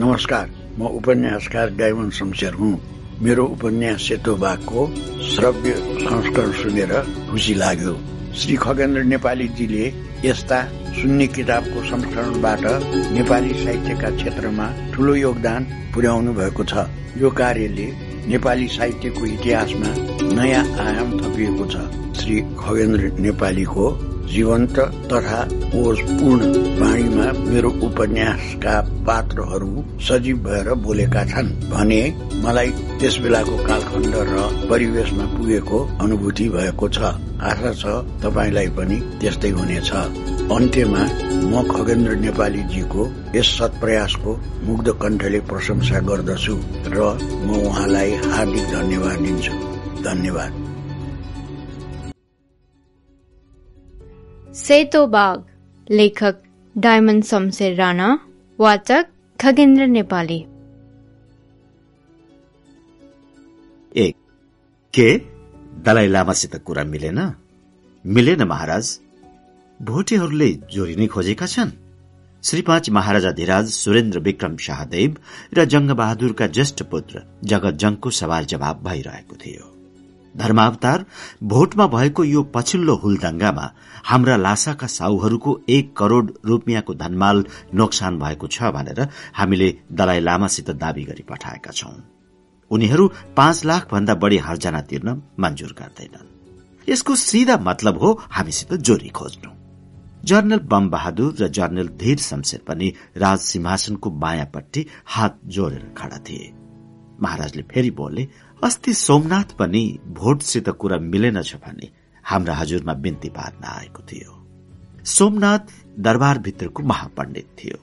नमस्कार म उपन्यासकार डायमन शमशेर हुँ। मेरो उपन्यास सेतो बाघको श्रव्य संस्करण सुनेर खुसी लाग्यो। श्री खगेन्द्र नेपालीजीले यस्ता सुन्ने किताबको संस्करणबाट नेपाली साहित्यका क्षेत्रमा ठूलो योगदान पुर्याउनु भएको छ। यो कार्यले नेपाली साहित्यको इतिहासमा नयाँ आयाम थपिएको छ। श्री खगेन्द्र नेपालीको जीवन्त तथा ओजपूर्ण वाणीमा मेरो उपन्यासका पात्रहरू सजीव भएर बोलेका छन् भने मलाई त्यस बेलाको कालखण्ड र परिवेशमा पुगेको अनुभूति भएको छ। आशा छ तपाईँलाई पनि त्यस्तै हुनेछ। अन्त्यमा म खगेन्द्र नेपालीजीको यस सत्प्रयासको मुग्ध कण्ठले प्रशंसा गर्दछु र म उहाँलाई हार्दिक धन्यवाद दिन्छु। धन्यवाद। सेतो बाग लेखक डायमन्ड शमशेर राणा वाचक खगेन्द्र नेपाली। एक के दलाई लामासित कुरा मिलेन? मिलेन महाराज। भोटेहरूले जोडिने खोजेका छन्। श्री पाँच महाराजा धिराज सुरेन्द्र विक्रम शाहदेव र जंगबहादुरका ज्येष्ठ पुत्र जगत जंगको सवाल जवाब भइरहेको थियो। धर्मावतार भोटमा भएको यो पछिल्लो हुलदंगामा हाम्रा लासाका साउहरूको एक करोड़ रूपियाँको धनमाल नोक्सान भएको छ भनेर हामीले दलाई लामासित दावी गरी पठाएका छौं। उनीहरू पाँच लाख भन्दा बढ़ी हर्जना तिर्न मंजूर गर्दैनन्। यसको सिधा मतलब हो हामीसित जोरी खोज्नु। जर्नल बम बहादुर र जर्नल धीर शमशेर पनि राज सिंहासनको बायाँपट्टि हात जोडेर खड़ा थिए। महाराजले फेरि बोले अस्ति सोमनाथ पनि भोटसित कुरा मिलेनछ भने हाम्रा हजुरमा बिन्ती पार्न आएको थियो। सोमनाथ दरबारभित्रको महापण्डित थियो।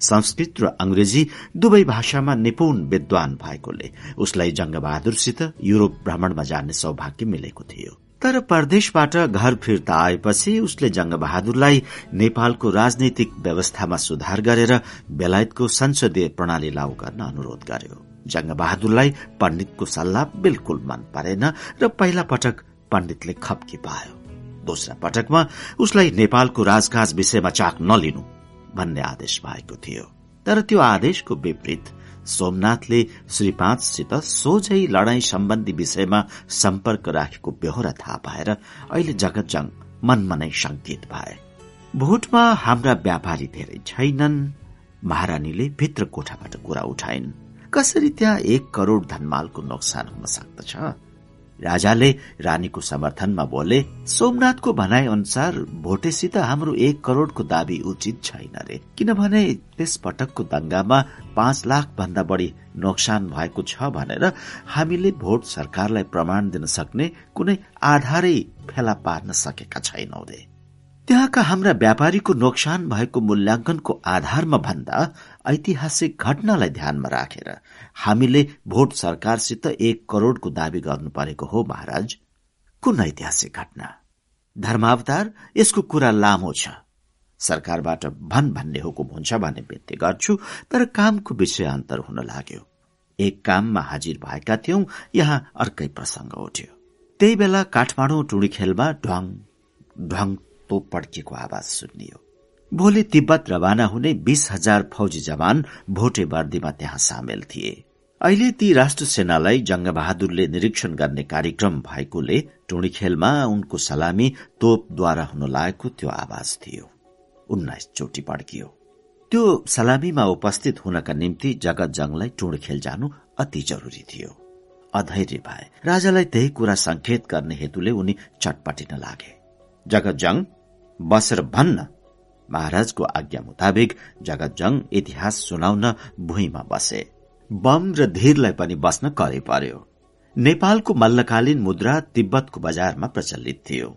संस्कृत र अंग्रेजी दुवै भाषामा निपुण विद्वान भएकोले उसलाई जंगबहादुरसित युरोप भ्रमणमा जाने सौभाग्य मिलेको थियो। तर परदेशबाट घर फिर्ता आएपछि उसले जंगबहादुरलाई नेपालको राजनैतिक व्यवस्थामा सुधार गरेर बेलायतको संसदीय प्रणाली लागू गर्न अनुरोध गर्यो। जंगबहादुरलाई पण्डितको सल्लाह बिल्कुल मन परेन र पहिला पटक पण्डितले खप्की पायो। दोस्रा पटकमा उसलाई नेपालको राजकाज विषयमा चाक नलिनु भन्ने आदेश भएको थियो। तर त्यो आदेशको विपरीत सोमनाथले श्री पाँचसित सोझै लडाई सम्बन्धी विषयमा सम्पर्क राखेको बेहोरा थाहा पाएर अहिले जगतजंग मनमा नै शंकित भए। भोटमा हाम्रा व्यापारी धेरै छैनन्। महारानीले भित्र कोठाबाट कुरा उठाइन्। कसरी त्यहाँ एक करोड़ धनमालको नोक्सान हुन सक्दछ? राजाले रानीको समर्थनमा बोले सोमनाथको भनाइ अनुसार भोटेसित हाम्रो एक करोड़को दावी उचित छैन रे। किनभने त्यस पटकको दंगामा पाँच लाख भन्दा बढ़ी नोक्सान भएको छ भनेर हामीले भोट सरकारलाई प्रमाण दिन सक्ने कुनै आधारै फेला पार्न सकेका छैनौ रे। त्यहाँका हाम्रा व्यापारीको नोक्सान भएको मूल्याङ्कनको आधारमा भन्दा ऐतिहासिक घटनालाई ध्यानमा राखेर हामीले भोट सरकारसित एक करोड़को दावी गर्नु परेको हो महाराज। कुन ऐतिहासिक घटना? धर्मावतार यसको कुरा लामो छ। सरकारबाट भन भन्ने हुकुम हुन्छ भन्ने व्यक्ति गर्छु तर कामको विषय अन्तर हुन लाग्यो। एक काममा हाजिर भएका थियौं यहाँ अर्कै प्रसंग उठ्यो। त्यही बेला काठमाडौँ टुडी खेलमा ढ्वाङ ढ्वाङ तोप पड्किएको आवाज सुनियो भोलि तिब्बत रवाना हुने बीस हजार फौजी जवान भोटे वर्दीमा त्यहाँ सामेल थिए। अहिले ती राष्ट्र सेनालाई जंगबहादुरले निरीक्षण गर्ने कार्यक्रम भएकोले टुणी खेलमा उनको सलामी तोपद्वारा हुन लागेको त्यो आवाज थियो। उन्नाइस चोटि पड्कियो। त्यो सलामीमा उपस्थित हुनका निम्ति जगत जंगलाई टुण खेल जानु अति जरुरी थियो। अधैर्य भए राजालाई त्यही कुरा संकेत गर्ने हेतुले उनी चटपटिन लागे। जगत जंग बसेर भन्न महाराजको आज्ञा मुताबिक जगतजङ इतिहास सुनाउन भुइँमा बसे। बम र धीरलाई पनि बस्न करे पर्यो। नेपालको मल्लकालीन मुद्रा तिब्बतको बजारमा प्रचलित थियो।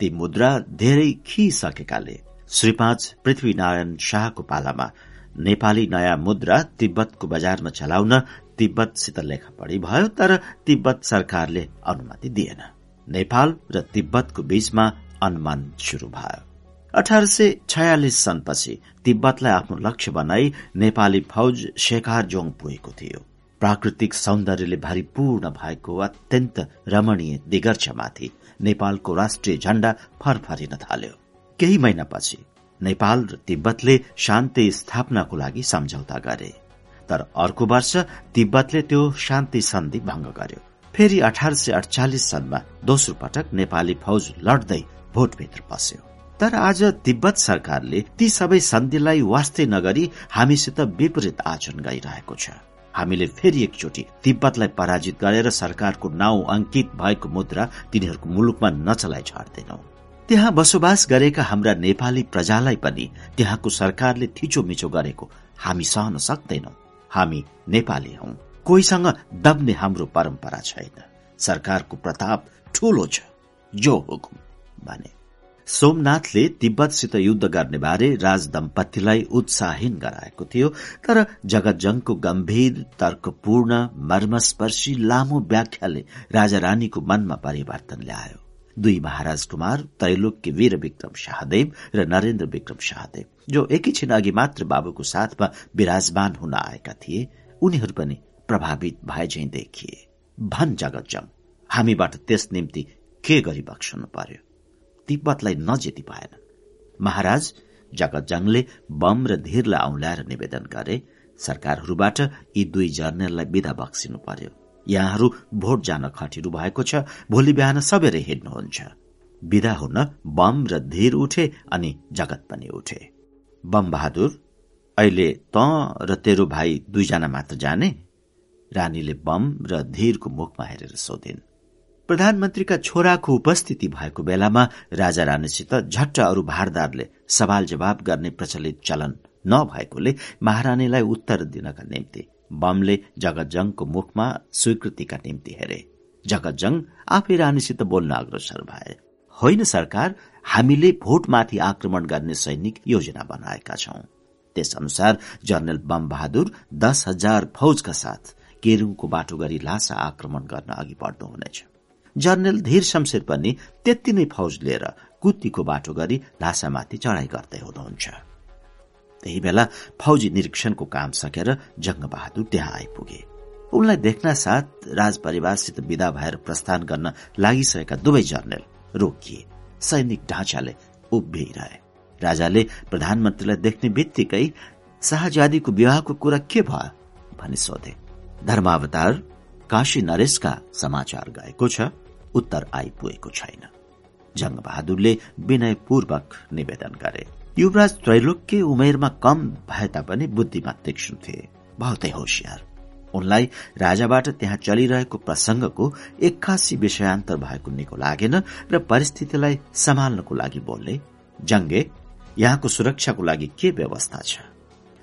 ती मुद्रा धेरै खिसकेकाले श्री पाँच पृथ्वीनारायण शाहको पालामा नेपाली नयाँ मुद्रा तिब्बतको बजारमा चलाउन तिब्बतसित लेखापढी भयो तर तिब्बत सरकारले अनुमति दिएन। नेपाल र तिब्बतको बीचमा अनुमान शुरू भयो। अठार सय छयालिस सनपछि तिब्बतलाई आफ्नो लक्ष्य बनाई नेपाली फौज शेखार जोङ पुगेको थियो। प्राकृतिक सौन्दर्यले भरिपूर्ण भएको अत्यन्त रमणीय दिगर्छमाथि नेपालको राष्ट्रिय झण्डा फरफरिन थाल्यो। केही महिनापछि नेपाल र तिब्बतले शान्ति स्थापनाको लागि सम्झौता गरे। तर अर्को वर्ष तिब्बतले त्यो शान्ति सन्धि भंग गर्यो। फेरि अठार सय अडचालिस सनमा दोस्रो पटक नेपाली फौज लड्दै भोटभित्र पस्यो। तर आज तिब्बत सरकारले ती सबै सन्धिलाई वास्तै नगरी हामीसित विपरीत आचरण गरिरहेको छ। हामीले फेरि एकचोटि तिब्बतलाई पराजित गरेर सरकारको नाउँ अंकित भएको मुद्रा तिनीहरूको मुलुकमा नचलाइ छाड्दैनौ त्यहाँ बसोबास गरेका हाम्रा नेपाली प्रजालाई पनि त्यहाँको सरकारले थिचोमिचो गरेको हामी सहन सक्दैनौ। हामी नेपाली हौ। कोहीसँग दब्ने हाम्रो परम्परा छैन। सरकारको प्रताप ठूलो छ। जो हुकुम। भने। सोमनाथले तिब्बतसित युद्ध गर्ने बारे राज दम्पतिलाई उत्साहीन गराएको थियो तर जगतजङको गम्भीर तर्कपूर्ण मर्मस्पर्शी लामो व्याख्याले राजा रानीको मनमा परिवर्तन ल्यायो। दुई महाराज कुमार त्रैलोक्य वीर विक्रम शाहदेव र नरेन्द्र विक्रम शाहदेव जो एकैछिन अघि मात्र बाबुको साथमा विराजमान हुन आएका थिए उनीहरू पनि प्रभावित भए झै देखिए। भन जगतजङ हामीबाट त्यस निम्ति के गरी बक्सनु पर्यो? तिब्बतलाई नजेति पाएन। महाराज जगतजङले बम र धीरलाई औंल्याएर निवेदन गरे। सरकारहरूबाट यी दुई जर्नेललाई विदा बक्सिनु पर्यो। यहाँहरू भोट जान खटिनु भएको छ। भोलि बिहान सबेरै हिँड्नुहुन्छ। विदा हुन बम र धीर उठे अनि जगत पनि उठे। बम बहादुर अहिले त र तेरो भाइ दुईजना मात्र जाने? रानीले बम र धीरको मुखमा हेरेर सोधिन्। प्रधानमन्त्रीका छोराको उपस्थिति भएको बेलामा राजा रानीसित झट्ट अरू भारदारले सवाल जवाब गर्ने प्रचलित चलन नभएकोले महारानीलाई उत्तर दिनका निम्ति बमले जगतजङको मुखमा स्वीकृतिका निम्ति हेरे। जगतजङ आफै रानीसित बोल्न अग्रसर भए। होइन सरकार हामीले भोटमाथि आक्रमण गर्ने सैनिक योजना बनाएका छौं। त्यस अनुसार जनरल बम बहादुर दस हजार फौजका साथ केरुङको बाटो गरी लासा आक्रमण गर्न अघि बढ्दो हुनेछ। जर्नेल धीर शमशेर पनि त्यति नै फौज लिएर कुतीको बाटो गरी लासामाथि चढाई गर्दै हुनुहुन्छ। त्यही बेला फौजी निरीक्षणको काम सकेर जङ्गबहादुर त्यहाँ आइपुगे। उनलाई देख्न साथ राजपरिवारसित विदा भएर प्रस्थान गर्न लागिसकेका दुवै जर्नेल रोकिए। सैनिक ढाँचाले उभिरहे। राजाले प्रधानमन्त्रीलाई देख्ने बित्तिकै शाहजादीको विवाहको कुरा के भयो? भनी सोधे। धर्मावतार काशी नरेशका समाचार गएको छ। उत्तर आइपुगेको छैन। जङ्गबहादुरले विनयपूर्वक निवेदन गरे युवराज त्रैलोक्य उमेरमा कम भए तापनि बुद्धिमा तीक्ष्ण थिए। बहुतै होसियार। उनलाई राजाबाट त्यहाँ चलिरहेको प्रसंगको एक्कासी विषयान्तर भएको निको लागेन र परिस्थितिलाई सम्हाल्नको लागि बोल्ने। जङ्गे यहाँको सुरक्षाको लागि के व्यवस्था छ?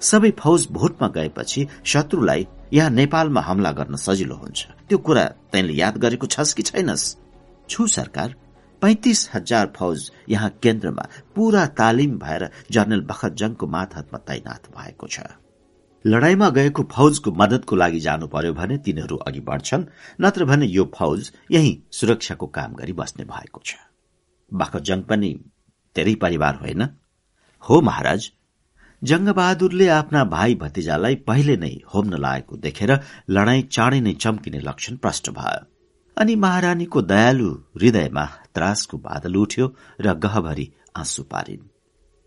सबै फौज भोटमा गएपछि शत्रुलाई यहाँ नेपालमा हमला गर्न सजिलो हुन्छ। त्यो कुरा तैँले याद गरेको छस् कि छैनस्? छु सरकार पैंतिस हजार फौज यहाँ केन्द्रमा पूरा तालिम भएर जनरल बखतजङको मातहतमा तैनात भएको छ। लडाईँमा गएको फौजको मदतको लागि जानु पर्यो भने तिनीहरू अघि बढ्छन् नत्र भने यो फौज यही सुरक्षाको काम गरी बस्ने भएको छ। बखतजङ पनि धेरै परिवार होइन। हो महाराज जङ्गबहादुरले आफ्ना भाइ भतिजालाई पहिले नै होम्न लागेको देखेर लडाईँ चाँडै नै चम्किने लक्षण प्रष्ट भयो। अनि महारानीको दयालु हृदयमा त्रासको बादल उठ्यो र गहभरि आँसु पारिन्।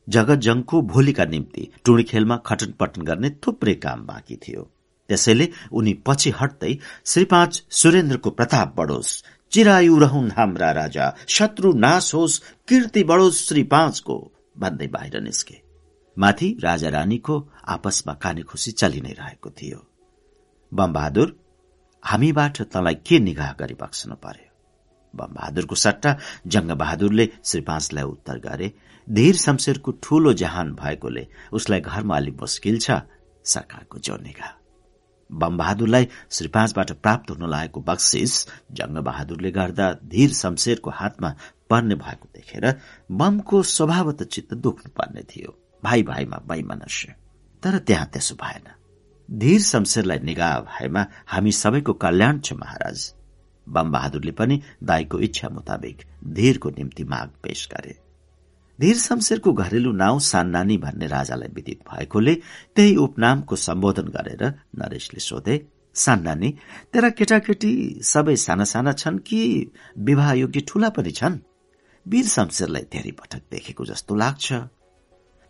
जगतजङको भोलिका निम्ति टुणी खेलमा खटन पटन गर्ने थुप्रै काम बाँकी थियो। त्यसैले उनी पछि हट्दै श्री पाँच सुरेन्द्रको प्रताप बढोस् चिरायु रहन् हाम्रा राजा शत्रु नाश होस् कीर्ति बढोस् श्री पाँचको भन्दै बाहिर निस्के। माथि राजा रानीको आपसमा काने खुसी चलि नै रहेको थियो। बमबहादुर हामीबाट तँलाई के निगाह गरी बक्सनु पर्यो? बमबहादुरको सट्टा जङ्गबहादुरले श्री उत्तर गरे धीर शमशेरको ठूलो जहान भएकोले उसलाई घरमा अलिक मुस्किल छ सरकारको जो निगाह। बमबहादुरलाई श्री पाँचबाट प्राप्त हुन लागेको बक्सिस जङ्गबहादुरले गर्दा धीर शमशेरको हातमा पर्ने भएको देखेर बमको स्वभावत चित्त दुख्नु पर्ने थियो भाइ भाइमा वैमनस्य। तर त्यहाँ त्यसो भएन। धीर शमशेरलाई निगाह भएमा हामी सबैको कल्याण छ महाराज। बम बहादुरले पनि दाईको इच्छा मुताबिक धीरको निम्ति माग पेश गरे। धीर शमशेरको घरेलु नाउँ सान्नानी भन्ने राजालाई विदित भएकोले त्यही उपनामको सम्बोधन गरेर नरेशले सोधे सान्नानी तेरा केटाकेटी सबै साना साना छन् कि विवाह योग्य ठूला पनि छन्? वीर शमशेरलाई धेरै पटक देखेको जस्तो लाग्छ।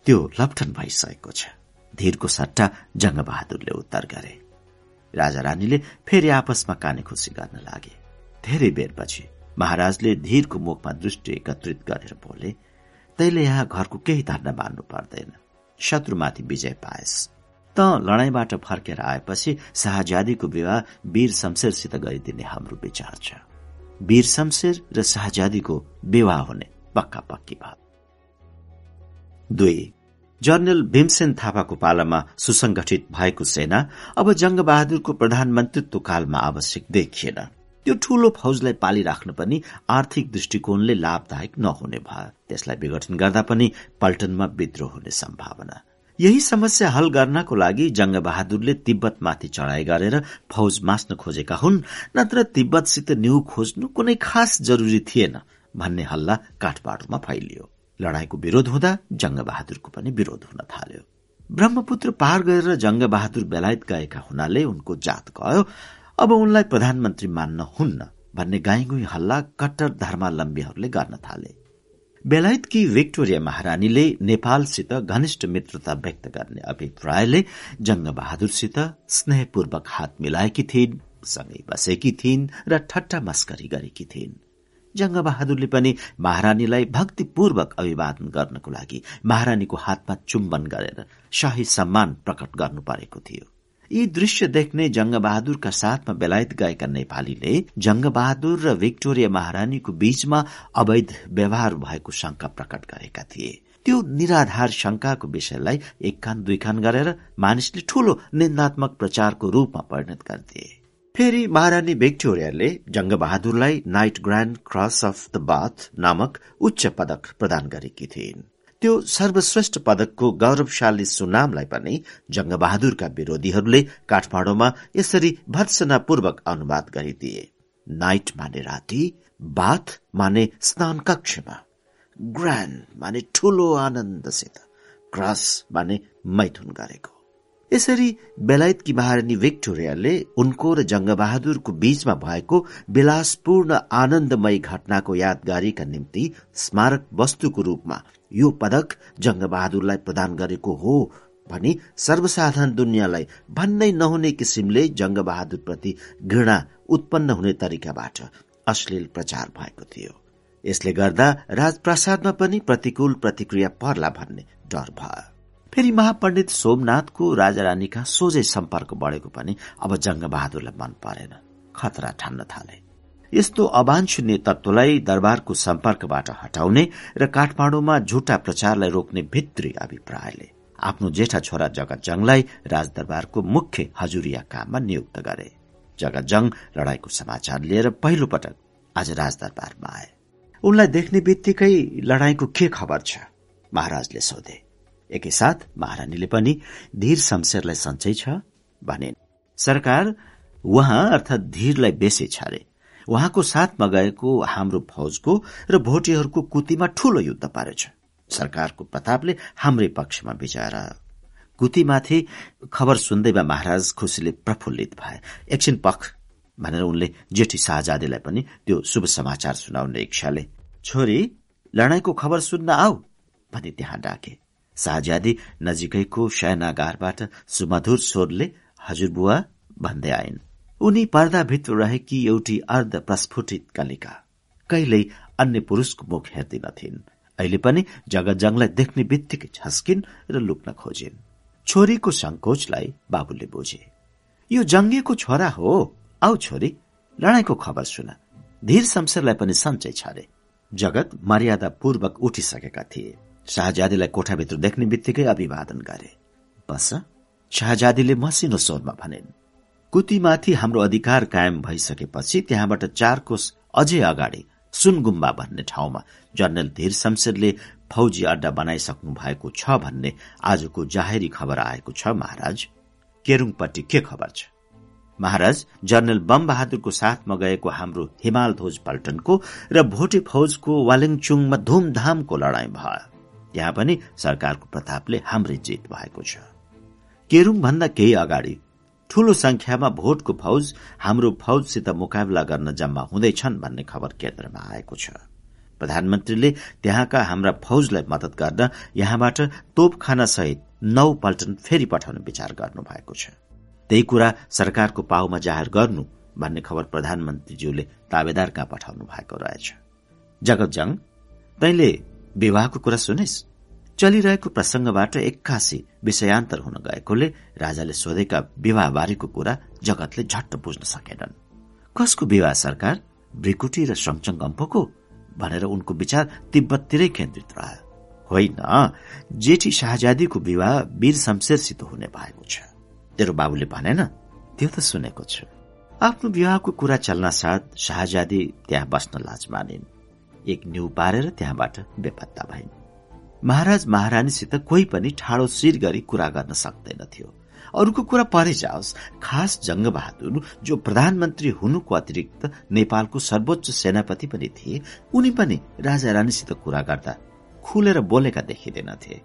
त्यो लप्ठन भइसकेको छ। धीरको सट्टा जङ्गबहादुरले उत्तर गरे। राजा रानीले फेरि आपसमा काने खुसी गर्न लागे। धेरै बेरपछि महाराजले धीरको मुखमा दृष्टि एकत्रित गरेर बोले तैले यहाँ घरको केही धन्दा मान्नु पर्दैन। शत्रुमाथि विजय पाएस। त लडाईँबाट फर्केर आएपछि शाहजादीको विवाह वीर शमशेरसित गरिदिने हाम्रो विचार छ। वीर शमशेर र शाहजादीको विवाह हुने पक्का पक्की भयो दुई जनरल भीमसेन थापाको पालामा सुसंगठित भएको सेना अब जंगबहादुरको प्रधानमन्त्रीत्व कालमा आवश्यक देखिएन। त्यो ठूलो फौजलाई पालिराख्न पनि आर्थिक दृष्टिकोणले लाभदायक नहुने भयो। त्यसलाई विघटन गर्दा पनि पल्टनमा विद्रोह हुने सम्भावना। यही समस्या हल गर्नको लागि जंगबहादुरले तिब्बतमाथि चढ़ाई गरेर फौज मास्न खोजेका हुन् नत्र तिब्बतसित न्यू खोज्नु कुनै खास जरूरी थिएन भन्ने हल्ला काठमाडौँमा फैलियो। लडाईँको विरोध हुँदा जङ्गबहादुरको पनि विरोध हुन थाल्यो। ब्रह्मपुत्र पार गरेर जङ्गबहादुर बेलायत गएका हुनाले उनको जात गयो। अब उनलाई प्रधानमन्त्री मान्न हुन्न भन्ने गाईगुई हल्ला कट्टर धर्मावलम्बीहरूले गर्न थाले। बेलायतकी विक्टोरिया महारानीले नेपालसित घनिष्ठ मित्रता व्यक्त गर्ने अभिप्रायले जङ्गबहादुरसित स्नेहपूर्वक हात मिलाएकी थिइन् सँगै बसेकी थिइन् र ठट्टा मस्करी गरेकी थिइन्। जङ्गबहादुरले पनि महारानीलाई भक्तिपूर्वक अभिवादन गर्नको लागि महारानीको हातमा चुम्बन गरेर शाही सम्मान प्रकट गर्नु परेको थियो। यी दृश्य देख्ने जङ्गबहादुरका साथमा बेलायत गएका नेपालीले जङ्गबहादुर र विक्टोरिया महारानीको बीचमा अवैध व्यवहार भएको शंका प्रकट गरेका थिए। त्यो निराधार शंकाको विषयलाई एक कान दुई कान गरेर मानिसले ठूलो निन्दात्मक प्रचारको रूपमा परिणत गर्दिए। फेरि महारानी भिक्टोरियाले जङ्गबहादुरलाई Knight Grand Cross of the Bath नामक उच्च पदक प्रदान गरेकी थिइन्। त्यो सर्वश्रेष्ठ पदकको गौरवशाली सुनामलाई पनि जङ्गबहादुरका विरोधीहरूले काठमाडौँमा यसरी भर्सनापूर्वक अनुवाद गरिदिए। नाइट माने राति बाथ माने स्नान कक्षमा। ग्रान्ड माने ठूलो आनन्दसित। क्रस माने मैथुन गरेको। यसरी बेलायतकी महारानी भिक्टोरियाले उनको र जङ्गबहादुरको बीचमा भएको विलासपूर्ण आनन्दमय घटनाको यादगारीका निम्ति स्मारक वस्तुको रूपमा यो पदक जङ्गबहादुरलाई प्रदान गरेको हो भनी सर्वसाधारण दुनियाँलाई भन्नै नहुने किसिमले जङ्गबहादुर प्रति घृणा उत्पन्न हुने तरिकाबाट अश्लील प्रचार भएको थियो। यसले गर्दा राजप्रसादमा पनि प्रतिकूल प्रतिक्रिया पर्ला भन्ने डर भयो। फेरि महापण्डित सोमनाथको राजा रानीका सोझै सम्पर्क बढेको पनि अब जङ्गबहादुरलाई मन परेन। खतरा ठान्न थाले। यस्तो अवांछनीय तत्वलाई दरबारको सम्पर्कबाट हटाउने र काठमाडौँमा झुटा प्रचारलाई रोक्ने भित्री अभिप्रायले आफ्नो जेठा छोरा जगत जङलाई राजदरबारको मुख्य हजुरिया काममा नियुक्त गरे। जगत जङ लडाईँको समाचार लिएर पहिलो पटक आज राजदरबारमा आए। उनलाई देख्ने बित्तिकै लडाईँको के खबर छ? महाराजले सोधे। एकैसाथ महारानीले पनि धीर शमशेरलाई सन्चै छ भने सरकार उहाँ अर्थात धीरलाई बेसी छारे। उहाँको साथमा गएको हाम्रो फौजको र भोटेहरूको कुतीमा ठूलो युद्ध पारेछ। सरकारको प्रतापले हाम्रै पक्षमा विजय कुतीमाथि खबर सुन्दैमा महाराज खुसीले प्रफुल्लित भए। एकछिन पख भनेर उनले जेठी शाहजादीलाई पनि त्यो शुभ समाचार सुनाउने इच्छाले छोरी लडाईँको खबर सुन्न आऊ भनी त्यहाँ डाके। शाहज्यादी नजिकैको शयनागारबाट सुमधुर स्वरले हजुरबुवा भन्दै आइन्। उनी पर्दाभित्र रहेकी एउटी अर्ध प्रस्फुटित कलिका। कहिल्यै अन्य पुरूषको मुख हेर्दिनथिन् अहिले पनि जगजङलाई देख्ने बित्तिकै झस्किन् र लुक्न खोजिन्। छोरीको संकोचलाई बाबुले बुझे। यो जङ्गिएको छोरा हो। आऊ छोरी लडाईँको खबर सुन। धीर शमशेरलाई पनि सन्चै छरे जगत मर्यादापूर्वक उठिसकेका थिए। शाहजादीलाई कोठाभित्र देख्ने बित्तिकै अभिवादन गरे। बस शाहजादीले मसिनो स्वरमा भनिन् कुतीमाथि हाम्रो अधिकार कायम भइसकेपछि त्यहाँबाट चार कोष अझै अगाडि सुनगुम्बा भन्ने ठाउँमा जनरल धीर शमशेरले फौजी अड्डा बनाइसक्नु भएको छ भन्ने आजको जाहेरी खबर आएको छ महाराज। केरुङपट्टि के खबर छ? महाराज जनरल बम बहादुरको साथमा गएको हाम्रो हिमाल ध्वज पल्टनको र भोटे फौजको वालिङचुङमा धुमधामको लडाईँ भयो। त्यहाँ पनि सरकारको प्रतापले हाम्रै जित भएको छ। केरुङ भन्दा केही अगाडि ठूलो संख्यामा भोटको फौज हाम्रो फौजसित मुकाबला गर्न जम्मा हुँदैछन् भन्ने खबर केन्द्रमा आएको छ। प्रधानमन्त्रीले त्यहाँका हाम्रा फौजलाई मदत गर्न यहाँबाट तोपखाना सहित नौ पल्टन फेरि पठाउने विचार गर्नु भएको छ। त्यही कुरा सरकारको पाउमा जाहेर गर्नु भन्ने खबर प्रधानमन्त्रीज्यूले ताबेदार कहाँ पठाउनु भएको रहेछ। जगतजङ तैले विवाहको कुरा सुनिस्? चलिरहेको प्रसंगबाट एक्कासी विषयान्तर हुन गएकोले राजाले सोधेका विवाह बारेको कुरा जगतले झट्ट बुझ्न सकेनन्। कसको विवाह सरकार? ब्रिकुटी र सङचङ गम्फोको भनेर उनको विचार तिब्बततिरै केन्द्रित रह्यो। होइन जेठी शाहजादीको विवाह वीर शमशेरसित हुने भएको छ। तेरो बाबुले भनेन? त्यो त सुनेको छु। आफ्नो विवाहको कुरा चल्न साथ शाहजादी त्यहाँ बस्न लाज मानिन्। एक न्यु पारेर त्यहाँबाट बेपत्ता भइन्। महाराज महारानीसित कोही पनि ठाडो शिर गरी कुरा गर्न सक्दैनथ्यो। अरूको कुरा परे जाओस् खास जङ्गबहादुर जो प्रधानमन्त्री हुनुको अतिरिक्त नेपालको सर्वोच्च सेनापति पनि थिए उनी पनि राजा रानीसित कुरा गर्दा खुलेर बोलेका देखिँदैनथे।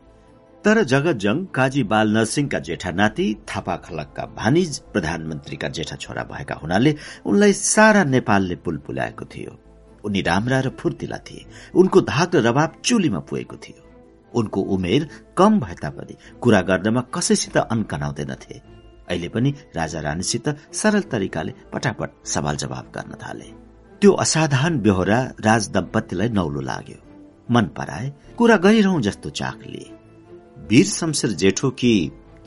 तर जगतजङ काजी बाल नरसिंहका जेठा नाति थापा खलकका भानिज प्रधानमन्त्रीका जेठा छोरा भएका हुनाले उनलाई सारा नेपालले पुल पुल्याएको थियो। उनी राम्रा र फुर्तिला थिए। उनको धाक र रबाब चुलीमा पुगेको थियो। उनको उमेर कम भए तापनि कुरा गर्नमा कसैसित अनकनाउँदैनथे। अहिले पनि राजा रानीसित सरल तरिकाले पटापट सवाल जवाब गर्न थाले। त्यो असाधारण बेहोरा राज दम्पतिलाई नौलो लाग्यो। मन पराए कुरा गरिरहँ जस्तो चाख लिए वीर शमशेर जेठो कि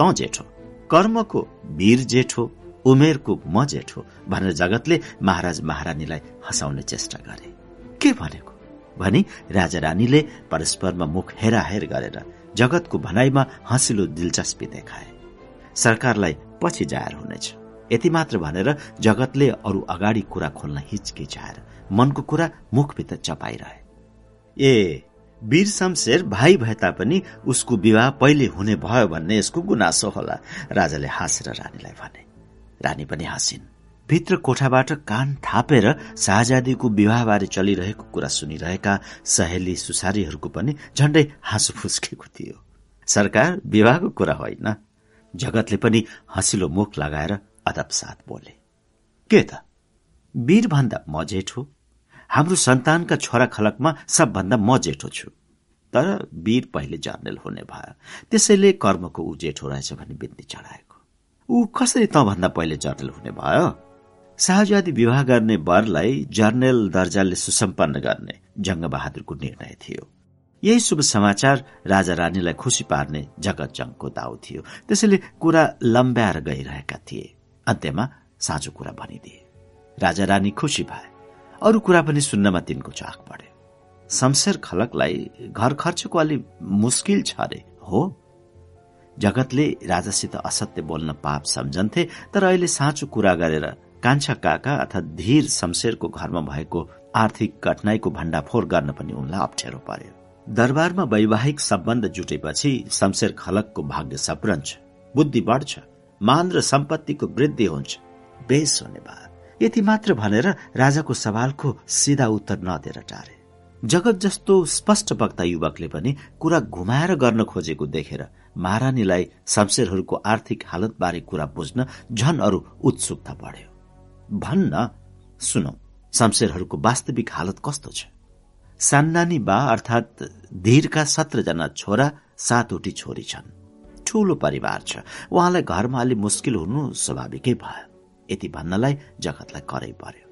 त जेठो? कर्मको वीर जेठो उमेरको म जेठो भनेर जगतले महाराज महारानीलाई हँसाउने चेष्टा गरे। के भनेको? भनी राजा रानीले परस्परमा मुख हेराहेर गरेर जगतको भनाइमा हँसिलो दिलचस्पी देखाए। सरकारलाई पछि जाहेर हुनेछ। यति मात्र भनेर जगतले अरू अगाडि कुरा खोल्न हिचकिचाएर मनको कुरा मुखभित्र चपाइरहे। ए वीर शमशेर भाइ भए तापनि उसको विवाह पहिले हुने भयो भन्ने यसको गुनासो होला राजाले हाँसेर रानीलाई भने। रानी पनि हाँसिन्। भित्र कोठाबाट कान थापेर शाहजादीको विवाहबारे चलिरहेको कुरा सुनिरहेका सहेली सुसारीहरूको पनि झण्डै हाँसो फुस्केको थियो। सरकार विवाहको कुरा होइन। जगतले पनि हँसिलो मुख लगाएर अदब साथ बोले। के त? वीर भन्दा म जेठो? हाम्रो सन्तानका छोरा खलकमा सबभन्दा म जेठो छु। तर वीर पहिले जर्नेल हुने भयो त्यसैले कर्मको ऊ जेठो रहेछ भने बिन्ती चढाएको। ऊ कसरी त भन्दा पहिले जर्नेल हुने भयो? शाहजादी विवाह गर्ने वरलाई जर्नेल दर्जाले सुसम्पन्न गर्ने जङ्गबहादुरको निर्णय थियो। यही शुभ समाचार राजा रानीलाई खुसी पार्ने जगत जङ्गको दाउ थियो। त्यसैले कुरा लम्ब्याएर गइरहेका थिए। अन्त्यमा साँचो कुरा भनिदिए। राजा रानी खुसी भए। अरू कुरा पनि सुन्नमा तिनको चाख बढ्यो शमशेर खलकलाई घर खर्चको अलि मुस्किल छ अरे हो? जगतले राजासित असत्य बोल्न पाप सम्झन्थे तर अहिले साँचो कुरा गरेर कान्छा काका अर्थात् धीर शमशेरको घरमा भएको आर्थिक कठिनाईको भण्डाफोर गर्न पनि उनलाई अप्ठ्यारो पर्यो। दरबारमा वैवाहिक सम्बन्ध जुटेपछि शमशेर खलकको भाग्य सप्रन्छ बुद्धि बढ्छ मान र सम्पत्तिको वृद्धि हुन्छ। बेस हुने यति मात्र भनेर राजाको सवालको सिधा उत्तर नदिएर टारे। जगत जस्तो स्पष्ट वक्ता युवकले पनि कुरा घुमाएर गर्न खोजेको देखेर महारानीलाई शमशेरहरूको आर्थिक हालतबारे कुरा बुझ्न झन अरू उत्सुकता बढ्यो। भन्न सुनौ शमशेरहरूको वास्तविक हालत कस्तो छ? सान्नानी बा अर्थात धीरका सत्रजना छोरा सातवटी छोरी छन्। ठूलो परिवार छ। उहाँलाई घरमा अलि मुस्किल हुनु स्वाभाविकै भयो। यति भन्नलाई जगतलाई करै पर्यो।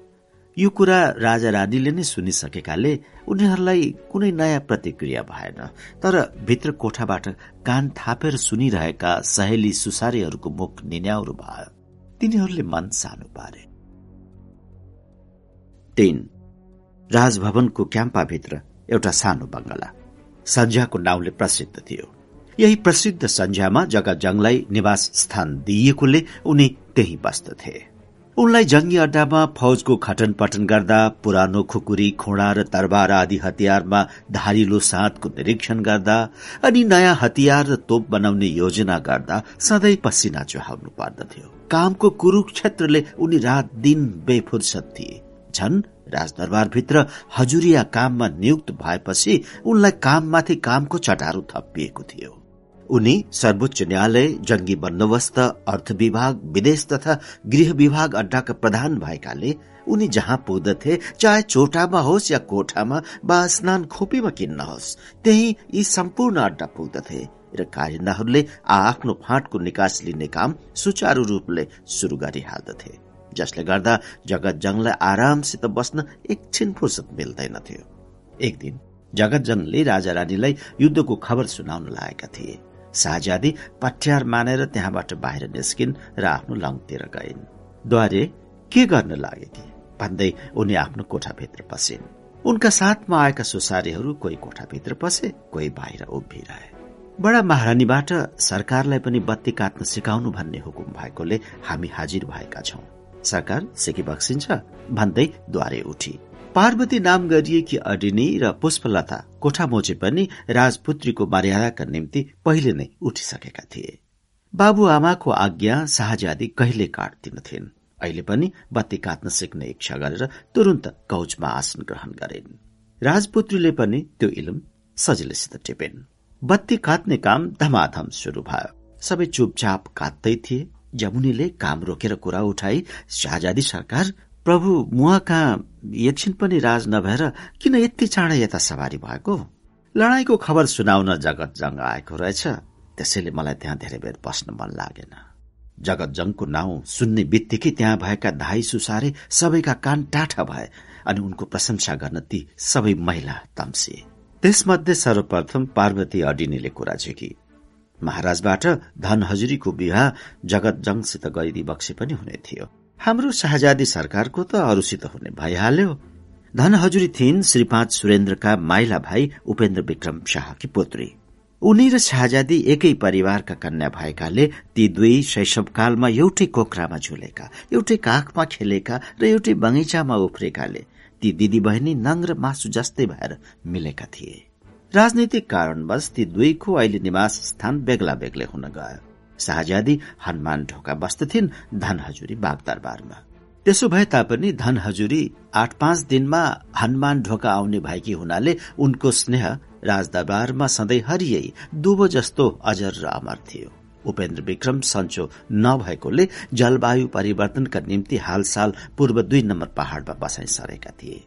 यो कुरा राजा रानीले नै सुनिसकेकाले उनीहरूलाई कुनै नयाँ प्रतिक्रिया भएन। तर भित्र कोठाबाट कान थापेर सुनिरहेका सहेली सुसारीहरूको मुख निन्याउरो भयो। तिनीहरूले मन सानो पारे। तीन राजभवनको क्याम्पाभित्र एउटा सानो बंगला सन्झ्याको नाउँले प्रसिद्ध थियो। यही प्रसिद्ध सन्झ्यामा जगजङलाई निवास स्थान दिइएकोले उनी त्यही बस्दथे उनलाई जंगी अड्डामा फौजको खटन पटन गर्दा पुरानो खुकुरी खोडा र तरबार आदि हतियारमा धारिलो साथको निरीक्षण गर्दा अनि नयाँ हतियार र तोप बनाउने योजना गर्दा सधैँ पसिना चुहाउनु पर्दथ्यो। कामको कुरुक्षेत्रले उनी रात दिन बेफुर्सद थिए। झन् राजदरबारभित्र हजुरिया काममा नियुक्त भएपछि उनलाई काममाथि कामको चटारो थपिएको थियो। उनी सर्वोच्च न्यायालय जंगी बन्दोबस्त अर्थ विभाग विदेश तथा गृह विभाग अड्डाका प्रधान भएकाले उनी जहाँ पुग्दथे चाहे चोटामा होस् या कोठामा वा स्नान खोपीमा किन्न होस् त्यही यी सम्पूर्ण अड्डा पुग्दथे र कारिन्दाहरूले आफ्नो फाँटको निकास लिने काम सुचारू रूपले शुरू गरिहाल्दथे। जसले गर्दा जगत जङलाई आरामसित बस्न एकछिन फुर्सद मिल्दैनथ्यो एक दिन जगत जङले राजा रानीलाई युद्धको खबर सुनाउन लागेका थिए। शाहजादी पठ्यार मानेर त्यहाँबाट बाहिर निस्किन् र आफ्नो लङतिर गइन्। द्वारे के गर्न लागे कि भन्दै उनी आफ्नो कोठाभित्र पसिन्। उनका साथमा आएका सुसारीहरू कोही कोठाभित्र पसे कोही बाहिर उभिरहे। बडा महारानीबाट सरकारलाई पनि बत्ती काट्न सिकाउनु भन्ने हुकुम भएकोले हामी हाजिर भएका छौं। सरकार सिकी बक्सिन्छ भन्दै द्वारे उठी। पार्वती नाम गरिएकी अडिनी र पुष्पलता कोठा मोचे पनि राजपुत्रीको मर्यादाका निम्ति पहिले नै उठिसकेका थिए। बाबुआमाको आज्ञा शाहजादी कहिले काट्दिनथिन् अहिले पनि बत्ती काट्न सिक्ने इच्छा गरेर तुरन्त कौचमा आसन ग्रहण गरिन्। राजपुत्रीले पनि त्यो इलम सजिलैसित टिपिन्। बत्ती काट्ने काम धमाधम शुरू भयो। सबै चुपचाप काट्दै थिए। जमुनीले काम रोकेर कुरा उठाई शाहजादी सरकार प्रभु मुहा कहाँ एकछिन पनि राज नभएर किन यति चाँडै यता सवारी भएको? लडाईँको खबर सुनाउन जगत जङ्ग आएको रहेछ। त्यसैले मलाई त्यहाँ धेरै बेर बस्न मन लागेन। जगत जङको नाउँ सुन्ने बित्तिकै त्यहाँ भएका धाई सुसारे सबैका कान टाठा भए अनि उनको प्रशंसा गर्न ती सबै महिला तम्सिए। त्यसमध्ये सर्वप्रथम पार्वती अडिनीले कुरा झिकी। महाराजबाट धन हजुरीको विवाह जगत जङसित गरिदी बक्सी पनि हुने थियो। हाम्रो शाहजादी सरकारको त अरूसित हुने भइहाल्यो। धन हजुरी थिइन् श्री पाँच सुरेन्द्रका माइला भाइ उपेन्द्र विक्रम शाहकी पुत्री। उनी र शाहजादी एकै परिवारका कन्या भएकाले ती दुई शैशवकालमा एउटै कोक्रामा झुलेका एउटै काखमा खेलेका र एउटै बगैँचामा उफ्रेकाले ती दिदी बहिनी नङ र मासु जस्तै भएर मिलेका थिए। राजनैतिक कारणवश ती दुईको अहिले निवास स्थान बेग्ला बेग्लै हुन गयो। शाहजादी हनुमान ढोका बस्दथिन् धन हजुरी बागदरबारमा। त्यसो भए तापनि धन हजुरी आठ पाँच दिनमा हनुमान ढोका आउने भएकी हुनाले उनको स्नेह राजदरबारमा सधैँ हरियै दुबो जस्तो अजर र अमर थियो। उपेन्द्र विक्रम सन्चो नभएकोले जलवायु परिवर्तनका निम्ति हालसाल पूर्व दुई नम्बर पहाड़मा बसाइ सरेका थिए।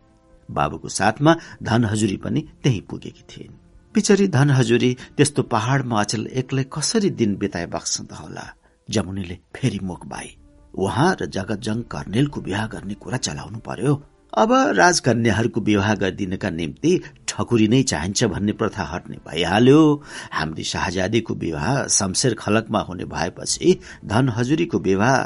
बाबुको साथमा धन हजुरी पनि त्यही पुगेकी थिइन्। पिछरी धन हजुरी त्यस्तो पहाड़मा अचल एक्लै कसरी दिन बिताए बक्सन्त होला? जमुनीले फेरि मुख बाई। उहाँ र जगतजङ कर्णेलको विवाह गर्ने कुरा चलाउनु पर्यो। अब राजकन्याहरूको विवाह गरिदिनका निम्ति ठकुरी नै चाहिन्छ भन्ने प्रथा हट्ने भइहाल्यो। हाम्री शाहजादीको विवाह शमशेर खलकमा हुने भएपछि धन हजुरीको विवाह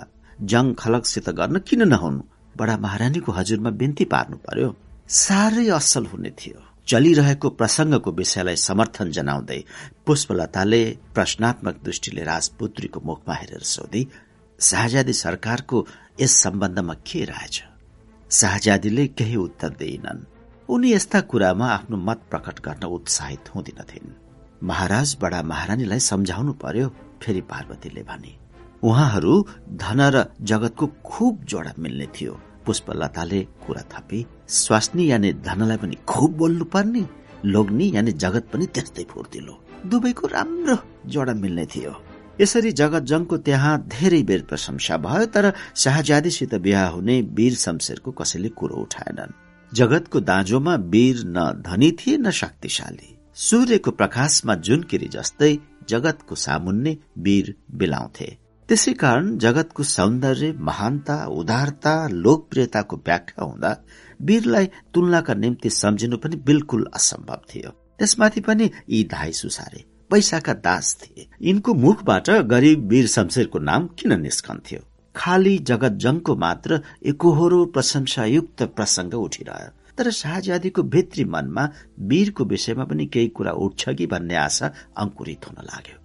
जङ खलकसित गर्न किन नहुनु? बडा महारानीको हजुरमा बिन्ती पार्नु पर्यो। साह्रै असल हुने थियो। चलिरहेको प्रसंगको विषयलाई समर्थन जनाउँदै पुष्पलताले प्रश्नात्मक दृष्टिले राजपुत्रीको मुखमा हेरेर सोधी शाहजादी सरकारको यस सम्बन्धमा के रहेछ शाहजादीले केही उत्तर दिइनन्। उनी यस्ता कुरामा आफ्नो मत प्रकट गर्न उत्साहित हुँदिनथिन् महाराज बडा महारानीलाई सम्झाउनु पर्यो फेरि पार्वतीले भने। उहाँहरू धन र जगतको खुब जोडा मिल्ने थियो पुष्पलताले कुरा थपी। स्वास्नी यानि धनलाई पनि खुब बोल्नु पर्ने लोग्नी यानि जगत पनि त्यस्तै फुर्तिलो। दुवैको राम्रो जोडा मिल्ने थियो। यसरी जगत जङको त्यहाँ धेरै बेर प्रशंसा भयो तर शाहजादीसित बिहा हुने वीर शमशेरको कसैले कुरो उठाएनन्। जगतको दाँजोमा वीर न धनी थिए न शक्तिशाली। सूर्यको प्रकाशमा जुनकिरी जस्तै जगतको सामुन्ने वीर बिलाउँथे। त्यसै कारण जगतको सौन्दर्य महानता उदारता लोकप्रियताको व्याख्या हुँदा वीरलाई तुलनाका निम्ति सम्झिनु पनि बिल्कुल असम्भव थियो। त्यसमाथि पनि यी धाई सुसारे पैसाका दास थिए। यिनको मुखबाट गरीब वीर शमशेरको नाम किन निस्कन्थ्यो? खाली जगत जङको मात्र एकहोरो प्रशंसायुक्त प्रसंग उठिरह्यो। तर शाहजादीको भित्री मनमा वीरको विषयमा पनि केही कुरा उठ्छ कि भन्ने आशा अंकुरित हुन लाग्यो।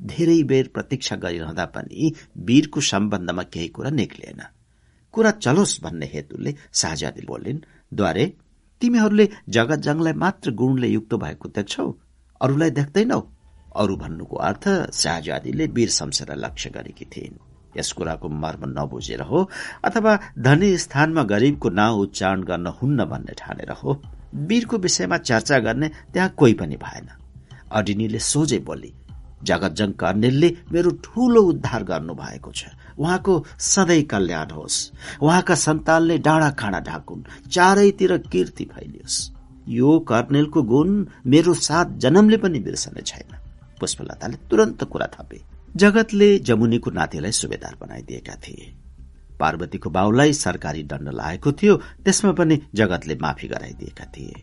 धेरै बेर प्रतीक्षा गरिरहँदा पनि वीरको सम्बन्धमा केही कुरा निक्लिएन कुरा चलोस् भन्ने हेतुले शाहजादी बोलिन् द्वारे तिमीहरूले जगत जङलाई मात्र गुणले युक्त भएको देख्छौ अरूलाई देख्दैनौ। अरू भन्नुको अर्थ शाहजादीले वीर शमशेरलाई लक्ष्य गरेकी थिइन्। यस कुराको मर्म नबुझेर हो अथवा धनी स्थानमा गरीबको नाउँ उच्चारण गर्न हुन्न भन्ने ठानेर हो। वीरको विषयमा चर्चा गर्ने त्यहाँ कोही पनि भएन। अडिनीले सोझै बोली जगतजङ कर्णेलले मेरो ठूलो उद्धार गर्नु भएको छ। उहाँको सधैँ कल्याण होस्। उहाँका सन्तानले डाँडा खाँडा ढाकुन्। चारैतिर कीर्ति फैलियोस्। यो कर्णेलको गुण मेरो सात जन्मले पनि बिर्सने छैन। पुष्पलताले तुरन्त कुरा थपे। जगतले जमुनीको नातिलाई सुबेदार बनाइदिएका थिए। पार्वतीको बाउलाई सरकारी दण्ड लागेको थियो त्यसमा पनि जगतले माफी गराइदिएका थिए।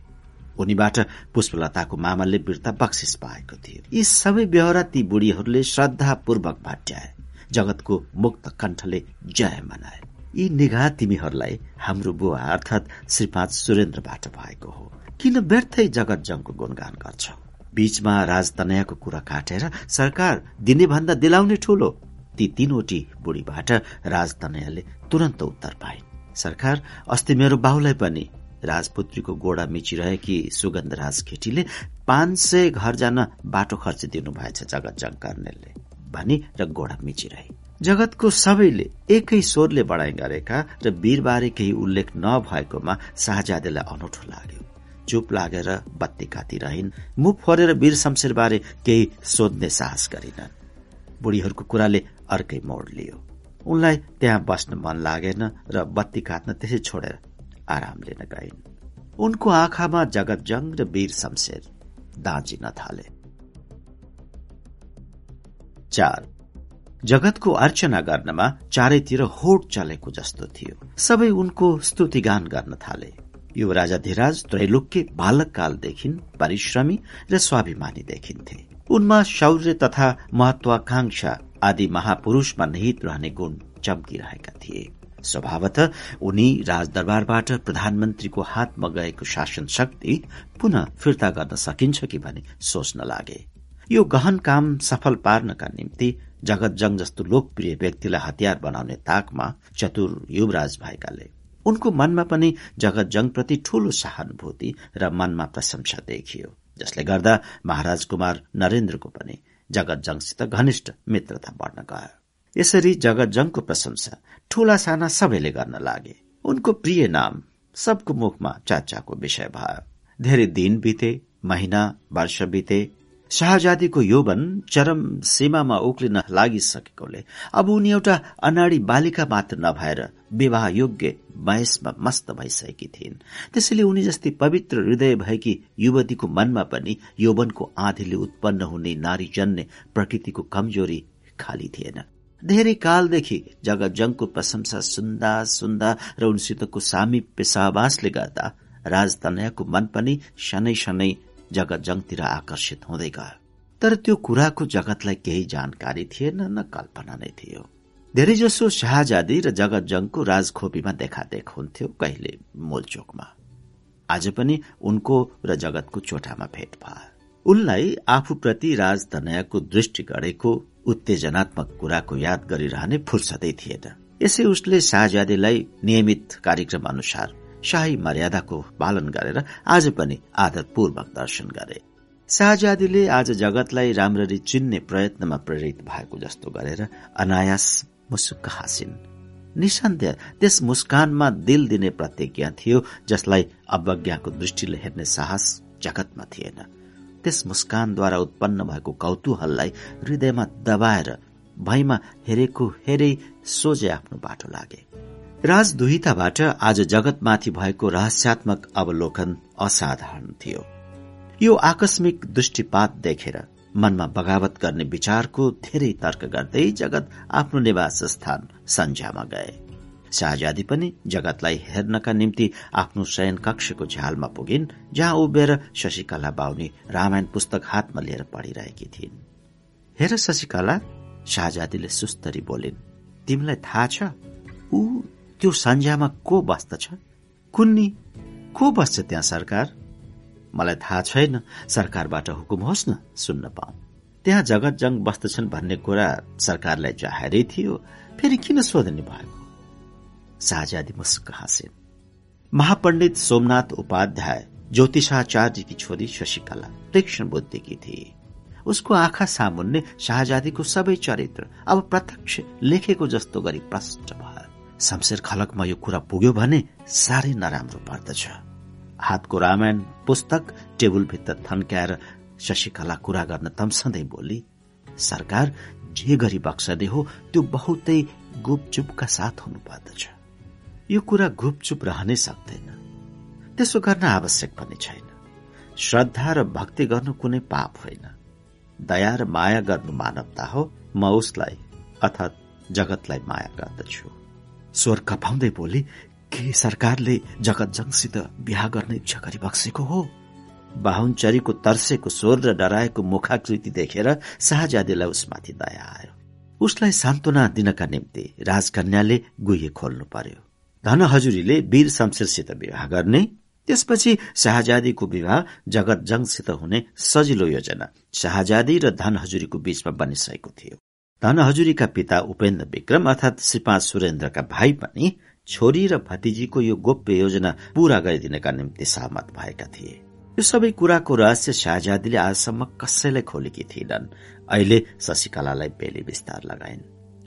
उनीबाट पुष्पलताको मामाले बिर्ता बक्सिस पाएको थियो। यी सबै व्यवहार ती बुढीहरूले श्रद्धापूर्वक भाट्याए जगतको मुक्त कण्ठले जय मनाए। यी निगाह तिमीहरूलाई हाम्रो बुवा अर्थात श्रीपाद सुरेन्द्रबाट भएको हो। किन व्यर्थै जगत जङको गुणगान गर्छौ? बीचमा राजतनयाको कुरा काटेर सरकार दिने भन्दा दिलाउने ठूलो। ती तीनवटी बुढीबाट राजतनयाले तुरन्त उत्तर पाइन् सरकार अस्ति मेरो बाहुलाई पनि राजपुत्रीको गोडा मिचिरहेकी सुगन्ध राज केटीले पाँच सय घर जान बाटो खर्च दिनुभएछ जगत जङ कर्णेलले भनी र गोडा मिचिरहे। जगतको सबैले एकै स्वरले बढाइ गरेका र वीरबारे केही उल्लेख नभएकोमा शाहजादेलाई अनौठो लाग्यो। चुप लागेर बत्ती काटिरहन् मुख फोरेर वीर शमशेरबारे केही सोध्ने साहस गरिनन्। बुढीहरूको कुराले अर्कै मोड लियो। उनलाई त्यहाँ बस्न मन लागेन र बत्ती काट्न त्यसै छोडेर आराम लिन गइन्। उनको आँखामा जगतजङ र वीर शमशेर दाँचिन थाले चार। जगतको अर्चना गर्नमा चारैतिर होट चलेको जस्तो थियो। सबै उनको स्तुतिगान गर्न थाले। युवराजाधिराज त्रैलोक्य बालककालदेखि परिश्रमी र स्वाभिमानी देखिन्थे। उनमा शौर्य तथा महत्वाकांक्षा आदि महापुरूषमा निहित रहने गुण चम्किरहेका थिए। स्वभावत उनी राजदरबारबाट प्रधानमन्त्रीको हातमा गएको शासन शक्ति पुनः फिर्ता गर्न सकिन्छ कि भनी सोच्न लागे। यो गहन काम सफल पार्नका निम्ति जगतजङ जस्तो लोकप्रिय व्यक्तिलाई हतियार बनाउने ताकमा चतुर युवराज भएकाले। उनको मनमा पनि जगतजङप्रति ठूलो सहानुभूति र मनमा प्रशंसा देखियो। जसले गर्दा महाराज कुमार नरेन्द्रको पनि जगतजङसित घनिष्ठ मित्रता बढ्न गयो। यसरी जगतजङको प्रशंसा ठूला साना सबैले गर्न लागे। उनको प्रिय नाम सबको मुखमा चर्चाको विषय भयो। धेरै दिन बिते महिना वर्ष बिते शाहजादीको यौवन चरम सीमामा उक्लिन लागिसकेकोले अब उनी एउटा अनाडी बालिका मात्र नभएर विवाह योग्य वयसमा मस्त भइसकेकी थिइन्। त्यसैले उनी जस्तै पवित्र हृदय भएकी युवतीको मनमा पनि यौवनको आँधीले उत्पन्न हुने नारी जन्ने प्रकृतिको कमजोरी खाली थिएन। धेरै कालदेखि जगतजङको प्रशंसा सुन्दा सुन्दा र उनसितको सामिप्य सहवासले गर्दा राजतनयाको मन पनि शनै शनै जगतजङतिर आकर्षित हुँदै गयो। तर त्यो कुराको जगतलाई केही जानकारी थिएन न कल्पना नै थियो। धेरैजसो शाहजादी र जगतजङको राजखोपीमा देखादेख हुन्थ्यो कहिले मोलचोकमा। आज पनि उनको र जगतको चोटामा भेट भयो उनलाई आफूप्रति राजधनयाको दृष्टि गढेको उत्तेजनात्मक कुराको याद गरिरहने फुर्सदै थिएन। यसै उसले शाहजादीलाई नियमित कार्यक्रम अनुसार शाही मर्यादाको पालन गरेर आज पनि आदरपूर्वक दर्शन गरे। शाहजादीले आज जगतलाई राम्ररी चिन्ने प्रयत्नमा प्रेरित भएको जस्तो गरेर अनायास मुसुक्क हाँसिन्। निसन्देह त्यस मुस्कानमा दिल दिने प्रतिज्ञा थियो जसलाई अवज्ञाको दृष्टिले हेर्ने साहस जगतमा थिएन। त्यस मुस्कानद्वारा उत्पन्न भएको कौतूहललाई हृदयमा दबाएर भैमा हेरेको हेरै सोझे आफ्नो बाटो लागे। राजदुहिताबाट आज जगतमाथि भएको रहस्यात्मक अवलोकन असाधारण थियो। यो आकस्मिक दृष्टिपात देखेर मनमा बगावत गर्ने विचारको धेरै तर्क गर्दै जगत आफ्नो निवास स्थान सन्झ्यामा गए। शाहजादी पनि जगतलाई हेर्नका निम्ति आफ्नो शयन कक्षको झ्यालमा पुगिन् जहाँ उभिएर शशिकला बाहुनी रामायण पुस्तक हातमा लिएर पढिरहेकी थिइन्। हेर शशिकला शाहजादीले सुस्तरी बोलिन् तिमीलाई थाहा छ ऊ त्यो सन्झ्यामा को बस्दछ कुन्नी को बस्छ त्यहाँ सरकार? मलाई थाहा छैन सरकारबाट हुकुम होस् न सुन्न पाऊ। त्यहाँ जगत जङ बस्दछन् भन्ने कुरा सरकारलाई जाहेरै थियो फेरि किन सोधनी भएको? शाहजादी मुस्क हाँसिन् महापण्डित सोमनाथ उपाध्याय ज्योतिषाचार्यकी छोरी शशिकला तीक्ष्ण बुद्धिकी थिए। उसको आँखा सामुन्ने शाहजादीको सबै चरित्र अब प्रत्यक्ष लेखेको जस्तो गरी प्रष्ट भयो। शमशेर खलकमा यो कुरा पुग्यो भने साह्रै नराम्रो पर्दछ। हातको रामायण पुस्तक टेबुलभित्र थन्क्याएर शशिकला कुरा गर्न तम्सँदै बोली सरकार जे गरी बक्सदे हो त्यो बहुतै गुपचुपका साथ हुनुपर्दछ। यो कुरा गुपचुप रहनै सक्दैन। त्यसो गर्न आवश्यक पनि छैन। श्रद्धा र भक्ति गर्नु कुनै पाप होइन। दया र माया गर्नु मानवता हो। म उसलाई अर्थात् जगतलाई माया गर्दछु। स्वर कपाउँदै बोली के सरकारले जगतजङसित बिहा गर्ने इच्छा गरिबक्सेको हो? बाहुनचरीको तर्सेको स्वर र डराएको मुखाकृति देखेर शाहजादीलाई उसमाथि दया आयो। उसलाई सान्त्वना दिनका निम्ति राजकन्याले गुहे खोल्नु पर्यो। धन हजुरीले वीर शमशेरसित विवाह गर्ने त्यसपछि शाहजादीको विवाह जगतजङसित हुने सजिलो योजना शाहजादी र धन हजुरीको बीचमा बनिसकेको थियो। धन हजुरीका पिता उपेन्द्र विक्रम अर्थात श्रीपा सुरेन्द्रका भाइ पनि छोरी र भतिजीको यो गोप्य योजना पूरा गरिदिनका निम्ति सहमत भएका थिए यो सबै कुराको रहस्य शाहजादीले आजसम्म कसैलाई खोलेकी थिएनन् अहिले शशिकलालाई बेली विस्तार लगाइन्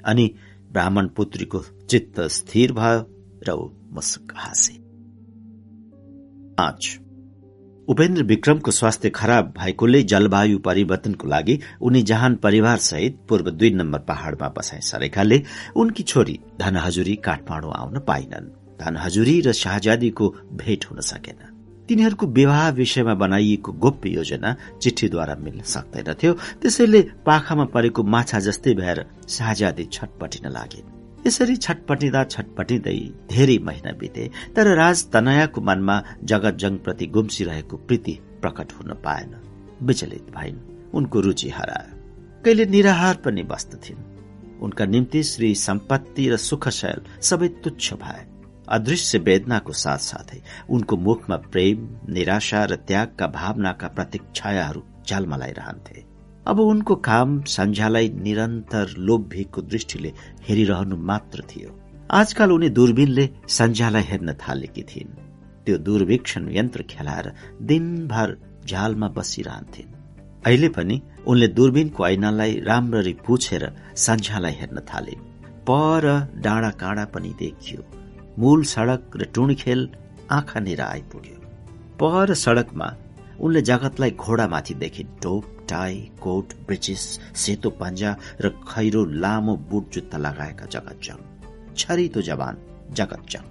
अनि ब्राह्मण पुत्रीको चित्त स्थिर भयो र ऊ मुस्क हाँसे उपेन्द्र विक्रमको स्वास्थ्य खराब भएकोले जलवायु परिवर्तनको लागि उनी जहान परिवार सहित पूर्व दुई नम्बर पहाड़मा बसाइ सरेकाले उनकी छोरी धनहजुरी काठमाडौँ आउन पाइनन्। धनहजुरी र शाहजादीको भेट हुन सकेन। तिनीहरूको विवाह विषयमा बनाइएको गोप्य योजना चिठीद्वारा मिल्न सक्दैनथ्यो त्यसैले पाखामा परेको माछा जस्तै भएर शाहजादी छटपटिन लागिन्। यसरी छटपटिँदा छटपटिँदै धेरै महिना बिते तर राज तनयाको मनमा जगत जङप्रति गुम्सिरहेको प्रीति प्रकट हुन पाएन। विचलित भइन्। उनको रुचि हरायो कहिले निराहार पनि बस्दथिन् उनका निम्ति श्री सम्पत्ति र सुखशैल सबै तुच्छ भए। अदृश्य वेदनाको साथ साथै उनको मुखमा प्रेम निराशा र त्यागका भावनाका प्रतीक छायाहरू झलमलाइरहन्थे। अब उनको काम सन्झ्यालाई निरन्तर लोभ्यको दृष्टिले हेरिरहनु मात्र थियो। आजकल उनी दूरबीनले सन्झ्यालाई हेर्न थालेकी थिइन्। त्यो दूरवीक्षण यन्त्र खेलाएर दिनभर झालमा बसिरहन्थिन्। अहिले पनि उनले दूरबीनको ऐनालाई राम्ररी पुछेर सन्झ्यालाई हेर्न थालिन्। पर डाँडा काँडा पनि देखियो। मूल सड़क र टुणखेल आँखा निर आइपुग्यो। पर सड़कमा उनले जगतलाई घोडामाथि देखिन् टोप टाई कोट ब्रिचिस सेतो पन्जा र खैरो लामो बुट जुत्ता लगाएका जगतजङ छरितो जवान जगतजङ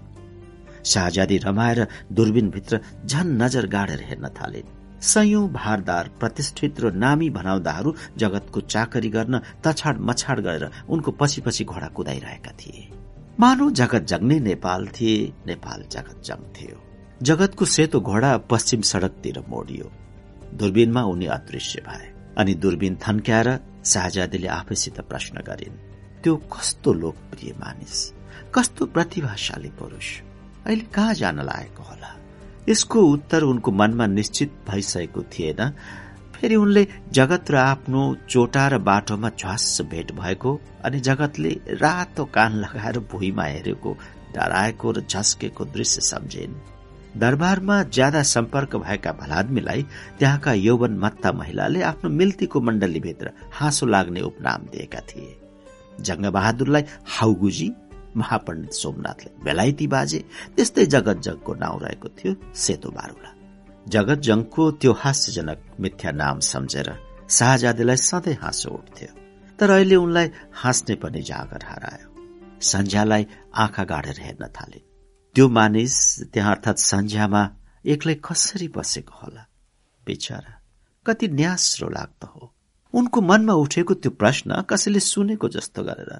शाहजादी रमाएर दूरबीनभित्र झन नजर गाडेर हेर्न थालिन्। सयौं भारदार प्रतिष्ठित र नामी भनाउँदाहरू जगतको चाकरी गर्न तछाड मछाड गरेर उनको पछि पछि घोडा कुदाइरहेका थिए। मानव जगत जग्ने नेपाल थिए नेपाल जगत जङ थियो। जगतको सेतो घोडा पश्चिम सड़कतिर मोडियो। दूरबीनमा उनी अदृश्य भए अनि दूरबीन थन्क्याएर शाहजादीले आफैसित प्रश्न गरिन् त्यो कस्तो लोकप्रिय मानिस? कस्तो प्रतिभाशाली पुरुष? अहिले कहाँ जान लागेको होला? यसको उत्तर उनको मनमा निश्चित भइसकेको थिएन। फेरि उनले जगत र आफ्नो चोटा र बाटोमा झ्वास भेट भएको अनि जगतले रातो कान लगाएर भुइँमा हेरेको डराएको र झस्केको दृश्य सम्झिन्। दरबारमा ज्यादा सम्पर्क भएका भलादमीलाई त्यहाँका यौवन मत्ता महिलाले आफ्नो मिल्तीको मण्डलीभित्र हाँसो लाग्ने उपनाम दिएका थिए। जङ्गबहादुरलाई हाउगुजी महापण्डित सोमनाथले बेलायती बाजे त्यस्तै जगत जगको नाउँ रहेको थियो सेतो बारुला। जगत जङको त्यो हास्यजनक मिथ्या नाम सम्झेर शाहजादीलाई सधैँ हाँसो उठ्थ्यो। तर अहिले उनलाई हाँस्ने पनि जागर हरायो। सन्झ्यालाई आँखा गाडेर हेर्न थालिन् त्यो मानिस त्यहाँ अर्थात सन्झ्यामा एक्लै कसरी बसेको होला? बिचरा कति न्यास्रो लाग्दो हो। उनको मनमा उठेको त्यो प्रश्न कसैले सुनेको जस्तो गरेर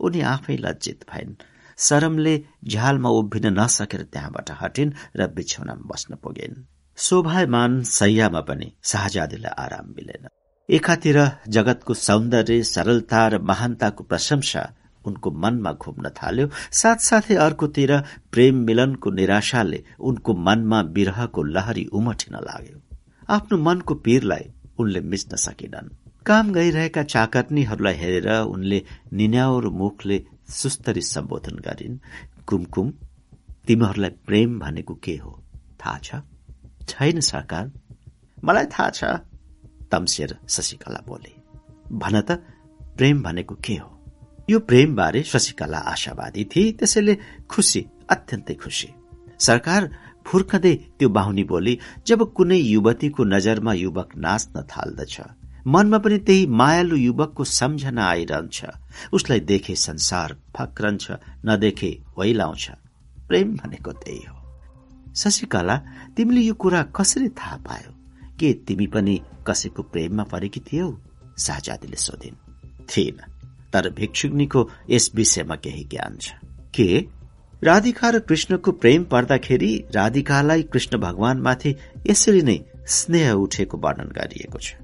उनी आफै लज्जित भइन्। शरमले झ्यालमा उभिन नसकेर त्यहाँबाट हटिन् र बिछौनामा बस्न पुगिन्। शोभायमान सैयामा पनि शाहजादीलाई आराम मिलेन। एकातिर जगतको सौन्दर्य सरलता र महानताको प्रशंसा उनको मनमा घुम्न थाल्यो। साथसाथै अर्कोतिर प्रेम मिलनको निराशाले उनको मनमा विरहको लहरी उमटिन लाग्यो। आफ्नो मनको पीरलाई उनले मिच्न सकेनन्। काम गइरहेका चाकर्नीहरूलाई हेरेर उनले निन्याउर मुखले सुस्तरी सम्बोधन गरिन्। कुमकुम तिमीहरूलाई प्रेम भनेको के हो? थाहा छ? छैन सरकार। मलाई थाहा छ तम्सेर शशिकला बोले। भन त प्रेम भनेको के हो? यो प्रेमबारे शशिकला आशावादी थिए त्यसैले खुसी अत्यन्तै खुसी। सरकार फुर्कदै त्यो बाहुनी बोली जब कुनै युवतीको नजरमा युवक नाच्न थाल्दछ मनमा पनि त्यही मायालु युवकको सम्झना आइरहन्छ। उसलाई देखे संसार फक्रन्छ नदेखे वैलाउँछ। प्रेम भनेको त्यही हो। शशिकला तिमीले यो कुरा कसरी थाहा पायो? के तिमी पनि कसैको प्रेममा परेकी थियौ? शाहजादीले सोधिन्। थिएन। तर भिक्षुग्नीको यस विषयमा केही ज्ञान छ। के? राधिका र कृष्णको प्रेम पर्दाखेरि राधिकालाई कृष्ण भगवानमाथि यसरी नै स्नेह उठेको वर्णन गरिएको छ।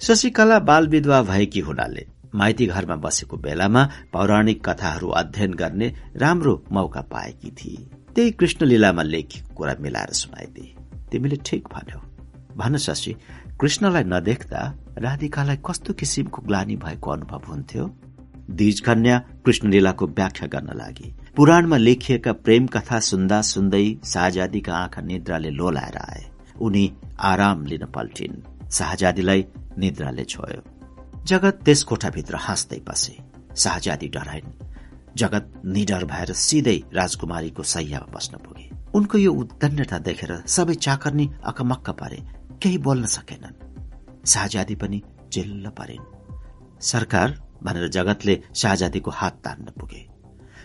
शशिकला बाल विधवा भएकी हुनाले माइती घरमा बसेको बेलामा पौराणिक कथाहरू अध्ययन गर्ने राम्रो मौका पाएकी थिए। त्यही कृष्ण लीलामा लेखिएको कुरा मिलाएर सुनाइदिए। तिमीले ठिक भन्यौ। भन शशी कृष्णलाई नदेख्दा राधिकालाई कस्तो किसिमको ग्लानी भएको अनुभव हुन्थ्यो? कृष्ण लीलाको व्याख्या गर्न लागि। पुराणमा लेखिएका प्रेम कथा सुन्दा सुन्दै शाहजादीका आँखा निद्राले लोलाएर आए। उनी आराम लिन पल्टिन्। शाहजादीलाई निद्राले छोयो। जगत त्यस कोठाभित्र हाँस्दै बसे। शाहजादी डराइन्। जगत निडर भएर सिधै राजकुमारीको सैयामा बस्न पुगे। उनको यो उद्दण्डता देखेर सबै चाकर्नी अकमक्क परे। केही बोल्न सकेनन्। शाहजादी पनि चिल्ल परिन्। सरकार भनेर जगतले शाहजादीको हात तान्न पुगे।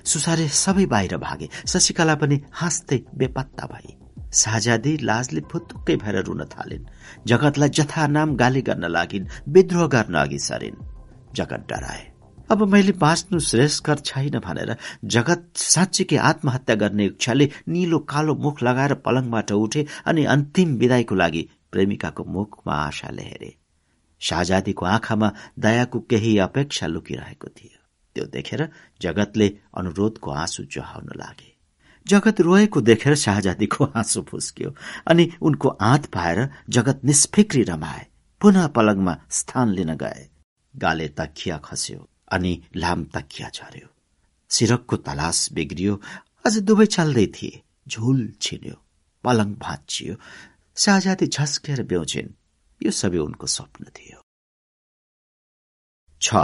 सुसारे सबै बाहिर भागे। शशिकला पनि हाँस्दै बेपत्ता भई। शाहजादी लाजले फुत्तुक्कै भएर रुन थालिन्। जगतलाई जथा नाम गाली गर्न लागिन्। विद्रोह गर्न अघि सरिन्। जगत डराए। अब मैले बाँच्नु श्रेष्ठकर छैन भनेर जगत साँच्चीकै आत्महत्या गर्ने इच्छाले निलो कालो मुख लगाएर पलङबाट उठे अनि अन्तिम विदाईको लागि प्रेमिकाको मुखमा आशाले हेरे शाहजादीको आँखामा दयाको केही अपेक्षा लुकिरहेको थियो। त्यो देखेर जगतले अनुरोधको आँसु जहाउन लागे। जगत रोएको देखेर शाहजादीको हाँसो फुस्क्यो अनि उनको आँत पाएर जगत निष्फिक्री रमाए पुनः पलङमा स्थान लिन गए। गाले तकिया खस्यो अनि लाम तकिया झर्यो सिरकको तलास बिग्रियो अझ दुवै चल्दै थिए झुल छिन्यो पलङ भाँचियो। शाहजादी झस्केर बेउछिन् यो सबै उनको स्वप्न थियो। छ।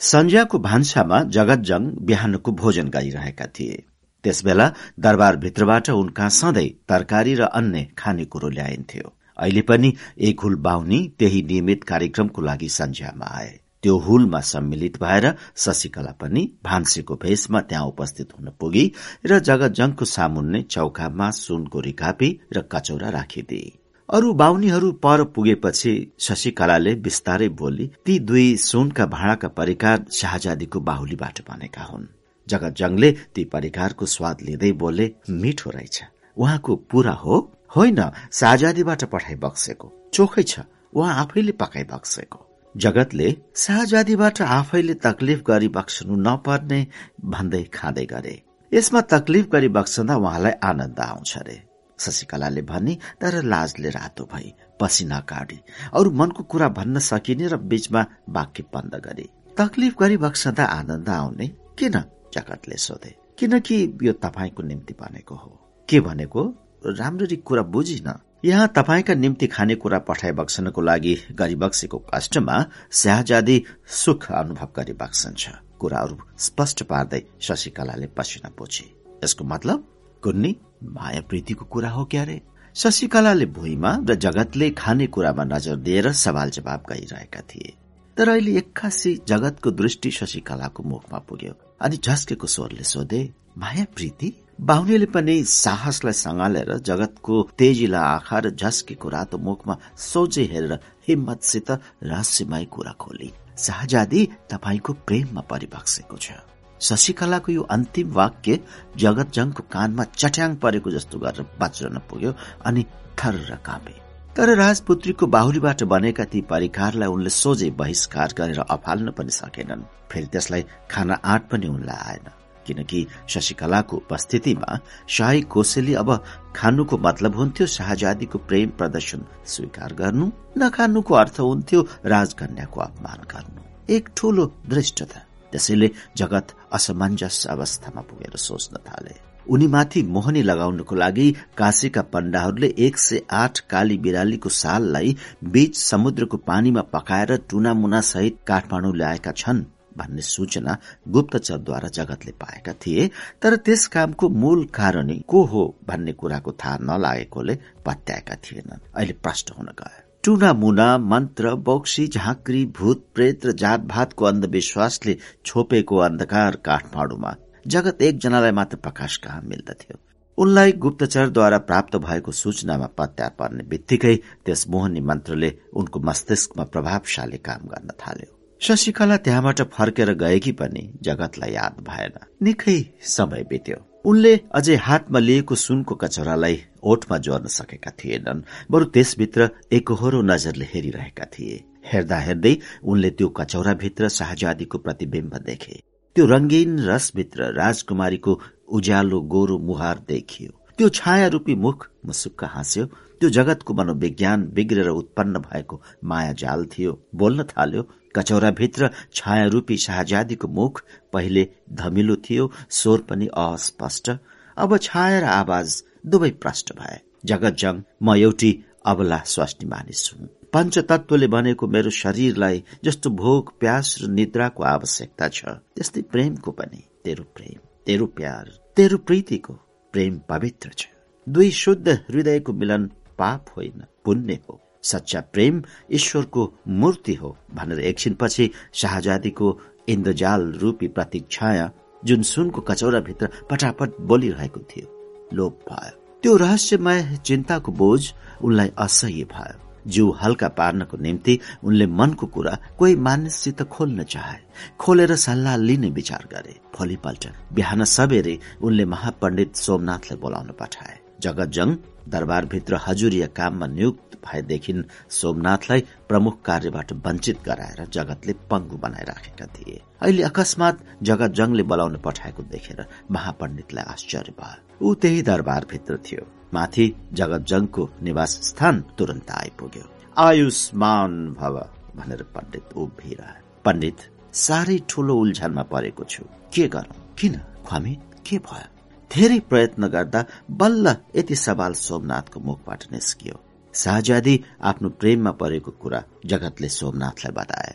सन्ज्याको भान्सामा जगतजङ बिहानको भोजन गरिरहेका थिए। त्यसबेला दरबारभित्रबाट उनका सधैँ तरकारी र अन्य खानेकुरो ल्याइन्थ्यो। अहिले पनि एक हुल बाहुनी त्यही नियमित कार्यक्रमको लागि सन्झ्यामा आए। त्यो हुलमा सम्मिलित भएर शशिकला पनि भान्सेको भेषमा त्यहाँ उपस्थित हुन पुगी र जगतजङको सामुन्ने चौकामा सुनको रिकापी र कचौरा राखिदिए अरू बाहुनीहरू पर पुगेपछि शशिकलाले बिस्तारै बोली ती दुई सुनका भाँडाका परिकार शाहजादीको बाहुलीबाट बनेका हुन्। जगतजङले ती परिकारको स्वाद लिँदै बोले मिठो रहेछ। उहाँको पूरा हो? होइन शाहजादीबाट पठाइ बक्सेको। चोखै छ। उहाँ आफैले पकाइ बक्सेको। जगतले शाहजादीबाट आफैले तकलिफ गरी बक्सनु नपर्ने भन्दै खाँदै गरे। यसमा तकलिफ गरी बक्सदा उहाँलाई आनन्द आउँछ रे। शशिकलाले भनी तर लाजले रातो भई पसिना काडी अरू मनको कुरा भन्न सकिने र बीचमा वाक्य बन्द गरे। तकलिफ गरी बक्सदा आनन्द आउने किन? जगतले सोधे। किनकि यो तपाईँको निम्ति भनेको हो। के भनेको? राम्ररी कुरा बुझिन। यहाँ तपाईँका निम्ति खानेकुरा पठाइबक्सनको लागि गरिबक्सेको कष्टमा स्याहजादी सुख अनुभव गरिबक्सन्छ कुराहरू स्पष्ट पार्दै शशिकलाले पसिना पोछे। यसको मतलब कुन्नी माया प्रीतिको कुरा हो क्यारे? शशिकलाले भुइँमा र जगतले खाने कुरामा नजर दिएर सवाल जवाब गरिरहेका थिए। तर अहिले एक्कासी जगतको दृष्टि शशिकलाको मुखमा पुग्यो अनि झस्केको स्वरले सोधे माया प्रीति बाहुनेले पनि साहसलाई सँगालेर जगतको तेजिला आँखा र झस्केको रातो मुखमा सोझे हेरेर हिम्मतसित रहस्यमय कुरा खोली। शाहजादी तपाईँको प्रेममा परिबक्सेको छ। शशिकलाको यो अन्तिम वाक्य जगतजङको कानमा चट्याङ परेको जस्तो गरेर बाँच्न पुग्यो अनि थर काँपे। तर राजपुत्रीको बाहुलीबाट बनेका ती परिकारलाई उनले सोझै बहिष्कार गरेर अफाल्न पनि सकेनन्। फेरि त्यसलाई खान आँट पनि उनलाई आएन। किनकि शशिकलाको उपस्थितिमा शाही कोसेली अब खानुको मतलब हुन्थ्यो शाहजादीको प्रेम प्रदर्शन स्वीकार गर्नु नखानुको अर्थ हुन्थ्यो राजकन्याको अपमान गर्नु। एक ठूलो दृष्टता। त्यसैले जगत असमञ्जस अवस्थामा पुगेर सोच्न थाले। उनीमाथि मोहनी लगाउनको लागि काशीका पण्डाहरूले एक सय आठ काली बिरालीको साललाई बीच समुद्रको पानीमा पकाएर टुनामुना सहित काठमाडौँ ल्याएका छन् भन्ने सूचना गुप्तचरद्वारा जगतले पाएका थिए तर त्यस कामको मूल कारण को हो भन्ने कुराको थाहा नलागेकोले पत्याएका थिएनन्। अहिले प्रष्ट हुन गयो। टुना मुना मन्त्र बक्सी झाँक्री भूत प्रेत र जात भातको अन्धविश्वासले छोपेको अन्धकार काठमाडौँमा जगत एकजनालाई मात्र प्रकाश कहाँ मिल्दथ्यो? उनलाई गुप्तचरद्वारा प्राप्त भएको सूचनामा पत्या पर्ने बित्तिकै त्यस मोहनी मन्त्रले उनको मस्तिष्कमा प्रभावशाली काम गर्न थाल्यो। शशिकला त्यहाँबाट फर्केर गएकी पनि जगतलाई याद भएन। निकै समय बित्यो। उनले अझै हातमा लिएको सुनको कचौरालाई ओठमा जोड्न सकेका थिएनन् बरु त्यसभित्र एकहोरो नजरले हेरिरहेका थिए। हेर्दा हेर्दै उनले त्यो कचौराभित्र शाहजादीको प्रतिबिम्ब देखे। त्यो रंगीन रसभित्र राजकुमारीको उज्यालो गोरो मुहार देखियो। त्यो छाया रूपी मुख मुसुक्क हाँस्यो। त्यो जगतको मनोविज्ञान बिग्रेर उत्पन्न भएको माया जाल थियो। बोल्न थाल्यो कचौराभित्र छाया रूपी शाहजादीको मुख पहिले धमिलो थियो स्वर पनि अस्पष्ट। अब छाया र आवाज दुवै प्रष्ट भए। जगत जङ म एउटी अबला स्वास्नी मानिस हुँ। पञ्चतत्वले बनेको मेरो शरीरलाई जस्तो भोग प्यास र निद्राको आवश्यकता छ। त्यस्तै प्रेमको पनि। तेरो प्रेम तेरो प्यार तेरो प्रीतिको प्रेम पवित्र छ। दुई शुद्ध हृदयको मिलन पाप होइन पुण्य हो। सच्चा प्रेम ईश्वरको मूर्ति हो भनेर एकछिनपछि शाहजादीको इन्द्रजाल रूपी प्रतीक छाया जुन सुनको कचौराभित्र पटापट बोलिरहेको थियो। लोप भयो। त्यो रहस्यमय चिन्ताको बोझ उनलाई असह्य भयो। जिउ हल्का पार्नको निम्ति उनले मनको कुरा कोही मानिससित खोल्न चाहे। खोलेर सल्लाह लिने विचार गरे। भोलिपल्ट बिहान सबेरै उनले महापण्डित सोमनाथलाई बोलाउन पठाए। जगतजङ दरबारभित्र हजुरिया काममा नियुक्त भएदेखि सोमनाथलाई प्रमुख कार्यबाट वञ्चित गराएर जगतले पंगु बनाइराखेका थिए। अहिले अकस्मात जगतजङले बोलाउन पठाएको देखेर महापण्डितलाई आश्चर्य भयो। ऊ त्यही दरबारभित्र थियो। माथि जगतजङको निवास स्थान तुरन्त आइपुग्यो। आयुष्मान भव भनेर पण्डित उभिरहे। पण्डित साह्रै ठूलो उल्झानमा परेको छु। के गरौं? किन? ख्वामी के भयो? धेरै प्रयत्न गर्दा बल्ल यति सवाल सोमनाथको मुखबाट निस्कियो। शाहजादी आफ्नो प्रेममा परेको कुरा जगतले सोमनाथलाई बताए।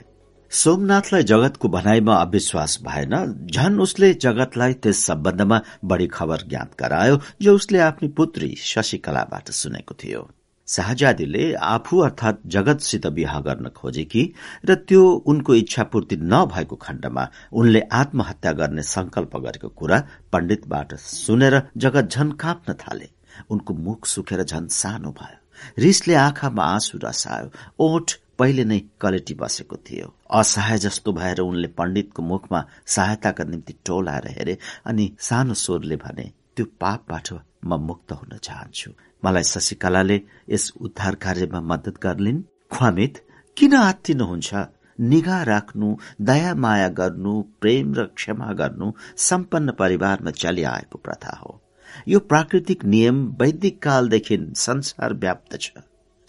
सोमनाथलाई जगतको भनाइमा अविश्वास भएन। झन उसले जगतलाई त्यस सम्बन्धमा बढ़ी खबर ज्ञात गरायो जो उसले आफ्नी पुत्री शशिकलाबाट सुनेको थियो। शाहजादीले आफू अर्थात जगतसित विवाह गर्न खोजेकी र त्यो उनको इच्छा पूर्ति नभएको खण्डमा उनले आत्महत्या गर्ने संकल्प गरेको कुरा पण्डितबाट सुनेर जगत झन काँप्न थाले उनको मुख सुखेर झन सानो भयो रिसले आँखामा आँसु रसायो ओठ पहिले नै कलेटी बसेको थियो असहाय जस्तो भएर उनले पण्डितको मुखमा सहायताका निम्ति टोलाएर हेरे अनि सानो स्वरले भने त्यो पापबाट म मुक्त हुन चाहन्छु। मलाई शशिकलाले यस उद्धार कार्यमा मद्दत गर्लिन्। ख्वामित किन आत्तिनुहुन्छ निगा राख्नु दया माया गर्नु प्रेम र क्षमा गर्नु सम्पन्न परिवारमा चलिआएको प्रथा हो। यो प्राकृतिक नियम वैदिक कालदेखि संसार व्याप्त छ।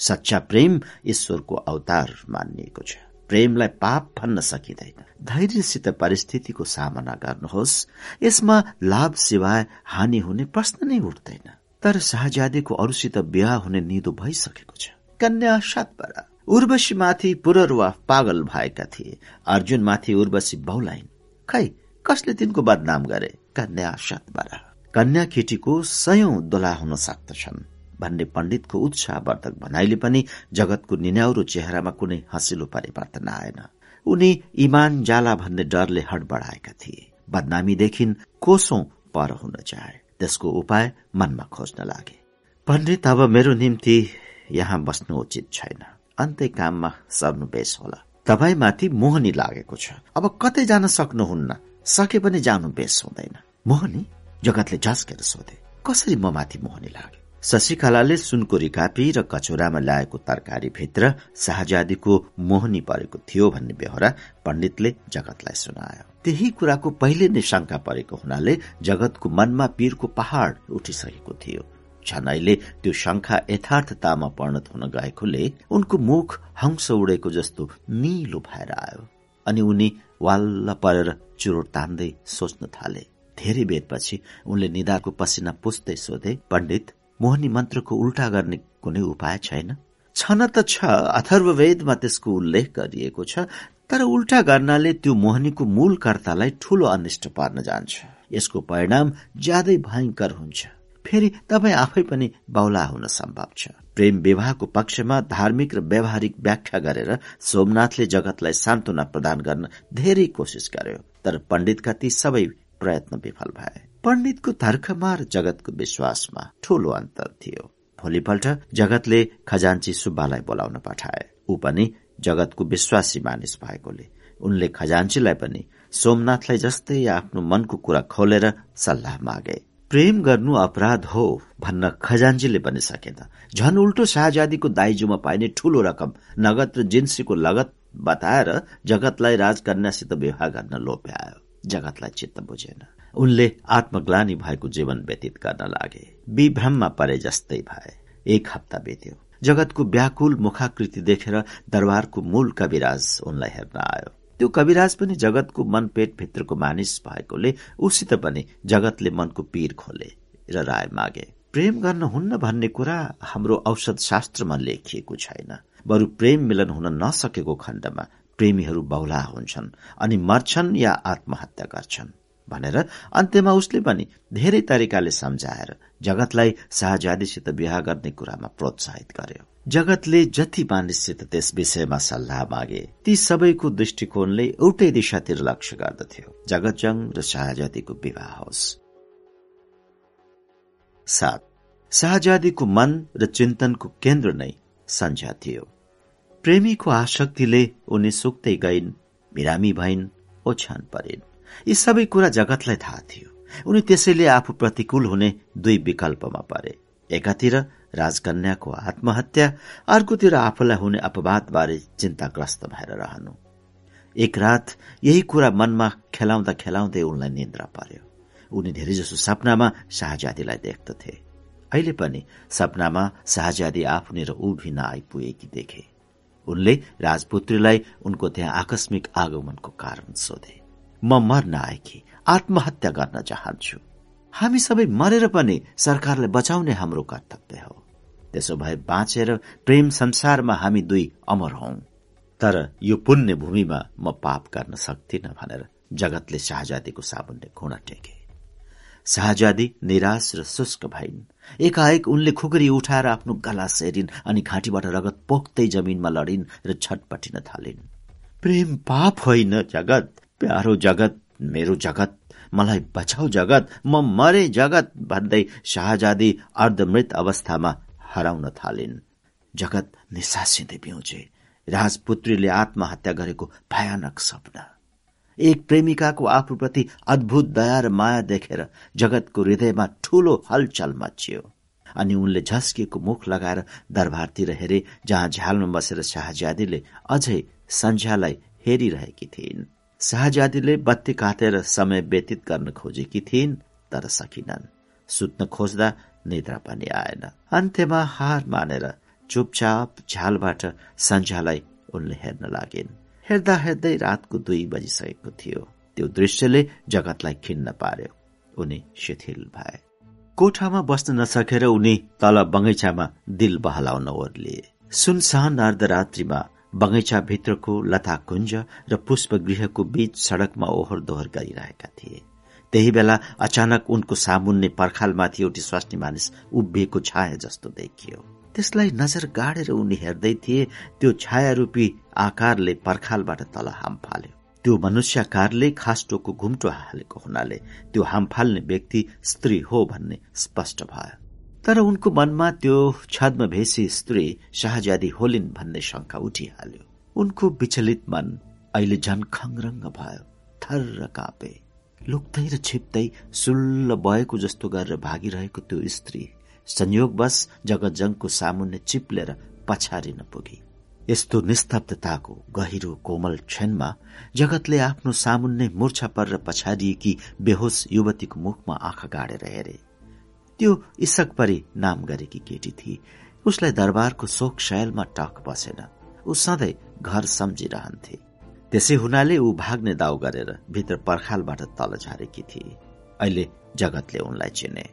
सच्चा प्रेम ईश्वरको अवतार मानिएको छ। प्रेमलाई पाप भन्न सकिँदैन। धैर्यसित परिस्थितिको सामना गर्नुहोस्। यसमा लाभ सिवाय हानि हुने प्रश्न नै उठ्दैन। तर शाहजादीको अरूसित बिहा हुने निदो भइसकेको छ। कन्या सातबरा उर्वशी माथि पुररुवा पागल भएका थिए। अर्जुन माथि उर्वशी बहुलाइन खै कसले तिनको बदनाम गरे? कन्या सातबरा कन्या केटीको सयौं दोला हुन सक्दछन् भन्ने पण्डितको उत्साहवर्धक भनाइले पनि जगतको निन्याउरो चेहरामा कुनै हँसिलो परिवर्तन आएन। उनी इमान जाला भन्ने डरले हडबडाएका थिए। बदनामीदेखि कोसौं पर हुन चाहे। त्यसको उपाय मनमा खोज्न लागे। पण्डित अब मेरो निम्ति यहाँ बस्नु उचित छैन। अन्तै काममा सर्नु बेस होला तपाईँमाथि मोहनी लागेको छ। अब कतै जान सक्नुहुन्न। सके पनि जानु बेस हुँदैन। मोहनी जगतले झस्केर सोधे कसरी म माथि मोहनी लाग्यो शशिकलाले सुनको रिकापी र कचौरामा ल्याएको तरकारी भित्र शाहजादीको मोहनी परेको थियो भन्ने बेहोरा पण्डितले जगतलाई सुनायो। त्यही कुराको पहिले नै शंका परेको हुनाले जगतको मनमा पीरको पहाड़ उठिसकेको थियो। अहिले त्यो शंका यथार्थतामा परिणत हुन गएकोले उनको मुख हंस उडेको जस्तो निलो भएर आयो अनि उनी वाल्ल परेर चुरोट तान्दै सोच्न थाले। धेरै बेरपछि उनले निदाको पसिना पुस्दै सोधे पण्डित मोहनी मन्त्रको उल्टा गर्ने कुनै उपाय छैन। छन त छ अथर्ववेदमा त्यसको उल्लेख गरिएको छ तर उल्टा गर्नाले त्यो मोहनीको मूल कर्तालाई ठूलो अनिष्ट पार्न जान्छ। यसको परिणाम ज्यादै भयंकर हुन्छ। फेरि तपाईँ आफै पनि बाहुला हुन सम्भव छ। प्रेम विवाहको पक्षमा धार्मिक र व्यावहारिक व्याख्या गरेर सोमनाथले जगतलाई सान्त्वना प्रदान गर्न धेरै कोसिस गर्यो तर पण्डितका ती सबै प्रयत्न विफल भए। पण्डितको तर्कमा र जगतको विश्वासमा ठूलो अन्तर थियो। भोलिपल्ट जगतले खजान्ची सुब्बालाई बोलाउन पठाए। ऊ पनि जगतको विश्वासी मानिस भएकोले। उनले खजान्चीलाई पनि सोमनाथलाई जस्तै आफ्नो मनको कुरा खोलेर सल्लाह मागे। प्रेम गर्नु अपराध हो भन्न खजान्जीले पनि सकेन। झन उल्टो शाहजादीको दाइजोमा पाइने ठूलो रकम नगद र जिन्सीको लगत बताएर जगतलाई राजकन्यासित विवाह गर्न लोभ्यायो। जगतलाई चित्त बुझेन। उनले आत्मग्लानी भएको जीवन व्यतीत गर्न लागे। विभ्रममा परे जस्तै भए। एक हप्ता बित्यो। जगतको व्याकुल मुखाकृति देखेर दरबारको मूल कविराज उनलाई हेर्न आयो। त्यो कविराज पनि जगतको मन पेट भित्रको मानिस भएकोले उसित पनि जगतले मनको पीर खोले र राय मागे। प्रेम गर्न हुन्न भन्ने कुरा हाम्रो औषध शास्त्रमा लेखिएको छैन। बरु प्रेम मिलन हुन नसकेको खण्डमा प्रेमीहरू बहुला हुन्छन् अनि मर्छन् या आत्महत्या गर्छन्। भनेर अन्त्यमा उसले पनि धेरै तरिकाले सम्झाएर जगतलाई शाहजादीसित विवाह गर्ने कुरामा प्रोत्साहित गर्यो। जगतले जति मानिससित त्यस विषयमा सल्लाह मागे ती सबैको दृष्टिकोणले एउटै दिशातिर लक्ष्य गर्दथ्यो। जगतजङ र शाहजादीको विवाह होस्। सात। शाहजादीको मन र चिन्तनको केन्द्र नै सन्झ्या थियो। प्रेमीको आशक्तिले उनी सुक्दै गइन् बिरामी भइन् ओछ्यान परिन्। यी सबै कुरा जगतलाई थाहा थियो। उनी त्यसैले आफू प्रतिकूल हुने दुई विकल्पमा परे। एकातिर राजकन्याको आत्महत्या अर्कोतिर आफूलाई हुने अपवादबारे चिन्ताग्रस्त भएर रहनु। एक रात यही कुरा मनमा खेलाउँदा खेलाउँदै उनलाई निन्द्रा पर्यो। उनी धेरैजसो सपनामा शाहजादीलाई देख्दथे। अहिले पनि सपनामा शाहजादी आफूनिर उभिन आइपुगेकी देखे। उनले राजपुत्रीलाई उनको त्यहाँ आकस्मिक आगमनको कारण सोधे। म मर्न आएकी आत्महत्या गर्न चाहन्छु। हामी सबै मरेर पनि सरकारलाई बचाउने हाम्रो कर्तव्य हो। त्यसो भए बाँचेर प्रेम संसारमा हामी दुई अमर हौ। तर यो पुण्य भूमिमा म पाप गर्न सक्दिन भनेर जगतले शाहजादीको साबुनले घुँडा टेके। शाहजादी निराश र शुष्क भइन्। एकाएक उनले खुकुरी उठाएर आफ्नो गला सेरिन् अनि घाँटीबाट रगत पोख्दै जमिनमा लडिन् र छटपटिन थालिन्। प्रेम पाप होइन जगत। प्यारो जगत मेरो जगत मलाई बचाउ जगत म मरे जगत भन्दै शाहजादी अर्धमृत अवस्थामा हराउन थालिन्। जगत निसासिँदै पिउँछे। राजपुत्रीले आत्महत्या गरेको भयानक सपना। एक प्रेमिकाको आफूप्रति अद्भुत दया र माया देखेर जगतको हृदयमा ठूलो हलचल मचियो अनि उनले झस्किएको मुख लगाएर दरबारतिर हेरे जहाँ झ्यालमा बसेर शाहजादीले अझै सन्झ्यालाई हेरिरहेकी थिइन्। शाहजादीले बत्ती काटेर समय व्यतीत गर्न खोजेकी थिइन् तर सकिनन् सुत्न खोज्दा निद्रा पनि आएन अन्त्यमा हार मानेर चुपचाप झ्यालबाट सन्झ्यालाई उनले हेर्न लागिन् हेर्दा हेर्दै रातको दुई बजिसकेको थियो त्यो दृश्यले जगतलाई खिन्न पार्यो उनी शिथिल भए कोठामा बस्न नसकेर उनी तल बगैँचामा दिल बहलाउन ओर्लिए सुनसान अर्धरात्रिमा बगैँचा भित्रको लता कुञ्ज र पुष्पगृहको बीच सड़कमा ओहोर दोहोर गरिरहेका थिए। त्यही बेला अचानक उनको सामुन्ने पर्खालमाथि एउटी स्वास्नी मानिस उभिएको छाया जस्तो देखियो। त्यसलाई नजर गाडेर उनी हेर्दै थिए त्यो छाया रूपी आकारले पर्खालबाट तल हाम फाल्यो। त्यो मनुष्यकारले खास्टोको घुम्टो हालेको हुनाले त्यो हाम फाल्ने व्यक्ति स्त्री हो भन्ने स्पष्ट भयो। तर उनको मनमा त्यो छद्म भेषी स्त्री शाहजादी होलिन् भन्ने शंका उठिहाल्यो। उनको विचलित मन अहिले झन खङरङ्ग भयो थर कापे। लुक्दै र छिप्दै सुल्ल बएको जस्तो गरेर भागिरहेको त्यो स्त्री संयोगवश जगतजङको सामुन्ने चिप्लेर पछारिन पुगे। यस्तो निस्तब्धताको गहिरो कोमल क्षणमा जगतले आफ्नो सामुन्ने मूर्छा परेर पछारिएकी बेहोस युवतीको मुखमा आँखा गाडेर हेरे। त्यो इसक परी नाम गरेकी केटी थिए उसलाई दरबारको शोक शैलमा टक बसेन। ऊ सधैँ घर सम्झिरहन्थे। त्यसै हुनाले ऊ भाग्ने दाउ गरेर भित्र पर्खालबाट तल झारेकी थिए अहिले जगतले उनलाई चिने।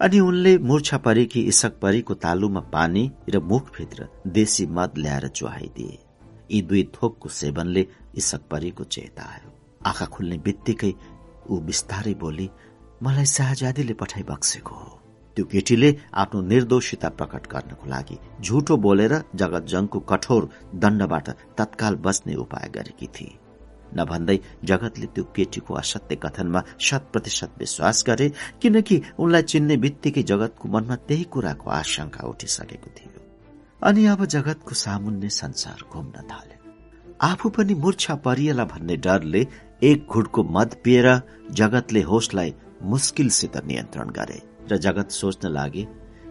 अनि उनले मूर्छा परेकी इसक परीको तालुमा पानी र मुखभित्र देशी मद ल्याएर चुहाइदिए। यी दुई थोकको सेवनले इसक परीको चेता आयो। आँखा खुल्ने बित्तिकै ऊ बिस्तारै बोली मलाई शाहजादीले पठाइ बक्सेको हो। त्यो केटीले आफ्नो निर्दोषिता प्रकट गर्नको लागि झुटो बोलेर जगत जङको कठोर दण्डबाट तत्काल बस्ने उपाय गरेकी थिए नभन्दै जगतले त्यो केटीको असत्य कथनमा शत प्रतिशत विश्वास गरे किनकि उनलाई चिन्ने बित्तिकै जगतको मनमा त्यही कुराको आशंका उठिसकेको थियो। अनि अब जगतको सामुन्ने संसार घुम्न थाल्यो आफू पनि मूर्छा परिएला भन्ने डरले एक घुटको मद पिएर जगतले होसलाई मुस्किलसित नियन्त्रण गरे। र जगत सोच्न लागे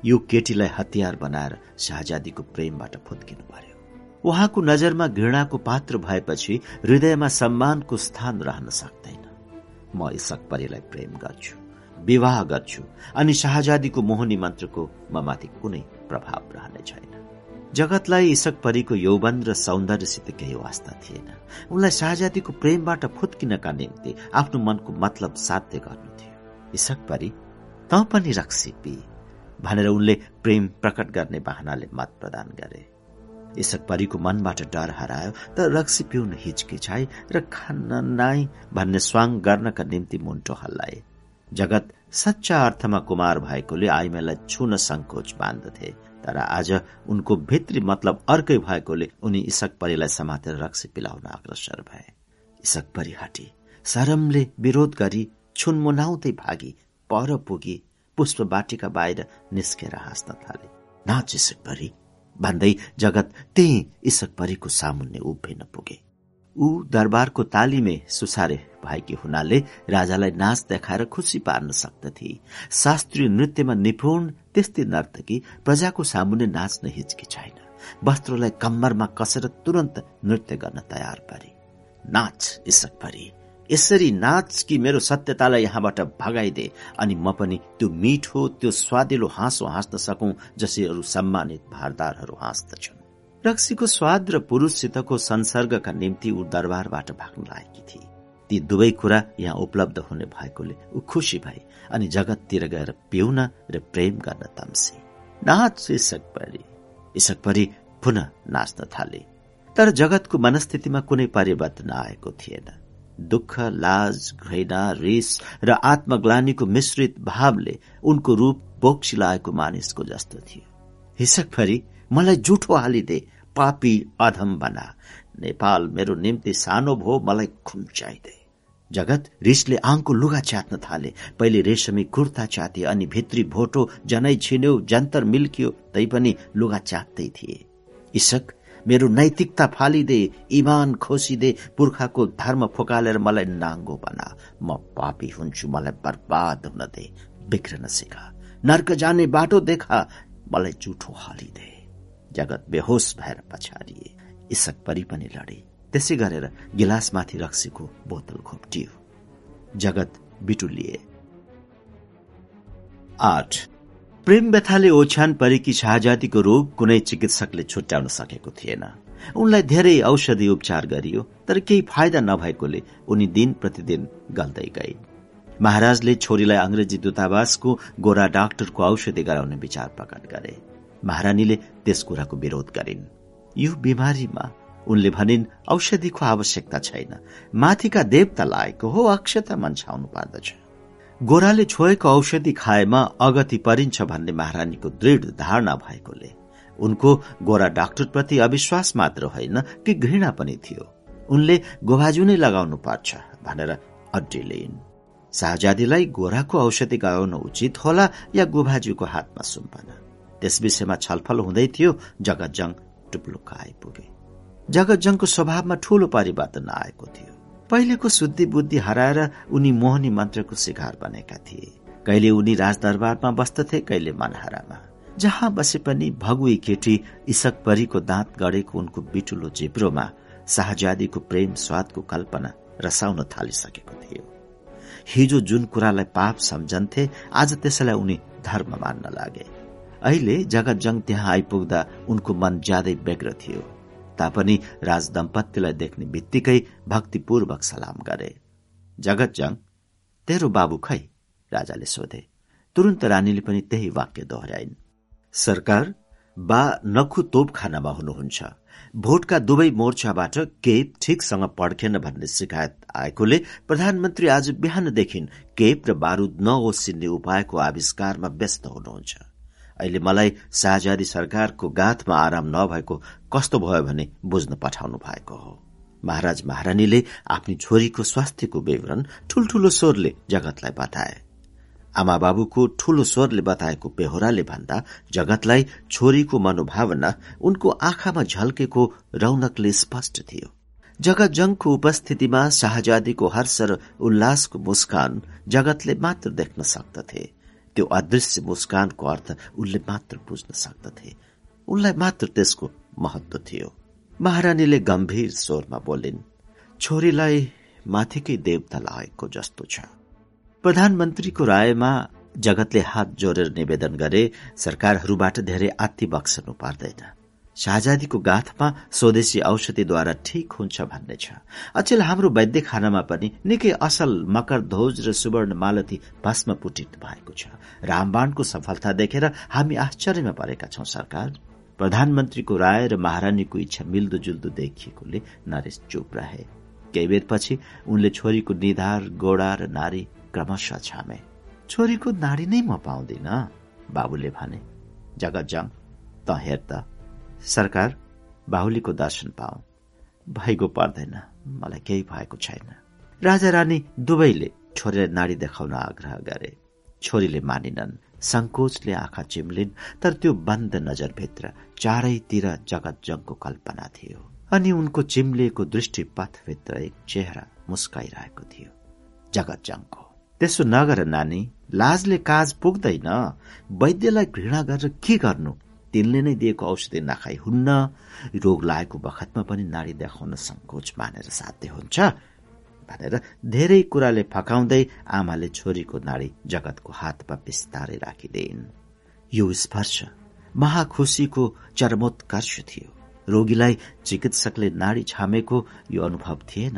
यो केटीलाई हतियार बनाएर शाहजादीको प्रेमबाट फुत्किनु पर्यो। उहाँको नजरमा घृणाको पात्र भएपछि हृदयमा सम्मानको स्थान रहन सक्दैन। म इसक परीलाई प्रेम गर्छु विवाह गर्छु अनि शाहजादीको मोहनी मन्त्रको ममाथि कुनै प्रभाव रहने छैन। जगतलाई इसक परीको यौवन र सौन्दर्यसित केही वास्ता थिएन। उनलाई शाहजादीको प्रेमबाट फुत्किनका निम्ति आफ्नो मनको मतलब साध्य गर्नु थियो। इसक परी त पनि रक्सी पी भनेर उनले प्रेम प्रकट गर्ने बाहनाले मत प्रदान गरे। इसक परीको मनबाट डर हरायो तर रक्सी पिउन हिचकिचाए र खान्न नाइ भन्ने स्वाङ गर्नका निम्ति मुन्टो हल्लाए। जगत सच्चा अर्थमा कुमार भएकोले आइमेलाई छुन संकोच बाँध्दथे तर आज उनको भित्री मतलब अर्कै भएकोले उनी इसक परीलाई समातेर रक्सी पिलाउन अग्रसर भए। इसक परी हटी सरमले विरोध गरी छुनमुनाउँदै भागी पर पुगी पुष्प बाटिका बाहिर निस्केर हाँस्न थाले। नाच इसकभरि भन्दै जगत त्यही इसकभरिको सामुन्ने उभिन पुगे। ऊ दरबारको तालिमे सुसारे भएकी हुनाले राजालाई नाच देखाएर खुसी पार्न सक्दथे। शास्त्रीय नृत्यमा निपुण त्यस्तै नर्तकी प्रजाको सामुन्ने नाच्न हिचकिचाइन वस्त्रलाई कम्मरमा कसेर तुरन्त नृत्य गर्न तयार पारे। नाच इसकभरि यसरी नाच कि मेरो सत्यतालाई यहाँबाट भगाइदे अनि म पनि त्यो मिठो त्यो स्वादिलो हाँसो हाँस्न सकौं जसरी अरू सम्मानित भारदारहरू हाँस्दछन्। रक्सीको स्वाद र पुरुषसितको संसर्गका निम्ति ऊ दरबारबाट भाग्न लागेकी थिए। ती दुवै कुरा यहाँ उपलब्ध हुने भएकोले ऊ खुसी भए अनि जगततिर गएर पिउन र प्रेम गर्न तम्से। नाच इसकपरी इसकपरी पुनः नाच्न थाले। तर जगतको मनस्थितिमा कुनै परिवर्तन आएको थिएन। दुःख लाज घृणा रिस र आत्मग्लानीको मिश्रित भावले उनको रूप बोक्सिलाएको मानिसको जस्तो थियो। हिसकभरि मलाई जुठो हालिदे पापी अधम बना। नेपाल मेरो निम्ति सानो भो मलाई खुम्चाइदे जगत रिसले आङको लुगा च्यात्न थाले। पहिले रेशमी कुर्ता च्याते अनि भित्री भोटो जनै छिन्यो जन्तर मिल्कियो तै पनि लुगा च्यात्दै थिए। इसक मेरो नैतिकता फालिदे, इमान खोसिदे पुर्खाको धर्म फोकालेर मलाई नाङ्गो बना। म पापी हुन्छु, मलाई बर्बाद हुन दे, बिग्रन सिका। नर्क जाने बाटो देखा, मलाई जुठो हालिदे। जगत बेहोस भएर पछाडिए। इसक परि पनि लडे। त्यसै गरेर गिलासमाथि रक्सीको बोतल घोप्टियो जगत बिटुलिए। आठ। प्रेम व्यथाले ओछ्यान परेकी शाहजातीको रोग कुनै चिकित्सकले छुट्याउन सकेको थिएन। उनलाई धेरै औषधि उपचार गरियो तर केही फाइदा नभएकोले उनी दिन प्रतिदिन गल्दै गए। महाराजले छोरीलाई अंग्रेजी दूतावासको गोरा डाक्टरको औषधि गराउने विचार प्रकट गरे। महारानीले त्यस कुराको विरोध गरिन्। यो बिमारीमा उनले भनिन् औषधिको आवश्यकता छैन। माथिका देवता लागेको हो अक्षता मन्छाउनु पर्दछ। गोराले छोएको औषधि खाएमा अगति परिन्छ भन्ने महारानीको दृढ धारणा भएकोले। उनको गोरा डाक्टरप्रति अविश्वास मात्र होइन कि घृणा पनि थियो। उनले गोभाजु नै लगाउनु पर्छ भनेर अड्डी लिइन्। शाहजादीलाई गोराको औषधि गराउन उचित होला या गोभाजुको हातमा सुम्पन? त्यस विषयमा छलफल हुँदै थियो जगतजङ टुप्लुक्क आइपुगे। जगतजङको स्वभावमा ठूलो परिवर्तन आएको थियो। पहिलेको शुद्धि बुद्धि हराएर उनी मोहनी मन्त्रको शिकार बनेका थिए। कहिले उनी राजदरबारमा बस्दथे कहिले मनहरामा। जहाँ बसे पनि भगुई केटी इसक परीको दाँत गढेको उनको बिटुलो जिब्रोमा शाहजादीको प्रेम स्वादको कल्पना रसाउन थालिसकेको थियो। हिजो जुन कुरालाई पाप सम्झन्थे आज त्यसैलाई उनी धर्म मान्न लागे। अहिले जगत त्यहाँ आइपुग्दा उनको मन ज्यादै व्यग्र थियो। तापनि राज दम्पतिलाई देख्ने बित्तिकै भक्तिपूर्वक सलाम गरे। जगतजङ तेरो बाबु खै? राजाले सोधे। तुरन्त रानीले पनि त्यही वाक्य दोहोऱ्याइन्। सरकार बा नखु तोप खानामा हुनुहुन्छ। भोटका दुवै मोर्चाबाट केप ठिकसँग पड्केन भन्ने शिकायत आएकोले प्रधानमन्त्री आज बिहानदेखि केप र बारूद नओसिन्ने उपायको आविष्कारमा व्यस्त हुनुहुन्छ। अहिले मलाई शाहजादी सरकारको गाथमा आराम नभएको कस्तो भयो भने बुझ्न पठाउनु भएको हो। महाराज महारानीले आफ्नी छोरीको स्वास्थ्यको विवरण ठूल्ठूलो स्वरले जगतलाई बताए। आमा बाबुको ठूलो स्वरले बताएको बेहोराले भन्दा जगतलाई छोरीको मनोभावना उनको आँखामा झल्केको रौनकले स्पष्ट थियो। जगत जंगको उपस्थितिमा शाहजादीको हर्ष र उल्लासको मुस्कान जगतले मात्र देख्न सक्दथे। त्यो अदृश्य मुस्कानको अर्थ उनले मात्र बुझ्न सक्दथे। उनलाई मात्र त्यसको महत्व थियो। महारानीले गम्भीर स्वरमा बोलिन् छोरीलाई माथिकै देवता लागेको जस्तो छ। प्रधानमन्त्रीको रायमा जगतले हात जोडेर निवेदन गरे सरकारहरूबाट धेरै आत्ती बक्सनु पर्दैन। शाहजादीको गाथमा स्वदेशी औषधिद्वारा ठिक हुन्छ भन्ने छ। अचेल हाम्रो वैद्य खानामा पनि निकै असल मकर ध्वज र सुवर्ण मालती भस्म पुटित भएको छ। रामबाणको सफलता देखेर हामी आश्चर्यमा परेका छौं सरकार। प्रधानमन्त्रीको राय र महारानीको इच्छा मिल्दो जुल्दो देखिएकोले नरेश चुप रहे। केही बेरपछि उनले छोरीको निधार गोडा र नारी क्रमशः छामे। छोरीको नाडी नै म पाउँदिन बाबुले भने। जगत जङ त हेर त। सरकार बाहुलीको दर्शन पाऊ भइगो पर्दैन। मलाई केही भएको छैन। राजा रानी दुवैले छोरीलाई नाडी देखाउन आग्रह गरे। छोरीले मानिनन्। संकोचले आँखा चिम्लिन् तर त्यो बन्द नजरभित्र चारैतिर जगत जङको कल्पना थियो। अनि उनको चिम्लिएको दृष्टिपथभित्र एक चेहरा मुस्काइरहेको थियो। जगत जङको त्यसो नगर नानी लाजले काज पुग्दैन। वैद्यलाई घृणा गरेर के गर्नु? तिनले नै दिएको औषधि नखाई हुन्न। रोग लागेको बखतमा पनि नारी देखाउन संकोच मानेर साध्य हुन्छ भनेर धेरै कुराले फकाउँदै आमाले छोरीको नाडी जगतको हातमा बिस्तारै राखिदिन् यो स्पर्श महाखुसीको चरमोत्कर्ष थियो। रोगीलाई चिकित्सकले नाडी छामेको यो अनुभव थिएन।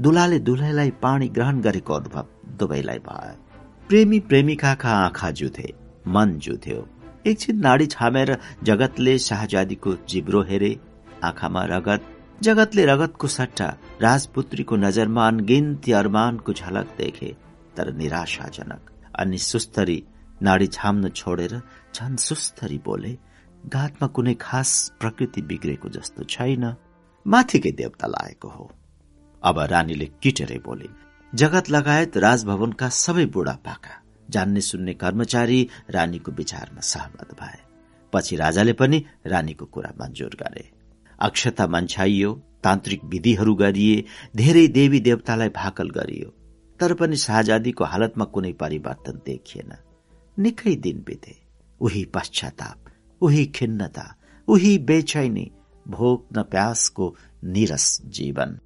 दुलाले दुलैलाई पानी ग्रहण गरेको अनुभव दुवैलाई भयो। प्रेमी प्रेमिकाका आँखा जुथे मन जुथ्यो। एकछिन नाडी छामेर जगतले शाहजादीको जिब्रो हेरे आँखामा रगत जगतले रगतको सट्टा राजपुत्रीको नजरमा अनगिन्ती अरमानको झलक देखे तर निराशाजनक। अनि सुस्तरी नाडी छाम्न छोडेर झन सुस्तरी बोले घातमा कुनै खास प्रकृति बिग्रेको जस्तो छैन माथिकै देवता लागेको हो। अब रानीले किटेरै बोलिन् जगत लगायत राजभवनका सबै बुढापाका जान्ने सुन्ने कर्मचारी रानीको विचारमा सहमत भए। पछि राजाले पनि रानीको कुरा मञ्जुर गरे। अक्षता मन्छाइयो तान्त्रिक विधिहरू गरिए धेरै देवी देवतालाई भाकल गरियो। तर पनि शाहजादीको हालतमा कुनै परिवर्तन देखिएन। निकै दिन बिते। उही पश्चाताप उही खिन्नता उही बेचैनी भोक न प्यासको निरस जीवन।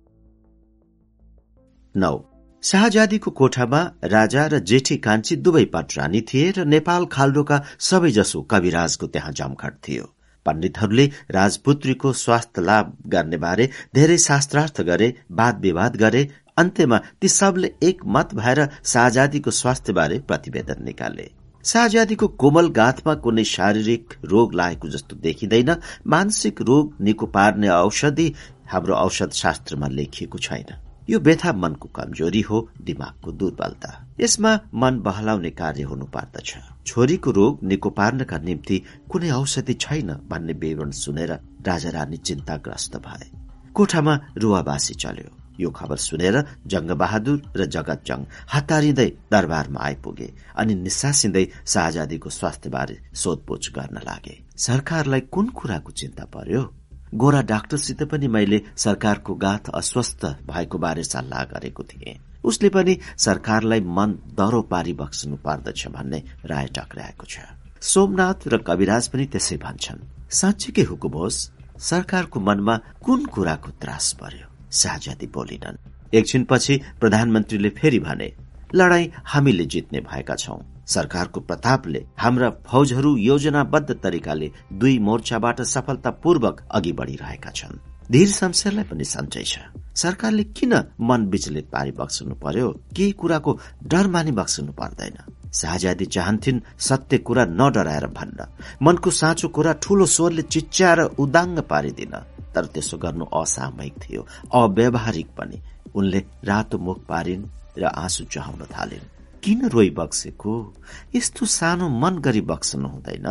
नौ। शाहजादीको कोठामा राजा र जेठी कान्छी दुवै पटरानी थिए र नेपाल खाल्डोका सबैजसो कविराजको त्यहाँ जमघट थियो। पण्डितहरूले राजपुत्रीको स्वास्थ्य लाभ गर्ने बारे धेरै शास्त्रार्थ गरे वाद विवाद गरे अन्त्यमा ती सबले एक मत भएर शाहजादीको स्वास्थ्य बारे प्रतिवेदन निकाले। शाहजादीको कोमल गाथमा कुनै शारीरिक रोग लागेको जस्तो देखिँदैन मानसिक रोग निको पार्ने औषधि हाम्रो औषध शास्त्रमा लेखिएको छैन। यो व्यथा मनको कमजोरी हो दिमागको दुर्बलता। यसमा मन बहलाउने कार्य हुनु पर्दछ। छोरीको रोग निको पार्नका निम्ति कुनै औषधि छैन भन्ने विवरण सुनेर राजा रानी चिन्ताग्रस्त भए। कोठामा रुवाबासी चल्यो। यो खबर सुनेर जंग बहादुर र जगत जंग हतारिँदै दरबारमा आइपुगे अनि निसासिँदै शाहजादीको स्वास्थ्यबारे सोधपुछ गर्न लागे। सरकारलाई कुन कुराको चिन्ता पर्यो? गोरा डाक्टरसित पनि मैले सरकारको गाथ अस्वस्थ भएको बारे सल्लाह गरेको थिएँ। उसले पनि सरकारलाई मन दरो पारी बक्सनु पर्दछ भन्ने राय टक्राएको छ। सोमनाथ र कविराज पनि त्यसै भन्छन् साँच्चीकै हुकुम होस्? सरकारको मनमा कुन कुराको त्रास पर्यो? शाहजादी बोलिनन्। एकछिनपछि प्रधानमन्त्रीले फेरि भने लडाई हामीले जित्ने भएका छौं। सरकारको प्रतापले हाम्रा फौजहरू योजनाबद्ध तरिकाले दुई मोर्चाबाट सफलतापूर्वक अघि बढ़िरहेका छन्। धीर शमशेरलाई पनि सन्चै छ। सरकारले किन मन विचलित पारी बक्सनु पर्यो? केही कुराको डर मानि बक्सनु पर्दैन। शाहजादी चाहन्थिन् सत्य कुरा नडराएर भन्न। मनको साँचो कुरा ठूलो स्वरले चिच्याएर उदाङ्ग पारिदिन। तर त्यसो गर्नु असामयिक थियो। अव्यवहारिक पनि। उनले रातो मुख पारिन् र आँसु चहाउन थालिन्। किन रोइ बक्सेको? यस्तो सानो मन गरी बक्सनु हुँदैन।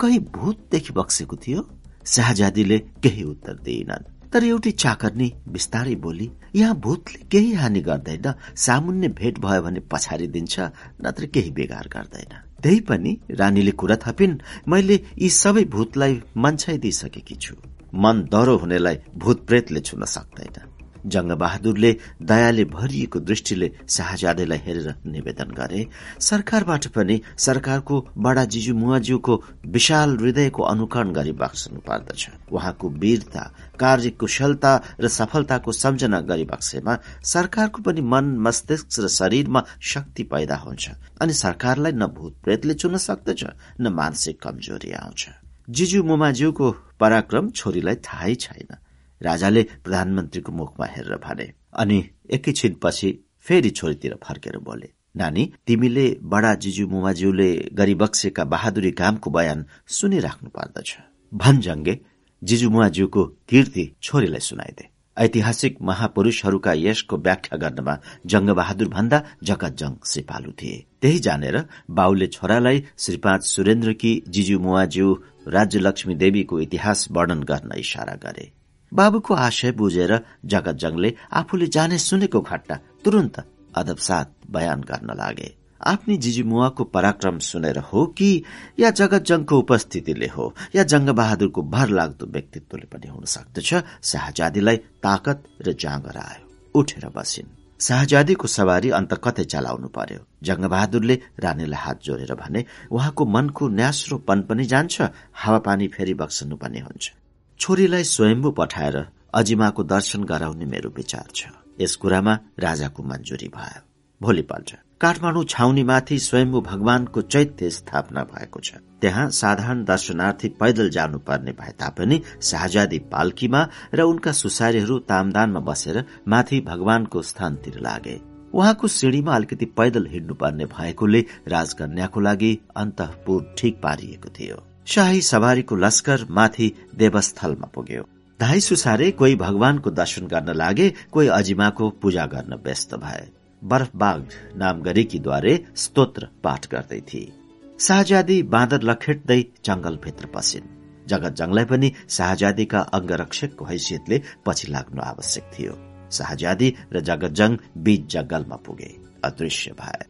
कहीँ भूतदेखि बक्सेको थियो? शाहजादीले केही उत्तर दिइनन् तर एउटी चाकर्नी बिस्तारै बोली यहाँ भूतले केही हानि गर्दैन। सामुन्ने भेट भयो भने पछाडि दिन्छ नत्र केही बेगार गर्दैन। त्यही पनि रानीले कुरा थपिन् मैले यी सबै भूतलाई मन्छाइदिइसकेकी छु। मन दह्रो हुनेलाई भूत प्रेतले छुन सक्दैन। जङ्गबहादुरले दयाले भरिएको दृष्टिले शाहजादेलाई हेरेर निवेदन गरे। सरकारबाट पनि सरकारको बडा जिजु मुवाज्यूको विशाल हृदयको अनुकरण गरी बक्सनु पर्दछ। उहाँको वीरता कार्यकुशलता र सफलताको सम्झना गरी बक्सेमा सरकारको पनि मन मस्तिष्क र शरीरमा शक्ति पैदा हुन्छ अनि सरकारलाई न भूत प्रेतले चुन सक्दछ न मानसिक कमजोरी आउँछ। जिजु मुमाज्यूको पराक्रम छोरीलाई थाहै छैन। राजाले प्रधानमन्त्रीको मुखमा हेरेर भने अनि एकैछिनपछि फेरि छोरीतिर फर्केर बोले नानी तिमीले बडा जिजु मुमाज्यूले गरिबक्सेका बहादुरी कामको बयान सुनिराख्नु पर्दछ। भन्जङ्गे जिजु मुवाज्यूको कीर्ति छोरीलाई सुनाइदे। ऐतिहासिक महापुरूषहरूका यसको व्याख्या गर्नमा जङ्गबहादुर भन्दा जगतजङ श्रीपालु थिए। त्यही जानेर बाउले छोरालाई श्रीपाँच सुरेन्द्रकी जिजु मुवाज्यू राज्यलक्ष्मी देवीको इतिहास वर्णन गर्न इशारा गरे। बाबुको आशय बुझेर जगतजङले आफूले जाने सुनेको घटना तुरन्त अदबसात बयान गर्न लागे। आफ्नी जिजुमुवाको पराक्रम सुनेर हो कि या जगतजङको उपस्थितिले हो या जङ्ग बहादुरको भर लाग्दो व्यक्तित्वले पनि हुन सक्दछ शाहजादीलाई ताकत र जाँगर आयो। उठेर बसिन्। शाहजादीको सवारी अन्त कतै चलाउनु पर्यो? जङ्गबहादुरले रानीलाई हात जोडेर भने उहाँको मनको न्यास्रोपन पनि जान्छ हावापानी फेरि बक्सनु पनि हुन्छ। छोरीलाई स्वयम्भू पठाएर अजिमाको दर्शन गराउने मेरो विचार छ। यस कुरामा राजाको मन्जुरी भयो। भोलिपल्ट काठमाडौँ छाउनीमाथि स्वयम्भू भगवानको चैत्य स्थापना भएको छ। त्यहाँ साधारण दर्शनार्थी पैदल जानुपर्ने भए तापनि शाहजादी पाल्कीमा र उनका सुसारीहरू तामदानमा बसेर माथि भगवानको स्थानतिर लागे। उहाँको सिँढीमा अलिकति पैदल हिँड्नुपर्ने भएकोले राजकन्याको लागि अन्तपुर ठिक पारिएको थियो। शाही सवारीको लस्कर माथि देवस्थलमा पुग्यो। धाई सुसारे कोही भगवानको दर्शन गर्न लागे कोही अजिमाको पूजा गर्न व्यस्त भए। बरफबाग नाम गरेकीद्वारे स्तोत्र पाठ गर्दै थिए। शाहजादी बाँदर लखेट्दै जंगलभित्र पसिन्। जगत जङलाई पनि शाहजादीका अंगरक्षकको हैसियतले पछि लाग्नु आवश्यक थियो। शाहजादी र जगत जङ बीच जंगलमा पुगे। अदृश्य भए।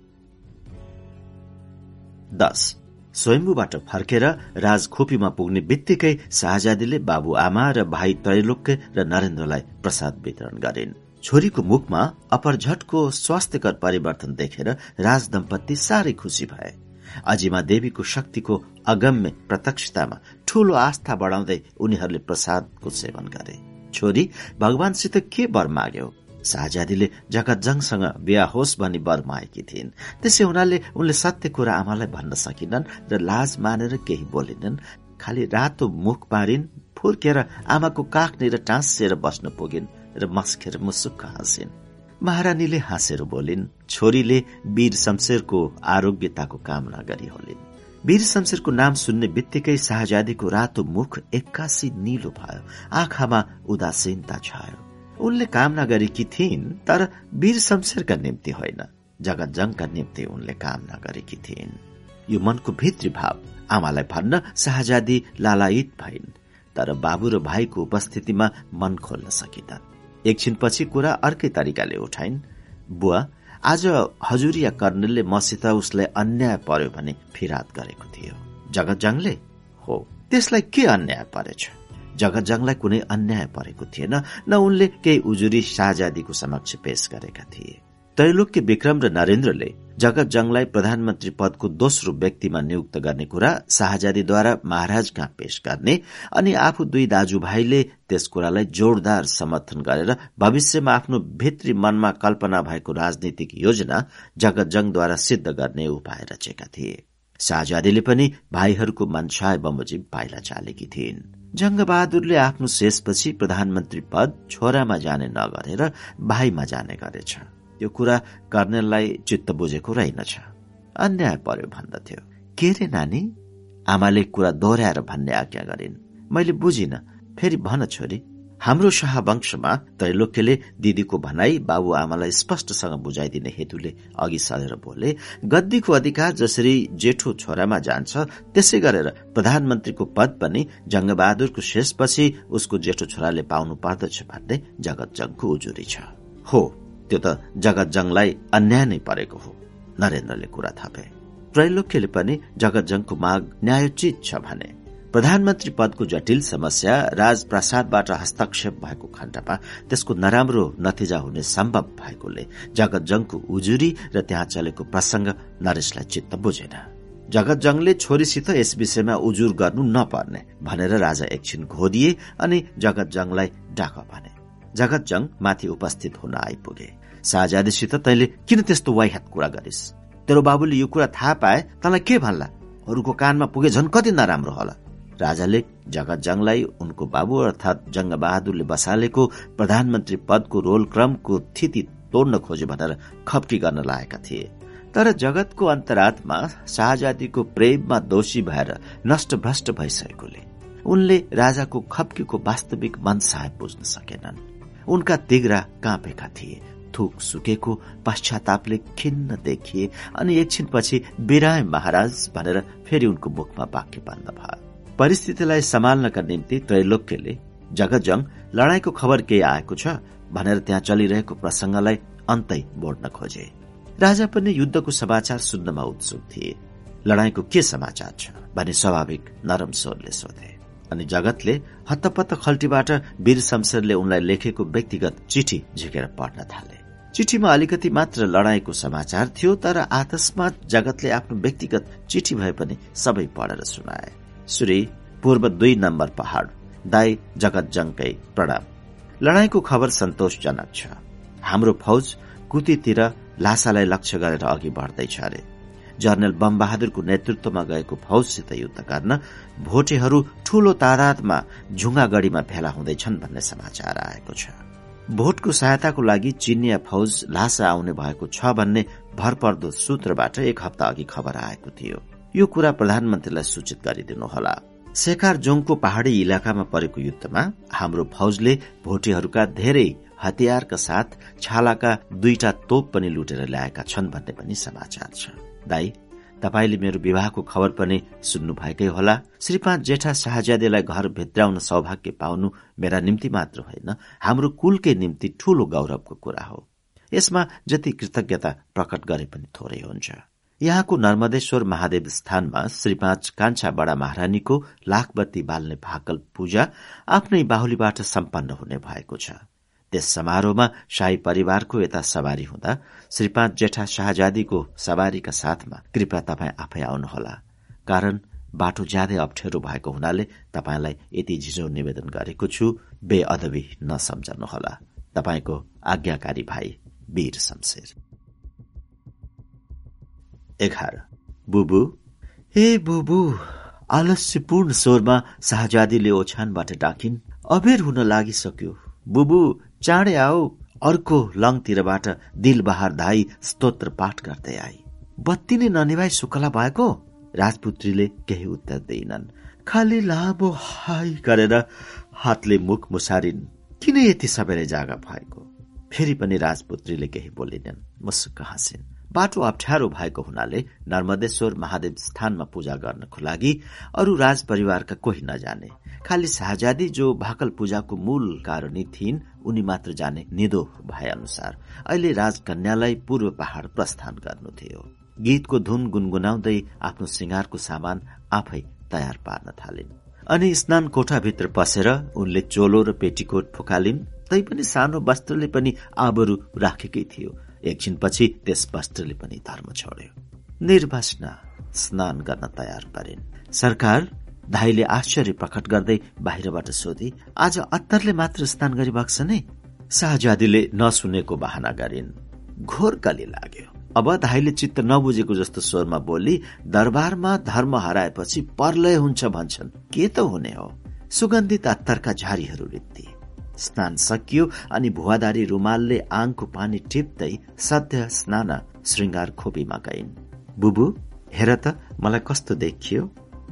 दस। स्वयम्बुबाट फर्केर राजखोपीमा पुग्ने बित्तिकै शाहजादीले बाबुआमा र भाइ त्रैलोक्य र नरेन्द्रलाई प्रसाद वितरण गरिन्। छोरीको मुखमा अपरझटको स्वास्थ्यकर परिवर्तन देखेर राज दम्पति साह्रै खुसी भए। अजिमा देवीको शक्तिको अगम्य प्रत्यक्षतामा ठूलो आस्था बढाउँदै उनीहरूले प्रसादको सेवन गरे। छोरी भगवानसित के वर माग्यो? शाहजादीले जगतजङसँग बिहा होस् भनी वर थिइन्। त्यसै हुनाले उनले सत्य कुरा आमालाई भन्न सकिनन् र लाज मानेर केही बोलिनन् खालि रातो मुख पारिन् फुर्केर आमाको काखनिर टाँसिएर बस्न पुगिन् र मस्केर मुसुक्क हाँसिन्। महारानीले हाँसेर बोलिन् छोरीले वीर शमशेरको आरोग्यताको कामना गरी होलिन्। वीर शमशेरको नाम सुन्ने बित्तिकै शाहजादीको रातो मुख एक्कासी निलो भयो। आँखामा उदासीनता छायो। उनले कामना गरेकी थिइन् तर वीर शमशेरका निम्ति होइन जगत जङका निम्ति उनले कामना गरेकी थिइन्। यो मनको भित्री भाव आमालाई भन्न शाहजादी लालायित भइन् तर बाबु र भाइको उपस्थितिमा मन खोल्न सकिनन् एकछिनपछि कुरा अर्कै तरिकाले उठाइन् बुवा आज हजुरिया कर्णेलले मसित उसलाई अन्याय पर्यो भने फिरात गरेको थियो। जगत जङले हो त्यसलाई के अन्याय परेछ? जगतजङलाई कुनै अन्याय परेको थिएन न उनले केही उजुरी शाहजादीको समक्ष पेश गरेका थिए। त्रैलोक्य विक्रम र नरेन्द्रले जगतजङलाई प्रधानमन्त्री पदको दोस्रो व्यक्तिमा नियुक्त गर्ने कुरा शाहजादीद्वारा महाराज कहाँ पेश गर्ने अनि आफू दुई दाजुभाइले त्यस कुरालाई जोरदार समर्थन गरेर भविष्यमा आफ्नो भित्री मनमा कल्पना भएको राजनीतिक योजना जगतजङद्वारा सिद्ध गर्ने उपाय रचेका थिए। शाहजादीले पनि भाइहरूको मनसाय बमोजिम पाइला चालेकी थिइन्। जङ्गबहादुरले आफ्नो शेषपछि प्रधानमन्त्री पद छोरामा जाने नगरेर भाइमा जाने गरेछ। त्यो कुरा कर्णेललाई चित्त बुझेको रहेनछ। अन्याय पर्यो भन्दथ्यो के रे नानी? आमाले कुरा दोहोऱ्याएर भन्ने आज्ञा गरिन्। मैले बुझिन। फेरि भन छोरी। हाम्रो शाहवंशमा त्रैलोक्यले दिदीको भनाई बाबुआमालाई स्पष्टसँग बुझाइदिने हेतुले अघि सरेर बोले गद्दीको अधिकार जसरी जेठो छोरामा जान्छ त्यसै गरेर प्रधानमन्त्रीको पद पनि जंगबहादुरको शेषपछि उसको जेठो छोराले पाउनु पर्दछ भन्ने जगतजङको उजुरी छ। हो त्यो त जगतजङलाई अन्याय नै परेको हो नरेन्द्रले कुरा थपे। त्रैलोक्यले पनि जगतजङको माग न्यायोचित छ भने प्रधानमन्त्री पदको जटिल समस्या राजप्रसादबाट हस्तक्षेप भएको खण्डमा त्यसको नराम्रो नतिजा हुने सम्भव भएकोले जगतजङको उजुरी र त्यहाँ चलेको प्रसंग नरेशलाई चित्त बुझेन। जगतजङले छोरीसित यस विषयमा उजुर गर्नु नपर्ने भनेर राजा एकछिन घोदिए अनि जगतजङलाई डाक भने। जगतजङ माथि उपस्थित हुन आइपुगे। शाहजादीसित तैले किन त्यस्तो वाइहात कुरा गरिस्? तेरो बाबुले यो कुरा थाहा पाए तँलाई के भन्ला? अरूको कानमा पुगे झन् कति नराम्रो होला। राजाले जगतजङलाई उनको बाबु अर्थात जङ्गबहादुरले बसालेको प्रधानमन्त्री पदको रोल क्रमको थिति तोड्न खोजे भनेर खप्की गर्न लागेका थिए। तर जगतको अन्तरात्मा शाहजादीको प्रेममा दोषी भएर नष्टभ्रष्ट भइसकेकोले। उनले राजाको खप्कीको वास्तविक मन साहेब बुझ्न सकेनन्। उनका तिग्रा काँपेका थिए थुक सुकेको पश्चातापले खिन्न देखिए अनि एकछिनपछि बिराय महाराज भनेर फेरि उनको मुखमा वाक्य बन्द भयो। परिस्थितिलाई सम्हाल्नका निम्ति त्रैलोक्यले जगजङ लडाईँको खबर केही आएको छ भनेर त्यहाँ चलिरहेको प्रसंगलाई अन्तै बोड्न खोजे। राजा पनि युद्धको समाचार सुन्नमा उत्सुक थिए। लडाईँको के समाचार छ भने स्वाभाविक नरम स्वरले सोधे। अनि जगतले हत्तपत्त खल्टीबाट वीर शमशेरले उनलाई लेखेको व्यक्तिगत चिठी झिकेर पढ्न थाले। चिठीमा अलिकति मात्र लडाईँको समाचार थियो तर आतस्मात जगतले आफ्नो व्यक्तिगत चिठी भए पनि सबै पढेर सुनाए। श्री पूर्व दुई नम्बर पहाड़ दाई जगत जङकै प्रणाम। लडाईँको खबर सन्तोषजनक छ। हाम्रो फौज कुतीतिर लासालाई लक्ष्य गरेर अघि बढ्दैछ अरे। जर्नल बम बहादुरको नेतृत्वमा गएको फौजसित युद्ध गर्न भोटेहरू ठूलो तादादमा झुङ्गागढ़ीमा भेला हुँदैछन् भन्ने समाचार आएको छ। भोटको सहायताको लागि चिनिया फौज लासा आउने भएको छ भन्ने भरपर्दो सूत्रबाट एक हप्ता अघि खबर आएको थियो। यो कुरा प्रधानमन्त्रीलाई सूचित गरिदिनुहोला। शेखार जोङको पहाड़ी इलाकामा परेको युद्धमा हाम्रो फौजले भोटेहरूका धेरै हतियारका साथ छालाका दुईटा तोप पनि लुटेर ल्याएका छन् भन्ने पनि समाचार छ। दाई तपाईँले मेरो विवाहको खबर पनि सुन्नु भएकै होला। श्रीपाँच जेठा शाहजादेलाई घर भित्राउन सौभाग्य पाउनु मेरा निम्ति मात्र होइन हाम्रो कुलकै निम्ति ठूलो गौरवको कुरा हो। यसमा जति कृतज्ञता प्रकट गरे पनि थोरै हुन्छ। यहाँको नर्मदेश्वर महादेव स्थानमा श्री पाँच कान्छा बडा महारानीको लाखबत्ती बाल्ने भाकल पूजा आफ्नै बाहुलीबाट सम्पन्न हुने भएको छ। त्यस समारोहमा शाही परिवारको यता सवारी हुँदा श्री पाँच जेठा शाहजादीको सवारीका साथमा कृपया तपाईँ आफै आउनुहोला। कारण बाटो ज्यादै अप्ठ्यारो भएको हुनाले तपाईँलाई यति झिझो निवेदन गरेको छु बेअदबी नसम्झनुहोला। तपाईँको आज्ञाकारी भाइ वीर शमशेर। एघार। बुबु। ए बुबु आलस्यपूर्ण स्वरमा शाहजादीले ओछ्यानबाट डाकिन्। अबेर हुन लागिसक्यो। बुबु चाँडै आऊ। अर्को लङतिरबाट दिलबहार धाई स्तोत्र पाठ गर्दै आई बत्ती नै ननिभाइ सुकला भएको? राजपुत्रीले केही उत्तर दिइनन्। खालि लामो हाई गरेर हातले मुख मुसारिन्। किन यति सबैले जागा भएको? फेरि पनि राजपुत्रीले केही बोलिनन्। मुसुक्क हाँसिन्। बाटो अप्ठ्यारो भएको हुनाले नर्मदेश्वर महादेव स्थानमा पूजा गर्नको लागि अरू राज परिवारका कोही नजाने। खालि शाहजादी जो भाकल पूजाको मूल कारणी थिइन् उनी मात्र जाने निदो भए अनुसार अहिले राजकन्यालाई पूर्व पहाड़ प्रस्थान गर्नु थियो। गीतको धुन गुनगुनाउँदै आफ्नो सिंगारको सामान आफै तयार पार्न थालिन्। अनि स्नान कोठाभित्र पसेर उनले चोलो र पेटीकोट फुकालिन् तैपनि सानो वस्त्रले पनि आबरू राखेकै थियो। एकछिनपछि त्यस वस्त्रले पनि धर्म छोड्यो। निर्वासना स्नान गर्न तयार पारिन्। सरकार धाईले आश्चर्य प्रकट गर्दै बाहिरबाट सोधे आज अत्तरले मात्र स्नान गरी बग्छ नै? शाहजादीले नसुनेको बहाना गरिन्। घोर कली लाग्यो अब धाईले चित्त नबुझेको जस्तो स्वरमा बोली दरबारमा धर्म हराएपछि परलय हुन्छ भन्छन्। के त हुने हो? सुगन्धित अत्तरका झारीहरू रित्ती। स्नान सकियो अनि भुवादारी रुमालले आङको पानी टिप्दै सध्य स्नान श्रृङ्गार खोपीमा गइन्। बुबु हेर त मलाई कस्तो देखियो?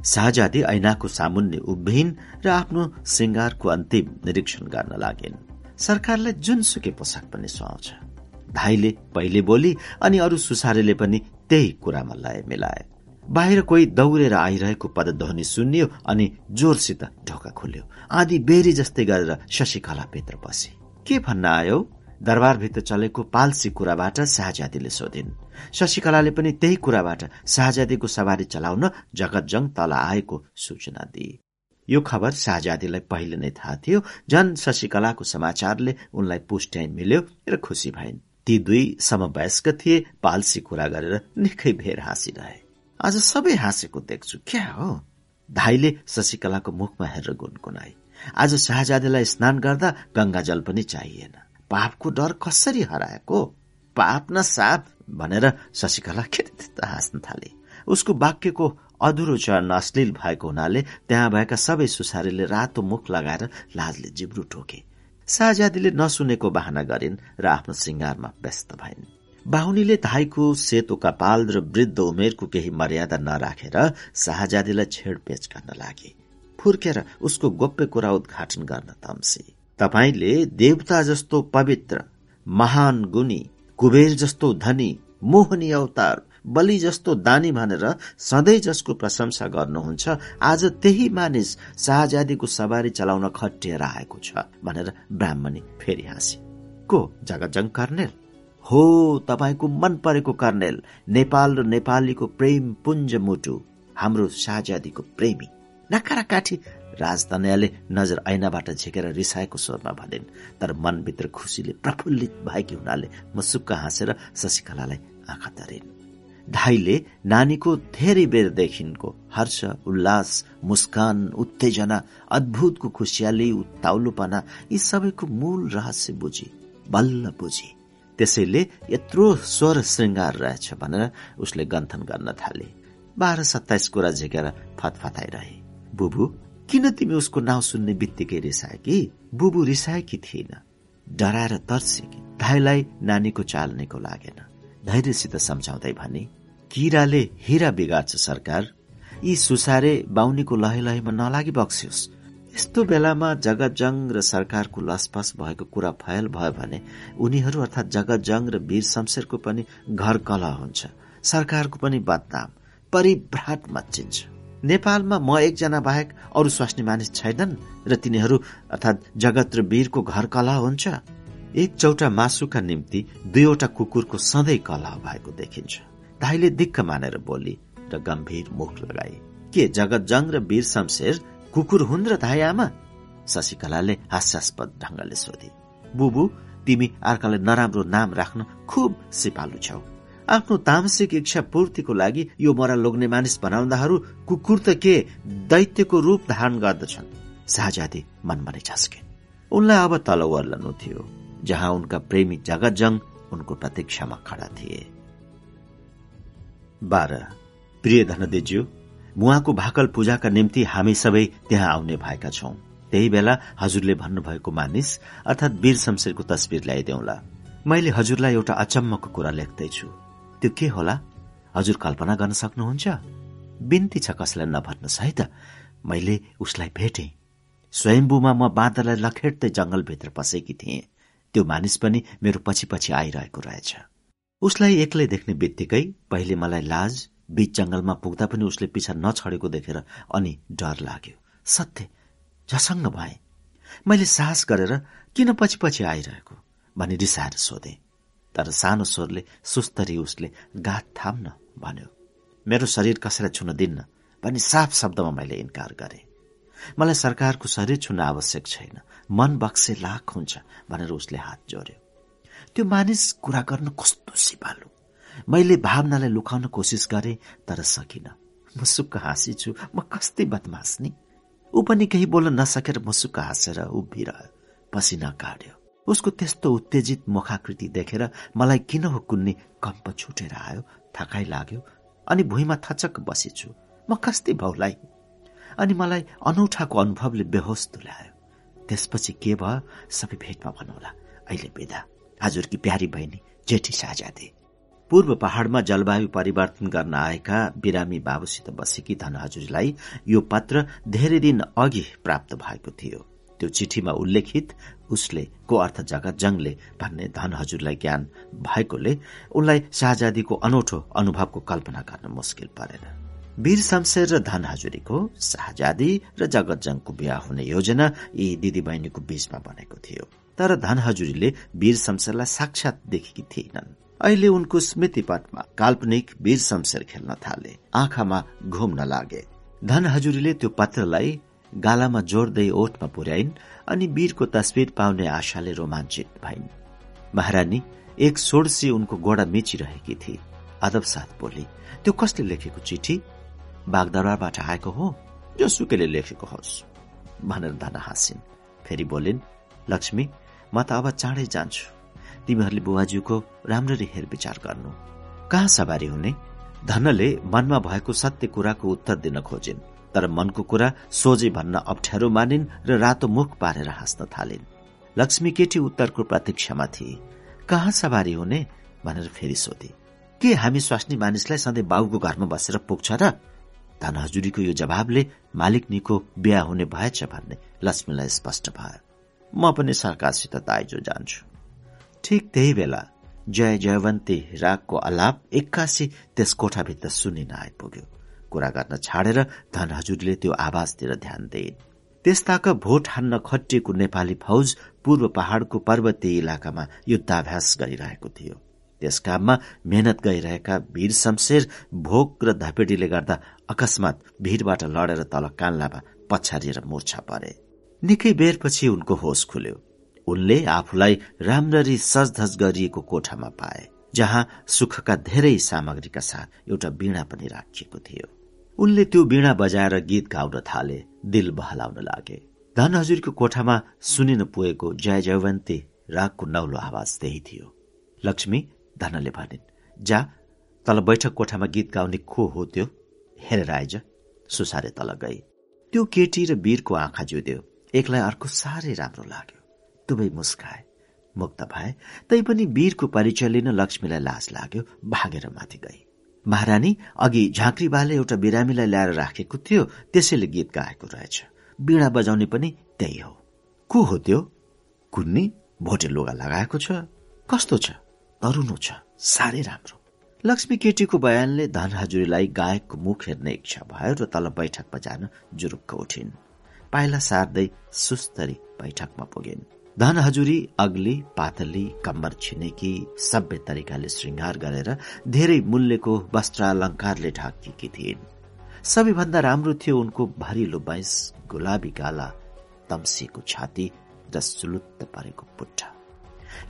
शाहजादी ऐनाको सामुन्ने उभिन् र आफ्नो श्रृङ्गारको अन्तिम निरीक्षण गर्न लागेन्। सरकारलाई जुनसुकै पोसाक पनि सुहाउँछ। धाईले पहिले बोली अनि अरू सुसारेले पनि त्यही कुरामा लय मिलाए। बाहिर कोही दौडेर आइरहेको पदध्वनि सुन्नियो अनि जोरसित ढोका खुल्यो। आधी बेरी जस्तै गरेर शशिकला भित्र पसे के भन्न आयो? दरबारभित्र चलेको पाल्सी कुराबाट शाहजादीले सोधिन्। शशिकलाले पनि त्यही कुराबाट शाहजादीको सवारी चलाउन जगतजङ तल आएको सूचना दिए। यो खबर शाहजादीलाई पहिले नै थाहा थियो। झन शशिकलाको समाचारले उनलाई पुष्ट्याइ मिल्यो र खुसी भइन्। ती दुई समवयस्क थिए पाल्सी कुरा गरेर निकै भेर हाँसिरहे। आज सबै हाँसेको देख्छु। क्या हो? धाईले शशिकलाको मुखमा हेरेर गुनगुनाई आज शाहजादेलाई स्नान गर्दा गंगा जल पनि चाहिएन। पापको डर कसरी हराएको? पाप न साप भनेर शशिकला खित हाँस्न थाले। उसको वाक्यको अधुरो चरण अश्लील भएको हुनाले त्यहाँ भएका सबै सुसारीले रातो मुख लगाएर लाजले जिब्रो टोके शाहजादीले नसुनेको बाहना गरिन् र आफ्नो श्रृङ्गारमा व्यस्त भइन्। बाहुनीले धाईको सेतो कपाल र वृद्ध उमेरको केही मर्यादा नराखेर शाहजादीलाई छेडपेच गर्न लागे। फुर्केर उसको गोप्य कुरा उद्घाटन गर्न तम्से। तपाईँले देवता जस्तो पवित्र महान गुणी कुबेर जस्तो धनी मोहनी अवतार बलि जस्तो दानी भनेर सधैँ जसको प्रशंसा गर्नुहुन्छ आज त्यही मानिस शाहजादीको सवारी चलाउन खटिएर आएको छ भनेर ब्राह्मणी फेरि हाँसी। को? जगजङ कर्नेल हो तपाईँको मन परेको कर्नेल नेपाल र नेपालीको प्रेम पुञ्ज मुटु हाम्रो शाहजादीको प्रेमी। नकारा काठी राजतनयाले नजर ऐनाबाट झिकेर रिसाएको स्वरमा भनिन् तर मनभित्र खुसीले प्रफुल्लित भएकी हुनाले म सुक्क हाँसेर शशिकलालाई आँखा तरिन्। धाईले नानीको धेरै बेरदेखिको हर्ष उल्लास मुस्कान उत्तेजना अद्भुतको खुसियाली उत्ताउलोपना यी सबैको मूल रहस्य बुझी बल्ल बुझी। त्यसैले यत्रो स्वर श्रृङ्गार रहेछ भनेर उसले गन्थन गर्न थाले। बाह्र सत्ताइस कुरा झिकेर फतफताइरहे। बुबु किन तिमी उसको नाउँ सुन्ने बित्तिकै रिसाए कि? बुबु रिसाएकी थिएन। डराएर तर्सेकी धाईलाई नानीको चाल निको लागेन। धैर्यसित सम्झाउँदै भने किराले हिरा बिगार्छ सरकार। यी सुसारे बाहुनीको लहे लहेमा नलागी बक्सियोस्। यस्तो बेलामा जगतजङ र सरकारको लसपस भएको कुरा फयल भयो भने उनीहरू अर्थात जगतजङ र वीर शमशेरको पनि घर कलह हुन्छ। सरकारको पनि बदनाम परिभ्राट मचिन्छ नेपालमा म एकजना बाहेक अरू स्वास्नी मानिस छैनन् र तिनीहरू अर्थात जगत र वीरको घर कलह हुन्छ। एक चौटा मासुका निम्ति दुईवटा कुकुरको सधैँ कलह भएको देखिन्छ। दाईले दिक्क मानेर बोली र गम्भीर मुख लगाए के जगतजङ र वीर शमशेर कुकुर हुन् र धाई आमा शशिकलाले हास्यास्पद ढंगले सोधे। बुबु तिमी अर्कालाई नराम्रो नाम राख्न खुब सिपालु छौ। आफ्नो तामसिक इच्छा पूर्तिको लागि यो मरा लोग्ने मानिस बनाउँदाहरू कुकुर त के दैत्यको रूप धारण गर्दछन्। शाहजादी मनमा नै झस्के उनलाई अब तल वर्लनु थियो जहाँ उनका प्रेमी जगतजङ उनको प्रतीक्षामा खडा थिए। बाह्र प्रिय धनदेज्यू मुहाको भाकल पूजाका निम्ति हामी सबै त्यहाँ आउने भएका छौं। त्यही बेला हजुरले भन्नुभएको मानिस अर्थात वीर शमशेरको तस्विर ल्याइदेऊला। मैले हजुरलाई एउटा अचम्मको कुरा लेख्दैछु। त्यो के होला? हजुर कल्पना गर्न सक्नुहुन्छ? बिन्ती छ कसैलाई नभन्नुहोस् है त? मैले उसलाई भेटे। स्वयम्बुमा म बाँदरलाई लखेट्दै जंगलभित्र पसेकी थिएँ। त्यो मानिस पनि मेरो पछि पछि आइरहेको रहेछ। उसलाई एक्लै देख्ने बित्तिकै पहिले मलाई लाज बीच जंगलमा पुग्दा पनि उसले पिछा नछडेको देखेर अनि डर लाग्यो। सत्य झसङ्ग भए। मैले साहस गरेर किन पछि पछि आइरहेको? भनी रिसाएर सोधे। तर सानो स्वरले सुस्तरी उसले गात थाम्न भन्यो। मेरो शरीर कसैलाई छुन दिन्न? भनी साफ शब्दमा मैले इन्कार गरे। मलाई सरकारको शरीर छुन आवश्यक छैन। मन बक्से लाख हुन्छ भनेर उसले हात जोड्यो। त्यो मानिस कुरा गर्न कस्तो सिपालु? मैले भावनालाई लुकाउन कोसिस गरे तर सकिन। मुसुक्क हाँसीछु म कस्तै बदमास नि। ऊ पनि केही बोल्न नसकेर मुसुक्क हाँसेर उभिरह्यो। पसिना काट्यो। उसको त्यस्तो उत्तेजित मुखाकृति देखेर मलाई किन हो कुन्नी कम्प छुटेर आयो थकाइ लाग्यो अनि भुइँमा थचक बसेछु। म कस्तै भाउलाई अनि मलाई अनौठाको अनुभवले बेहोस तुल्यायो। त्यसपछि के भयो? सबै भेटमा भनौला अहिले बेदा। हजुरकी प्यारी बहिनी जेठी साझादे। पूर्व पहाड़मा जलवायु परिवर्तन गर्न आएका बिरामी बाबुसित बसेकी धनहजुरीलाई यो पत्र धेरै दिन अघि प्राप्त भएको थियो। त्यो चिठीमा उल्लेखित उसले को अर्थ जगत जंगले भन्ने धन हजुरलाई ज्ञान भएकोले उनलाई शाहजादीको अनौठो अनुभवको कल्पना गर्न मुस्किल परेन। वीर शमशेर र धन हजुरीको शाहजादी र जगत जंगको बिहा हुने योजना यी दिदी बहिनीको बीचमा बनेको थियो। तर धन हजुरीले वीर शमशेरलाई साक्षात देखेकी थिएनन्। अहिले उनको स्मृति पटमा काल्पनिक वीर शमशेर खेल्न थाले। आँखामा घुम्न लागे धन हजुरीले त्यो पत्रलाई गालामा जोड्दै ओठमा पुर्याइन् अनि वीरको तस्विर पाउने आशाले रोमाञ्चित भइन्। महारानी एक सोडसी उनको गोडा मिचिरहेकी थिए अदब साथ बोली त्यो कसले लेखेको चिठी? बागदरबारबाट आएको हो? जो सुकेले लेखेको होस्। भनेर धन हाँसिन्। फेरि बोलिन् लक्ष्मी म त अब चाँडै जान्छु। तिमीहरूले बुवाज्यूको राम्ररी हेरविचार गर्नु। कहाँ सवारी हुने? धनले मनमा भएको सत्य कुराको उत्तर दिन खोजिन् तर मनको कुरा सोझै भन्न अप्ठ्यारो मानिन् र रातो मुख पारेर हाँस्न थालिन्। लक्ष्मी केटी उत्तरको प्रतीक्षामा थिए। कहाँ सवारी हुने? भनेर फेरि सोधे। के हामी स्वास्नी मानिसलाई सधैँ बाउको घरमा बसेर पुग्छ र? धन हजुरीको यो जवाबले मालिकनीको बिहा हुने भएछ भन्ने लक्ष्मीलाई स्पष्ट भयो। म पनि सरकारसित दाइजो जान्छु। ठिक त्यही बेला जय जयवन्ती रागको अलाप एक्कासी त्यस कोठाभित्र सुनिन आइपुग्यो। कुरा गर्न छाडेर धन हजुरले त्यो आवाजतिर ध्यान दिए त्यसताक भोट हान्न खटिएको नेपाली फौज पूर्व पहाड़को पर्वतीय इलाकामा युद्धाभ्यास गरिरहेको थियो। त्यस काममा मेहनत गरिरहेका वीर शमशेर भोक र धपेडीले गर्दा अकस्मात भीड़बाट लडेर तल कान्लामा पछारिएर मूर्छा परे। निकै बेरपछि उनको होस खुल्यो। उनले आफूलाई राम्ररी सजधज गरिएको कोठामा पाए जहाँ सुखका धेरै सामग्रीका साथ एउटा वीणा पनि राखिएको थियो। उनले त्यो वीणा बजाएर गीत गाउन थाले दिल बहलाउन लागे। धन हजुरको कोठामा सुनिन पुगेको जय जयवन्ती रागको नौलो आवाज त्यही थियो। लक्ष्मी धनले भनिन् जा तल बैठक कोठामा गीत गाउने को हो त्यो। हेरेर आइज सुसारे तल गई। त्यो केटी र वीरको आँखा जुद्यो एकलाई अर्को साह्रै राम्रो लाग्यो। दुवै मुस्काए। मुक्त भए तैपनि वीरको परिचय लिन लक्ष्मीलाई लाज लाग्यो भागेर माथि गई। महारानी अघि झाँक्रीबाले एउटा बिरामीलाई ल्याएर राखेको थियो त्यसैले गीत गाएको रहेछ। बीणा बजाउने पनि त्यही हो। को हो त्यो? कुन्नी भोटे लुगा लगाएको छ? कस्तो छ? तरुनो छ साह्रै राम्रो। लक्ष्मी केटीको बयानले धन हजुरीलाई गायकको मुख हेर्ने इच्छा भयो र तल बैठकमा जान जुरुक्क उठिन्। पाइला सार्दै सुस्तरी बैठकमा पुगिन्। धन हजुरी अग्ली पातली कम्बर छिनेकी सभ्य तरिकाले श्रृङ्गार गरेर धेरै मूल्यको वस्त्रालंकारले ढाकिएकी थिइन्। सबैभन्दा राम्रो थियो उनको भरिलो बैंस गुलाबी गाला तम्सिएको छाती र सुलुत्त परेको पुट्ठा।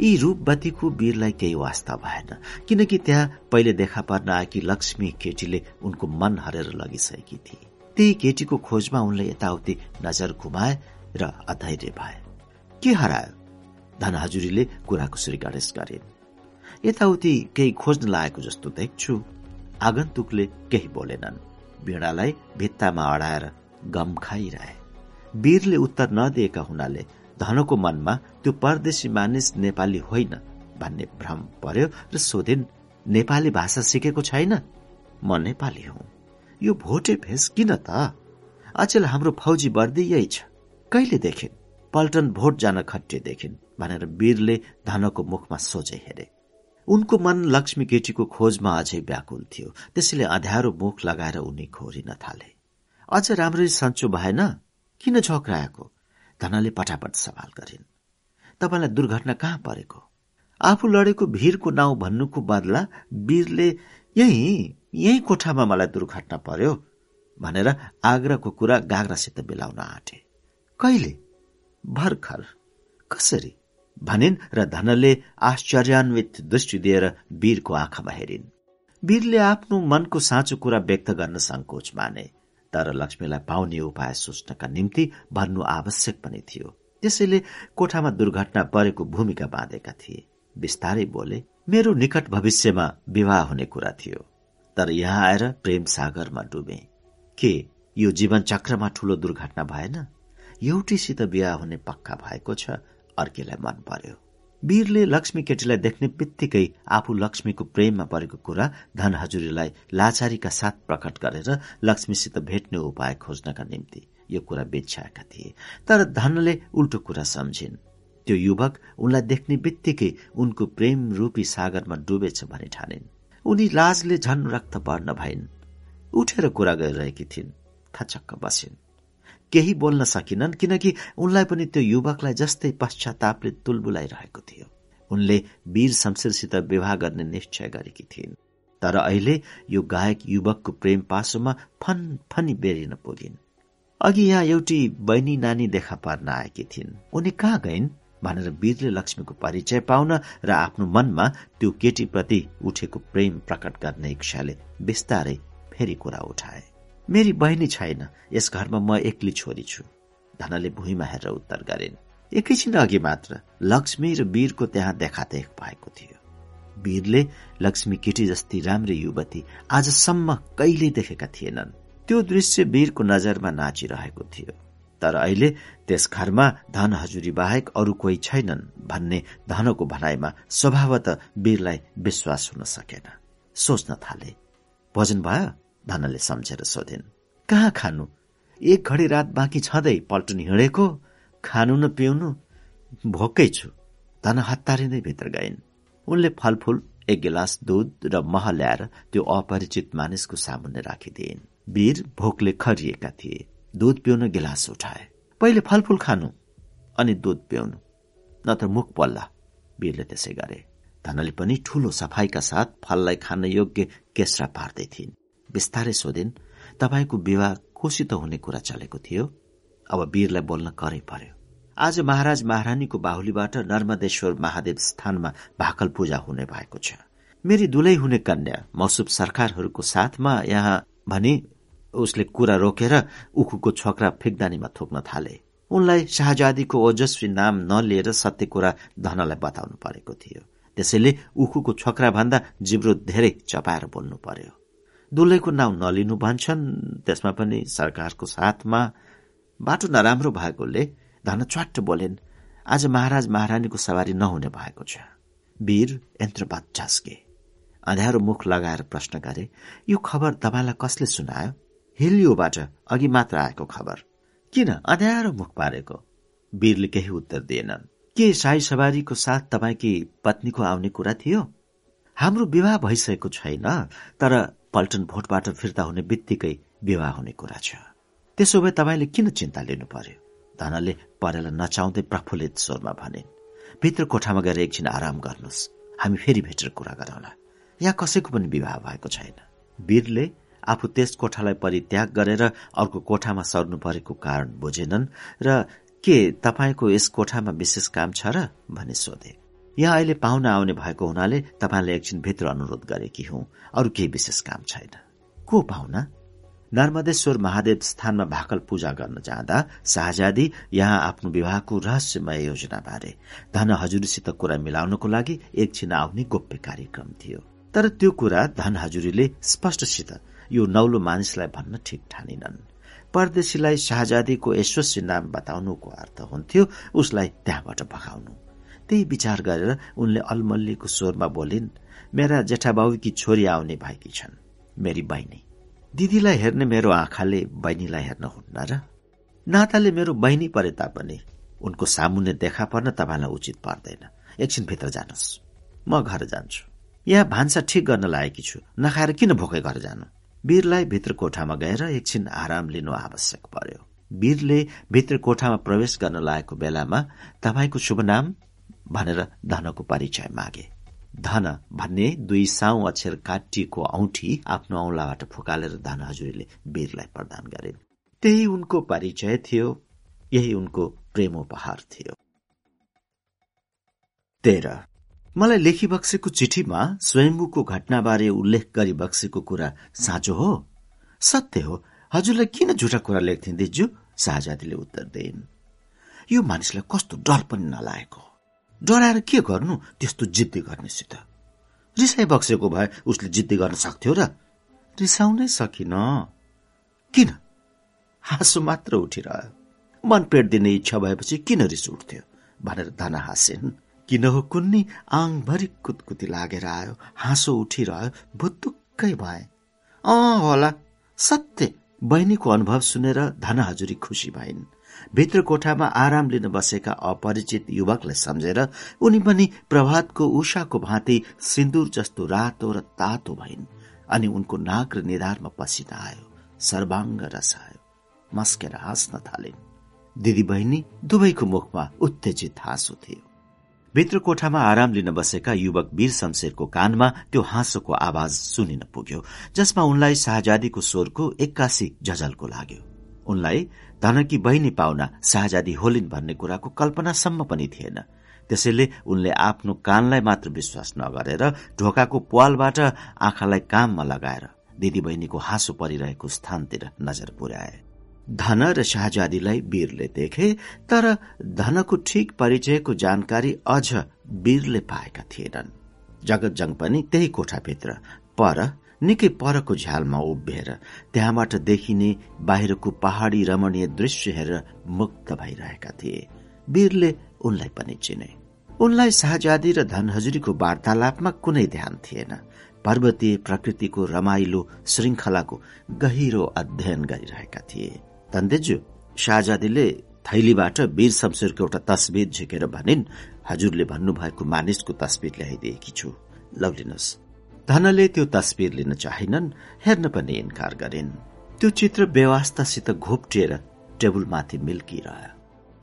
यी रूपवतीको वीरलाई केही वास्ता भएन किनकि त्यहाँ पहिले देखा पर्न आएकी लक्ष्मी केटीले उनको मन हरेर लगिसकेकी थिए। त्यही केटीको खोजमा उनले यताउति नजर घुमाए र अधैर्य भए के हरायो? धनहजुरीले कुराको गणेश गरिन् यताउति केही खोज्न लागेको जस्तो देख्छु। आगन्तुकले केही बोलेनन्। वीणालाई भित्तामा अडाएर गम खाइरहे। वीरले उत्तर नदिएका हुनाले धनको मनमा त्यो परदेशी मानिस नेपाली होइन भन्ने भ्रम पर्यो र सोधिन् नेपाली भाषा सिकेको छैन? म नेपाली हुँ। यो भोटे भेष किन त? अचेल हाम्रो फौजी वर्दी यही छ। कहिले देखिन्? पल्टन भोट जान खटिएदेखिन् भनेर वीरले धनको मुखमा सोझै हेरे। उनको मन लक्ष्मी केटीको खोजमा अझै व्याकुल थियो। त्यसैले अध्यारो मुख लगाएर उनी खोरिन थाले। अझ राम्ररी सन्चो भएन? किन झोक्राएको? धनले पटापट सवाल गरिन्। तपाईँलाई दुर्घटना कहाँ परेको? आफू लडेको भिरको नाउँ भन्नुको बदला वीरले यही यही कोठामा मलाई दुर्घटना पर्यो भनेर आग्राको कुरा गाग्रासित मिलाउन आँटे। कहिले? भर्खर। कसरी? भनिन् र धनले आश्चर्यान्वित दृष्टि दिएर वीरको आँखामा हेरिन्। वीरले आफ्नो मनको साँचो कुरा व्यक्त गर्न संकोच माने तर लक्ष्मीलाई पाउने उपाय सोच्नका निम्ति भन्नु आवश्यक पनि थियो। त्यसैले कोठामा दुर्घटना परेको भूमिका बाँधेका थिए। बिस्तारै बोले मेरो निकट भविष्यमा विवाह हुने कुरा थियो तर यहाँ आएर प्रेम सागरमा डुबे। के यो जीवन चक्रमा ठूलो दुर्घटना भएन? एउटीसित बिहा हुने पक्का भएको छ। अर्कीलाई मन पर्यो। वीरले लक्ष्मी केटीलाई देख्ने बित्तिकै आफू लक्ष्मीको प्रेममा परेको कुरा धन हजुरीलाई लाचारीका साथ प्रकट गरेर लक्ष्मीसित भेट्ने उपाय खोज्नका निम्ति यो कुरा बेछ्याएका थिए। तर धनले उल्टो कुरा सम्झिन्। त्यो युवक उनलाई देख्ने बित्तिकै उनको प्रेम रूपी सागरमा डुबेछ भनी ठानिन्। उनी लाजले झन रक्त बढ्न भइन्। उठेर कुरा गरिरहेकी थिइन्। थचक्क बसिन्। केही बोल्न सकिनन् किनकि उनलाई पनि त्यो युवकलाई जस्तै पश्चातापले तुलबुलाइरहेको थियो। उनले वीर शमशेरसित विवाह गर्ने निश्चय गरेकी थिइन्। तर अहिले यो गायक युवकको प्रेम पासोमा फन फनी बेरिन पुगिन्। अघि यहाँ एउटी बहिनी नानी देखा पर्न आएकी थिइन्। उनी कहाँ गइन् भनेर वीरले लक्ष्मीको परिचय पाउन र आफ्नो मनमा त्यो केटीप्रति उठेको प्रेम प्रकट गर्ने इच्छाले बिस्तारै फेरि कुरा उठाए। मेरी बहिनी छैन। यस घरमा म एक्ली छोरी छु। धनले भुइँमा हेरेर उत्तर गरिन्। एकैछिन अघि मात्र लक्ष्मी र वीरको त्यहाँ देखादेख भएको थियो। वीरले लक्ष्मी केटी जस्ती राम्री युवती आजसम्म कहिल्यै देखेका थिएनन्। त्यो दृश्य वीरको नजरमा नाचिरहेको थियो। तर अहिले त्यस घरमा धन हजुरी बाहेक अरू कोही छैनन् भन्ने धनको भनाइमा स्वभावत वीरलाई विश्वास हुन सकेन। सोच्न थाले भोजन भयो? धनले सम्झेर सोधिन् कहाँ खानु? एक घडी रात बाँकी छँदै पल्टन हिँडेको खानु न पिउनु भोकै छु। धन हतारिँदै भित्र गइन्। उनले फलफूल एक गिलास दुध र मह ल्याएर त्यो अपरिचित मानिसको सामुन्ने राखिदिइन्। वीर भोकले खरिएका थिए। दुध पिउन गिलास उठाए। पहिले फलफूल खानु अनि दुध पिउनु नत्र मुख पल्ला वीरले त्यसै गरे। धनले पनि ठूलो सफाईका साथ फललाई खान योग्य केस्रा पार्दै थिइन्। बिस्तारै सोधिन् तपाईँको विवाह कोसित हुने कुरा चलेको थियो? अब वीरलाई बोल्न करै पर्यो? आज महाराज महारानीको बाहुलीबाट नर्मदेश्वर महादेव स्थानमा भाकल पूजा हुने भएको छ। मेरी दुलै हुने कन्या मौसुब सरकारहरूको साथमा यहाँ भनी उसले कुरा रोकेर उखुको छोक्रा फिक्दानीमा थोक्न थाले। उनलाई शाहजादीको ओजस्वी नाम नलिएर सत्य कुरा धनलाई बताउनु परेको थियो। त्यसैले उखुको छोक्रा भन्दा जिब्रो धेरै चपाएर बोल्नु पर्यो। दुलैको नाउँ नलिनु भन्छन्। त्यसमा पनि सरकारको साथमा बाटो नराम्रो भएकोले धन च्वाट्ट बोलेन्। आज महाराज महारानीको सवारी नहुने भएको छ। वीर यन्त्रपात झस्के अँध्यारो मुख लगाएर प्रश्न गरे यो खबर तपाईँलाई कसले सुनायो? हिलियोबाट अघि मात्र आएको खबर। किन? अँध्यारो मुख पारेको? वीरले केही उत्तर दिएनन्। के साई सवारीको साथ तपाईँकी पत्नीको आउने कुरा थियो? हाम्रो विवाह भइसकेको छैन तर पल्टन भोटबाट फिर्ता हुने बित्तिकै विवाह हुने कुरा छ। त्यसो भए तपाईँले किन चिन्ता लिनु पर्यो? धनले परेलाई नचाउँदै प्रफुल्लित स्वरमा भने भित्र कोठामा गएर एकछिन आराम गर्नुहोस्। हामी फेरि भेटेर कुरा गरौँला। यहाँ कसैको पनि विवाह भएको छैन वीरले आफू त्यस कोठालाई परित्याग गरेर अर्को कोठामा सर्नु परेको कारण बुझेनन् र के तपाईँको यस कोठामा विशेष काम छ र भनी सोधे। यहाँ अहिले पाहुना आउने भएको हुनाले तपाईँले एकछिन भित्र अनुरोध गरेकी हुँ। अरू केही विशेष काम छैन। को पाहुना? नर्मदेश्वर महादेव स्थानमा भाकल पूजा गर्न जाँदा शाहजादी यहाँ आफ्नो विवाहको रहस्यमय योजना बारे धन हजुरीसित कुरा मिलाउनको लागि एकछिन आउने गोप्य कार्यक्रम थियो। तर त्यो कुरा धन हजुरीले स्पष्टसित यो नौलो मानिसलाई भन्न ठिक ठानिनन्। परदेशीलाई शाहजादीको यशस्वी नाम बताउनुको अर्थ हुन्थ्यो उसलाई त्यहाँबाट भगाउनु। त्यही विचार गरेर उनले अलमल्लीको स्वरमा बोलिन् मेरा जेठाबाबुकी छोरी आउने भएकी छन् मेरी बहिनी। दिदीलाई हेर्ने मेरो आँखाले बहिनीलाई हेर्न हुन्न र नाताले मेरो बहिनी परे तापनि उनको सामुन्ने देखा पर्न तपाईँलाई उचित पर्दैन। एकछिन भित्र जानुहोस्। म घर जान्छु। यहाँ भान्सा ठिक गर्न लागेकी छु। नखाएर किन भोकै घर जानु? वीरलाई भित्र कोठामा गएर एकछिन आराम लिनु आवश्यक पर्यो। वीरले भित्र कोठामा प्रवेश गर्न लागेको बेलामा तपाईँको शुभ नाम? भनेर धनको परिचय मागे। धन भन्ने दुई साउ अक्षर काटिएको औठी आफ्नो औंलाबाट फुकालेर धन हजुरीले वीरलाई प्रदान गरे। त्यही उनको परिचय थियो यही उनको प्रेमोपहार थियो। तेह्र। मलाई लेखी बक्सेको चिठीमा स्वयम्भूको घटनाबारे उल्लेख गरी बक्सेको कुरा साँचो हो? सत्य हो। हजुरलाई किन झुटा कुरा लेख्थे दिजु शाहजादीले उत्तर दिइन्। यो मानिसलाई कस्तो डर पनि नलागेको डराएर के गर्नु? त्यस्तो जिद्दी गर्नेसित। रिसाइ बक्सेको भए उसले जिद्दी गर्न सक्थ्यो र? रिसाउनै सकिन। किन? हाँसो मात्र उठिरह्यो। मन पेट दिने इच्छा भएपछि किन रिस उठ्थ्यो? भनेर धन हाँसिन्। किन हो कुन्नी? आङभरि कुतकुती लागेर आयो। हाँसो उठिरह्यो। भुत्तुक्कै भए। अँ होला। सत्य। बहिनीको अनुभव सुनेर धन हजुरी खुसी भइन्। भित्र कोठामा आराम लिन बसेका अपरिचित युवकलाई सम्झेर उनी पनि प्रभातको उषाको भाँति सिन्दुर जस्तो रातो र तातो भइन् अनि उनको नाक र निधारमा पसिना आयो सर्वाङ्ग रसायो मस्केर हाँस्न थालिन्। दिदी बहिनी दुवैको मुखमा उत्तेजित हाँसो थियो। भित्र कोठामा आराम लिन बसेका युवक वीर शमशेरको कानमा त्यो हाँसोको आवाज सुनिन पुग्यो जसमा उनलाई शाहजादीको स्वरको एक्कासी झझल्को लाग्यो। उनलाई धनकी बहिनी पाउना शाहजादी होलिन् भन्ने कुराको कल्पनासम्म पनि थिएन। त्यसैले उनले आफ्नो कानलाई मात्र विश्वास नगरेर ढोकाको पालबाट आँखालाई काममा लगाएर दिदी बहिनीको हाँसो परिरहेको स्थानतिर नजर पुर्याए। धन र शाहजादीलाई वीरले देखे तर धनको ठिक परिचयको जानकारी अझ वीरले पाएका थिएनन्। जगत जङ पनि त्यही कोठाभित्र पर निकै परको झ्यालमा उभिएर त्यहाँबाट देखिने बाहिरको पहाड़ी रमणीय दृश्य हेरेर मुक्त भइरहेका थिए। वीरले उनलाई पनि चिने। उनलाई शाहजादी र धनहजुरीको वार्तालापमा कुनै ध्यान थिएन। पर्वतीय प्रकृतिको रमाइलो श्रृंखलाको गहिरो अध्ययन गरिरहेका थिए। धन्देजु शाहजादीले थैलीबाट वीर शमशेरको एउटा तस्बिर झिकेर भनिन् हजुरले भन्नुभएको मानिसको तस्बिर ल्याइदिएकी छु। लौलिनुहोस् धनले त्यो तस्विर लिन चाहिनन् हेर्न पनि इन्कार गरिन्। त्यो चित्र व्यवस्थासित घोप्टिएर टेबलमाथि मिल्किरह्यो।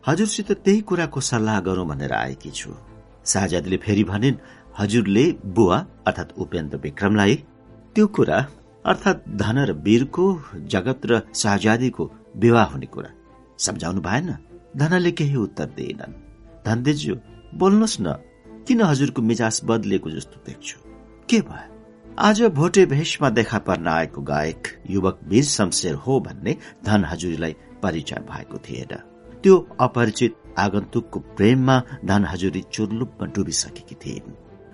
हजुरसित त्यही कुराको सल्लाह गरौं भनेर आएकी छु। शाहजादीले फेरि भनिन् हजुरले बुवा अर्थात उपेन्द्र विक्रमलाई त्यो कुरा अर्थात धन र वीरको जगत र शाहजादीको विवाह हुने कुरा सम्झाउनु भएन। धनले केही उत्तर दिएनन्। धनदेज्यू बोल्नुहोस् न किन हजुरको मिजाज बदलिएको जस्तो देख्छु? के भयो? आज भोटे भेषमा देखा पर्न आएको गायक युवक वीर शमशेर हो भन्ने धन हजुरीलाई परिचय भएको थिएन। त्यो अपरिचित आगन्तुकको प्रेममा धन हजुरी चुर्लुपमा डुबिसकेकी थिइन्।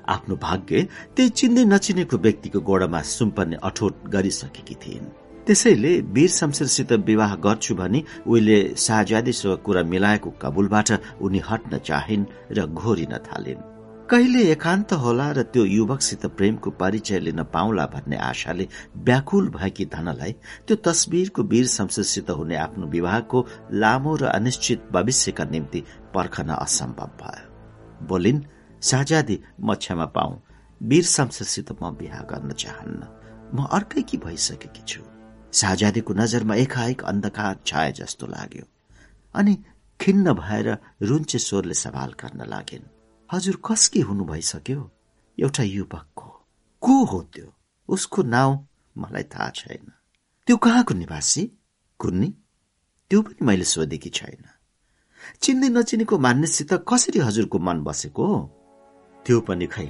आफ्नो भाग्य त्यही चिन्दै नचिनेको व्यक्तिको गोडामा सुम्पर्ने अठोट गरिसकेकी थिइन्। त्यसैले वीर शमशेरसित विवाह गर्छु भनी उहिले शाहजादीसँग कुरा मिलाएको कबुलबाट उनी हट्न चाहिन् र घोरिन थालिन्। कहिले एकान्त होला र त्यो युवकसित प्रेमको परिचय लिन पाउला भन्ने आशाले व्याकुल भएकी धनलाई त्यो तस्विरको वीर शमशेरसित हुने आफ्नो विवाहको लामो र अनिश्चित भविष्यका निम्ति पर्खन असम्भव भयो। बोलिन् शाहजादी म क्षमा पाऊ। वीर शमशेरसित म विवाह गर्न चाहन्न। म अर्कै कि भइसकेकी छु? शाहजादीको नजरमा एकाएक अन्धकार छाए जस्तो लाग्यो। अनि खिन्न भएर रुन्चे स्वरले सवाल गर्न लागिन्। हजुर कसकी हुनु भइसक्यो एउटा युवकको को हो त्यो उसको नाउँ मलाई थाहा छैन त्यो कहाँको निवासी कुन्नी त्यो पनि मैले सोधेकी छैन चिन्दै नचिनेको मानिससित कसरी हजुरको मन बसेको त्यो पनि खै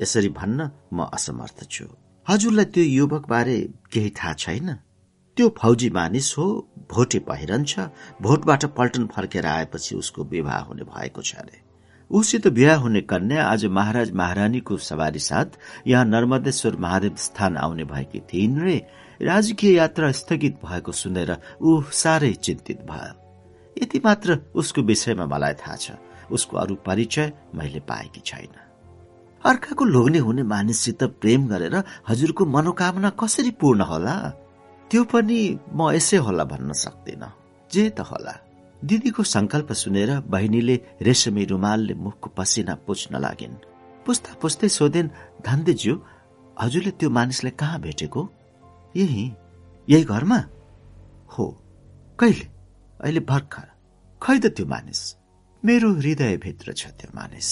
यसरी भन्न म असमर्थ छु हजुरलाई त्यो युवक बारे केही थाहा छैन त्यो फौजी मानिस हो भोटे पहिरन छ भोटबाट पल्टन फर्केर आएपछि उसको विवाह हुने भएको छ अरे उसित बिहा हुने कन्या आज महाराज महारानीको सवारी साथ यहाँ नर्मदेश्वर महादेव स्थान आउने भएकी थिइन् रे। राजकीय यात्रा स्थगित भएको सुनेर ऊ साह्रै चिन्तित भयो। यति मात्र उसको विषयमा मलाई थाहा छ। उसको अरू परिचय मैले पाएकी छैन। अर्काको लोग्ने हुने मानिससित प्रेम गरेर हजुरको मनोकामना कसरी पूर्ण होला? त्यो पनि म यसै होला भन्न सक्दिन। जे त होला। दिदीको संकल्प सुनेर बहिनीले रेशमी रुमालले मुखको पसिना पुछ्न लागिन्। पुस्ता पुस्दै सोधेन धन्देज्यू हजुरले त्यो मानिसलाई कहाँ भेटेको? यही यही घरमा? हो कहिले? अहिले भर्खर। खै त त्यो मानिस? मेरो हृदयभित्र छ त्यो मानिस।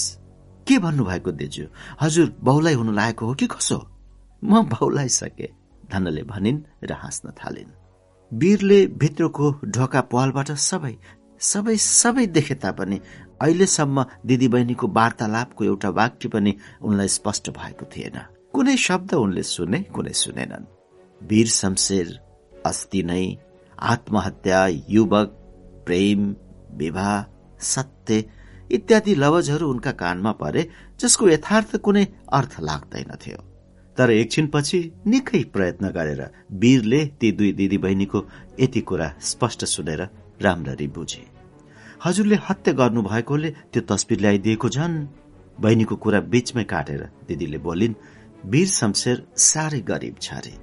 के भन्नुभएको देज्यू? हजुर बहुलाई हुनु लागेको हो कि कसो? म बहुलाइसके धनले भनिन् र हाँस्न थालिन्। वीरले भित्रको ढोका पालबाट सबै सबै सबै देखे तापनि अहिलेसम्म दिदी बहिनीको वार्तालापको एउटा वाक्य पनि उनलाई स्पष्ट भएको थिएन। कुनै शब्द उनले सुने कुनै सुनेनन्। वीर शमशेर अस्ति नै आत्महत्या युवक प्रेम विवाह सत्य इत्यादि लवजहरू उनका कानमा परे जसको यथार्थ कुनै अर्थ लाग्दैनथ्यो तर एकछिनपछि निकै प्रयत्न गरेर वीरले ती दुई दिदी बहिनीको यति कुरा स्पष्ट सुनेर राम्ररी बुझे। हजुरले हत्या गर्नु भएकोले त्यो तस्बिर ल्याइदिएको झन् बहिनीको कुरा बीचमै काटेर दिदीले बोलिन् वीर शमशेर साह्रै गरिब छ अरे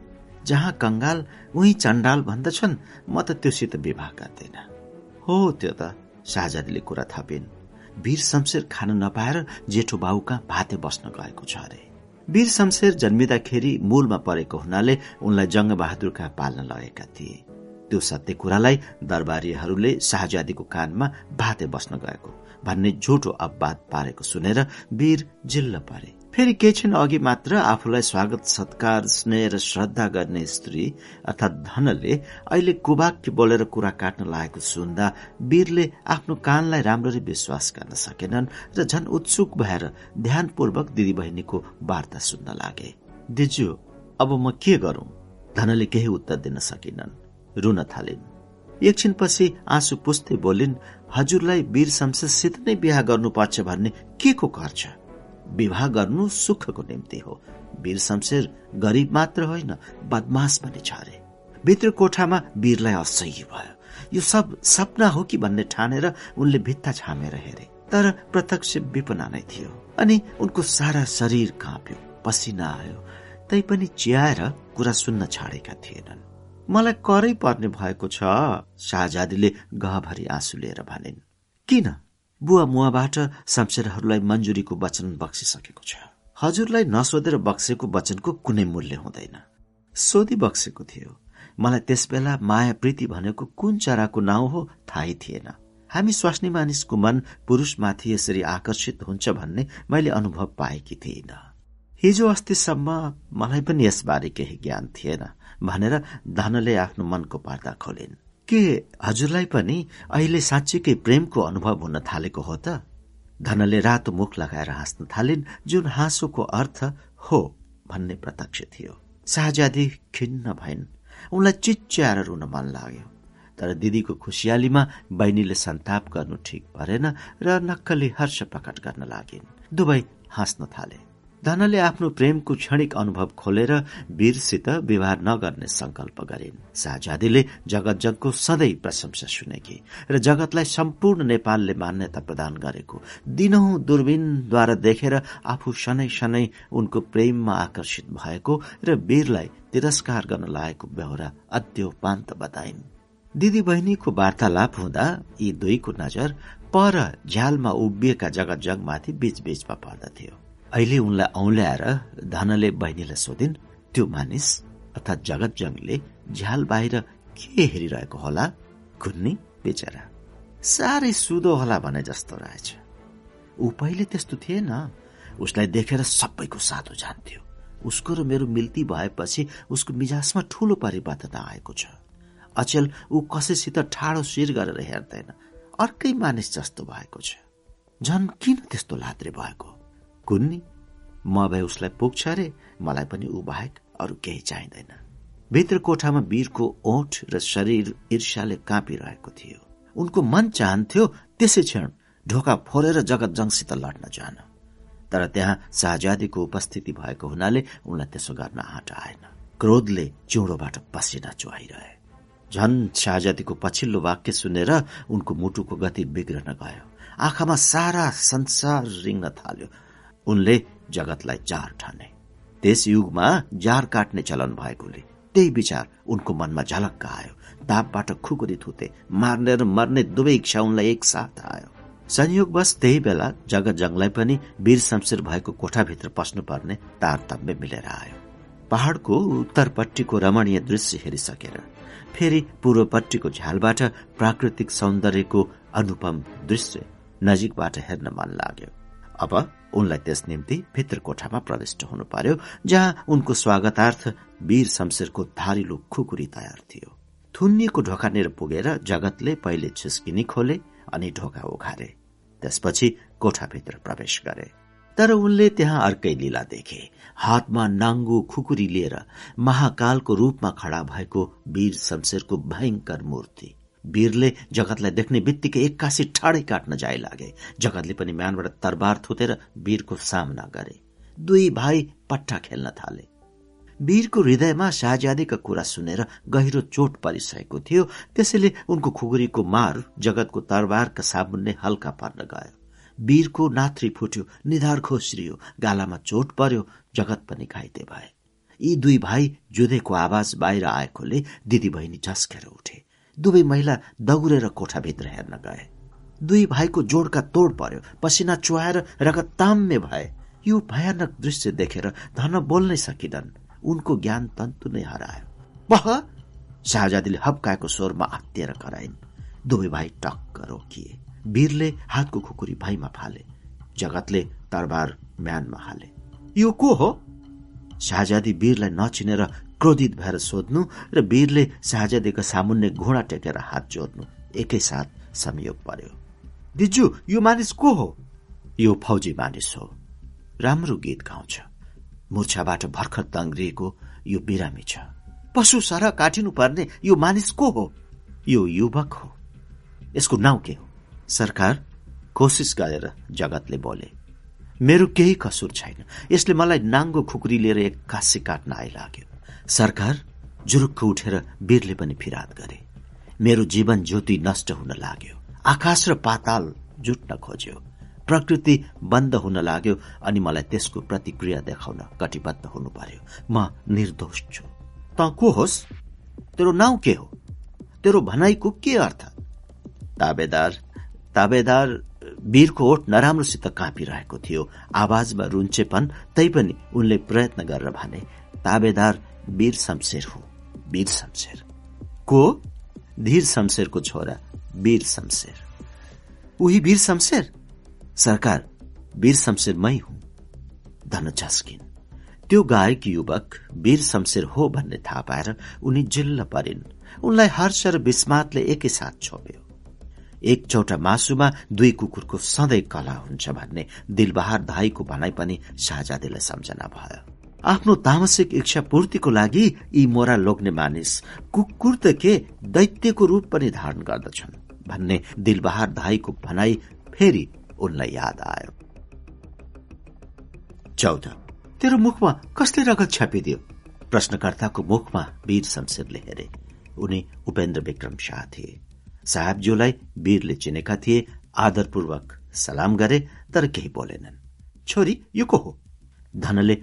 जहाँ कंगाल उही चण्डाल भन्दछन् म त त्योसित विवाह गर्दैन। हो त्यो त। शाहजादीले कुरा थपिन् वीर शमशेर खान नपाएर जेठो बाउ कहाँ भाते बस्न गएको छ अरे वीर शमशेर जन्मिँदाखेरि मूलमा परेको हुनाले उनलाई जङ्गबहादुर कहाँ पाल्न लगेका थिए। त्यो सत्य कुरालाई दरबारीहरूले शाहजादीको कानमा भाते बस्न गएको भन्ने झुटो अपवाद पारेको सुनेर वीर जिल्ल परे। फेरि केही क्षण अघि मात्र आफूलाई स्वागत सत्कार स्नेह र श्रद्धा गर्ने स्त्री अर्थात धनले अहिले कुवाक्य बोलेर कुरा काट्न लागेको सुन्दा वीरले आफ्नो कानलाई राम्ररी विश्वास गर्न सकेनन् र झन उत्सुक भएर ध्यानपूर्वक दिदी बहिनीको वार्ता सुन्न लागे। दिजु अब म के गरौं? धनले केही उत्तर दिन सकिनन्। रुन थालिन्। एकछिनपछि आँसु पुस्दै बोलिन् हजुरलाई वीर शमशेरसित नै बिहा गर्नुपर्छ भन्ने के को छ विवाह गर्नु सुखको निम्ति हो। वीर शमशेर गरिब मात्र होइन बदमास पनि छ अरे। भित्र कोठामा वीरलाई असह्य भयो। यो सब सपना हो कि भन्ने ठानेर उनले भित्ता छामेर हेरे। तर प्रत्यक्ष विपना नै थियो। अनि उनको सारा शरीर काँप्यो पसिना आयो। तैपनि चियाएर कुरा सुन्न छाडेका थिएनन्। मलाई करै पर्ने भएको छ? शाहजादीले गहभरि आँसु लिएर भनिन् किन? बुवा मुवाबाट शमशेरहरूलाई मन्जुरीको वचन बक्सिसकेको छ। हजुरलाई नसोधेर बक्सेको वचनको कुनै मूल्य हुँदैन। सोधी बक्सेको थियो। मलाई त्यसबेला माया प्रीति भनेको कुन चराको नाउँ हो थाहै थिएन। हामी स्वास्नी मानिसको मन पुरुषमाथि यसरी आकर्षित हुन्छ भन्ने मैले अनुभव पाएकी थिइन। हिजो अस्तिसम्म मलाई पनि यसबारे केही ज्ञान थिएन। भनेर धनले आफ्नो मनको पर्दा खोलिन्। के हजुरलाई पनि अहिले साँच्चीकै प्रेमको अनुभव हुन थालेको हो त? धनले रातो मुख लगाएर हाँस्न थालिन् जुन हाँसोको अर्थ हो भन्ने प्रत्यक्ष थियो। शाहजादी खिन्न भइन्। उनलाई चिच्याएर रुन मन लाग्यो। तर दिदीको खुसियालीमा बहिनीले सन्ताप गर्नु ठिक परेन र नक्कली हर्ष प्रकट गर्न लागिन्। दुवै हाँस्न थाले। धनले आफ्नो प्रेमको क्षणिक अनुभव खोलेर वीरसित विवाह नगर्ने संकल्प गरिन्। शाहजादीले जगतजगको सधैँ प्रशंसा सुनेकी र जगतलाई सम्पूर्ण नेपालले मान्यता प्रदान गरेको दिनहुँ दूरबीनद्वारा देखेर आफू शनै शनै उनको प्रेममा आकर्षित भएको र वीरलाई तिरस्कार गर्न लागेको बेहोरा अद्योपान्त बताइन्। दिदी बहिनीको वार्तालाप हुँदा यी दुईको नजर पर झ्यालमा उभिएका जगत जगमाथि बीच बीचमा पर्दथ्यो। अहिले उनलाई औल्याएर धनले बहिनीलाई सोधिन् त्यो मानिस अर्थात् जगत जङले झ्याल बाहिर के हेरिरहेको होला? खुन्नी बेचरा। साह्रै सुदो होला भने जस्तो रहेछ। ऊ पहिले त्यस्तो थिएन। उसलाई देखेर सबैको सातो जान्थ्यो उसको र मेरो मिल्ती भएपछि उसको मिजाजमा ठूलो परिवर्तन आएको छ। अचेल ऊ कसैसित ठाडो शिर गरेर हेर्दैन। अर्कै मानिस जस्तो भएको छ। झन् किन त्यस्तो लाद्रे भएको? कुन्नी म भए उसलाई पुग्छ अरे मलाई पनि ऊ बाहेक अरू केही चाहिँदैन। भित्र कोठामा वीरको ओठ र शरीर ईर्ष्याले काँपिरहेको थियो। उनको मन चाहन्थ्यो त्यसै क्षण ढोका फोरेर जगत जङसित लड्न जान। तर त्यहाँ शाहजादीको उपस्थिति भएको हुनाले उनलाई त्यसो गर्न आँट आएन। क्रोधले चिउँडोबाट पसिना चुहाइरहे। झन शाहजादीको पछिल्लो वाक्य सुनेर उनको मुटुको गति बिग्रन गयो। आँखामा सारा संसार रिङ्न थाल्यो। उनले जगतलाई जार ठाने। त्यस युगमा जार काट्ने चलन भएकोले त्यही विचार उनको मनमा झलक्क आयो। दापबाट खुकुरी थुते मार्ने र मर्ने दुवै इच्छा उनलाई एकसाथ आयो। संयोगवश त्यही बेला जगत जङलाई पनि वीर शमशेर भएको कोठाभित्र पस्नुपर्ने तारतम्य मिलेर आयो। पहाड़को उत्तरपट्टिको रमणीय दृश्य हेरिसकेर फेरि पूर्वपट्टिको झ्यालबाट प्राकृतिक सौन्दर्यको अनुपम दृश्य नजिकबाट हेर्न मन लाग्यो। अब उनलाई त्यस निम्ति भित्र कोठामा प्रविष्ट हुनु पर्यो जहाँ उनको स्वागतार्थ वीर शमशेरको धारिलो खुकुरी तयार थियो। थुन्निएको ढोकानेर पुगेर जगतले पहिले छिस्किनी खोले अनि ढोका उघारे त्यसपछि कोठाभित्र प्रवेश गरे। तर उनले त्यहाँ अर्कै लीला देखे। हातमा नाङ्गो खुकुरी लिएर महाकालको रूपमा खडा भएको वीर शमशेरको भयंकर मूर्ति। वीरले जगतलाई देख्ने बित्तिकै एक्कासी ठाडै काट्न जाइ लागे। जगतले पनि म्यानबाट तरबार थुतेर वीरको सामना गरे। दुई भाइ पट्टा खेल्न थाले। वीरको हृदयमा शाहजादीका कुरा सुनेर गहिरो चोट परिसकेको थियो। त्यसैले उनको खुकुरीको मार जगतको तरबारका सामुन्ने हल्का पर्न गयो। वीरको नाथ्री फुट्यो निधार खोस्रियो गालामा चोट पर्यो जगत पनि घाइते भए। यी दुई भाइ जुधेको आवाज बाहिर आएकोले दिदी बहिनी झस्केर उठे। दुवै महिला दगुरेर कोठाभित्र हेर्न गए। दुई भाइको जोडका तोड पर्यो पसिना चुहाएर रगत ताम्य भए। यो भयानक दृश्य देखेर धन बोल्नै सकिनन् उनको ज्ञान तन्तु नै हरायो। बह! शाहजादीले हप्काएको स्वरमा आत्तिएर कराइन्। दुवै भाइ टक्क रोकिए। वीरले हातको खुकुरी भाइमा फाले। जगतले तरबार म्यानमा हाले। यो को हो? शाहजादी वीरलाई नचिनेर क्रोधित भएर सोध्नु र वीरले शाहजादीको सामुन्ने घोडा टेकेर हात जोड्नु एकैसाथ संयोग पर्यो। दिजु यो मानिस को हो? यो फौजी मानिस हो। राम्रो गीत गाउँछ। मुर्छाबाट भर्खर तङ्ग्रिएको यो बिरामी छ। पशु सरह काटिनु पर्ने यो मानिस को हो? यो युवक हो। यसको नाउँ के हो? सरकार कोसिस गरेर जगतले बोले मेरो केही कसुर छैन। यसले मलाई नाङ्गो खुकुरी लिएर एक्कासी काट्न आइलाग्यो। सरकार जुरुक्क उठेर वीरले पनि फिराद गरे। मेरो जीवन ज्योति नष्ट हुन लाग्यो। आकाश र पाताल जुट्न खोज्यो। प्रकृति बन्द हुन लाग्यो अनि मलाई त्यसको प्रतिक्रिया देखाउन कटिबद्ध हुनु पर्यो म निर्दोष छु। त को होस्? तेरो नाउँ के हो? तेरो भनाइको के अर्थ? ताबेदार ताबेदार वीरको ओठ नराम्रोसित काँपिरहेको थियो। आवाजमा रुन्चेपन तैपनि उनले प्रयत्न गरेर भने ताबेदार वीर शमशेर हो। वीर शमशेर। को? धीर शमशेरको छोरा वीर शमशेर। उही वीर शमशेर? सरकार वीर शमशेर मै हुँ। धन झस्किन्। त्यो गायक युवक वीर शमशेर हो भन्ने थाहा पाएर उनी जिल्ल परिन्। उनलाई हर्ष र विस्मातले एकैसाथ छोप्यो। एक चौटा मासुमा दुई कुकुरको सधैँ कला हुन्छ भन्ने दिलबहार धाईको भनाइ पनि शाहजादीलाई सम्झना भयो। आफ्नो तामसिक इच्छा पूर्तिको लागि यी मोरा लोग्ने मानिस कुकुर त के दैत्यको रूप पनि धारण गर्दछन्। भन्ने दिलबहार धाईको भनाई फेरि उनलाई याद आयो। चौध तेरो मुखमा कसले रगत छापिदियो? प्रश्नकर्ताको मुखमा वीर शमशेरले हेरे। उनी उपेन्द्र विक्रम शाह थिए। साहेबज्यूलाई वीरले चिनेका थिए आदरपूर्वक सलाम गरे तर केही बोलेनन्। छोरी यो को हो? धनले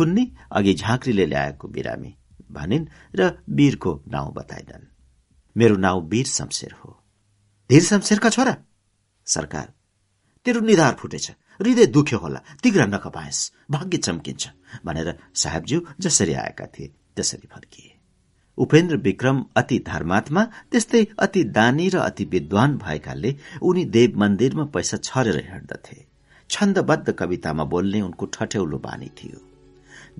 कुन्नी अघि झाँक्रीले ल्याएको बिरामी भनिन् र वीरको नाउँ बताइनन् मेरो नाउँ वीर शमशेर हो। धीर शमशेरका छोरा? सरकार तेरो निधार फुटेछ। हृदय दुख्यो होला। तिग्रा नखपाएस भाग्य चम्किन्छ। भनेर साहेबज्यू जसरी आएका थिए त्यसरी फर्किए। उपेन्द्र विक्रम अति धर्मात्मा त्यस्तै अति दानी र अति विद्वान भएकाले उनी देव मन्दिरमा पैसा छरेर हिँड्दथे। छन्दबद्ध कवितामा बोल्ने उनको ठट्यौलो बानी थियो।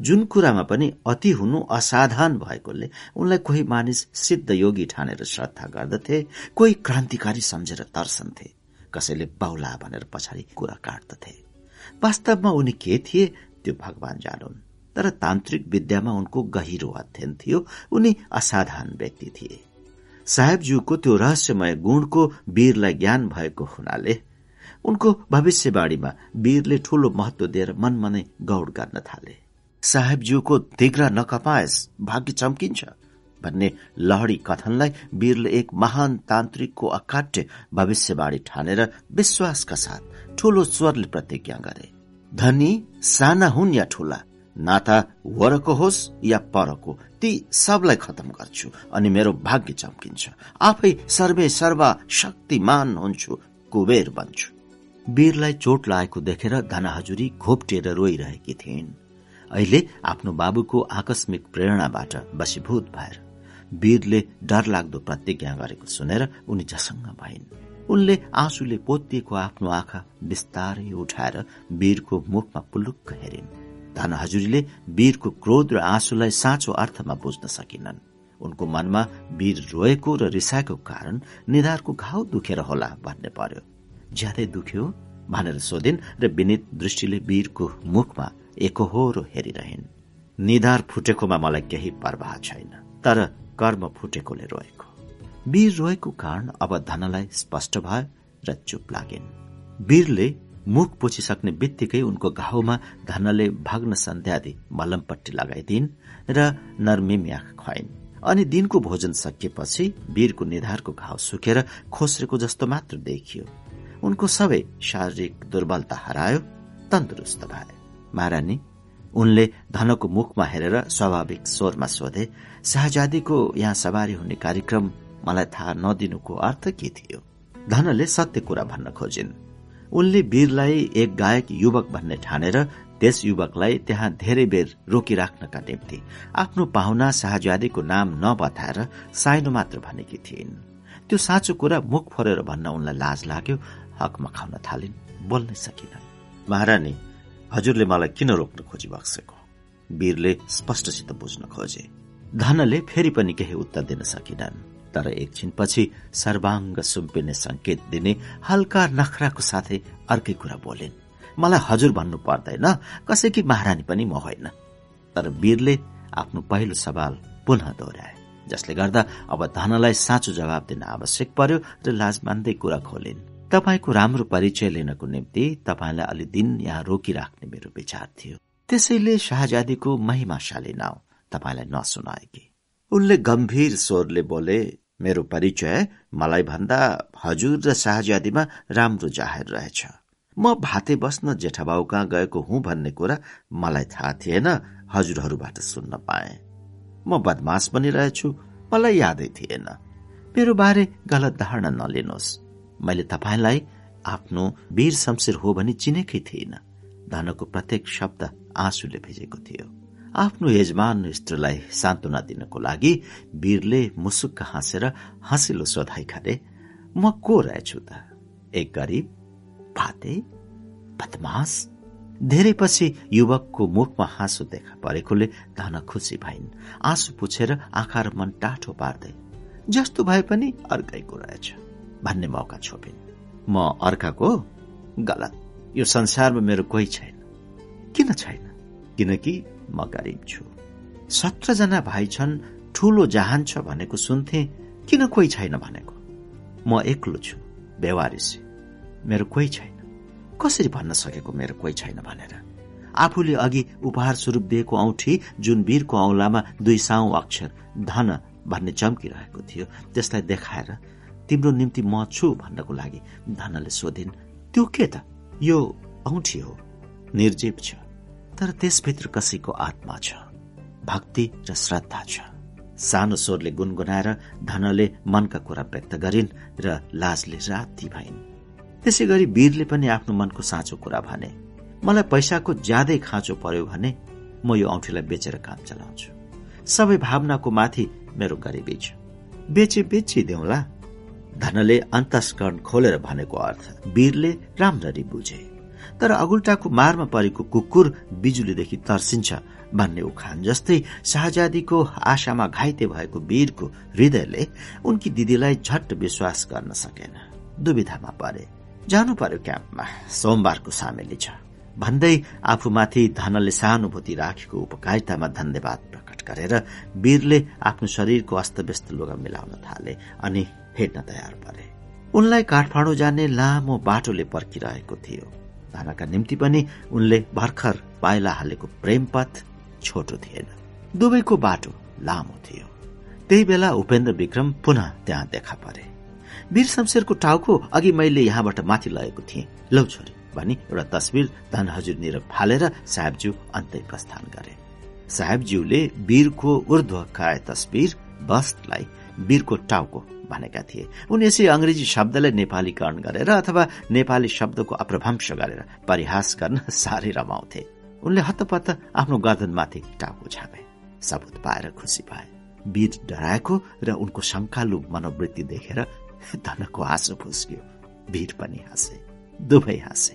जुन कुरामा पनि अति हुनु असाधारण भएकोले उनलाई कोही मानिस सिद्ध योगी ठानेर श्रद्धा गर्दथे कोही क्रान्तिकारी सम्झेर तर्सन्थे कसैले बाउला भनेर पछाडि कुरा काट्दथे। वास्तवमा उनी के थिए त्यो भगवान जानुन् तर तान्त्रिक विद्यामा उनको गहिरो अध्ययन थियो उनी असाधारण व्यक्ति थिए। साहेबज्यूको त्यो रहस्यमय गुणको वीरलाई ज्ञान भएको हुनाले उनको भविष्यवाणीमा वीरले ठूलो महत्व दिएर मनमा नै गौड गर्न थाले। साहेबज्यूको तिग्रा नकपाएस भाग्य चम्किन्छ भन्ने लहडी कथनलाई वीरले एक महान तान्त्रिकको अकाट्य भविष्यवाणी ठानेर विश्वासका साथ ठूलो स्वरले प्रतिज्ञा गरे। धनी साना हुन् या ठूला नाता वरको होस् या परको ती सबलाई खतम गर्छु अनि मेरो भाग्य चम्किन्छ। आफै सर्वे सर्वा शक्तिमान हुन्छु कुबेर बन्छु। वीरलाई चोट लागेको देखेर धना हजुरी घोप्टिएर रोइरहेकी थिइन्। अहिले आफ्नो बाबुको आकस्मिक प्रेरणाबाट बसीभूत भएर वीरले डरलाग्दो प्रतिज्ञा गरेको सुनेर उनी झसङ्ग भइन्। उनले आँसुले पोतिएको आफ्नो आँखा बिस्तारै उठाएर वीरको मुखमा पुलुक्क हेरिन्। धन हजुरीले वीरको क्रोध र आँसुलाई साँचो अर्थमा बुझ्न सकिनन्। उनको मनमा वीर रोएको र रिसाएको कारण निधारको घाउ दुखेर होला भन्ने पर्यो। ज्यादै दुख्यो भनेर सोधिन् र विनित दृष्टिले वीरको मुखमा एकहोरो हेरिरहन्। निधार फुटेकोमा मलाई केही प्रवाह छैन तर कर्म फुटेकोले रोएको। वीर रोएको कारण अब धनलाई स्पष्ट भयो र चुप लागिन्। वीरले मुख पोछिसक्ने बित्तिकै उनको घाउमा धनले भग्न सन्ध्यादि मलमपट्टि लगाइदिन् र नर्मिम्याख खुवाइन्। अनि दिनको भोजन सकिएपछि वीरको निधारको घाउ सुकेर खोस्रेको जस्तो मात्र देखियो। उनको सबै शारीरिक दुर्बलता हरायो तन्दुरुस्त भए। महारानी उनले धनको मुखमा हेरेर स्वाभाविक स्वरमा सोधे शाहजादीको यहाँ सवारी हुने कार्यक्रम मलाई थाहा नदिनुको अर्थ के थियो? धनले सत्य कुरा भन्न खोजिन्। उनले वीरलाई एक गायक युवक भन्ने ठानेर त्यस युवकलाई त्यहाँ धेरै बेर रोकिराख्नका निम्ति आफ्नो पाहुना शाहजादीको नाम नबताएर साइनो मात्र भनेकी थिइन्। त्यो साँचो कुरा मुख फोरेर भन्न उनलाई लाज लाग्यो हकमा खाउन थालिन् बोल्नै सकिन महारानी हजुरले मलाई किन रोक्न खोजी वीरले स्पष्टसित बुझ्न खोजे। धनले फेरि पनि केही उत्तर दिन सकिनन् तर एकछिनपछि सर्वाङ्ग सुम्पिने संकेत दिने हल्का नखराको साथै अर्कै कुरा बोलिन्। मलाई हजुर भन्नु पर्दैन कसैकी महारानी पनि म होइन। तर वीरले आफ्नो पहिलो सवाल पुनः दोहोऱ्याए जसले गर्दा अब धनलाई साँचो जवाब दिन आवश्यक पर्यो र लाज मान्दै कुरा खोलिन्। तपाईँको राम्रो परिचय लिनको निम्ति तपाईँलाई अलि दिन यहाँ रोकिराख्ने मेरो विचार थियो। त्यसैले शाहजादीको महिमाशाली नाउँ तपाईँलाई नसुनाएकी उनले गम्भीर स्वरले बोले मेरो परिचय मलाई भन्दा हजुर र शाहजादीमा राम्रो जाहेर रहेछ। म भाते बस्न जेठाबाउ कहाँ गएको हुँ भन्ने कुरा मलाई थाहा थिएन हजुरहरूबाट सुन्न पाए। म बदमास पनि रहेछु मलाई यादै थिएन। मेरो बारे गलत धारणा नलिनुहोस्। मैले तपाईँलाई आफ्नो वीर शमशेर हो भनी चिनेकै थिइन। धनको प्रत्येक शब्द आँसुले भेजेको थियो। आफ्नो यजमान स्त्रीलाई सान्त्वना दिनको लागि वीरले मुसुक्क हाँसेर हाँसिलो सोधाइ खाले म को रहेछु त? एक गरिब? फाते? बदमास धेरै पछि युवकको मुखमा हाँसो देखा परेकोले धन खुसी भइन्। आँसु पुछेर आँखा र मन टाठो पार्दै जस्तो भए पनि अर्कैको रहेछ भन्ने मौका छोपिन्। म अर्काको गलत। यो संसारमा मेरो कोही छैन। किन छैन? किनकि म गरिब छु। सत्रजना भाइ छन् ठूलो जहान छ भनेको सुन्थे किन कोही छैन भनेको? म एक्लो छु बेवारिसी मेरो कोही छैन। कसरी भन्न सकेको मेरो कोही छैन भनेर? आफूले अघि उपहार स्वरूप दिएको औठी जुन वीरको औलामा दुई साउ अक्षर धन भन्ने चम्किरहेको थियो त्यसलाई देखाएर तिम्रो निम्ति म छु भन्नको लागि धनले सोधिन् त्यो के त? यो औठी हो। निर्जीव छ। तर त्यसभित्र कसैको आत्मा छ। भक्ति र श्रद्धा छ। सानो स्वरले गुनगुनाएर धनले मनका कुरा व्यक्त गरिन् र लाजले राति भइन्। त्यसै गरी वीरले पनि आफ्नो मनको साँचो कुरा भने मलाई पैसाको ज्यादै खाँचो पर्यो भने म यो औँठीलाई बेचेर काम चलाउँछु। सबै भावनाको माथि मेरो गरिबी छ। बेचे बेची देऊला धनले अन्तस्करण खोलेर भनेको अर्थ वीरले राम्ररी बुझे। तर अगुल्टाको मारमा परेको कुकुर बिजुलीदेखि तर्सिन्छ भन्ने उखान जस्तै शाहजादीको आशामा घाइते भएको वीरको हृदयले उनकी दिदीलाई झट्ट विश्वास गर्न सकेन। दुविधामा परे। जानु पर्यो क्याम्पमा। सोमबारको सामेली छ। भन्दै आफूमाथि धनले सहानुभूति राखेको उपकारितामा धन्यवाद प्रकट गरेर वीरले आफ्नो शरीरको अस्तव्यस्त लुगा मिलाउन थाले अनि हेर्न तयार परे। उनलाई काठमाडौँ जाने लामो बाटोले पर्खिरहेको थियो। धनका निम्ति पनि उनले भर्खर पाइला हालेको प्रेम पथ छोटो थिएन। दुवैको बाटो लामो थियो। त्यही बेला उपेन्द्र विक्रम पुनः त्यहाँ देखा परे। वीर शमशेरको टाउको अघि मैले यहाँबाट माथि लगेको थिएँ। लौ छोरी भनी एउटा तस्विर धन हजुर फालेर साहेबज्यू अन्तै प्रस्थान गरे। साहेबज्यूले वीरको ऊर्ध्वकाय तस्विर बस्टलाई वीरको टाउको भनेका थिए। उनी यसै अंग्रेजी शब्दलाई नेपालीकरण गरेर अथवा नेपाली शब्दको अप्रभंश गरेर परिहास गर्न साह्रै रमाउँथे। उनले हतपत्त आफ्नो गर्दनमाथि टाउको छापे सबुत पाएर खुसी पाए। वीर डराएको र उनको शङ्कालु मनोवृत्ति देखेर धनको आँसु फुस्क्यो। वीर पनि हाँसे दुवै हाँसे।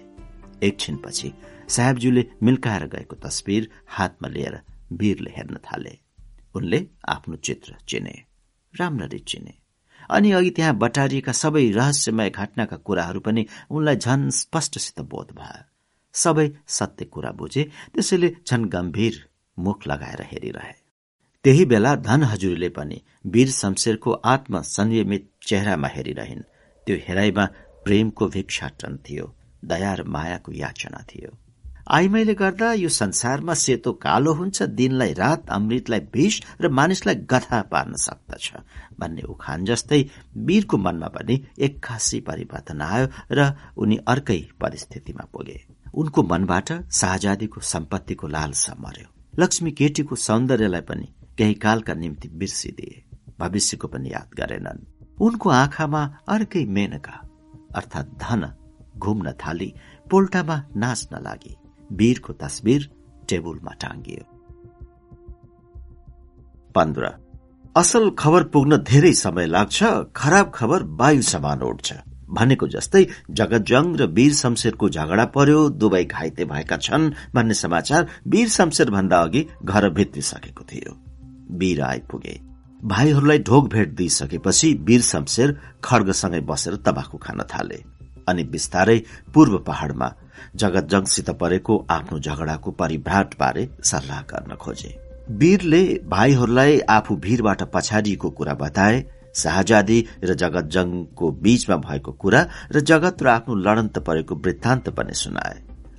एकछिनपछि साहेबज्यूले मिल्काएर गएको तस्विर हातमा लिएर वीरले हेर्न थाले। उनले आफ्नो चित्र चिने राम्ररी चिने। अनि अघि त्यहाँ बटारिएका सबै रहस्यमय घटनाका कुराहरू पनि उनलाई झन स्पष्टसित बोध भयो। सबै सत्य कुरा बुझे त्यसैले झन गम्भीर मुख लगाएर हेरिरहे। त्यही बेला धन हजुरले पनि वीर शमशेरको आत्म संयमित चेहरामा हेरिरहन्। त्यो हेराइमा प्रेमको भिक्षाटन थियो दया र मायाको याचना थियो। आइमाईले गर्दा यो संसारमा सेतो कालो हुन्छ दिनलाई रात अमृतलाई विष र मानिसलाई गथा पार्न सक्दछ भन्ने उखान जस्तै वीरको मनमा पनि एक्कासी परिवर्तन आयो र उनी अर्कै परिस्थितिमा पुगे। उनको मनबाट शाहजादीको सम्पत्तिको लालसा मर्यो लक्ष्मी केटीको सौन्दर्यलाई पनि केही कालका निम्ति बिर्सिदिए। भविष्यको पनि याद गरेनन्। उनको आँखामा अर्कै मेनका अर्थात् धन घुम्न थाली पोल्टामा नाच्न लागे। वीरको तस्बिर टेबुलमा टाङ्गियो पन्ध्र असल खबर पुग्न धेरै समय लाग्छ खराब खबर वायु समान उठ्छ भनेको जस्तै जगतजङ र वीर शमशेरको झगडा पर्यो दुवै घाइते भएका छन् भन्ने समाचार वीर शमशेर भन्दा अघि घर भित्रिसकेको थियो वीर आइपुगे भाइहरूलाई ढोक भेट दिइसकेपछि वीर शमशेर खड्गसँगै बसेर तबाखु खान थाले अनि बिस्तारै पूर्व पहाड़मा जगतजङसित परेको आफ्नो झगडाको परिभ्राट बारे सल्लाह गर्न खोजे। वीरले भाइहरूलाई आफू भीरबाट पछाडिएको कुरा बताए शाहजादी र जगतजङको बीचमा भएको कुरा र जगत र आफ्नो लडन्त परेको वृत्तान्त पनि सुनाए।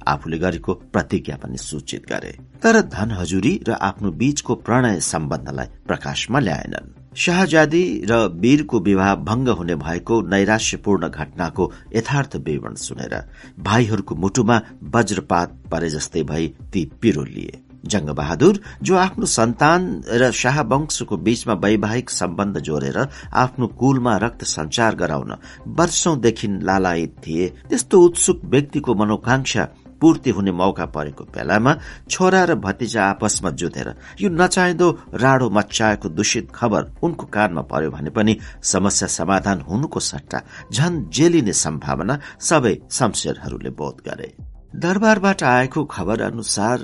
आफूले गरेको प्रतिज्ञा पनि सूचित गरे। तर धन हजुरी र आफ्नो बीचको प्रणय सम्बन्धलाई प्रकाशमा ल्याएनन्। शाहजादी र वीरको विवाह भंग हुने भएको नैराश्यपूर्ण घटनाको यथार्थ विवरण सुनेर भाइहरूको मुटुमा वज्रपात परे जस्तै भई ती पिरो लिए जंग बहादुर जो आफ्नो सन्तान र शाहवंशको बीचमा वैवाहिक सम्बन्ध जोडेर आफ्नो कुलमा रक्त संचार गराउन वर्षौंदेखि लालायित थिए त्यस्तो उत्सुक व्यक्तिको मनोकांक्षा पूर्ति हुने मौका परेको बेलामा छोरा र भतिजा आपसमा जुधेर यो नचाहिँदो राडो मचाएको दूषित खबर उनको कानमा पर्यो भने पनि समस्या समाधान हुनुको सट्टा झन जेलिने सम्भावना सबै शमशेरहरूले बोध गरे। दरबारबाट आएको खबर अनुसार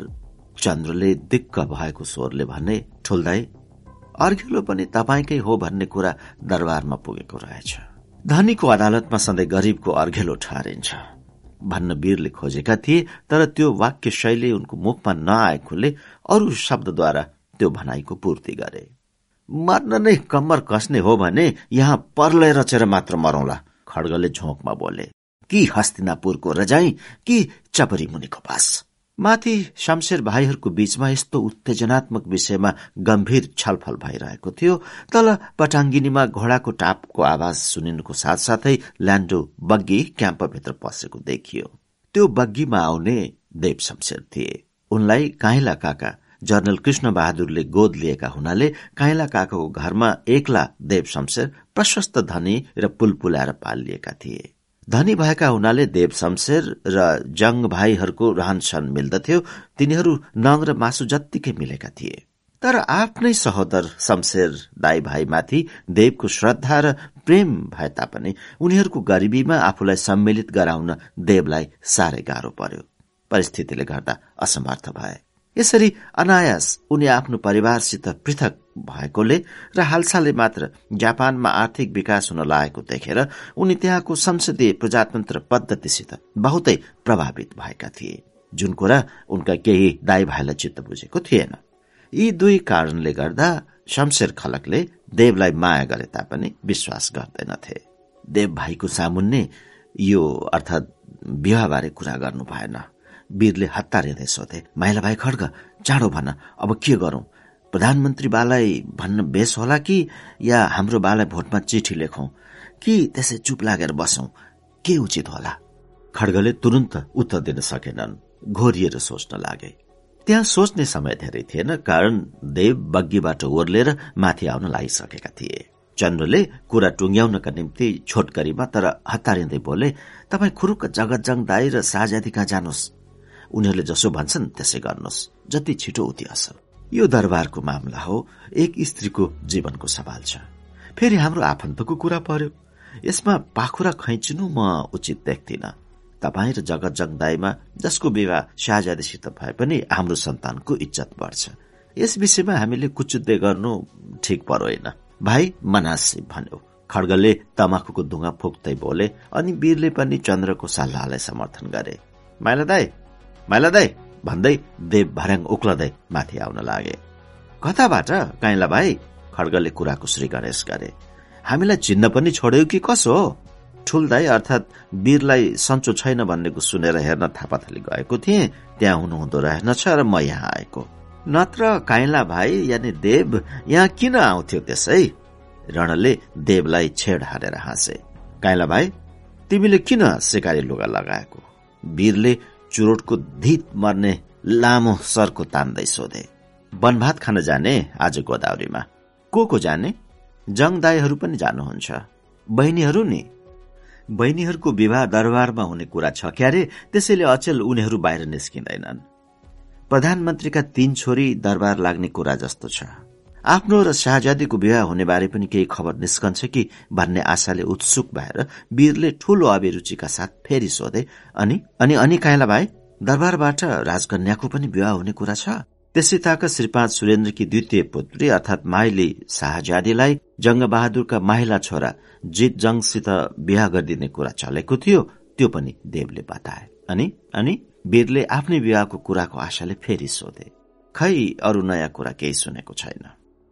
चन्द्रले दिक्क भएको स्वरले भने ठुल्दै अर्घिलो पनि तपाईँकै हो भन्ने कुरा दरबारमा पुगेको रहेछ। धनीको अदालतमा सधैँ गरीबको अर्घेलो ठहरिन्छ। भन्न वीरले खोजेका थिए तर त्यो वाक्य शैली उनको मुखमा नआएकोले अरू शब्दद्वारा त्यो भनाइको पूर्ति गरे। मर्न नै कम्मर कस्ने हो भने यहाँ पर्लय रचेर मात्र मरौला खड्गले झोकमा बोले। कि हस्तिनापुरको रजाई कि चपरी मुनिको पास। माथि शमशेर भाइहरूको बीचमा यस्तो उत्तेजनात्मक विषयमा गम्भीर छलफल भइरहेको थियो तल पटाङ्गिनीमा घोडाको टापको आवाज सुनिनुको साथसाथै ल्यान्डो बग्गी क्याम्पभित्र पसेको देखियो। त्यो बग्गीमा आउने देव शमशेर थिए। उनलाई काइला काका जनरल कृष्ण बहादुरले गोद लिएका हुनाले काइला काकाको घरमा एकला देव शमशेर प्रशस्त धनी र पुलपुल्याएर पालिएका थिए। धनी भएका हुनाले देव शमशेर र जङ भाइहरूको रहन सहन मिल्दथ्यो। तिनीहरू नङ र मासु जत्तिकै मिलेका थिए। तर आफ्नै सहोदर शमशेर दाई भाइमाथि देवको श्रद्धा र प्रेम भए तापनि उनीहरूको गरिबीमा आफूलाई सम्मिलित गराउन देवलाई साह्रै गाह्रो पर्यो। परिस्थितिले गर्दा असमर्थ भए। यसरी अनायास उनी आफ्नो परिवारसित पृथक भएकोले र हालसालै मात्र जापानमा आर्थिक विकास हुन लागेको देखेर उनी त्यहाँको संसदीय प्रजातन्त्र पद्धतिसित बहुतै प्रभावित भएका थिए। जुन कुरा उनका केही दाई भाइलाई चित्त बुझेको थिएन। यी दुई कारणले गर्दा शमशेर खलकले देवलाई माया गरे तापनि विश्वास गर्दैनथे। देव भाइको सामुन्ने यो अर्थात् विवाहबारे कुरा गर्नु भएन। वीरले हतार हेर्दै सोधे माइला भाइ खड्ग चाँडो भन अब के गरौं? प्रधानमन्त्री बालाई भन्न बेस होला कि या हाम्रो बालाई भोटमा चिठी लेखौं? कि त्यसै चुप लागेर बसौं? के उचित होला? खड्गले तुरन्त उत्तर दिन सकेनन्। घोरिएर सोच्न लागे। त्यहाँ सोच्ने समय धेरै थिएन कारण देव बग्गीबाट ओर्लेर माथि आउन लागिसकेका थिए। चन्द्रले कुरा टुङ्ग्याउनका निम्ति छोटकरीमा तर हतारिँदै बोले तपाईँ खुरुक्क जगतजङ दाई र साजादी कहाँ जानुहोस्। उनीहरूले जसो भन्छन् त्यसै गर्नुहोस्। जति छिटो उति असल। यो दरबारको मामला हो। एक स्त्रीको जीवनको सवाल छ। फेरि हाम्रो आफन्तको कुरा पर्यो। यसमा पाखुरा खैचिनु म उचित देख्दिन। तपाईँ र जगत जगदाईमा जसको विवाह शाहजादीसित भए पनि हाम्रो सन्तानको इज्जत बढ्छ। यस विषयमा हामीले कुचुद्दे गर्नु ठिक परोएन। भाइ मनासी भन्यो। खड्गले तमाखुको धुवा फुक्दै बोले अनि वीरले पनि चन्द्रको सल्लाहलाई समर्थन गरे। माइला दाई माइला दाई भन्दै देव भर्याङ उक्लदै माथि आउन लागे। कताबाट काइला भाइ खड्गले कुराको श्री गणेश गरे। हामीलाई चिन्न पनि छोड्यो कि कसो? हो ठुल्दाई अर्थात वीरलाई सन्चो छैन भन्नेको सुनेर हेर्न थापाथली गएको थिएँ। त्यहाँ हुनुहुँदो रहेनछ र म यहाँ आएको। नत्र काइला भाइ यानि देव यहाँ किन आउँथ्यो त्यसै? रणले देवलाई छेड हारेर हाँसे। काइला भाइ तिमीले किन सिकारी लुगा लगाएको? वीरले चुरोटको धित मर्ने लामो सरको तान्दै सोधे वनभात खान जाने आज गोदावरीमा? को को जाने? जङदाईहरू पनि जानुहुन्छ। बहिनीहरू नि? बहिनीहरूको विवाह दरबारमा हुने कुरा छ क्यारे त्यसैले अचेल उनीहरू बाहिर निस्किँदैनन्। प्रधानमन्त्रीका तीन छोरी दरबार लाग्ने कुरा जस्तो छ। आफ्नो र शाहजादीको विवाह हुने बारे पनि केही खबर निस्कन्छ कि भन्ने आशाले उत्सुक भएर वीरले ठूलो अभिरुचिका साथ फेरि सोधे अनि अनि अनि काइला भाइ दरबारबाट राजकन्याको पनि विवाह हुने कुरा छ? त्यसै ताका श्रीपाद सुरेन्द्रकी द्वितीय पुत्री अर्थात माइली शाहजादीलाई जङ्गबहादुरका माहिला छोरा जित जङसित बिहा गरिदिने कुरा चलेको थियो त्यो पनि देवले बताए। अनि अनि वीरले आफ्नै विवाहको कुराको आशाले फेरि सोधे। खै अरू नयाँ कुरा केही सुनेको छैन?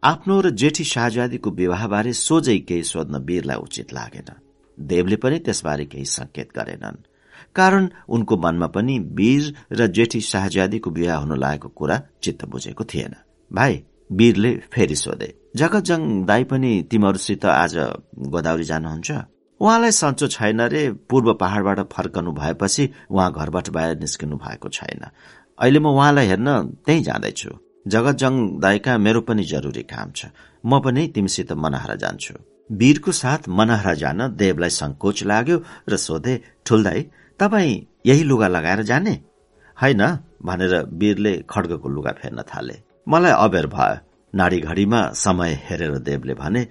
आफ्नो र जेठी शाहजादीको विवाहबारे सोझै केही सोध्न वीरलाई उचित लागेन। देवले पनि त्यसबारे केही संकेत गरेनन्। कारण उनको मनमा पनि वीर र जेठी शाहजादीको विवाह हुन लागेको कुरा चित्त बुझेको थिएन। भाइ वीरले फेरि सोधे जगतजङ दाई पनि तिमीहरूसित आज गोदावरी जानुहुन्छ? उहाँलाई सन्चो छैन रे पूर्व पहाड़बाट फर्कनु भएपछि उहाँ घरबाट बाहिर निस्किनु भएको छैन। अहिले म उहाँलाई हेर्न त्यही जाँदैछु। जगतजङ दाईका मेरो पनि जरुरी काम छ। म पनि तिमीसित मनहरा जान्छु। वीरको साथ मनहरा जान देवलाई संकोच लाग्यो र सोधे ठुल्दाई तपाईँ यही लुगा लगाएर जाने? होइन भनेर वीरले खड्गको लुगा फेर्न थाले। मलाई अबेर भयो। नाडी घडीमा समय हेरेर देवले भने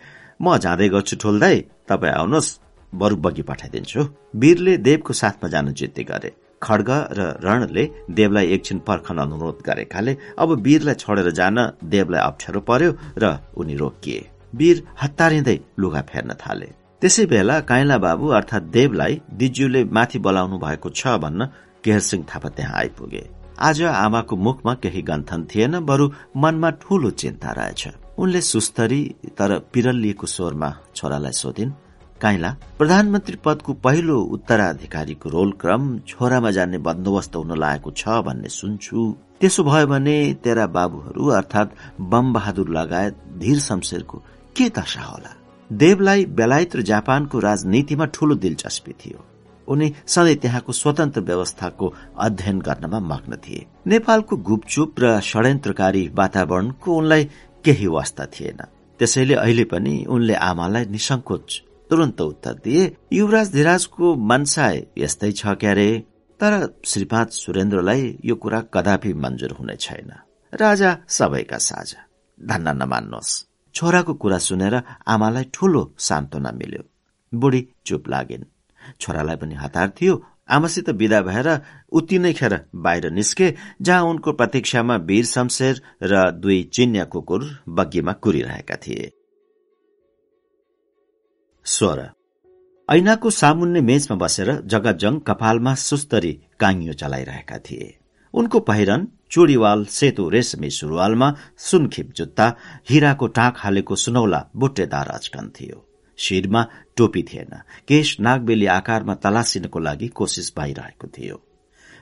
म जाँदै गर्छु ठोल्दै तपाईँ आउनुहोस् बरु बगी पठाइदिन्छु। वीरले देवको साथमा जान जिद्दी गरे। खड्ग र रणले देवलाई एकछिन पर्खन अनुरोध गरेकाले अब वीरलाई छोडेर जान देवलाई अप्ठ्यारो पर्यो र उनी रोकिए। वीर हतारिँदै लुगा फेर्न थाले। त्यसै बेला काइला बाबु अर्थात देवलाई दिज्यूले माथि बोलाउनु भएको छ भन्न केहरसिंह थापा त्यहाँ आइपुगे। आज आमाको मुखमा केही गन्थन थिएन बरु मनमा ठूलो चिन्ता रहेछ। उनले सुस्तरी तर पिरलिएको स्वरमा छोरालाई सोधिन् काइला प्रधानमन्त्री पदको पहिलो उत्तराधिकारीको रोल क्रम छोरामा जान्ने बन्दोबस्त हुन लागेको छ भन्ने सुन्छु। त्यसो भयो भने तेरा बाबुहरू अर्थात बम बहादुर लगायत धीर शमशेरको के दशा होला? देवलाई बेलायत र जापानको राजनीतिमा ठूलो दिलचस्पी थियो। उनी सधैँ त्यहाँको स्वतन्त्र व्यवस्थाको अध्ययन गर्नमा मग्न थिए। नेपालको गुपचुप र षड्यन्त्रकारी वातावरणको उनलाई केही वास्ता थिएन। त्यसैले अहिले पनि उनले आमालाई निसंकोच तुरन्त उत्तर दिए युवराज धिराजको मनसाय यस्तै छ क्यारे तर श्रीपाद सुरेन्द्रलाई यो कुरा कदापि मन्जुर हुने छैन। राजा सबैका साझा। धन्न नमान्नुहोस् छोराको कुरा सुनेर आमालाई ठूलो सान्त्वना मिल्यो। बुढी चुप लागिन्। छोरालाई पनि हतार थियो। आमासित विदा भएर उति नै खेर बाहिर निस्के जहाँ उनको प्रतीक्षामा वीर शमशेर र दुई चिन्या कुकुर बग्गीमा कुरिरहेका थिए। स्वर। ऐनाको सामुन्ने मेचमा बसेर जगतजङ कपालमा सुस्तरी काङ्यो चलाइरहेका थिए। उनको पहिरन चुडीवाल सेतो रेशमी सुरुवालमा सुनखिप जुत्ता हिराको टाक हालेको सुनौला बुट्टेदार अचकन थियो। शिरमा टोपी थिएन केश नागबेली आकारमा तलासिनको लागि कोसिस भइरहेको थियो।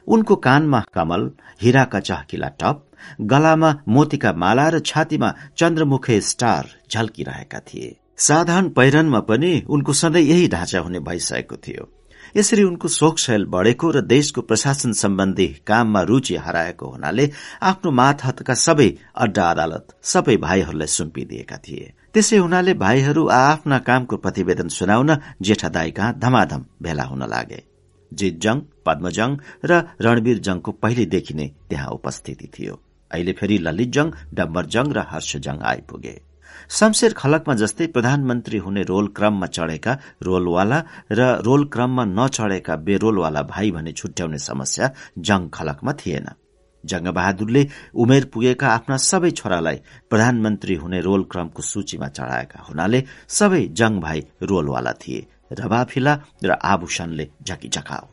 उनको कानमा कमल हिराका चहकिला टप गलामा मोतीका माला र छातीमा चन्द्रमुखे स्टार झल्किरहेका थिए। साधारण पहिरनमा पनि उनको सधैँ यही ढाँचा हुने भइसकेको थियो। यसरी उनको शोकशैल बढ़ेको र देशको प्रशासन सम्बन्धी काममा रूचि हराएको हुनाले आफ्नो मातहतका सबै अड्डा अदालत सबै भाइहरूलाई सुम्पिदिएका थिए। त्यसै हुनाले भाइहरू आफ्ना कामको प्रतिवेदन सुनाउन जेठा दाई कहाँ धमाधम भेला हुन लागे। जितजङ पद्मजङ र रणवीर जङको पहिलेदेखि नै त्यहाँ उपस्थिति थियो। अहिले फेरि ललितजङ डम्बरजङ र हर्षजङ आइपुगे। शमशेर खलकमा जस्तै प्रधानमन्त्री हुने रोल क्रममा चढेका रोलवाला र रोल क्रममा नचढेका बेरोलवाला भाइ भने छुट्याउने समस्या जङ खलकमा थिएन। जङ्गबहादुरले उमेर पुगेका आफ्ना सबै छोरालाई प्रधानमन्त्री हुने रोल क्रमको सूचीमा चढाएका हुनाले सबै जङ भाइ रोलवाला थिए रबाफिला र आभूषणले झकिझकाओ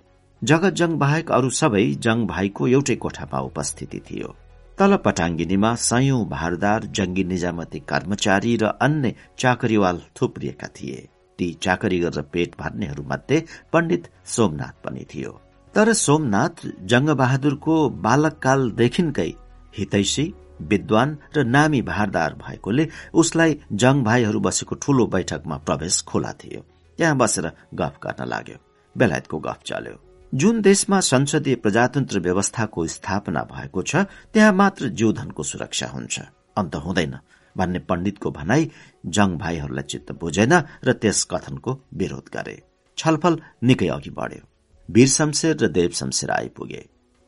जगत जङ बाहेक अरू सबै जङ भाइको एउटै कोठामा उपस्थिति थियो। तल पटाङ्गिनीमा सयौं भारदार जंगी निजामती कर्मचारी र अन्य चाकरीवाल थुप्रिएका थिए। ती चाकरी गरेर पेट भर्नेहरूमध्ये पण्डित सोमनाथ पनि थियो। तर सोमनाथ जङ्गबहादुरको बालककालदेखिकै हितैषी विद्वान र नामी भारदार भएकोले उसलाई जङ भाइहरू बसेको ठूलो बैठकमा प्रवेश खोला थियो। त्यहाँ बसेर गफ गर्न लाग्यो। बेलायतको गफ चल्यो। जुन देशमा संसदीय प्रजातन्त्र व्यवस्थाको स्थापना भएको छ त्यहाँ मात्र जीवधनको सुरक्षा हुन्छ। अन्त हुँदैन। भन्ने पण्डितको भनाई जङ भाइहरूलाई चित्त बुझेन र त्यस कथनको विरोध गरे। छलफल निकै अघि बढ्यो। वीर शमशेर र देव शमशेर आइपुगे।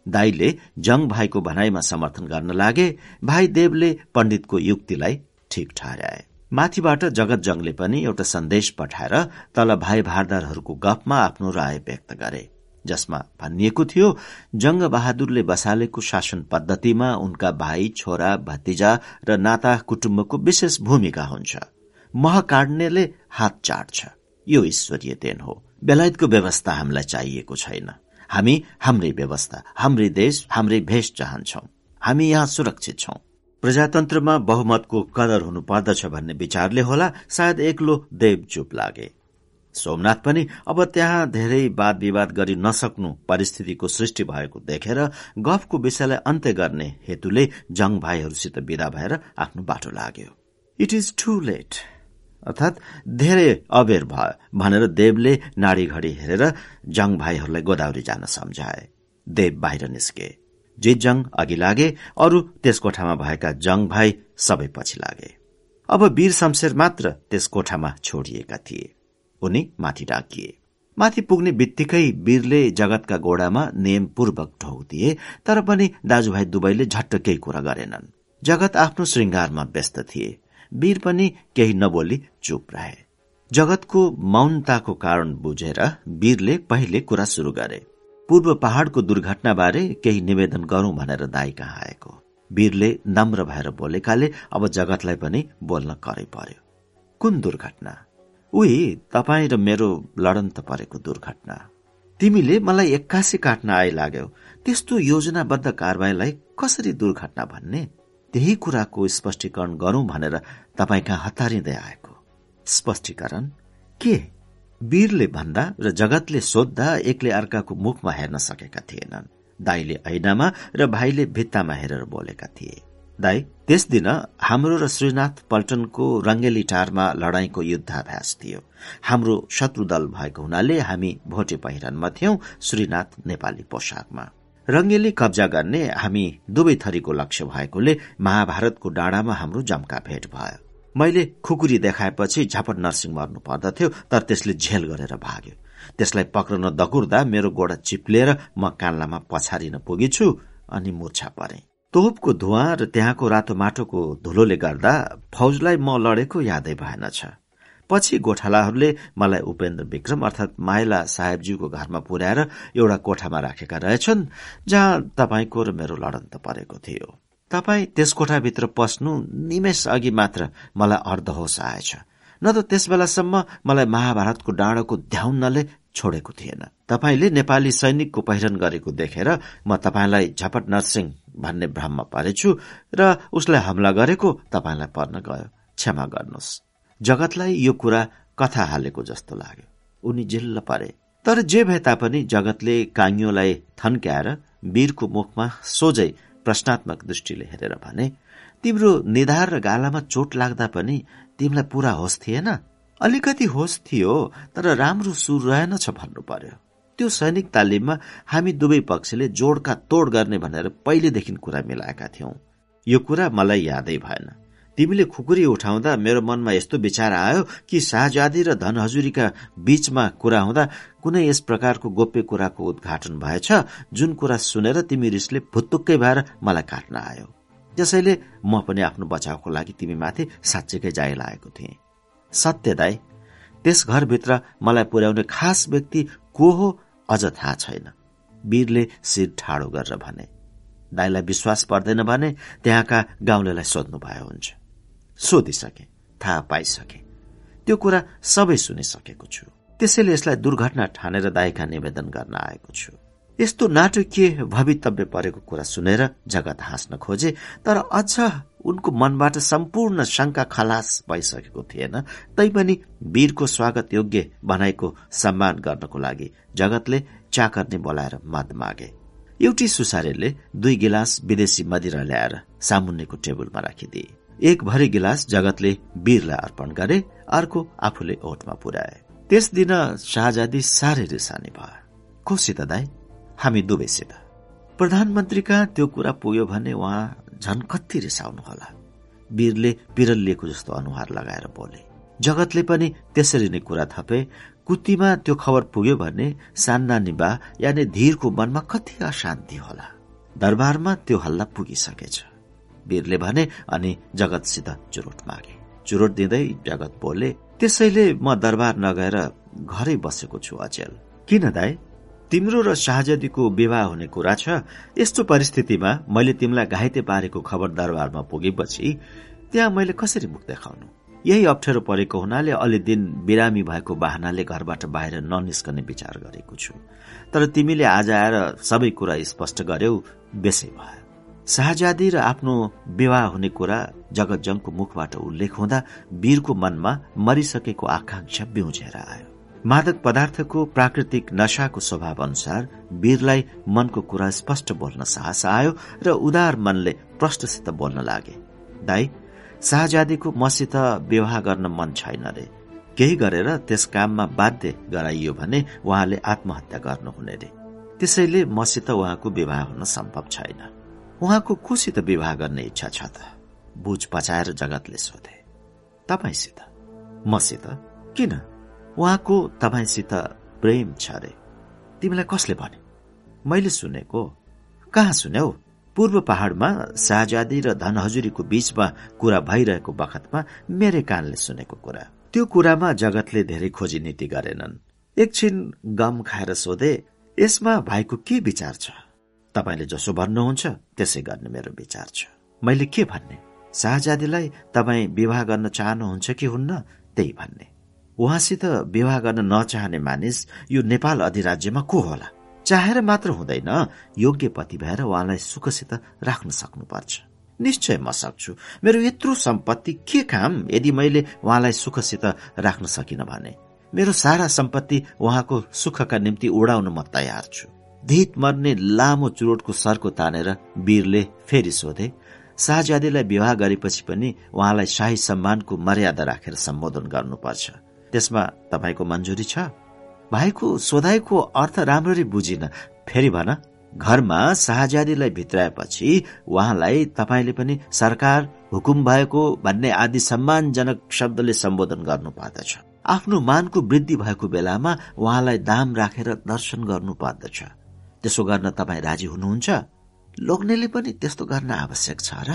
दाईले जङ भाइको भनाईमा समर्थन गर्न लागे। भाइ देवले पण्डितको युक्तिलाई ठिक ठहर्याए माथिबाट जगत जङले पनि एउटा सन्देश पठाएर तल भाइ भारदारहरूको गफमा आफ्नो राय व्यक्त गरे। जसमा भनिएको थियो जंग बहादुरले बसालेको शासन पद्धतिमा उनका भाइ छोरा भतिजा र नाता कुटुम्बको विशेष भूमिका हुन्छ। मह काट्नेले हात चाट्छ। यो ईश्वरीय देन हो। बेलायतको व्यवस्था हामीलाई चाहिएको छैन। हामी हाम्रै व्यवस्था हाम्रै देश हाम्रै भेष चाहन्छौ। हामी यहाँ सुरक्षित छौं। प्रजातन्त्रमा बहुमतको कदर हुनु पर्दछ भन्ने विचारले होला सायद एक्लो देव चुप लागे। सोमनाथ पनि अब त्यहाँ धेरै वाद विवाद गरी नसक्नु परिस्थितिको सृष्टि भएको देखेर गफको विषयलाई अन्त्य गर्ने हेतुले जङ भाइहरूसित विदा भएर आफ्नो बाटो लाग्यो। इट इज टु लेट अर्थात धेरै अबेर भयो भनेर देवले नाडी घडी हेरेर जङ भाइहरूलाई गोदावरी जान सम्झाए। देव बाहिर निस्के। जित अघि लागे अरू त्यस कोठामा भएका जङ भाइ सबै पछि लागे। अब वीर शमशेर मात्र त्यस कोठामा छोडिएका थिए। उनी माथि डाकिए माथि पुग्ने बित्तिकै वीरले जगतका गोडामा नियमपूर्वक ढोक दिए तर पनि दाजुभाइ दुवैले झट्ट केही कुरा गरेनन्। जगत आफ्नो श्रृङ्गारमा व्यस्त थिए। वीर पनि केही नबोली चुप रहे। जगतको मौनताको कारण बुझेर वीरले पहिले कुरा शुरू गरे। पूर्व पहाड़को दुर्घटनाबारे केही निवेदन गरौं भनेर दाई कहाँ आएको? वीरले नम्र भएर बोलेकाले अब जगतलाई पनि बोल्न करै पर्यो। कुन दुर्घटना? उही तपाईँ र मेरो लडन्त परेको दुर्घटना। तिमीले मलाई एक्कासी काट्न आइलाग्यौ त्यस्तो योजनाबद्ध कारवाहीलाई कसरी दुर्घटना भन्ने? त्यही कुराको स्पष्टीकरण गरौं भनेर तपाईँ कहाँ हतारिँदै आएको। स्पष्टीकरण? के? वीरले भन्दा र जगतले सोद्धा एकले अर्काको मुखमा हेर्न सकेका थिएनन्। दाईले ऐनामा र भाइले भित्तामा हेरेर बोलेका थिए। दाई त्यस दिन हाम्रो र श्रीनाथ पल्टनको रंगेली टारमा लडाईँको युद्धाभ्यास थियो। हाम्रो शत्रु दल भएको हुनाले हामी भोटे पहिरनमा थियौं श्रीनाथ नेपाली पोसाकमा रंगेली कब्जा गर्ने हामी दुवै थरीको लक्ष्य भएकोले महाभारतको डाँडामा हाम्रो जम्का भेट भयो। मैले खुकुरी देखाएपछि झपट नर्सिङ मर्नु पर्दथ्यो तर त्यसले झेल गरेर भाग्यो। त्यसलाई पक्रन दकुर्दा मेरो गोडा चिप्लिएर म कान्लामा पछारिन पुगेछु अनि मुर्छा परे। तोपको धुवा र त्यहाँको रातो माटोको धुलोले गर्दा फौजलाई म लडेको यादै भएनछ पछि गोठालाहरूले मलाई उपेन्द्र विक्रम अर्थात माइला साहेबज्यूको घरमा पुर्याएर एउटा कोठामा राखेका रहेछन् जहाँ तपाईँको र मेरो लडन्त परेको थियो। तपाईँ त्यस कोठाभित्र पस्नु निमेष अघि मात्र मलाई अर्धहोस आएछ। न त त्यस बेलासम्म मलाई महाभारतको डाँडोको ध्याउनले छोडेको थिएन। तपाईँले नेपाली सैनिकको पहिरन गरेको देखेर म तपाईँलाई झपट नरसिंह भन्ने भ्रममा परेछु र उसलाई हमला गरेको तपाईँलाई पर्न गयो। क्षमा गर्नुहोस्। जगतलाई यो कुरा कथा हालेको जस्तो लाग्यो। उनी जिल्ल परे। तर जे भए तापनि जगतले काङ्योलाई थन्क्याएर वीरको मुखमा सोझै प्रश्नात्मक दृष्टिले हेरेर भने तिम्रो निधार र गालामा चोट लाग्दा पनि तिमीलाई पूरा होस थिएन? अलिकति होस थियो तर राम्रो सुर रहेनछ भन्नु पर्यो। त्यो सैनिक तालिममा हामी दुवै पक्षले जोडका तोड गर्ने भनेर पहिलेदेखि कुरा मिलाएका थियौं। यो कुरा मलाई यादै भएन। तिमीले खुकुरी उठाउँदा मेरो मनमा यस्तो विचार आयो कि शाहजादी र धनहजुरीका बीचमा कुरा हुँदा कुनै यस प्रकारको गोप्य कुराको उद्घाटन भएछ जुन कुरा सुनेर तिमी रिसले भुत्तुक्कै भएर मलाई काट्न आयो। त्यसैले म पनि आफ्नो बचावको लागि तिमी माथि साँच्चैकै जाइ लागेको थिएँ। सत्य दाई त्यस घरभित्र मलाई पुर्याउने खास व्यक्ति को हो अझ थाहा छैन। वीरले शिर ठाडो गरेर भने दाईलाई विश्वास पर्दैन भने त्यहाँका गाउँलेलाई सोध्नु भयो हुन्छ। सोधिसके थाहा पाइसके। त्यो कुरा सबै सुनिसकेको छु। त्यसैले यसलाई दुर्घटना ठानेर दाईका निवेदन गर्न आएको छु। यस्तो नाटकीय भवितव्य परेको कुरा सुनेर जगत हाँस्न खोजे तर अझ उनको मनबाट सम्पूर्ण शंका खलास भइसकेको थिएन। तैपनि वीरको स्वागत योग्य बनाएको सम्मान गर्नको लागि जगतले चाकर्ने बोलाएर मद मागे। एउटी सुसारेले दुई गिलास विदेशी मदिरा ल्याएर सामुन्नेको टेबलमा राखिदिए। एक भरि गिलास जगतले वीरलाई अर्पण गरे अर्को आफूले ओठमा पुर्याए। त्यस दिन शाहजादी साह्रै रिसानी भयो। कोसित दाई? हामी दुवैसित प्रधानमन्त्रीका त्यो कुरा पुग्यो भने उहाँ झन कति रिसाउनु होला। वीरले पिरल लिएको जस्तो अनुहार लगाएर बोले। जगतले पनि त्यसरी नै कुरा थपे। कुतीमा त्यो खबर पुग्यो भने सान्ना निबा यानि धीरको मनमा कति अशान्ति होला। दरबारमा त्यो हल्ला पुगिसकेछ। वीरले भने अनि जगतसित चुरोट मागे। चुरोट दिँदै जगत बोले त्यसैले म दरबार नगएर घरै बसेको छु अचेल। किन दाई? तिम्रो र शाहजदीको विवाह हुने कुरा छ यस्तो परिस्थितिमा मैले तिमीलाई घाइते पारेको खबर दरबारमा पुगेपछि त्यहाँ मैले कसरी मुख देखाउनु? यही अप्ठ्यारो परेको हुनाले अलि दिन बिरामी भएको बाहनाले घरबाट बाहिर ननिस्कने विचार गरेको छु। तर तिमीले आज आएर सबै कुरा स्पष्ट गर्यौ बेसै भयो। शाहजादी र आफ्नो विवाह हुने कुरा जगतजङको मुखबाट उल्लेख हुँदा वीरको मनमा मरिसकेको आकांक्षा बिउझेर आयो। मादक पदार्थको प्राकृतिक नशाको स्वभाव अनुसार वीरलाई मनको कुरा स्पष्ट बोल्न साहस आयो र उदार मनले प्रष्टसित बोल्न लागे। दाई शाहजादीको मसित विवाह गर्न मन छैन रे। केही गरेर त्यस काममा बाध्य गराइयो भने उहाँले आत्महत्या गर्नुहुने रे। त्यसैले मसित उहाँको विवाह हुन सम्भव छैन। उहाँको कोसित विवाह गर्ने इच्छा छ त। बुझ पचाएर जगतले सोधे। तपाईँसित? मसित? किन? उहाँको तपाईँसित प्रेम छ अरे। तिमीलाई कसले भने? मैले सुनेको। कहाँ सुन्यौ पूर्व पहाड़मा शाहजादी र धनहजुरीको बीचमा कुरा भइरहेको बखतमा मेरै कानले सुनेको कुरा। त्यो कुरामा जगतले धेरै खोजी नीति गरेनन्। एकछिन गम खाएर सोधे यसमा भाइको के विचार छ? तपाईँले जसो भन्नुहुन्छ त्यसै गर्ने मेरो विचार छ। मैले के भन्ने? शाहजादीलाई तपाईँ विवाह गर्न चाहनुहुन्छ कि हुन्न त्यही भन्ने। उहाँसित विवाह गर्न नचाहने मानिस यो नेपाल अधिराज्यमा को होला? चाहेर मात्र हुँदैन योग्य पति भएर उहाँलाई सुखसित राख्न सक्नुपर्छ। निश्चय म सक्छु। मेरो यत्रो सम्पत्ति के काम यदि मैले उहाँलाई सुखसित राख्न सकिन भने? मेरो सारा सम्पत्ति उहाँको सुखका निम्ति उडाउन म तयार छु। धित मर्ने लामो चुरोटको सर्को तानेर वीरले फेरि सोधे शाहजादीलाई विवाह गरेपछि पनि उहाँलाई शाही सम्मानको मर्यादा राखेर सम्बोधन गर्नुपर्छ। त्यसमा तपाईँको मन्जुरी छ। भाइको सोधाइको अर्थ राम्ररी बुझिन। फेरि भन घरमा शाहजादीलाई भित्राएपछि उहाँलाई तपाईँले पनि सरकार हुकुम भएको भन्ने आदि सम्मानजनक शब्दले सम्बोधन गर्नु पर्दछ आफ्नो मानको वृद्धि भएको बेलामा उहाँलाई दाम राखेर दर्शन गर्नु पर्दछ त्यसो गर्न तपाईँ राजी हुनुहुन्छ? लोग्नेले पनि त्यस्तो गर्न आवश्यक छ र?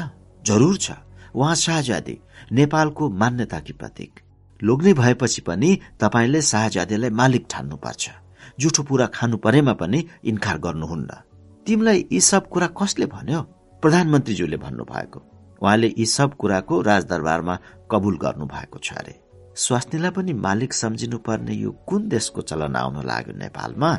जरुर छ। उहाँ शाहजादी नेपालको मान्यताकी प्रतीक। लोग्ने भएपछि पनि तपाईँले शाहजादेलाई मालिक ठान्नुपर्छ। जुठो पुरा खानु परेमा पनि इन्कार गर्नुहुन्न। तिमीलाई यी सब कुरा कसले भन्यो? प्रधानमन्त्रीज्यूले भन्नु भएको उहाँले यी सब कुराको राजदरबारमा कबुल गर्नु भएको छ अरे। स्वास्नीलाई पनि मालिक सम्झिनु पर्ने यो कुन देशको चलन आउन लाग्यो नेपालमा?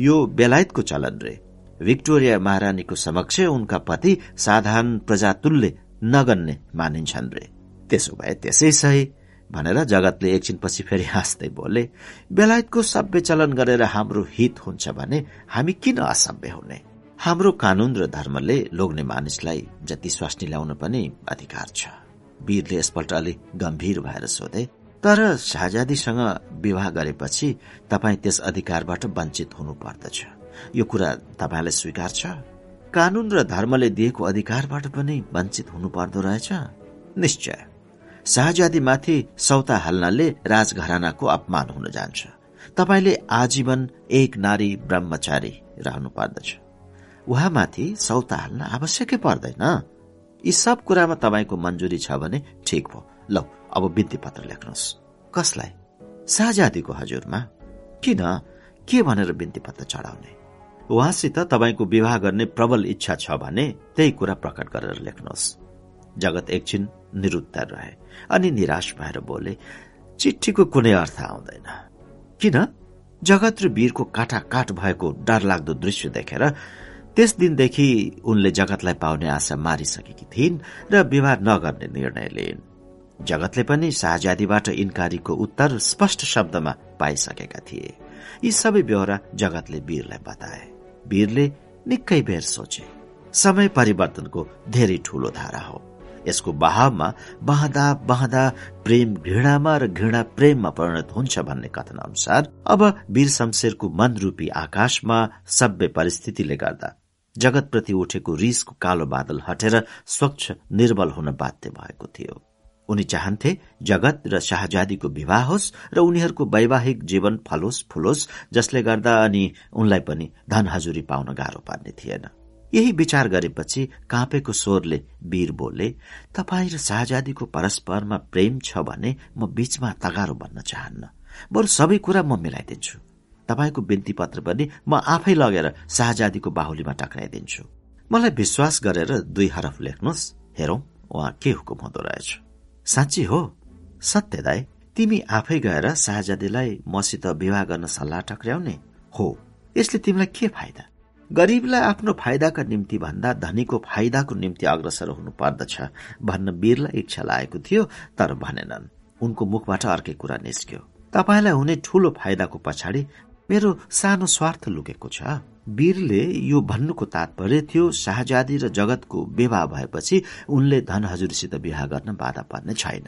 यो बेलायतको चलन रे। भिक्टोरिया महारानीको समक्ष उनका पति साधारण प्रजातुल्य नगन्ने मानिन्छन् रे। त्यसो भए त्यसै सही। भनेर जगतले एकछिनपछि फेरि हाँस्दै बोले बेलायतको सभ्य चलन गरेर हाम्रो हित हुन्छ भने हामी किन असभ्य हुने? हाम्रो कानून र धर्मले लोग्ने मानिसलाई जति स्वास्नी ल्याउन पनि अधिकार छ। वीरले यसपल्ट अलि गम्भीर भएर सोधे तर शाहजादीसँग विवाह गरेपछि तपाईँ त्यस अधिकारबाट वञ्चित हुनु पर्दछ यो कुरा तपाईँलाई स्वीकार छ? कानून र धर्मले दिएको अधिकारबाट पनि वञ्चित हुनु पर्दो रहेछ? निश्चय। शाहजादीमाथि सौता हाल्नाले राजघरानाको अपमान हुन जान्छ। तपाईँले आजीवन एक नारी ब्रह्मचारी रहनु पर्दछ। उहाँमाथि सौता हाल्न आवश्यकै पर्दैन। यी सब कुरामा तपाईँको मन्जुरी छ भने ठिक भयो। लौ अब बिन्ती पत्र लेख्नुहोस्। कसलाई? शाहजादीको हजुरमा? किन? के भनेर बिन्ती पत्र चढाउने? उहाँसित तपाईँको विवाह गर्ने प्रबल इच्छा छ भने त्यही कुरा प्रकट गरेर लेख्नुहोस्। जगत एकछिन निरुत्तर रहे अनि निराश भएर बोले चिठीको कुनै अर्थ आउँदैन। किन? जगत र वीरको काटा काट भएको डरलाग्दो दृश्य देखेर त्यस दिनदेखि उनले जगतलाई पाउने आशा मारिसकेकी थिइन् र विवाह नगर्ने निर्णय लिइन्। जगतले पनि शाहजादीबाट इन्कारीको उत्तर स्पष्ट शब्दमा पाइसकेका थिए। यी सबै बेहोरा जगतले वीरलाई बताए। वीरले निकै बेर सोचे। समय परिवर्तनको धेरै ठूलो धारा हो। यसको बहावमा बहदा बहदा प्रेम घृणामा र घृणा प्रेममा परिणत हुन्छ भन्ने कथन अनुसार अब वीर शमशेरको मनरूपी आकाशमा सभ्य परिस्थितिले गर्दा जगतप्रति उठेको रिसको कालो बादल हटेर स्वच्छ निर्बल हुन बाध्य भएको थियो। उनी चाहन्थे जगत र शाहजादीको विवाह होस् र उनीहरूको वैवाहिक जीवन फलोस् फुलोस् जसले गर्दा अनि उनलाई पनि धन हजुरी पाउन गाह्रो पार्ने थिएन। यही विचार गरेपछि काँपेको स्वरले वीर बोले तपाईँ र शाहजादीको परस्परमा प्रेम छ भने म बीचमा तगारो बन्न चाहन्न। बरु सबै कुरा म मिलाइदिन्छु। तपाईँको बिन्ती पत्र पनि म आफै लगेर शाहजादीको बाहुलीमा टक्राइदिन्छु। मलाई विश्वास गरेर दुई हरफ लेख्नुहोस्। हेरौं उहाँ के हुकुम हुँदो रहेछ। साँच्ची हो? सत्य दाई तिमी आफै गएर शाहजादीलाई मसित विवाह गर्न सल्लाह टक्राउने हो यसले तिमीलाई के फाइदा? गरीबलाई आफ्नो फाइदाका निम्ति भन्दा धनीको फाइदाको निम्ति अग्रसर हुनु पर्दछ भन्न वीरलाई इच्छा लागेको थियो तर भनेनन्। उनको मुखबाट अर्कै कुरा निस्क्यो। तपाईँलाई हुने ठूलो फाइदाको पछाडि मेरो सानो स्वार्थ लुकेको छ। वीरले यो भन्नुको तात्पर्य थियो शाहजादी र जगतको विवाह भएपछि उनले धन हजुरसित विवाह गर्न बाधा पर्ने छैन।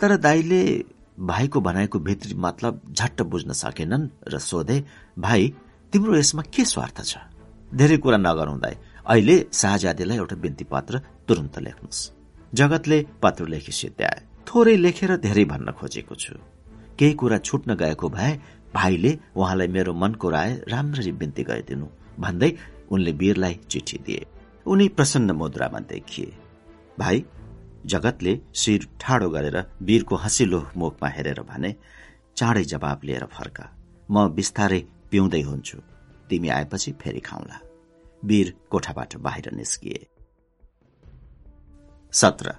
तर दाईले भाइको भनाइको भित्री मतलब झट्ट बुझ्न सकेनन् र सोधे भाइ तिम्रो यसमा के स्वार्थ छ? धेरै कुरा नगराउँदै अहिले शाहजादीलाई एउटा बिन्ती पत्र तुरन्त लेख्नुहोस्। जगतले पत्र लेखी सिद्ध्याए थोरै लेखेर धेरै भन्न खोजेको छु। केही कुरा छुट्न गएको भए भाइले उहाँलाई मेरो मनको राय राम्ररी बिन्ती गरिदिनु। भन्दै उनले वीरलाई चिठी दिए। उनी प्रसन्न मुद्रामा देखिए। भाइ जगतले शिर ठाडो गरेर वीरको हँसिलो मुखमा हेरेर भने चाँडै जवाब लिएर फर्का। म बिस्तारै पिउँदै हुन्छु। तिमी आएपछि फेरि खाउँला। वीर कोठाबाट बाहिर निस्किए। सत्र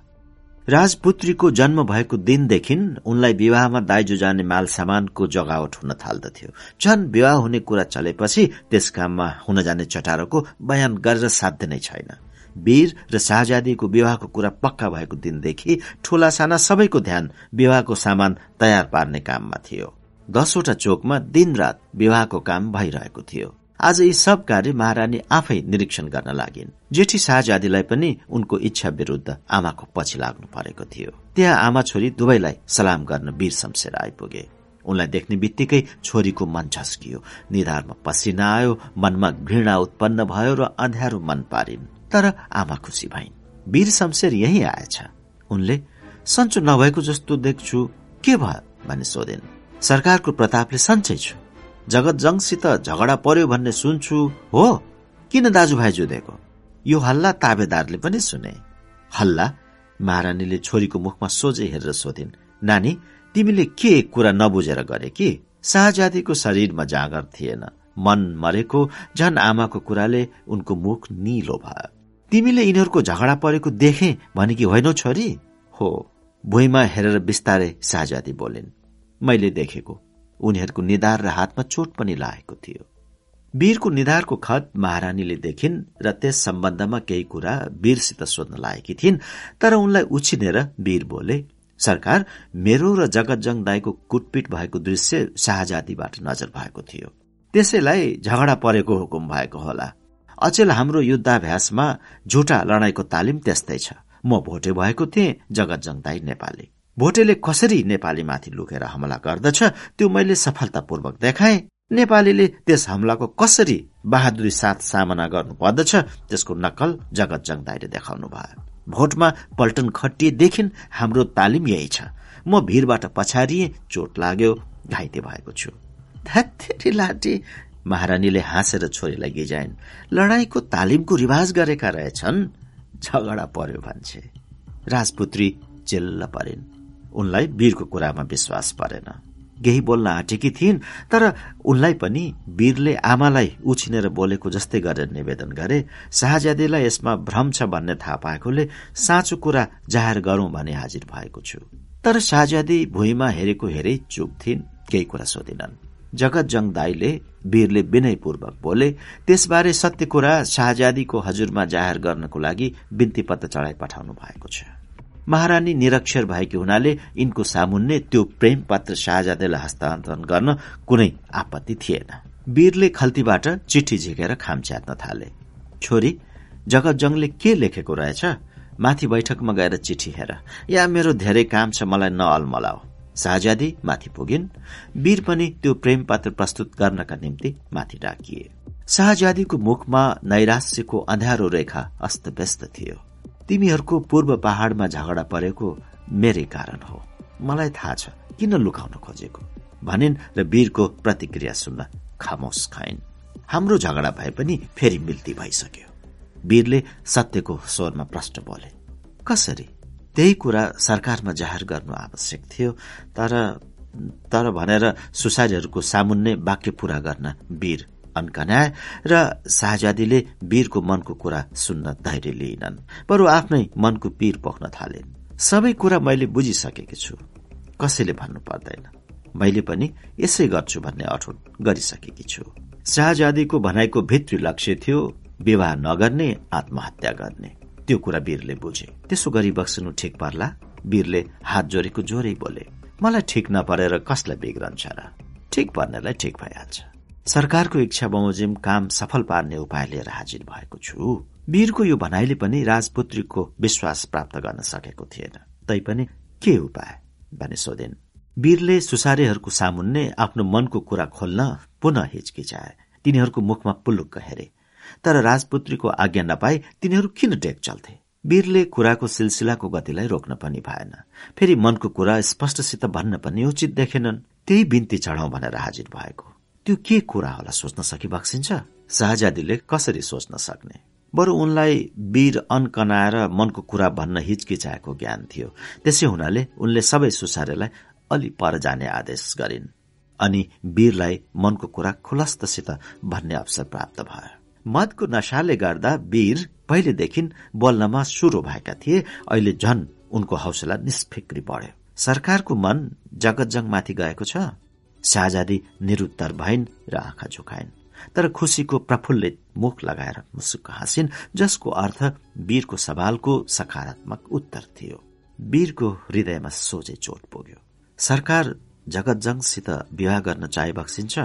राजपुत्रीको जन्म भएको दिनदेखि उनलाई विवाहमा दाइजो जाने माल सामानको जगावट हुन थाल्दथ्यो। झन विवाह हुने कुरा चलेपछि त्यस काममा हुन जाने चटारोको बयान गरेर साध्य नै छैन। वीर र शाहजादीको विवाहको कुरा पक्का भएको दिनदेखि ठूला साना सबैको ध्यान विवाहको सामान तयार पार्ने काममा थियो। दसवटा चोकमा दिनरात विवाहको काम भइरहेको थियो। आज यी सब कार्य महारानी आफै निरीक्षण गर्न लागिन्। जेठी शाहजादीलाई पनि उनको इच्छा विरूद्ध आमाको पछि लाग्नु परेको थियो। त्यहाँ आमा छोरी दुवैलाई सलाम गर्न वीर शमशेर आइपुगे। उनलाई देख्ने बित्तिकै छोरीको मन झस्कियो। निधारमा पसिना आयो मनमा घृणा उत्पन्न भयो र अँध्यारो मन पारिन्। तर आमा खुसी भइन्। वीर शमशेर यही आएछ। उनले सन्चो नभएको जस्तो देख्छु। के भयो? भने सोधिन्। सरकारको प्रतापले सन्चै छु। जगत जङसित झगडा पर्यो भन्ने सुन्छु। हो? किन दाजुभाइ जुधेको यो हल्ला ताबेदारले पनि सुने। हल्ला? महारानीले छोरीको मुखमा सोझै हेरेर सोधिन् नानी तिमीले के कुरा नबुझेर गरे कि? शाहजादीको शरीरमा जाँगर थिएन। मन मरेको झन आमाको कुराले उनको मुख निलो भयो। तिमीले यिनीहरूको झगडा परेको देखे भने कि होइनौ छोरी? हो। भुइँमा हेरेर बिस्तारै शाहजादी बोलिन्। मैले देखेको। उनीहरूको निधार र हातमा चोट पनि लागेको थियो। वीरको निधारको खत महारानीले देखिन् र त्यस सम्बन्धमा केही कुरा वीरसित सोध्न लागेकी थिइन् तर उनलाई उछिनेर वीर बोले सरकार मेरो र जगतजङ दाईको कुटपिट भएको दृश्य शाहजादीबाट नजर भएको थियो। त्यसैलाई झगडा परेको हुकुम भएको होला। अचेल हाम्रो युद्धाभ्यासमा झुटा लडाईँको तालिम त्यस्तै छ। म भोटे भएको थिएँ जगतजङ दाई नेपाली। भोटेले कसरी नेपालीमाथि लुकेर हमला गर्दछ त्यो मैले सफलतापूर्वक देखाए। नेपालीले त्यस हमलाको कसरी बहादुरी साथ सामना गर्नु पर्दछ त्यसको नक्कल जगत जङदाईले देखाउनु भयो। भोटमा पल्टन खटिएदेखि हाम्रो तालिम यही छ। म भीरबाट पछारिए चोट लाग्यो घाइते भएको छु। लाटी महारानीले हाँसेर छोरीलाई गिजाइन्। लडाईँको तालिमको रिवाज गरेका रहेछन्। झगडा पर्यो भन्छे। राजपुत्री चिल्ल परिन्। उनलाई वीरको कुरामा विश्वास परेन। केही बोल्न आँटेकी थिइन् तर उनलाई पनि वीरले आमालाई उछिनेर बोलेको जस्तै गरेर निवेदन गरे। शाहजादीलाई यसमा भ्रम छ भन्ने थाहा पाएकोले साँचो कुरा जाहेर गरौं भने हाजिर भएको छु। तर शाहजादी भुइँमा हेरेको हेरै चुप थिइन् केही कुरा सोधिनन्। जगतजङ दाईले वीरले विनयपूर्वक बोले त्यसबारे सत्य कुरा शाहजादीको हजुरमा जाहेर गर्नको लागि बिन्ती पत्र चढाइ पठाउनु भएको छ। महारानी निरक्षर भएकी हुनाले यिनको सामुन्ने त्यो प्रेम पत्र शाहजादेलाई हस्तान्तरण गर्न कुनै आपत्ति थिएन। वीरले खल्तीबाट चिठी झिकेर खाम च्यात्न थाले। छोरी जगतजङले के लेखेको रहेछ? माथि बैठकमा गएर चिठी हेर। या मेरो धेरै काम छ मलाई नअलमलाओ शाहजादी माथि पुगिन्। वीर पनि त्यो प्रेम पत्र प्रस्तुत गर्नका निम्ति माथि डाकिए। शाहजादीको मुखमा नैराश्यको अँध्यारो रेखा अस्तव्यस्त थियो। तिमीहरूको पूर्व पहाड़मा झगडा परेको मेरै कारण हो। मलाई थाहा छ किन लुकाउन खोजेको? भनिन् र वीरको प्रतिक्रिया सुन्न खामोस खाइन् हाम्रो झगडा भए पनि फेरि मिल्ती भइसक्यो। वीरले सत्यको स्वरमा प्रश्न बोले कसरी? त्यही कुरा सरकारमा जाहेर गर्नु आवश्यक थियो तर तर भनेर सुसारीहरूको सामुन्ने वाक्य पूरा गर्न वीर अन्कनाए र शाहजादीले वीरको मनको कुरा सुन्न धैर्य लिइनन्। बरु आफ्नै मनको पीर पोख्न थालिन्। सबै कुरा मैले बुझिसकेकी छु। कसैले भन्नु पर्दैन। मैले पनि यसै गर्छु भन्ने अठोट गरिसकेकी छु। शाहजादीको भनाइको भित्री लक्ष्य थियो विवाह नगर्ने आत्महत्या गर्ने। त्यो कुरा वीरले बुझे। त्यसो गरी बक्सनु ठिक पर्ला? वीरले हात जोडेको जोरै बोले मलाई ठिक नपरेर कसलाई बिग्रन्छ र? ठिक पर्नेलाई ठिक भइहाल्छ। सरकारको इच्छा बमोजिम काम सफल पार्ने उपाय लिएर हाजिर भएको छु। वीरको यो भनाइले पनि राजपुत्रीको विश्वास प्राप्त गर्न सकेको थिएन। तैपनि के उपाय? भने सोधिन् वीरले सुसारेहरूको सामुन्ने आफ्नो मनको कुरा खोल्न पुनः हिचकिचाए। तिनीहरूको मुखमा पुल्लुक्क हेरे तर राजपुत्रीको आज्ञा नपाई तिनीहरू किन टेक चल्थे? वीरले कुराको सिलसिलाको गतिलाई रोक्न पनि भएन। फेरि मनको कुरा स्पष्टसित भन्न पनि उचित देखेनन्। त्यही बिन्ती चढाउ भनेर हाजिर भएको। त्यो के कुरा होला सोच्न सकि बक्सिन्छ? शाहजादीले कसरी सोच्न सक्ने? बरु उनलाई वीर अनकनाएर मनको कुरा भन्न हिचकिचाएको ज्ञान थियो। त्यसै हुनाले उनले सबै सुसारेलाई अलि पर जाने आदेश गरिन्। अनि वीरलाई मनको कुरा खुलस्तसित भन्ने अवसर प्राप्त भयो। मदको नशाले गर्दा वीर पहिलेदेखि बोल्नमा सुरु भएका थिए। अहिले झन उनको हौसला निष्फिक्री बढ्यो। सरकारको मन जगतजङमाथि गएको छ। शाहजादी निरुत्तर भइन् र आँखा झुकाइन्। तर खुसीको प्रफुल्लित मुख लगाएर मुसुक्क हाँसिन् जसको अर्थ वीरको सवालको सकारात्मक उत्तर थियो। वीरको हृदयमा सोझे चोट पुग्यो। सरकार जगतजङसित विवाह गर्न चाहे बक्सिन्छ।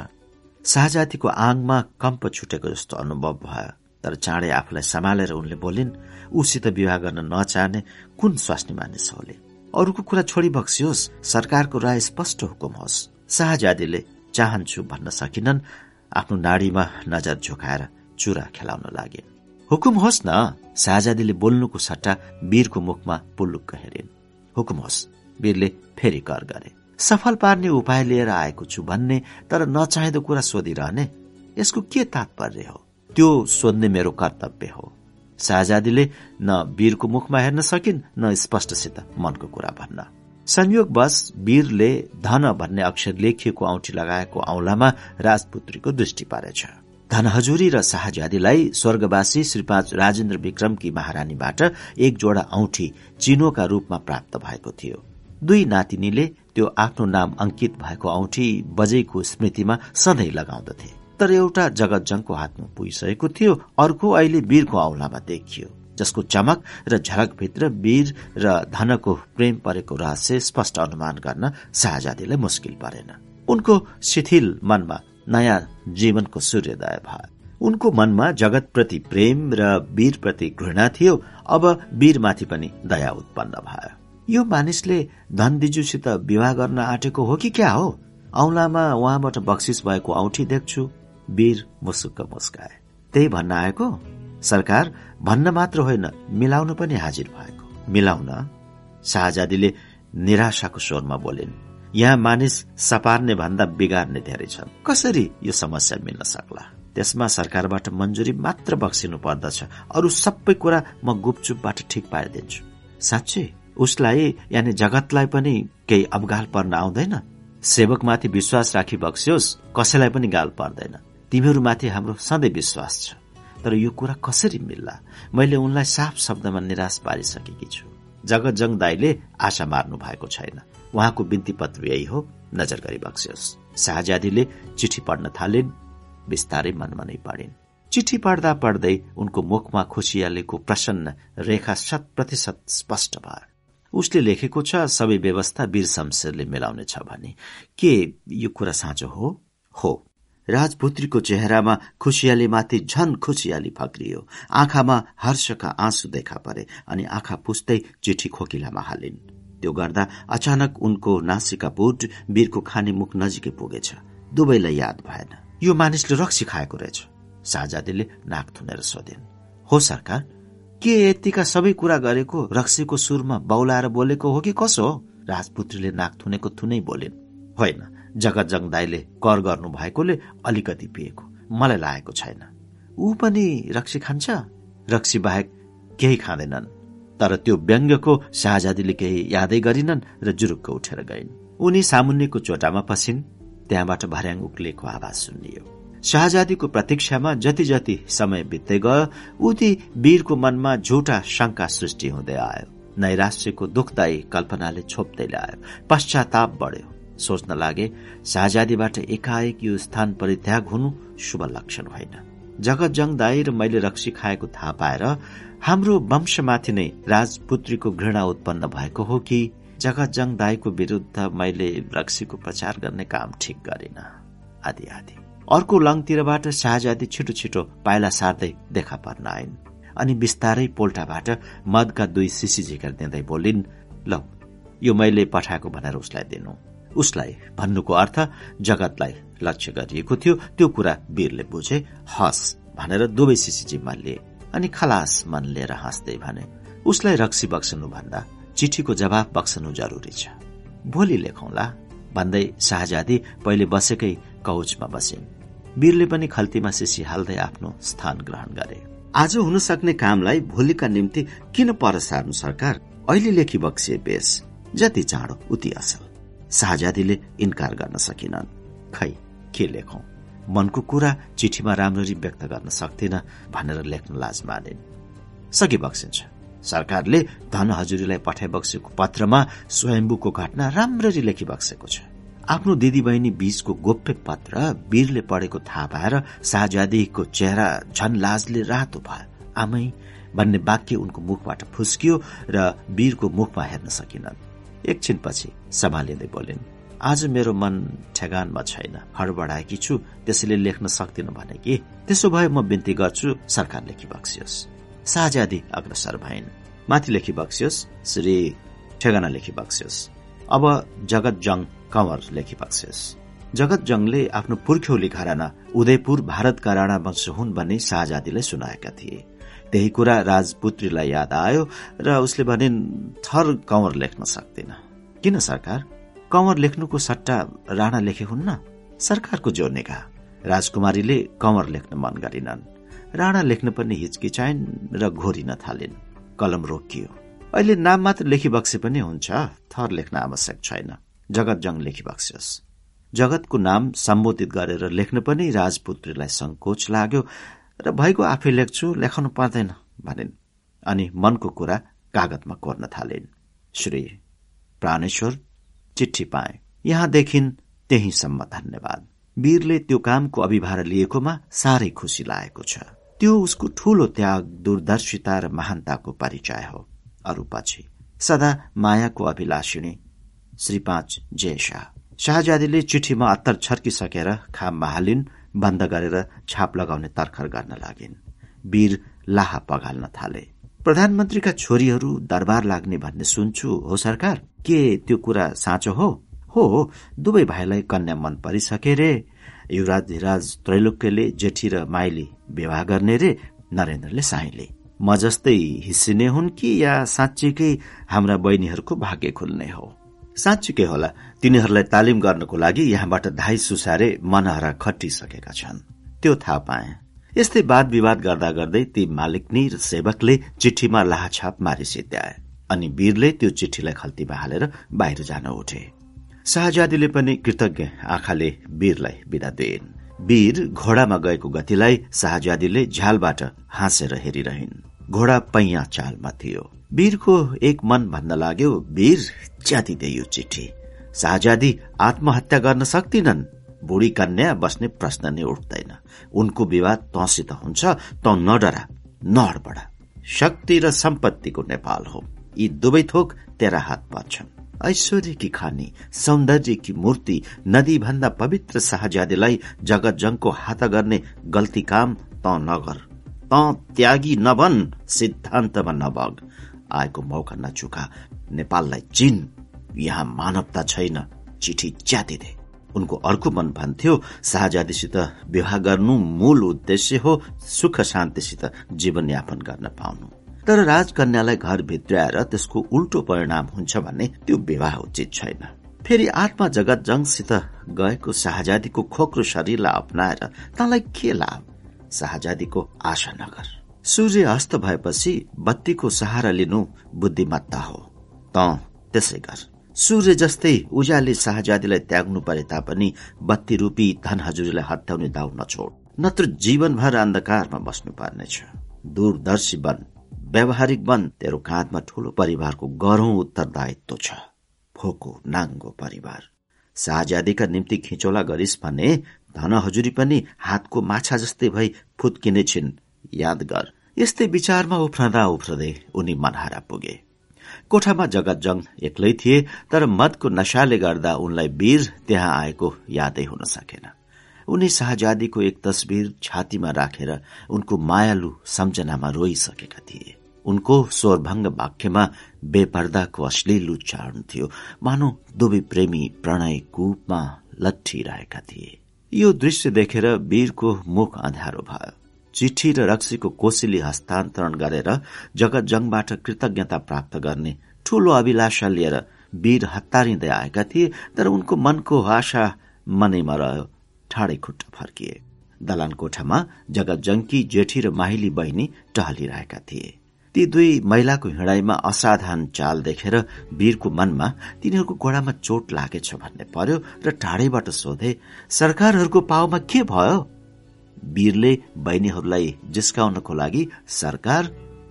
शाहजातीको आङमा कम्प छुटेको जस्तो अनुभव भयो। तर चाँडै आफूलाई सम्हालेर उनले बोलिन् उसित विवाह गर्न नचाहने कुन स्वास्नी मानिस होले अरूको कुरा छोडी बक्सियोस्। सरकारको राय स्पष्ट हुकुम होस्। शाहजादीले चाहन्छु भन्न सकिनन् आफ्नो नाडीमा नजर झुकाएर चुरा खेलाउन लागिन् हुकुम होस् न शाहजादीले बोल्नुको सट्टा वीरको मुखमा पुल्लुक्क हेरिन्। हुकुम होस् वीरले फेरि कर गरे। सफल पार्ने उपाय लिएर आएको छु भन्ने तर नचाहिँदो कुरा सोधिरहने यसको के तात्पर्य हो? त्यो सोध्ने मेरो कर्तव्य हो। शाहजादीले न वीरको मुखमा हेर्न सकिन् न स्पष्टसित मनको कुरा भन्न। संयोगवश वीरले धन भन्ने अक्षर लेखिएको औठी लगाएको औंलामा राजपुत्रीको दृष्टि पारेछ। धनहजुरी र शाहजादीलाई स्वर्गवासी श्री पाँच राजेन्द्र विक्रमकी महारानीबाट एक जोडा औठी चिनोका रूपमा प्राप्त भएको थियो। दुई नातिनीले त्यो आफ्नो नाम अंकित भएको औठी बजेको स्मृतिमा सधैँ लगाउँदथे। तर एउटा जगतजङको हातमा पुगिसकेको थियो अर्को अहिले वीरको औलामा देखियो। जसको चमक र झलकभित्र वीर र धनको प्रेम परेको रहस्य स्पष्ट अनुमान गर्न शाहजादीलाई मुस्किल परेन। उनको शिथिल मनमा नयाँ जीवनको सूर्योदय भयो। उनको मनमा जगतप्रति प्रेम र वीरप्रति घृणा थियो अब वीरमाथि पनि दया उत्पन्न भयो। यो मानिसले धनदिजुसित विवाह गर्न आँटेको हो कि क्या हो? औलामा उहाँबाट बक्सिस भएको औठी देख्छु। वीर मुसुक्क मुस्काए। त्यही भन्न आएको? सरकार भन्न मात्र होइन मिलाउन पनि हाजिर भएको। मिलाउन शाहजादीले निराशाको स्वरमा बोलिन् यहाँ मानिस सपार्ने भन्दा बिगार्ने धेरै छन्। कसरी यो समस्या मिल्न सक्ला? त्यसमा सरकारबाट मन्जुरी मात्र बक्सिनु पर्दछ। अरू सबै कुरा म गुपचुपबाट ठिक पारिदिन्छु। साँच्चै? उसलाई यानि जगतलाई पनि केही अवगाल पर्न आउँदैन? सेवकमाथि विश्वास राखी बक्सियोस् कसैलाई पनि गाल पर्दैन। तिमीहरूमाथि हाम्रो सधैँ विश्वास छ। तर यो कुरा कसरी मिल्ला? मैले उनलाई साफ शब्दमा निराश पारिसकेकी छु। जगतजङ दाईले आशा मार्नु भएको छैन। उहाँको बिन्ती पत्र यही हो। नजर गरी बक्सियोस्। शाहजादीले चिठी पढ्न थालिन्। बिस्तारै मनमा नै पढिन्। चिठी पढ्दा पढ्दै उनको मुखमा खुसियालेको प्रसन्न रेखा शत प्रतिशत स्पष्ट भयो उसले लेखेको छ सबै व्यवस्था वीर शमशेरले मिलाउनेछ भने। के यो कुरा साँचो हो? हो। राजपुत्रीको चेहरामा खुसियाली माथि झन खुसियाली फक्रियो आँखामा हर्षका आँसु देखा परे अनि आँखा पुस्दै चिठी खोकिलामा हालिन्। त्यो गर्दा अचानक उनको नासिका पुट वीरको खाने मुख नजिकै पुगेछ। दुवैलाई याद भएन। यो मानिसले रक्सी खाएको रहेछ। शाहजादीले नाक थुनेर सोधिन् हो सरकार के यतिका सबै कुरा गरेको रक्सीको सुरमा बौलाएर बोलेको हो कि कसो हो? राजपुत्रीले नाक थुनेको थुनै बोलिन् होइन। जगतजङ दाईले कर गर्नु भएकोले अलिकति पिएको। मलाई लागेको छैन। ऊ पनि रक्सी खान्छ? रक्सी बाहेक केही खाँदैनन्। तर त्यो व्यङ्गको शाहजादीले केही यादै गरिनन् र जुरुक्क उठेर गइन्। उनी सामुन्नेको चोटामा पसिन्। त्यहाँबाट भर्याङ उक्लिएको आवाज सुनियो शाहजादीको प्रतीक्षामा जति जति समय बित्दै गयो उति वीरको मनमा झुटा शंका सृष्टि हुँदै आयो। नैराश्यको दुखदायी कल्पनाले छोप्दै ल्यायो। पश्चाताप बढ्यो। सोच्न लागे शाहजादीबाट एकाएक यो स्थान परित्याग हुनु शुभ लक्षण होइन। जगत जङ दाई र मैले रक्सी खाएको थाहा पाएर हाम्रो वंशमाथि नै राजपुत्रीको घृणा उत्पन्न भएको हो कि जगत जङ दाईको विरूद्ध मैले रक्सीको प्रचार गर्ने काम ठिक गरिन। आदि आदि। अर्को लङतिरबाट शाहजादी छिटो छिटो पाइला सार्दै देखा पर्न आइन् अनि बिस्तारै पोल्टाबाट मदका दुई सिसी झिकेर दिँदै बोलिन् ल यो मैले पठाएको भनेर उसलाई दिनु। उसलाई भन्नुको अर्थ जगतलाई लक्ष्य गरिएको थियो। त्यो कुरा वीरले बुझे। हस भनेर दुवै सिसी जिम्मा लिए अनि खलास मन लिएर हाँस्दै भने उसलाई रक्सी बक्सनु भन्दा चिठीको जवाब बक्सनु जरुरी छ। भोलि लेखौंला। भन्दै शाहजादी पहिले बसेकै कौचमा बसिन्। वीरले पनि खल्तीमा सिसी हाल्दै आफ्नो स्थान ग्रहण गरे। आज हुन सक्ने कामलाई भोलिका निम्ति किन पर सरकार? अहिले लेखी बक्सिए बेस। जति चाँडो उति असल। शाहजादीले इन्कार गर्न सकिनन्। खै के लेखौं? मनको कुरा चिठीमा राम्ररी व्यक्त गर्न सक्दिन भनेर लेख्न लाज मानिन्। सकि बक्सिन्छ सरकारले धन हजुरीलाई पठाइबक्सेको पत्रमा स्वयम्बुको घटना राम्ररी लेखी बक्सेको छ। आफ्नो दिदीबहिनी बीचको गोप्य पत्र वीरले पढेको थाहा पाएर शाहजादीको चेहरा झन लाजले रातो भयो। आमै भन्ने वाक्य उनको मुखबाट फुस्कियो र वीरको मुखमा हेर्न सकिनन्। एकछिनपछि सम्हालिँदै बोलिन् आज मेरो मन ठेगानमा छैन हडबडाएकी छु त्यसैले लेख्न सक्दिनँ भने कि। त्यसो भए म बिन्ती गर्छु सरकार लेखी बक्सियोस् शाहजादी अग्रसर भइन्। माथि लेखी बक्सियोस् श्री ठेगाना लेखी बक्सियोस्। अब जगत जङ कंवर लेखी बक्सियोस्। जगत जङले आफ्नो पुर्ख्यौली घराना उदयपुर भारतका राणा वंश हुन् भन्ने शाहजादीलाई सुनाएका थिए। त्यही कुरा राजपुत्रीलाई याद आयो र उसले भनिन् थर कंवर लेख्न सक्दिन। किन सरकार? कंवर लेख्नुको सट्टा राणा लेखे हुन्न? सरकारको जोर्नेका राजकुमारीले कंवर लेख्न मन गरिनन्। राणा लेख्न पनि हिचकिचाइन् र घोरिन थालिन्। कलम रोकियो। अहिले नाम मात्र लेखिबक्से पनि हुन्छ। थर लेख्न आवश्यक छैन। जगत जङ लेखिबक्सियोस् जगतको नाम सम्बोधित गरेर लेख्न पनि राजपुत्रीलाई संकोच लाग्यो। र भएको आफै लेख्छु लेखाउनु पर्दैन भनिन्। अनि मनको कुरा कागतमा कोर्न थालिन्। श्री प्राणेश्वर चिठी पाए। यहाँदेखि त्यहीसम्म धन्यवाद। वीरले त्यो कामको अभिभार लिएकोमा साह्रै खुसी लागेको छ। त्यो उसको ठूलो त्याग दूरदर्शिता र महानताको परिचय हो। अरू पछि सदा मायाको अभिलाषिणी श्री पाँच जय शाह। शाहजादीले चिठीमा अत्तर छर्किसकेर खाममा हालिन्। बन्द गरेर छाप लगाउने तर्खर गर्न लागिन्। वीर लाहा पगाल्न थाले। प्रधानमन्त्रीका छोरीहरू दरबार लाग्ने भन्ने सुन्छु हो सरकार? के त्यो कुरा साँचो हो? हो दुवै भाइलाई कन्या मन परिसके रे। युवराज धीराज त्रैलोक्यले जेठी र माइली विवाह गर्ने रे नरेन्द्रले साईले। म जस्तै हिस्सिने हुन् कि या साँच्चीकै हाम्रा बहिनीहरूको भाग्य खुल्ने हो? साँच्चीकै होला। तिनीहरूलाई तालिम गर्नको लागि यहाँबाट धाई सुसारे मनहरा खटिसकेका छन्। त्यो थाहा पाए। यस्तै वाद विवाद गर्दा गर्दै ती मालिकनी र सेवकले चिठीमा लाहाछाप मारि सिद्ध्याए अनि वीरले त्यो चिठीलाई खल्तीमा हालेर बाहिर जान उठे। शाहजादीले पनि कृतज्ञ आँखाले वीरलाई विदा दिइन्। वीर घोडामा गएको गतिलाई शाहजादीले झ्यालबाट हाँसेर हेरिरहन्। घोडा पैया चालमा थियो। वीरको एक मन भन्न लाग्यो वीर च्यातिदे यो चिठी। शाहजादी आत्महत्या गर्न सक्दिनन् बुढी कन्या बस्ने प्रश्न नै उठ्दैन। उनको विवाद तँसित हुन्छ त नडरा नहडबड शक्ति र सम्पत्तिको नेपाल हो। यी दुवै थोक तेरा हात पर्छन् ऐश्वर्यकी खानी सौन्दर्यकी मूर्ति नदी भन्दा पवित्र शाहजादीलाई जगत जङको हात गर्ने गल्ती काम त नगर। त त्यागी नबन सिद्धान्तमा नबग आएको मौका नचुका नेपाललाई चिन। यहाँ मानवता छैन। चिठी च्यातिदे उनको अर्को मन भन्थ्यो शाहजादीसित विवाह गर्नु मूल उद्देश्य हो सुख शान्तिसित जीवनयापन गर्न पाउनु। तर राजकन्यालाई घर भित्राएर त्यसको उल्टो परिणाम हुन्छ भने त्यो विवाह उचित छैन। फेरि आत्मा जगत जङसित गएको शाहजादीको खोक्रो शरीरलाई अप्नाएर तँलाई के लाभ? शाहजादीको आशा नगर। सूर्य अस्त भएपछि बत्तीको सहारा लिनु बुद्धिमत्ता हो। त त्यसै गर। सूर्य जस्तै उजाले शाहजादीलाई त्याग्नु परे तापनि बत्ती रूपी धन हजुरीलाई हत्याउने दाउ नछोड। नत्र जीवनभर अन्धकारमा बस्नु पर्नेछ दूरदर्शी बन व्यावहारिक बन तेरो काँधमा ठूलो परिवारको गह्रौं उत्तरदायित्व छ। फोको नाङ्गो परिवार। शाहजादीका निम्ति खिचौला गरिस् भने धन हजुरी पनि हातको माछा जस्तै भई फुत्किने छिन्। याद गर यस्तै विचारमा उफ्रदा उफ्रदै उनी मनहारा पुगे। कोठामा जगतजङ एक्लै थिए तर मदको नशाले गर्दा उनलाई वीर त्यहाँ आएको यादै हुन सकेन। उनी शाहजादीको एक तस्विर छातीमा राखेर उनको मायालु सम्झनामा रोइसकेका थिए। उनको स्वरभङ्ग वाक्यमा बेपर्दाको अश्लील उच्चारण थियो। मानौ दुवै प्रेमी प्रणय कूपमा लट्ठिरहेका थिए। यो दृश्य देखेर वीरको मुख अँध्यारो भयो। चिठी र रक्सीको कोसिली हस्तान्तरण गरेर जगत जङबाट कृतज्ञता प्राप्त गर्ने ठूलो अभिलाषा लिएर वीर हतारिँदै आएका थिए तर उनको मनको आशा मनैमा रह्यो। ठाडै खुट्टा फर्किए। दलान कोठामा जगत जङ्की जेठी र माहिली बहिनी टहलिरहेका थिए। ती दुई महिलाको हिँडाइमा असाधारण चाल देखेर वीरको मनमा तिनीहरूको गोडामा चोट लागेछ भन्ने पर्यो र टाढैबाट सोधे सरकारहरूको पाउमा के भयो? वीरले बहिनीहरूलाई जिस्काउनको लागि सरकार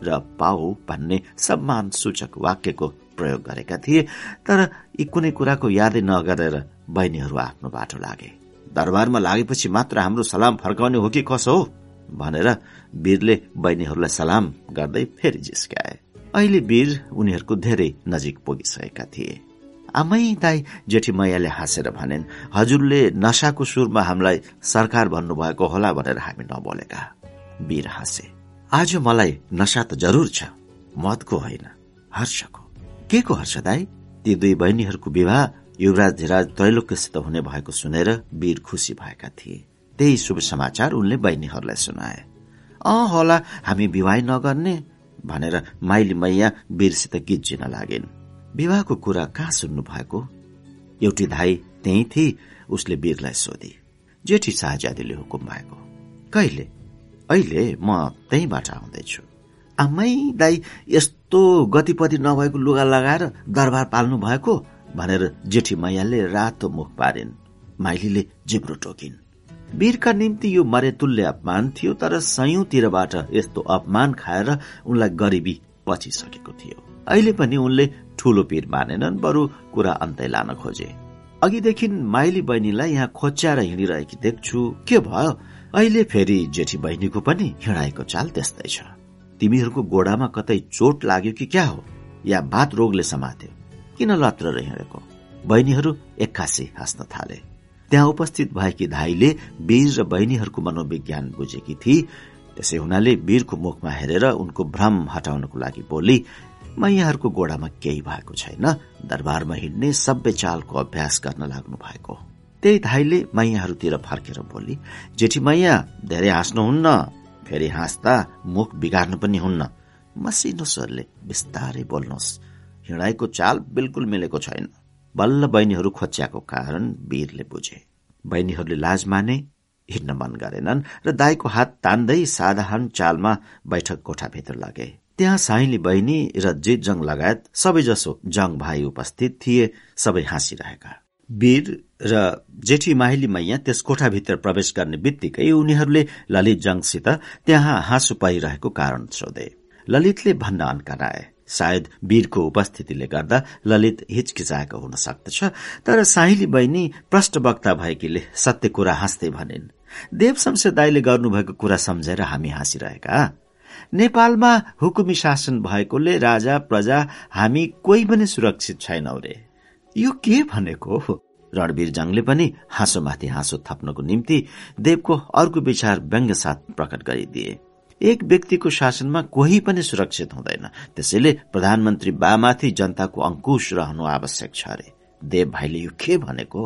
र पाउ भन्ने सम्मान सूचक वाक्यको प्रयोग गरेका थिए तर यी कुनै कुराको यादै नगरेर बहिनीहरू आफ्नो बाटो लागे। दरबारमा लागेपछि मात्र हाम्रो सलाम फर्काउने हो कि कसो हो? भनेर वीरले बहिनीहरूलाई सलाम गर्दै फेरि जिस्काए। अहिले वीर उनीहरूको धेरै नजिक पुगिसकेका थिए। आमै दाई जेठी मैयाले हाँसेर भनेन् हजुरले नशाको सुरमा हामीलाई सरकार भन्नुभएको होला भनेर हामी नबोलेका। वीर हाँसे। आज मलाई नशा त जरुर छ मतको होइन हर्षको। के को हर्ष दाई? ती दुई बहिनीहरूको विवाह युवराज धिराज त्रैलोक्यसित हुने भएको सुनेर वीर खुसी भएका थिए। त्यही शुभ समाचार उनले बहिनीहरूलाई सुनाए। अ होला हामी विवाह नगर्ने भनेर माइली मैया वीरसित गिज्जिन लागेन्। विवाहको कुरा कहाँ सुन्नु भएको एउटी धाई त्यही थिए उसले वीरलाई सोधे। जेठी शाहजादीले हुकुम भएको कहिले? अहिले म त्यहीबाट आउँदैछु। आमै दाई यस्तो गतिपति नभएको लुगा लगाएर दरबार पाल्नु भएको भनेर जेठी मैयाले रातो मुख पारिन्। माइलीले जिब्रो टोकिन्। वीरका निम्ति यो मरेतुल्य अपमान थियो तर सयौंतिरबाट यस्तो अपमान खाएर उनलाई गरिबी पछिसकेको थियो। अहिले पनि उनले ठूलो पीर मानेनन् बरु कुरा अन्तै लान खोजे। अघिदेखि माइली बहिनीलाई यहाँ खोच्याएर हिँडिरहेकी देख्छु के भयो? अहिले फेरि जेठी बहिनीको पनि हिँडाएको चाल त्यस्तै छ। तिमीहरूको गोडामा कतै चोट लाग्यो कि क्या हो? या बात रोगले समात्यो? किन लत्र हिँडेको बहिनीहरू एक्कासी हाँस्न थाले। त्यहाँ उपस्थित भएकी धाईले वीर र बहिनीहरूको मनोविज्ञान बुझेकी थिए त्यसै हुनाले वीरको मुखमा हेरेर उनको भ्रम हटाउनको लागि बोली मैयाहरूको गोडामा केही भएको छैन। दरबारमा हिँड्ने सबै चालको अभ्यास गर्न लाग्नु भएको त्यही धाईले मैयाहरूतिर फर्केर बोली जेठी मैया धेरै हाँस्नुहुन्न। फेरि हाँस्दा मुख बिगार्नु पनि हुन्न। मसिनो स्वरले बिस्तारै बोल्नुहोस्। हिँडाइको चाल बिल्कुल मिलेको छैन बल्ल बहिनीहरू खोच्याएको कारण वीरले बुझे। बहिनीहरूले लाज माने हिँड्न मन गरेनन् र दाईको हात तान्दै साधारण चालमा बैठक कोठाभित्र लगे। त्यहाँ साइली बहिनी र जित जङ लगायत सबैजसो जङ भाइ उपस्थित थिए सबै हाँसिरहेका। वीर र जेठी माहिली मैया त्यस कोठाभित्र प्रवेश गर्ने बित्तिकै उनीहरूले ललित जङसित त्यहाँ हाँसु पाइरहेको कारण सोधे। ललितले भन्न अन्कराए सायद वीरको उपस्थितिले गर्दा ललित हिचकिचाएको हुन सक्दछ तर साहिली बहिनी प्रष्टवक्ता भएकीले सत्य कुरा हाँस्दै भनिन् देव शमशेर दाईले गर्नुभएको कुरा सम्झेर हामी हाँसिरहेका? नेपालमा हुकुमी शासन भएकोले राजा प्रजा हामी कोही पनि सुरक्षित छैनौ रे। यो के भनेको रणवीर जङले पनि हाँसोमाथि हाँसो थप्नको निम्ति देवको अर्को विचार व्यङ्ग साथ प्रकट गरिदिए। एक व्यक्तिको शासनमा कोही पनि सुरक्षित हुँदैन। त्यसैले प्रधानमन्त्री बामाथि जनताको अंकुश रहनु आवश्यक छ अरे देव भाइले यो के भनेको?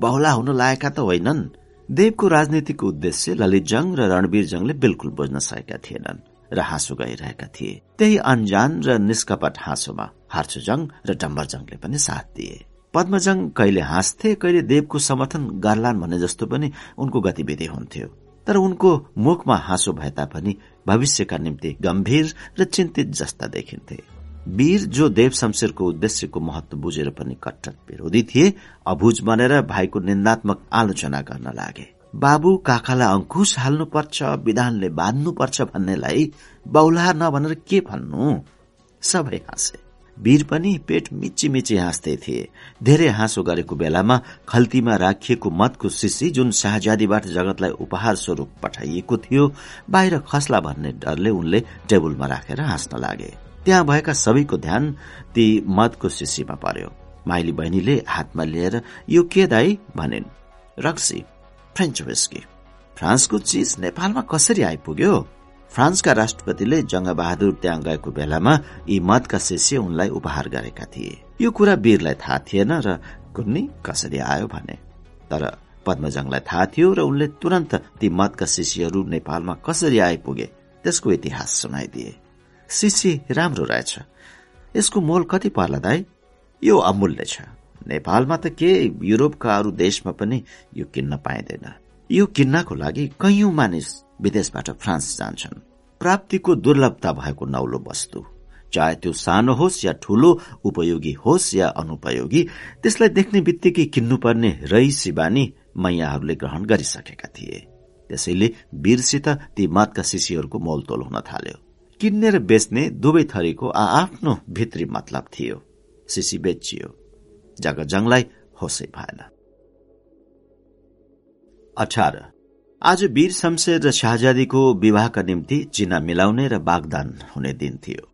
बहुला हुन लागेका त होइनन्। देवको राजनीतिको उद्देश्य ललित जङ र रणवीर जङले बिल्कुल बुझ्न सकेका थिएनन्। र हाँसो गइरहेका थिए। त्यही अन्जान र निष्कपट हाँसोमा हार्छुजङ र डम्बरजङले पनि साथ दिए। पद्मजङ कहिले हाँस्थे कहिले देवको समर्थन गर्लान् भने जस्तो पनि उनको गतिविधि हुन्थ्यो। तर उनको मुखमा हाँसो भए तापनि भविष्यका निम्ति गम्भीर र चिन्तित जस्ता देखिन्थे। वीर जो देव शमशेरको उद्देश्यको महत्व बुझेर पनि कट्टर विरोधी थिए अभुज बनेर भाइको निन्दात्मक आलोचना गर्न लागे। बाबु काकालाई अंकुश हाल्नुपर्छ विधानले बाँध्नुपर्छ भन्नेलाई बौला नभनेर के भन्नु? सबै हाँसे। वीर पनि पेट मिची मिची हाँस्दै थिए। धेरै हाँसो गरेको बेलामा खल्तीमा राखिएको मतको शिशी जुन शाहजादीबाट जगतलाई उपहार स्वरूप पठाइएको थियो बाहिर खस्ला भन्ने डरले उनले टेबलमा राखेर हाँस्न लागे। त्यहाँ भएका सबैको ध्यान ती मतको शिशीमा पर्यो। माइली बहिनीले हातमा लिएर यो के दाई? भनिन्। रक्सी। फ्रेन्च विस्की फ्रान्सको चिज नेपालमा कसरी आइपुग्यो? फ्रान्सका राष्ट्रपतिले जङ्गबहादुर त्यहाँ गएको बेलामा यी मतका शिष्य उनलाई उपहार गरेका थिए। यो कुरा वीरलाई थाहा थिएन र कुन्नी कसरी आयो भने। तर पद्मजङलाई थाहा थियो र उनले तुरन्त ती मतका शिष्यहरू नेपालमा कसरी आइपुगे त्यसको इतिहास सुनाइदिए। शिष्य राम्रो रहेछ। यसको मोल कति पर्ला दाई? यो अमूल्य छ। नेपालमा त के युरोपका अरू देशमा पनि यो किन्न पाइँदैन। यो किन्नको लागि कैयौं मानिस विदेशबाट फ्रान्स जान्छन्। प्राप्तिको दुर्लभता भएको नौलो वस्तु चाहे त्यो सानो होस् या ठूलो उपयोगी होस् या अनुपयोगी त्यसलाई देख्ने बित्तिकै किन्नुपर्ने रईसी बानी मैयाहरूले ग्रहण गरिसकेका थिए। त्यसैले वीरसित ती मतका शिष्यहरूको मोलतोल हुन थाल्यो। किन्ने र बेच्ने दुवै थरीको आआफ्नो भित्री मतलब थियो। सिसी बेचियो। जगजङलाई होसै भएन। अठार। आज वीर शमशेर र शाहजादीको विवाहका निम्ति चिना मिलाउने र बागदान हुने दिन थियो।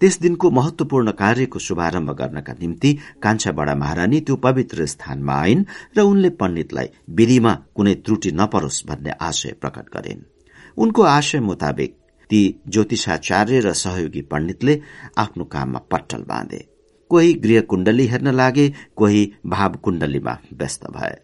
त्यस दिनको महत्वपूर्ण कार्यको शुभारम्भ गर्नका निम्ति कान्छा बडा महारानी त्यो पवित्र स्थानमा आइन् र उनले पण्डितलाई विधिमा कुनै त्रुटि नपरोस् भन्ने आशय प्रकट गरिन्। उनको आशय मुताबिक ती ज्योतिषाचार्य र सहयोगी पण्डितले आफ्नो काममा पट्टल बाँधे। कोही गृह कुण्डली हेर्न लागे कोही भाव कुण्डलीमा व्यस्त भए।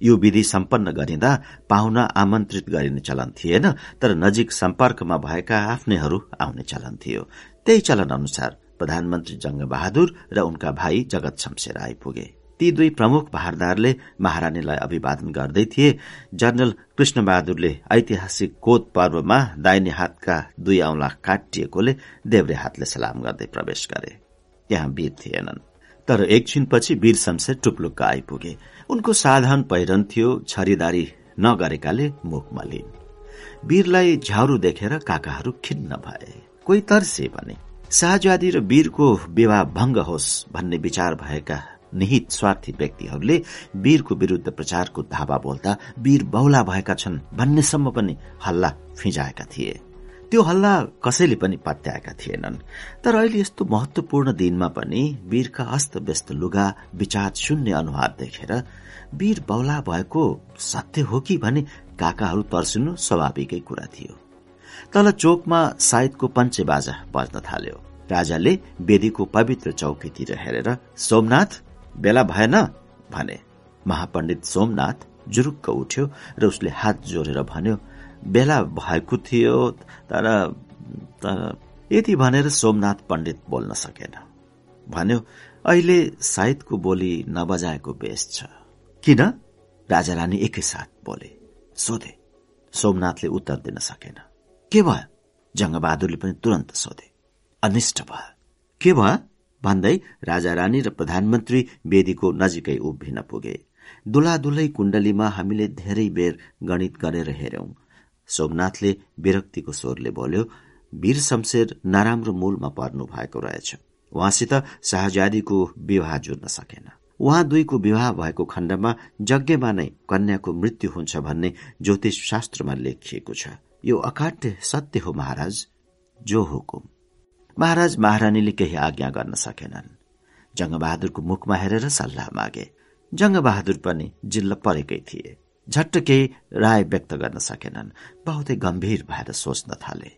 यो विधि सम्पन्न गरिँदा पाहुना आमन्त्रित गरिने चलन थिएन तर नजिक सम्पर्कमा भएका आफ्नैहरू आउने चलन थियो। त्यही चलन अनुसार प्रधानमन्त्री जंग बहादुर र उनका भाइ जगत शमशेर आइपुगे। ती दुई प्रमुख भारदारले महारानीलाई अभिवादन गर्दै थिए। जनरल कृष्ण बहादुरले ऐतिहासिक कोत पर्वमा दाहिने हातका दुई औंला काटिएकोले देव्रे हातले सलाम गर्दै प्रवेश गरे। त्यहाँ वीर थिएनन्। तर एकछिनपछि वीर शमशेर टुप्लुक्क आइपुगे। उनको साधारण पहिरन थियो छरिदारी नगरेकाले मुख मलिन। वीरलाई झ्याउरू देखेर काकाहरू खिन्न भए। कोही तर्से भने शाहजादी र वीरको विवाह भंग होस् भन्ने विचार भएका निहित स्वार्थी व्यक्तिहरूले वीरको विरूद्ध प्रचारको धावा बोल्दा वीर बहुला भएका छन् भन्नेसम्म पनि हल्ला फिजाएका थिए। त्यो हल्ला कसैले पनि पत्याएका थिएनन्। तर अहिले यस्तो महत्वपूर्ण दिनमा पनि वीरका अस्त व्यस्त लुगा विचार शून्य अनुहार देखेर वीर बौला भएको सत्य हो कि भने काकाहरू तर्सिनु स्वाभाविकै कुरा थियो। तल चोकमा सायदको पञ्चे बाजा बज्न थाल्यो। राजाले वेदीको पवित्र चौकीतिर हेरेर सोमनाथ बेला भएन? भने। महापण्डित सोमनाथ जुरुक्क उठ्यो र उसले हात जोडेर भन्यो बेला भएको थियो तर तर यति भनेर सोमनाथ पण्डित बोल्न सकेन। भन्यो अहिले साहिदको बोली नबजाएको बेस छ। किन? राजा रानी एकैसाथ बोले सोधे। सोमनाथले उत्तर दिन सकेन। के भयो? जङ्गबहादुरले पनि तुरन्त सोधे अनिष्ट भयो। के भयो? भन्दै राजा रानी र प्रधानमन्त्री वेदीको नजिकै उभिन पुगे। दुलादुलै कुण्डलीमा हामीले धेरै बेर गणित गरेर हेर्यौं सोमनाथले विरक्तिको स्वरले बोल्यो वीर शमशेर नराम्रो मूलमा पर्नु भएको रहेछ। उहाँसित शाहजादीको विवाह जोड्न सकेन। उहाँ दुईको विवाह भएको खण्डमा यज्ञमा नै कन्याको मृत्यु हुन्छ भन्ने ज्योतिष शास्त्रमा लेखिएको छ। यो अकाट्य सत्य हो महाराज। जो हुकुम महाराज महारानीले केही आज्ञा गर्न सकेनन्। जङ्गबहादुरको मुखमा हेरेर सल्लाह मागे। जङ्गबहादुर पनि जिल्ल परेकै थिए। झट्ट केही राय व्यक्त गर्न सकेनन्। बहुतै गम्भीर भएर सोच्न थाले।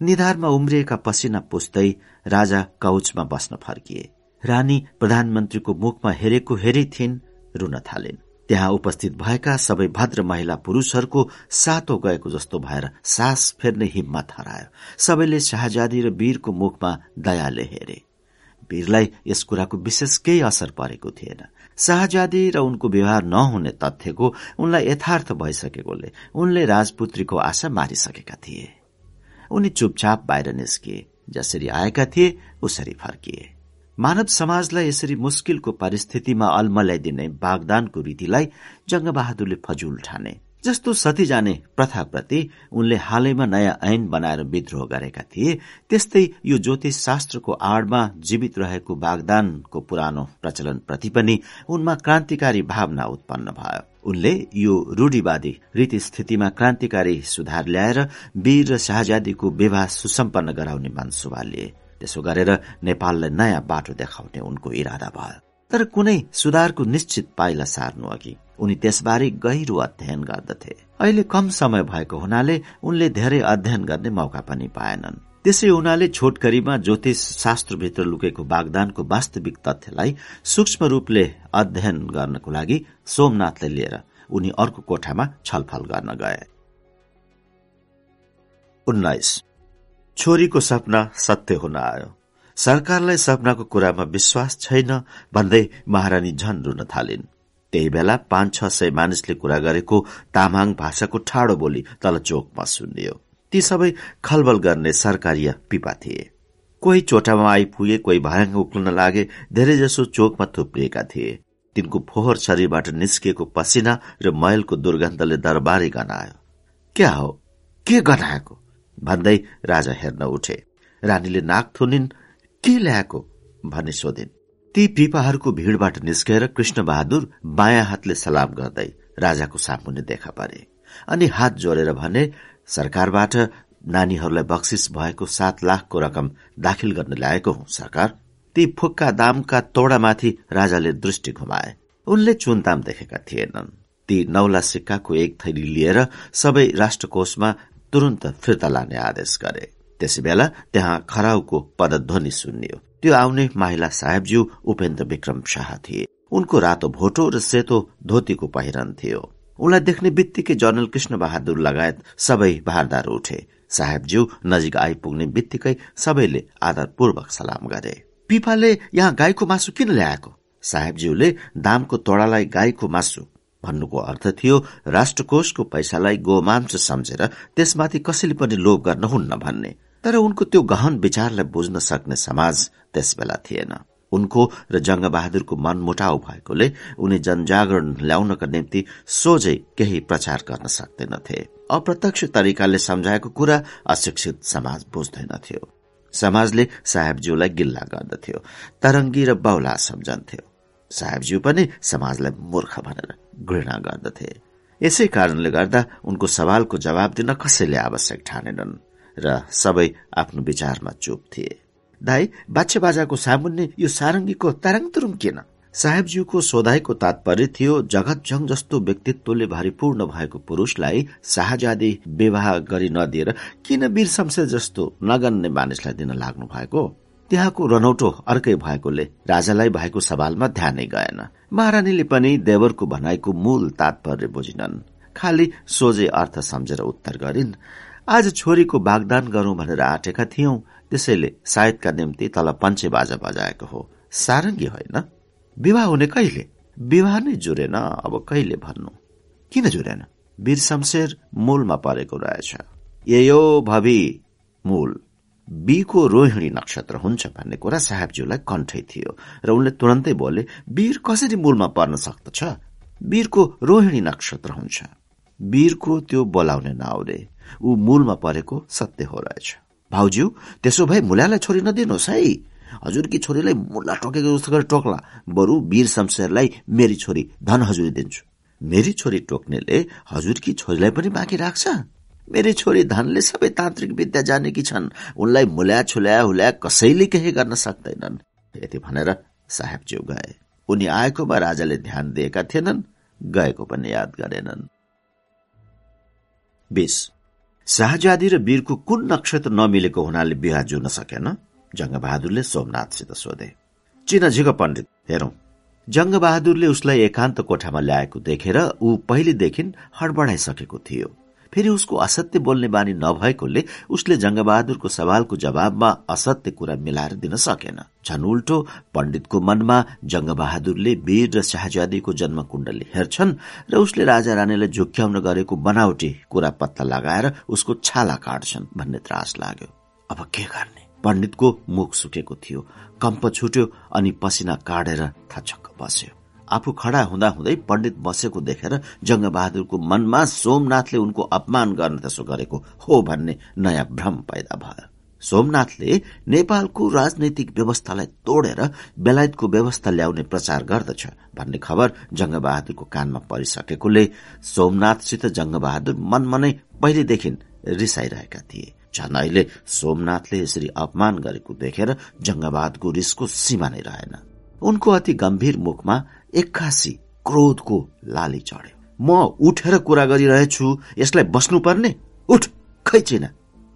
निधारमा उम्रिएका पसिना पुस्दै राजा कौचमा बस्न फर्किए। रानी प्रधानमन्त्रीको मुखमा हेरेको हेरै थिइन् रुन थालिन्। त्यहाँ उपस्थित भएका सबै भद्र महिला पुरूषहरूको सातो गएको जस्तो भएर सास फेर्ने हिम्मत हरायो। सबैले शाहजादी र वीरको मुखमा दयाले हेरे। वीरलाई यस कुराको विशेष केही असर परेको थिएन। शाहजादी र उनको व्यवहार नहुने तथ्यको उनलाई यथार्थ भइसकेकोले उनले राजपुत्रीको आशा मारिसकेका थिए। उनी चुपचाप बाहिर निस्किए जसरी आएका थिए उसरी फर्किए। मानव समाजलाई यसरी मुस्किलको परिस्थितिमा अल्मल्याइदिने बागदानको रीतिलाई जङ्गबहादुरले फजुल ठाने जस्तो सती जाने प्रथाप्रति उनले हालैमा नयाँ ऐन बनाएर विद्रोह गरेका थिए त्यस्तै यो ज्योतिष शास्त्रको आड़मा जीवित रहेको बागदानको पुरानो प्रचलनप्रति पनि उनमा क्रान्तिकारी भावना उत्पन्न भयो। उनले यो रूढिवादी रीति स्थितिमा क्रान्तिकारी सुधार ल्याएर वीर र शाहजादीको विवाह सुसम्पन्न गराउने मनसुबा लिए। त्यसो गरेर नेपाललाई नयाँ बाटो देखाउने उनको इरादा भयो। तर कुनै सुधारको निश्चित पाइला सार्नु अघि उनी त्यसबारे गहिरो अध्ययन गर्दथे। अहिले कम समय भएको हुनाले उनले धेरै अध्ययन गर्ने मौका पनि पाएनन्। त्यसै हुनाले छोटकरीमा ज्योतिष शास्त्रभित्र लुकेको बागदानको वास्तविक तथ्यलाई सूक्ष्म रूपले अध्ययन गर्नको लागि सोमनाथले लिएर उनी अर्को कोठामा छलफल गर्न गए। उन्नाइस। छोरीको सपना सत्य हुन आयो। सरकारलाई सपनाको कुरामा विश्वास छैन भन्दै महारानी झन रुन थालिन्। त्यही बेला पाँच छ सय मानिसले कुरा गरेको तामाङ भाषाको ठाडो बोली तल चोकमा सुनियो ती सबै खलबल गर्ने सरकारी पिपा थिए। कोही चोटामा आइपुगे कोही भयाङ उक्लन लागे धेरैजसो चोकमा थुप्रिएका थिए। तिनको फोहोर शरीरबाट निस्किएको पसिना र मैलको दुर्गन्धले दरबारी गनायो। क्या हो? के गनाएको भन्दै राजा हेर्न उठे। रानीले नाक थुनिन् के ल्याएको भन्ने सोधिन्। ती पिपाहरूको भीड़बाट निस्केर कृष्ण बहादुर बायाँ हातले सलाम गर्दै राजाको सामुन्ने देखा परे अनि हात जोडेर भने सरकारबाट नानीहरूलाई बक्सिस भएको सात लाखको रकम दाखिल गर्न ल्याएको हुँ सरकार। ती फुक्का दामका तोडामाथि राजाले दृष्टि घुमाए। उनले चुनताम देखेका थिएनन्। ती नौला सिक्काको एक थैली लिएर सबै राष्ट्रकोषमा तुरन्त फिर्ता लाने आदेश गरे। त्यसै बेला त्यहाँ खराउको पदध्वनि सुनियो त्यो आउने महिला साहेबज्यू उपेन्द्र विक्रम शाह थिए। उनको रातो भोटो र सेतो धोतीको पहिरन थियो। उनलाई देख्ने बित्तिकै जनरल कृष्ण बहादुर लगायत सबै भारदार उठे। साहेबज्यू नजिक आइपुग्ने बित्तिकै सबैले आदरपूर्वक सलाम गरे। पिपाले यहाँ गाईको मासु किन ल्याएको? साहेबज्यूले दामको तोडालाई गाईको मासु भन्नुको अर्थ थियो राष्ट्रकोषको पैसालाई गोमांस सम्झेर त्यसमाथि कसैले पनि लोभ गर्न हुन्न भन्ने। तर उनको त्यो गहन विचारलाई बुझ्न सक्ने समाज त्यसबेला थिएन। उनको र जङ्गबहादुरको मनमुटाउ भएकोले उनी जनजागरण ल्याउनका निम्ति सोझै केही प्रचार गर्न सक्दैनथे। अप्रत्यक्ष तरिकाले सम्झाएको कुरा अशिक्षित समाज बुझ्दैनथ्यो। समाजले साहेबज्यूलाई गिल्ला गर्दथ्यो तरङ्गी र बौला सम्झन्थ्यो। साहेबज्यू पनि समाजलाई मूर्ख भनेर घृणा गर्दथे। यसै कारणले गर्दा उनको सवालको जवाब दिन कसैले आवश्यक ठानेनन्। र सबै आफ्नो विचारमा चुप थिए। दाई बाछे बाजाको सामुन्ने यो सारङ्गीको ताराङ तुरुङ किन? साहेबज्यूको सोधाइको तात्पर्य थियो जगत जङ जस्तो व्यक्तित्वले भरिपूर्ण भएको पुरूषलाई शाहजादी विवाह गरी नदिएर किन वीर शमशेर जस्तो नगन्ने मानिसलाई दिन लाग्नु भएको? त्यहाँको रनौटो अर्कै भएकोले राजालाई भएको सवालमा ध्यानै गएन। महारानीले पनि देवरको भनाइको मूल तात्पर्य बुझिनन्। खालि सोझे अर्थ सम्झेर उत्तर गरिन्। आज छोरीको बागदान गरौं भनेर आँटेका थियौं त्यसैले सायदका निम्ति तल पञ्चे बाजा बजाएको हो। सारङ्गी होइन। विवाह हुने कहिले? विवाह नै जुरेन अब कहिले भन्नु? किन जुरेन? वीर शमशेर मूलमा परेको रहेछ। यो भवि मूल। बीको रोहिणी नक्षत्र हुन्छ भन्ने कुरा साहेबज्यूलाई कण्ठै थियो र उनले तुरन्तै बोले वीर कसरी मूलमा पर्न सक्दछ? वीरको रोहिणी नक्षत्र हुन्छ। वीरको त्यो बोलाउने नाउरे ऊ मूलमा परेको सत्य हो रहेछ भाउज्यू त्यसो भए मुलालाई छोरी नदिनुहोस् है। हजुरकी छोरीलाई मुला टोकेको जस्तो गरेर टोक्ला। बरु वीर शमशेरलाई मेरी छोरी धन हजुरी दिन्छु। मेरी छोरी टोक्नेले हजुरकी छोरीलाई पनि बाँकी राख्छ? मेरी छोरी धनले सबै तान्त्रिक विद्या जानेकी छन्। उनलाई मुल्या छुल्या हुल्या कसैले केही गर्न सक्दैनन्। यति भनेर साहेब च्याउ गए। उनी आएकोमा राजाले ध्यान दिएका थिएनन् गएको पनि याद गरेनन्। शाहजादी र वीरको कुन नक्षत्र नमिलेको हुनाले बिहा जुन सकेन जङ्गबहादुरले सोमनाथसित सोधे। चिन झिक पण्डित हेरौं। जङ्गबहादुरले उसलाई एकान्त कोठामा ल्याएको देखेर ऊ पहिलेदेखि हडबडाइसकेको थियो। फेरि उसको असत्य बोल्ने बानी नभएकोले उसले जङ्गबहादुरको सवालको जवाबमा असत्य कुरा मिलाएर दिन सकेन। झन् उल्टो पण्डितको मनमा जङ्गबहादुरले वीर र शाहजादीको जन्म कुण्डली हेर्छन् र उसले राजा रानीलाई झुक्क्याउन गरेको बनावटी कुरा पत्ता लगाएर उसको छाला काट्छन् भन्ने त्रास लाग्यो। अब के गर्ने? पण्डितको मुख सुकेको थियो कम्प छुट्यो अनि पसिना काटेर थचक्क बस्यो। आफू खडा हुँदा हुँदै पण्डित बसेको देखेर जङ्गबहादुरको मनमा सोमनाथले उनको अपमान गर्न त्यसो गरेको हो भन्ने नयाँ भ्रम पैदा भयो। सोमनाथले नेपालको राजनैतिक व्यवस्थालाई तोडेर बेलायतको व्यवस्था ल्याउने प्रचार गर्दछ भन्ने खबर जङ्गबहादुरको कानमा परिसकेकोले सोमनाथसित जङ्गबहादुर मनमनै पहिलेदेखि रिसाइरहेका थिए। झन् अहिले सोमनाथले यसरी अपमान गरेको देखेर जङ्गबहादुरको रिसको सीमा नै रहेन। उनको अति गम्भीर मुखमा एक्कासी क्रोधको लाली चढ्यो। म उठेर कुरा गरिरहेछु यसलाई बस्नुपर्ने? उठ खै छैन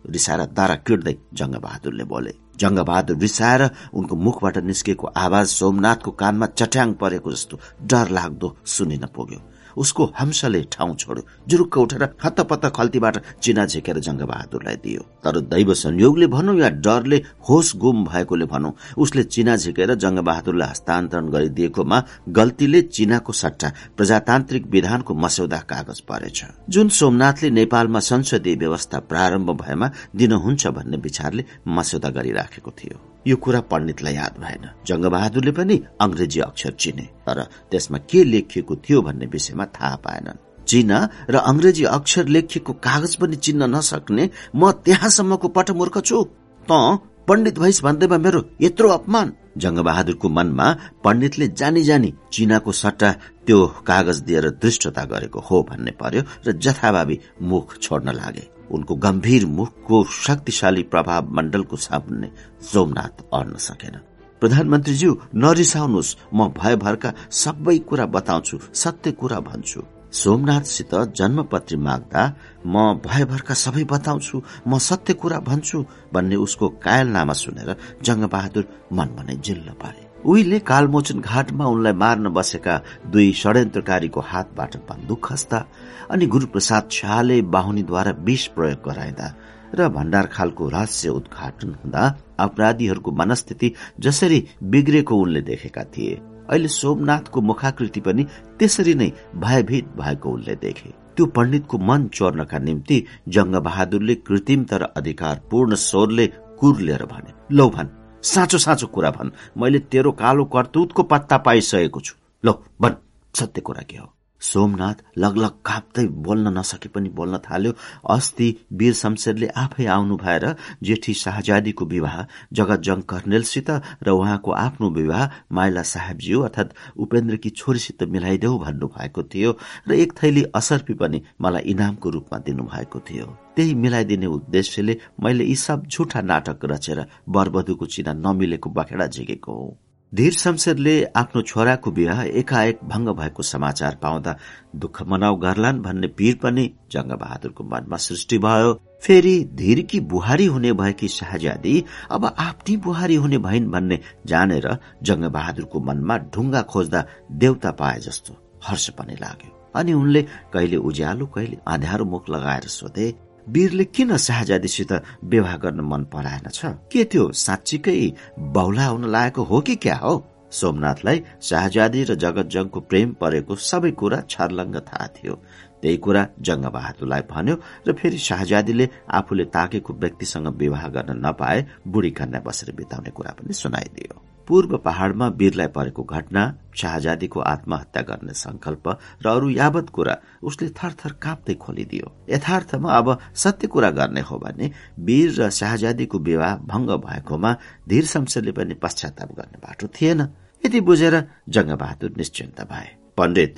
रिसाएर दारा किट्दै जङ्गबहादुरले बोले जङ्गबहादुर रिसाएर उनको मुखबाट निस्केको आवाज सोमनाथको कानमा चट्याङ परेको जस्तो डर लाग्दो सुनिन पुग्यो। उसको हंसले ठाउँ छोड्यो। जुरुक्क उठेर हत्तपत्त खल्तीबाट चिना झिकेर जङ्गबहादुरलाई दियो। तर दैव संयोगले भनौँ या डरले होस गुम भएकोले भनौँ उसले चिना झिकेर जङ्गबहादुरलाई हस्तान्तरण गरिदिएकोमा गल्तीले चिनाको सट्टा प्रजातान्त्रिक विधानको मस्यौदा कागज परेछ। जुन सोमनाथले नेपालमा संसदीय व्यवस्था प्रारम्भ भएमा दिनुहुन्छ भन्ने विचारले मस्यौदा गरिराखेको थियो। यो कुरा पण्डितलाई याद भएन। जङ्गबहादुरले पनि अंग्रेजी अक्षर चिने तर त्यसमा के लेखिएको थियो भन्ने विषयमा थाहा पाएनन्। चिना र अंग्रेजी अक्षर लेखिएको कागज पनि चिन्न नसक्ने म त्यहाँसम्मको पटमूर्ख छु। त पण्डित भइस भन्दैमा मेरो यत्रो अपमान। जङ्गबहादुरको मनमा पण्डितले जानी जानी चिनाको सट्टा त्यो कागज दिएर दृष्टता गरेको हो भन्ने पर्यो र जथाभावी मुख छोड्न लागे। उनको गम्भीर मुखको शक्तिशाली प्रभाव मण्डलको सामुन्ने सोमनाथ अड्न सकेन। प्रधानमन्त्रीज्यू नरिसाउनुहोस्। म भयभरका सबै कुरा बताउँछु सत्य कुरा भन्छु। सोमनाथसित जन्मपत्री माग्दा म भयभरका सबै बताउँछु म सत्य कुरा भन्छु भन्ने उसको कायलनामा सुनेर जङ्गबहादुर मनमा नै जिल्ल पारे। उहिले कालमोचन घाटमा उनलाई मार्न बसेका दुई षड्यन्त्रकारीको हातबाट बन्दुक खस्दा अनि गुरूप्रसाद शाहले बाहुनीद्वारा विष प्रयोग गराइदा र भण्डार खालको रहस्य उद्घाटन हुँदा अपराधीहरूको मनस्थिति जसरी बिग्रेको उनले देखेका थिए। अहिले सोमनाथको मुखाकृति पनि त्यसरी नै भयभीत भएको उनले देखे। त्यो पण्डितको मन चोर्नका निम्ति जङ्ग बहादुरले कृत्रिम तर अधिकारपूर्ण स्वरले कुर लिएर भने लौ भन् साँचो साँचो कुरा भन् मैले तेरो कालो कर्तुतको पत्ता पाइसकेको छु। लौ भन् सत्य कुरा के हो? सोमनाथ लगलग काप्दै बोल्न नसके पनि बोल्न थाल्यो। अस्ति वीर शमशेरले आफै आउनु भएर जेठी शाहजादीको विवाह जगत जङ कर्नेलसित र उहाँको आफ्नो विवाह माइला साहेबज्यू अर्थात उपेन्द्रकी छोरीसित मिलाइदेऊ भन्नु भएको थियो र एक थैली असर्पी पनि मलाई इनामको रूपमा दिनुभएको थियो। त्यही मिलाइदिने उद्देश्यले मैले यी सब झुठा नाटक रचेर बरबधुको चिना नमिलेको बखेडा झिकेको हुँ। धीर शमशेरले आफ्नो छोराको विवाह एकाएक भंग भएको समाचार पाउँदा दुःख मनाउ गर्लान् भन्ने पीर पनि जङ्गबहादुरको मनमा सृष्टि भयो। फेरि धीरकी बुहारी हुने भएकी शाहजादी अब आफ्नै बुहारी हुने भइन् भन्ने जानेर जङ्गबहादुरको मनमा ढुङ्गा खोज्दा देउता पाए जस्तो हर्ष पनि लाग्यो। अनि उनले कहिले उज्यालो कहिले आध्यारो मुख लगाएर सोधे वीरले किन शाहजादीसित विवाह गर्न मन पराएन छ? के त्यो साँच्चीकै बहुला हुन लागेको हो कि क्या हो? सोमनाथलाई शाहजादी र जगत जङको प्रेम परेको सबै कुरा छर्लङ्ग थाहा थियो। त्यही कुरा जङ्ग बहादुरलाई भन्यो र फेरि शाहजादीले आफूले ताकेको व्यक्तिसँग विवाह गर्न नपाए बुढी कन्या बसेर बिताउने कुरा पनि सुनाइदियो। पूर्व पहाड़मा वीरलाई परेको घटना शाहजादीको आत्महत्या गर्ने संकल्प र अरू यावत कुरा उसले थरथर काप्दै खोलिदियो। यथार्थमा अब सत्य कुरा गर्ने हो भने वीर र शाहजादीको विवाह भंग भएकोमा धीर शमशेरले पनि पश्चाताप गर्ने बाटो थिएन। यति बुझेर जङ्गबहादुर निश्चिन्त भए। पण्डित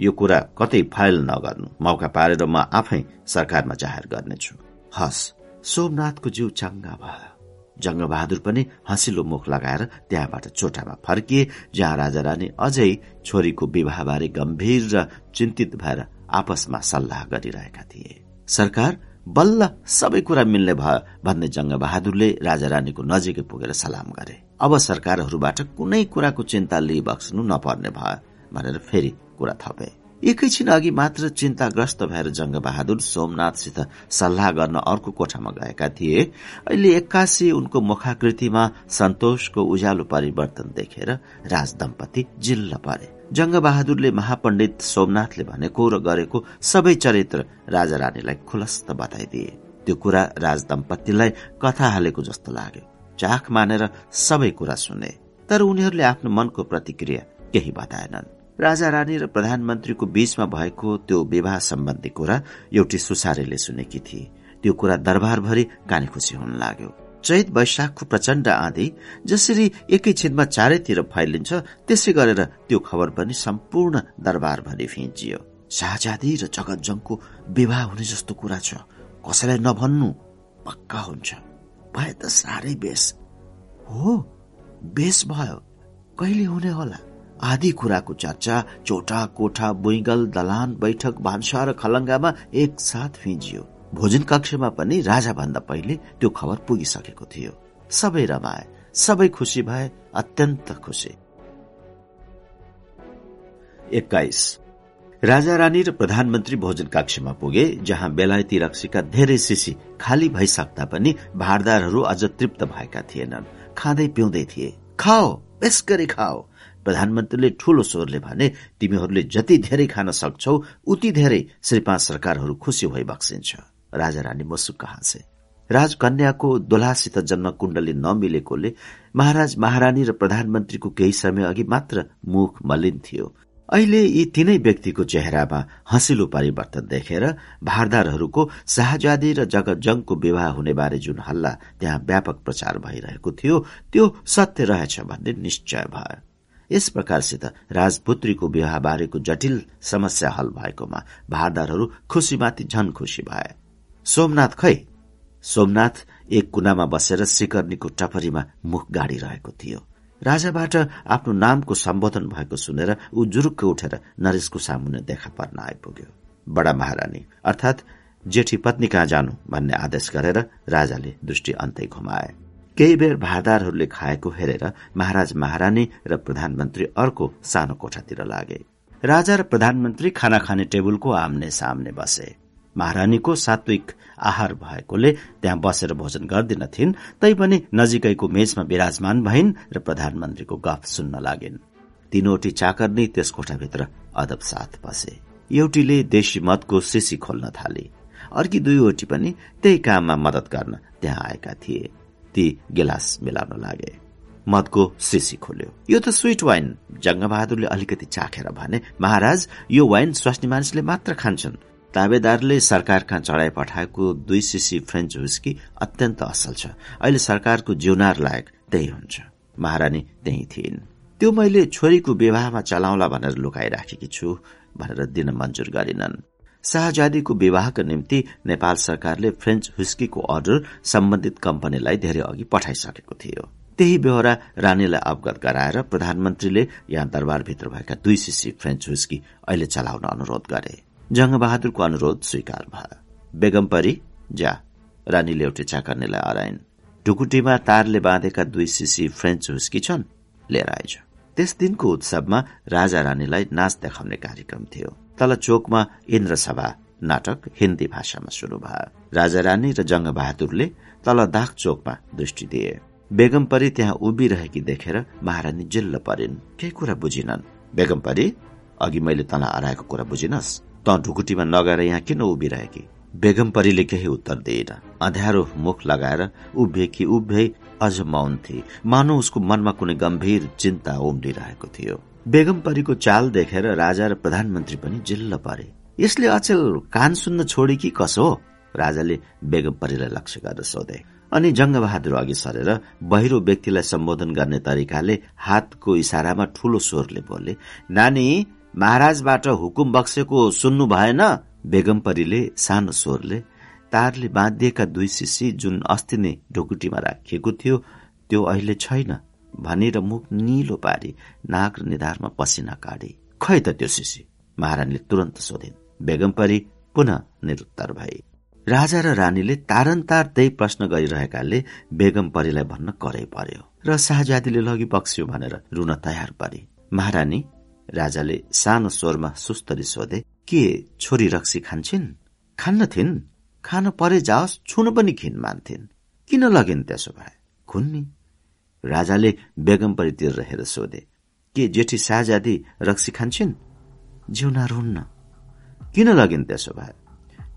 यो कुरा कतै फाइल नगर्नु। मौका पारेर म आफै सरकारमा जाहेर गर्नेछु। हस् सोमनाथको जिउ चङ्गा भयो। जङ्गबहादुर पनि हँसिलो मुख लगाएर त्यहाँबाट चोटामा फर्किए जहाँ राजा रानी अझै छोरीको विवाहबारे गम्भीर र चिन्तित भएर आपसमा सल्लाह गरिरहेका थिए। सरकार बल्ल सबै कुरा मिल्ने भयो भन्ने जङ्गबहादुरले राजा रानीको नजिकै पुगेर सलाम गरे। अब सरकारहरूबाट कुनै कुराको चिन्ता लिइबक्सनु नपर्ने भयो भनेर फेरि कुरा थपे। एकैछिन अघि मात्र चिन्ताग्रस्त भएर जङ्गबहादुर सोमनाथसित सल्लाह गर्न अर्को कोठामा गएका थिए। अहिले एक्कासी उनको मुखाकृतिमा सन्तोषको उज्यालो परिवर्तन देखेर राजदम्पति जिल्ल परे। जङ्गबहादुरले महापण्डित सोमनाथले भनेको र गरेको सबै चरित्र राजा रानीलाई खुलस्त बताइदिए। त्यो कुरा राजदम्पतिलाई कथा हालेको जस्तो लाग्यो। चाख मानेर सबै कुरा सुने तर उनीहरूले आफ्नो मनको प्रतिक्रिया केही बताएनन्। राजा रानी र प्रधानमन्त्रीको बीचमा भएको त्यो विवाह सम्बन्धी कुरा एउटी सुसारेले सुनेकी थिए। त्यो कुरा दरबारभरि काने खुसी हुन लाग्यो। चैत वैशाखको प्रचण्ड आँधी जसरी एकैछिनमा चारैतिर फैलिन्छ त्यसै गरेर त्यो खबर पनि सम्पूर्ण दरबारभरि फिन्चियो शाहजादी र जगतजङको विवाह हुने जस्तो कुरा छ। कसैलाई नभन्नु पक्का हुन्छ। भए त साह्रै बेस। हो बेस भयो। कहिले हुने होला? आदि कुराको चर्चा चोटा कोठा बुइगल दलान बैठक भान्सा र खलङ्गामा एकसाथ फिजियो। भोजन कक्षमा पनि राजा भन्दा पहिले त्यो खबर पुगिसकेको थियो। सबै रमाए सबै खुसी भए अत्यन्त खुसी। एक्काइस। राजा रानी र प्रधानमन्त्री भोजन कक्षमा पुगे जहाँ बेलायती रक्सीका धेरै सिसी खाली भइसक्दा पनि भारदारहरू अझ तृप्त भएका थिएनन्। खाँदै पिउँदै थिए। खाओ बेस गरी खाओ। प्रधानमन्त्रीले ठूलो स्वरले भने तिमीहरूले जति धेरै खान सक्छौ उति धेरै श्री पाँच सरकारहरू खुसी भई बक्सिन्छ। राजा रानी मुसुक्क हाँसे राजकन्याको दोलासित जन्म कुण्डली नमिलेकोले महाराज महारानी र प्रधानमन्त्रीको केही समय अघि मात्र मुख मलिन थियो। अहिले यी तीनै व्यक्तिको चेहरामा हँसिलो परिवर्तन देखेर भारदारहरूको शाहजादी र जगतजङको विवाह हुने बारे जुन हल्ला त्यहाँ व्यापक प्रचार भइरहेको थियो त्यो सत्य रहेछ भन्ने निश्चय भयो। यस प्रकारसित राजपुत्रीको विवाह बारेको जटिल समस्या हल भएकोमा भारदारहरू खुशीमाथि झन खुशी भए। सोमनाथ खै? सोमनाथ एक कुनामा बसेर सिकर्नीको टपरीमा मुख गाडिरहेको थियो। राजाबाट आफ्नो नामको सम्बोधन भएको सुनेर ऊ जुरुक्क उठेर नरेशको सामुन्ने देखा पर्न आइपुग्यो। बडा महारानी अर्थात जेठी पत्नी कहाँ जानु? भन्ने आदेश गरेर राजाले दृष्टि अन्तै घुमाए। केही बेर भारदारहरूले खाएको हेरेर महाराज महारानी र प्रधानमन्त्री अर्को सानो कोठातिर लागे। राजा र प्रधानमन्त्री खाना खाने टेबलको आम्ने सामने बसे। महारानीको सात्विक आहार भएकोले त्यहाँ बसेर भोजन गर्दिनथिन् तैपनि नजिकैको मेचमा विराजमान भइन् र प्रधानमन्त्रीको गफ सुन्न लागिन्। तीनवटी चाकर नै त्यस कोठाभित्र अदब साथ बसे। एउटीले देशी मदको सिसी खोल्न थाले। अर्की दुईवटी पनि त्यही काममा मदत गर्न त्यहाँ आएका थिए। ती गिलास मिलाउन लागे। मदको सिसी खोल्यो। यो त स्विट वाइन। जङ्गबहादुरले अलिकति चाखेर भने महाराज यो वाइन स्वास्नी मानिसले मात्र खान्छन्। ताबेदारले सरकारका चढाइ पठाएको दुई सिसी फ्रेन्च हुस्की अत्यन्त असल छ। अहिले सरकारको जिउनार लायक त्यही हुन्छ महारानी त्यही थिइन्। त्यो मैले छोरीको विवाहमा चलाउला भनेर लुकाइराखेकी छु भनेर दिन मञ्जुर गरिनन्। शाहजादीको विवाहका निम्ति नेपाल सरकारले फ्रेन्च हुस्कीको अर्डर सम्बन्धित कम्पनीलाई धेरै अघि पठाइसकेको थियो। त्यही बेहोरा रानीलाई अवगत गराएर प्रधानमन्त्रीले यहाँ दरबारभित्र भएका दुई सिसी फ्रेन्च हुस्की अहिले चलाउन अनुरोध गरे। जङ्गबहादुरको अनुरोध स्वीकार भयो। बेगमपरी जा रानीले एउटै चाकर्नेलाई अराइन् ढुकुटीमा तारले बाँधेका दुई सिसी फ्रेन्च हुस्की छन् लिएर आइज। त्यस दिनको उत्सवमा राजा रानीलाई नाच देखाउने कार्यक्रम थियो। तल चोकमा इन्द्रसभा नाटक हिन्दी भाषामा शुरू भयो। राजा रानी र जङ्ग बहादुरले तल दाग चोकमा दृष्टि दिए। बेगम परी त्यहाँ उभिरहेकी देखेर महारानी जिल्ल परिन्। केही कुरा बुझिनन्। बेगम परी अघि मैले तँलाई हराएको कुरा बुझिनस्? त ढुकुटीमा नगएर यहाँ किन उभिरहेकी? बेगम परीले केही उत्तर दिएन। अँध्यारो मुख लगाएर उभिएकी उभ्यै अझ मौन थिए। मानव उसको मनमा कुनै गम्भीर चिन्ता उम्लिरहेको थियो। बेगम परीको चाल देखेर राजा र प्रधानमन्त्री पनि जिल्ल परे। यसले अचेल कान सुन्न छोडे कि कसो राजाले बेगम परीलाई लक्ष्य गरेर सोधे। अनि जङ्गबहादुर अघि सरेर बहिरो व्यक्तिलाई सम्बोधन गर्ने तरिकाले हातको इसारामा ठूलो स्वरले बोले नानी महाराजबाट हुकुम बक्सेको सुन्नु भएन? बेगम परीले सानो स्वरले तारले बाँधिएका दुई सिसी जुन अस्ति नै ढुकुटीमा राखिएको थियो त्यो अहिले छैन। भनेर मुख निलो पारी नाक र निधारमा पसिना काटे खै त त्यो सिसी महारानीले तुरन्त सोधिन्। बेगम परी पुनः निरुत्तर भए। राजा र रानीले तारन्तार त्यही प्रश्न गरिरहेकाले बेगम परीलाई भन्न करै पर्यो र शाहजादीले लगी बक्स्यो भनेर रुन तयार परे। महारानी राजाले सानो स्वरमा सुस्तरी सोधे के छोरी रक्सी खान्छन्? खान्न थिइन् खान परे जाओस् छुन पनि खिन मान्थिन्। किन लगिन् त्यसो भए? खुन्नी राजाले बेगमपरितिर रहेर सोधे के जेठी शाहजादी रक्सी खान्छन्? जिउना रुन्न किन लगिन् त्यसो भए?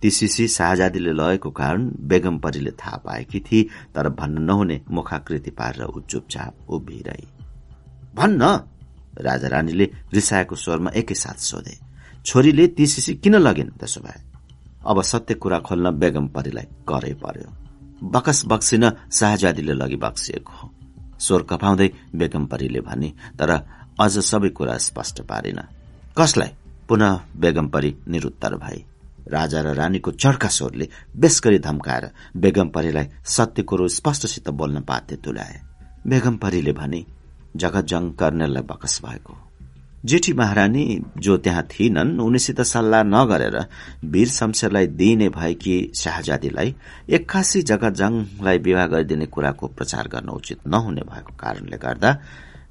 ती सिसी शाहजादीले लगेको कारण बेगम परीले थाहा पाएकी थिए तर भन्न नहुने मुखाकृति पारेर ऊ चुपचाप उभिरहे। भन्न! राजा रानीले रिसाएको स्वरमा एकैसाथ सोधे छोरीले ती सिसी किन लगिन् त्यसो भए? अब सत्य कुरा खोल्न बेगम परीलाई करै पर्यो। बकस बक्सिन शाहजादीले लगी बक्सिएको हो। स्वर कपाउँदै बेगम परीले भने तर अझ सबै कुरा स्पष्ट पारिन। कसलाई? पुनः बेगम परी निरुत्तर भए। राजा र रानीको चर्का स्वरले बेस गरी धम्काएर बेगम परीलाई सत्य कुरो स्पष्टसित बोल्न बाध्य तुल्याए। बेगम परीले भने जगत जङ कर्नेललाई बकस भएको। जेठी महारानी जो त्यहाँ थिएनन् उनीसित सल्लाह नगरेर वीर शमशेरलाई दिइने भएकी शाहजादीलाई एक्कासी जगतजङलाई विवाह गरिदिने कुराको प्रचार गर्न उचित नहुने भएको कारणले गर्दा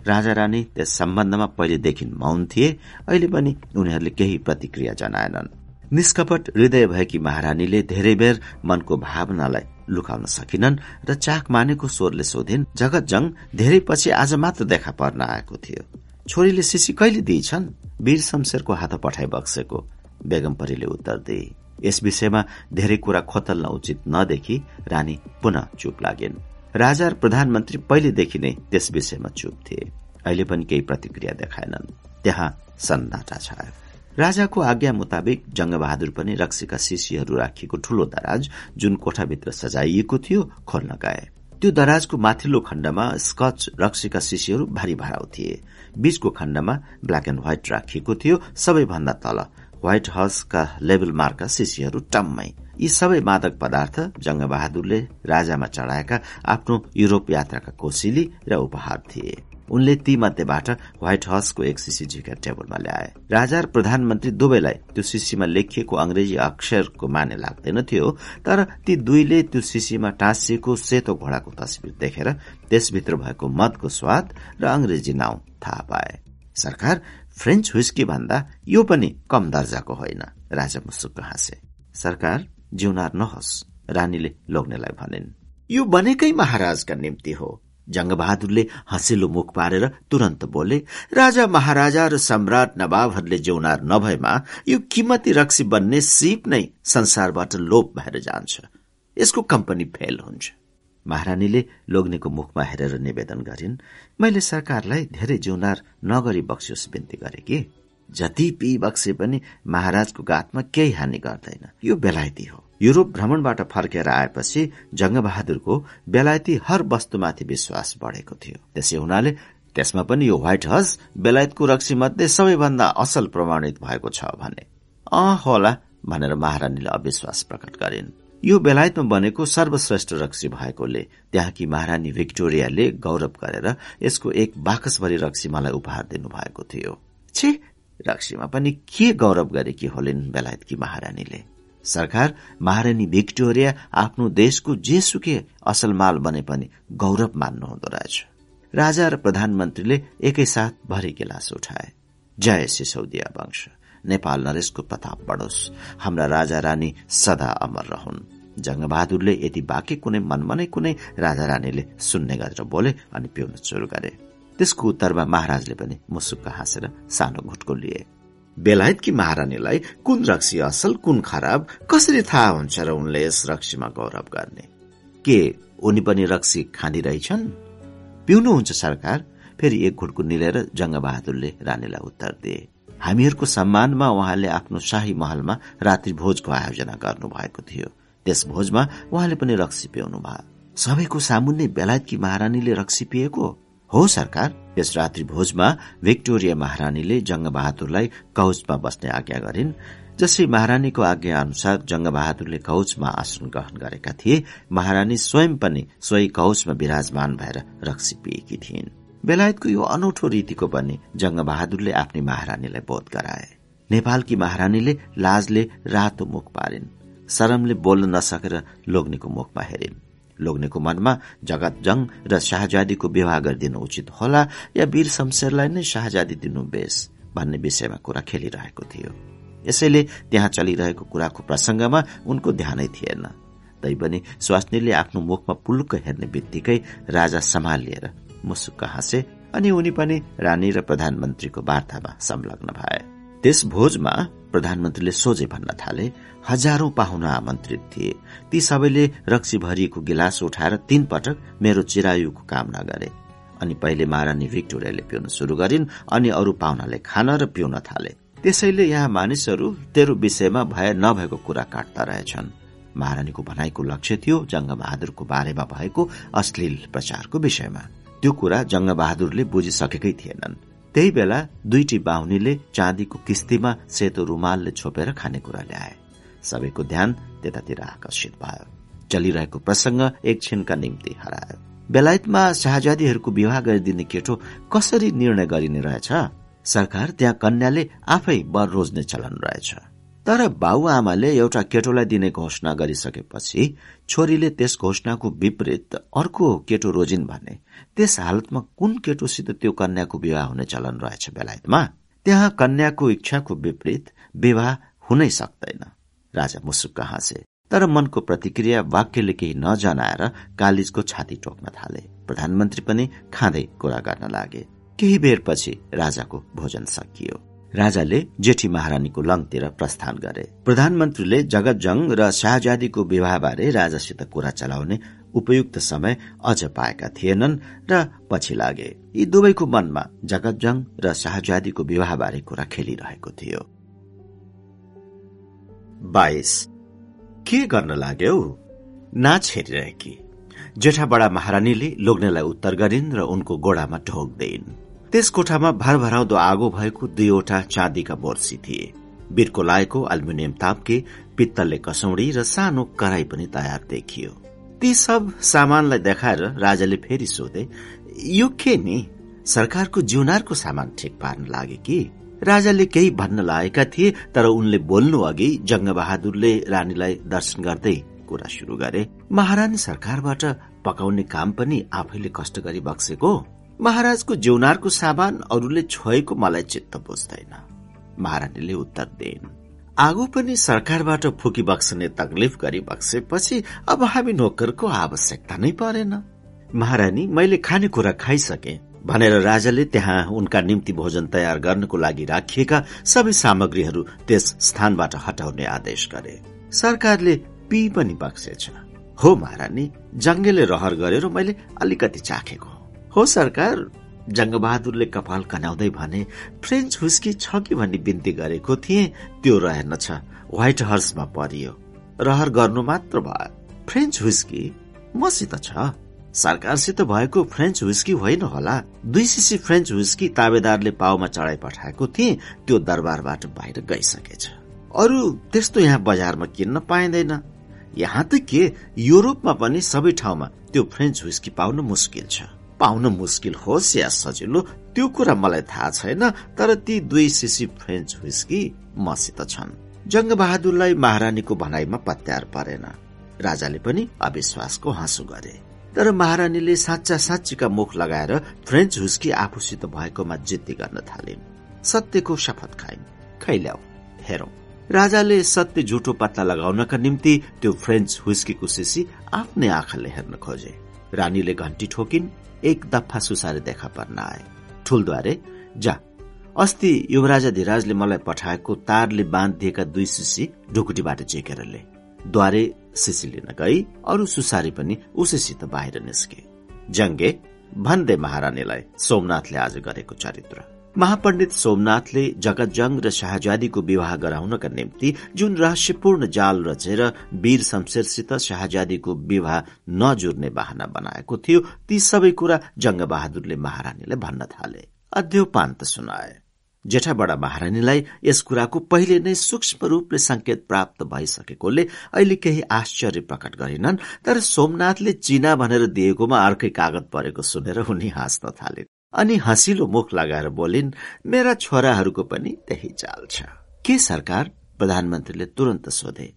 राजा रानी त्यस सम्बन्धमा पहिलेदेखि मौन थिए अहिले पनि उनीहरूले केही प्रतिक्रिया जनाएनन्। निष्कपट हृदय भएकी महारानीले धेरै बेर मनको भावनालाई लुकाउन सकिनन् र चाक मानेको स्वरले सोधिन् जगतजङ धेरै पछि आज मात्र देखा पर्न आएको थियो। छोरीले सिसी कहिले दिइछन्? वीर शमशेरको हात पठाइ बक्सेको बेगम परीले उत्तर दिए। यस विषयमा धेरै कुरा खोतल्न उचित नदेखि रानी पुनः चुप लागिन्। राजा र प्रधानमन्त्री पहिलेदेखि नै त्यस विषयमा चुप थिए। अहिले पनि केही प्रतिक्रिया देखाएनन्। त्यहाँ सन्नाटा छायो। राजाको आज्ञा मुताबिक जंगबहादुर पनि रक्सीका शिशीहरू राखिएको ठूलो दराज जुन कोठाभित्र सजाइएको थियो खोल्न गए। त्यो दराजको माथिल्लो खण्डमा स्कच रक्सीका शिशीहरू भारी भराउ थिए। बीचको खण्डमा ब्ल्याक एण्ड व्हाइट राखिएको थियो सबैभन्दा तल। व्हाइट हाउसका लेभल मार्का शिशीहरू टम्मै। यी सबै मादक पदार्थ जंगबहादुरले राजामा चढ़ाएका आफ्नो युरोप यात्राका कोसिली र उपहार थिए। उनले ती मध्येबाट व्हाइट हाउसको एक सिसी झिकेर टेबलमा ल्याए। राजा र प्रधानमन्त्री दुवैलाई त्यो सिसीमा लेखिएको अंग्रेजी अक्षरको माने लाग्दैन थियो तर ती दुईले त्यो सिसीमा टाँसिएको सेतो घोडाको तस्विर देखेर त्यसभित्र भएको मदको स्वाद र अंग्रेजी नाउँ थाहा पाए। सरकार फ्रेन्च हुस्की भन्दा यो पनि कम दर्जाको होइन राजा मुसुक्क हाँसे। सरकार जिउनार नहोस् रानीले लोग्नेलाई भनिन्। यो बनेकै महाराजका निम्ति हो। जङ्गबहादुरले हँसिलो मुख पारेर तुरन्त बोले राजा महाराजा र सम्राट नवाबहरूले जेउनार नभएमा यो किमती रक्सी बन्ने सिप नै संसारबाट लोप भएर जान्छ। यसको कम्पनी फेल हुन्छ महारानीले लोग्नेको मुखमा हेरेर निवेदन गरिन् मैले सरकारलाई धेरै जिउनार नगरी बक्सियोस् बिन्ती गरे कि? जति पी बक्से पनि महाराजको गातमा केही हानि गर्दैन। यो बेलायती हो। युरोप भ्रमणबाट फर्केर आएपछि जङ्गबहादुरको बेलायती हर वस्तुमाथि विश्वास बढ़ेको थियो। त्यसै हुनाले त्यसमा पनि यो व्हाइट हज बेलायतको रक्सी मध्ये सबैभन्दा असल प्रमाणित भएको छ भने। अ होला भनेर महारानीले अविश्वास प्रकट गरिन्। यो बेलायतमा बनेको सर्वश्रेष्ठ रक्सी भएकोले त्यहाँकी महारानी भिक्टोरियाले गौरव गरेर यसको एक बाकसभरि रक्सी मलाई उपहार दिनुभएको थियो। छि रक्सीमा पनि के गौरव गरेकी होलिन् बेलायतकी महारानीले? सरकार महारानी भिक्टोरिया आफ्नो देशको जेसुकै असल माल बने पनि गौरव मान्नुहुँदो रहेछ। राजा र प्रधानमन्त्रीले एकैसाथ भरि गिलास उठाए। जय सिसौदिया वंश। नेपाल नरेशको प्रताप बढोस्। हाम्रा राजा रानी सदा अमर रहन्। जङ्गबहादुरले यति बाँकी कुनै मनमा नै कुनै राजा रानीले सुन्ने गरेर बोले अनि पिउन सुरु गरे। त्यसको उत्तरमा महाराजले पनि मुसुक्क हाँसेर सानो घुटको लिए। बेलायतकी महारानीलाई कुन रक्सी असल कुन खराब कसरी थाहा हुन्छ र उनले यस रक्सीमा गौरव गर्ने? के उनी पनि रक्सी खाँदिरहेछन्? पिउनुहुन्छ सरकार? फेरि एक घुटको निलेर जङ्गबहादुरले रानीलाई उत्तर दिए। हामीहरूको सम्मानमा उहाँले आफ्नो शाही महलमा रात्रि भोजको आयोजना गर्नु भएको थियो। त्यस भोजमा उहाँले पनि रक्सी पिउनु भयो सबैको सामुन्ने बेलायतकी महारानीले रक्सी पिएको? हो सरकार। यस रात्रि भोजमा भिक्टोरिया महारानीले जङ्गबहादुरलाई कौचमा बस्ने आज्ञा गरिन्। जसै महारानीको आज्ञा अनुसार जङ्गबहादुरले कौचमा आसन ग्रहण गरेका थिए महारानी स्वयं पनि सोही कौचमा विराजमान भएर रक्सी पिएकी थिइन्। बेलायतको यो अनौठो रीतिको पनि जङ्गबहादुरले आफ्नी महारानीलाई बोध गराए। नेपालकी महारानीले लाजले रातो मुख पारिन्। शरमले बोल्न नसकेर लोग्नेको मुखमा हेरिन्। लोग्नेको मनमा जगत जङ र शाहजादीको विवाह गरिदिनु उचित होला या वीर शमशेरलाई नै शाहजादी दिनु बेस भन्ने विषयमा कुरा खेलिरहेको थियो। यसैले त्यहाँ चलिरहेको कुराको प्रसंगमा उनको ध्यानै थिएन। तैपनि स्वास्नीले आफ्नो मुखमा पुल्क हेर्ने बित्तिकै राजा सम्हालिएर मुसुक्क हाँसे अनि उनी पनि रानी र प्रधानमन्त्रीको वार्तामा संलग्न भए। त्यस भोजमा प्रधानमन्त्रीले सोझै भन्न थाले हजारौं पाहुना आमन्त्रित थिए। ती सबैले रक्सी भरिएको गिलास उठाएर तीन पटक मेरो चिरायुको कामना गरे। अनि पहिले महारानी भिक्टोरियाले पिउन शुरू गरिन् अनि अरू पाहुनाले खान र पिउन थाले। त्यसैले यहाँ मानिसहरू तेरो विषयमा भए नभएको कुरा काट्दा रहेछन्। महारानीको भनाईको लक्ष्य थियो जंग बहादुरको बारेमा भएको अश्लील प्रचारको विषयमा। त्यो कुरा जङ्गबहादुरले बुझिसकेकै थिएनन्। त्यही बेला दुईटी बाहुनीले चाँदीको किस्तीमा सेतो रुमालले छोपेर खानेकुरा ल्याए। सबैको ध्यान त्यतातिर आकर्षित भयो। चलिरहेको प्रसंग एकछिनका निम्ति हरायो। बेलायतमा शाहजादीहरूको विवाह गरिदिने केटो कसरी निर्णय गरिने रहेछ? सरकार त्यहाँ कन्याले आफै वर रोज्ने चलन रहेछ। तर बाबुआमाले एउटा केटोलाई दिने घोषणा गरिसकेपछि छोरीले त्यस घोषणाको विपरीत अर्को केटो रोजिन् भने त्यस हालतमा कुन केटोसित त्यो कन्याको विवाह हुने चलन रहेछ बेलायतमा? त्यहाँ कन्याको इच्छाको विपरीत विवाह हुनै सक्दैन। राजा मुसुक्क हाँसे तर मनको प्रतिक्रिया वाक्यले केही नजनाएर कालिजको छाती टोक्न थाले। प्रधानमन्त्री पनि खाँदै कुरा गर्न लागे। केही बेरपछि राजाको भोजन सकियो। राजाले जेठी महारानीको लङतिर प्रस्थान गरे। प्रधानमन्त्रीले जगतजङ र शाहजादीको विवाहबारे राजासित कुरा चलाउने उपयुक्त समय अझ पाएका थिएनन् र पछि लागे। यी दुवैको मनमा जगतजङ र शाहजादीको विवाहबारे कुरा खेलिरहेको थियो। बाइस। के गर्न लाग्यो? नाच हेरिरहेकी। जेठा बडा महारानीले लोग्नेलाई उत्तर गरिन् र उनको गोडामा ढोक दिइन्। त्यस कोठामा भरभराउँदो आगो भएको दुईवटा चाँदीका बोर्सी थिए। बिर्को लाएको अल्मुनियम तापके पित्तलले कसौडी र सानो कराई पनि तयार देखियो। ती सब सामानलाई देखाएर राजाले फेरि सोधे यो के नि? सरकारको जिउनारको सामान ठिक पार्न लागे कि? राजाले केही भन्न लागेका थिए तर उनले बोल्नु अघि जङ्गबहादुरले रानीलाई दर्शन गर्दै कुरा शुरू गरे। महारानी सरकारबाट पकाउने काम पनि आफैले कष्ट गरी बक्सेको? महाराजको जिउनारको सामान अरूले छोएको मलाई चित्त बुझ्दैन। महारानीले उत्तर दिइन्। आगो पनि सरकारबाट फुकी बक्सने तकलिफ गरी बक्सेपछि अब हामी नोकरको आवश्यकता नै परेन। महारानी मैले खानेकुरा खाइसके। भनेर राजाले त्यहाँ उनका निम्ति भोजन तयार गर्नको लागि राखिएका सबै सामग्रीहरू त्यस स्थानबाट हटाउने आदेश गरे। सरकारले पी पनि बक्सेछ हो महारानी जङ्गेले रहर गरेर मैले अलिकति चाखेको। हो सरकार जङ्गबहादुरले कपाल कनाउँदै भने फ्रेन्च हुस्की छ कि भन्ने बिन्ती गरेको थिए त्यो रहेनछ व्हाइट हर्समा परियो। रहर गर्नु मात्र भयो फ्रेन्च हुस्की मसित छ। सरकारसित भएको फ्रेन्च हुस्की होइन होला। दुई सिसी फ्रेन्च हुस्की ताबेदारले पाउमा चढाइ पठाएको थिए त्यो दरबारबाट बाहिर गइसकेछ। अरू त्यस्तो यहाँ बजारमा किन्न पाइँदैन। यहाँ त के युरोपमा पनि सबै ठाउँमा त्यो फ्रेन्च हुस्की पाउन मुस्किल छ। पाउन मुस्किल होस् या सजिलो त्यो कुरा मलाई थाहा छैन तर ती दुई सिसी फ्रेन्च हुस्की मसित छन्। जङ्ग बहादुरलाई महारानीको भनाइमा पत्यार परेन। राजाले पनि अविश्वासको हाँसो गरे। तर महारानीले साँच्चा साँच्चीका मुख लगाएर फ्रेन्च हुस्की आफूसित भएकोमा जिद्दी गर्न थालिन्। सत्यको शपथ खाइन्। खैल्याउ हेरौं। राजाले सत्य झुटो पत्ता लगाउनका निम्ति त्यो फ्रेन्च हुस्कीको सिसी आफ्नै आँखाले हेर्न खोजे। रानीले घन्टी ठोकिन् एक दफा सुसारे देखा पर्न आए। ठुलद्वारे जा अस्ति युवराजा धिराजले मलाई पठाएको तारले बाँधिएका दुई सिसी ढुकुटीबाट चेकेर ले। द्वारे सिसी लिन गई अरू सुसारी पनि उसैसित बाहिर निस्के। जङ्गे भन्दै महारानीलाई सोमनाथले आज गरेको चरित्र। महापण्डित सोमनाथले जगतजङ र शाहजादीको विवाह गराउनका निम्ति जुन रहस्यपूर्ण जाल रचेर वीर शमशेरसित शाहजादीको विवाह नजुर्ने बाहना बनाएको थियो ती सबै कुरा जङ्ग बहादुरले महारानीलाई भन्न थाले। अध्योपान्त सुनाए। जेठाबडा महारानीलाई यस कुराको पहिले नै सूक्ष्म रूपले संकेत प्राप्त भइसकेकोले अहिले केही आश्चर्य प्रकट गरिनन् तर सोमनाथले चिना भनेर दिएकोमा अर्कै कागत परेको सुनेर उनी हाँस्न थाले अनि हँसिलो मुख लगाएर बोलिन् मेरा छोराहरूको पनि त्यही चाल छ। के सरकार? प्रधानमन्त्रीले तुरन्त सोधे।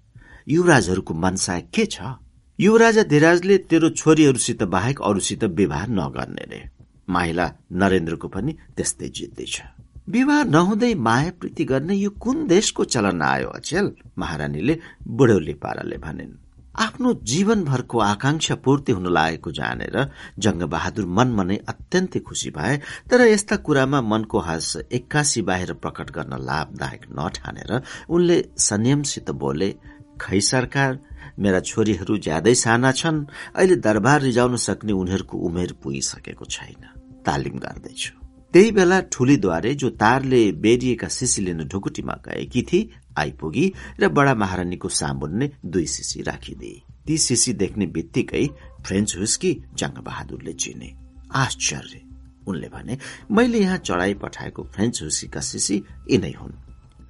युवराजहरूको मनसाय के छ? युवराजा धीराजले तेरो छोरीहरूसित बाहेक अरूसित विवाह नगर्ने रे माइला नरेन्द्रको पनि त्यस्तै जित्दै छ। विवाह नहुँदै माया प्रीति गर्ने यो कुन देशको चलन आयो अचेल? महारानीले बुढौली पाराले भनिन्। आफ्नो जीवनभरको आकांक्षा पूर्ति हुन लागेको जानेर जङ्ग बहादुर मनमा नै अत्यन्तै खुसी भए तर यस्ता कुरामा मनको हास एक्कासी बाहिर प्रकट गर्न लाभदायक नठानेर उनले संयमसित बोले खै सरकार मेरा छोरीहरू ज्यादै साना छन् अहिले दरबार रिजाउन सक्ने उनीहरूको उमेर पुगिसकेको छैन। तालिम गर्दैछु। त्यही बेला ठूलीद्वारे जो तारले बेरिएका सिसी लिन ढुकुटीमा गएकी थिए आइपुगी र बडा महारानीको सामुन्ने दुई सिसी राखिदिए ती सिसी देख्ने बित्तिकै फ्रेन्च हुस्की जङ्ग बहादुरले चिने। आश्चर्य! उनले भने मैले यहाँ चढाई पठाएको फ्रेन्च हुस्कीका सिसी यिनै हुन्।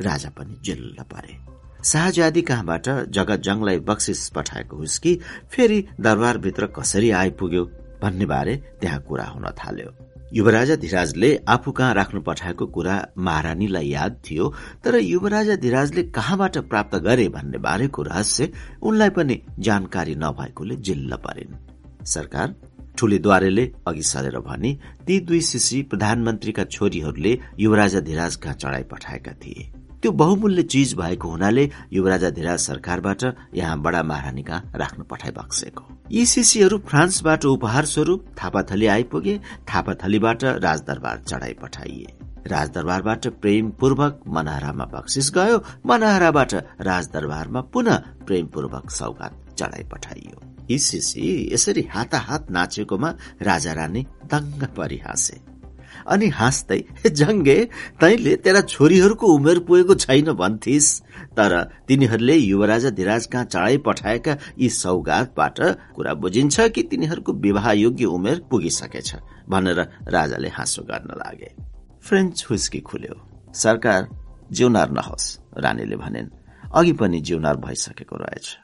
राजा पनि जिल्ल परे। शाहजादी कहाँबाट जगत जङलाई बक्सिस पठाएको हुस्की फेरि दरबारभित्र कसरी आइपुग्यो भन्ने बारे त्यहाँ कुरा हुन थाल्यो। युवराजा धिराजले आफू कहाँ राख्नु पठाएको कुरा महारानीलाई याद थियो तर युवराजा धिराजले कहाँबाट प्राप्त गरे भन्ने बारेको रहस्य उनलाई पनि जानकारी नभएकोले जिल्ल परिन्। सरकार ठुलीद्वारेले अघि सरेर भने ती दुई शिशी प्रधानमन्त्रीका छोरीहरूले युवराजा धिराज कहाँ चढाई पठाएका थिए। त्यो बहुमूल्य चिज भएको हुनाले युवराजा धिराज सरकारबाट यहाँ बडा महारानी कहाँ राख्न पठाइ बक्सेको। यी शिशीहरू फ्रान्सबाट उपहार स्वरूप थापाथली आइपुगे थापाथलीबाट राजदरबार चढाइ पठाइए। राजदरबारबाट प्रेमपूर्वक मनहरामा बक्सिस गयो मनहराबाट राजदरबारमा पुनः प्रेमपूर्वक सौगात चढाइ पठाइयो। यी शिशी यसरी हाताहात नाचेकोमा राजा रानी दङ्ग परिहासे। अनि हाँस्दै जङ्गे तैले तेरा छोरीहरूको उमेर पुगेको छैन भन्थिस्। तर तिनीहरूले युवराजा धिराज कहाँ चढाइ पठाएका यी सौगातबाट कुरा बुझिन्छ कि तिनीहरूको विवाह योग्य उमेर पुगिसकेछ भनेर राजाले हाँसो गर्न लागे। फ्रेन्च हुस्की खुल्यो। सरकार जिउनार नहोस् रानीले भनिन्। अघि पनि जिउनार भइसकेको रहेछ।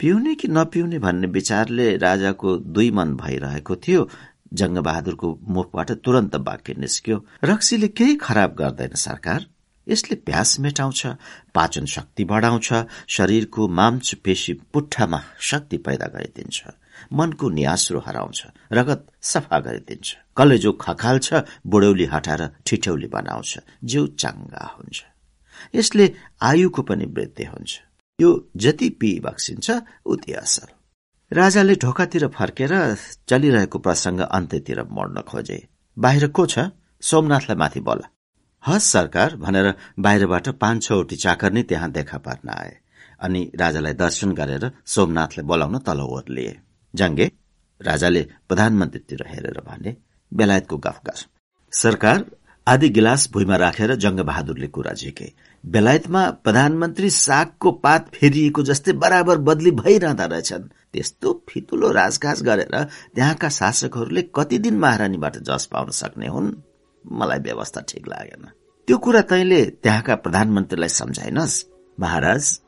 पिउने कि नपिउने भन्ने विचारले राजाको दुई मन भइरहेको थियो। जङ्गबहादुरको मुखबाट तुरन्त वाक्य निस्क्यो। रक्सीले केही खराब गर्दैन सरकार। यसले प्यास मेटाउँछ पाचन शक्ति बढाउँछ शरीरको माम्च पेशी पुट्ठामा शक्ति पैदा गरिदिन्छ मनको नियास्रो हराउँछ रगत सफा गरिदिन्छ कलेजो खखाल्छ बुढौली हटाएर ठिठौली बनाउँछ जिउ चाङ्गा हुन्छ। यसले आयुको पनि वृद्धि हुन्छ। यो जति पी बक्सिन्छ उति असल। राजाले ढोकातिर फर्केर चलिरहेको प्रसंग अन्त्यतिर मोड्न खोजे। बाहिर को छ? सोमनाथलाई माथि बोला। हस् सरकार भनेर बाहिरबाट पाँच छवटी चाकर नै त्यहाँ देखा पार्न आए। अनि राजालाई दर्शन गरेर सोमनाथलाई बोलाउन तल ओर्लिए जङ्गे राजाले प्रधानमन्त्रीतिर हेरेर भने बेलायतको गफ सरकार आदि गिलास भुइँमा राखेर जङ्ग बहादुरले कुरा झिके। बेलायतमा प्रधानमन्त्री सागको पात फेरिएको जस्तै बराबर बदली भइरहँदा रहेछन्। त्यस्तो फितुलो राजकाज गरेर त्यहाँका शासकहरूले कति दिन महारानीबाट जस पाउन सक्ने हुन्? मलाई व्यवस्था ठिक लागेन। त्यो कुरा तैले त्यहाँका प्रधानमन्त्रीलाई सम्झाइनस् महाराज।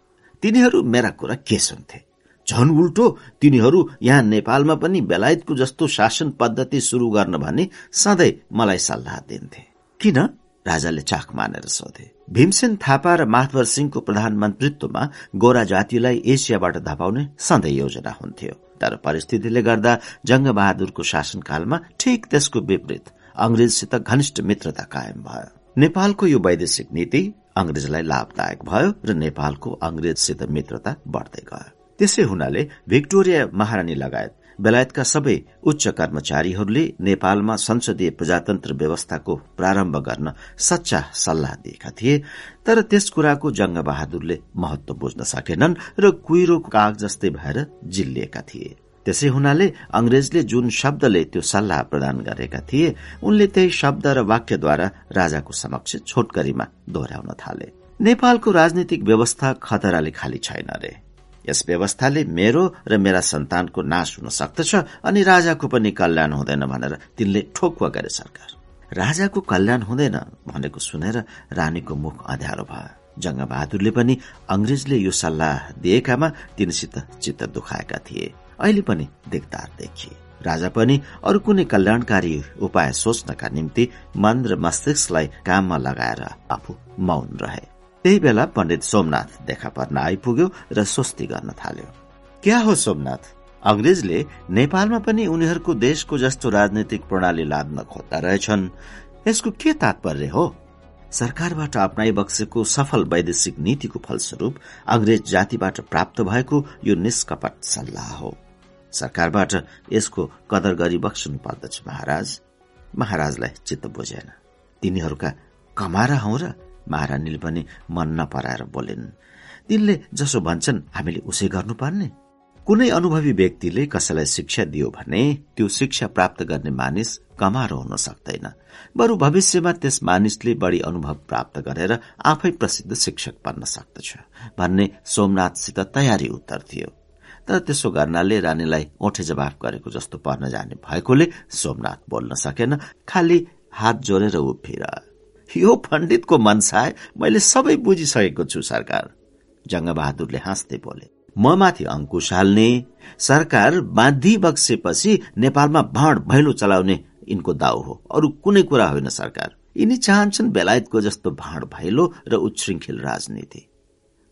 तिनीहरू मेरा कुरा के सुन्थे? झन उल्टो तिनीहरू यहाँ नेपालमा पनि बेलायतको जस्तो शासन पद्धति शुरू गर्न भनी सधैँ मलाई सल्लाह दिन्थे। किन? राजाले चाख मानेर सोधे भीमसेन थापा र माधवर सिंहको प्रधानमन्त्रीत्वमा गोरा जातिलाई एसियाबाट धपाउने सधैँ योजना हुन्थ्यो। तर परिस्थितिले गर्दा जङ्ग बहादुरको शासनकालमा ठिक त्यसको विपरीत अंग्रेजसित घनिष्ठ मित्रता कायम भयो। नेपालको यो वैदेशिक नीति अंग्रेजलाई लाभदायक भयो र नेपालको अंग्रेजसित मित्रता बढ्दै गयो। त्यसै हुनाले भिक्टोरिया महारानी लगायत बेलायतका सबै उच्च कर्मचारीहरूले नेपालमा संसदीय प्रजातन्त्र व्यवस्थाको प्रारम्भ गर्न सच्चा सल्लाह दिएका थिए तर त्यस कुराको जंग बहादुरले महत्व बुझ्न सकेनन् र कुइरो काग जस्तै भएर जिल्लिएका थिए। त्यसै हुनाले अंग्रेजले जुन शब्दले त्यो सल्लाह प्रदान गरेका थिए उनले त्यही शब्द र वाक्यद्वारा राजाको समक्ष छोटकरीमा दोहोऱ्याउन थाले। नेपालको राजनीतिक व्यवस्था खतराले खाली छैन रे। यस व्यवस्थाले मेरो र मेरा सन्तानको नाश हुन सक्दछ अनि राजाको पनि कल्याण हुँदैन भनेर तिनले ठोकुवा गरे सरकार। राजाको कल्याण हुँदैन भनेको सुनेर रानीको मुख अँध्यारो भयो। जंग बहादुरले पनि अंग्रेजले यो सल्लाह दिएकामा तिनसित चित्त दुखाएका थिए। अहिले पनि देख्दार देखिए। राजा पनि अरू कुनै कल्याणकारी उपाय सोच्नका निम्ति मन र मस्तिष्कलाई काममा लगाएर आफू मौन रहे। त्यही बेला पण्डित सोमनाथ देखा पर्न आइपुग्यो र स्वस्ति गर्न थाल्यो। क्या हो सोमनाथ? अंग्रेजले नेपालमा पनि उनीहरूको देशको जस्तो राजनैतिक प्रणाली लाद्न खोज्दा रहेछन्। यसको के तात्पर्य हो? सरकारबाट अप्नाइ बक्सेको सफल वैदेशिक नीतिको फलस्वरूप अंग्रेज जातिबाट प्राप्त भएको यो निष्कपट सल्लाह हो। सरकारबाट यसको कदर गरी बक्सनु पर्दछ महाराज। महाराजलाई चित्त बुझेन। तिनीहरूका कमारा हौ र महारानीले पनि मन नपराएर बोलिन् तिनले जसो भन्छन् हामीले उसै गर्नुपर्ने। कुनै अनुभवी व्यक्तिले कसैलाई शिक्षा दियो भने त्यो शिक्षा प्राप्त गर्ने मानिस कमारो हुन सक्दैन। बरु भविष्यमा त्यस मानिसले बढ़ी अनुभव प्राप्त गरेर आफै प्रसिद्ध शिक्षक बन्न सक्दछ भन्ने सोमनाथसित तयारी उत्तर थियो। तर त्यसो गर्नाले रानीलाई ओठे जवाफ गरेको जस्तो पर्न जाने भएकोले सोमनाथ बोल्न सकेन खालि हात जोडेर उभिर यो पण्डितको मनसाय मैले सबै बुझिसकेको छु सरकार। जङ्गबहादुरले हाँस्दै बोले म माथि अंकुश हाल्ने। सरकार बाँधी बक्सेपछि नेपालमा भाँड भैलो चलाउने यिनको दाउ हो। अरू कुनै कुरा होइन सरकार। यिनी चाहन्छन् बेलायतको जस्तो भाँड भैलो र उच्छृङ्खल राजनीति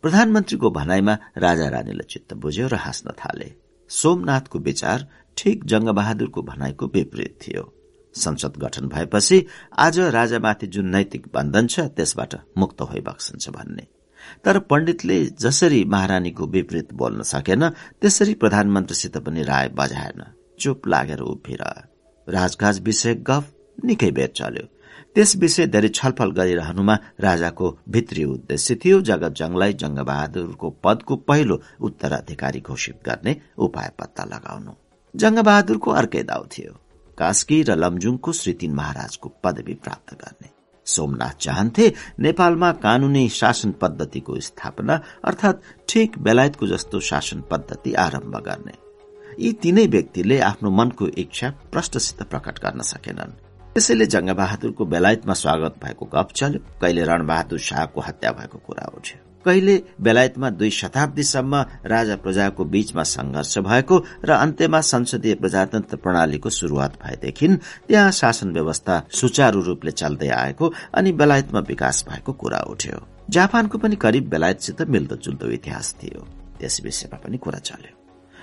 प्रधानमन्त्रीको भनाइमा राजा रानीले चित्त बुझ्यो र हाँस्न थाले। सोमनाथको विचार ठिक जङ्गबहादुरको भनाइको विपरीत थियो। संसद गठन भएपछि आज राजामाथि जुन नैतिक बन्धन छ त्यसबाट मुक्त भइबक्सन्छ भन्ने। तर पण्डितले जसरी महारानीको विपरीत बोल्न सकेन त्यसरी प्रधानमन्त्रीसित पनि राय बजाएन। चुप लागेर उभिर। राजकाज विषय गफ निकै बेर चल्यो। त्यस विषय धेरै छलफल गरिरहनुमा राजाको भित्री उद्देश्य थियो जगत जंगलाई जंगबहादुरको पदको पहिलो उत्तराधिकारी घोषित गर्ने उपाय पत्ता लगाउनु। जंगबहादुरको अर्कै दाउ थियो। कास्की र लमजुङको श्री तीन महाराजको पदवी प्राप्त गर्ने। सोमनाथ चाहन्थे नेपालमा कानूनी शासन पद्धतिको स्थापना अर्थात ठिक बेलायतको जस्तो शासन पद्धति आरम्भ गर्ने। यी तीनै व्यक्तिले आफ्नो मनको इच्छा प्रष्टसित प्रकट गर्न सकेनन्। त्यसैले जङ्गबहादुरको बेलायतमा स्वागत भएको गफ चल्यो। कहिले रणबहादुर शाहको हत्या भएको कुरा उठ्यो। कहिले बेलायतमा दुई शताब्दीसम्म राजा प्रजाको बीचमा संघर्ष भएको र अन्त्यमा संसदीय प्रजातन्त्र प्रणालीको शुरूआत भएदेखि त्यहाँ शासन व्यवस्था सुचारू रूपले चल्दै आएको अनि बेलायतमा विकास भएको कुरा उठ्यो। जापानको पनि करिब बेलायतसित मिल्दो जुल्दो इतिहास थियो। त्यस विषयमा पनि कुरा चल्यो।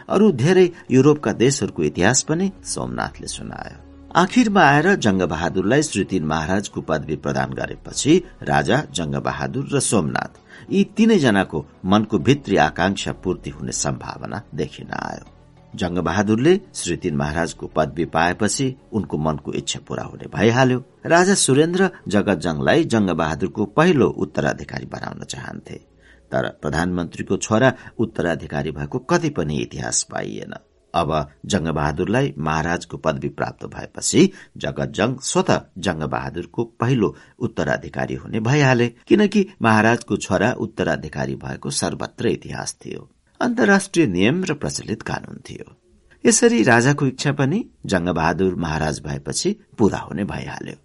अरू धेरै युरोपका देशहरूको इतिहास पनि सोमनाथले सुनायो। आखिरमा आएर जङ्गबहादुरलाई श्री महाराजको पदवी प्रदान गरेपछि राजा जङ्गबहादुर र सोमनाथ यी तीनैजनाको मनको भित्री आकांक्षा पूर्ति हुने सम्भावना देखिन आयो। जङ्गबहादुरले श्री तीन महाराजको पदवी पाएपछि उनको मनको इच्छा पूरा हुने भइहाल्यो। राजा सुरेन्द्र जगतजङलाई जङ्गबहादुरको पहिलो उत्तराधिकारी बनाउन चाहन्थे तर प्रधानमन्त्रीको छोरा उत्तराधिकारी भएको कति पनि इतिहास पाइएन। अब जङ्गबहादुरलाई महाराजको पदवी प्राप्त भएपछि जगतजङ स्वत जङ्गबहादुरको पहिलो उत्तराधिकारी हुने भइहाले किनकि महाराजको छोरा उत्तराधिकारी भएको सर्वत्र इतिहास थियो अन्तर्राष्ट्रिय नियम र प्रचलित कानून थियो। यसरी राजाको इच्छा पनि जङ्गबहादुर महाराज भएपछि पूरा हुने भइहाल्यो।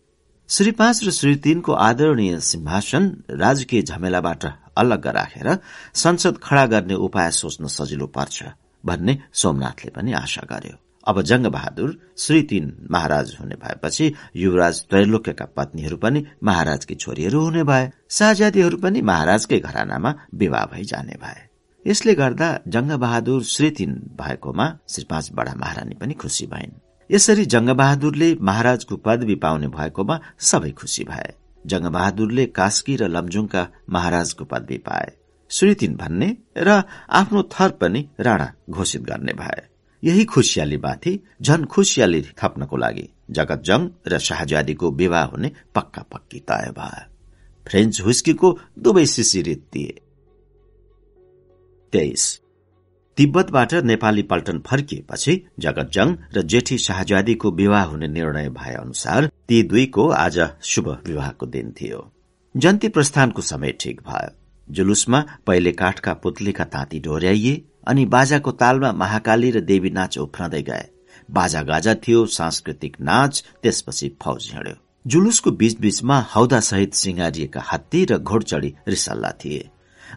श्री पाँच र श्री तीनको आदरणीय सिंहासन राजकीय झमेलाबाट अलग राखेर संसद खड़ा गर्ने उपाय सोच्न सजिलो पर्छ। भन्ने सोमनाथले पनि आशा गर्यो। अब जंग बहादुर श्री तीन महाराज हुने भएपछि युवराज त्रैलोक्यका पत्नीहरू पनि महाराजकी छोरीहरू हुने भए शाहजादीहरू पनि महाराजकै घरानामा विवाह भई जाने भए। यसले गर्दा जंग बहादुर श्री तीन भएकोमा श्री पाँच बडा महारानी पनि खुसी भइन्। यसरी जंग बहादुरले महाराजको पदवी पाउने भएकोमा सबै खुसी भए। जंग बहादुरले कास्की र लमजुङका महाराजको पदवी पाए। श्रीतिन भन्ने र आफ्नो थर पनि राणा घोषित गर्ने भए। यही खुसियालीमाथि झन खुसियाली थप्नको लागि जगतजङ र शाहजादीको विवाह हुने पक्का पक्की तय भयो। फ्रेन्च हुस्कीको दुवै सिसिरित दिए तेइस। तिब्बतबाट नेपाली पल्टन फर्किएपछि जगतजङ र जेठी शाहजादीको विवाह हुने निर्णय भए अनुसार ती दुईको आज शुभ विवाहको दिन थियो। जन्ती प्रस्थानको समय ठिक भयो। जुलुसमा पहिले काठका पुतलीका ताती डोर्याइए अनि बाजाको तालमा महाकाली र देवी नाच उफ्रदै गए। बाजा गाजा थियो सांस्कृतिक नाच त्यसपछि फौज हिँड्यो। जुलुसको बीचबीचमा हौदा सहित सिंगारिएका हात्ती र घोडचडी रिसल्ला थिए।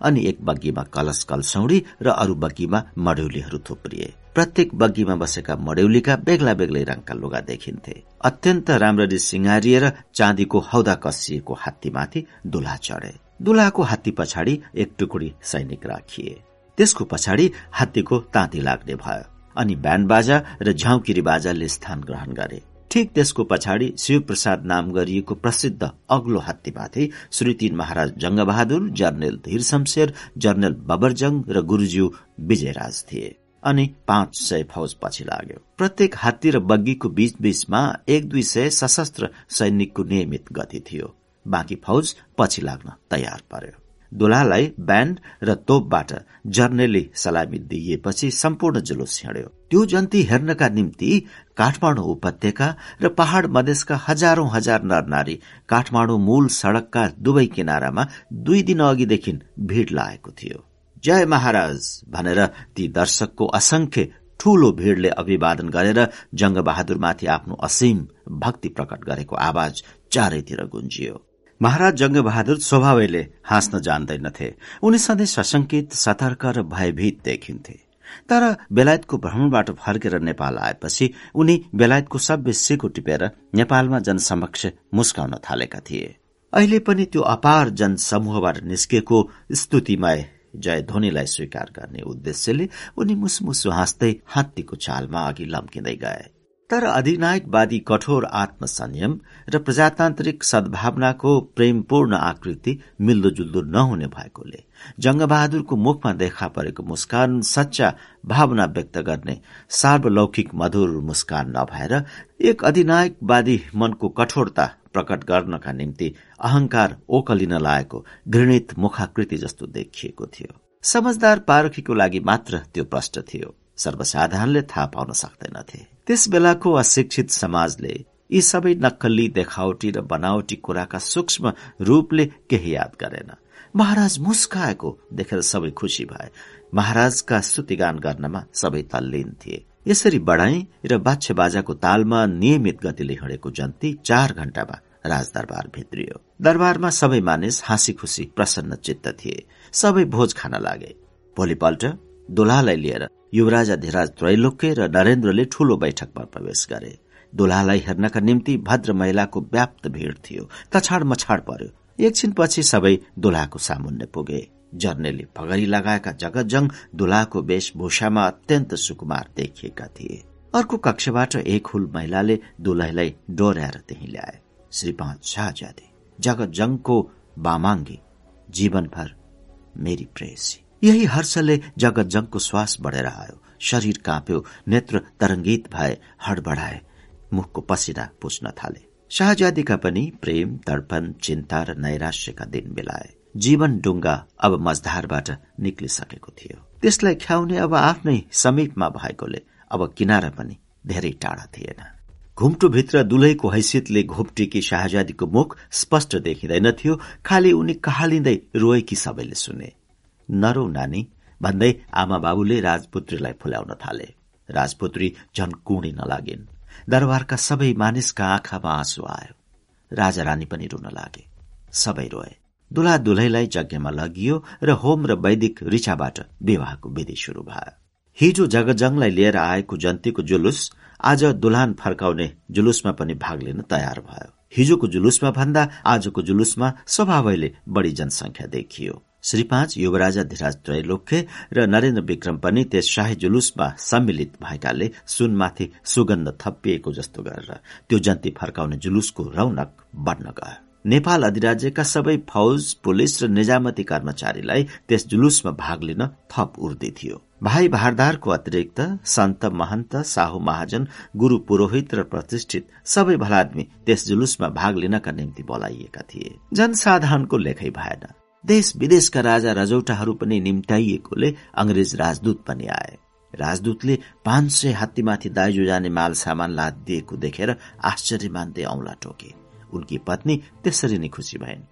अनि एक बग्गीमा कलश कलसौडी र अरू बग्गीमा मड्यौलीहरू थुप्रिए। प्रत्येक बग्गीमा बसेका मड्यौलीका बेग्ला बेग्लै रङका लुगा देखिन्थे। अत्यन्त राम्ररी सिंगारिएर चाँदीको हौदा कसिएको हात्तीमाथि दुला चढे। दुलाको हात्ती पछाडि एक टुकडी सैनिक राखिए। त्यसको पछाडि हात्तीको ताँती लाग्ने भयो अनि ब्यान्ड बाजा र झाउकिरी बाजाले स्थान ग्रहण गरे। ठिक त्यसको पछाडि शिवप्रसाद नाम गरिएको प्रसिद्ध अग्लो हात्तीमाथि श्री तीन महाराज जंगबहादुर जर्नेल धीर शमशेर जर्नेल बबरजङ र गुरूज्यू विजयराज थिए अनि पाँच सय फौज पछि लाग्यो। प्रत्येक हात्ती र बग्गीको बीच बीचमा एक दुई सय सशस्त्र सैनिकको नियमित गति थियो। बाँकी फौज पछि लाग्न तयार पर्यो। दुलालाई ब्यान्ड र तोपबाट जर्नेली सलामी दिइएपछि सम्पूर्ण जुलुस हिँड्यो। त्यो जन्ती हेर्नका निम्ति काठमाडौँ उपत्यका र पहाड़ मधेसका हजारौं हजार नरनारी काठमाडौँ मूल सड़कका दुवै किनारामा दुई दिन अघिदेखि भीड़ लागेको थियो। जय महाराज! भनेर ती दर्शकको असंख्य ठूलो भीड़ले अभिवादन गरेर जंगबहादुरमाथि आफ्नो असीम भक्ति प्रकट गरेको आवाज चारैतिर गुन्जियो। महाराज जंगबहादुर स्वभावैले हाँस्न जान्दैनथे। उनी सधैँ सशंकित सतर्क र भयभीत देखिन्थे। तर बेलायतको भ्रमणबाट फर्केर नेपाल आएपछि उनी बेलायतको सभ्य सिको टिपेर नेपालमा जनसमक्ष मुस्काउन थालेका थिए। अहिले पनि त्यो अपार जनसमूहबाट निस्केको स्तुतिमय जय ध्वनिलाई स्वीकार गर्ने उद्देश्यले उनी मुसमुसु हाँस्दै हात्तीको चालमा अघि लम्किँदै गए। तर अधिनायकवादी कठोर आत्मसंयम र प्रजातान्त्रिक सद्भावनाको प्रेमपूर्ण आकृति मिल्दोजुल्दो नहुने भएकोले जंगबहादुरको मुखमा देखा परेको मुस्कान सच्चा भावना व्यक्त गर्ने सार्वलौकिक मधुर मुस्कान नभएर एक अधिनायकवादी मनको कठोरता प्रकट गर्नका निम्ति अहंकार ओकलिन लागेको घृणित मुखाकृति जस्तो देखिएको थियो। समझदार पारखीको लागि मात्र त्यो प्रष्ट थियो। सर्वसाधारणले थाहा पाउन सक्दैनथे। त्यस बेलाको अशिक्षित समाजले यी सबै नक्कली देखावटी र बनावटी कुराका सूक्ष्म रूपले केही याद गरेन। महाराज मुस्काएको देखेर सबै खुशी भए। महाराजका स्तुतिगान गर्नमा सबै तल्लीन थिए। यसरी बढाई र बाछे बाजाको तालमा नियमित गतिले हिँडेको जन्ती चार घण्टामा राजदरबार भित्रियो। दरबारमा सबै मानिस हाँसी खुसी प्रसन्न चित्त थिए। सबै भोज खान लागे। भोलिपल्ट दोलालाई लिएर युवराज अधिराज त्रैलोक्य र नरेन्द्रले ठूलो बैठकमा प्रवेश गरे। दुलालाई हेर्नका निम्ति भद्र महिलाको व्याप्त भीड़ थियो। तछाड मछाड पर्यो। एकछिनपछि सबै दुलाको सामुन्ने पुगे। जर्नेले पगरी लगाएका जगतजङ दुलाको वेशभूषामा अत्यन्त सुकुमार देखिएका थिए। अर्को कक्षबाट एक हुल महिलाले दुलहीलाई डोर्याएर त्यही ल्याए। श्रीपाँच शाहजादी जगतजङको बामाङ्गी। जीवनभर मेरी प्रेसी। यही हर्षले जगतजङको श्वास बढेर आयो। शरीर काँप्यो नेत्र तरंगित भए हडबडाए मुखको पसिना पुछ्न थाले। शाहजादीका पनि प्रेम तर्पण चिन्ता र नैराश्यका दिन मिलाए। जीवन डुङ्गा अब मजधारबाट निक्लिसकेको थियो। त्यसलाई ख्याउने अब आफ्नै समीपमा भएकोले अब किनारा पनि धेरै टाढा थिएन। घुम्टोभित्र दुलैको हैसियतले घोप्टेकी शाहजादीको मुख स्पष्ट देखिँदैनथ्यो खालि उनी कहालिँदै रोएकी सबैले सुने। नरौ नानी भन्दै आमा बाबुले राजपुत्रीलाई फुल्याउन थाले। राजपुत्री झन कुणिन लागिन् दरबारका सबै मानिसका आँखामा आँसु आयो। राजा रानी पनि रुन लागे। सबै रोए। दुला दुलैलाई यज्ञमा लगियो र होम र वैदिक ऋचाबाट विवाहको विधि शुरू भयो। हिजो जगजङलाई लिएर आएको जन्तीको जुलुस आज दुल्हान फर्काउने जुलुसमा पनि भाग लिन तयार भयो। हिजोको जुलुसमा भन्दा आजको जुलुसमा स्वभावैले बढ़ी जनसंख्या देखियो। श्री पाँच युवराजा धिराज त्रैलोक्य र नरेन्द्र विक्रम पनि त्यस शाही जुलुसमा सम्मिलित भएकाले सुनमाथि सुगन्ध थपिएको जस्तो गरेर त्यो जन्ती फर्काउने जुलुसको रौनक बढ्न गयो। नेपाल अधिराज्यका सबै फौज पुलिस र निजामती कर्मचारीलाई त्यस जुलुसमा भाग लिन थप उर्दी थियो। भाइ भारदारको अतिरिक्त सन्त महन्त साहु महाजन गुरू पुरोहित र प्रतिष्ठित सबै भलादमी त्यस जुलुसमा भाग लिनका निम्ति बोलाइएका थिए। जनसाधारणको लेखै भएन। देश विदेशका राजा रजौटाहरू पनि निम्ताइएकोले अंग्रेज राजदूत पनि आए। राजदूतले पाँच सय हात्तीमाथि दाइजो जाने माल सामान लाद दिएको देखेर आश्चर्य मान्दै औंला टोके। उनकी पत्नी त्यसरी नै खुसी भइन्।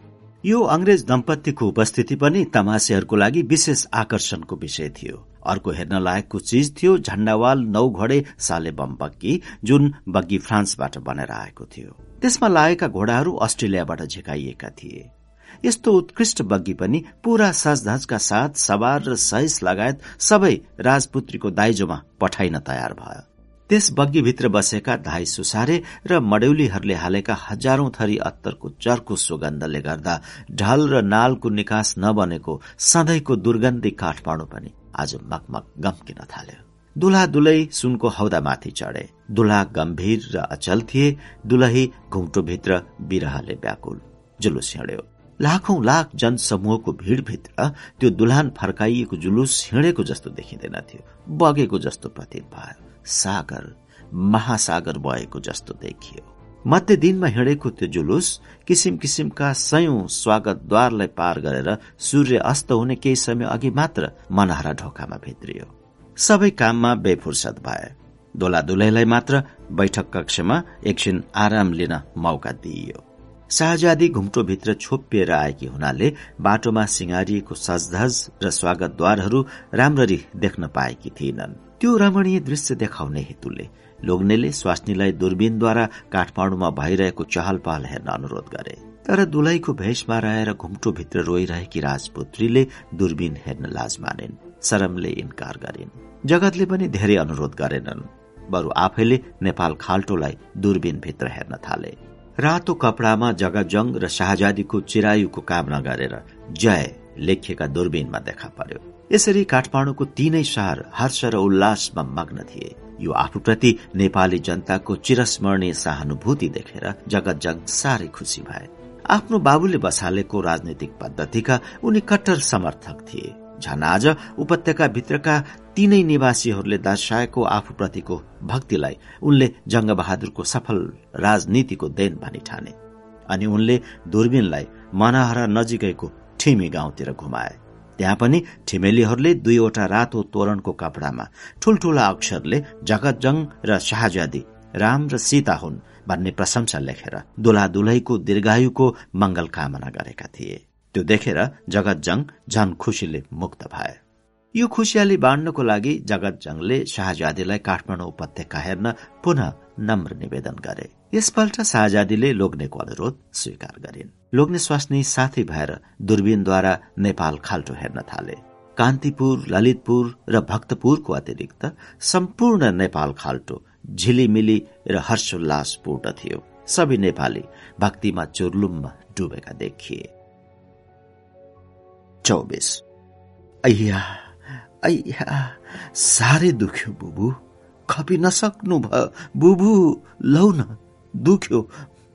यो अंग्रेज दम्पतिको उपस्थिति पनि तमासेहरूको लागि विशेष आकर्षणको विषय थियो। अर्को हेर्न लायकको चिज थियो झण्डावाल नौ घोडे साले बम बग्गी जुन बग्गी फ्रान्सबाट बनेर आएको थियो। त्यसमा लागेका घोडाहरू अस्ट्रेलियाबाट झिकाइएका थिए। यस्तो उत्कृष्ट बग्गी पनि पूरा सजधजका साथ सवार र सहिस लगायत सबै राजपुत्रीको दाइजोमा पठाइन तयार भयो। त्यस बग्गीभित्र बसेका धाई सुसारे र मडौलीहरूले हालेका हजारौं थरी अत्तरको चर्को सुगन्धले गर्दा ढल र नालको निकास नबनेको सधैँको दुर्गन्धी काठमाडौँ पनि आज मकमक गम्किन थाल्यो। दुल्हा दुलै सुनको हौदामाथि चढे। दुल्हा गम्भीर र अचल थिए। दुलही घुम्टोभित्र बिरहले व्याकुल। जुलुस हिँड्यो। लाखौं लाख जनसमूहको भीड़भित्र त्यो दुल्हान फर्काइएको जुलुस हिँडेको जस्तो देखिँदैन थियो बगेको जस्तो प्रतीत भयो सागर महासागर बहेको जस्तो देखियो। मध्य दिनमा हिँडेको त्यो जुलुस किसिम किसिमका सयौं स्वागतद्वारलाई पार गरेर सूर्य अस्त हुने केही समय अघि मात्र मनहरा ढोकामा भित्रियो। सबै काममा बेफुर्सद भए। दोला दुलैलाई मात्र बैठक कक्षमा एकछिन आराम लिन मौका दिइयो। शाहजादी घुम्टोभित्र छोपिएर आएकी हुनाले बाटोमा सिंगारिएको सजधज र स्वागतद्वारहरू राम्ररी देख्न पाएकी थिएनन्। त्यो रमणीय दृश्य देखाउने हेतुले लोग्नेले स्वास्नीलाई दूरबीनद्वारा काठमाडौँमा भइरहेको चहल पहल हेर्न अनुरोध गरे। तर दुलैको भेषमा रहेर घुम्टोभित्र रोइरहेकी राजपुत्रीले दूरबीन हेर्न लाज मानिन् शरमले इन्कार गरिन्। जगतले पनि धेरै अनुरोध गरेनन् बरु आफैले नेपाल खाल्टोलाई दूरबीनभित्र हेर्न थाले। रातो कपडामा जगजङ र शाहजादीको चिरायुको कामना गरेर जय लेखिएका दूरबीनमा देखा पर्यो। यसरी काठमाडौँको तीनै शहर हर्ष र उल्लासमा मग्न थिए। यो आफूप्रति नेपाली जनताको चिरस्मरणीय सहानुभूति देखेर जगतजङ साह्रै खुसी भए। आफ्नो बाबुले बसालेको राजनैतिक पद्धतिका उनी कट्टर समर्थक थिए। झन आज उपत्यका भित्रका तीनै निवासीहरूले दर्शाएको आफूप्रतिको भक्तिलाई उनले जंगबहादुरको सफल राजनीतिको देन भनी ठाने अनि उनले दूरबीनलाई मनहरा नजिकैको ठिमी गाउँतिर घुमाए। त्यहाँ पनि ठिमेलीहरूले दुईवटा रातो तोरणको कपडामा ठूल्ठूला अक्षरले जगतजङ र शाहजादी राम र सीता हुन् भन्ने प्रशंसा लेखेर दुला दुलैको दीर्घायुको मंगल कामना गरेका थिए। त्यो देखेर जगतजङ झन खुसीले मुक्त भए। यो खुसियाली बाँड्नको लागि जगतजङले शाहजादीलाई काठमाडौँ उपत्यका हेर्न पुनः नम्र निवेदन गरे। यसपल्ट शाहजादीले लोग्नेको अनुरोध स्वीकार गरिन्। लोग्ने स्वास्नी साथी भएर दूरबीनद्वारा नेपाल खाल्टो हेर्न थाले। कान्तिपुर ललितपुर र भक्तपुरको अतिरिक्त सम्पूर्ण नेपाल खाल्टो झिलिमिली र हर्षोल्लासपूर्ण थियो। सबै नेपाली भक्तिमा चुर्लुममा डुबेका देखिए। चौबिस। अहिया अहिया साह्रै दुख्यो बुबु। खपि नसक्नु भयो बुबु लौ न दुख्यो।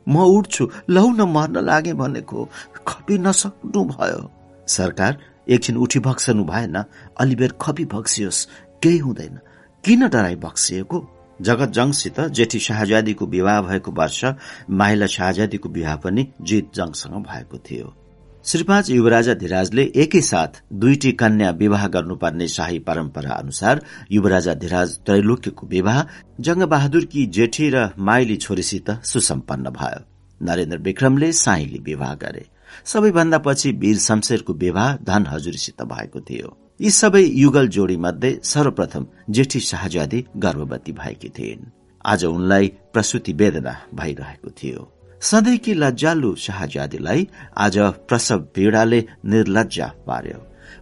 म उठ्छु लौ न मर्न लागे भनेको खपि नसक्नु भयो। सरकार एकछिन उठी भक्सनु भएन। अलिबेर खपी भक्सियोस्। केही हुँदैन। किन डराई भक्सिएको? जगत जङसित जेठी शाहजादीको विवाह भएको वर्ष माइला शाहजादीको विवाह पनि जित जङसँग भएको थियो। श्रीपाँच युवराजा धिराजले एकैसाथ दुईटी कन्या विवाह गर्नुपर्ने शाही परम्परा अनुसार युवराजा धिराज त्रैलोक्यको विवाह जंगबहादुरकी जेठी र माइली छोरीसित सुसम्पन्न भयो। नरेन्द्र विक्रमले साईले विवाह गरे। सबैभन्दा पछि वीर शमशेरको विवाह धन हजुरीसित भएको थियो। यी सबै युगल जोडी मध्ये सर्वप्रथम जेठी शाहजादी गर्भवती भएकी थिइन्। आज उनलाई प्रसुति वेदना भइरहेको थियो। सधैँकी लज्जालु शाहजादीलाई आज प्रसव पीड़ाले निर्लज्जा पार्यो।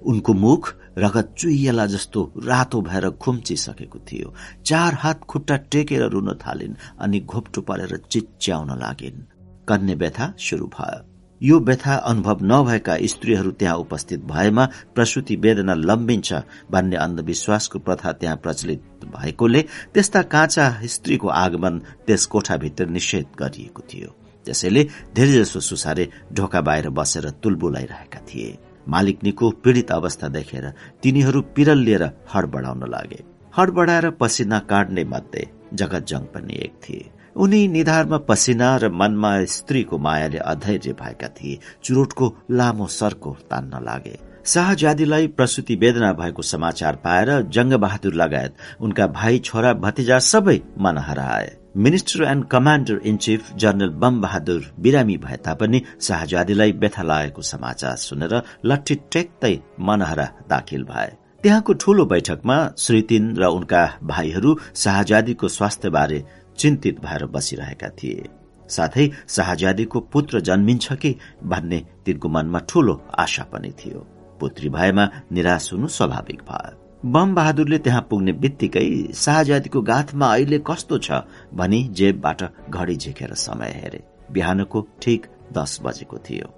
उनको मुख रगत चुइला जस्तो रातो भएर खुम्चिसकेको थियो। चार हात खुट्टा टेकेर रुन थालिन् अनि घोप्टो परेर चिच्याउन लागिन्। कन्ने व्यथा शुरू भयो। यो व्यथा अनुभव नभएका स्त्रीहरू त्यहाँ उपस्थित भएमा प्रसुति वेदना लम्बिन्छ भन्ने अन्धविश्वासको प्रथा त्यहाँ प्रचलित भएकोले त्यस्ता काँचा स्त्रीको आगमन त्यस कोठाभित्र निषेध गरिएको थियो। त्यसैले धेरैजसो सुसारे ढोका बाहिर बसेर तुलबुलाइरहेका थिए। मालिकनीको पीड़ित अवस्था देखेर तिनीहरू पिरल लिएर हड बढाउन लागे। हड बढाएर पसिना काट्ने मध्ये जगत जङ पनि एक थिए। उनी निधारमा पसिना र मनमा स्त्रीको मायाले अधैर्य भएका थिए। चुरोटको लामो सर्को तान्न लागे। शाहजादीलाई प्रसुति वेदना भएको समाचार पाएर जंग बहादुर लगायत उनका भाइ छोरा भतिजा सबै मन हराए minister and commander in chief general Bam Bahadur बिरामी भए तापनि शाहजादीलाई व्यथा लागेको समाचार सुनेर लट्ठी टेक्दै मनहरा दाखिल भए त्यहाँको ठूलो बैठकमा श्री तीन र उनका भाइहरू शाहजादीको स्वास्थ्य बारे चिन्तित भएर बसिरहेका थिए साथै शाहजादीको पुत्र जन्मिन्छ कि भन्ने तिनको मनमा ठूलो आशा पनि थियो पुत्री भएमा निराश हुनु स्वाभाविक भयो बम बहादुरले त्यहाँ पुग्ने बित्तिकै शाहजादीको गाथमा अहिले कस्तो छ भनी जेबबाट घडी झिकेर समय हेरे। बिहानको ठिक दस बजेको थियो।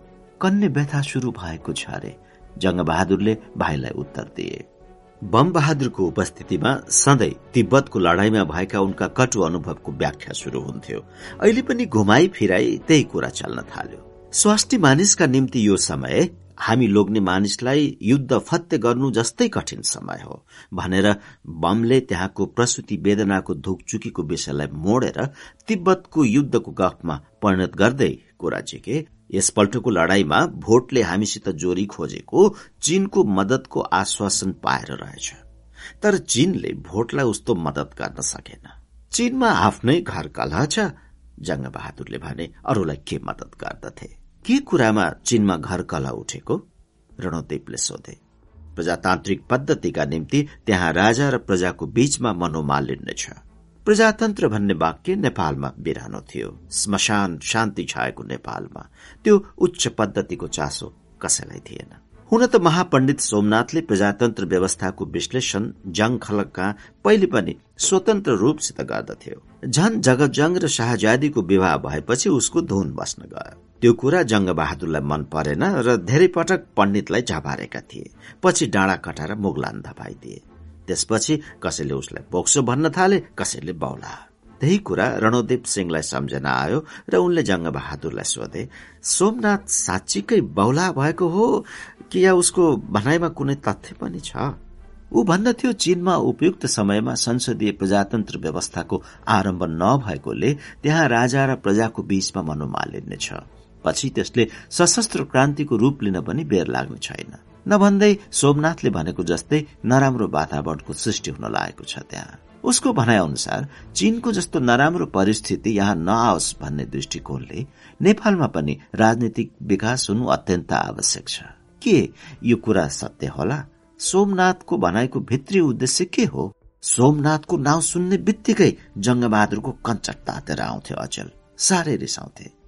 कन्ने व्यथा शुरू भएको छ अरे जङ्गबहादुरले भाइलाई उत्तर दिए। बम बहादुरको उपस्थितिमा सधैँ तिब्बतको लडाईँमा भएका उनका कटु अनुभवको व्याख्या शुरू हुन्थ्यो। अहिले पनि घुमाई फिराई त्यही कुरा चल्न थाल्यो। स्वास्थ्य मानिसका निम्ति यो समय हामी लोग्ने मानिसलाई युद्ध फत्ते गर्नु जस्तै कठिन समय हो भनेर बमले त्यहाँको प्रसुति वेदनाको धुकचुकीको विषयलाई मोडेर तिब्बतको युद्धको गफमा परिणत गर्दै कुरा झिके। यसपल्टको लड़ाईमा भोटले हामीसित जोरी खोजेको चीनको मदतको आश्वासन पाएर रहेछ। तर चीनले भोटलाई उस्तो मदत गर्न सकेन। चीनमा आफ्नै घर कलह छ जंग बहादुरले भने अरूलाई के मदत गर्दथे? के कुरामा चीनमा घर कलह उठेको? रणदेवले सोधे। प्रजातान्त्रिक पद्धतिका निम्ति त्यहाँ राजा र प्रजाको बीचमा मनोमालिन्य छ। प्रजातन्त्र भन्ने वाक्य नेपालमा बिरानो थियो। श्मशान शान्ति छाएको नेपालमा। त्यो उच्च पद्धतिको चासो कसैलाई थिएन। हुन त महापण्डित सोमनाथले प्रजातन्त्र व्यवस्थाको विश्लेषण जङ खलकका पहिले पनि स्वतन्त्र रूपसित गर्दथ्यो। झन जगजङ र शाहजादीको विवाह भएपछि उसको धुन बस्न गयो। त्यो कुरा जङ्ग बहादुरलाई मन परेन र धेरै पटक पण्डितलाई झपारेका थिए। पछि डाँडा कटाएर मुगलान धपाइदिए त्यसपछि कसैले उसलाई बोक्सो भन्न थाले कसैले बौला। त्यही कुरा रणोदेव सिंहलाई सम्झना आयो र उनले जङ्ग बहादुरलाई सोधे सोमनाथ साँच्चीकै बौला भएको हो? कि या उसको भनाइमा कुनै तथ्य पनि छ? ऊ भन्दथ्यो चीनमा उपयुक्त समयमा संसदीय प्रजातन्त्र व्यवस्थाको आरम्भ नभएकोले त्यहाँ राजा र प्रजाको बीचमा मनोमालिन्य छ। पछि त्यसले सशस्त्र क्रान्तिको रूप लिन पनि बेर लाग्ने छैन। नभन्दै सोमनाथले भनेको जस्तै नराम्रो वातावरणको सृष्टि हुन लागेको छ त्यहाँ। उसको भनाइ अनुसार चीनको जस्तो नराम्रो परिस्थिति यहाँ नआओस् भन्ने दृष्टिकोणले नेपालमा पनि राजनीतिक विकास हुनु अत्यन्त आवश्यक छ। के यो कुरा सत्य होला? सोमनाथको भनाइको भित्री उद्देश्य के हो? सोमनाथको नाउँ सुन्ने बित्तिकै जङ्गबहादुरको कञ्चट तातेर आउँथ्यो अचल साह्रै रिसाउँथे।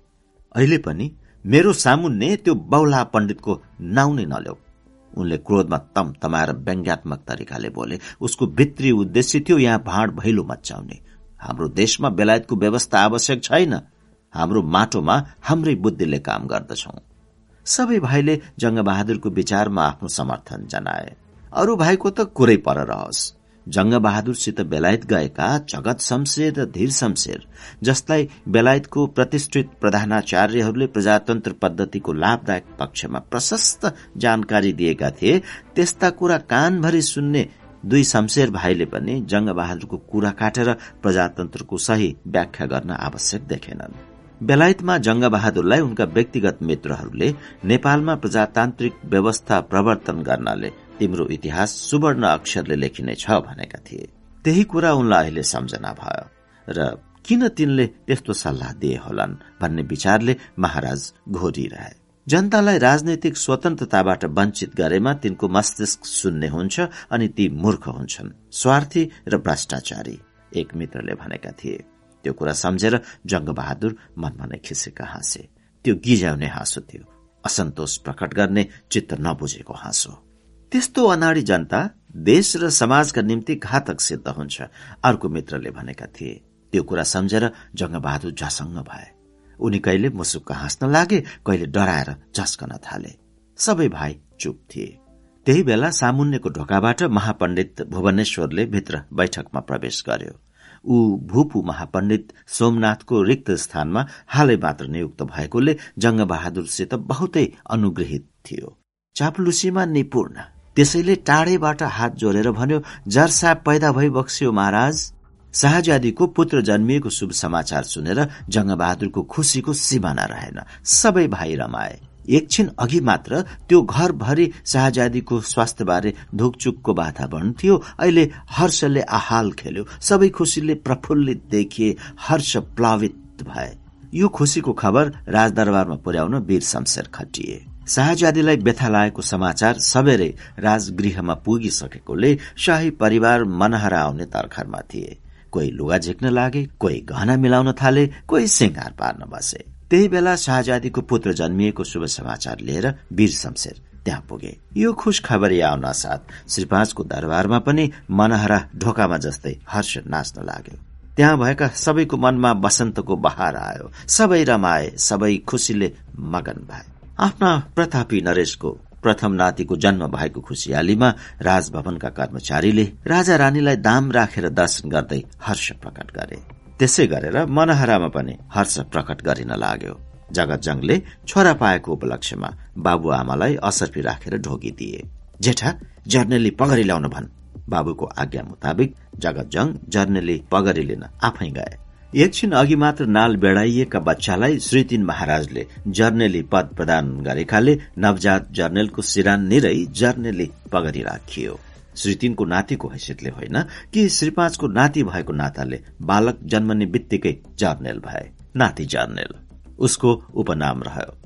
अहिले पनि मेरो सामुन्ने त्यो बौला पण्डितको नाउँ नै नल्याउ उनले क्रोधमा तम तमाएर व्यङ्ग्यात्मक तरिकाले बोले उसको भित्री उद्देश्य थियो यहाँ भाँड भैलो मचाउने हाम्रो देशमा बेलायतको व्यवस्था आवश्यक छैन। हाम्रो माटोमा हाम्रै बुद्धिले काम गर्दछौ। सबै भाइले जङ्गबहादुरको विचारमा आफ्नो समर्थन जनाए। अरू भाइको त कुरै पर रहोस्। जङ्गबहादुरसित बेलायत गएका जगत शमशेर र धीर शमशेर जसलाई बेलायतको प्रतिष्ठित प्रधानाचार्यहरूले प्रजातन्त्र पद्धतिको लाभदायक पक्षमा प्रशस्त जानकारी दिएका थिए त्यस्ता कुरा कानभरि सुन्ने दुई शमशेर भाइले पनि जङ्गबहादुरको कुरा काटेर प्रजातन्त्रको सही व्याख्या गर्न आवश्यक देखेनन्। बेलायतमा जङ्गबहादुरलाई उनका व्यक्तिगत मित्रहरूले नेपालमा प्रजातान्त्रिक व्यवस्था प्रवर्तन गर्नले तिम्रो इतिहास सुवर्ण अक्षरले लेखिनेछ भनेका थिए। त्यही कुरा उनलाई अहिले सम्झना भयो। र किन तिनले त्यस्तो सल्लाह दिए होलान् भन्ने विचारले महाराज घोरिरहे। जनतालाई राजनैतिक स्वतन्त्रताबाट वञ्चित गरेमा तिनको मस्तिष्क शून्य हुन्छ अनि ती मूर्ख हुन्छन् स्वार्थी र भ्रष्टाचारी एक मित्रले भनेका थिए। त्यो कुरा सम्झेर जङ्गबहादुर मनमा नै खिसेका हाँसे। त्यो गिजाउने हाँसो थियो। असन्तोष प्रकट गर्ने चित्त नबुझेको हाँसो। त्यस्तो अनाडी जनता देश र समाजका निम्ति घातक सिद्ध हुन्छ अर्को मित्रले भनेका थिए। त्यो कुरा सम्झेर जङ्गबहादुर झसङ्ग भए। उनी कहिले मुसुक्क हाँस्न लागे कहिले डराएर झस्कन थाले। सबै भाइ चुप थिए। त्यही बेला सामुन्यको ढोकाबाट महापण्डित भुवनेश्वरले भित्र बैठकमा प्रवेश गर्यो। ऊ भूपू महापण्डित सोमनाथको रिक्त स्थानमा हालै मात्र नियुक्त भएकोले जङ्गबहादुरसित बहुतै अनुग्रहित थियो। चाप्लुसीमा निपुण। त्यसैले टाढेबाट हात जोडेर भन्यो जर्सा पैदा भई बक्स्यो महाराज शाहजादीको पुत्र जन्मिएको शुभ समाचार सुनेर जङ्गबहादुरको खुसीको सिमाना रहेन। सबै भाइ रमाए। एकछिन अघि मात्र त्यो घरभरि शाहजादीको स्वास्थ्यबारे धुकचुकको वातावरण थियो। अहिले हर्षले आहाल खेल्यो। सबै खुसीले प्रफुल्लित देखिए हर्ष प्लावित भए। यो खुसीको खबर राजदरबारमा पुर्याउन वीर शमशेर खटिए। शाहजादीलाई व्यथा लागेको समाचार सबेरै राजगृहमा पुगिसकेकोले शाही परिवार मनहरा आउने तर्खरमा थिए। कोही लुगा झिक्न लागे कोही गहना मिलाउन थाले कोही सिंगार पार्न बसे। त्यही बेला शाहजादीको पुत्र जन्मिएको शुभ समाचार लिएर वीर शमशेर त्यहाँ पुगे। यो खुश खबरी आउन साथ श्री पाँचको दरबारमा पनि मनहरा ढोकामा जस्तै हर्ष नाच्न लाग्यो। त्यहाँ भएका सबैको मनमा बसन्तको बहार आयो। सबै रमाए सबै खुसीले मगन भए। आफ्ना प्रतापी नरेशको प्रथम नातिको जन्म भएको खुसियालीमा राजभवनका कर्मचारीले राजा रानीलाई दाम राखेर दर्शन गर्दै हर्ष प्रकट गरे। त्यसै गरेर मनहरामा पनि हर्ष प्रकट गरिन लाग्यो। जगत जंगले छोरा पाएको उपलक्ष्यमा बाबुआमालाई असर्फी राखेर ढोगिदिए जेठा जर्नेली पगरी ल्याउन भन्। बाबुको आज्ञा मुताबिक जगत जंग जर्नेली पगरी लिन आफै गए। एकछिन अघि मात्र नाल बेडाइएका बच्चालाई श्री तीन महाराजले जर्नेली पद प्रदान गरेकाले नवजात जर्नेलको सिरान निरै जर्नेली पगरी राखियो। श्री तीनको नातिको हैसियतले होइन कि श्री पाँचको नाति भएको नाताले बालक जन्मने बित्तिकै जर्नेल भए नाति जर्नेल। उसको उपनाम रह्यो।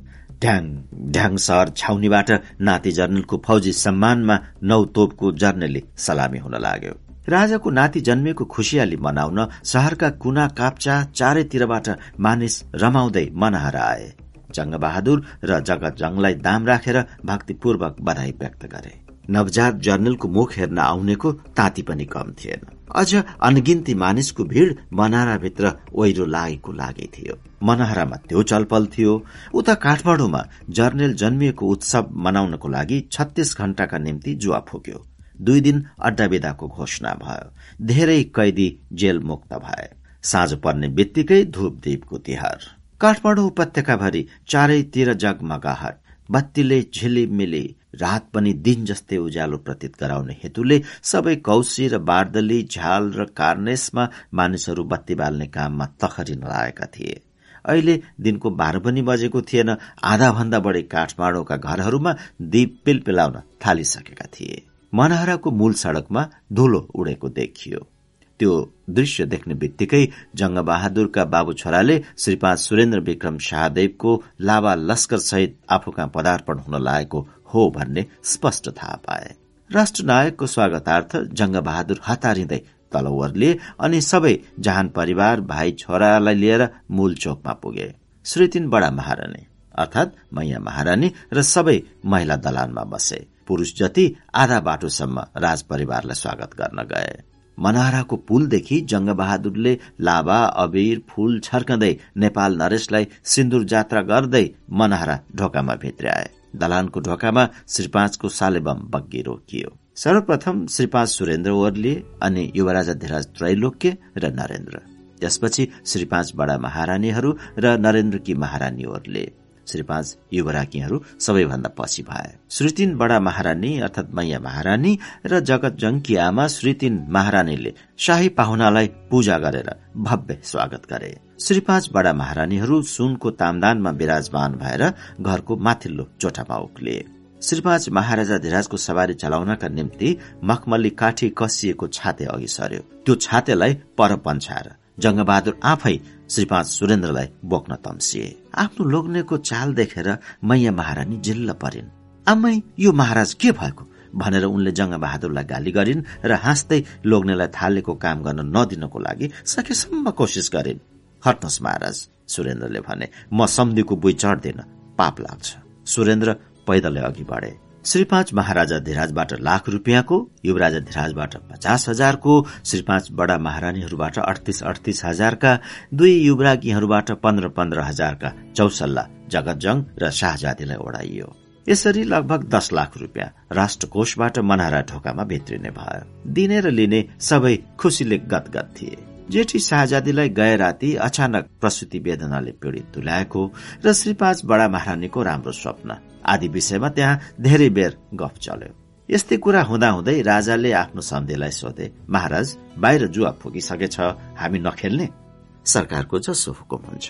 ढ्याङ ढ्याङ सहर छाउनीबाट नाति जर्नेलको फौजी सम्मानमा नौ तोपको जर्नेली सलामी हुन लाग्यो। राजाको नाति जन्मेको खुसियाली मनाउन शहरका कुना काप्चा चारैतिरबाट मानिस रमाउँदै मनहरा आए। जङ्गबहादुर र जगत जङलाई दाम राखेर भक्तिपूर्वक बधाई व्यक्त गरे। नवजात जर्नलको मुख हेर्न आउनेको ताती पनि कम थिएन। अझ अनगिन्ती मानिसको भीड़ मनहराभित्र ओहिरो लागेको लागे थियो। मनहरामा त्यो चलपल थियो। उता काठमाडौँमा जर्नेल जन्मिएको उत्सव मनाउनको लागि छत्तीस घण्टाका निम्ति जुवा फुक्यो। दुई दिन अड्डा विदाको घोषणा भयो। धेरै कैदी जेल मुक्त भए। साँझ पर्ने बित्तिकै धूपदीपको तिहार। काठमाडौँ उपत्यकाभरि चारैतिर जगमगाहट। बत्तीले झिलिमिली रात पनि दिन जस्तै उज्यालो प्रतीत गराउने हेतुले सबै कौशी र बार्दली झ्याल र कार्नेसमा मानिसहरू बत्ती बाल्ने काममा तखरिन लागेका थिए। अहिले दिनको बाह्र पनि बजेको थिएन आधा भन्दा बढी काठमाडौँका घरहरूमा दीप पिलपिलाउन थालिसकेका थिए। मनहराको मूल सड़कमा धुलो उडेको देखियो। त्यो दृश्य देख्ने बित्तिकै जंगबहादुरका बाबु छोराले श्री पाँच सुरेन्द्र विक्रम शाहदेवको लावा लस्कर सहित आफू कहाँ पदार्पण हुन लागेको हो भन्ने स्पष्ट थाहा पाए। राष्ट्रनायकको स्वागतार्थ जङ्गबहादुर हतारिँदै तल ओर्लिए अनि सबै जहान परिवार भाइ छोरालाई लिएर मूल चोकमा पुगे। श्रीतिन बडा महारानी अर्थात मैया महारानी र सबै महिला दलानमा बसे। पुरूष जति आधा बाटोसम्म राज परिवारलाई स्वागत गर्न गए। मनहराको पुलदेखि जङ्गबहादुरले लाभा अबिर फूल छर्कँदै नेपाल नरेशलाई सिन्दुर जात्रा गर्दै मनहरा ढोकामा भित्र्याए। दलानको ढोकामा श्री पाँचको सालेबम बग्गी रोकियो। सर्वप्रथम श्री पाँच सुरेन्द्र ओर्लिए अनि युवराजा धिराज त्रैलोक्य र नरेन्द्र। त्यसपछि श्री पाँच बडा महारानीहरू र नरेन्द्रकी महारानी ओर्लिए श्री पाँच युवराकीहरू सबैभन्दा पछि भए। श्रीतिन बडा महारानी अर्थात मैया महारानी र जगत जङ्की आमा श्रीतिन महारानीले शाही पाहुनालाई पूजा गरेर भव्य स्वागत गरे। श्री पाँच बडा महारानीहरू सुनको तामदानमा विराजमान भएर घरको माथिल्लो चोठामा उक्लिए श्री पाँच महाराजा धिराजको सवारी चलाउनका निम्ति मखमली काठी कसिएको छाते अघि सर्यो। त्यो छातेलाई पर पन्छाएर जङ्गबहादुर आफै श्री पाँच सुरेन्द्रलाई बोक्न तम्सिए। आफ्नो लोग्नेको चाल देखेर मैया महारानी जिल्ल परिन्। आमै यो महाराज के भएको भनेर उनले जङ्ग बहादुरलाई गाली गरिन् र हाँस्दै लोग्नेलाई थालेको काम गर्न नदिनको लागि सकेसम्म कोसिस गरिन्। हट्नुहोस् महाराज सुरेन्द्रले भने म सम्धिको बुई चढ्दिन पाप लाग्छ सुरेन्द्र पैदलै अघि बढे। श्री पाँच महाराजा धिराजबाट लाख रुपियाँको युवराजा धिराजबाट पचास हजारको श्री पाँच बडा महारानीहरूबाट अडतिस अडतिस हजारका दुई युवरागीहरूबाट पन्ध्र पन्ध्र हजारका चौसल्ला जगतजङ र शाहजादीलाई ओडाइयो। यसरी लगभग दस लाख रुपियाँ राष्ट्रकोषबाट मनहरा ढोकामा भित्रिने भयो। दिने र लिने सबै खुसीले गदगद थिए। जेठी शाहजादीलाई गए राति अचानक प्रसुति वेदनाले पीड़ित तुल्याएको र श्री पाँच बडा महारानीको राम्रो स्वप्न आदि विषयमा त्यहाँ धेरै बेर गफ चल्यो। यस्तै कुरा हुँदाहुँदै राजाले आफ्नो सन्देहलाई सोधे महाराज बाहिर जुवा फुकिसकेछ हामी नखेल्ने? सरकारको जसो हुकुम हुन्छ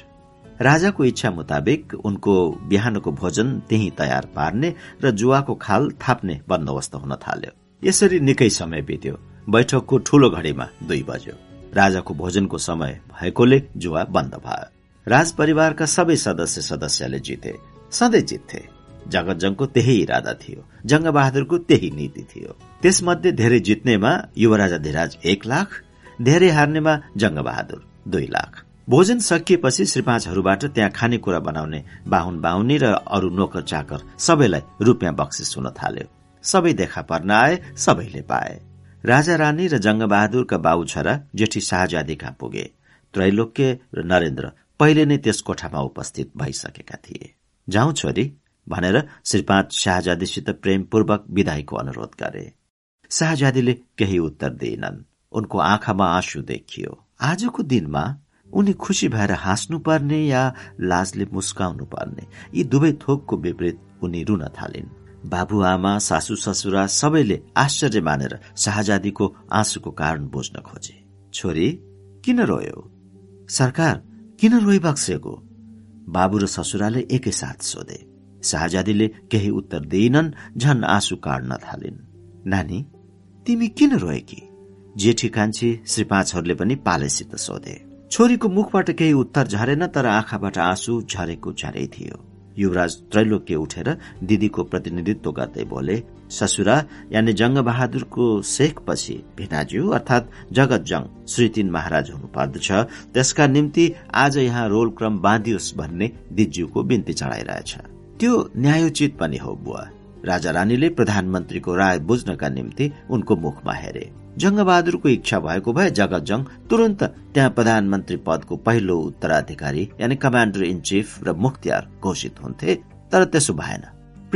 राजाको इच्छा मुताबिक उनको बिहानको भोजन त्यही तयार पार्ने र जुवाको खाल थाप्ने बन्दोबस्त हुन थाल्यो। यसरी निकै समय बित्यो। बैठकको ठूलो घड़ीमा दुई बज्यो। राजाको भोजनको समय भएकोले जुवा बन्द भयो। राज परिवारका सबै सदस्य सदस्यले जिते। सधैँ जित्थे। जगतजङको त्यही इरादा थियो। जङ्गबहादुरको त्यही नीति थियो। त्यसमध्ये धेरै जित्नेमा युवराज अधिराज एक लाख धेरै हार्नेमा जङ्गबहादुर दुई लाख। भोजन सकिएपछि श्री पाँचहरूबाट त्यहाँ खानेकुरा बनाउने बाहुन बाहुनी र अरू नोकर चाकर सबैलाई रुपियाँ बक्सिस हुन थाल्यो। सबै देखा पर्न आए सबैले पाए। राजा रानी र जङ्गबहादुरका बाबु छोरा जेठी शाहजादी कहाँ पुगे? त्रैलोक्य र नरेन्द्र पहिले नै त्यस कोठामा उपस्थित भइसकेका थिए। जाउँ छोरी भनेर श्री पाँच शाहजादीसित प्रेमपूर्वक विदाईको अनुरोध गरे। शाहजादीले केही उत्तर दिएनन्। उनको आँखामा आँसु देखियो। आजको दिनमा उनी खुशी भएर हाँस्नु पर्ने या लाजले मुस्काउनु पर्ने यी दुवै थोकको विपरीत उनी रुन थालिन्। बाबुआमा सासू ससुरा सबैले आश्चर्य मानेर शाहजादीको आँसुको कारण बुझ्न खोजे। छोरी किन रोयो? सरकार किन रोइ बक्सेको बाबु र ससुराले एकैसाथ सोधे। शाहजादीले केही उत्तर दिइनन् झन् आँसु काट्न थालिन्। नानी तिमी किन रोएकी जेठी कान्छी श्री पाँचहरूले पनि पालेसित सोधे। छोरीको मुखबाट केही उत्तर झरेन तर आँखाबाट आँसु झरेको झरै थियो। युवराज त्रैलोक्य उठेर दिदीको प्रतिनिधित्व गर्दै बोले ससुरा यानि जङ्ग बहादुरको शेखपछि भिनाज्यू अर्थात जगत जङ श्री तीन महाराज हुनु पर्दछ त्यसका निम्ति आज यहाँ रोल क्रम बाँधियोस् भन्ने दिज्यूको बिन्ती चढाइरहेछ। त्यो न्यायोचित पनि हो बुवा। राजा रानीले प्रधानमन्त्रीको राय बुझ्नका निम्ति उनको मुखमा हेरे। जङ्गबहादुरको इच्छा भएको भए जगतजङ तुरन्त त्यहाँ प्रधानमन्त्री पदको पहिलो उत्तराधिकारी यानि कमान्डर इन चिफ र मुख्तियार घोषित हुन्थे तर त्यसो भएन।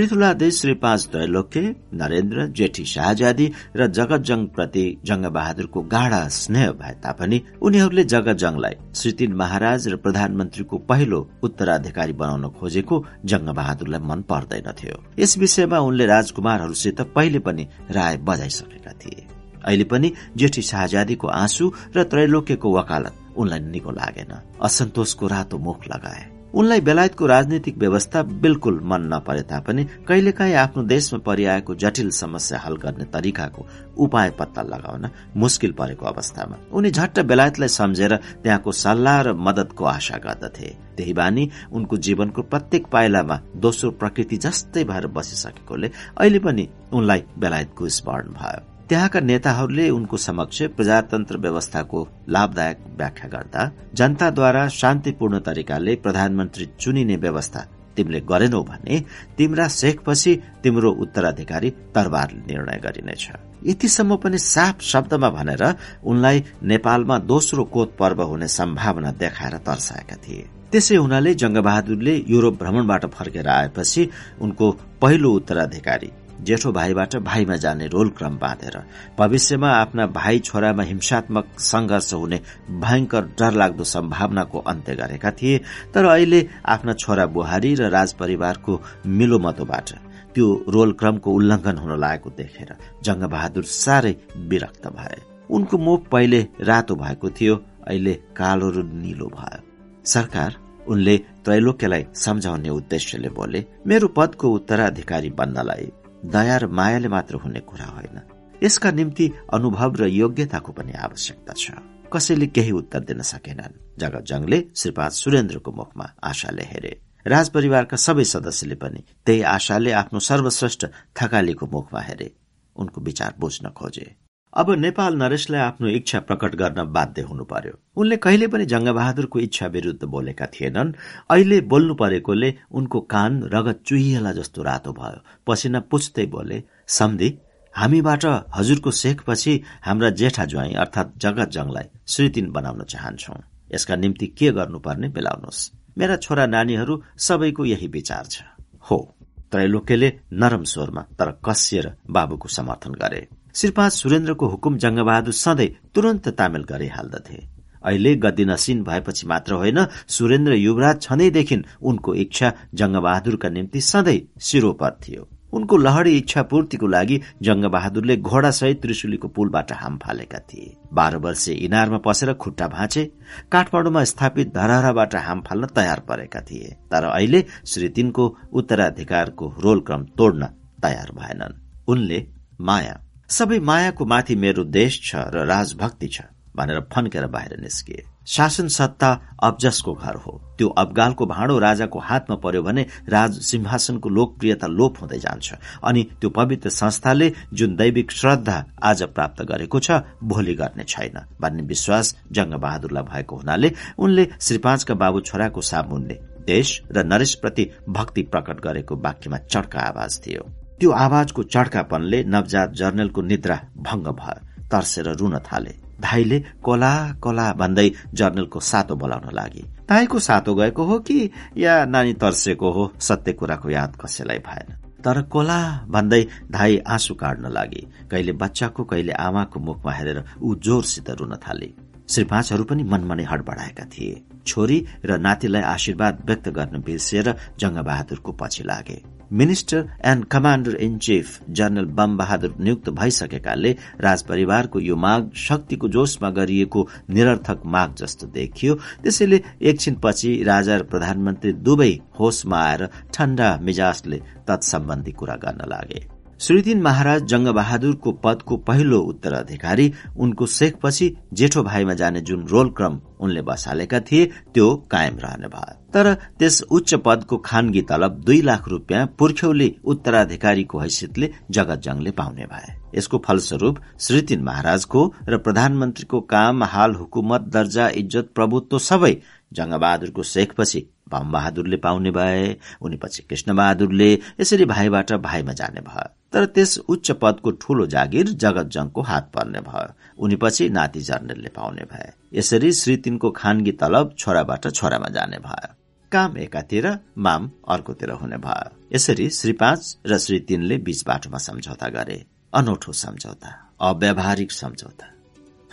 पृथुलादेश श्री पाँच त्रैलोक्य नरेन्द्र जेठी शाहजादी र जगतजङ प्रति जङ्गबहादुरको गाढ़ा स्नेह भए तापनि उनीहरूले जगतजङलाई श्री तीन महाराज र प्रधानमन्त्रीको पहिलो उत्तराधिकारी बनाउन खोजेको जङ्गबहादुरलाई मन पर्दैनथ्यो यस विषयमा उनले राजकुमारहरूसित पहिले पनि राय बजाइसकेका थिए। अहिले पनि जेठी शाहजादीको आँसु र त्रैलोक्यको वकालत उनलाई निको लागेन। असन्तोषको रातो मुख लगाए। उनलाई बेलायतको राजनीतिक व्यवस्था बिल्कुल मन नपरे तापनि कहिलेकाहीँ आफ्नो देशमा परिआएको जटिल समस्या हल गर्ने तरिकाको उपाय पत्ता लगाउन मुस्किल परेको अवस्थामा। उनी झट्ट बेलायतलाई सम्झेर त्यहाँको सल्लाह र मदतको आशा गर्दथे। त्यही बानी उनको जीवनको प्रत्येक पाइलामा दोस्रो प्रकृति जस्तै भएर बसिसकेकोले अहिले पनि उनलाई बेलायतको स्मरण भयो। त्यहाँका नेताहरूले उनको समक्ष प्रजातन्त्र व्यवस्थाको लाभदायक व्याख्या गर्दा जनताद्वारा शान्तिपूर्ण तरिकाले प्रधानमन्त्री चुनिने व्यवस्था तिमीले गरेनौ भने तिम्रा शेखपछि तिम्रो उत्तराधिकारी तरबार निर्णय गरिनेछ। यतिसम्म पनि साफ शब्दमा भनेर उनलाई नेपालमा दोस्रो कोत पर्व हुने सम्भावना देखाएर तर्साएका थिए। त्यसै हुनाले जङ्गबहादुरले युरोप भ्रमणबाट फर्केर आएपछि उनको पहिलो उत्तराधिकारी जेठो भाइबाट भाइमा जाने रोल क्रम बाँधेर भविष्यमा आफ्ना भाइ छोरामा हिंसात्मक संघर्ष हुने भयंकर डरलाग्दो सम्भावनाको अन्त्य गरेका थिए तर अहिले आफ्ना छोरा बुहारी र राज परिवारको मिलोमतोबाट त्यो रोल क्रमको उल्लंघन हुन लागेको देखेर जङ्गबहादुर साह्रै विरक्त भए। उनको मुख पहिले रातो भएको थियो अहिले कालो र निलो भयो। सरकार उनले त्रैलोक्यलाई सम्झाउने उद्देश्यले बोले मेरो पदको उत्तराधिकारी बन्नलाई दया र मायाले मात्र हुने कुरा होइन। यसका निम्ति अनुभव र योग्यताको पनि आवश्यकता छ। कसैले केही उत्तर दिन सकेनन्। जगत जङले श्रीपाद सुरेन्द्रको मुखमा आशाले हेरे। राजपरिवारका सबै सदस्यले पनि त्यही आशाले आफ्नो सर्वश्रेष्ठ थकालीको मुखमा हेरे। उनको विचार बुझ्न खोजे। अब नेपाल नरेशलाई आफ्नो इच्छा प्रकट गर्न बाध्य हुनु पर्यो। उनले कहिले पनि जङ्गबहादुरको इच्छा विरूद्ध बोलेका थिएनन्। अहिले बोल्नु परेकोले उनको कान रगत चुहिएला जस्तो रातो भयो। पसिना पुछ्दै बोले सम्धि हामीबाट हजुरको शेखपछि हाम्रा जेठा ज्वाई अर्थात जगत जङलाई श्रीतिन बनाउन चाहन्छौ। यसका निम्ति के गर्नुपर्ने बेलाउनुहोस्। मेरा छोरा नानीहरू सबैको यही विचार छ। हो। त्रैलोक्यले नरम स्वरमा तर कसिएर बाबुको समर्थन गरे। श्रीपाद सुरेन्द्रको हुकुम जङ्गबहादुर सधैँ तुरन्त तामेल गरिहाल्दथे। अहिले गद्दी नसिन भएपछि मात्र होइन सुरेन्द्र युवराज छँदैदेखि उनको इच्छा जङ्गबहादुरका निम्ति सधैँ शिरोपर थियो। उनको लहरी इच्छा पूर्तिको लागि जङ्गबहादुरले घोडासहित त्रिशुलीको पुलबाट हाम फालेका थिए। बाह्र वर्षे इनारमा पसेर खुट्टा भाँचे काठमाडौँमा स्थापित धरहराबाट हाम फाल्न तयार परेका थिए। तर अहिले श्री तिनको उत्तराधिकारको रोल क्रम तोड्न तयार भएनन्। उनले माया सबै मायाको माथि मेरो देश छ र राजभक्ति छ भनेर फन्केर बाहिर निस्किए शासन सत्ता अब्जसको घर हो। त्यो अबगालको भाँडो राजाको हातमा पर्यो भने राज सिंहासनको लोकप्रियता लोप हुँदै जान्छ। अनि त्यो पवित्र संस्थाले जुन दैविक श्रद्धा आज प्राप्त गरेको छ भोलि गर्ने छैन भन्ने विश्वास जंग बहादुरलाई भएको हुनाले उनले श्री पाँचका बाबु छोराको सामुन्ने देश र नरेशप्रति भक्ति प्रकट गरेको वाक्यमा चड्का आवाज थियो त्यो आवाजको चड्कापनले नवजात जर्नलको निद्रा भंग भयो। तर्सेर रुन थाले। धाईले कोला कोला भन्दै जर्नलको सातो बोलाउन लागे। धाईको सातो गएको हो कि या नानी तर्सेको हो? सत्य कुराको याद कसैलाई भएन। तर कोला भन्दै धाई आँसु काट्न लागे। कहिले बच्चाको कहिले आमाको मुखमा हेरेर ऊ जोरसित रुन थाले। श्री पाँचहरू पनि मनमनै हडबडाएका थिए। छोरी र नातिलाई आशीर्वाद व्यक्त गर्न बिर्सिएर जङ्गबहादुरको पछि लागे। Minister and commander in chief general Bam Bahadur नियुक्त भइसकेकाले राजपरिवारको यो माग शक्तिको जोशमा गरिएको निरर्थक माग जस्तो देखियो। त्यसैले एकछिनपछि राजा र प्रधानमन्त्री दुवै होसमा आएर ठण्डा मिजाजले तत्सम्बन्धी कुरा गर्न लागे। श्रीदिन महाराज जङ्गबहादुरको पदको पहिलो उत्तराधिकारी उनको शेखपछि जेठो भाइमा जाने जुन रोल क्रम उनले बसालेका थिए त्यो कायम रहने भयो। तर त्यस उच्च पदको खानगी तलब दुई लाख रुपियाँ पुर्ख्यौली उत्तराधिकारीको हैसियतले जगत जङले पाउने भए। यसको फलस्वरूप श्रीतिन महाराजको र प्रधानमन्त्रीको काम हाल हुकुमत दर्जा इज्जत प्रभुत्व सबै जङ्गबहादुरको शेखपछि बहादुरले पाउने भए उनी पछि कृष्ण बहादुरले यसरी भाइबाट भाइमा जाने भयो। तर त्यस उच्च पदको ठूलो जागिर जगत जङको हात पर्ने भयो। उनी पछि नाति जर्नेलले पाउने भए। यसरी श्री तिनको खानगी तलब छोराबाट छोरामा जाने भयो। काम एकातिर माम अर्कोतिर हुने भयो। यसरी श्री पाँच र श्री तीनले बीच बाटोमा सम्झौता गरे। अनौठो सम्झौता अव्यावहारिक सम्झौता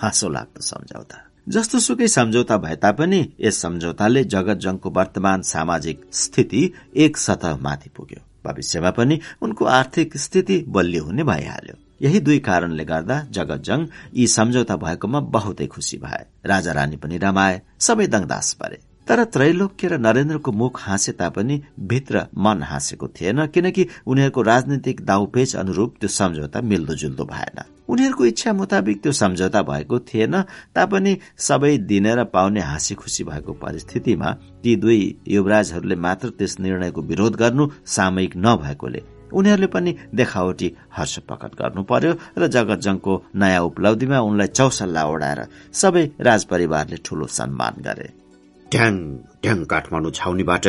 हाँसो लाग्दो सम्झौता। जस्तो सुकै सम्झौता भए तापनि यस सम्झौताले जगत जङको वर्तमान सामाजिक स्थिति एक सतह माथि पुग्यो। भविष्यमा पनि उनको आर्थिक स्थिति बलियो हुने भइहाल्यो। यही दुई कारणले गर्दा जगत जङ यी सम्झौता भएकोमा बहुतै खुसी भए। राजा रानी पनि रमाए सबै दङदास परे। तर त्रैलोक्य र नरेन्द्रको मुख हाँसे तापनि भित्र मन हाँसेको थिएन किनकि उनीहरूको राजनीतिक दाउपेच अनुरूप त्यो सम्झौता मिल्दो जुल्दो भएन। उनीहरूको इच्छा मुताबिक त्यो सम्झौता भएको थिएन तापनि सबै दिने र पाउने हाँसी खुसी भएको परिस्थितिमा ती दुई युवराजहरूले मात्र त्यस निर्णयको विरोध गर्नु सामयिक नभएकोले उनीहरूले पनि देखावटी हर्ष प्रकट गर्नु पर्यो र जगत जङको नयाँ उपलब्धिमा उनलाई चौसल्ला ओढाएर सबै राजपरिवारले ठूलो सम्मान गरे। ढ्याङ ढ्याङ काठमाडौँ छाउनीबाट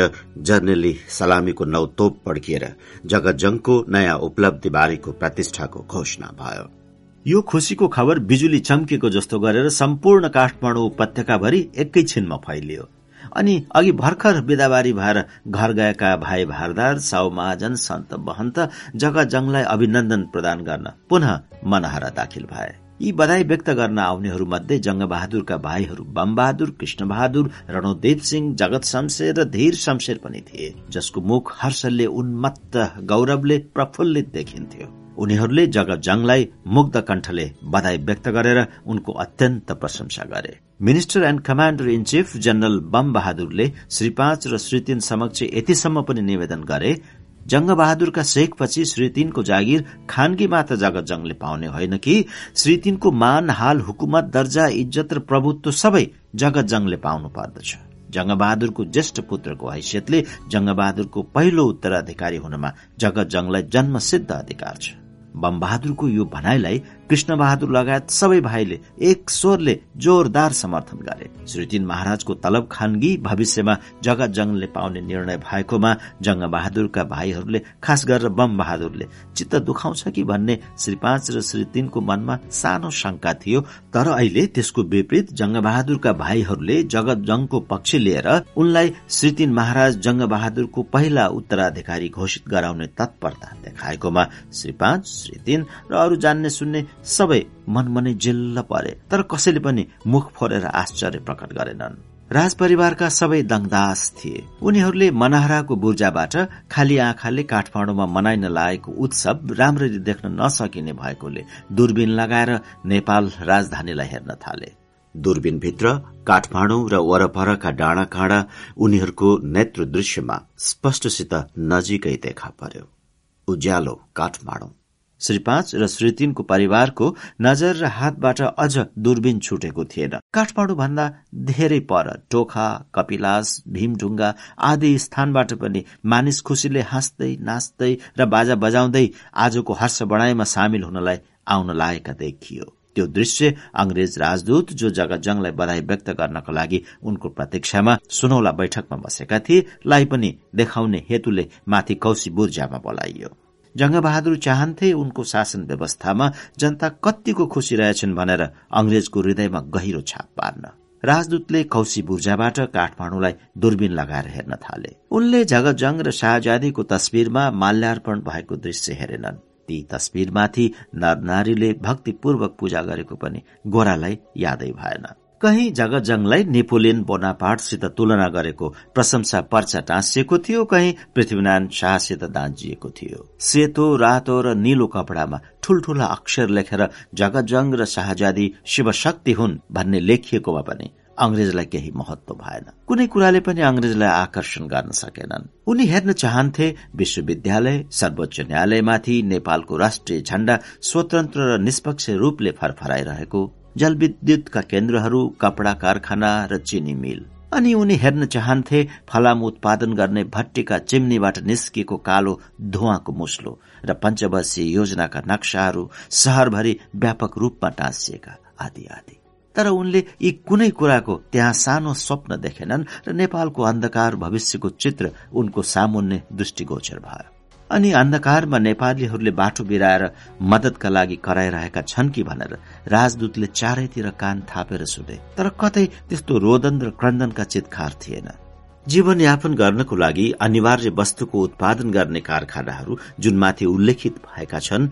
जर्नेली सलामीको नौ तोप पड्किएर जगतजङको नयाँ उपलब्धि बारेको प्रतिष्ठाको घोषणा भयो। यो खुशीको खबर बिजुली चम्केको जस्तो गरेर सम्पूर्ण काठमाडौँ उपत्यकाभरि एकैछिनमा फैलियो। अनि अघि भर्खर बिदाबारी भएर घर गएका भाइ भारदार साउ महाजन सन्त महन्त जगजङलाई अभिनन्दन प्रदान गर्न पुनः मनहरा दाखिल भए। यी बधाई व्यक्त गर्न आउनेहरूमध्ये जङ्गबहादुरका भाइहरू बमबहादुर कृष्णबहादुर रणोदेव सिंह जगत शमशेर र धीर शमशेर पनि थिए जसको मुख हर्षले उन्मत्त गौरवले प्रफुल्लित देखिन्थ्यो। उनीहरूले जगत जङलाई मुग्ध कण्ठले बधाई व्यक्त गरेर उनको अत्यन्त प्रशंसा गरे। Minister and commander in chief general Bam बहादुरले Shri पाँच र श्री तीन समक्ष यतिसम्म पनि निवेदन गरे जङ्गबहादुरका शेखपछि श्री तीनको जागिर खानगी मात्र जगत जङले पाउने होइन कि? श्री तीनको मान हाल हुकुमत दर्जा इज्जत र प्रभुत्व सबै जगत जङले पाउनु पर्दछ। जङ्गबहादुरको ज्येष्ठ पुत्रको हैसियतले जङ्गबहादुरको पहिलो उत्तराधिकारी हुनमा जगत जङलाई जन्मसिद्ध अधिकार छ। बमबहादुरको यो भनाइलाई कृष्ण बहादुर लगायत सबै भाइले एक स्वरले जोरदार समर्थन गरे। श्रीतिन महाराजको तलब खानगी भविष्यमा जगत जङले पाउने निर्णय भएकोमा जङ्ग बहादुरका भाइहरूले खास गरेर बम बहादुरले चित्त दुखाउँछ कि भन्ने श्री पाँच र श्री तीनको मनमा सानो शंका थियो। तर अहिले त्यसको विपरीत जङ्ग बहादुरका भाइहरूले जगत जङको पक्ष लिएर उनलाई श्री तीन महाराज जङ्ग बहादुरको पहिला उत्तराधिकारी घोषित गराउने तत्परता देखाएकोमा श्री पाँच श्री तीन र अरू जान्ने सुन्ने सबै मनमनै जिल्ल परे तर कसैले पनि मुख फोरेर आश्चर्य प्रकट गरेनन्। राजपरिवारका सबै दङदास थिए। उनीहरूले मनहराको बुर्जाबाट खाली आँखाले काठमाडौँमा मनाइन लागेको उत्सव राम्ररी देख्न नसकिने भएकोले दूरबीन लगाएर नेपाल राजधानीलाई हेर्न थाले। दूरबीनभित्र काठमाडौँ र वरपरका डाँडा काँडा उनीहरूको नेत्र दृश्यमा स्पष्टसित नजिकै देखा पर्यो। उज्यालो काठमाडौँ। श्री पाँच र श्री तीनको परिवारको नजर र हातबाट अझ दूरबीन छुटेको थिएन। काठमाडौँ भन्दा धेरै पर टोखा कपिलास भीमढुङ्गा आदि स्थानबाट पनि मानिस खुसीले हाँस्दै नाच्दै र बाजा बजाउँदै आजको हर्ष बढाइमा सामेल हुनलाई आउन लागेका देखियो। त्यो दृश्य अंग्रेज राजदूत जो जगतजङलाई बधाई व्यक्त गर्नको लागि उनको प्रतीक्षामा सुनौला बैठकमा बसेका थिए लाई पनि देखाउने हेतुले माथि कौशी बुर्जामा बोलाइयो। जंगबहादुर चाहन्थे उनको शासन व्यवस्थामा जनता कतिको खुशी रहेछन् भनेर अंग्रेजको हृदयमा गहिरो छाप पार्न। राजदूतले कौशी बुर्जाबाट काठमाडौँलाई दूरबीन लगाएर हेर्न थाले। उनले जगजङ र शाहजादीको तस्विरमा माल्यार्पण भएको दृश्य हेरेनन्। ती तस्विरमाथि नर नारीले भक्तिपूर्वक पूजा गरेको पनि गोरालाई यादै भएन। कहीँ जगजङलाई नेपोलियन बोनापार्टसित तुलना गरेको प्रशंसा पर्चा टाँसिएको थियो कहीँ पृथ्वीनारायण शाहसित दाँजिएको थियो। सेतो रातो र निलो कपडामा ठूल्ठूला अक्षर लेखेर जगजङ र शाहजादी शिवशक्ति हुन् भन्ने लेखिएकोमा पनि अंग्रेजलाई केही महत्व भएन। कुनै कुराले पनि अंग्रेजलाई आकर्षण गर्न सकेनन्। उनी हेर्न चाहन्थे विश्वविद्यालय सर्वोच्च न्यायालयमाथि नेपालको राष्ट्रिय झण्डा स्वतन्त्र र निष्पक्ष रूपले फरफराइरहेको जलविद्युतका केन्द्रहरू कपडा कारखाना र चिनी मिल। अनि उनी हेर्न चाहन्थे फलाम उत्पादन गर्ने भट्टीका चिम्नीबाट निस्किएको कालो धुवाको मुस्लो र पञ्चवर्षीय योजनाका नक्साहरू शहरभरि व्यापक रूपमा टाँसिएका आदि आदि। तर उनले यी कुनै कुराको त्यहाँ सानो स्वप्न देखेनन् र नेपालको अन्धकार भविष्यको चित्र उनको सामुन्ने दृष्टिगोचर भयो। अनि अन्धकारमा नेपालीहरूले बाटो बिराएर मदतका लागि कराइरहेका छन् कि भनेर राजदूतले चारैतिर कान थापेर सुने। तर कतै त्यस्तो रोदन र क्रन्दनका चितखार थिएन। जीवनयापन गर्नको लागि अनिवार्य वस्तुको उत्पादन गर्ने कारखानाहरू जुन माथि उल्लेखित भएका छन्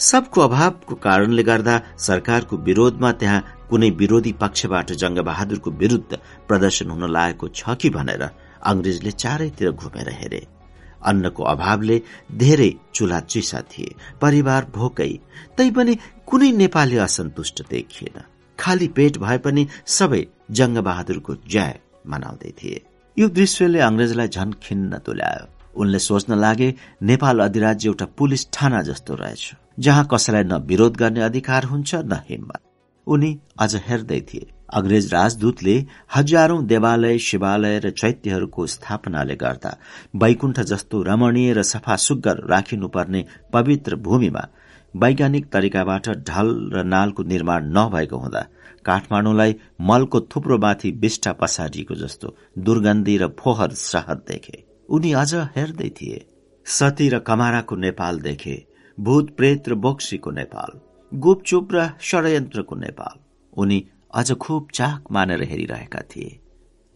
सबको अभावको कारणले गर्दा सरकारको विरोधमा त्यहाँ कुनै विरोधी पक्षबाट जंगबहादुरको विरूद्ध प्रदर्शन हुन लागेको छ कि भनेर अंग्रेजले चारैतिर घुमेर हेरे। अन्नको अभावले धेरै चुला चिसा थिए परिवार भोकै तैपनि कुनै नेपाली असन्तुष्ट देखिएन। खाली पेट भए पनि सबै जङ्गबहादुरको जय मनाउँदै थिए। यो दृश्यले अंग्रेजलाई झन खिन्न तुल्यायो। उनले सोच्न लागे नेपाल अधिराज्य एउटा पुलिस थाना जस्तो रहेछ जहाँ कसैलाई न विरोध गर्ने अधिकार हुन्छ न हिम्मत। उनी अझ हेर्दै थिए। अंग्रेज राजदूतले हजारौं देवालय शिवालय र चैत्यहरूको स्थापनाले गर्दा वैकुण्ठ जस्तो रमणीय र सफा सुग्घर राखिनुपर्ने पवित्र भूमिमा वैज्ञानिक तरिकाबाट ढल र नालको निर्माण नभएको हुँदा काठमाडौँलाई मलको थुप्रोमाथि विष्टा पसारिएको जस्तो दुर्गन्धी र फोहर सहर देखे। उनी अझ हेर्दै थिए। सती र कमाराको नेपाल देखे भूत प्रेत र बोक्सीको नेपाल गुपचुप र षड्यन्त्रको नेपाल। उनी अझ खुब चाक मानेर हेरिरहेका थिए।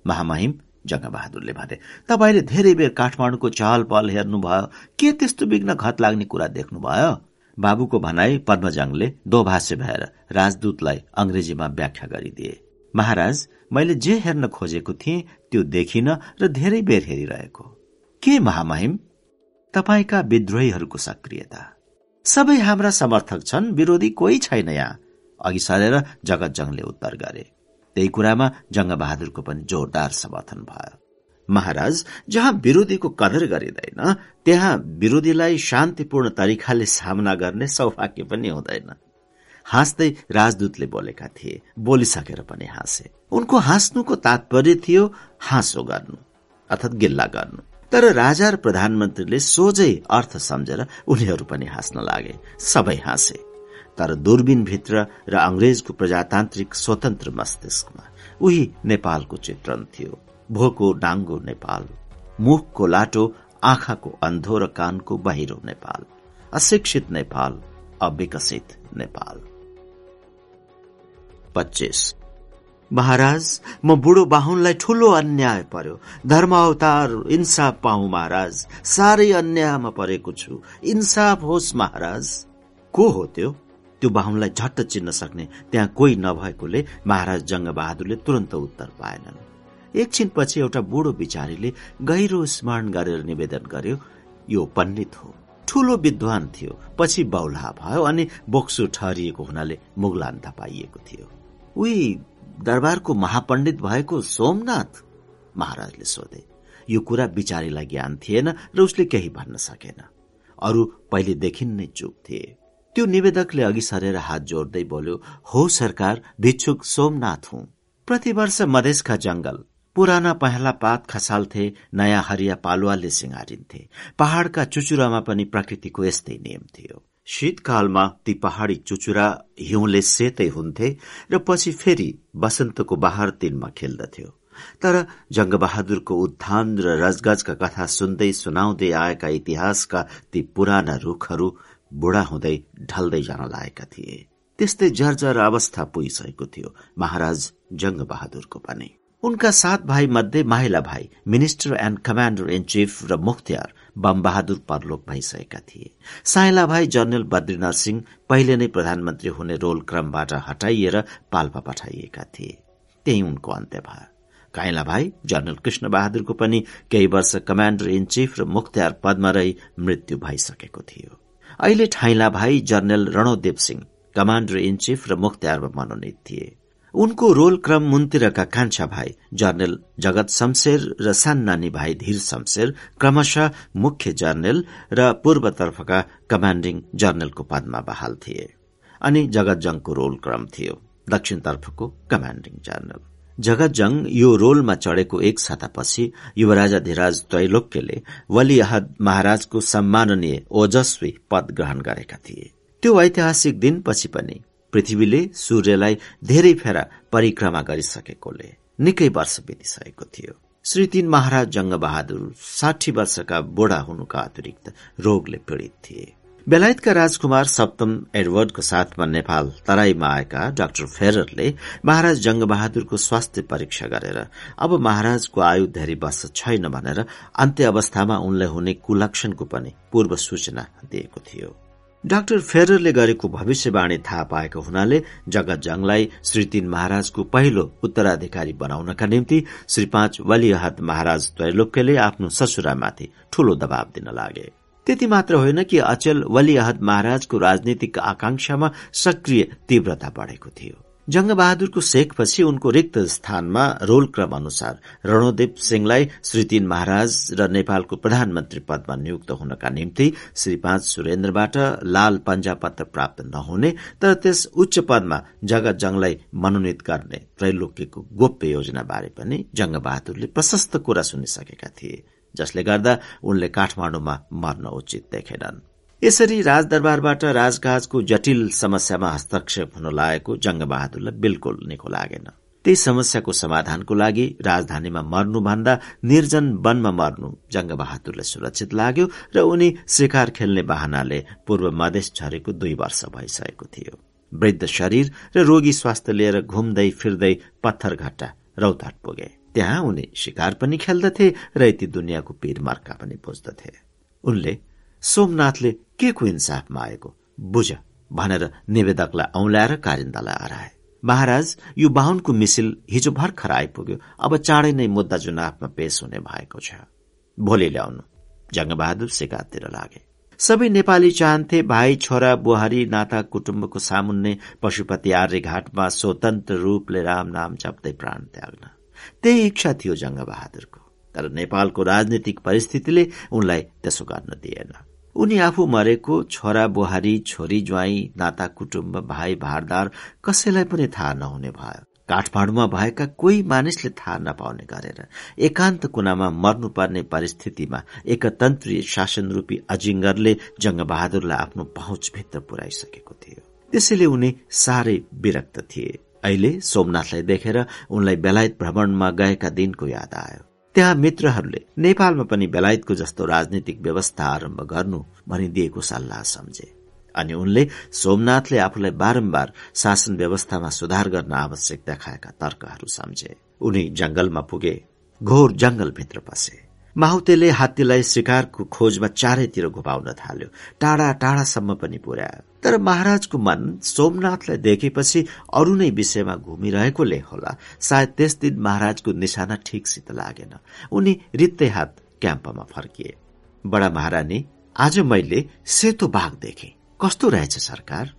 महामहिम जङ्गबहादुरले भने तपाईँले धेरै बेर काठमाडौँको चहल पहल हेर्नुभयो के त्यस्तो विघ्न घत लाग्ने कुरा देख्नुभयो? बाबुको भनाई पद्मजङले दोभाष्य भएर राजदूतलाई अंग्रेजीमा व्याख्या गरिदिए महाराज मैले जे हेर्न खोजेको थिएँ त्यो देखिन र धेरै बेर हेरिरहेको। के महामहिम? तपाईँका विद्रोहीहरूको सक्रियता। सबै हाम्रा समर्थक छन् विरोधी कोही छैन यहाँ। अघि सरेर जगतजङले उत्तर गरे। त्यही कुरामा जङ्गबहादुरको पनि जोरदार समर्थन भयो। महाराज जहाँ विरोधीको कदर गरिँदैन त्यहाँ विरोधीलाई शान्तिपूर्ण तरिकाले सामना गर्ने सौभाग्य पनि हुँदैन। हाँस्दै राजदूतले बोलेका थिए बोलिसकेर पनि हाँसे। उनको हाँस्नुको तात्पर्य थियो हाँसो गर्नु अर्थात् गिल्ला गर्नु। तर राजा र प्रधानमन्त्रीले सोझै अर्थ सम्झेर उनीहरू पनि हाँस्न लागे। सबै हाँसे। तर दूरबीनभित्र र अंग्रेजको प्रजातान्त्रिक स्वतन्त्र मस्तिष्कमा। उही नेपालको चित्रण थियो। भोको डाङ्गो नेपाल मुखको लाटो आँखाको अन्धो र कानको बाहिरो नेपाल अशिक्षित नेपाल अविकसित नेपाल। पच्चिस। महाराज म बुढो बाहुनलाई ठूलो अन्याय पर्यो। धर्म अवतार इन्साफ पाऊ महाराज। साह्रै अन्यायमा परेको छु। इन्साफ होस् महाराज। को हो त्यो? त्यो बाहुनलाई झट्ट चिन्न सक्ने त्यहाँ कोही नभएकोले महाराज जङ्गबहादुरले तुरन्त उत्तर पाएनन्। एकछिनपछि एउटा बुढो बिचारीले गहिरो स्मरण गरेर निवेदन गर्यो यो पण्डित हो। ठूलो विद्वान थियो। पछि बौला भयो अनि बोक्सो ठहरिएको हुनाले मुगलान्त पाइएको थियो। उही दरबारको महापण्डित भएको सोमनाथ? महाराजले सोधे। यो कुरा बिचारीलाई ज्ञान थिएन र उसले केही भन्न सकेन। अरू पहिलेदेखि नै चुप थिए। त्यो निवेदकले अघि सरेर हात जोड्दै बोल्यो हो सरकार भिक्षुक सोमनाथ हुँ। प्रतिवर्ष मधेसका जंगल पुराना पहेँला पात खसाल्थे नयाँ हरिया पालुवाले सिंगारिन्थे। पहाड़का चुचुरामा पनि प्रकृतिको यस्तै नियम थियो। शीतकालमा ती पहाड़ी चुचुरा हिउँले सेतै हुन्थे र पछि फेरि वसन्तको बहार तिनमा खेल्दथ्यो। तर जंगबहादुरको उत्थान र रजगजका कथा सुन्दै सुनाउँदै आएका इतिहासका ती पुराना रूखहरू बुढा हुँदै ढल्दै जान लागेका थिए। त्यस्तै जर्जर अवस्था पुगिसकेको थियो महाराज जंगबहादुरको पनि। उनका सात भाइ मध्ये माहिला भाइ minister and commander in chief र मुख्तियार बम बहादुर परलोक भइसकेका थिए। साइला भाइ जनरल बद्रीनाथ सिंह पहिले नै प्रधानमन्त्री हुने रोल क्रमबाट हटाइएर पाल्पा पठाइएका थिए। त्यही उनको अन्त्य भयो काइला भाइ जनरल कृष्ण बहादुरको पनि केही वर्ष कमाण्डर इन चीफ र मुख्तियार पदमा रही मृत्यु भइसकेको थियो। अहिले ठाइला भाइ general Ranodev Singh commander in chief र मुख्तियारमा मनोनित थिए। उनको रोल क्रम मुन्तिरका कान्छा भाइ जनरल जगत शमशेर र सान्नानी भाइ धीर शमशेर क्रमशः मुख्य जनरल र पूर्वतर्फका कमाण्डिङ जनरलको पदमा बहाल थिए। अनि जगत जंगको रोल क्रम थियो दक्षिणतर्फको कमाण्डिङ जनरल। जगतजङ यो रोलमा चढेको एक सातापछि युवराजाधिराज त्रैलोक्यले अहद महाराजको सम्माननीय ओजस्वी पद ग्रहण गरेका थिए। त्यो ऐतिहासिक दिनपछि पनि पृथ्वीले सूर्यलाई धेरै फेरा परिक्रमा गरिसकेकोले निकै वर्ष बितिसकेको थियो। श्री तीन महाराज जंग बहादुर साठी वर्षका बुढा हुनुका अतिरिक्त रोगले पीड़ित थिए। बेलायतका राजकुमार सप्तम एडवर्डको साथमा नेपाल तराईमा आएका डाक्टर फेररले महाराज जंगबहादुरको स्वास्थ्य परीक्षा गरेर अब महाराजको आयु धेरै वर्ष छैन भनेर अन्त्य अवस्थामा उनलाई हुने कुलक्षणको पनि पूर्व सूचना दिएको थियो। डाक्टर फेररले गरेको भविष्यवाणी थाहा पाएको हुनाले जगत जंगलाई श्री तीन महाराजको पहिलो उत्तराधिकारी बनाउनका निम्ति श्री पाँच वलिहत महाराज त्रैलोक्यले आफ्नो ससुरामाथि ठूलो दबाव दिन लागे। त्यति मात्र होइन कि अचल वली अहद महाराजको राजनीतिक आकांक्षामा सक्रिय तीव्रता बढ़ेको थियो। जंगबहादुरको शेखपछि उनको रिक्त स्थानमा रोल क्रम अनुसार रणोदेव सिंहलाई श्री तीन महाराज र नेपालको प्रधानमन्त्री पदमा नियुक्त हुनका निम्ति श्री पाँच सुरेन्द्रबाट लाल पञ्जा पत्र प्राप्त नहुने तर त्यस उच्च पदमा जगत जंगलाई मनोनित गर्ने त्रैलोक्यको गोप्य योजना बारे पनि जंगबहादुरले प्रशस्त कुरा सुनिसकेका थिए। जसले गर्दा उनले काठमाडौँमा मर्न उचित देखेनन्। यसरी राजदरबारबाट राजकाजको जटिल समस्यामा हस्तक्षेप हुन लागेको जंगबहादुरलाई बिल्कुल निको लागेन। त्यही समस्याको समाधानको लागि राजधानीमा मर्नुभन्दा निर्जन वनमा मर्नु जंगबहादुरलाई सुरक्षित लाग्यो र उनी शिकार खेल्ने बहानाले पूर्व मधेस झरेको दुई वर्ष भइसकेको थियो। वृद्ध शरीर र रोगी स्वास्थ्य लिएर घुम्दै फिर्दै पत्थरघट्टा रौतहट पुगे। त्यहाँ उनी शिकार पनि खेल्दथे र यति दुनियाँको पीर मर्का पनि बुझ्दथे। उनले सोमनाथले के को इन्साफमा आएको बुझ भनेर निवेदकलाई औंल्याएर कारिन्दालाई हराए। महाराज यो बाहुनको मिसिल हिजो भर्खर आइपुग्यो अब चाँडै नै मुद्दा चुनावमा पेश हुने भएको छ। भोलि ल्याउनु। जङ्गबहादुर सिकाततिर लागे। सबै नेपाली चाहन्थे भाइ छोरा बुहारी नाता कुटुम्बको सामुन्ने पशुपति आर्य घाटमा स्वतन्त्र रूपले राम नाम जप्दै प्राण त्याग्न। त्यही इच्छा थियो जङ्गबहादुरको। तर नेपालको राजनीतिक परिस्थितिले उनलाई त्यसो गर्न दिएन। उनी आफू मरेको छोरा बुहारी छोरी ज्वाई नाता कुटुम्ब भाइ भारदार कसैलाई पनि थाहा नहुने भयो। काठमाडौँमा भएका कोही मानिसले थाहा नपाउने गरेर एकान्त कुनामा मर्नुपर्ने परिस्थितिमा एकतन्त्रीय शासन रूपी अजिङ्गरले जङ्गबहादुरलाई आफ्नो पहुँचभित्र पुर्याइसकेको थियो। त्यसैले उनी साह्रै विरक्त थिए। अहिले सोमनाथलाई देखेर उनलाई बेलायत भ्रमणमा गएका दिनको याद आयो। त्यहाँ मित्रहरूले नेपालमा पनि बेलायतको जस्तो राजनीतिक व्यवस्था आरम्भ गर्नु भनिदिएको सल्लाह सम्झे। अनि उनले सोमनाथले आफूलाई बारम्बार शासन व्यवस्थामा सुधार गर्न आवश्यक देखाएका तर्कहरू सम्झे। उनी जंगलमा पुगे घोर जंगलभित्र पसे। माहुतेले हात्तीलाई शिकारको खोजमा चारैतिर घुमाउन थाल्यो। टाढा टाढासम्म पनि पुर्यायो तर महाराजको मन सोमनाथलाई देखेपछि अरू नै विषयमा घुमिरहेकोले होला। सायद त्यस दिन महाराजको निशाना ठिकसित लागेन। उनी रित्तै हात क्याम्पमा फर्किए। बडा महारानी आज मैले सेतो बाघ देखे। कस्तो रहेछ सरकार?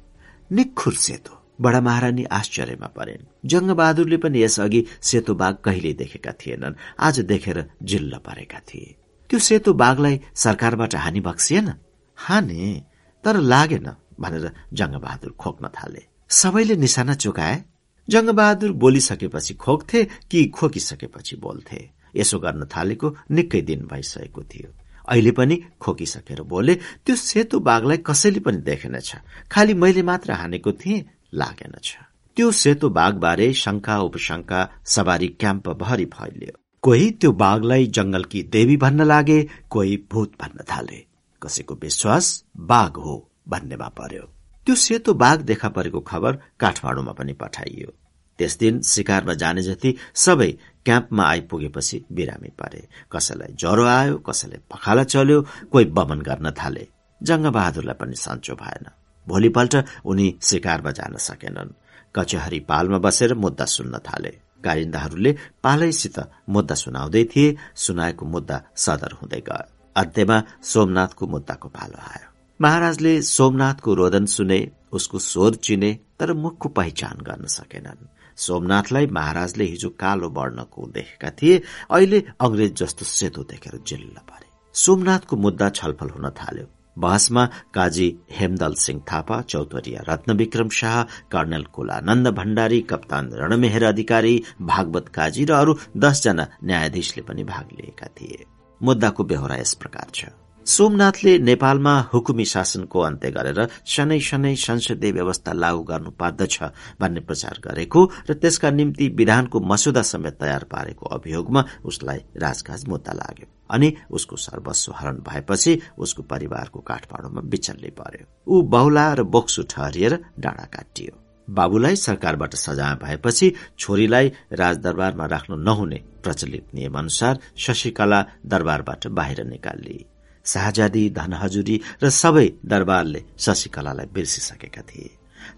निखुर सेतो। बडा महारानी आश्चर्यमा परेन्। जङ्गबहादुरले पनि यसअघि सेतो बाघ कहिले देखेका थिएनन्। आज देखेर जिल्ल परेका थिए। त्यो सेतो बाघलाई सरकारबाट हानि बक्सिएन? हाने तर लागेन भनेर जङ्गबहादुर खोक्न थाले। सबैले निशाना चुकाए। जङ्गबहादुर बोलिसकेपछि खोक्थे कि खोकिसकेपछि बोल्थे। यसो गर्न थालेको निकै दिन भइसकेको थियो। अहिले पनि खोकिसकेर बोले त्यो सेतो बाघलाई कसैले पनि देखेनछ। खालि मैले मात्र हानेको थिएँ। लागेनछ त्यो सेतो बाघबारे शंका उपशंका सवारी क्याम्प भरि फैलियो। कोही त्यो बाघलाई जंगलकी देवी भन्न लागे कोही भूत भन्न थाले। कसैको विश्वास बाघ हो भन्नेमा पर्यो। त्यो सेतो बाघ देखा परेको खबर काठमाडौँमा पनि पठाइयो। त्यस दिन शिकारमा जाने जति सबै क्याम्पमा आइपुगेपछि बिरामी पारे। कसैलाई ज्वरो आयो कसैलाई पखाला चल्यो कोही बमन गर्न थाले। जङ्गबहादुरलाई पनि सन्चो भएन। भोलिपल्ट उनी शिकारमा जान सकेनन्। कचहरी पालमा बसेर मुद्दा सुन्न थाले। कारिन्दाहरूले पालैसित मुद्दा सुनाउँदै थिए। सुनाएको मुद्दा सदर हुँदै गयो। अन्त्यमा सोमनाथको मुद्दाको पालो आयो। महाराजले सोमनाथको रोदन सुने उसको स्वर चिने तर मुखको पहिचान गर्न सकेनन्। सोमनाथलाई महाराजले हिजो कालो वर्णको देखेका थिए। अहिले अंग्रेज जस्तो सेतो देखेर जिल्ल परे। सोमनाथको मुद्दा छलफल हुन थाल्यो। बहसमा काजी हेमदल सिंह थापा चौधरिया रत्नविक्रम शाह कर्णेल कुलानन्द भण्डारी कप्तान रणमेहर अधिकारी भागवत काजी र अरू दसजना न्यायाधीशले पनि भाग लिएका थिए। मुद्दाको बेहोरा यस प्रकार छ। सोमनाथले नेपालमा हुकुमी शासनको अन्त्य गरेर शनै शनै संसदीय व्यवस्था लागू गर्नु पर्दछ भन्ने प्रचार गरेको र त्यसका निम्ति विधानको मस्यौदा समेत तयार पारेको अभियोगमा उसलाई राजकाज मुद्दा लाग्यो अनि उसको सर्वस्व हरण भएपछि उसको परिवारको काठमाडौँमा बिचल्ली पर्यो। ऊ बहुला र बोक्सु ठहरिएर डाँडा काटियो। बाबुलाई सरकारबाट सजाय भएपछि छोरीलाई राजदरबारमा राख्नु नहुने प्रचलित नियम अनुसार शशिकला दरबारबाट बाहिर निकालिए शाहजादी धनहजुरी र सबै दरबारले शशिकलालाई बिर्सिसकेका थिए।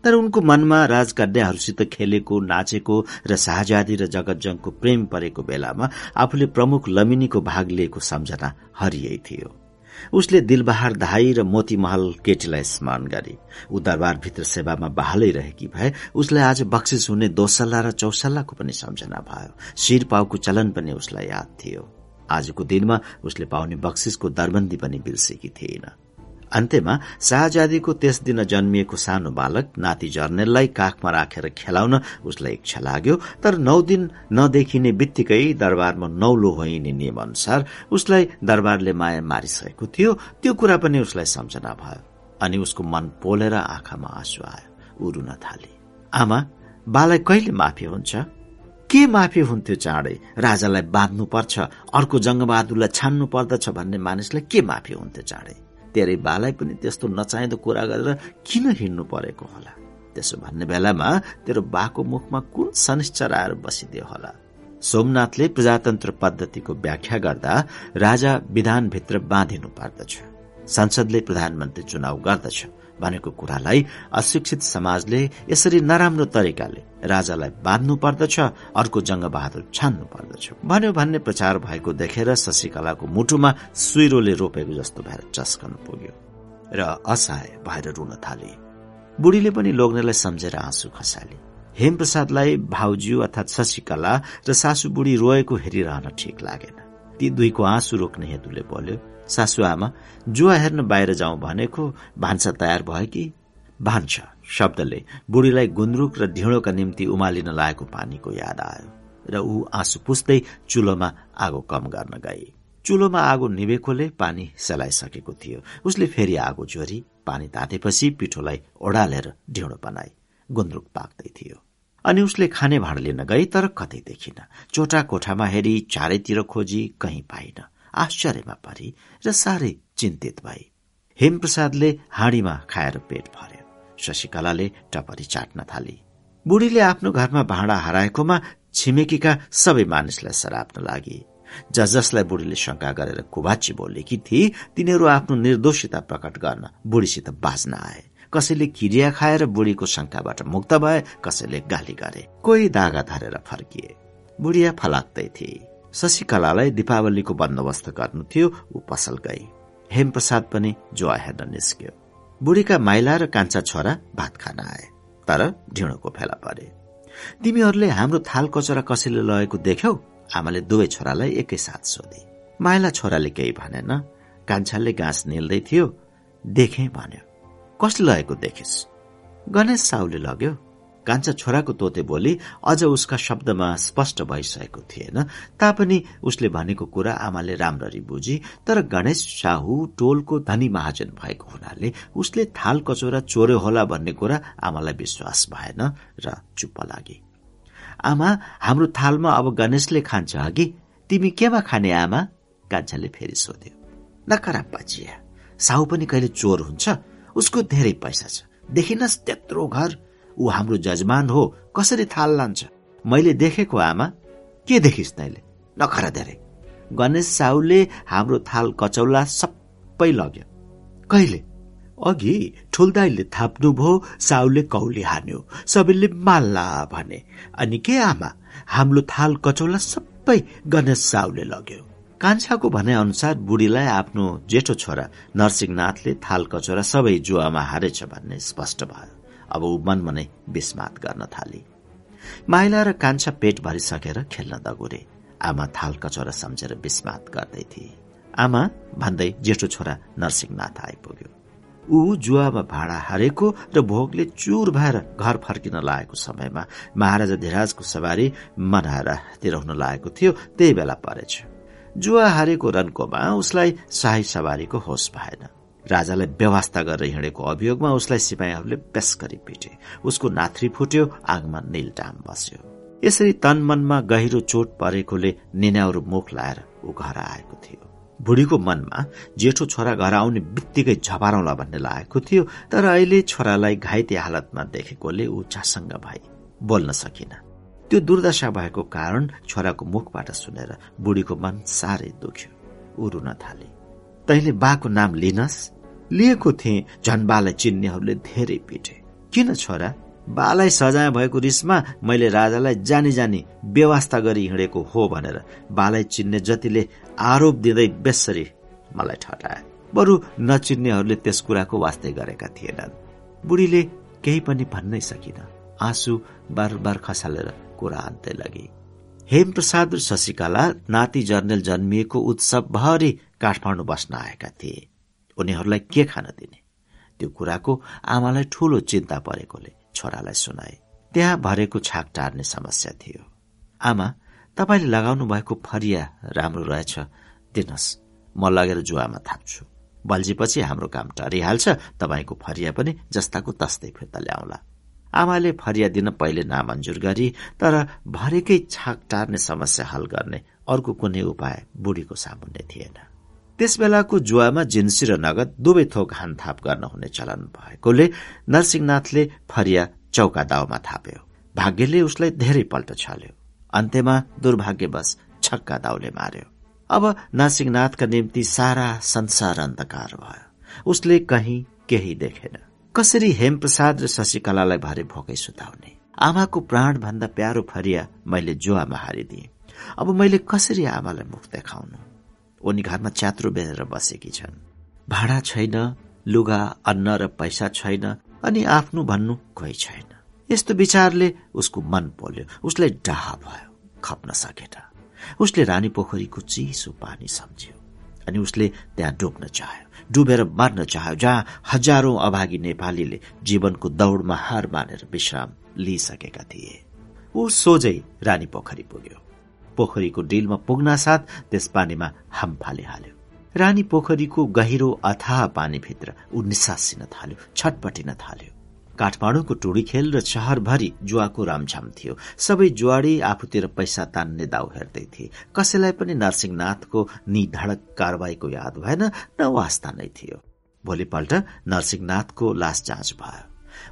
तर उनको मनमा राजकन्याहरूसित खेलेको नाचेको र शाहजादी र जगतजङको प्रेम परेको बेलामा आफूले प्रमुख लमिनीको भाग लिएको सम्झना हरियै थियो। उसले दिलबहार धाई र मोतीमहल केटीलाई स्मरण गरे। ऊ दरबारभित्र सेवामा बहालै रहेकी भए उसलाई आज बक्सिस हुने दोसल्ला र चौसल्लाको पनि सम्झना भयो। शिर पाउको चलन पनि उसलाई याद थियो। आजको दिनमा उसले पाउने बक्सिसको दरबन्दी पनि बिर्सेकी थिएन। अन्त्यमा शाहजादीको त्यस दिन जन्मिएको सानो बालक नाति जर्नेललाई काखमा राखेर खेलाउन उसलाई इच्छा लाग्यो तर नौ दिन नदेखिने बित्तिकै दरबारमा नौलो होइने नियम अनुसार उसलाई दरबारले माया मारिसकेको थियो त्यो कुरा पनि उसलाई सम्झना भयो अनि उसको मन पोलेर आँखामा आँसु आयो ऊ रुन थाले। आमा बालाई कहिले माफी हुन्छ? के माफी हुन्थ्यो चाँडै? राजालाई बाँध्नु पर्छ अर्को जङ्गबहादुरलाई छान्नु पर्दछ भन्ने मानिसलाई के माफी हुन्थ्यो चाँडै? तेरै बालाई पनि त्यस्तो नचाहिँदो कुरा गरेर किन हिँड्नु परेको होला? त्यसो भन्ने बेलामा तेरो बाको मुखमा कुन शनिश्चर आएर बसिदियो होला? सोमनाथले प्रजातन्त्र पद्धतिको व्याख्या गर्दा राजा विधानभित्र बाँधिनु पर्दछ। संसदले प्रधानमन्त्री चुनाव गर्दछ। भनेको कुरालाई अशिक्षित समाजले यसरी नराम्रो तरिकाले राजालाई बाँध्नु पर्दछ अर्को जङ्गबहादुर छान्नु पर्दछ। भन्यो भन्ने प्रचार भएको देखेर शशिकलाको मुटुमा सुइरोले रोपेको जस्तो भएर चस्कन पुग्यो र असहाय भएर रुन थाले। बुढीले पनि लोग्नेलाई सम्झेर आँसु खसाले। हेमप्रसादलाई भाउज्यू अर्थात शशिकला र सासु बुढी रोएको हेरिरहन ठिक लागेन। ती दुईको आँसु रोक्ने हेतुले बोल्यो सासुआमा जुवा हेर्न बाहिर जाउँ भनेको भान्सा तयार भयो कि? भान्सा शब्दले बुढीलाई गुन्द्रुक र ढिँडोका निम्ति उमालिन लागेको पानीको याद आयो र ऊ आँसु पुस्दै चुलोमा आगो कम गर्न गए। चुलोमा आगो निभेकोले पानी सेलाइसकेको थियो। उसले फेरि आगो जोरी पानी तातेपछि पिठोलाई ओडालेर ढिँडो बनाए। गुन्द्रुक पाक्दै थियो। अनि उसले खाने भाँड लिन गई तर कतै देखिन। चोटा कोठामा हेरी चारैतिर खोजी कहीँ पाइन। आश्चर्यमा परी र साह्रै चिन्तित भए हेमप्रसादले हाँडीमा खाएर पेट भर्यो। शशिकलाले टपरी चाट्न थाली। बुढीले आफ्नो घरमा भाँडा हराएकोमा छिमेकीका सबै मानिसलाई सराप्न लागि। जस जसलाई बुढीले शंका गरेर कुबाची बोलेकी थिए तिनीहरू आफ्नो निर्दोषिता प्रकट गर्न बुढीसित बाँच्न आए। कसैले किरिया खाएर बुढीको शंकाबाट मुक्त भए कसैले गाली गरे। कोही दागा धरेर फर्किए। बुढिया फलाक्दै थिए शशिकलालाई दीपावलीको बन्दोबस्त गर्नु थियो ऊ पसल गई। हेमप्रसाद पनि जुवा हेर्न निस्क्यो। बुढीका माइला र कान्छा छोरा भात खान आए तर ढिँडोको फेला परे। तिमीहरूले हाम्रो थाल कचरा कसैले लगेको देख्यौ? आमाले दुवै छोरालाई एकैसाथ सोधे। माइला छोराले केही भनेन कान्छाले घाँस निल्दै थियो देखे भन्यो। कसले लगेको देखिस्? गणेश साउले लग्यो कान्छा छोराको तोते बोली अझ उसका शब्दमा स्पष्ट भइसकेको थिएन। तापनि उसले भनेको कुरा आमाले राम्ररी बुझी तर गणेश साहु टोलको धनी महाजन भएको हुनाले उसले थाल कचोरा चोर्यो होला भन्ने कुरा आमालाई विश्वास भएन र चुप्प लागे। आमा हाम्रो थालमा अब गणेशले खान्छ अघि तिमी केमा खाने आमा? कान्छाले फेरि सोध्यो। नकरा पचिया साहु पनि कहिले चोर हुन्छ? उसको धेरै पैसा छ। देखिनस् त्यत्रो घर। ऊ हाम्रो जजमान हो कसरी थाल लान्छ? मैले देखेको आमा के देखिस् तैले? नखरा धेरै। गणेश साहुले हाम्रो थाल कचौला सबै लग्यो। कहिले? अघि ठुल्दाईले थाप्नुभयो साउले कौली हान्यो। सबैले माल्ला भने। अनि के आमा? हाम्रो थाल कचौला सबै गणेश साउले लग्यो। कान्छाको भनाइ अनुसार बुढीलाई आफ्नो जेठो छोरा नरसिंहनाथले थाल कचौरा सबै जुवामा हारेछ भन्ने स्पष्ट भयो। अब ऊ मनमनै विस्मात गर्न थाली। माइला र कान्छा पेट भरिसकेर खेल्न दगुरे। आमा थाल कचोरा सम्झेर विस्मात गर्दै थिए। आमा भन्दै जेठो छोरा नरसिंहनाथ आइपुग्यो। ऊ जुवामा भाडा हारेको र भोगले चुर भएर घर फर्किन लागेको समयमा महाराजा धिराजको सवारी मनाएर तिराउन लागेको थियो त्यही बेला परेछ। जुवा हारेको रन्कोमा उसलाई शाही सवारीको होस भएन। राजालाई व्यवस्था गरेर हिँडेको अभियोगमा उसलाई सिपाहीहरूले पेस गरी पिटे। उसको नाथ्री फुट्यो आगमा टाम बस्यो। यसरी तन मनमा गहिरो चोट परेकोले निन्याउरो मुख लाएर ऊ घर आएको थियो। बुढीको मनमा जेठो छोरा घर आउने बित्तिकै झपारौला भन्ने लागेको थियो तर अहिले छोरालाई घाइते हालतमा देखेकोले ऊ चासङ्ग भई बोल्न सकिन। त्यो दुर्दशा भएको कारण छोराको मुखबाट सुनेर बुढीको मन साह्रै दुख्यो। ऊ रुन थाले। तैले बाको नाम लिनस्? लिएको थिएँ। झन् बालाई चिन्नेहरूले धेरै पिटे। किन छोरा? बालाई सजाय भएको रिसमा मैले राजालाई जानी जानी व्यवस्था गरी हिँडेको हो भनेर बालाई चिन्ने जतिले आरोप दिँदै बेसरी मलाई ठटाए बरु नचिन्नेहरूले त्यस कुराको वास्तै गरेका थिएनन्। बुढीले केही पनि भन्नै सकिन। आँसु बार बार खसालेर कुरा हान्दै लगे। हेमप्रसाद र शशिकला नाति जर्नेल जन्मिएको उत्सव भरि काठमाडौँ बस्न आएका थिए। उनीहरूलाई के खान दिने? त्यो कुराको आमालाई ठूलो चिन्ता परेकोले छोरालाई सुनाए। त्यहाँ भरेको छाक टार्ने समस्या थियो। आमा तपाईँले लगाउनु भएको फरिया राम्रो रहेछ। दिनुहोस् म लगेर जुवामा थाप्छु। बल्झेपछि हाम्रो काम टरिहाल्छ तपाईँको फरिया पनि जस्ताको तस्तै फिर्ता ल्याउला। आमाले फरिया दिन पहिले नामञ्जुर गरी तर भरेकै छाक टार्ने समस्या हल गर्ने अर्को कुनै उपाय बुढीको सामुन्ने थिएन। त्यस बेलाको जुवामा जिन्सी र नगद दुवै थोक हानथाप गर्न हुने चलन भएकोले नरसिंहनाथले फरिया चौका दाउमा थाप्यो। भाग्यले उसलाई धेरै पल्ट छल्यो। अन्त्यमा दुर्भाग्यवश छक्का दाउले मार्यो। अब नरसिंहनाथका निम्ति सारा संसार अन्धकार भयो। उसले कहीँ केही देखेन। कसरी हेमप्रसाद र शशिकलालाई भरे भोकै सुताउने? आमाको प्राण भन्दा प्यारो फरिया मैले जुवामा हारिदिए। अब मैले कसरी आमालाई मुख देखाउनु? उनी घरमा च्यात्रो बेरेर बसेकी छन्। भाडा छैन लुगा अन्न र पैसा छैन अनि आफ्नो भन्नु कोही छैन। यस्तो विचारले उसको मन पोल्यो। उसलाई डाहा भयो खप्न सकेन उसले रानी पोखरीको चिसो पानी सम्झ्यो अनि उसले त्यहाँ डुब्न चाह्यो। डुबेर मर्न चाह्यो जहाँ हजारौं अभागी नेपालीले जीवनको दौड़मा हार मानेर विश्राम लिइसकेका थिए। ऊ सोझै रानी पोखरी पुग्यो। पोखरीको डिलमा पुग्न साथ त्यस पानीमा हाम फालिहाल्यो। रानी पोखरीको गहिरो अथाह पानीभित्र ऊ निसासिन थाल्यो छटपटिन थाल्यो। काठमाडौँको टुडी खेल र शहरभरि जुवाको रामझाम थियो। सबै जुवाडी आफूतिर पैसा तान्ने दाउ हेर्दै थिए। कसैलाई पनि नरसिंहनाथको निधडक कारवाहीको याद भएन न वास्ता नै थियो। भोलिपल्ट नरसिंहनाथको लास जाँच भयो।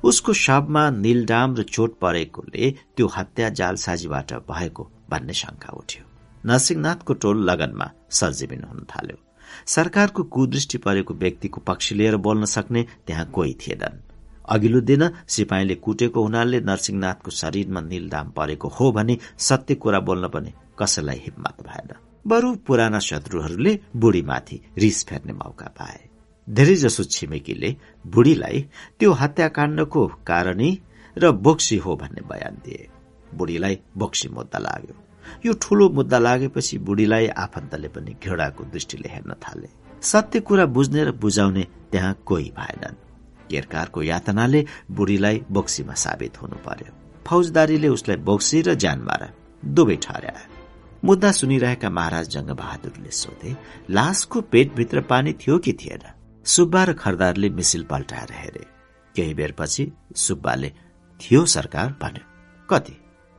उसको शवमा निलडाम र चोट परेकोले त्यो हत्या जालसाजीबाट भएको भन्ने शंका उठ्यो। नरसिंहनाथको टोल लगनमा सर्जिमिन हुन थाल्यो। सरकारको कुदृष्टि परेको व्यक्तिको पक्ष लिएर बोल्न सक्ने त्यहाँ कोही थिएनन्। अघिल्लो दिन सिपाहीले कुटेको हुनाले नरसिंहनाथको शरीरमा निलदाम परेको हो भने सत्य कुरा बोल्न पनि कसैलाई हिम्मत भएन। बरु पुराना शत्रुहरूले बुढीमाथि रिस फेर्ने मौका पाए। धेरै जसो छिमेकीले बुढीलाई त्यो हत्याकाण्डको कारणी र बोक्सी हो भन्ने बयान दिए। बुढीलाई बोक्सी मुद्दा लाग्यो। यो ठूलो मुद्दा लागेपछि बुढीलाई आफन्तले पनि घृणाको दृष्टिले हेर्न थाले। सत्य कुरा बुझ्ने र बुझाउने त्यहाँ कोही भएनन्। केरकारको यातनाले बुढीलाई बोक्सीमा साबित हुनु पर्यो। फौजदारीले उसलाई बोक्सी र ज्यान मार दुवै ठहर्याए मुद्दा सुनिरहेका महाराज जंग बहादुरले सोधे लासको पेटभित्र पानी थियो कि थिएन? सुब्बा र खरदारले मिसिल पल्टाएर हेरे। केही बेरपछि सुब्बाले थियो सरकार भन्यो। कति?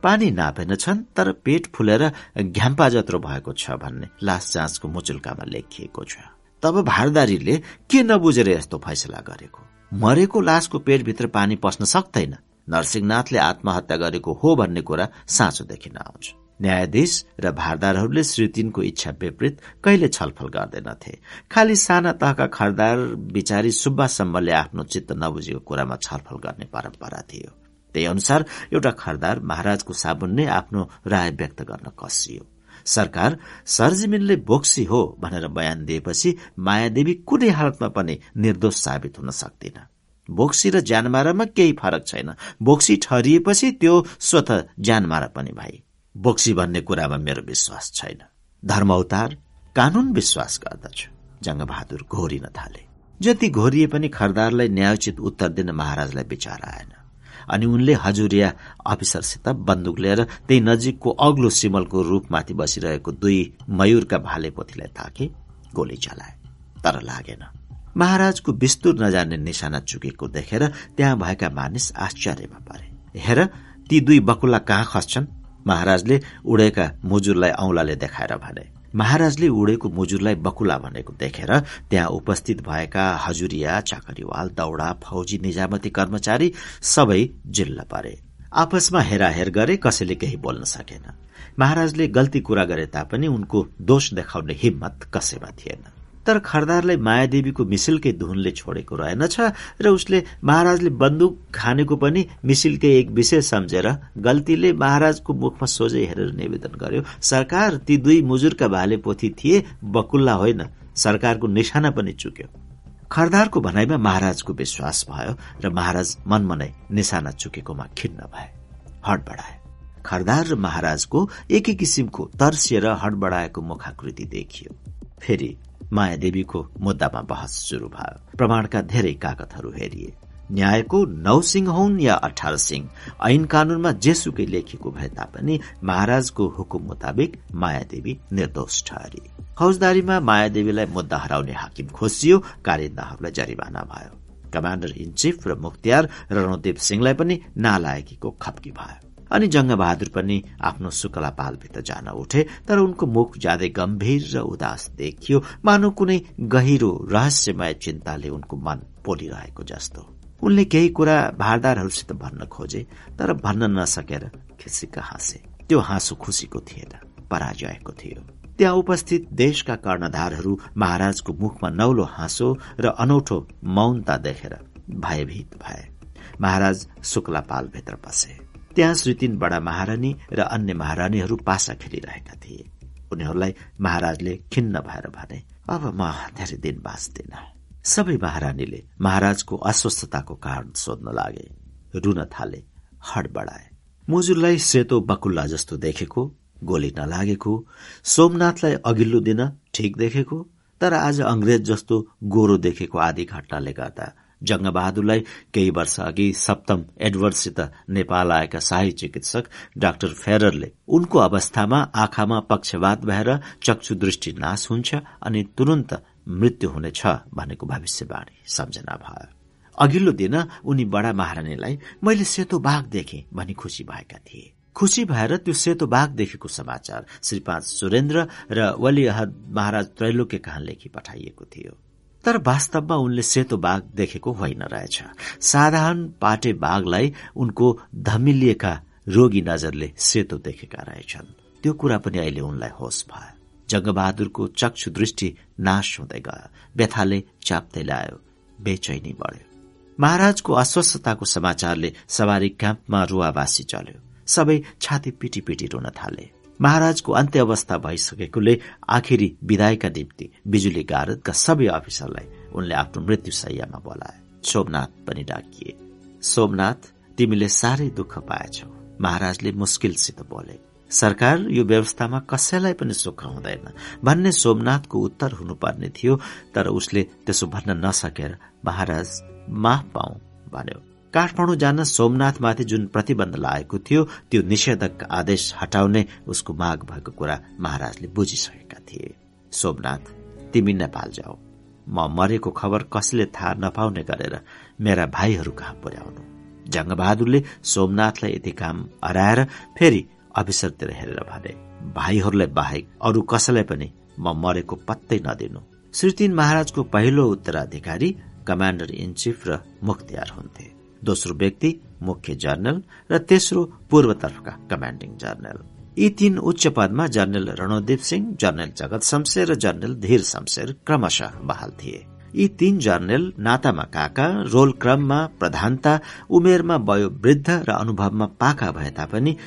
पानी नापेन छन् तर पेट फुलेर घ्याम्पा जत्रो भएको छ भन्ने लास जाँचको मुचुल्कामा लेखिएको छ। तब भारदारीले के नबुझेर यस्तो फैसला गरेको? मरेको लासको पेटभित्र पानी पस्न सक्दैन। नरसिंहनाथले आत्महत्या गरेको हो भन्ने कुरा साँचो देखिन आउँछ। न्यायाधीश र भारदारहरूले श्री तिनको इच्छा विपरीत कहिले छलफल गर्दैनथे। खालि साना तहका खरदार विचारी सुब्बा सम्बले आफ्नो चित्त नबुझेको कुरामा छलफल गर्ने परम्परा थियो। त्यही अनुसार एउटा खरदार महाराजको साबुनले आफ्नो राय व्यक्त गर्न कसियो सरकार सरजिमिनले बोक्सी हो भनेर बयान दिएपछि मायादेवी कुनै हालतमा पनि निर्दोष साबित हुन सक्दिन। बोक्सी र ज्यानमारामा केही फरक छैन। बोक्सी ठहरिएपछि त्यो स्वत ज्यानमारा पनि भाइ। बोक्सी भन्ने कुरामा मेरो विश्वास छैन। धर्म अवतार कानून विश्वास गर्दछु। जङ्गबहादुर घोरिन थाले। जति घोरिए पनि खरदारलाई न्यायोचित उत्तर दिन महाराजलाई विचार आएन। अनि उनले हजुरिया अफिसरसित बन्दुक लिएर त्यही नजिकको अग्लो सिमलको रूपमाथि बसिरहेको दुई मयूरका भाले पोथीलाई ताके गोली चलाए। तर लागेन। महाराजको विस्तुर नजान्ने निशाना चुकेको देखेर त्यहाँ भएका मानिस आश्चर्यमा परे। हेर ती दुई बकुल्ला कहाँ खस्छन्? महाराजले उडेका मुजुरलाई औंलाले देखाएर भने महाराजले उडेको मुजुरलाई बकुला भनेको देखेर त्यहाँ उपस्थित भएका हजुरिया चाकरीवाल दौडा फौजी निजामती कर्मचारी सबै जिल्ल परे। आपसमा हेराहेर गरे कसैले केही बोल्न सकेन। महाराजले गल्ती कुरा गरे तापनि उनको दोष देखाउने हिम्मत कसैमा थिएन। तर खरदारलाई मायादेवीको मिसिलकै धुनले छोडेको रहेनछ र उसले महाराजले बन्दुक खानेको पनि मिसिलकै एक विषय सम्झेर गल्तीले महाराजको मुखमा सोझै हेरेर निवेदन गर्यो सरकार ती दुई मुजुरका भाले पोथी थिए बकुल्ला होइन। सरकारको निशाना पनि चुक्यो। खरदारको भनाइमा महाराजको विश्वास भयो र महाराज मनमनै निशाना चुकेकोमा खिन्न भए हडबडाए खरदार र महाराजको एकै किसिमको तर्सिएर हडबडाएको मुखाकृति देखियो। फेरि मायादेवीको मुद्दामा बहस शुरू भयो। प्रमाणका धेरै कागतहरू हेरिए। न्यायको नौ सिंह हुन् या अठार सिंह ऐन कानूनमा जेसुकै लेखिएको भए तापनि महाराजको हुकुम मुताबिक मायादेवी निर्दोष ठहरी। फौजदारीमा मायादेवीलाई मुद्दा हराउने हाकिम खोसियो कारिन्दाहरूलाई जरिवाना भयो। कमाण्डर इन चिफ र मुख्तियार रणदेव सिंहलाई पनि नालायकीको खप्की भयो। अनि जङ्गबहादुर पनि आफ्नो शुक्ला पालभित्र जान उठे तर उनको मुख ज्यादै गम्भीर र उदास देखियो। मानव कुनै गहिरो रहस्यमय चिन्ताले उनको मन पोलिरहेको जस्तो। उनले केही कुरा भारदारहरूसित भन्न खोजे तर भन्न नसकेर खिसिक्क हाँसे। त्यो हाँसो खुसीको थिएन पराजयको थियो। त्यहाँ उपस्थित देशका कर्णधारहरू महाराजको मुखमा नौलो हाँसो र अनौठो मौनता देखेर भयभीत भए। महाराज शुक्लापालभित्र पसे। त्यहाँ श्री तीन बडा महारानी र अन्य महारानीहरू पासा खेलिरहेका थिए। उनीहरूलाई महाराजले खिन्न भएर भने अब म धेरै दिन बाँच्दिन। सबै महारानीले महाराजको अस्वस्थताको कारण सोध्न लागे रुन थाले हड बढाए मुजुरलाई सेतो बकुल्ला जस्तो देखेको गोली नलागेको सोमनाथलाई अघिल्लो दिन ठिक देखेको तर आज अंग्रेज जस्तो गोरो देखेको आदि घटनाले गर्दा जङ्गबहादुरलाई केही वर्ष अघि सप्तम एडवर्डसित नेपाल आएका शाही चिकित्सक डाक्टर फेररले उनको अवस्थामा आँखामा पक्षवात भएर चक्षु दृष्टि नाश हुन्छ अनि तुरन्त मृत्यु हुनेछ भनेको भविष्यवाणी सम्झना भयो। अघिल्लो दिन उनी बडा महारानीलाई मैले सेतो बाघ देखे भनी खुशी भएका थिए। खुशी भएर त्यो सेतो बाघ देखेको समाचार श्री पाँच सुरेन्द्र र वली अहद महाराज त्रैलोक्य कहाँ लेखी पठाइएको थियो। तर वास्तवमा उनले सेतो बाघ देखेको होइन रहेछ। साधारण पाटे बाघलाई उनको धमिलिएका रोगी नजरले सेतो देखेका रहेछन्। त्यो कुरा पनि अहिले उनलाई होस भयो। जङ्गबहादुरको चक्षु दृष्टि नाश हुँदै गयो। व्यथाले च्याप्दै ल्यायो बेचैनी बढ्यो। महाराजको अस्वस्थताको समाचारले सवारी क्याम्पमा रुवावासी चल्यो। सबै छाती पिटी पिटी रुन थाले। महाराजको अन्त्य अवस्था भइसकेकोले आखिरी विदायका निम्ति बिजुली गारदका सबै अफिसरलाई उनले आफ्नो मृत्यु सयमा बोलाए। सोमनाथ पनि डाकिए। सोमनाथ तिमीले साह्रै दुःख पाएछौ। महाराजले मुस्किलसित बोले सरकार यो व्यवस्थामा कसैलाई पनि सुख हुँदैन। भन्ने सोमनाथको उत्तर हुनुपर्ने थियो तर उसले त्यसो भन्न नसकेर महाराज माफ पाऊ भन्यो। काठमाडौँ जान सोमनाथमाथि जुन प्रतिबन्ध लागेको थियो त्यो निषेधक आदेश हटाउने उसको माग भएको कुरा महाराजले बुझिसकेका थिए। सोमनाथ तिमी नेपाल जाऊ। म मरेको खबर कसले थाहा नपाउने गरेर मेरा भाइहरू कहाँ पुर्याउनु? जङ्गबहादुरले सोमनाथलाई यति काम हराएर फेरि अफिसरतिर हेरेर भने भाइहरूलाई बाहेक अरू कसैलाई पनि म मरेको पत्तै नदिनु। श्रीतिन महाराजको पहिलो उत्तराधिकारी कमाण्डर इन चिफ र मुख्तियार हुन्थे। दोस्रो व्यक्ति मुख्य जर्नल र तेस्रो पूर्वतर्फका कमाण्डिङ जर्नल। यी तीन उच्च पदमा जर्नल रणोदीप सिंह जर्नल जगत शमशेर र जर्नल धीर शमशेर क्रमशः बहाल थिए। यी तीन जर्नेल नातामा काका रोल क्रममा प्रधानता उमेरमा वयोवृद्ध र अनुभवमा पाका भए तापनि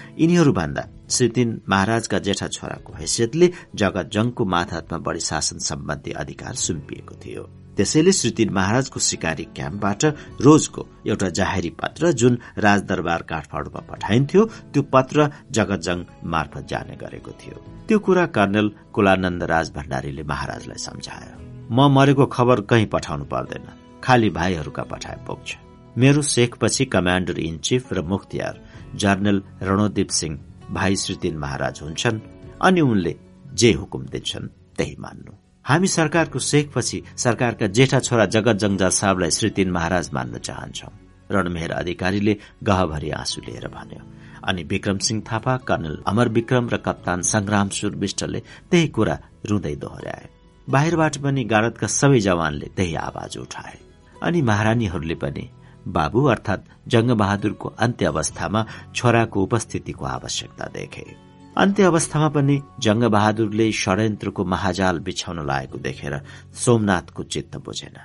श्री तीन महाराजका जेठा छोराको हैसियतले जगत जङको माथामा बढ़ी शासन सम्बन्धी अधिकार सुम्पिएको थियो। त्यसैले श्री तीन महाराजको सिकारी क्याम्पबाट रोजको एउटा जाहेरी पत्र जुन राजदरबार काठमाडौँमा पठाइन्थ्यो त्यो पत्र जगतजङ मार्फत जाने गरेको थियो। त्यो कुरा कर्णेल कुलानन्द राज भण्डारीले महाराजलाई सम्झायो। म मरेको खबर कहीँ पठाउनु पर्दैन। खाली भाइहरूका पठाए पुग्छ। मेरो शेखपछि कमाण्डर इन चिफ र मुख्तियार जर्नल रणोदीप सिंह भाइ श्रीतिन महाराज हुन्छन् अनि उनले जे हुकुम दिन्छन् त्यही मान्नु। हामी सरकारको शेखपछि सरकारका जेठा छोरा जगत जङ्जा साहबलाई श्रीतिन महाराज मान्न चाहन्छौ। रणमेहर अधिकारीले गहभरि आँसु लिएर भन्यो अनि विक्रम सिंह थापा कर्णल अमर विक्रम र कप्तान संग्राम सुर विष्टले त्यही कुरा रुँदै दोहोऱ्याए। बाहिरबाट पनि गारदका सबै जवानले त्यही आवाज उठाए। अनि महारानीहरूले पनि बाबु अर्थात जङ्गबहादुरको अन्त्य अवस्थामा छोराको उपस्थितिको आवश्यकता देखे। अन्त्य अवस्थामा पनि जङ्गबहादुरले षड्यन्त्रको महाजाल बिछाउन लागेको देखेर सोमनाथको चित्त बुझेन।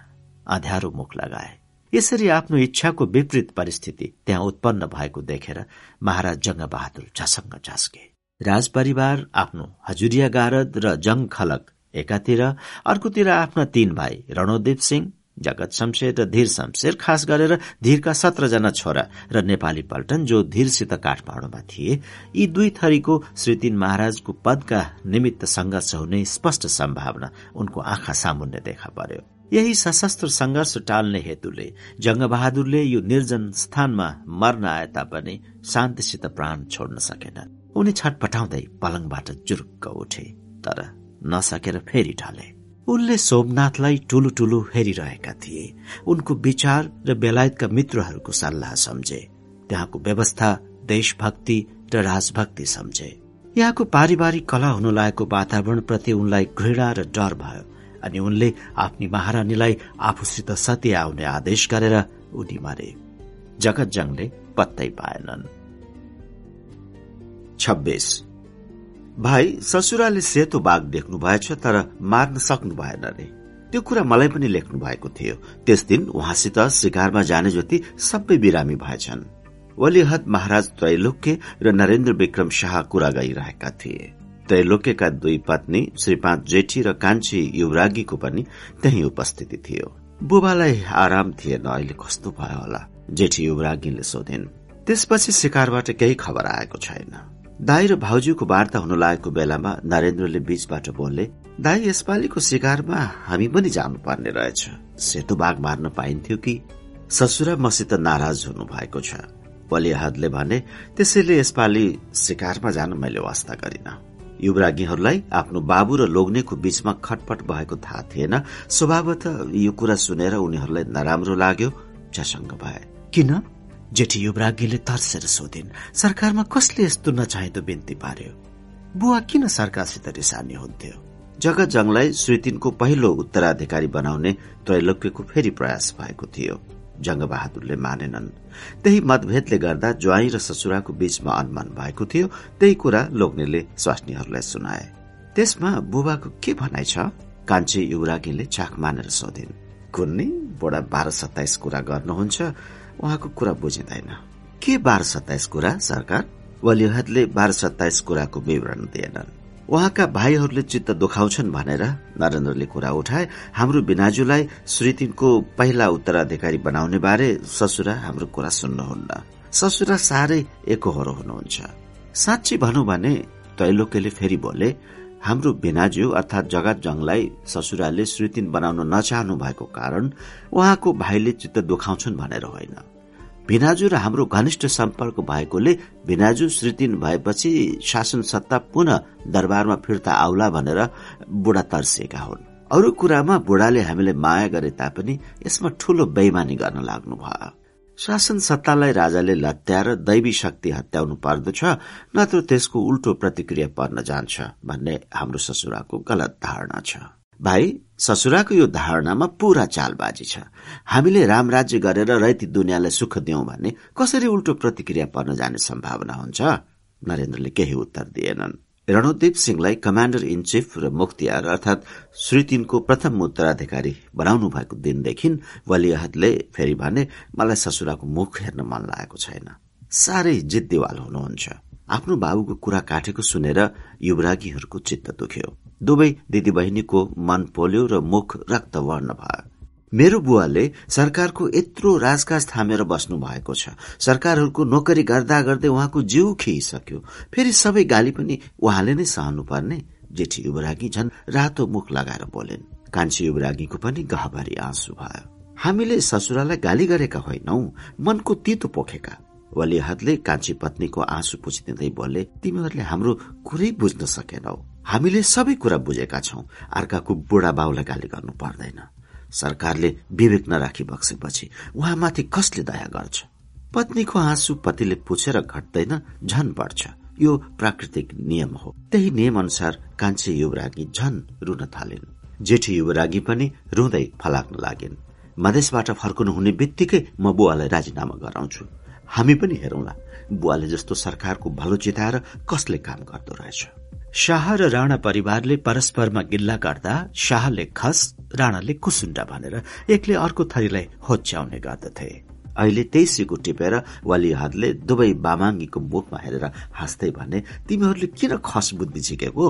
अध्यारो मुख लगाए। यसरी आफ्नो इच्छाको विपरीत परिस्थिति त्यहाँ उत्पन्न भएको देखेर महाराज जङ्गबहादुर झसङ्ग झस्के। राजपरिवार आफ्नो हजुरिया गारद र जङ खलक एकातिर अर्कोतिर आफ्ना तीन भाइ रणोदीप सिंह जगत शमशेर र धीर शमशेर खास गरेर धीरका सत्रजना छोरा र नेपाली पल्टन जो धीरसित काठमाडौँमा थिए यी दुई थरीको श्री तीन महाराजको पदका निमित्त संघर्ष हुने स्पष्ट सम्भावना उनको आँखा सामुन्ने देखा पर्यो। यही सशस्त्र संघर्ष टाल्ने हेतुले जङ्गबहादुरले यो निर्जन स्थानमा मर्न आए तापनि शान्तिसित प्राण छोड्न सकेनन् उनी छटपटाउँदै पलङबाट जुरुक्क उठे तर नसकेर फेरि ढले। उनले सोमनाथलाई ठुलो ठुलो हेरिरहेका थिए। उनको विचार र बेलायतका मित्रहरूको सल्लाह सम्झे। त्यहाँको व्यवस्था देशभक्ति र राजभक्ति सम्झे। यहाँको पारिवारिक कला हुन लागेको वातावरण प्रति उनलाई घृणा र डर भयो अनि उनले आफ्नी महारानीलाई आफूसित सत्य आउने आदेश गरेर उनी मरे। जगत जङले पत्तै पाएनन्। छब्बीस। भाइ ससुराले सेतो बाघ देख्नु भएछ तर मार्न सक्नु भएन रे। त्यो कुरा मलाई पनि लेख्नु भएको थियो। त्यस दिन उहाँसित शिकारमा जाने जति सबै बिरामी भएछन्। वलिहद महाराज त्रैलोक्य र नरेन्द्र विक्रम शाह कुरा गइरहेका थिए। त्रैलोक्यका दुई पत्नी श्रीपाँच जेठी र कान्छी युवरागीको पनि त्यही उपस्थिति थियो। बुबालाई आराम थिएन अहिले कस्तो भयो होला? जेठी युवरागीले सोधिन् त्यसपछि शिकारबाट केही खबर आएको छैन। दाई र भाउजूको वार्ता हुन लागेको बेलामा नरेन्द्रले बीचबाट बोल्ने दाई यसपालिको शिकारमा हामी पनि जानु पर्ने रहेछ। सेतो बाघ मार्न पाइन्थ्यो कि? ससुरा मसित नाराज हुनु भएको छ। बलियाहदले भने त्यसैले यसपालि शिकारमा जान मैले वास्ता गरिन। युवराज्ञीहरूलाई आफ्नो बाबु र लोग्नेको बीचमा खटपट भएको थाहा थिएन। स्वभावत यो कुरा सुनेर उनीहरूलाई नराम्रो लाग्यो। झसङ्ग भए। किन? जेठी युवराज्ञीले तर्सेर सोधिन् सरकारमा कसले यस्तो नचाहिँदो बिन्ती पार्यो? बुवा किन सरकारसित रिसानी हुन्थ्यो? जगत जङलाई श्रीतिनको पहिलो उत्तराधिकारी बनाउने त्रैलोक्यको फेरि प्रयास भएको थियो। जङ्गबहादुरले मानेनन्। त्यही मतभेदले गर्दा ज्वाई र ससुराको बीचमा अनुमान भएको थियो त्यही कुरा लोग्नेले स्वास्नीहरूलाई सुनाए। त्यसमा बुबाको के भनाइ छ? कान्छी युवरागीले चाख मानेर सोधिन्। कुन्नी बुढा बाह्र सत्ताइस कुरा गर्नुहुन्छ। उहाँको कुरा बुझिँदैन। के बाह्र सत्ताइस कुरा सरकार? वलिहतले बाह्र सत्ताइस कुराको विवरण दिएनन्। उहाँका भाइहरूले चित्त दुखाउँछन् भनेर नरेन्द्रले कुरा उठाए। हाम्रो बिनाजुलाई श्रीतिनको पहिला उत्तराधिकारी बनाउने बारे ससुरा हाम्रो कुरा सुन्नुहुन्न। ससुरा साह्रै एकहोरो हुनुहुन्छ। साँच्ची भनौं भने तैलोकेले फेरि बोले हाम्रो बिनाजु अर्थात जगत जङलाई ससुराले श्रीतिन बनाउन नचाहनु भएको कारण उहाँको भाइले चित्त दुखाउँछन् भनेर होइन। भिनाजु र हाम्रो घनिष्ठ सम्पर्क भएकोले भिनाजु श्रीतिन भएपछि शासन सत्ता पुनः दरबारमा फिर्ता आउला भनेर बुढा तर्सिएका हुन्। अरू कुरामा बुढाले हामीले माया गरे तापनि यसमा ठूलो बेइमानी गर्न लाग्नु भयो शासन सत्तालाई राजाले लत्याएर दैवी शक्ति हत्याउनु पर्दछ नत्र त्यसको उल्टो प्रतिक्रिया पर्न जान्छ भन्ने हाम्रो ससुराको गलत धारणा छ। भाइ ससुराको यो धारणामा पूरा चालबाजी छ। हामीले राम राज्य गरेर रैती दुनियाँलाई सुख दियौं भने कसरी उल्टो प्रतिक्रिया पर्न जाने सम्भावना हुन्छ? नरेन्द्रले केही उत्तर दिएनन्। रणोदीप सिंहलाई कमाण्डर इन चिफ र मुख्तियार अर्थात श्रीतिनको प्रथम उत्तराधिकारी बनाउनु भएको दिनदेखि वलियाहतले फेरि भने मलाई ससुराको मुख हेर्न मन लागेको छैन। साह्रै जिद्दीवाल हुनुहुन्छ। आफ्नो बाबुको कुरा काटेको सुनेर युवरागीहरूको चित्त दुख्यो। दुवै दिदी बहिनीको मन पोल्यो र मुख रक्तवर्ण भयो मेरो बुवाले सरकारको यत्रो राजकाज थामेर बस्नु भएको छ। सरकारहरूको नोकरी गर्दा गर्दै उहाँको जिउ खिइसक्यो। फेरि सबै गाली पनि उहाँले नै सहनु पर्ने जेठी युवरागी झन् रातो मुख लगाएर बोलेन्। कान्छी युवरागीको पनि गहभरी आँसु भयो। हामीले ससुरालाई गाली गरेका होइनौ। मनको तितो पोखेका। वलिहतले कान्छी पत्नीको आँसु पुछिदिँदै बोले तिमीहरूले हाम्रो कुरै बुझ्न सकेनौ। हामीले सबै कुरा बुझेका छौं। अर्काको बुढा बाउलाई गाली गर्नु पर्दैन। सरकारले विवेक नराखी बक्सेपछि उहाँमाथि कसले दया गर्छ? पत्नीको आँसु पतिले पुछेर घट्दैन झन बढ्छ। यो प्राकृतिक नियम हो। त्यही नियम अनुसार कान्छे युवरागी झन रुन थालिन्। जेठी युवरागी पनि रुँदै फलाक्न लागिन्। मधेसबाट फर्कनु हुने बित्तिकै म बुवालाई राजीनामा गराउँछु। हामी पनि हेरौँला। बुवाले जस्तो सरकारको भलो चिताएर कसले काम गर्दो रहेछ? शाह र राणा परिवारले परस्परमा गिल्ला गर्दा शाहले खस राणाले कुसुण्डा भनेर एकले अर्को थरीलाई होच्याउने गर्दथे। अहिले त्यही सिकु टिपेर वलिहदले दुवै बामाङ्गीको मुखमा हेरेर हाँस्दै भने तिमीहरूले किन खस बुद्धि झिकेको?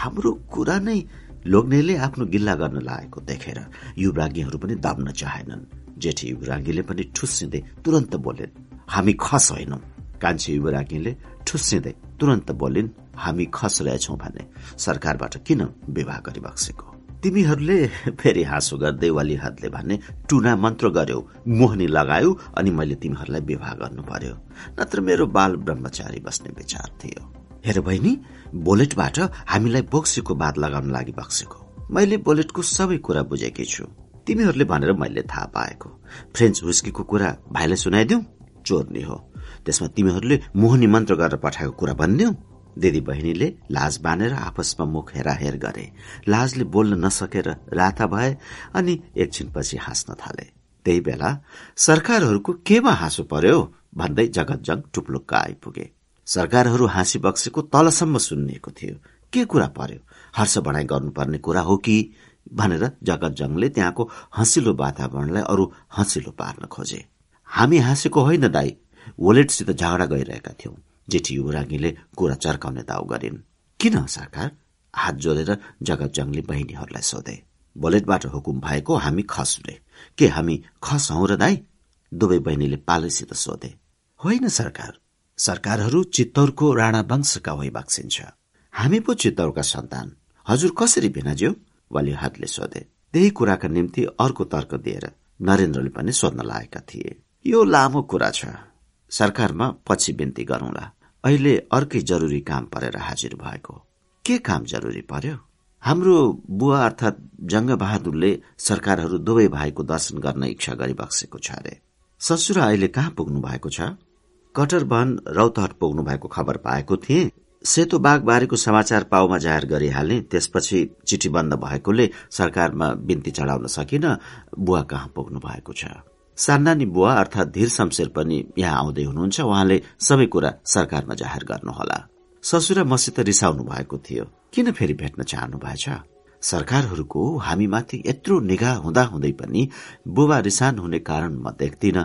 हाम्रो कुरा नै लोग्नेले आफ्नो गिल्ला गर्न लागेको देखेर युवरागीहरू पनि दाम्न चाहेनन्। जेठी युवरागीले पनि ठुस्सिँदै तुरन्त बोलिन् हामी खस होइनौ। कान्छी युवरागीले ठुस्सिँदै तुरन्त बोलिन् हामी खस रहेछौ भने सरकारबाट किन विवाह गरिबक्सेको तिमीहरूले फेरि हाँसो गर्दै हातले भने टुना मन्त्र गर्यौ मोहनी लगायौ अनि मैले तिमीहरूलाई विवाह गर्नु पर्यो। नत्र मेरो बाल ब्रह्मचारी बस्ने विचार थियो। हेर बहिनी बोलेटबाट हामीलाई बोक्सीको बात लगाउन लागि बक्सेको। मैले बोलेटको सबै कुरा बुझेकी छु। तिमीहरूले भनेर मैले थाहा पाएको। फ्रेन्च हुस्कीको कुरा भाइलाई सुनाइदिउ? चोर्नी हो। त्यसमा तिमीहरूले मोहनी मन्त्र गरेर पठाएको कुरा भनिदिउ? दिदी बहिनीले लाज बानेर आपसमा मुख हेराहेर गरे। लाजले बोल्न नसकेर राता भए अनि एकछिनपछि हाँस्न थाले। त्यही बेला सरकारहरूको केमा हाँसो पर्यो भन्दै जगतजङ टुप्लुक्क आइपुगे। सरकारहरू हाँसी बक्सेको तलसम्म सुनिएको थियो। के कुरा पर्यो? हर्ष बढाइ गर्नुपर्ने कुरा हो कि? भनेर जगतजङले त्यहाँको हँसिलो वातावरणलाई अरू हँसिलो पार्न खोजे। हामी हाँसेको होइन दाई वोलेटसित झगडा गइरहेका थियौं। जेठी युवराङ्गीले कुरा चर्काउने दाउ गरिन्। किन सरकार? हात जोडेर जगत जङले बहिनीहरूलाई सोधे। बोलेटबाट हुकुम भएको हामी खस रे के हामी खस हौ र दाई? दुवै बहिनीले पालैसित सोधे। होइन सरकार। सरकारहरू चित्तौरको राणा वंशका होइ बक्सिन्छ। हामी पो चित्तौरका सन्तान। हजुर कसरी भिनाज्यो वाली हातले सोधे। त्यही कुराका निम्ति अर्को तर्क दिएर नरेन्द्रले पनि सोध्न लागेका थिए। यो लामो कुरा छ। सरकारमा पछि बिन्ती गरौंला। अहिले अर्कै जरुरी काम परेर हाजिर भएको। के काम जरुरी पर्यो? हाम्रो बुवा अर्थात जङ्ग बहादुरले सरकारहरू दुवै भाइको दर्शन गर्न इच्छा गरिबक्सेको छ अरे। ससुरा अहिले कहाँ पुग्नु भएको छ? कटर बन रौतहट पुग्नु भएको खबर पाएको थिए। सेतो बाघ बारेको समाचार पाउमा जाहेर गरिहाले। त्यसपछि चिठी बन्द भएकोले सरकारमा बिन्ती चढाउन सकिन बुवा कहाँ पुग्नु भएको छ? सान्नानी बुवा अर्थात धीर शमशेर पनि यहाँ आउँदै हुनुहुन्छ। उहाँले सबै कुरा सरकारमा जाहेर गर्नुहोला। ससुरा मसित रिसाउनु भएको थियो। किन फेरि भेट्न चाहनु भएछ सरकारहरूको हामीमाथि यत्रो निगाह हुँदा हुँदै पनि बुबा रिसान हुने कारण म देख्दिन।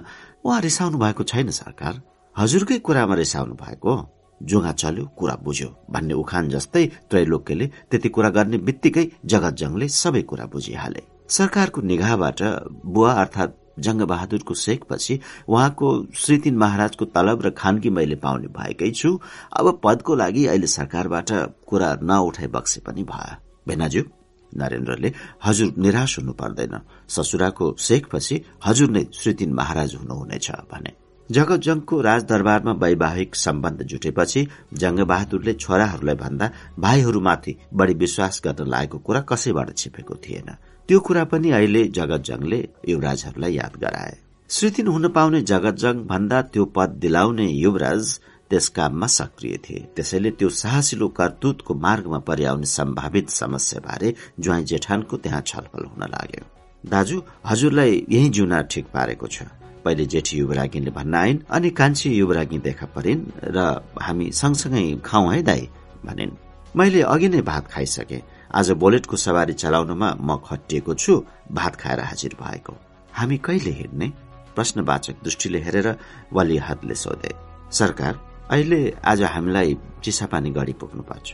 उहाँ रिसाउनु भएको छैन सरकार। हजुरकै कुरामा रिसाउनु भएको। जुगा चल्यो कुरा बुझ्यो भन्ने उखान जस्तै त्रैलोक्यले त्यति कुरा गर्ने बित्तिकै जगत जङले सबै कुरा बुझिहाले। सरकारको निगाहबाट बुवा अर्थात जंग बहादुरको सेकपछि उहाँको श्रीतिन महाराजको तलब र खानगी मैले पाउने भएकै छु। अब पदको लागि अहिले सरकारबाट कुरा नउठाइ बक्से पनि भयो। भेनाज्यू नरेन्द्रले हजुर निराश हुनु पर्दैन। ससुराको सेकपछि हजुर नै श्रीतिन महाराज हुनुहुनेछ भने। जगत जंगको राजदरबारमा वैवाहिक सम्बन्ध जुटेपछि जंगबहादुरले छोराहरूलाई भन्दा भाइहरूमाथि बढ़ी विश्वास गर्न लागेको कुरा कसैबाट छिपेको थिएन। त्यो कुरा पनि अहिले जगतजङले युवराजहरूलाई याद गराए। श्रीतिन हुन पाउने जगतजङ भन्दा त्यो पद दिलाउने युवराज त्यस काममा सक्रिय थिए। त्यसैले त्यो साहसिलो करतुतको मार्गमा परिआउने सम्भावित समस्या बारे ज्वाई जेठानको त्यहाँ छलफल हुन लाग्यो। दाजु हजुरलाई यही जिउना ठिक पारेको छ। पहिले जेठी युवरागीले भन्न आइन् अनि कान्छी युवरागी देखा परिन् र हामी सँगसँगै खाउँ है दाई भनिन्। मैले अघि नै भात खाइसके। आज बोलेटको सवारी चलाउनमा म खटिएको छु भात खाएर हाजिर भएको। हामी कहिले हिँड्ने? प्रश्नवाचक दृष्टिले हेरेर वलिहदले सोधे सरकार अहिले आज हामीलाई चिसापानी गढी पुग्नु पर्छ।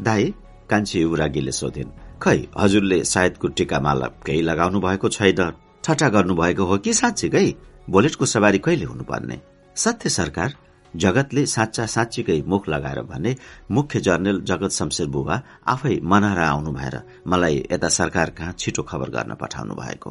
दाई कान्छी युवरागीले सोधिन् खै हजुरले सायदको टिकामाला केही लगाउनु भएको छैन। ठट्टा गर्नुभएको हो कि साँच्चीकै? बोलेटको सवारी कहिले हुनुपर्ने? सत्य सरकार। जगतले साँच्चा साँच्चीकै मुख लगाएर भने मुख्य जर्नल जगत शमशेर बुबा आफै मनहरा आउनु भएर मलाई यता सरकार कहाँ छिटो खबर गर्न पठाउनु भएको।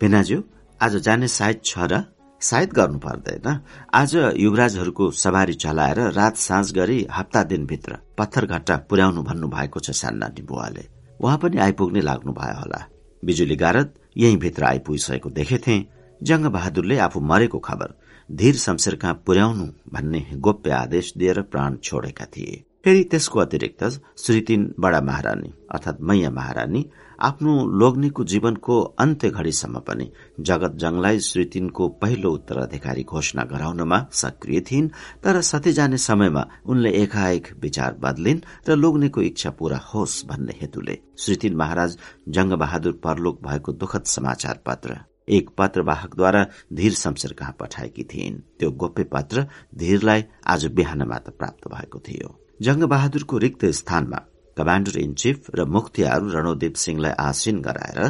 भेनाज्यू आज जाने सायद छ र? सायद गर्नु पर्दैन। आज युवराजहरूको सवारी चलाएर रात साँझ गरी हप्ता दिनभित्र पत्थरघट्टा पुर्याउनु भन्नु भएको छ सान्नानी बुवाले। उहाँ पनि आइपुग्ने लाग्नु भयो होला। बिजुली गारद यही भित्र आइपुगिसकेको देखेथे। जंग बहादुरले आफू मरेको खबर धीर शमशेर कहाँ पुर्याउनु भन्ने गोप्य आदेश दिएर प्राण छोडेका थिए। फेरि त्यसको अतिरिक्त श्रीतिन बडा महारानी अर्थात मैया महारानी आफ्नो लोग्नेको जीवनको अन्त्य घड़ीसम्म पनि जगत जङलाई श्रीतिनको पहिलो उत्तराधिकारी घोषणा गराउनमा सक्रिय थिइन् तर सती जाने समयमा उनले एकाएक विचार बदलिन् र लोग्नेको इच्छा पूरा होस् भन्ने हेतुले श्रीतिन महाराज जंग बहादुर परलोक भएको दुखद समाचार पत्र एक पत्रवाहकद्वारा धीर शमशेर कहाँ पठाएकी थिइन्। त्यो गोप्य पत्र धीरलाई आज बिहान मात्र प्राप्त भएको थियो। जंगबहादुरको रिक्त स्थानमा कमाण्डर इन चिफ र मुख्तियार रणोदेव सिंहलाई आसीन गराएर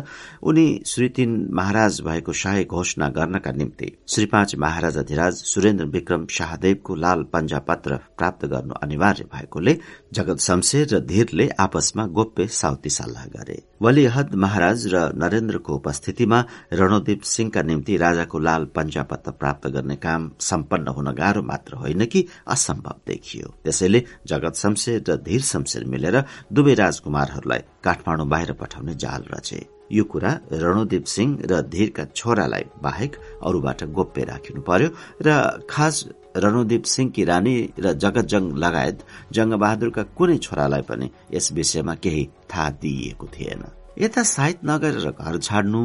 उनी श्री तीन महाराज भएको शाही घोषणा गर्नका निम्ति श्री पाँच महाराज अधिराज सुरेन्द्र विक्रम शाहदेवको लाल पञ्जा पत्र प्राप्त गर्नु अनिवार्य भएकोले जगत शमशेर र धीरले आपसमा गोप्य साउती सल्लाह गरे। वलिहद महाराज र नरेन्द्रको उपस्थितिमा रणोदेव सिंहका निम्ति राजाको लाल पत्र प्राप्त गर्ने काम सम्पन्न हुन गाह्रो मात्र होइन कि असम्भव देखियो। त्यसैले जगत शमशेर र धीर शमशेर मिलेर दुवै राजकुमारहरूलाई काठमाडौँ बाहिर पठाउने जाल रचे। यो कुरा रणोदेव सिंह र धीरका छोरालाई बाहेक अरूबाट गोप्य राखिनु पर्यो र खास रणोदेव सिंहकी रानी र जगतजङ लगायत जङ्गबहादुरका कुनै छोरालाई पनि यस विषयमा केही थाहा दिइएको थिएन। यता साहित नगरेर घर छाड्नु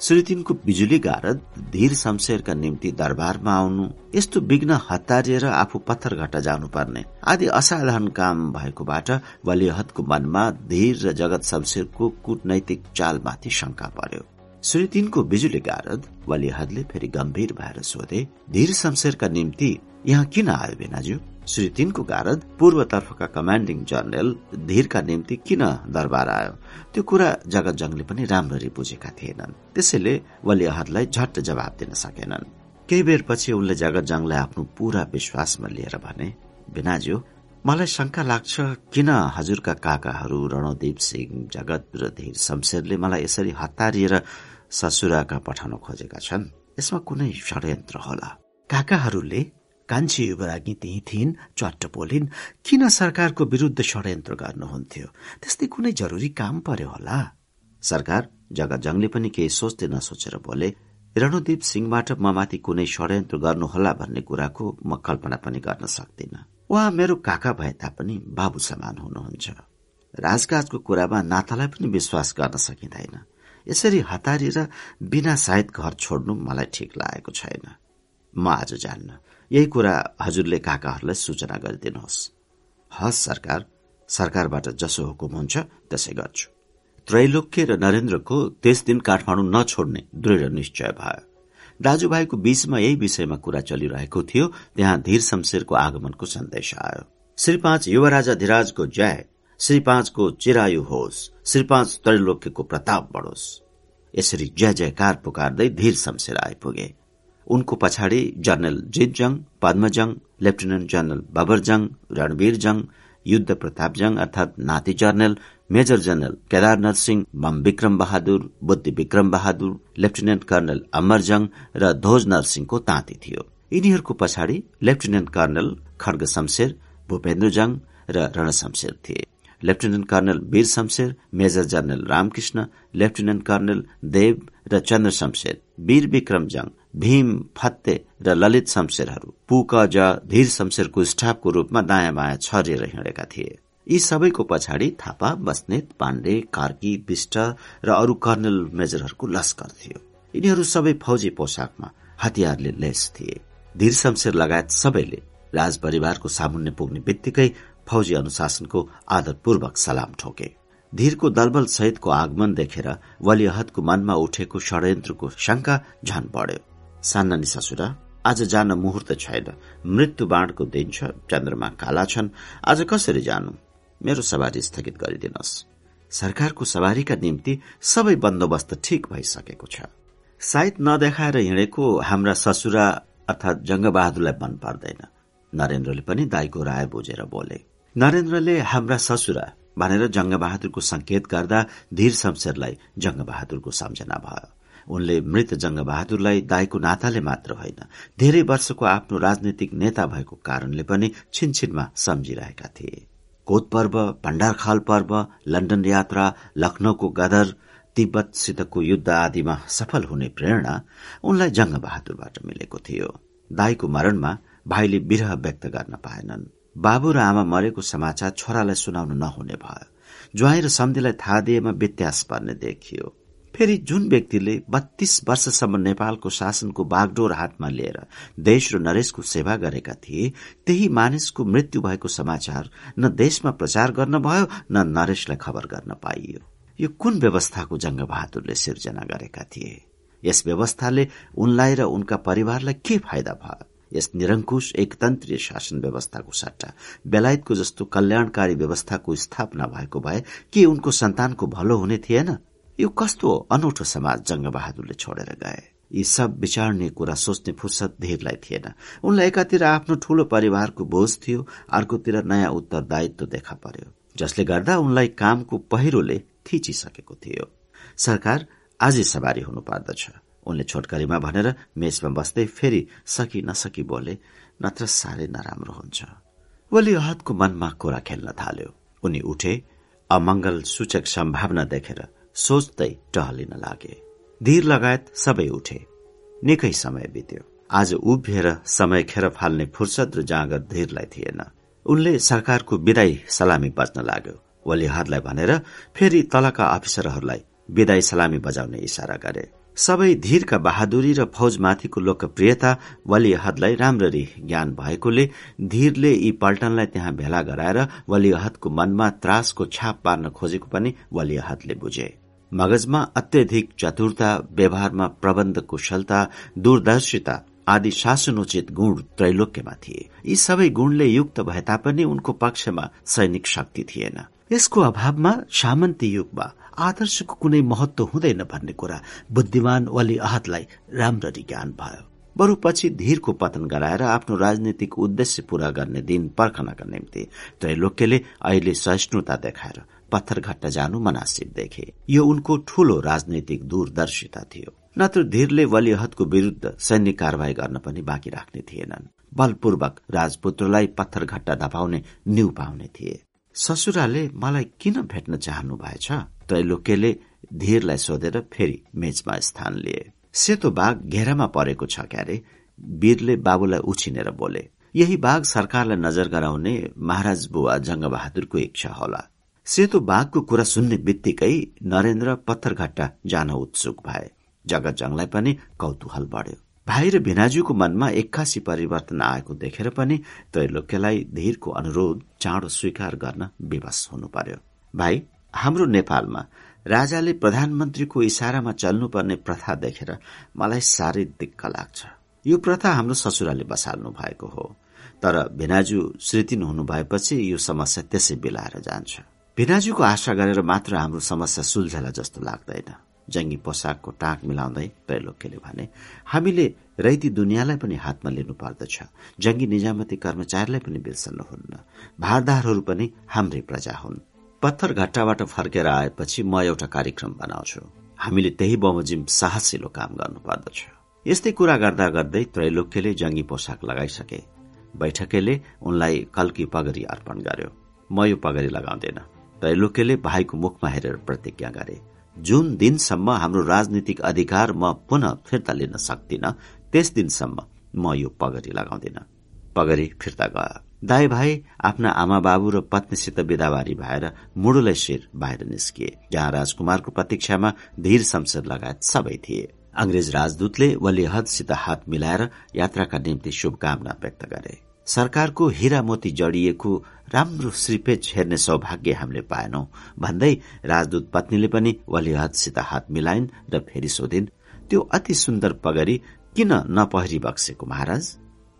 श्रीतिनको बिजुली गारद धीर शमशेरका निम्ति दरबारमा आउनु यस्तो विघ्न हतारिएर आफू पत्थरघट्टा जानुपर्ने। आदि असाधारण काम भएकोबाट वलिहतको मनमा धीर र जगत शमशेरको कूटनैतिक चालमाथि शंका पर्यो। श्रीतिनको बिजुली गारद वलिहदले फेरि गम्भीर भएर सोधे धीर शमशेरका निम्ति यहाँ किन आयो बेनाज्यू? श्री तिनको गारद पूर्वतर्फका कमाण्डिङ जनरल धीरका निम्ति किन दरबार आयो? त्यो कुरा जगत जङले पनि राम्ररी बुझेका थिएनन्। त्यसैले वलियाहदलाई झट्ट जवाब दिन सकेनन्। केही बेर पछि उनले जगत जङलाई आफ्नो पूरा विश्वासमा लिएर भने बिनाज्यू मलाई शंका लाग्छ किन हजुरका काकाहरू रणदीप सिंह जगत र धीर शमशेरले मलाई यसरी हतारिएर ससुराका पठाउन खोजेका छन्? यसमा कुनै षड्यन्त्र होला। काकाहरूले कान्छी युवराज्ञी त्यही थिइन् च्वाट्ट बोलिन् किन सरकारको विरूद्ध षड्यन्त्र गर्नुहुन्थ्यो? त्यस्तै कुनै जरुरी काम पर्यो होला? सरकार जगजङले पनि केही सोच्दै नसोचेर बोले रणदीप सिंहबाट म माथि कुनै षड्यन्त्र गर्नुहोला भन्ने कुराको म कल्पना पनि गर्न सक्दिन। उहाँ मेरो काका भए तापनि बाबु समान हुनुहुन्छ। राजकाजको कुरामा नातालाई पनि विश्वास गर्न सकिँदैन। यसरी हतारिएर बिना सायद घर छोड्नु मलाई ठिक लागेको छैन। म आज जान्न। यही कुरा हजुरले काकाहरूलाई सूचना गरिदिनुहोस्। हस् सरकार। सरकारबाट जसो हुकुम हुन्छ त्यसै गर्छु। त्रैलोक्य र नरेन्द्रको त्यस दिन काठमाडौँ नछोड्ने दृढ निश्चय भयो। दाजुभाइको बीचमा यही विषयमा कुरा चलिरहेको थियो त्यहाँ धीर शमशेरको आगमनको सन्देश आयो। श्री पाँच युवराजा धिराजको जय श्री पाँचको चिरायु होस् श्री पाँच त्रैलोक्यको प्रताप बढोस्। यसरी जय जयकार पुकार्दै धीर शमशेर आइपुगे। उनको पछाडि general Jitjung Padmajung lieutenant general Babarjung Ranbirjung Yuddha Pratapjang अर्थात नाति general, major general Kedar Singh Bam Bikram Bahadur Buddhi Bikram Bahadur lieutenant colonel Amarjung र ध्वज नरसिंहको ताँती थियो। यिनीहरूको पछाडि लेफ्टिनेन्ट कर्णल खड्ग शमशेर भूपेन्द्रजङ र रण शमशेर थिए। Lieutenant colonel Bir Shamsher, major general Ramkrishna lieutenant colonel Dev र चन्द्र शमशेर वीर विक्रम जङ भीम फत्ते र ललित शमशेरहरू पुक ज धीर शमशेरको स्टाफको रूपमा दायाँ बायाँ छरिएर हिँडेका थिए। यी सबैको पछाडि थापा बस्नेत पाण्डे कार्की विष्ट र अरू कर्नल मेजरहरूको लस्कर थियो। यिनीहरू सबै फौजी पोसाकमा हतियारले लेस थिए। धीर शमशेर लगायत सबैले राज परिवारको सामुन्ने पुग्ने बित्तिकै फौजी अनुशासनको आदरपूर्वक सलाम ठोके। धीरको दलबल सहितको आगमन देखेर वलियहदको मनमा उठेको षड्यन्त्रको शंका झन बढ्यो। सान्नानी ससुरा आज जान मुहुर्त छैन। मृत्यु बाँडको दिन छ चन्द्रमा काला छन्। आज कसरी जानु? मेरो सवारी स्थगित गरिदिनुहोस् सरकारको सवारीका निम्ति सबै बन्दोबस्त ठिक भइसकेको छ। सायद नदेखाएर हिँडेको हाम्रा ससुरा अर्थात जंगबहादुरलाई मन पर्दैन। नरेन्द्रले पनि दाईको राय बुझेर बोले नरेन्द्रले हाम्रा ससुरा भनेर जंगबहादुरको संकेत गर्दा धीर शमशेरलाई जंगबहादुरको सम्झना भयो। उनले मृत जंगबहादुरलाई दाईको नाताले मात्र होइन धेरै वर्षको आफ्नो राजनीतिक नेता भएको कारणले पनि छिनछिनमा सम्झिरहेका थिए। कोत पर्व भण्डारखाल पर्व लण्डन यात्रा लखनऊको गदर तिब्बतसितको युद्ध आदिमा सफल हुने प्रेरणा उनलाई जंगबहादुरबाट मिलेको थियो। दाईको मरणमा भाइले विरह व्यक्त गर्न पाएनन्। बाबु र आमा मरेको समाचार छोरालाई सुनाउनु नहुने भयो। ज्वाई र सम्धिलाई थाहा दिएमा व्यत्यास पर्ने देखियो। फेरि जुन व्यक्तिले बत्तीस वर्षसम्म नेपालको शासनको बागडोर हातमा लिएर देश र नरेशको सेवा गरेका थिए त्यही मानिसको मृत्यु भएको समाचार न देशमा प्रचार गर्न भयो न नरेशलाई खबर गर्न पाइयो। यो कुन व्यवस्थाको जंगबहादुरले सिर्जना गरेका थिए? यस व्यवस्थाले उनलाई र उनका परिवारलाई के फाइदा भयो? यस निरंकुश एकतन्त्रीय शासन व्यवस्थाको सट्टा बेलायतको जस्तो कल्याणकारी व्यवस्थाको स्थापना भएको भए के उनको सन्तानको भलो हुने थिएन? यो कस्तो अनौठो समाज जंगबहादुरले छोडेर गए? यी सब विचार्ने कुरा सोच्ने फुर्सद धेरलाई थिएन। उनलाई एकातिर आफ्नो ठूलो परिवारको बोझ थियो अर्कोतिर नयाँ उत्तरदायित्व देखा पर्यो जसले गर्दा उनलाई कामको पहिरोले थिचिसकेको थियो। सरकार आजै सवारी हुनु पर्दछ। उनले छोटकरीमा भनेर मेचमा बस्दै फेरि सकी नसकी बोले नत्र साह्रै नराम्रो हुन्छ। वली अहदको मनमा कुरा खेल्न थाल्यो। उनी उठे अमंगल सूचक सम्भावना देखेर सोच्दै टहलिन लागे। धीर लगायत सबै उठे। निकै समय बित्यो। आज उभिएर समय खेर फाल्ने फुर्सद र जाँगर धीरलाई थिएन। उनले सरकारको विदाई सलामी बज्न लाग्यो। वलिहरलाई भनेर फेरि तलका अफिसरहरूलाई विदाई सलामी बजाउने इशारा गरे। सबै धीरका बहादुरी र फौजमाथिको लोकप्रियता वलिहदलाई राम्ररी ज्ञान भएकोले धीरले यी पल्टनलाई त्यहाँ भेला गराएर वलिहदको मनमा त्रासको छाप पार्न खोजेको पनि वलिहदले बुझे। मगजमा अत्यधिक चतुरता व्यवहारमा प्रबन्ध कुशलता दूरदर्शिता आदि शासनोचित गुण त्रैलोक्यमा थिए। यी सबै गुणले युक्त भए तापनि उनको पक्षमा सैनिक शक्ति थिएन। यसको अभावमा सामन्ती युगमा आदर्शको कुनै महत्व हुँदैन भन्ने कुरा बुद्धिमान वली अहतलाई राम्ररी ज्ञान भयो। बरु पछि धीरको पतन गराएर आफ्नो राजनीतिक उद्देश्य पूरा गर्ने दिन पर्खनका निम्ति त्रैलोक्यले अहिले सहिष्णुता देखाएर पत्थरघट्ट जानु मनासिब देखे। यो उनको ठूलो राजनैतिक दूरदर्शिता थियो। नत्र धीरले वलिहतको विरूद्ध सैन्य कार्यवाही गर्न पनि बाँकी राख्ने थिएनन्। बलपूर्वक राजपुत्रलाई पत्थरघट्टा धपाउने न्यू पाउने थिए। ससुराले मलाई किन भेट्न चाहनु भएछ त्रैलोक्यले धीरलाई सोधेर फेरि मेचमा स्थान लिए। सेतो बाघ घेरामा परेको छ क्यारे वीरले बाबुलाई उछिनेर बोले। यही बाघ सरकारलाई नजर गराउने महाराज बुवा जंगबहादुरको इच्छा होला। सेतो बाघको कुरा सुन्ने बित्तिकै नरेन्द्र पत्थरघट्टा जान उत्सुक भए। जगत जङलाई पनि कौतूहल बढ्यो। भाइ र भिनाजुको मनमा एक्कासी परिवर्तन आएको देखेर पनि त्रैलोक्यलाई धीरको अनुरोध चाँडो स्वीकार गर्न विवश हुनु पर्यो। भाइ हाम्रो नेपालमा राजाले प्रधानमन्त्रीको इशारामा चल्नुपर्ने प्रथा देखेर मलाई साह्रै दिक्क लाग्छ। यो प्रथा हाम्रो ससुराले बसाल्नु भएको हो। तर भिनाजु श्रीतिन हुनु भएपछि यो समस्या त्यसै बिलाएर जान्छ। भिनाजुको आशा गरेर मात्र हाम्रो समस्या सुल्झला जस्तो लाग्दैन। जङ्गी पोसाकको टाँक मिलाउँदै त्रैलोक्यले भने हामीले रैती दुनियाँलाई पनि हातमा लिनु पर्दछ। जङ्गी निजामती कर्मचारीलाई पनि बिर्सन्नुहुन्न भारदारहरू पनि हाम्रै प्रजा हुन्। पत्थर घट्टाबाट फर्केर आएपछि म एउटा कार्यक्रम बनाउँछु। हामीले त्यही बमोजिम साहसिलो काम गर्नु पर्दछ यस्तै कुरा गर्दा गर्दै त्रैलोक्यले जङ्गी पोसाक लगाइसके। बैठकेले उनलाई कल्की पगरी अर्पण गर्यो। म यो पगरी लगाउँदैन। त्रैलोक्यले भाइको मुखमा हेरेर प्रतिज्ञा गरे जुन दिनसम्म हाम्रो राजनीतिक अधिकार म पुनः फिर्ता लिन सक्दिन त्यस दिनसम्म म यो पगरी लगाउँदिन। पगरी फिर्ता गयो। दाई भाइ आफ्ना आमा बाबु र पत्नीसित विदाबारी भएर मुडुलाई शिर बाहिर निस्किए जहाँ राजकुमारको प्रतीक्षामा धीर शमशेर लगायत सबै थिए। अंग्रेज राजदूतले वलिहदसित हात मिलाएर यात्राका निम्ति शुभकामना व्यक्त गरे। सरकारको हिरा मोती जडिएको राम्रो श्रीपेच हेर्ने सौभाग्य हामीले पाएनौ। भन्दै राजदूत पत्नीले पनि वलिहदसित हात मिलाइन् र फेरि सोधिन् त्यो अति सुन्दर पगरी किन नपहरी बक्सेको महाराज?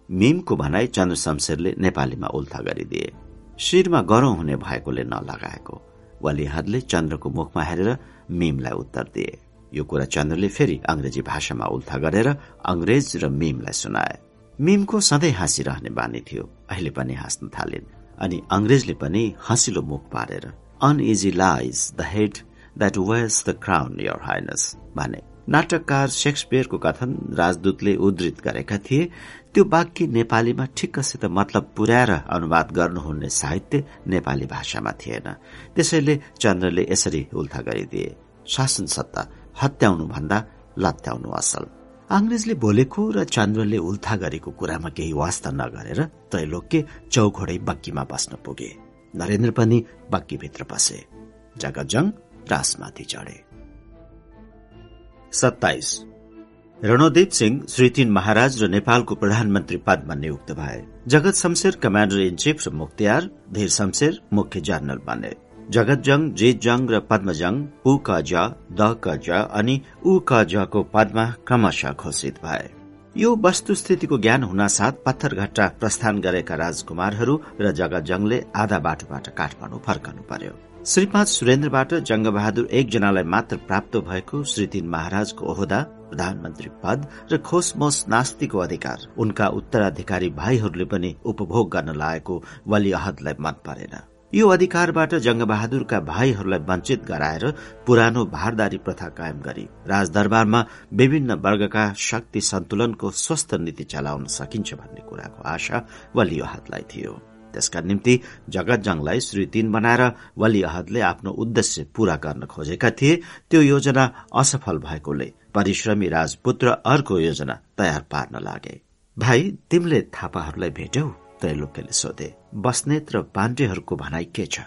मिमको भनाई चन्द्र शमशेरले नेपालीमा उल्था गरिदिए। शिरमा गरौं हुने भएकोले नलगाएको। वलिहदले चन्द्रको मुखमा हेरेर मिमलाई उत्तर दिए। यो कुरा चन्द्रले फेरि अंग्रेजी भाषामा उल्था गरेर अंग्रेज र मिमलाई सुनाए। मिमको सधैँ हाँसिरहने बानी थियो। अहिले पनि हाँस्न थालिन्। अनि अंग्रेजले पनि हँसिलो मुख पारेर uneasy lies the head that wears the crown your highness भने। नाटककार शेक्सपियरको कथन राजदूतले उद्धृत गरेका थिए त्यो वाक्य नेपालीमा ठिक्कसित मतलब पुर्याएर अनुवाद गर्नुहुने साहित्य नेपाली भाषामा थिएन। त्यसैले चन्द्रले यसरी उल्था गरिदिए शासन सत्ता हत्याउनु भन्दा लत्याउनु असल। अंग्रेजले बोलेको र चन्द्रले उल्था गरेको कुरामा केही वास्ता नगरेर त्रैलोक्य चौघोडै बक्कीमा बस्न पुगे। नरेन्द्र पनि बक्कीभित्र पसे जगतजङ रासमाथि चढे। सत्ताइस। रणोदीप सिंह श्री तीन महाराज र नेपालको प्रधानमन्त्री पदमा नियुक्त भए। Jagat Shamsher commander in chief र मुख्तियार, धीर शमशेर मुख्य जनरल बने। जगतजङ जितजङ र पद्मजङ उ क ज द अनि उ क जको पदमा क्रमशः घोषित भए। यो वस्तुस्थितिको ज्ञान हुनासाथ पत्थरघट्टा प्रस्थान गरेका राजकुमारहरू र जगतजङले आधा बाटोबाट काठमाडौँ फर्कनु पर्यो। श्री पाँच सुरेन्द्रबाट जंगबहादुर एकजनालाई मात्र प्राप्त भएको श्री तीन महाराजको ओहदा प्रधानमन्त्री पद र खोसमोस नास्तिको अधिकार। उनका उत्तराधिकारी भाइहरूले पनि उपभोग गर्न लागेको वली अहदलाई मन परेन। यो अधिकारबाट जंगबहादुरका भाइहरूलाई वञ्चित गराएर पुरानो भारदारी प्रथा कायम गरी राजदरबारमा विभिन्न वर्गका शक्ति सन्तुलनको स्वस्थ नीति चलाउन सकिन्छ भन्ने कुराको आशा वली अहदलाई थियो। त्यसका निम्ति जगतजङलाई श्री तीन बनाएर वली अहदले आफ्नो उद्देश्य पूरा गर्न खोजेका थिए। त्यो योजना असफल भएकोले परिश्रमी राजपुत्र अर्को योजना तयार पार्न लागे। भाइ तिमीले थापाहरूलाई भेट्यौ? त्रैलोक्यले सोधे बस्नेत र पाण्डेहरूको भनाइ के छ?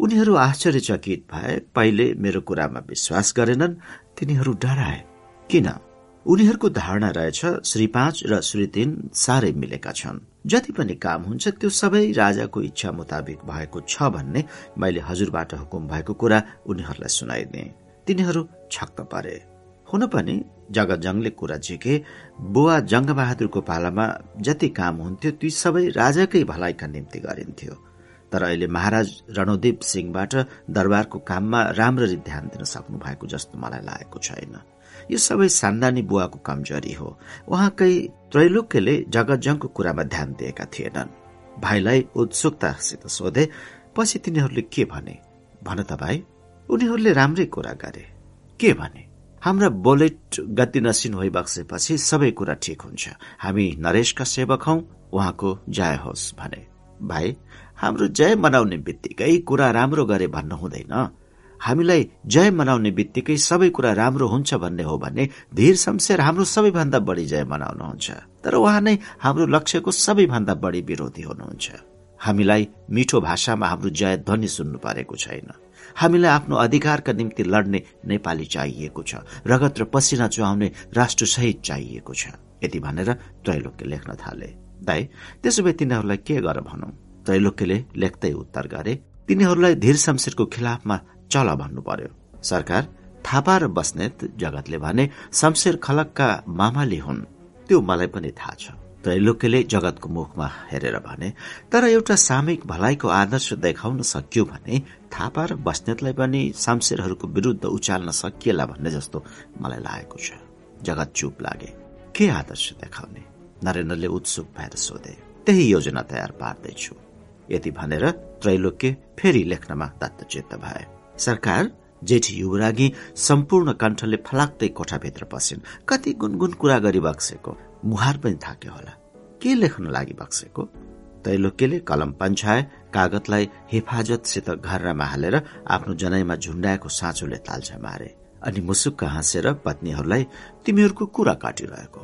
उनीहरू आश्चर्यचकित भए पहिले मेरो कुरामा विश्वास गरेनन् तिनीहरू डराए। किन? उनीहरूको धारणा रहेछ श्री पाँच र श्री तीन साह्रै मिलेका छन्। जति पनि काम हुन्छ त्यो सबै राजाको इच्छा मुताबिक भएको छ भन्ने मैले हजुरबाट हुकुम भएको कुरा उनीहरूलाई सुनाइदिए। तिनीहरू छक्क परे। हुन पनि जगतजङले कुरा झिके बुवा जङ्गबहादुरको पालामा जति काम हुन्थ्यो ती सबै राजाकै भलाइका निम्ति गरिन्थ्यो। तर अहिले महाराज रणोदीप सिंहबाट दरबारको काममा राम्ररी ध्यान दिन सक्नु भएको जस्तो मलाई लागेको छैन। यो सबै सान्दानी बुवाको कमजोरी हो। उहाँकै त्रैलोक्यले जगतजङको कुरामा ध्यान दिएका थिएनन्। भाइलाई उत्सुकतासित सोधे पछि तिनीहरूले के भने? भन त भाइ उनीहरूले राम्रै कुरा गरे। के भने? हाम्रा बोलेट गति नसिन भइबक्सेपछि सबै कुरा ठिक हुन्छ। हामी नरेशका सेवक हौ उहाँको जय होस् भने। भाइ हाम्रो जय मनाउने बित्तिकै कुरा राम्रो गरे भन्नु हुँदैन। हामीलाई जय मनाउने बित्तिकै सबै कुरा राम्रो हुन्छ भन्ने हो भने धीर शमशेर हाम्रो सबैभन्दा बढी जय मनाउनुहुन्छ। तर उहाँ नै हाम्रो लक्ष्यको सबैभन्दा बढी विरोधी हुनुहुन्छ। हामीलाई मिठो भाषामा हाम्रो जय ध्वनि सुन्नु परेको छैन। हामीलाई आफ्नो अधिकारका निम्ति लड्ने नेपाली चाहिएको छ रगत र पसिना चुहाउने राष्ट्र सहित चाहिएको छ। यति भनेर त्रैलोक्य लेख्न थाले। दाई त्यसो भए तिनीहरूलाई के गर भनौं? त्रैलोक्यले लेख्दै उत्तर गरे तिनीहरूलाई धीर शमशेरको खिलाफमा चल भन्नु पर्यो सरकार थापा र बस्नेत जगतले भने शमशेर खलकका मामाले हुन्। त्यो मलाई पनि थाहा छ। त्रैलोक्यले जगतको मुखमा हेरेर भने तर एउटा सामूहिक भलाइको आदर्श देखाउन सकियो भने थापा र बस्नेतलाई पनि शमशेरहरूको विरूद्ध उचाल्न सकिएला भन्ने जस्तो मलाई लागेको छ। जगत चुप लागे। के आदर्श देखाउने? नरेन्द्रले उत्सुक भएर सोधे। त्यही योजना तयार पार्दैछु यति भनेर त्रैलोक्य फेरि लेख्नमा दत्तचित्त भए। सरकार जेठी युवरागी सम्पूर्ण कण्ठले फलाक्दै कोठाभित्र पसिन्। कति गुनगुन कुरा गरी बक्सेको। मुहार पनि थाक्यो होला। के लेख्न लागि बक्सेको? तैलोक्यले कलम पन्छाए कागतलाई हिफाजतसित घरमा हालेर आफ्नो जनाईमा झुण्डाएको साँचोले ताल्छा मारे अनि मुसुक्क हाँसेर पत्नीहरूलाई तिमीहरूको कुरा काटिरहेको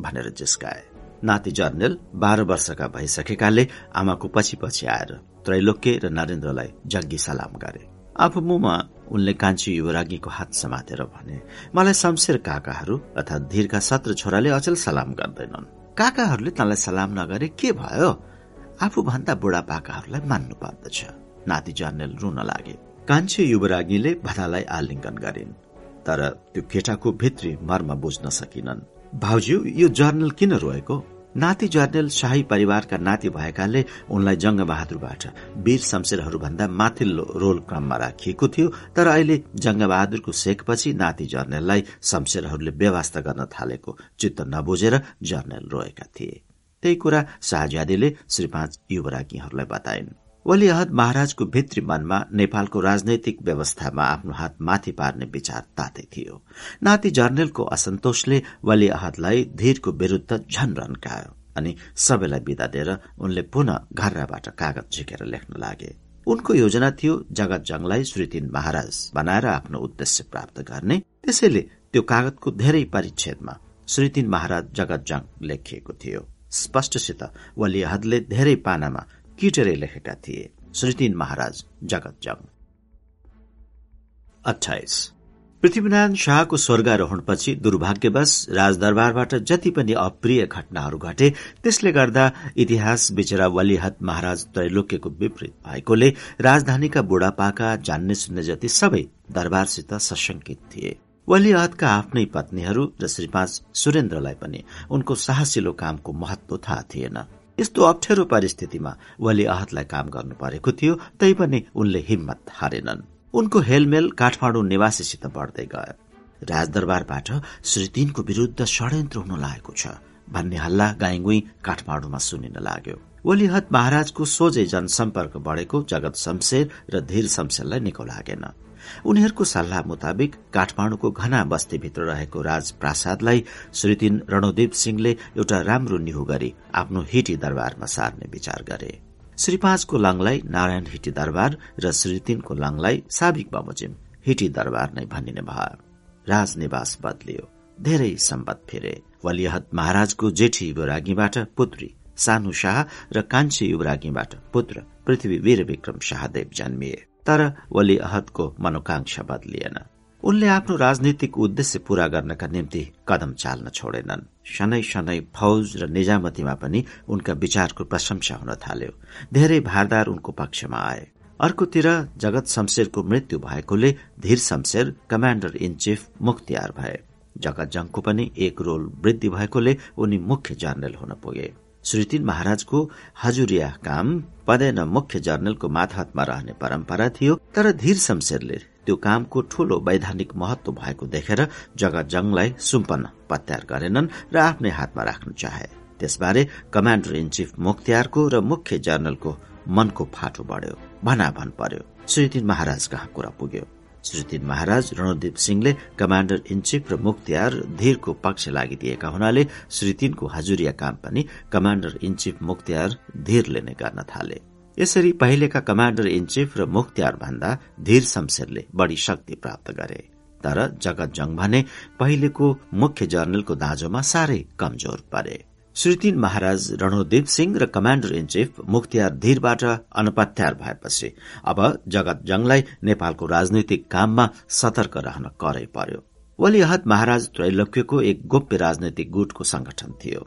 भनेर जिस्काए। नाति जर्नेल बाह्र वर्षका भइसकेकाले आमाको पछि पछि आएर त्रैलोक्य र नरेन्द्रलाई जग्गी सलाम गरे। आफू मुमा उनले कान्छी युवरागीको हात समातेर भने मलाई शमशेर काकाहरू अर्थात् धीरका सत्र छोराले अचेल सलाम गर्दैनन्। काकाहरूले तँलाई सलाम नगरे के भयो? आफू भन्दा बुढापाकाहरूलाई मान्नु पर्दछ नाति जर्नेल रुन लागे। कान्छी युवरागीले भदालाई आलिङ्गन गरिन् तर त्यो केटाको भित्री मर्म बुझ्न सकिनन्। भाउज्यू यो जर्नल किन रोएको? नाति जर्नेल शाही परिवारका नाति भएकाले उनलाई जंगबहादुरबाट वीर शमशेरहरूभन्दा माथिल्लो रोल क्रममा राखिएको थियो तर अहिले जंगबहादुरको सेकपछि नाति जर्नेललाई शमशेरहरूले व्यवस्था गर्न थालेको चित्त नबुझेर जर्नेल रोएका थिए। त्यही कुरा शाहज्यादीले श्री पाँच युवराकीहरूलाई बताइन्। वली अहद महाराजको भित्री मनमा नेपालको राजनैतिक व्यवस्थामा आफ्नो हात माथि पार्ने विचार तातै थियो। नाति जर्नेलको असन्तोषले वली अहदलाई धीरको विरूद्ध झन रन्कायो अनि सबैलाई विदा दिएर उनले पुनः घरबाट कागज झिकेर लेख्न लागे। उनको योजना थियो जगत जङलाई श्रीतिन महाराज बनाएर आफ्नो उद्देश्य प्राप्त गर्ने। त्यसैले त्यो कागजको धेरै परिच्छेदमा श्रीतिन महाराज जगत जङ लेखिएको थियो। स्पष्टसित वली अहदले धेरै पानामा किटेरै लेखेका थिए। श्रीतिन महाराज जगत जग अठाइस पृथ्वीनारायण शाहको स्वर्गारोहणपछि दुर्भाग्यवश राजदरबारबाट जति पनि अप्रिय घटनाहरू घटे त्यसले गर्दा इतिहास विचरा वलिहत महाराज त्रैलोक्यको विपरीत भएकोले राजधानीका बुढापाका जान्ने सुन्ने जति सबै दरबारसित सशंकित थिए। वलिहतका आफ्नै पत्नीहरू र श्री सुरेन्द्रलाई पनि उनको साहसिलो कामको महत्व थाहा थिएन। यस्तो अप्ठ्यारो परिस्थितिमा वली आहतलाई काम गर्नु परेको थियो तैपनि उनले हिम्मत हारेनन्। उनको हेलमेल काठमाडौँ निवासीसित बढ्दै गयो। राजदरबारबाट श्री तीनको विरूद्ध षड्यन्त्र हुन लागेको छ भन्ने हल्ला गाईगुई काठमाडौँमा सुनिन लाग्यो। वलिहत महाराजको सोझै जनसम्पर्क बढेको जगत शमशेर र धीर शमशेरलाई निको लागेन। उनीहरूको सल्लाह मुताबिक काठमाडौँको घना बस्तीभित्र रहेको राजप्रासादलाई श्रीतिन रणोदीप सिंहले एउटा राम्रो निहु गरी आफ्नो हिटी दरबारमा सार्ने विचार गरे। श्री पाँचको लङलाई नारायण हिटी दरबार र श्री तीनको लङलाई साबिक बमोजिम हिटी दरबार नै भनिने भयो। राजनिवास बदलियो। धेरै सम्पद फिरे। वलियहत महाराजको जेठी युवरागीबाट पुत्री सानु शाह र कान्छी युवरागीबाट पुत्र पृथ्वी वीर विक्रम शाहदेव जन्मिए। तर वली अहदको मनोकांक्षा बदलिएन। उनले आफ्नो राजनीतिक उद्देश्य पूरा गर्नका निम्ति कदम चाल्न छोडेनन्। शनै शनै फौज र निजामतीमा पनि उनका विचारको प्रशंसा हुन थाल्यो। धेरै भारदार उनको पक्षमा आए। अर्कोतिर जगत शमशेरको मृत्यु भएकोले Dhir Shamsher commander in chief Mukhtiar भए। जगत जङको पनि एक रोल वृद्धि भएकोले उनी मुख्य जर्नल हुन पुगे। श्रीतिन महाराजको हजुरिया काम पदेन मुख्य जर्नलको माथातमा रहने परम्परा थियो तर धीर शमशेरले त्यो कामको ठूलो वैधानिक महत्व भएको देखेर जगत जङलाई सुम्पन्न पत्यार गरेनन् र आफ्नै हातमा राख्न चाहे। त्यसबारे कमाण्डर इन चिफ मुख्तियारको र मुख्य जर्नलको मनको फाटो बढ्यो भनाभन पर्यो। श्रीतिन महाराज कहाँ कुरा पुग्यो? श्री महाराज रणदीप सिंहले कमाण्डर इन चिफ र मुख्तियार धीरको पक्ष लागिदिएका हुनाले श्री तीनको हजुरिया काम पनि कमाण्डर इन चिफ मुख्तियार धीरले नै गर्न थाले। यसरी पहिलेका कमाण्डर इन चिफ र मुख्तियार भन्दा धीर शमशेरले बढ़ी शक्ति प्राप्त गरे। तर जगत जङ भने पहिलेको मुख्य जर्नलको दाँजोमा साह्रै कमजोर परे। श्री तीन महाराज रणोदीप सिंह र कमाण्डर इन चिफ मुख्तियार धीरबाट अनपत्यार भएपछि अब जगत जङलाई नेपालको राजनैतिक काममा सतर्क रहन करै पर्यो। वलिहत महाराज त्रैलोक्यको एक गोप्य राजनैतिक गुटको संगठन थियो।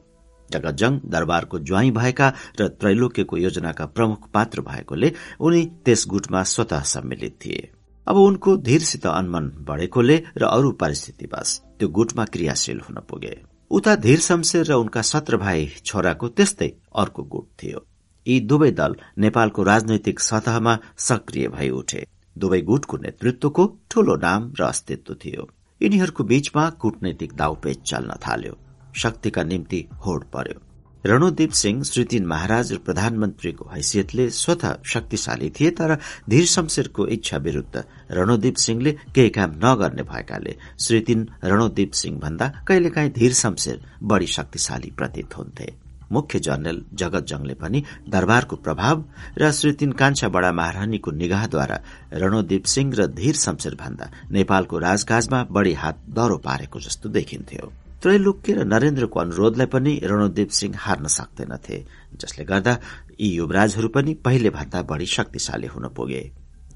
जगतजङ दरबारको ज्वाई भएका र त्रैलोक्यको योजनाका प्रमुख पात्र भएकोले उनी त्यस गुटमा स्वतः सम्मिलित थिए। अब उनको धीरसित अनमन बढ़ेकोले र अरू परिस्थितिवास त्यो गुटमा क्रियाशील हुन पुगे। उता धीर शमशेर र उनका सत्र भाइ छोराको त्यस्तै अर्को गुट थियो। यी दुवै दल नेपालको राजनैतिक सतहमा सक्रिय भई उठे। दुवै गुटको नेतृत्वको ठूलो नाम र अस्तित्व थियो। यिनीहरूको बीचमा कूटनैतिक दाउपेच चल्न थाल्यो। शक्तिका निम्ति होड पर्यो। रणोदीप सिंह श्रीतिन महाराज र प्रधानमन्त्रीको हैसियतले स्वतः शक्तिशाली थिए तर धीर शमशेरको इच्छा विरूद्ध रणोदीप सिंहले केही काम नगर्ने भएकाले श्रीतिन रणोदीप सिंह भन्दा कहिलेकाहीँ धीर शमशेर बढ़ी शक्तिशाली प्रतीत हुन्थे। मुख्य जनरल जगत जङले पनि दरबारको प्रभाव र श्रीतिन कान्छा बडा महारानीको निगाहद्वारा रणोदीप सिंह र धीर शमशेर भन्दा नेपालको राजकाजमा बढ़ी हात दह्रो पारेको जस्तो देखिन्थ्यो। त्रैलोक्य र नरेन्द्रको अनुरोधलाई पनि रणोदेव सिंह हार्न सक्दैनथे जसले गर्दा यी युवराजहरू पनि पहिले भन्दा बढ़ी शक्तिशाली हुन पुगे।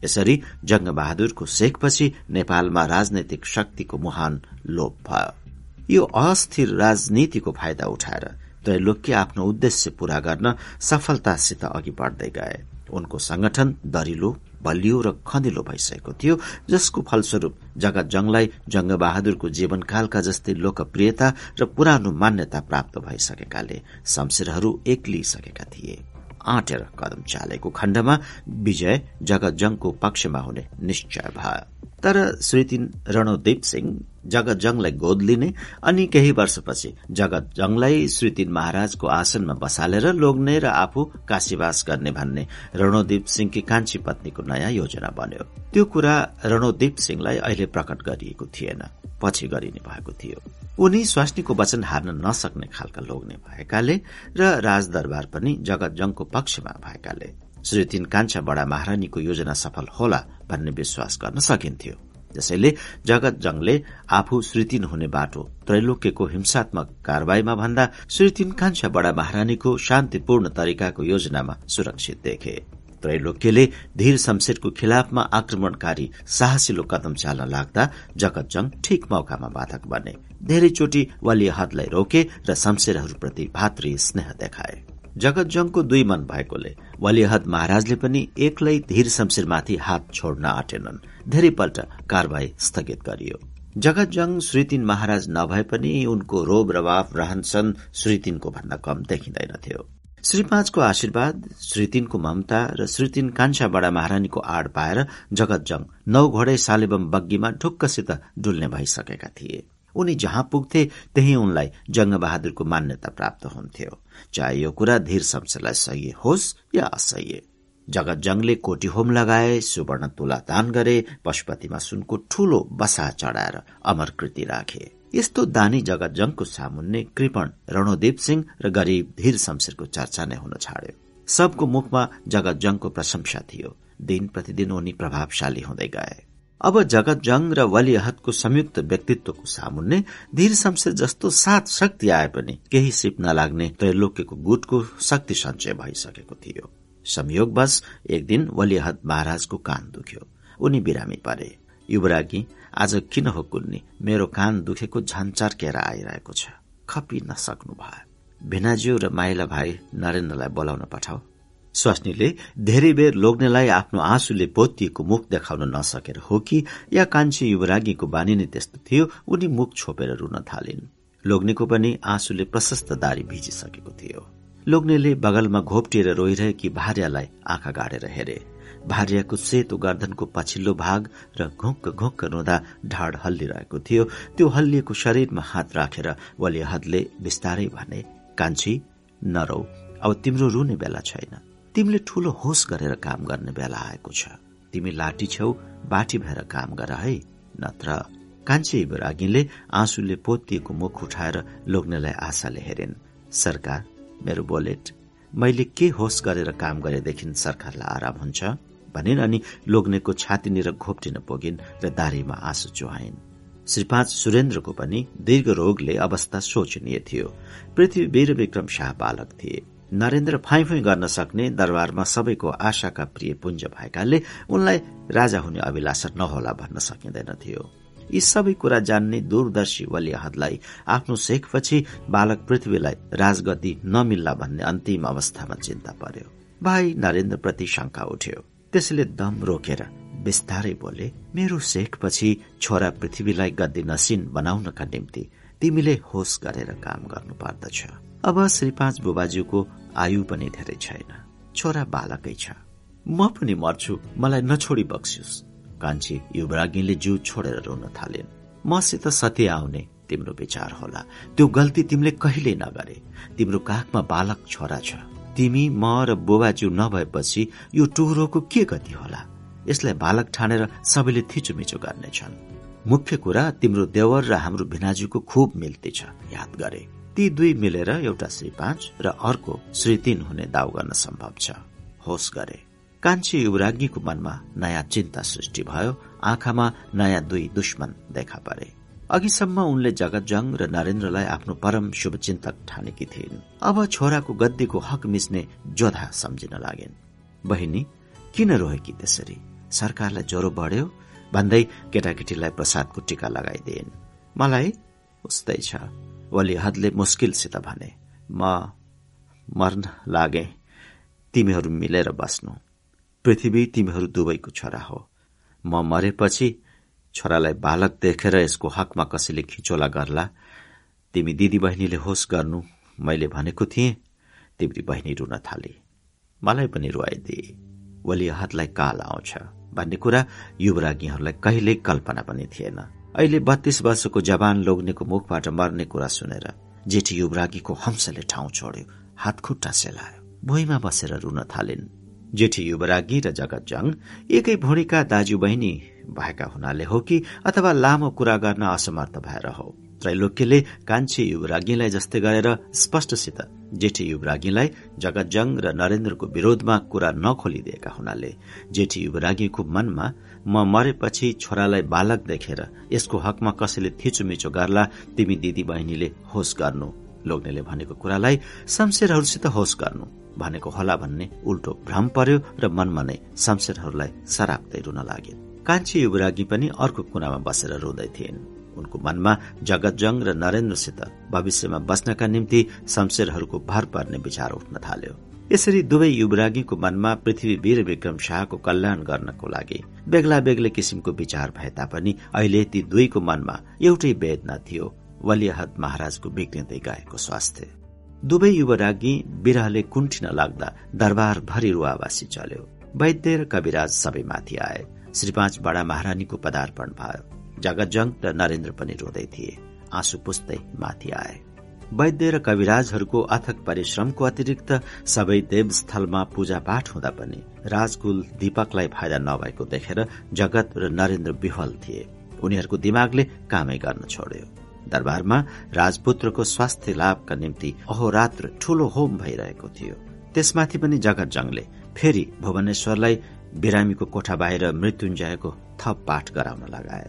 यसरी जंग बहादुरको शेखपछि नेपालमा राजनैतिक शक्तिको मुहान लोप भयो। यो अस्थिर राजनीतिको फाइदा उठाएर त्रैलोक्य आफ्नो उद्देश्य पूरा गर्न सफलतासित अघि बढ़दै गए। उनको संगठन दरिलो बलियो र खँदिलो भइसकेको थियो जसको फलस्वरूप जगत जङलाई जंगबहादुरको जीवनकालका जस्तै लोकप्रियता र पुरानो मान्यता प्राप्त भइसकेकाले शमशेरहरू एक्लिसकेका थिए। आँटेर कदम चालेको खण्डमा विजय जगत जङको पक्षमा हुने निश्चय भयो। तर श्री तीन रणोदीप सिंह जगत जङलाई गोद लिने अनि केही वर्षपछि जगत जङलाई श्री तीन महाराजको आसनमा बसालेर लोग्ने र आफू काशीवास गर्ने भन्ने रणोदीप सिंहकी कान्छी पत्नीको नयाँ योजना बन्यो। त्यो कुरा रणोदीप सिंहलाई अहिले प्रकट गरिएको थिएन। पछि गरिने भएको थियो। उनी स्वास्नीको वचन हार्न नसक्ने खालका लोग्ने भएकाले र राजदरबार पनि जगत जङको पक्षमा भएकाले। श्री तीन कान्छा बडा महारानीको योजना सफल होला भन्ने विश्वास गर्न सकिन्थ्यो। त्यसैले जगत जङले आफू श्रीतिन हुने बाटो त्रैलोक्यको हिंसात्मक कारवाहीमा भन्दा श्रीतिन कान्छा बडा महारानीको शान्तिपूर्ण तरिकाको योजनामा सुरक्षित देखे। त्रैलोक्यले धीर शमशेरको खिलाफमा आक्रमणकारी साहसिलो कदम चाल्न लाग्दा जगतजङ ठिक मौकामा बाधक बने। धेरैचोटि वलियहदलाई रोके र शमशेरहरूप्रति भातृ स्नेह देखाए। जगतजङको दुई मन भएकोले वलिहद महाराजले पनि एक्लै धीर शमशेरमाथि हात छोड्न आँटेनन्। धेरैपल्ट कारवाही स्थगित गरियो। जगतजङ श्रीतिन महाराज नभए पनि उनको रोब रवाफ रहनसन श्रीतिनको भन्दा कम देखिँदैनथ्यो श्री पाँचको आशीर्वाद श्रीतिनको ममता र श्रीतिन कान्छा बडा महारानीको आड़ पाएर जगतजङ नौ घोडे सालेबम बग्गीमा ढुक्कसित डुल्ने भइसकेका थिए। उनी जहाँ पुग्थे त्यही उनलाई जंगबहादुरको मान्यता प्राप्त हुन्थ्यो। चाहे यो कुरा धीर शमशेरलाई सही होस् या असह्य। जगत जंगले कोटी होम लगाए सुवर्ण तुला दान गरे पशुपतिमा सुनको ठूलो बसा चढाएर अमरकृति राखे। यस्तो दानी जगत जंगको सामुन्ने कृपण रणोदीप सिंह र गरीब धीर शमशेरको चर्चा नै हुन छाड्यो। सबको मुखमा जगत जंगको प्रशंसा थियो। दिन प्रतिदिन उनी प्रभावशाली हुँदै गए। अब जगत जङ र वलिहतको संयुक्त व्यक्तित्वको सामुन्ने धीर शमशेर जस्तो सात शक्ति आए पनि केही सिप नलाग्ने त्रैलोक्यको गुटको शक्ति सञ्चय भइसकेको थियो। संयोगवश एक दिन वलिहत महाराजको कान दुख्यो। उनी बिरामी परे। युवरागी आज किन हो कुन्नी? मेरो कान दुखेको झन्चार केरा आइरहेको छ। खपी नसक्नु भयो भिनाज्यू र माइला भाइ नरेन्द्रलाई बोलाउन पठाऊ। स्वास्नीले धेरै बेर लोग्नेलाई आफ्नो आँसुले पोतिएको मुख देखाउन नसकेर हो कि या कान्छी युवरागीको बानी नै त्यस्तो थियो उनी मुख छोपेर रुन थालिन्। लोग्नेको पनि आँसुले प्रशस्त दारी भिजिसकेको थियो। लोग्नेले बगलमा घोप्टिएर रोइरहेकी भार्यालाई आँखा गाडेर हेरे। भार्याको सेतो गर्दनको पछिल्लो भाग र घुक्क घुक्क रुँदा ढाड हल्लिरहेको थियो। त्यो हल्लिएको शरीरमा हात राखेर वलिहदले बिस्तारै भने कान्छी नरौ अब तिम्रो रुने बेला छैन। तिमीले ठूलो होस गरेर काम गर्ने बेला आएको छ। तिमी लाठी छेउ बाटी भएर काम गर है नत्र। कान्छे बिरागिनले आँसुले पोतिएको मुख उठाएर लोग्नेलाई आशाले हेरिन्। सरकार मेरो बोलेट मैले के होस गरेर काम गरेदेखि सरकारलाई आराम हुन्छ? भनिन् अनि लोग्नेको छातीनिर घोप्टिन पुगिन् र दारीमा आँसु चुहाइन्। श्री पाँच सुरेन्द्रको पनि दीर्घ रोगले अवस्था शोचनीय थियो। पृथ्वी वीर विक्रम शाह बालक थिए। नरेन्द्र फाइफुई गर्न सक्ने दरबारमा सबैको आशाका प्रिय पुञ्ज भएकाले उनलाई राजा हुने अभिलाषा नहोला भन्न सकिँदैनथ्यो यी सबै कुरा जान्ने दूरदर्शी वली अहदलाई आफ्नो शेखपछि बालक पृथ्वीलाई राजगति नमिल्ला भन्ने अन्तिम अवस्थामा चिन्ता पर्यो। भाइ नरेन्द्र प्रति शंका उठ्यो। त्यसले दम रोकेर बिस्तारै बोले मेरो शेखपछि छोरा पृथ्वीलाई गद्दी नसिन बनाउनका निम्ति तिमीले होस गरेर काम गर्नु पर्दछ। अब श्री पाँच बुबाज्यूको आयु पनि धेरै छैन। छोरा बालकै छ। म पनि मर्छु। मलाई नछोडी बक्सियोस्। कान्छी युवराज्ञीले जिउ छोडेर रोन थालिन्। मसित सत्य आउने तिम्रो विचार होला। त्यो गल्ती तिमीले कहिल्यै नगरे। तिम्रो काखमा बालक छोरा छ। तिमी म र बुबाज्यू नभएपछि यो टुहुरोको के गति होला? यसलाई बालक ठानेर सबैले थिचोमिचो गर्नेछन्। मुख्य कुरा तिम्रो देवर र हाम्रो भिनाजुको खुब मिल्ती छ। याद गरे। ती दुई मिलेर एउटा श्री पाँच र अर्को श्री तीन हुने दाउ गर्न सम्भव छ। होस गरे। कान्छी युवराज्ञीको मनमा नयाँ चिन्ता सृष्टि भयो। आँखामा नयाँ दुई दुश्मन देखा परे। अघिसम्म उनले जगतजङ र नरेन्द्रलाई आफ्नो परम शुभचिन्तक ठानेकी थिइन्। अब छोराको गद्दीको हक मिच्ने जोधा सम्झिन लागेन्। बहिनी किन रोएकी त्यसरी? सरकारलाई ज्वरो बढ्यो? भन्दै केटाकेटीलाई प्रसादको टीका लगाइदिइन्। मलाई उस्तै छ। वलिहदले मुस्किलसित भने म मर्न लागे तिमीहरू मिलेर बस्नु। पृथ्वी तिमीहरू दुवैको छोरा हो। म मरेपछि छोरालाई बालक देखेर यसको हकमा कसैले खिचोला गर्ला। तिमी दिदी बहिनीले होस गर्नु। मैले भनेको थिएँ तिम्री बहिनी रुन थाले। मलाई पनि रुवाइदिए वली हातलाई काल आउँछ। भन्ने कुरा युवराज्ञीहरूलाई कहिल्यै कल्पना पनि थिएन। अहिले बत्तीस वर्षको जवान लोग्नेको मुखबाट मर्ने कुरा सुनेर जेठी युवरागीको हंसले ठाउँ छोड्यो हातखुट्टा सेलायो भुइँमा बसेर रुन थालिन्। जेठी युवरागी र जगतजङ एकै भुँडीका दाजु बहिनी भएका हुनाले हो कि अथवा लामो कुरा गर्न असमर्थ भएर हो। त्रैलोक्यले कान्छी युवराज्ञीलाई जस्तै गरेर स्पष्टसित जेठी युवराज्ञीलाई जगतजङ र नरेन्द्रको विरोधमा कुरा नखोलिदिएका हुनाले जेठी युवराज्ञीको मनमा म मरेपछि छोरालाई बालक देखेर यसको हकमा कसैले थिचुमिचो गर्ला तिमी दिदी बहिनीले होस गर्नु। लोग्नेले भनेको कुरालाई शमशेरहरूसित होस गर्नु भनेको होला भन्ने उल्टो भ्रम पर्यो र मनमा नै शमशेरहरूलाई सराप्दै रुन लागे कान्छी युवरागी पनि अर्को कुनामा बसेर रुँदै थिइन्। उनको मनमा जगतजङ र नरेन्द्रसित भविष्यमा बस्नका निम्ति शमशेरहरूको भर पर्ने विचार उठ्न थाल्यो। यसरी दुवै युवरागीको मनमा पृथ्वी वीर विक्रम शाहको कल्याण गर्नको लागि बेग्ला बेग्लै किसिमको विचार भए तापनि अहिले ती दुईको मनमा एउटै वेदना थियो। वलियाहत महाराजको बिग्रिँदै गएको स्वास्थ्य। दुवै युवरागी विरहले कुण्ठिन लाग्दा दरबार भरि रुवावासी चल्यो। वैद्य र कविराज सबै माथि आए। श्री पाँच बडा महारानीको पदार्पण भयो। जगतजङ र नरेन्द्र पनि रोँदै थिए। आँसु पुस्दै माथि आए। वैद्य र कविराजहरूको अथक परिश्रमको अतिरिक्त सबै देवस्थलमा पूजा पाठ हुँदा पनि राजकुल दीपकलाई फाइदा नभएको देखेर जगत र नरेन्द्र विफल थिए। उनीहरूको दिमागले कामै गर्न छोड्यो। दरबारमा राजपुत्रको स्वास्थ्य लाभका निम्ति अहोरात्र ठूलो होम भइरहेको थियो। त्यसमाथि पनि जगत जङले फेरि भुवनेश्वरलाई बिरामीको कोठा बाहिर मृत्युञ्जयको थप पाठ गराउन लगाए।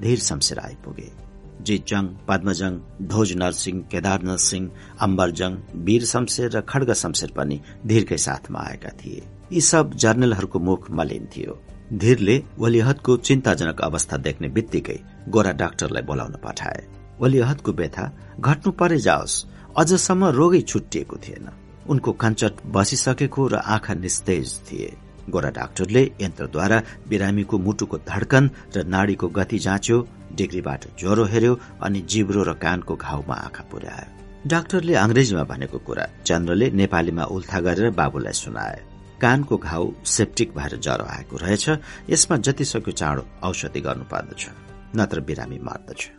धीर शमशेर आइपुगे। जितजङ पद्मजङ ढोज नरसिंह केदारनाथ सिंह अम्बरजङ वीर शमशेर र खड्ग शमशेर पनि धीरकै साथमा आएका थिए। यी सब जर्नलहरूको मुख मलिन थियो। धीरले वलिहदको चिन्ताजनक अवस्था देख्ने बित्तिकै गोरा डाक्टरलाई बोलाउन पठाए। वलिहदको व्यथा घट्नु परे जाओस्। अझसम्म रोगै छुट्टिएको थिएन। उनको कञ्चट बसिसकेको र आँखा निस्तेज थिए। गोरा डाक्टरले यन्त्रद्वारा बिरामीको मुटुको धड्कन र नाडीको गति जाँच्यो डिग्रीबाट ज्वरो हेर्यो अनि जिब्रो र कानको घाउमा आँखा पुर्यायो डाक्टरले अंग्रेजीमा भनेको कुरा चन्द्रले नेपालीमा उल्था गरेर बाबुलाई सुनाए कानको घाउ सेप्टिक भएर ज्वरो आएको रहेछ यसमा जति सक्यो चाँडो औषधि गर्नु पर्दछ नत्र बिरामी मर्दछ।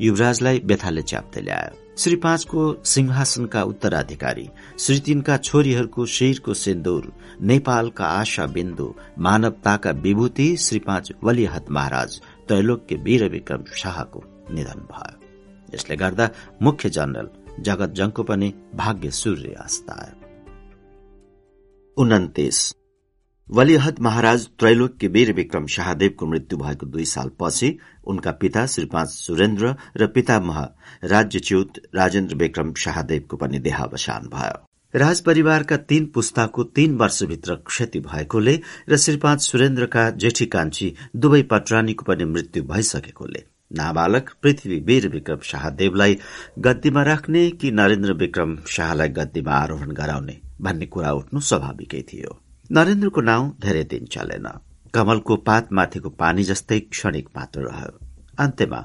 युवराजलाई व्यथाले च्याप्दै ल्यायो श्री पाँचको सिंहासनका उत्तराधिकारी श्री तीनका छोरीहरूको शिरको सिन्दूर नेपालका आशा बिन्दु मानवताका विभूति श्री पाँच वलिहत महाराज त्रैलोक्य वीर विक्रम शाहको निधन भयो। यसले गर्दा मुख्य जनरल जगत जङको पनि भाग्य सूर्य अस्तायो उन्तिस। वलिहद महाराज त्रैलोक्य वीर विक्रम शाहदेवको मृत्यु भएको दुई सालपछि उनका पिता श्री पाँच सुरेन्द्र र पितामह राज्यच्युत राजेन्द्र विक्रम शाहदेवको पनि देहावसान भयो। राज परिवारका तीन पुस्ताको तीन वर्षभित्र क्षति भएकोले र श्री पाँच सुरेन्द्रका जेठी कान्छी दुवै पटरानीको पनि मृत्यु भइसकेकोले। नाबालक पृथ्वी वीर विक्रम शाहदेवलाई गद्दीमा राख्ने कि नरेन्द्र विक्रम शाहलाई गद्दीमा आरोहण गराउने भन्ने कुरा उठ्नु स्वाभाविकै थियो। नरेन्द्रको नाउँ धेरै दिन चलेन। कमलको पातमाथिको पानी जस्तै क्षणिक मात्र रह्यो। अन्त्यमा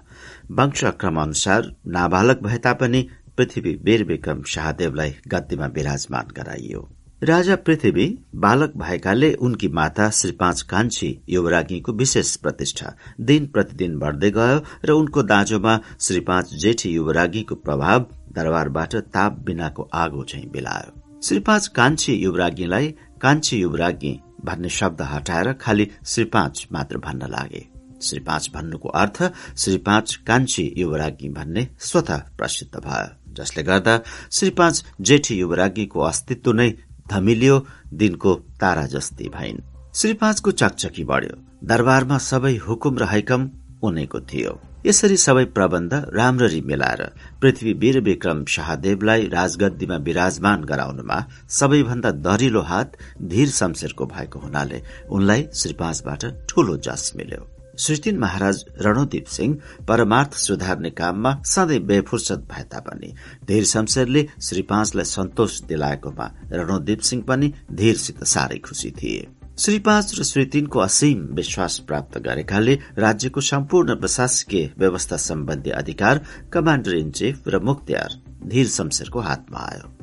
वंशक्रम अनुसार नाबालक भए तापनि पृथ्वी वीर विक्रम शाहदेवलाई गद्दीमा विराजमान गराइयो। राजा पृथ्वी बालक भएकाले उनकी माता श्री पाँच कान्छी युवराज्ञीको विशेष प्रतिष्ठा दिन प्रतिदिन बढ्दै गयो र उनको दाँजोमा श्री पाँच जेठी युवराज्ञीको प्रभाव दरबारबाट ताप बिनाको आगो झैं बिलायो। श्री पाँच कान्छी युवराज्ञीलाई कान्छी युवराज्ञी भन्ने शब्द हटाएर खालि श्री पाँच मात्र भन्न लागे। श्री पाँच भन्नुको अर्थ श्री पाँच कान्छी युवराज्ञी भन्ने स्वत प्रसिद्ध भयो। जसले गर्दा श्री पाँच जेठी युवराज्ञीको अस्तित्व नै धमिलियो दिनको तारा जस्ती भइन्। श्री पाँचको चकचकी बढ्यो। दरबारमा सबै हुकुम र हैकम उनैको थियो। यसरी सबै प्रबन्ध राम्ररी मिलाएर पृथ्वी वीर विक्रम शाहदेवलाई राजगद्दीमा विराजमान गराउनमा सबैभन्दा दरिलो हात धीर शमशेरको भएको हुनाले उनलाई श्री पाँचबाट ठूलो जस मिल्यो। श्री महाराज रणोदीप सिंह परमार्थ सुधार्ने काममा सधैँ बेफुर्सद भए तापनि धीर शमशेरले श्री पाँचलाई सन्तोष दिलाएकोमा रणोदीप सिंह पनि धीरसित साह्रै खुशी थिए। श्री पाँच र श्री तीनको असीम विश्वास प्राप्त गरेकाले राज्यको सम्पूर्ण प्रशासकीय व्यवस्था सम्बन्धी अधिकार कमाण्डर इन चिफ र मुख्तियार धीर शमशेरको हातमा आयो।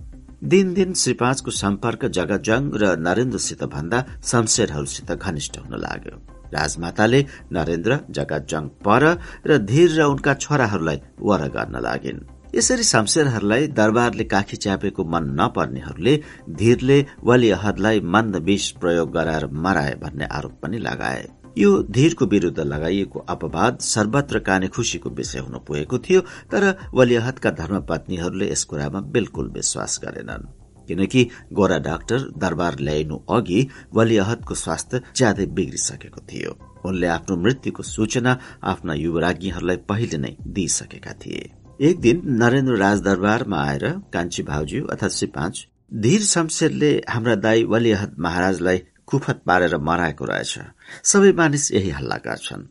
दिन दिन श्री पाँचको सम्पर्क जगजङ र नरेन्द्रसित भन्दा शमशेरहरूसित घनिष्ठ हुन लाग्यो। राजमाताले नरेन्द्र जगजङ पर र धीर र उनका छोराहरूलाई वर गर्न लागिन्। यसरी शमशेरहरूलाई दरबारले काखी च्यापेको मन नपर्नेहरूले धीरले वली अहदलाई मन्द विष प्रयोग गराएर मराए भन्ने आरोप पनि लगाए। यो धीरको विरूद्ध लगाइएको अपवाद सर्वत्र काने खुशीको विषय हुन पुगेको थियो तर वलियाहदका धर्मपत्नीहरूले यस कुरामा बिल्कुल विश्वास गरेनन्। किनकि गोरा डाक्टर दरबार ल्याइनु अघि वलियाहदको स्वास्थ्य ज्यादै बिग्रिसकेको थियो। उनले आफ्नो मृत्युको सूचना आफ्ना युवराज्ञीहरूलाई पहिले नै दिइसकेका थिए। एक दिन नरेन्द्र राजदरबारमा आएर कान्छी अर्थात श्री पाँच धीर शमशेरले हाम्रा दाई वलिहद महाराजलाई कुफत पारेर मराएको रहेछ। सबै मानिस यही हल्ला गर्छन्।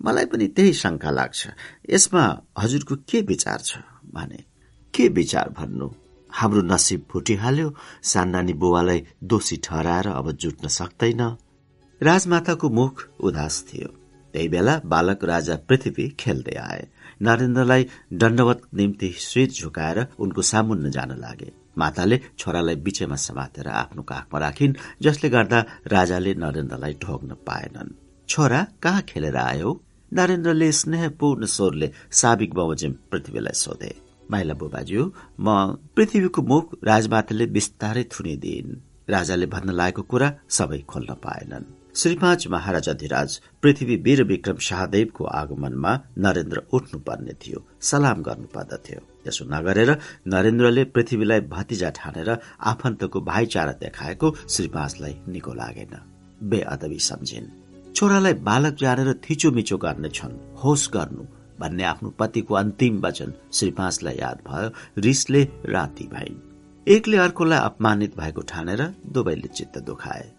मलाई पनि त्यही शंका लाग्छ। यसमा हजुरको के विचार छ? भने के विचार भन्नु? हाम्रो नसिब फुटिहाल्यो। सान्नानी बुवालाई दोषी ठहराएर अब जुट्न सक्दैन। राजमाताको मुख उदास थियो। त्यही बेला बालक राजा पृथ्वी खेल्दै आए। नरेन्द्रलाई दण्डवत निम्ति श्वेत झुकाएर उनको सामुन्न जान लागे। माताले छोरालाई बिचैमा समातेर आफ्नो काखमा राखिन् जसले गर्दा राजाले नरेन्द्रलाई ढोग्न पाएनन्। छोरा कहाँ खेलेर आयो? नरेन्द्रले स्नेहपूर्ण स्वरले साबिक बमोजिम पृथ्वीलाई सोधे। माइला बुबाज्यू म पृथ्वीको मुख राजमाताले बिस्तारै थुनिदिन्। राजाले भन्न लागेको कुरा सबै खोल्न पाएनन्। श्री पाँच महाराजाधिराज पृथ्वी वीर विक्रम शाहदेवको आगमनमा नरेन्द्र उठ्नु पर्ने थियो सलाम गर्नु पर्दथ्यो त्यसो नगरेर नरेन्द्रले पृथ्वीलाई भतिजा ठानेर आफन्तको भाइचारा देखाएको श्री पाँचलाई निको लागेन। बेअदबी सम्झिन्। छोरालाई बालक जानेर थिचोमिचो गर्ने छन् होस गर्नु भन्ने आफ्नो पतिको अन्तिम वचन श्री पाँचलाई याद भयो। रिसले राति भइन्। एकले अर्कोलाई अपमानित भएको ठानेर दुवैले चित्त दुखाए।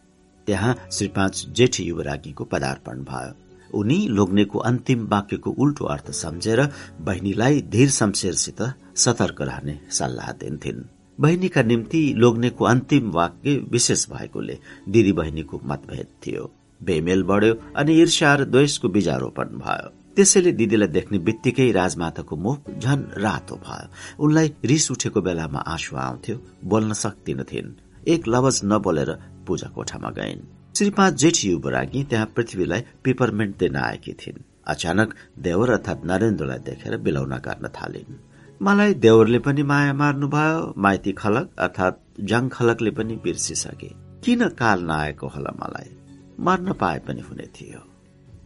त्यहाँ श्री पाँच जेठी युवराज्ञीको पदार्पण भयो। उनी लोग्नेको अन्तिम वाक्यको उल्टो अर्थ सम्झेर बहिनीलाई धीर शमशेरसित सतर्क रहने सल्लाह दिन्थिन्। बहिनीका निम्ति लोग्नेको अन्तिम वाक्य विशेष भएकोले दिदी बहिनीको मतभेद थियो। बेमेल बढ्यो अनि ईर्ष्या र द्वेषको बीजारोपण भयो। त्यसैले दिदीलाई देख्ने बित्तिकै राजमाताको मुख झन रातो भयो। उनलाई रिस उठेको बेलामा आँसु आउँथ्यो बोल्न सक्दिनथिन्। एक लवज नबोलेर पूजा कोठामा गइन्। श्री पाँच जेठी युवरागी त्यहाँ पृथ्वीलाई पिपरमेन्ट दिन आएकी थिइन्। अचानक देवर अर्थात नरेन्द्रलाई देखेर बिलाउन गर्न थालिन्। मलाई देवरले पनि माया मार्नुभयो माइती खलक अर्थात जङ खलकले पनि बिर्सिसके। किन काल नआएको होला मलाई? मर्न पाए पनि हुने थियो।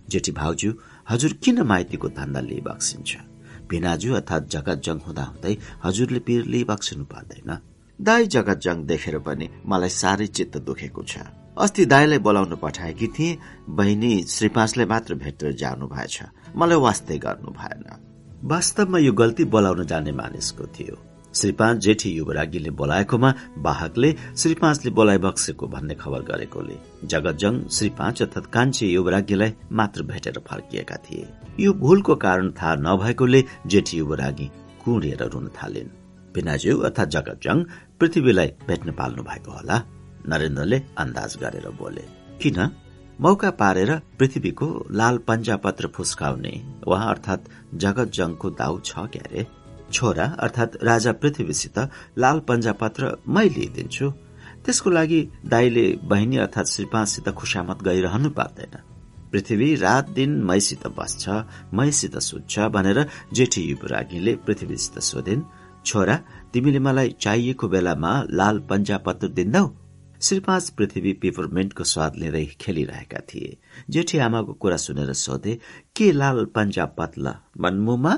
जेठी भाउजू हजुर किन माइतीको धन्दा लिइबक्सिन्छ भिनाजु अर्थात हुँदा हुँदै हजुरले पिर लिइबक्सिनु पर्दैन। दाई जगत जङ देखेर पनि मलाई साह्रै चित्त दुखेको छ। अस्ति दाईलाई बोलाउन पठाएकी थिए बहिनी श्रीपाँचलाई मात्र भेटेर जानु भएछ। मलाई वास्तै गर्नु भएन। वास्तवमा यो गल्ती बोलाउन जाने मानिसको थियो। श्रीपाँच जेठी युवरागीले बोलाएकोमा बाहकले श्रीपाँचले बोलाइ बक्सेको भन्ने खबर गरेकोले जगतजङ श्रीपाँच अर्थात कान्छे युवरागीलाई मात्र भेटेर फर्किएका थिए। यो भूलको कारण थाहा नभएकोले जेठी युवरागी कुँडेर रुन थालिन्। पिनाज्यू अर्थात जगतजङ पृथ्वीलाई भेट्न पाल्नु भएको होला नरेन्द्रले अन्दाज गरेर बोले। किन? मौका पारेर पृथ्वीको लाल पञ्जा पत्र फुस्काउने उहाँ अर्थात जगतजङको दाउ छ क्यारे? छोरा अर्थात राजा पृथ्वीसित लाल पञ्जा पत्र मै लिइदिन्छु। त्यसको लागि दाईले बहिनी अर्थात श्रीपाँचसित खुसामत गइरहनु पर्दैन। पृथ्वी रात दिन मैसित बस्छ मैसित सुत्छ भनेर जेठी युवरागीले पृथ्वीसित सोधिन् छोरा तिमीले मलाई चाहिएको बेलामा लाल पञ्जा पत्र दिन्दौ श्रीपाँच पृथ्वी पिपरमेन्टको स्वाद लिँदै खेलिरहेका थिए। जेठी आमाको कुरा सुनेर सोधे के लाल पञ्जा पत्ला मनमुमा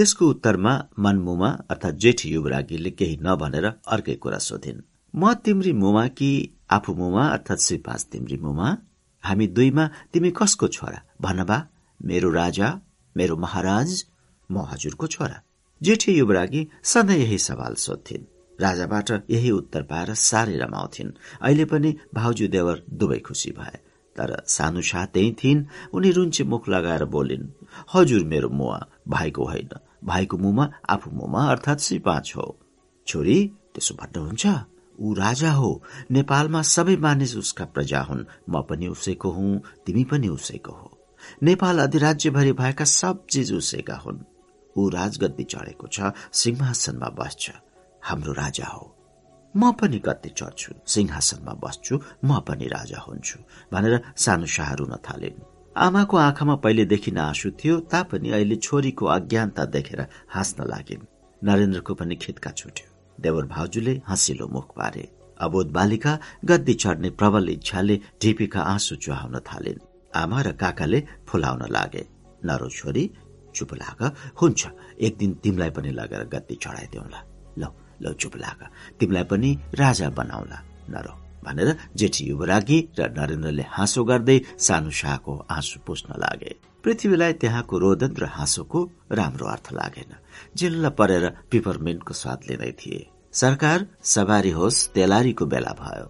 त्यसको उत्तरमा मनमुमा अर्थात जेठी युवरागीले केही नभनेर अर्कै कुरा सोधिन्। म तिम्री मुमा कि आफू मुमा अर्थात श्रीपाँच तिम्री मुमा? हामी दुईमा तिमी कसको छोरा? भनबा मेरो राजा मेरो महाराज म हजुरको छोरा। जेठी युवरागी सधैँ यही सवाल सोध्थिन् राजाबाट यही उत्तर पाएर साह्रै रमाउँथिन्। अहिले पनि भाउजू देवर दुवै खुसी भए तर सानो शाह त्यही थिइन्। उनी रुन्चे मुख लगाएर बोलिन् हजुर मेरो मुवा भाइको होइन। भाइको मुमा आफू मुमा अर्थात् श्री पाँच हो। छोरी त्यसो भन्नुहुन्छ ऊ राजा हो। नेपालमा सबै मानिस उसका प्रजा हुन्। म पनि उसैको हुँ तिमी पनि उसैको हो। नेपाल अधिराज्यभरि भएका सब चिज उसैका हुन्। ऊ राजगद्दी चढेको छ सिंहासनमा बस्छ। हाम्रो राजा हो। म पनि गद्दी चढ्छु सिंहासनमा बस्छु म पनि राजा हुन्छु भनेर सानो शाह रुन थालिन्। आमाको आँखामा पहिलेदेखि आँसु थियो तापनि अहिले छोरीको अज्ञानता देखेर हाँस्न लागिन्। नरेन्द्रको पनि खितका छुट्यो। देवर भाउजूले हँसिलो मुख पारे। अबोध बालिका गद्दी चढ्ने प्रबल इच्छाले ढिपीका आँसु चुहाउन थालिन्। आमा र काकाले फुलाउन लागे। नरो छोरी चुप लाग। हुन्छ एक दिन तिमीलाई पनि लगेर गद्दी चढाइदिउँला। ल ल चुप लाग। तिमीलाई पनि राजा बनाउला नरो। भनेर जेठी युवरागी र नरेन्द्रले हाँसो गर्दै सानो शाहको आँसु पुस्न लागे। पृथ्वीलाई त्यहाँको रोदन र हाँसोको राम्रो अर्थ लागेन। जिल्ल परेर पिपरमेन्टको स्वाद लिँदै थिए। सरकार सवारी होस् तेलारीको बेला भयो।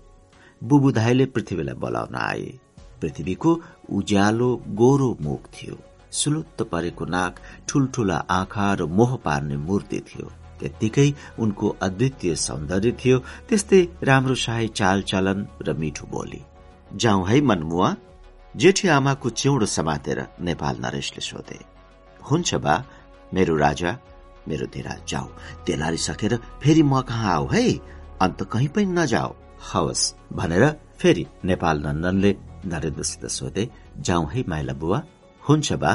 बुबुधाईले पृथ्वीलाई बोलाउन आए। पृथ्वीको उज्यालो गोरो मुख थियो। सुलुत्त परेको नाक ठूल्ठूला आँखा र मोह पार्ने मूर्ति थियो। त्यत्तिकै उनको अद्वितीय सौन्दर्य थियो त्यस्तै राम्रो शाही चालचलन र मिठो बोली। जाउँ है मनमुवा। जेठी आमाको चिउडो समातेर नेपाल नरेशले सोधे हुन्छ बा मेरो राजा मेरो धेरा जाऊ तेलारिसकेर फेरि म कहाँ आऊ है? अन्त कहीँ पनि नजाऊ। हवस् भनेर फेरि नेपाल नन्दनले नरेन्द्रसित सोधे जाउँ है माइला बुवा हुन्छ बा।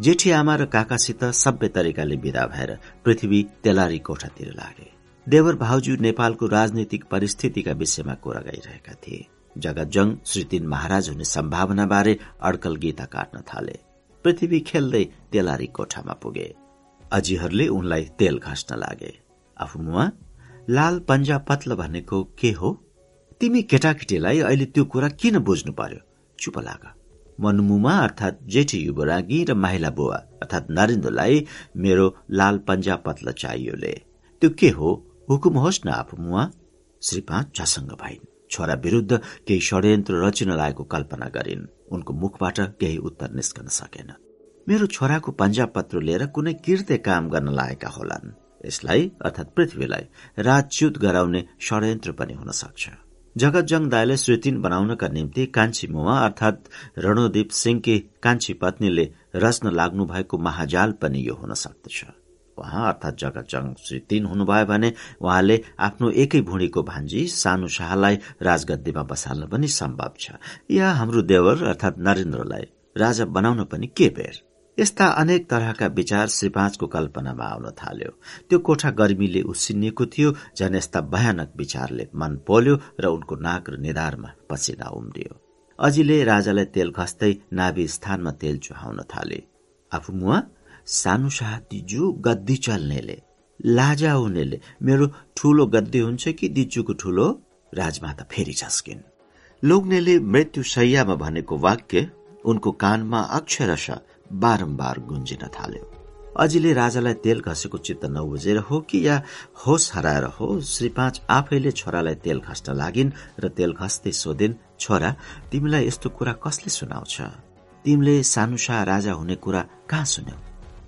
जेठी आमा र काकासित सभ्य तरिकाले विदा भएर पृथ्वी तेलारी कोठातिर लागे देवर भाउजू नेपालको राजनीतिक परिस्थितिका विषयमा कुरा गाइरहेका थिए। जगतजङ श्री तीन महाराज हुने सम्भावना बारे अड्कल गीता काट्न थाले। पृथ्वी खेल्दै तेलारी कोठामा पुगे। अजीहरूले उनलाई तेल घस्न लागे। आफू मुवा लाल पन्जा पत्ल भनेको के हो? तिमी केटाकेटीलाई अहिले त्यो कुरा किन बुझ्नु पर्यो? चुप लाग। मनमुमा अर्थात जेठी युवरागी र माहिला बुवा अर्थात नरेन्द्रलाई मेरो लाल पन्जा पत्ल चाहियोले। त्यो के हो? हुकुम होस् न आफू मुवा। श्री पाँच भइन्। छोरा विरूद्ध केही षड्यन्त्र रचिन लागेको कल्पना गरिन्। उनको मुखबाट केही उत्तर निस्कन सकेन। मेरो छोराको पन्जा पत्र लिएर कुनै किर्ते काम गर्न लागेका होलान्। यसलाई अर्थात पृथ्वीलाई राजच्युत गराउने षड्यन्त्र पनि हुन सक्छ। जगतजङ दाईले श्रीतिन बनाउनका निम्ति कान्छी मुवा अर्थात रणोदीप सिंहकी कान्छी पत्नीले रच्न लाग्नु भएको महाजाल पनि यो हुन सक्दछ। उहाँ अर्थात जगतजङ श्री तीन हुनुभयो भने उहाँले आफ्नो एकै भुँडीको भान्जी सानो शाहलाई राजगद्दीमा बसाल्न पनि सम्भव छ। या हाम्रो देवर अर्थात नरेन्द्रलाई राजा बनाउन पनि के बेर? यस्ता अनेक तरहका विचार श्री पाँचको कल्पनामा आउन थाल्यो। त्यो कोठा गर्मीले उसिनिएको थियो झन् यस्ता भयानक विचारले मन पोल्यो र उनको नाक र निधारमा पसिना उम्रियो। अजीले राजालाई तेल खस्दै नाभि स्थानमा तेल चुहाउन थाले। आफू मुवा सानो शाह दिजु गद्दी चल्नेले लाजा हुनेले मेरो ठूलो गद्दी हुन्छ कि दिजुको ठूलो राजमाता फेरि झस्किन्। लोग्नेले मृत्यु शैयामा भनेको वाक्य उनको कानमा अक्षरश बारम्बार गुन्जिन थाल्यो। अजीले राजालाई तेल घसेको चित्त नबुझेर हो कि या होस हराएर हो श्री पाँच आफैले छोरालाई तेल घस्न लागिन् र तेल घस्दै सोधिन् छोरा तिमीलाई यस्तो कुरा कसले सुनाउँछ? तिमीले सानुसा राजा हुने कुरा कहाँ सुन्यौ?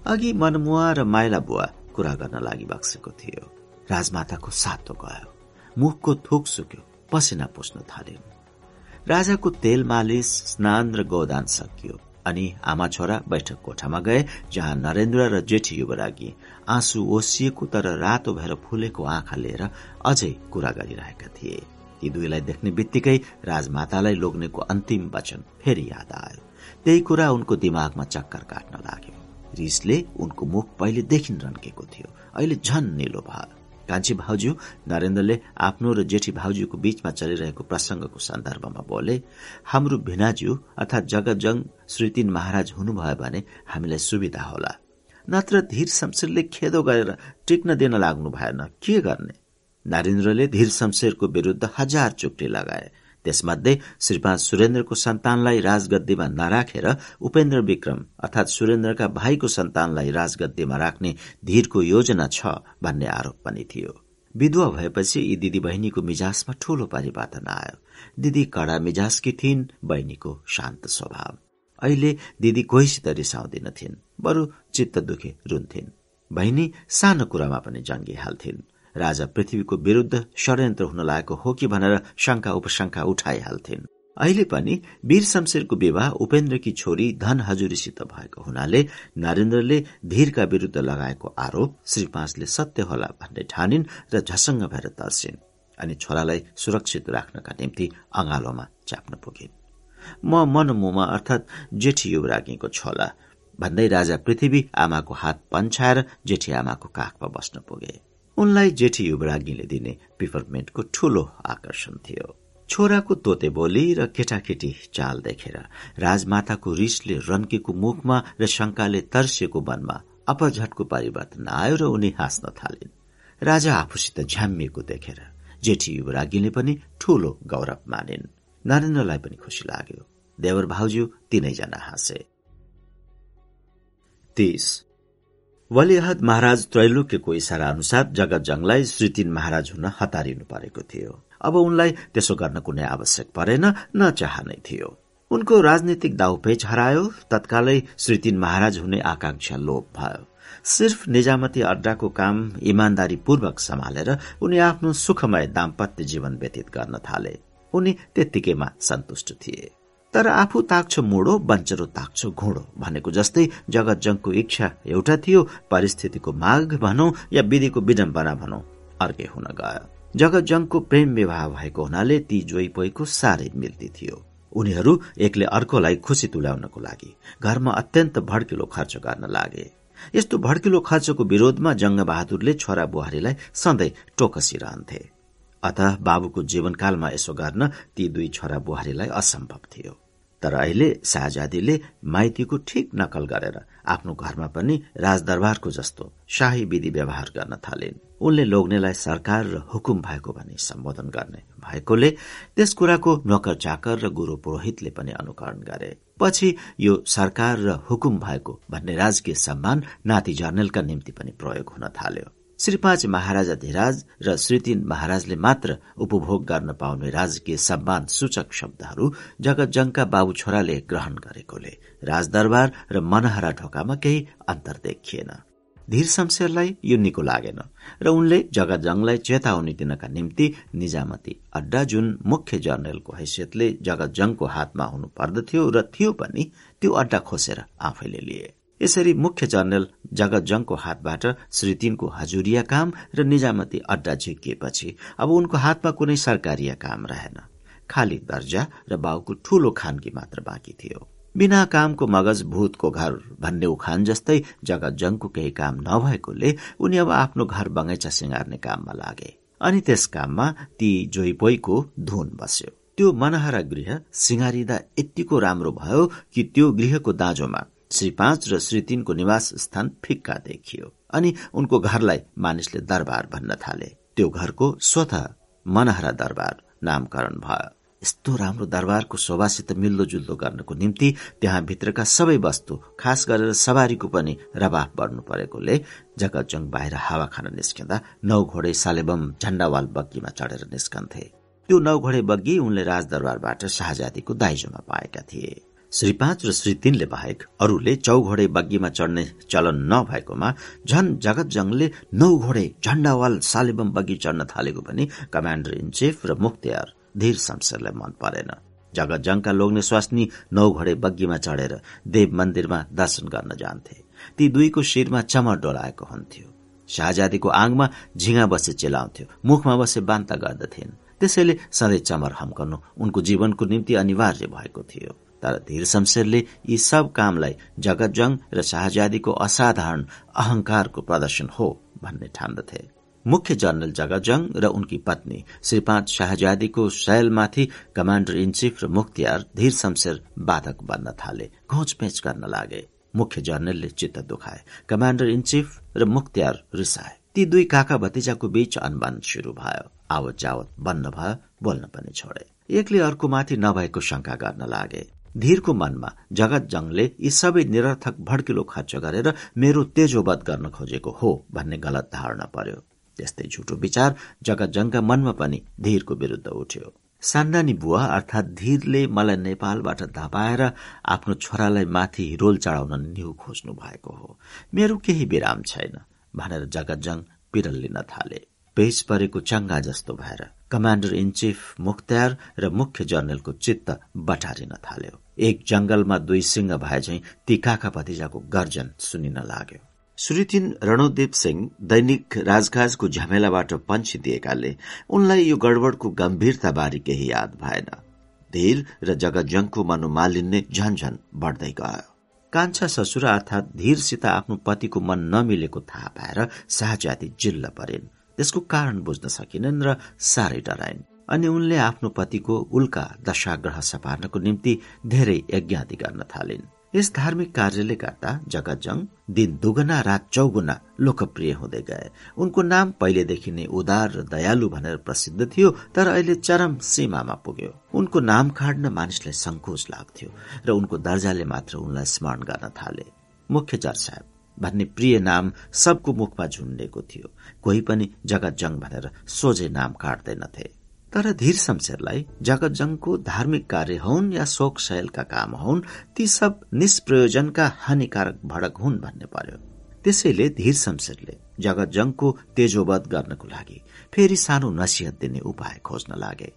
अघि मनमुवा र माइला बुवा कुरा गर्न लागि बक्सेको थियो। राजमाताको सातो गयो। मुखको थोक सुक्यो। पसिना पुस्न थाल्यो। राजाको तेल मालिस स्नान र गोदान सकियो। अनि आमा छोरा बैठक कोठामा गए जहाँ नरेन्द्र र जेठी युवरागी आँसु ओसिएको तर रातो भएर फुलेको आँखा लिएर अझै कुरा गरिरहेका थिए। ती दुईलाई देख्ने बित्तिकै राजमातालाई लोग्नेको अन्तिम वचन फेरि याद आयो। त्यही कुरा उनको दिमागमा चक्कर काट्न लाग्यो। रिसले उनको मुख पहिलेदेखि रन्केको थियो। अहिले झन निलो भयो। कान्छी भाउजू नरेन्द्रले आफ्नो र जेठी भाउजूको बीचमा चलिरहेको प्रसंगको सन्दर्भमा बोले हाम्रो भिनाज्यू अर्थात जगजङ श्रीतिन महाराज हुनुभयो भने हामीलाई सुविधा होला। नत्र धीर शमशेरले खेदो गरेर टिक्न दिन लाग्नु भएन। के गर्ने? नरेन्द्रले धीर शमशेरको विरूद्ध हजार चुक्टी लगाए। त्यसमध्ये श्रीपाँच सुरेन्द्रको सन्तानलाई राजगद्दीमा नराखेर उपेन्द्र विक्रम अर्थात सुरेन्द्रका भाइको सन्तानलाई राजगद्दीमा राख्ने धीरको योजना छ भन्ने आरोप पनि थियो। विधवा भएपछि यी दिदी बहिनीको मिजाजमा ठूलो परिवर्तन आयो। दिदी कडा मिजाजकी थिइन् बहिनीको शान्त स्वभाव। अहिले दिदी कोहीसित रिसाउँदिनथिन् बरु चित्त दुखे रुन्थिन्। बहिनी सानो कुरामा पनि जङ्गिहाल्थिन् राजा पृथ्वीको विरूद्ध षड्यन्त्र हुन लागेको हो कि भनेर शंका उपशंका उठाइहाल्थिन्। अहिले पनि वीर शमशेरको विवाह उपेन्द्रकी छोरी धन हजुरीसित भएको हुनाले नरेन्द्रले धीरका विरूद्ध लगाएको आरोप श्री पाँचले सत्य होला भन्ने ठानिन् र झसङ्ग भएर तर्सिन् अनि छोरालाई सुरक्षित राख्नका निम्ति अँगालोमा चाप्न पुगिन्। म मनमुमा अर्थात जेठी युवराज्ञीको छोला भन्दै राजा पृथ्वी आमाको हात पन्छाएर जेठी आमाको काखमा बस्न पुगे। उनलाई जेठी युवराज्ञीले दिने पिपरमेन्टको ठूलो आकर्षण थियो। छोराको तोते बोली र केटाकेटी चाल देखेर राजमाताको रिसले रन्केको मुखमा र शंकाले तर्सिएको वनमा अपझटको परिवर्तन आयो र उनी हाँस्न थालिन्। राजा आफूसित झ्याम्मिएको देखेर जेठी युवराज्ञीले पनि ठूलो गौरव मानिन्। नरेन्द्रलाई पनि खुसी लाग्यो। देवर भाउजू तीनैजना हाँसे। तीस। वलिहद महाराज त्रैलोक्यको इसारा अनुसार जगत जङलाई श्रीतिन महाराज हुन हतारिनु परेको थियो। अब उनलाई त्यसो गर्न कुनै आवश्यक परेन न चाहनै थियो। उनको राजनीतिक दाउपेच हरायो तत्कालै श्रीतिन महाराज हुने आकांक्षा लोप भयो। सिर्फ निजामती अड्डाको काम इमान्दारी पूर्वक सम्हालेर उनी आफ्नो सुखमय दाम्पत्य जीवन व्यतीत गर्न थाले। उनी त्यत्तिकैमा सन्तुष्ट थिए। तर आफू ताक्छ मुडो बञ्चरो ताक्छ घुँडो भनेको जस्तै जगत जङको इच्छा एउटा थियो परिस्थितिको माग भनौं या विधिको विडम्बना भनौं अर्कै हुन गयो। जगत जङको प्रेम विवाह भएको हुनाले ती जोई पोइको साह्रै मिल्ती थियो। उनीहरू एकले अर्कोलाई खुसी तुल्याउनको लागि घरमा अत्यन्त भड्किलो खर्च गर्न लागे। यस्तो भड्किलो खर्चको विरोधमा जङ्ग बहादुरले छोरा बुहारीलाई सधैँ टोकसिरहन्थे। अत बाबुको जीवनकालमा यसो गर्न ती दुई छोरा बुहारीलाई असम्भव थियो। तर अहिले शाहजादीले माइतीको ठिक नकल गरेर आफ्नो घरमा पनि राजदरबारको जस्तो शाही विधि व्यवहार गर्न थालिन्। उनले लोग्नेलाई सरकार र हुकुम भएको भनी सम्बोधन गर्ने भएकोले त्यस कुराको नोकर चाकर र गुरु पुरोहितले पनि अनुकरण गरे। पछि यो सरकार र हुकुम भएको भन्ने राजकीय सम्मान नाति जर्नेलका निम्ति पनि प्रयोग हुन थाल्यो। श्री पाँच महाराजा धिराज र श्री तीन महाराजले मात्र उपभोग गर्न पाउने राजकीय सम्मान सूचक शब्दहरू जगतजङका बाबु छोराले ग्रहण गरेकोले। राजदरबार र मनहरा ढोकामा केही अन्तर देखिएन। धीर शमशेरलाई यो निको लागेन र उनले जगतजङलाई चेतावनी दिनका निम्ति निजामती अड्डा जुन मुख्य जर्नलको हैसियतले जगतजङको हातमा हुनु पर्दथ्यो र थियो पनि त्यो अड्डा खोसेर आफैले लिए। यसरी मुख्य जनरल जगतजङको हातबाट श्री तीनको हजुरिया काम र निजामती अड्डा झिकिएपछि अब उनको हातमा कुनै सरकारी काम रहेन। खाली दर्जा र बाउको ठूलो खानगी मात्र बाँकी थियो। बिना कामको मगज भूतको घर भन्ने उखान जस्तै जगतजङको केही काम नभएकोले उनी अब आफ्नो घर बगैँचा सिँगार्ने काममा लागे। अनि त्यस काममा ती जोइपोइको धुन बस्यो। त्यो मनहरा गृह सिँगारिँदा यत्तिको राम्रो भयो कि त्यो गृहको दाँजोमा श्री पाँच र श्री तीनको निवास स्थान फिक्का देखियो अनि उनको घरलाई मानिसले दरबार भन्न थाले। त्यो घरको स्वत मनहरा दरबार नामकरण भयो। यस्तो राम्रो दरबारको शोभासित मिल्दोजुल्दो गर्नको निम्ति त्यहाँ भित्रका सबै वस्तु खास गरेर सवारीको पनि रवाफ बढ्नु परेकोले जगतजङ बाहिर हावा खान निस्किँदा नौ घोडे सालेबम झण्डावाल बग्गीमा चढेर निस्कन्थे। त्यो नौ घोडे बग्गी उनले राजदरबारबाट शाहजादीको दाइजोमा पाएका थिए। श्री पाँच र श्री तीनले बाहेक अरूले चौघोडे बग्गीमा चढ्ने चलन नभएकोमा झन जगतजङले नौ घोडे झण्डावाल सालेबम बग्गी चढ्न थालेको पनि कमाण्डर इन चिफ र मुख्तियार धीर शमशेरलाई मन परेन। जगतजङका लोग्ने स्वास्नी नौ घोडे बग्गीमा चढेर देव मन्दिरमा दर्शन गर्न जान्थे। ती दुईको शिरमा चमर डोलाएको हुन्थ्यो। शाहजादीको आङमा झिङा बसे चिलाउँथ्यो। मुखमा बसे बान्ता गर्दथिन्। त्यसैले सधैँ चमर हम्कनु उनको जीवनको निम्ति अनिवार्य भएको थियो। तर धीर शमशेरले यी सब कामलाई जगतजङ र शाहजादीको असाधारण अहंकारको प्रदर्शन हो भन्ने ठान्दथे। मुख्य जनरल जगजङ र उनकी पत्नी श्री पाँच शाहजादीको शैलमाथि कमाण्डर इन चिफ र मुख्तियार धीर शमशेर बाधक बन्न थाले घोचपेच गर्न लागे। मुख्य जनरलले चित्त दुखाए कमाण्डर इन चिफ र मुख्तियार रिसाए। ती दुई काका भतिजाको बीच अनबन शुरू भयो। आवत जावत बन्न भयो बोल्न पनि छोडे। एकले अर्कोमाथि नभएको शंका गर्न लागे। धीरको मनमा जगत जङले यी सबै निरर्थक भड्किलो खर्च गरेर मेरो तेजोवध गर्न खोजेको हो भन्ने गलत धारणा पर्यो। त्यस्तै झुटो विचार जगतजङका मनमा पनि धीरको विरूद्ध उठ्यो। सान्दानी बुवा अर्थात धीरले मलाई नेपालबाट धपाएर आफ्नो छोरालाई माथि हिरोल चढाउन न्यु खोज्नु भएको हो। मेरो केही विराम छैन भनेर जगतजङ पिरल लिन थाले। पेज परेको चङ्गा जस्तो भएर कमाण्डर इन चिफ मुख्तार र मुख्य जनरलको चित्त बटारिन थाल्यो। एक जंगलमा दुई सिंह भए झै ती काका भतिजाको गर्जन सुनिन लाग्यो। सुरिथिन रणोदेव सिंह दैनिक राजकाजको झमेलाबाट दिएकाले उनलाई यो गडबडको गम्भीरताबारे केही याद भएन। धीर र जगतजङको मनोमालिन्य झनझन बढ्दै गयो। कान्छा ससुरा अर्थात धीरसित आफ्नो पतिको मन नमिलेको थाहा पाएर शाहजाती जिल्ल परिन्। त्यसको कारण बुझ्न सकिनन् र साह्रै डराइन्। अनि उनले आफ्नो पतिको उल्का दशाग्रह सपार्नको निम्ति धेरै यज्ञादि गर्न थालिन्। यस धार्मिक कार्यले गर्दा जगतजङ दिन दुगुना रात चौगुना लोकप्रिय हुँदै गए। उनको नाम पहिलेदेखि नै उदार र दयालु भनेर प्रसिद्ध थियो तर अहिले चरम सीमामा पुग्यो। उनको नाम खाड्न मानिसलाई संकोच लाग्थ्यो र उनको दर्जाले मात्र उनलाई स्मरण गर्न थाले। मुख्य जर साहेब भन्ने प्रिय नाम सबको मुखमा झुन्डेको थियो। कोही पनि जगतजङ भनेर सोझे नाम काट्दैनथे तर धीर शमशेरलाई जगतजङको धार्मिक कार्य हुन् या शोक शैलका काम हुन् ती सब निष्प्रयोजनका हानिकारक भडक हुन् भन्ने पर्यो। त्यसैले धीर शमशेरले जगतजङको तेजोवध गर्नको लागि फेरि सानो नसिहत दिने उपाय खोज्न लागे।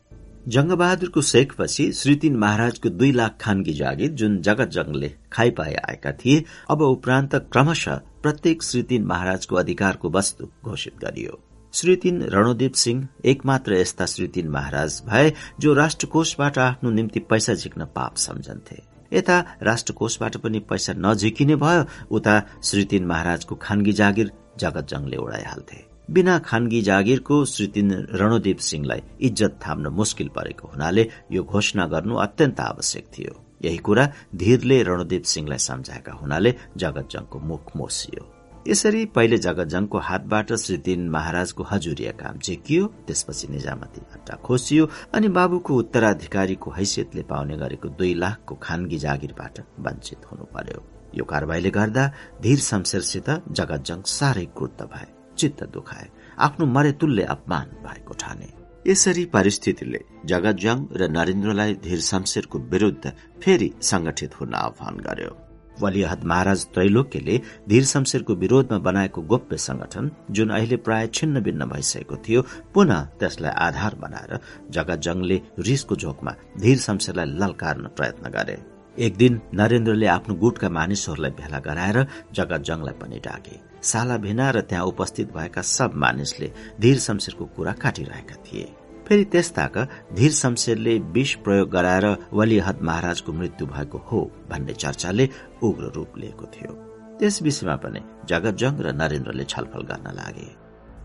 जंगबहादुरको शेखपछि श्रीतिन महाराजको दुई लाख खानगी जागिर जुन जगतजङले खाइपाए आएका थिए अब उपरान्त क्रमशः प्रत्येक श्रीतिन महाराजको अधिकारको वस्तु घोषित गरियो। श्रीतिन रणोदेव सिंह एकमात्र यस्ता श्रीतिन महाराज भए जो राष्ट्रकोषबाट आफ्नो निम्ति पैसा झिक्न पाप सम्झन्थे। यता राष्ट्रकोषबाट पनि पैसा नझिकिने भयो उता श्रीतिन महाराजको खानगी जागिर जगतजङले उडाइहाल्थे बिना खानगी जागिरको श्रीतिन रणोदेव सिंहलाई इज्जत थाम्न मुस्किल परेको हुनाले यो घोषणा गर्नु अत्यन्त आवश्यक थियो। यही कुरा धीरले रणोदेव सिंहलाई सम्झाएका हुनाले जगतजङको मुख मोसियो। यसरी पहिले जगतजङको हातबाट श्री तीन महाराजको हजुरिया काम झेकियो त्यसपछि निजामती अट्टा खोसियो अनि बाबुको उत्तराधिकारीको हैसियतले पाउने गरेको दुई लाखको खानगी जागिरबाट वञ्चित हुनु पर्यो। यो कारवाहीले गर्दा धीर शमशेरसित जगतजङ साह्रै क्रुद्ध भए चित्त दुखाए आफ्नो मरेतुल्य अपमान भएको ठाने। यसरी परिस्थितिले जगतजङ र नरेन्द्रलाई धीर शमशेरको विरूद्ध फेरि संगठित हुन आह्वान गर्यो। वलिहद महाराज त्रैलोक्यले धीर शमशेरको विरोधमा बनाएको गोप्य संगठन जुन अहिले प्राय छिन्न भिन्न भइसकेको थियो पुनः त्यसलाई आधार बनाएर जगतजङले रिसको झोकमा धीर शमशेरलाई ललकार्न प्रयत्न गरे। एक दिन नरेन्द्रले आफ्नो गुटका मानिसहरूलाई भेला गराएर जगतजङलाई पनि डाके। साला भिना र त्यहाँ उपस्थित भएका सब मानिसले धीर शमशेरको कुरा काटिरहेका थिए। फेरि त्यस्ताक धीर शमशेरले विष प्रयोग गराएर वलिहद महाराजको मृत्यु भएको हो भन्ने चर्चाले उग्र रूप लिएको थियो। त्यस विषयमा पनि जगतजङ र नरेन्द्रले छलफल गर्न लागे।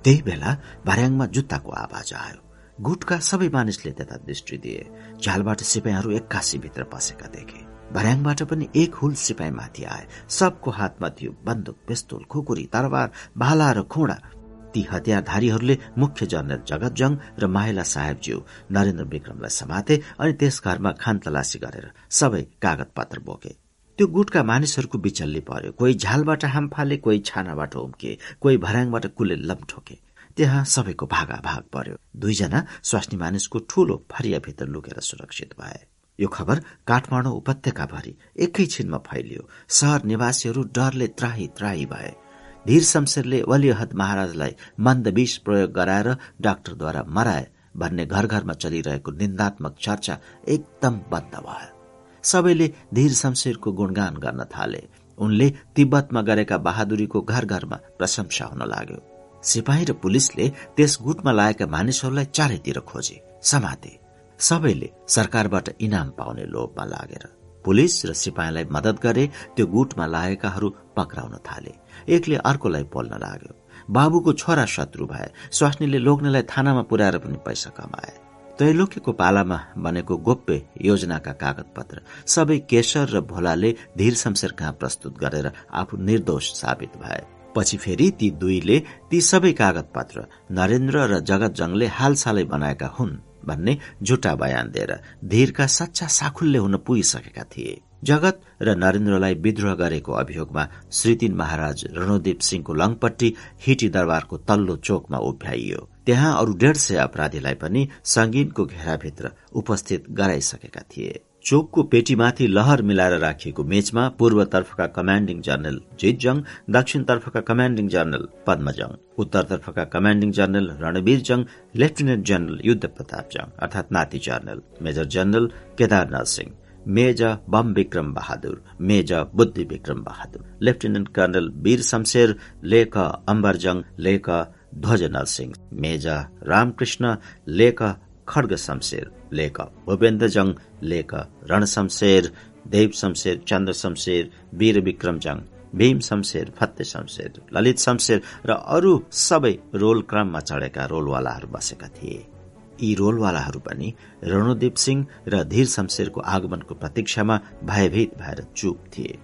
त्यही बेला भर्याङमा जुत्ताको आवाज आयो। गुटका सबै मानिसले त्यता दृष्टि दिए। झ्यालबाट सिपाहीहरू एक्कासी भित्र पसेका देखे। भर्याङबाट पनि एक हुल सिपाही माथि आए। सबको हातमा थियो बन्दुक पिस्तोल खुकुरी तरबार भाला र खुँडा ती हतियारधारीहरूले मुख्य जनरल जगतजङ र माहिला साहेबज्यू नरेन्द्र विक्रमलाई समाते अनि त्यस घरमा खान तलासी गरेर सबै कागज पत्र बोके। त्यो गुटका मानिसहरूको बिचल्ली पर्यो। कोही झालबाट हाम फाले कोही छानाबाट उम्के कोही भर्याङबाट कुले लम ठोके। त्यहाँ सबैको भागा भाग पर्यो। दुईजना स्वास्नी मानिसको ठूलो फरियाभित्र लुकेर सुरक्षित भए। यो खबर काठमाडौँ उपत्यकाभरि एकैछिनमा फैलियो। सहर निवासीहरू डरले त्राही त्राही भए। धीर शमशेरले वलिहद महाराजलाई मन्द विष प्रयोग गराएर डाक्टरद्वारा मराए भन्ने घर घरमा चलिरहेको निन्दात्मक चर्चा एकदम बन्द भयो। सबैले धीर शमशेरको गुणगान गर्न थाले। उनले तिब्बतमा गरेका बहादुरीको घर घरमा प्रशंसा हुन लाग्यो। सिपाही र पुलिसले त्यस गुटमा लागेका मानिसहरूलाई चारैतिर खोजे। समाते। सबैले सरकारबाट इनाम पाउने लोभमा लागेर। पुलिस र सिपाहीलाई मदत गरे त्यो गुटमा लागेकाहरू पक्राउन थाले। एकले अर्कोलाई बोल्न लाग्यो। बाबुको छोरा शत्रु भए। स्वास्नीले लोग्नेलाई थानामा पुर्याएर पनि पैसा कमाए। त्रैलोक्यको पालामा बनेको गोप्य योजनाका कागज पत्र सबै केशर र भोलाले धीर शमशेर कहाँ प्रस्तुत गरेर आफू निर्दोष साबित भए। पछि फेरि ती दुईले ती सबै कागज पत्र नरेन्द्र र जगत जङले हालसालै बनाएका हुन् भन्ने झुटा बयान दिएर धीरका सच्चा साखुल्य हुन पुगिसकेका थिए। जगत र नरेन्द्रलाई विद्रोह गरेको अभियोगमा श्रीतिन महाराज रणोदीप सिंहको लङपट्टि हिटी दरबारको तल्लो चोकमा उभ्याइयो। त्यहाँ अरू डेढ सय अपराधीलाई पनि संगीनको घेराभित्र उपस्थित गराइसकेका थिए। चोकको पेटीमाथि लहर मिलाएर राखिएको मेचमा पूर्वतर्फका कमाण्डिङ जनरल जितजङ दक्षिणतर्फका commanding general Padmajang उत्तरतर्फका commanding general Ranvir Jang lieutenant general Yuddha Pratap Jang अर्थात नाति general major general Kedarnath Singh. Major Bam Bikram Bahadur, major Buddhi Bikram Bahadur lieutenant colonel Bir Shamsher, लेख अम्बरजङ लेख ध्वज नरसिंह मेजर रामकृष्ण, लेख खड्ग शमशेर, लेख भूपेन्द्र जङ लेख रण शमशेर, देव शमशेर, चंद्र शमशेर, वीर विक्रम जङ भीम शमशेर फत्ते शमशेर, ललित शमशेर र अरू सबै रोल क्रममा चढेका रोलवालाहरू बसेका थिए। यी रोलवालाहरू पनि रणुदीप सिंह र धीर शमशेरको आगमनको प्रतीक्षामा भयभीत भएर चुप थिए।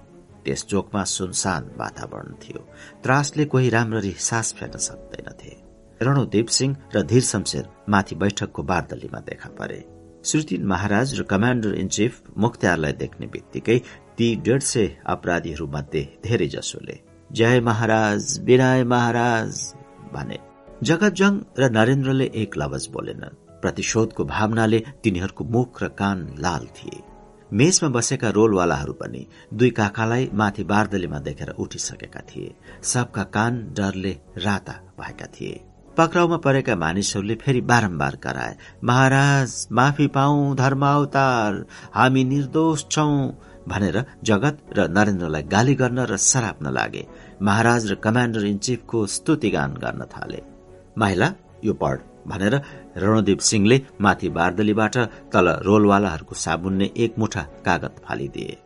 त्यस चोकमा सुनसान वातावरण थियो। त्रासले कोही राम्ररी सास फेर्न सक्दैनथे। रणुदीप सिंह र धीर शमशेर माथि बैठकको बारदलीमा देखा परे। श्रुतिन महाराज र कमाण्डर इन चिफ मुख्तियारलाई देख्ने बित्तिकै ती डेढ सय अपराधीहरू मध्ये धेरै जसोले जय महाराज विनय महाराज भने जगतजङ र नरेन्द्रले एक लवज बोलेनन् प्रतिशोधको भावनाले तिनीहरूको मुख र कान लाल थिए। मेचमा बसेका रोलवालाहरू पनि दुई काकालाई माथि बारदलीमा देखेर उठिसकेका थिए। सबका कान डरले राता भएका थिए। पक्राउमा परेका मानिसहरूले फेरि बारम्बार कराए महाराज माफी पाऊ धर्म अवतार हामी निर्दोष छौ भनेर जगत र नरेन्द्रलाई गाली गर्न र सराप्न लागे। महाराज र कमाण्डर इन चिफको स्तुतिगान गर्न थाले। माइला यो पढ भनेर रणदीप सिंहले माथि बारदलीबाट तल रोलवालाहरूको साबुनले एक मुठा कागत फालिदिए।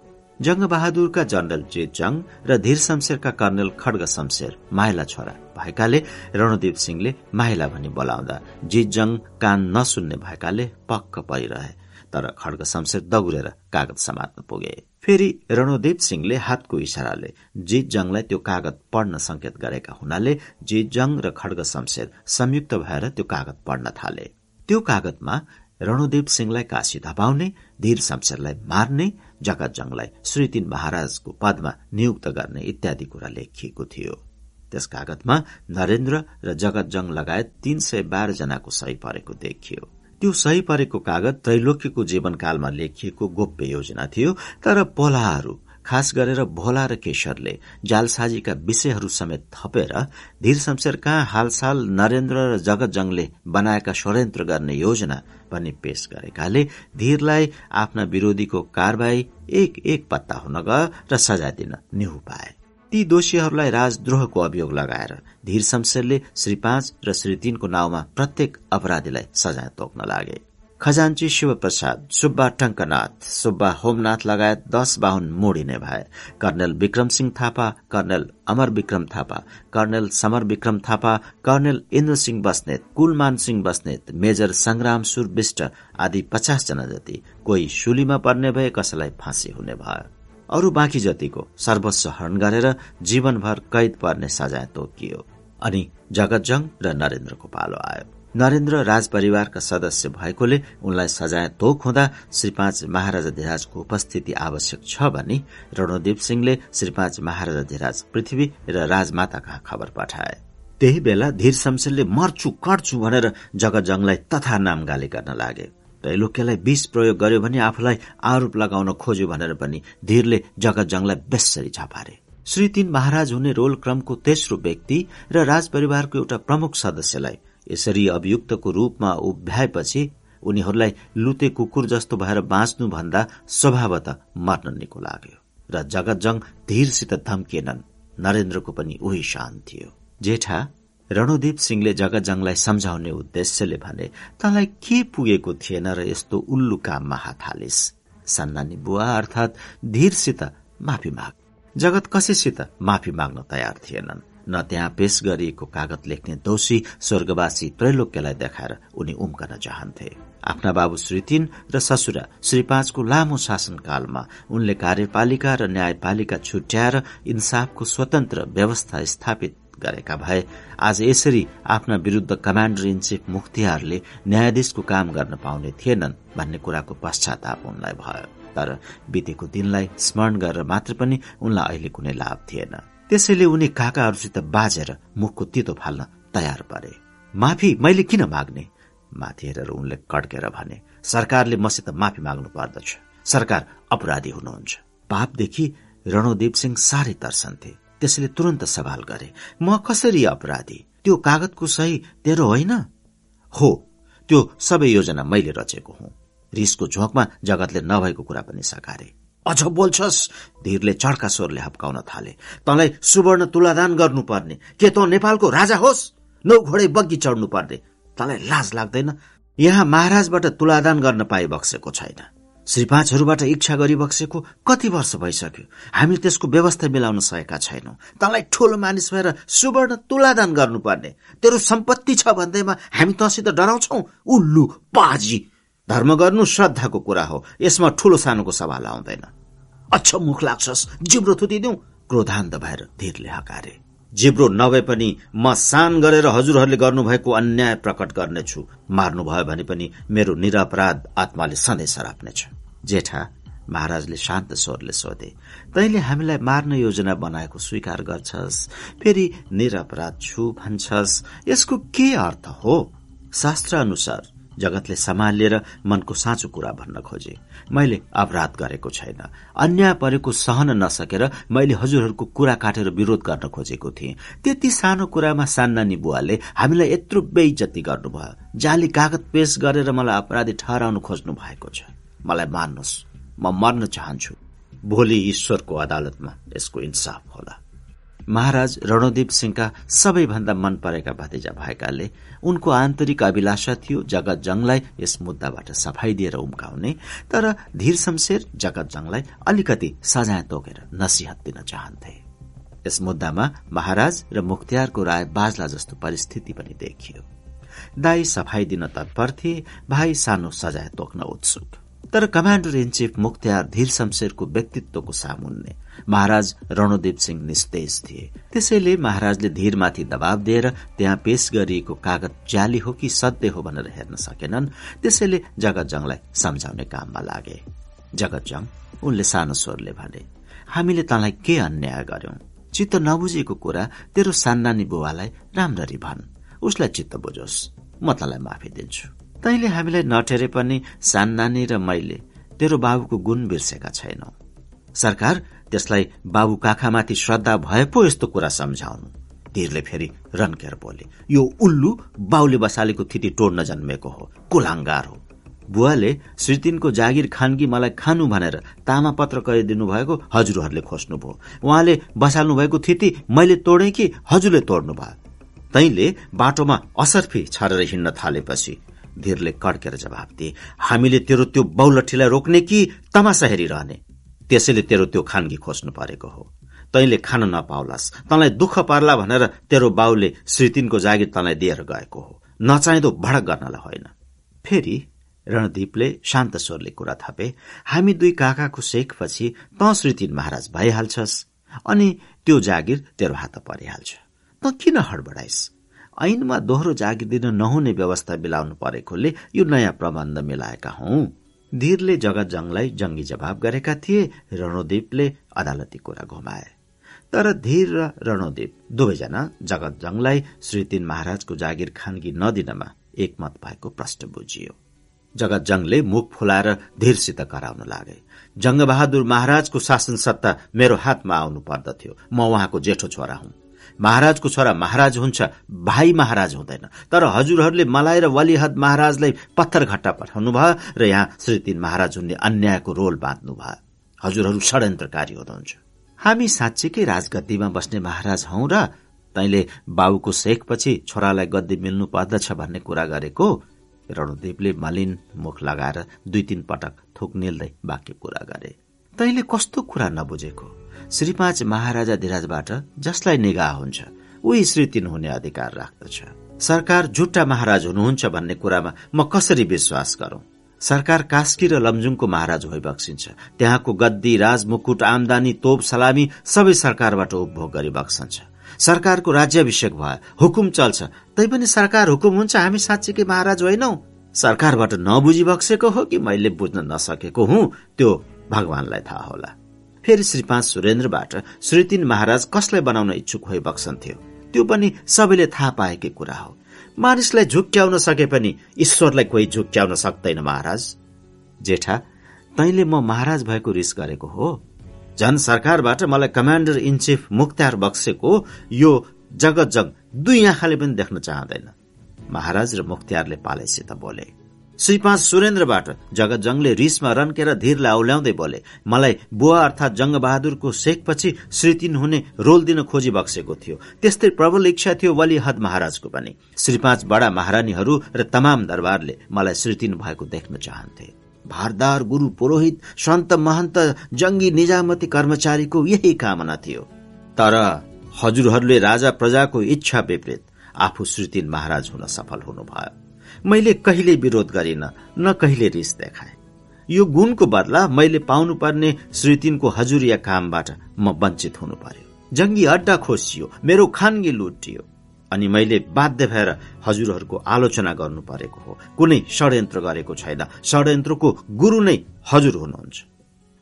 जङ्गबहादुरका जनरल जे जङ र धीर शमशेरका कर्णेल खड्ग शमशेर माइला छोरा भएकाले रणदीप सिंहले माइला भनी बोलाउँदा जित जङ कान नसुन्ने भएकाले पक्क परिरहे तर खड्ग शमशेर दगुरेर कागज समात्न पुगे। फेरि रणोदीप सिंहले हातको इसाराले जित जङलाई त्यो कागज पढ्न संकेत गरेका हुनाले जित जङ र खड्ग शमशेर संयुक्त भएर त्यो कागज पढ्न थाले। त्यो कागजमा रणोदीप सिंहलाई काशी धपाउने धीर शमशेरलाई मार्ने जगत जङलाई श्रीतिन महाराजको पदमा नियुक्त गर्ने इत्यादि कुरा लेखिएको थियो। त्यस कागजमा नरेन्द्र र जगत जङ लगायत तीन सय बाह्र जनाको सही परेको देखियो। त्यो सही परेको कागज त्रैलोक्यको जीवनकालमा लेखिएको गोप्य योजना थियो तर पोलाहरू खास गरेर भोला र केशरले जालसाजीका विषयहरू समेत थपेर धीर शमशेर कहाँ हालसाल नरेन्द्र र जगतजङले बनाएका षड्यन्त्र गर्ने योजना पनि पेश गरेकाले धीरलाई आफ्ना विरोधीको कारवाही एक एक पत्ता हुन गयो र सजाय दिन निहु पाए। ती दोषीहरूलाई राजद्रोहको अभियोग लगाएर धीर शमशेरले श्री पाँच र श्री तीनको नाउँमा प्रत्येक अपराधीलाई सजाय तोक्न लागे। खजान्ची शिवप्रसाद सुब्बा टंकनाथ सुब्बा होमनाथ लगायत दश बाहुन मोडिने भए। Colonel Bikram Singh Thapa colonel Amar Bikram Thapa colonel Samar Bikram Thapa colonel Indra Singh Basnet Kulman Singh Basnet major Sangram Sur Bista आदि पचास जना जति कोही सुलीमा पर्ने भए कसैलाई फाँसी हुने भयो। अरू बाँकी जतिको सर्वस्व हरण गरेर जीवनभर कैद पर्ने सजाय तोकियो। अनि जगतजङ र नरेन्द्रको पालो आयो। नरेन्द्र राजपरिवारका सदस्य भएकोले उनलाई सजाय तोक हुँदा श्री पाँच महाराजा धिराजको उपस्थिति आवश्यक छ भनी रणोदेव सिंहले श्री पाँच महाराजा धिराज पृथ्वी र राजमाता कहाँ खबर पठाए। त्यही बेला धीर शमशेरले मर्छु कट्छु भनेर जगतजङलाई तथा नाम गाली गर्न लागे। त्रैलोक्यलाई विष प्रयोग गर्यो भने आफूलाई आरोप लगाउन खोज्यो भनेर पनि धीरले जगतजङलाई बेसरी छापारे श्री तीन महाराज हुने रोल क्रमको तेस्रो व्यक्ति र राजपरिवारको एउटा प्रमुख सदस्यलाई यसरी अभियुक्तको रूपमा उभ्याएपछि उनीहरूलाई लुते कुकुर जस्तो भएर बाँच्नु भन्दा स्वभावत मर्न निको लाग्यो र जगतजङ धीरसित धम्किएनन्। नरेन्द्रको पनि उही शान थियो। जेठा रणोदीप सिंहले जगतजङलाई सम्झाउने उद्देश्यले भने तँलाई के पुगेको थिएन र यस्तो उल्लु काममा हात हालिस सन्नानी बुवा अर्थात धीरसित माफी माग। जगत कसैसित माफी माग्न तयार थिएनन्। न त्यहाँ पेश गरिएको कागत लेख्ने दोषी स्वर्गवासी त्रैलोक्यलाई देखाएर उनी उम्कन चाहन्थे। आफ्ना बाबु श्री तीन र ससुरा श्री पाँचको लामो शासनकालमा उनले कार्यपालिका र न्यायपालिका छुट्याएर इन्साफको स्वतन्त्र व्यवस्था स्थापित गरेका भए आज यसरी आफ्ना विरूद्ध कमाण्डर इन चिफ मुख्तियारले न्यायाधीशको काम गर्न पाउने थिएनन् भन्ने कुराको पश्चाताप उनलाई भयो। तर बितेको दिनलाई स्मरण गरेर मात्र पनि उनलाई अहिले कुनै लाभ थिएन। त्यसैले उनी काकाहरूसित बाजेर मुखको तितो फाल्न तयार परे। माफी मैले किन माग्ने? माथि हेरेर उनले कड्केर भने सरकारले मसित माफी माग्नु पर्दछ। सरकार अपराधी हुनुहुन्छ। पापदेखि रणोदीप सिंह साह्रै तर्सन्थे। त्यसैले तुरन्त सवाल गरे म कसरी अपराधी? त्यो कागतको सही तेरो होइन? हो त्यो सबै योजना मैले रचेको हुँ। रिसको झोकमा जगतले नभएको कुरा पनि सकारे अझ बोल्छस्? धीरले चड्का स्वरले हप्काउन थाले। तँलाई सुवर्ण तुलादान गर्नुपर्ने। के त नेपालको राजा होस्? नौ घोडै बग्गी चढ्नु पर्ने तँलाई लाज लाग्दैन? यहाँ महाराजबाट तुलादान गर्न बक्सेको छैन। श्री पाँचहरूबाट इच्छा गरिबक्सेको कति वर्ष भइसक्यो। हामी त्यसको व्यवस्था मिलाउन सकेका छैनौं। तँलाई ठूलो मानिस भएर सुवर्ण तुलादान गर्नुपर्ने। तेरो सम्पत्ति छ भन्दैमा हामी तँसित डराउँछौ। उल्लु पाजी! धर्म गर्नु श्रद्धाको कुरा हो। यसमा ठूलो सानोको सवाल आउँदैन। अच्छा मुख लाग्छस्। जिब्रो थुतिदिउ। क्रोधान्त भएर धीरले हकारे। जिब्रो नभए पनि म सान गरेर हजुरहरूले गर्नुभएको अन्याय प्रकट गर्नेछु। मार्नुभयो भने पनि मेरो निरपराध आत्माले सधैँ सराप्नेछ। जेठा महाराजले शान्त स्वरले सोधे तैले हामीलाई मार्न योजना बनाएको स्वीकार गर्छस् फेरि निरपराध छु भन्छस् यसको के अर्थ हो? शास्त्र अनुसार जगतले सम्हालेर मनको साँचो कुरा भन्न खोजे मैले अपराध गरेको छैन अन्याय परेको सहन नसकेर मैले हजुरहरूको कुरा काटेर विरोध गर्न खोजेको थिएँ। त्यति सानो कुरामा सान्नानी बुवाले हामीलाई यत्रो बेइज्जती गर्नुभयो। जाली कागत पेश गरेर मलाई अपराधी ठहराउनु खोज्नु भएको छ। मलाई मान्नुहोस् म मर्न चाहन्छु। भोलि ईश्वरको अदालतमा यसको इन्साफ होला। महाराज रणोदीप सिंहका सबैभन्दा मन परेका भतिजा भएकाले उनको आन्तरिक अभिलाषा थियो जगत जङलाई यस मुद्दाबाट सफाई दिएर उम्काउने तर धीर शमशेर जगत जङलाई अलिकति सजाय तोकेर नसिहत दिन चाहन्थे। यस मुद्दामा महाराज र मुख्तियारको राय बाजला जस्तो परिस्थिति पनि देखियो। दाई सफाई दिन तत्पर थिए भाइ सानो सजाय तोक्न उत्सुक। तर कमाण्डर इन चिफ मुख्तियार धीर शमशेरको व्यक्तित्वको सामुन्ने। महाराज रणोदेव सिंह निस्तेज थिए। त्यसैले महाराजले धीरमाथि दबाव दिएर त्यहाँ पेश गरिएको कागज जाली हो कि सत्य हो भनेर हेर्न सकेनन्। त्यसैले जगतजङलाई सम्झाउने काममा लागे। जगतजङ उनले सानो स्वरले भने हामीले तँलाई के अन्याय गर्यौं चित्त नबुझेको कुरा तेरो सान्नानी बुवालाई राम्ररी भन्। उसलाई चित्त बुझोस्। म तँलाई माफी दिन्छु। तैले हामीलाई नटेरे पनि सान्नानी र मैले तेरो बाबुको गुण बिर्सेका छैनौ। सरकार त्यसलाई बाबु काखामाथि श्रद्धा भए पो यस्तो कुरा सम्झाउनु। धीरले फेरि रन्केर बोले यो उल्लु बाउले बसालेको थिति टोड्न जन्मेको हो कुलाङ्गार हो। बुवाले श्रीतिनको जागिर खानगी मलाई खानु भनेर तामा पत्र गरिदिनु भएको हजुरहरूले खोज्नुभयो। उहाँले बसाल्नु भएको थिति मैले तोडे कि हजुरले तोड्नु भयो तैले बाटोमा असर्फी छरेर हिँड्न थालेपछि धीरले कड्केर जवाब दिए हामीले तेरो त्यो बाउलठीलाई रोक्ने कि तमासा हेरिरहने? त्यसैले तेरो त्यो खानगी खोज्नु परेको हो। तैले खान नपाउलास्। तँलाई दुःख पर्ला भनेर तेरो बाउले श्रीतिनको जागिर तँलाई दिएर गएको हो। नचाहिँदो भडक गर्नलाई होइन फेरि रणदीपले शान्त स्वरले कुरा थपे हामी दुई काकाको सेखपछि त श्रीतिन महाराज भइहाल्छस् अनि त्यो जागिर तेरो हात परिहाल्छ। त किन हडबडाइस? ऐनमा दोहोरो जागिर दिन नहुने व्यवस्था मिलाउनु परेकोले यो नयाँ प्रबन्ध मिलाएका हौ। धीरले जगत जङलाई जङ्गी जवाब गरेका थिए रणोदीपले अदालती कुरा घुमाए। तर धीर र रणोदीप दुवैजना जगत जङलाई श्री तीन महाराजको जागिर खानगी नदिनमा एकमत भएको प्रश्न बुझियो। जगत जङले मुख फुलाएर धीरसित कराउन लागे जङ्गबहादुर महाराजको शासन सत्ता मेरो हातमा आउनु पर्दथ्यो। म उहाँको जेठो छोरा हुँ। महाराजको छोरा महाराज हुन्छ भाइ महाराज हुँदैन। तर हजुरहरूले मलाई र वलिहद महाराजलाई पत्थर घट्टा पठाउनु भयो र यहाँ श्री तीन महाराज हुने अन्यायको रोल बाँध्नु भयो। हजुरहरू षड्यन्त्रकारी हुनुहुन्छ। हामी साँच्चीकै राजगद्दीमा बस्ने महाराज हौ र तैले बाबुको शेखपछि छोरालाई गद्दी मिल्नु पर्दछ भन्ने कुरा गरेको रणदेवले मलिन मुख लगाएर दुई तीन पटक थुक निल्दै बाँकी कुरा गरे। तैले कस्तो कुरा नबुझेको? श्री पाँच महाराजा धिराजबाट जसलाई निगाह हुन्छ उही श्री तीन हुने अधिकार राख्दछ। सरकार झुट्टा महाराज हुनुहुन्छ भन्ने कुरामा म कसरी विश्वास गरौं? सरकार कास्की र लमजुङको महाराज होइ बक्सिन्छ। त्यहाँको गद्दी राजमुकुट आमदानी तोप सलामी सबै सरकारबाट उपभोग गरी बक्सन्छ। सरकारको राज्याभिषेक भयो हुकुम चल्छ। तैपनि सरकार हुकुम हुन्छ हामी साँच्चीकै महाराज होइनौ। सरकारबाट नबुझी बक्सेको हो कि मैले बुझ्न नसकेको हुँ त्यो भगवानलाई थाहा होला। फेरि श्री पाँच सुरेन्द्रबाट श्री तीन महाराज कसलाई बनाउन इच्छुक बक्सन्थ्यो त्यो पनि सबैले थाहा पाएकै कुरा हो। मानिसलाई झुक्क्याउन सके पनि ईश्वरलाई कोही झुक्क्याउन सक्दैन महाराज। जेठा तैले म महाराज भएको रिस गरेको हो। झन सरकारबाट मलाई कमान्डर इन चिफ मुख्तार बक्सेको यो जगत जग दुई आँखाले पनि देख्न चाहँदैन। महाराज र मुख्तियारले पालेसित बोले। श्री पाँच सुरेन्द्रबाट जगत जङले रिसमा रन्केर धीरलाई औल्याउँदै बोले मलाई बुवा अर्थात जङ्ग बहादुरको शेखपछि श्री तीन हुने रोल दिन खोजी बक्सेको थियो। त्यस्तै प्रबल इच्छा थियो वली हद महाराजको पनि। श्री पाँच बडा महारानीहरू र तमाम दरबारले मलाई श्री तीन भएको देख्न चाहन्थे। भारदार गुरु पुरोहित सन्त महन्त जङ्गी निजामती कर्मचारीको यही कामना थियो। तर हजुरहरूले राजा प्रजाको इच्छा विपरीत आफू श्री तीन महाराज हुन सफल हुनुभयो। मैले कहिले विरोध गरिन न कहिले रिस देखाए। यो गुणको बदला मैले पाउनुपर्ने श्रीतिनको हजुरिया कामबाट म वञ्चित हुनु पर्यो जङ्गी अड्डा खोसियो मेरो खानगी लुटियो। अनि मैले बाध्य भएर हजुरहरूको आलोचना गर्नु परेको हो। कुनै षड्यन्त्र गरेको छैन। षड्यन्त्रको गुरु नै हजुर हुनुहुन्छ।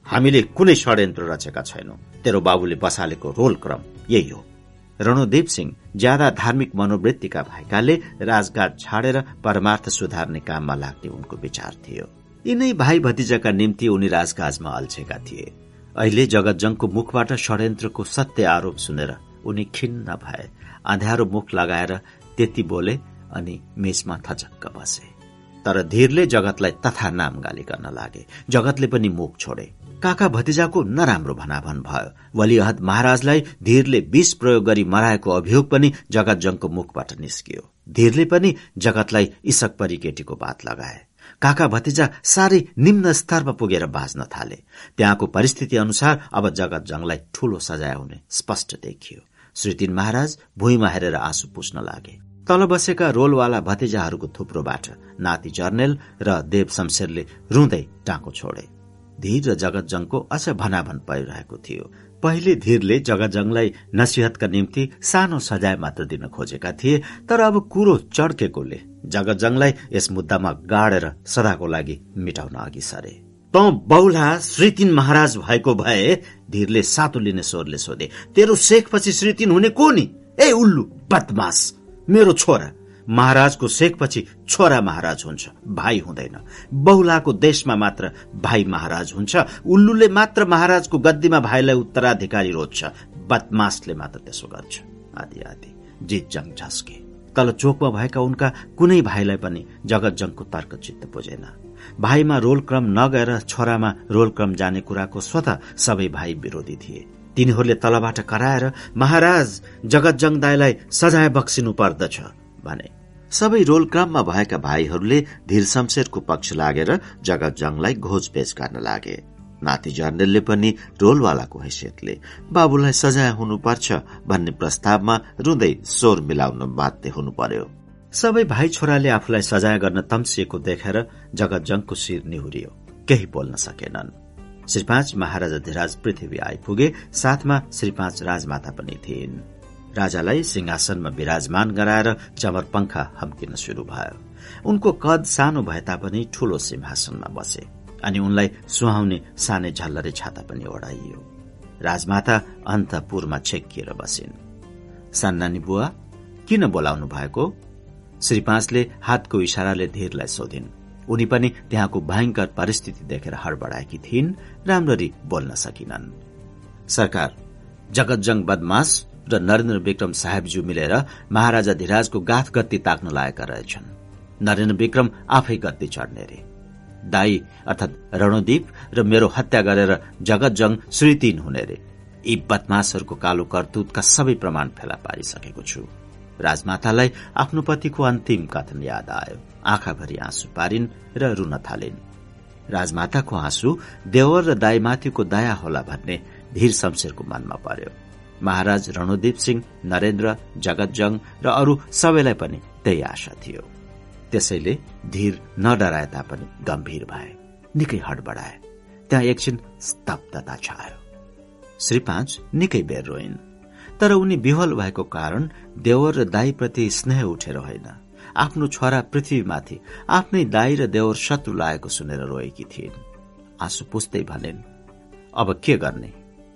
हामीले कुनै षड्यन्त्र रचेका छैनौं। तेरो बाबुले बसालेको रोल क्रम यही हो। रणोदेव सिंह ज्यादा धार्मिक मनोवृत्तिका भएकाले राजघाट छाडेर परमार्थ सुधार्ने काममा लाग्ने उनको विचार थियो। यिनै भाइ भतिजाका निम्ति उनी राजकाजमा अल्छेका थिए। अहिले जगतजङको मुखबाट षड्यन्त्रको सत्य आरोप सुनेर उनी खिन्न भए। अँध्यारो मुख लगाएर त्यति बोले अनि मेचमा थचक्क बसे। तर धीरले जगतलाई तथा नाम गाली गर्न लागे। जगतले पनि मुख छोडे। काका भतिजाको नराम्रो भनाभन भयो। वलिअहद महाराजलाई धीरले विष प्रयोग गरी मराएको अभियोग पनि जगत जङको मुखबाट निस्कियो। धीरले पनि जगतलाई इसक परी केटीको बात लगाए। काका भतिजा साह्रै निम्न स्तरमा पुगेर बाँच्न थाले। त्यहाँको परिस्थिति अनुसार अब जगत जङलाई ठूलो सजाय हुने स्पष्ट देखियो। श्री तीन महाराज भुइँमा हेरेर आँसु पुस्न लागे। तल बसेका रोलवाला भतिजाहरूको थुप्रोबाट नाति जर्नेल र देव शमशेरले रुँदै टाँको छोडे। धीर र जगतजङको अझ भनाभन परिरहेको थियो। पहिले धीरले जगतजङलाई नसिहतका निम्ति सानो सजाय मात्र दिन खोजेका थिए तर अब कुरो चड्केकोले जगतजङलाई यस मुद्दामा गाडेर सदाको लागि मिटाउन अघि सरे। त बहुला श्रीतिन महाराज भएको भए धीरले सातो लिने स्वरले सोधे तेरो शेखपछि श्रीतिन हुने को नि? ए उल्लु बदमास मेरो छोरा महाराजको शेखपछि छोरा महाराज हुन्छ भाइ हुँदैन। बहुलाको देशमा मात्र भाइ महाराज हुन्छ। उल्लुले मात्र महाराजको गद्दीमा भाइलाई उत्तराधिकारी रोज्छ। बदमासले मात्र त्यसो गर्छ। आदि आदि। जित जङ झस्के। तल चोकमा भएका उनका कुनै भाइलाई पनि जगत जङको तर्क चित्त बुझेन। भाइमा रोल क्रम नगएर छोरामा रोल क्रम जाने कुराको स्वत सबै भाइ विरोधी थिए। तिनीहरूले तलबाट कराएर महाराज जगत जङ दाईलाई सजाय बक्सिनु पर्दछ। भने। सबै रोलक्रममा भएका भाइहरूले धीर शमशेरको पक्ष लागेर जगत जङलाई घोजपेच गर्न लागे। नाति जर्नेलले पनि रोलवालाको हैसियतले बाबुलाई सजाय हुनुपर्छ भन्ने प्रस्तावमा रुँदै स्वर मिलाउन बाध्य हुनु पर्यो सबै भाइ छोराले आफूलाई सजाय गर्न तम्सिएको देखेर जगत जङको शिर निहुरियो। केही बोल्न सकेनन्। श्री पाँच महाराजा धिराज पृथ्वी आइपुगे साथमा श्री पाँच राजमाता पनि थिइन्। राजालाई सिंहासनमा विराजमान गराएर चमर पंखा हम्किन शुरू भयो। उनको कद सानो भए तापनि ठूलो सिंहासनमा बसे अनि उनलाई सुहाउने सानै झल्लरे छाता पनि ओढाइयो। राजमाता अन्तपुरमा छेकिएर बसिन्। सान्नानी बुवा किन बोलाउनु भएको श्री पाँचले हातको इशाराले धीरलाई सोधिन्। उनी पनि त्यहाँको भयंकर परिस्थिति देखेर हडबडाएकी थिइन् राम्ररी बोल्न सकिनन्। सरकार जगतजङ बदमास र नरेन्द्र विक्रम साहेबज्यू मिलेर महाराजा धिराजको गाथ गत्ती ताक्न लागेका रहेछन्। नरेन्द्र विक्रम आफै गत्ती चढ्ने रे। दाई अर्थात रणदीप र मेरो हत्या गरेर जगतजङ श्रीतीन हुने रे। यी बदमासहरूको कालो करतुतका सबै प्रमाण फेला पारिसकेको छु। राजमातालाई आफ्नो पतिको अन्तिम कथन याद आयो। आँखाभरि आँसु पारिन् र रुन थालिन्। राजमाताको आँसु देवर र दाईमाथिको दया होला भन्ने धीर शमशेरको मनमा पर्यो। महाराज रणोदीप सिंह नरेन्द्र जगतजङ र अरू सबैलाई पनि त्यही आशा थियो। त्यसैले धीर नडराए तापनि गम्भीर भए। निकै हडबडाए। त्यहाँ एकछिन स्तब्धता छायो। श्री पाँच निकै बेर रोइन्। तर उनी विहल भएको कारण देवर र दाईप्रति स्नेह उठेर होइन। आफ्नो छोरा पृथ्वीमाथि आफ्नै दाई र देवर शत्रु लागेको सुनेर रोएकी थिइन्। आँसु पुस्दै भनिन् अब के गर्ने?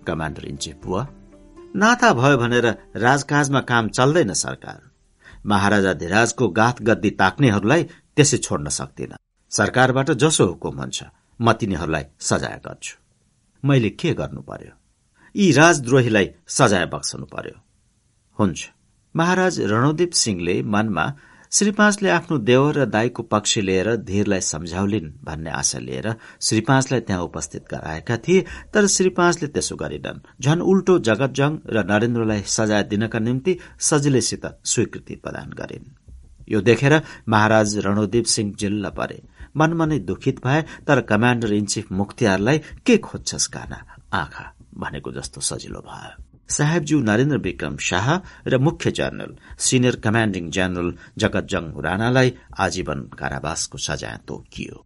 कमान्डर इन चिफ बुवा नाता भयो भनेर राजकाजमा काम चल्दैन सरकार। महाराजा धिराजको गाथ गद्दी ताक्नेहरूलाई त्यसै छोड्न सक्दिन। सरकारबाट जसो हुकुम हुन्छ म तिनीहरूलाई सजाय गर्छु। मैले के गर्नु पर्यो? यी राजद्रोहीलाई सजाय बक्सनु पर्यो। हुन्छ। महाराज रणोदीप सिंहले मनमा श्री पाँचले आफ्नो देवर र दाईको पक्ष लिएर धीरलाई सम्झाउलिन् भन्ने आशा लिएर श्री पाँचलाई त्यहाँ उपस्थित गराएका थिए तर श्री पाँचले त्यसो गरिनन्। झन उल्टो जगतजङ र नरेन्द्रलाई सजाय दिनका निम्ति सजिलैसित स्वीकृति प्रदान गरिन्। यो देखेर महाराज रणोदीप सिंह जिल्ल परे। मनमा नै दुखित भए तर कमाण्डर इन चिफ मुख्तियारलाई के खोज्छस् काना? आँखा भनेको जस्तो सजिलो भयो। साहेबज्यू नरेन्द्र विक्रम शाह र मुख्य general senior commanding general Jagatjang राणालाई आजीवन कारावासको सजाय तोकियो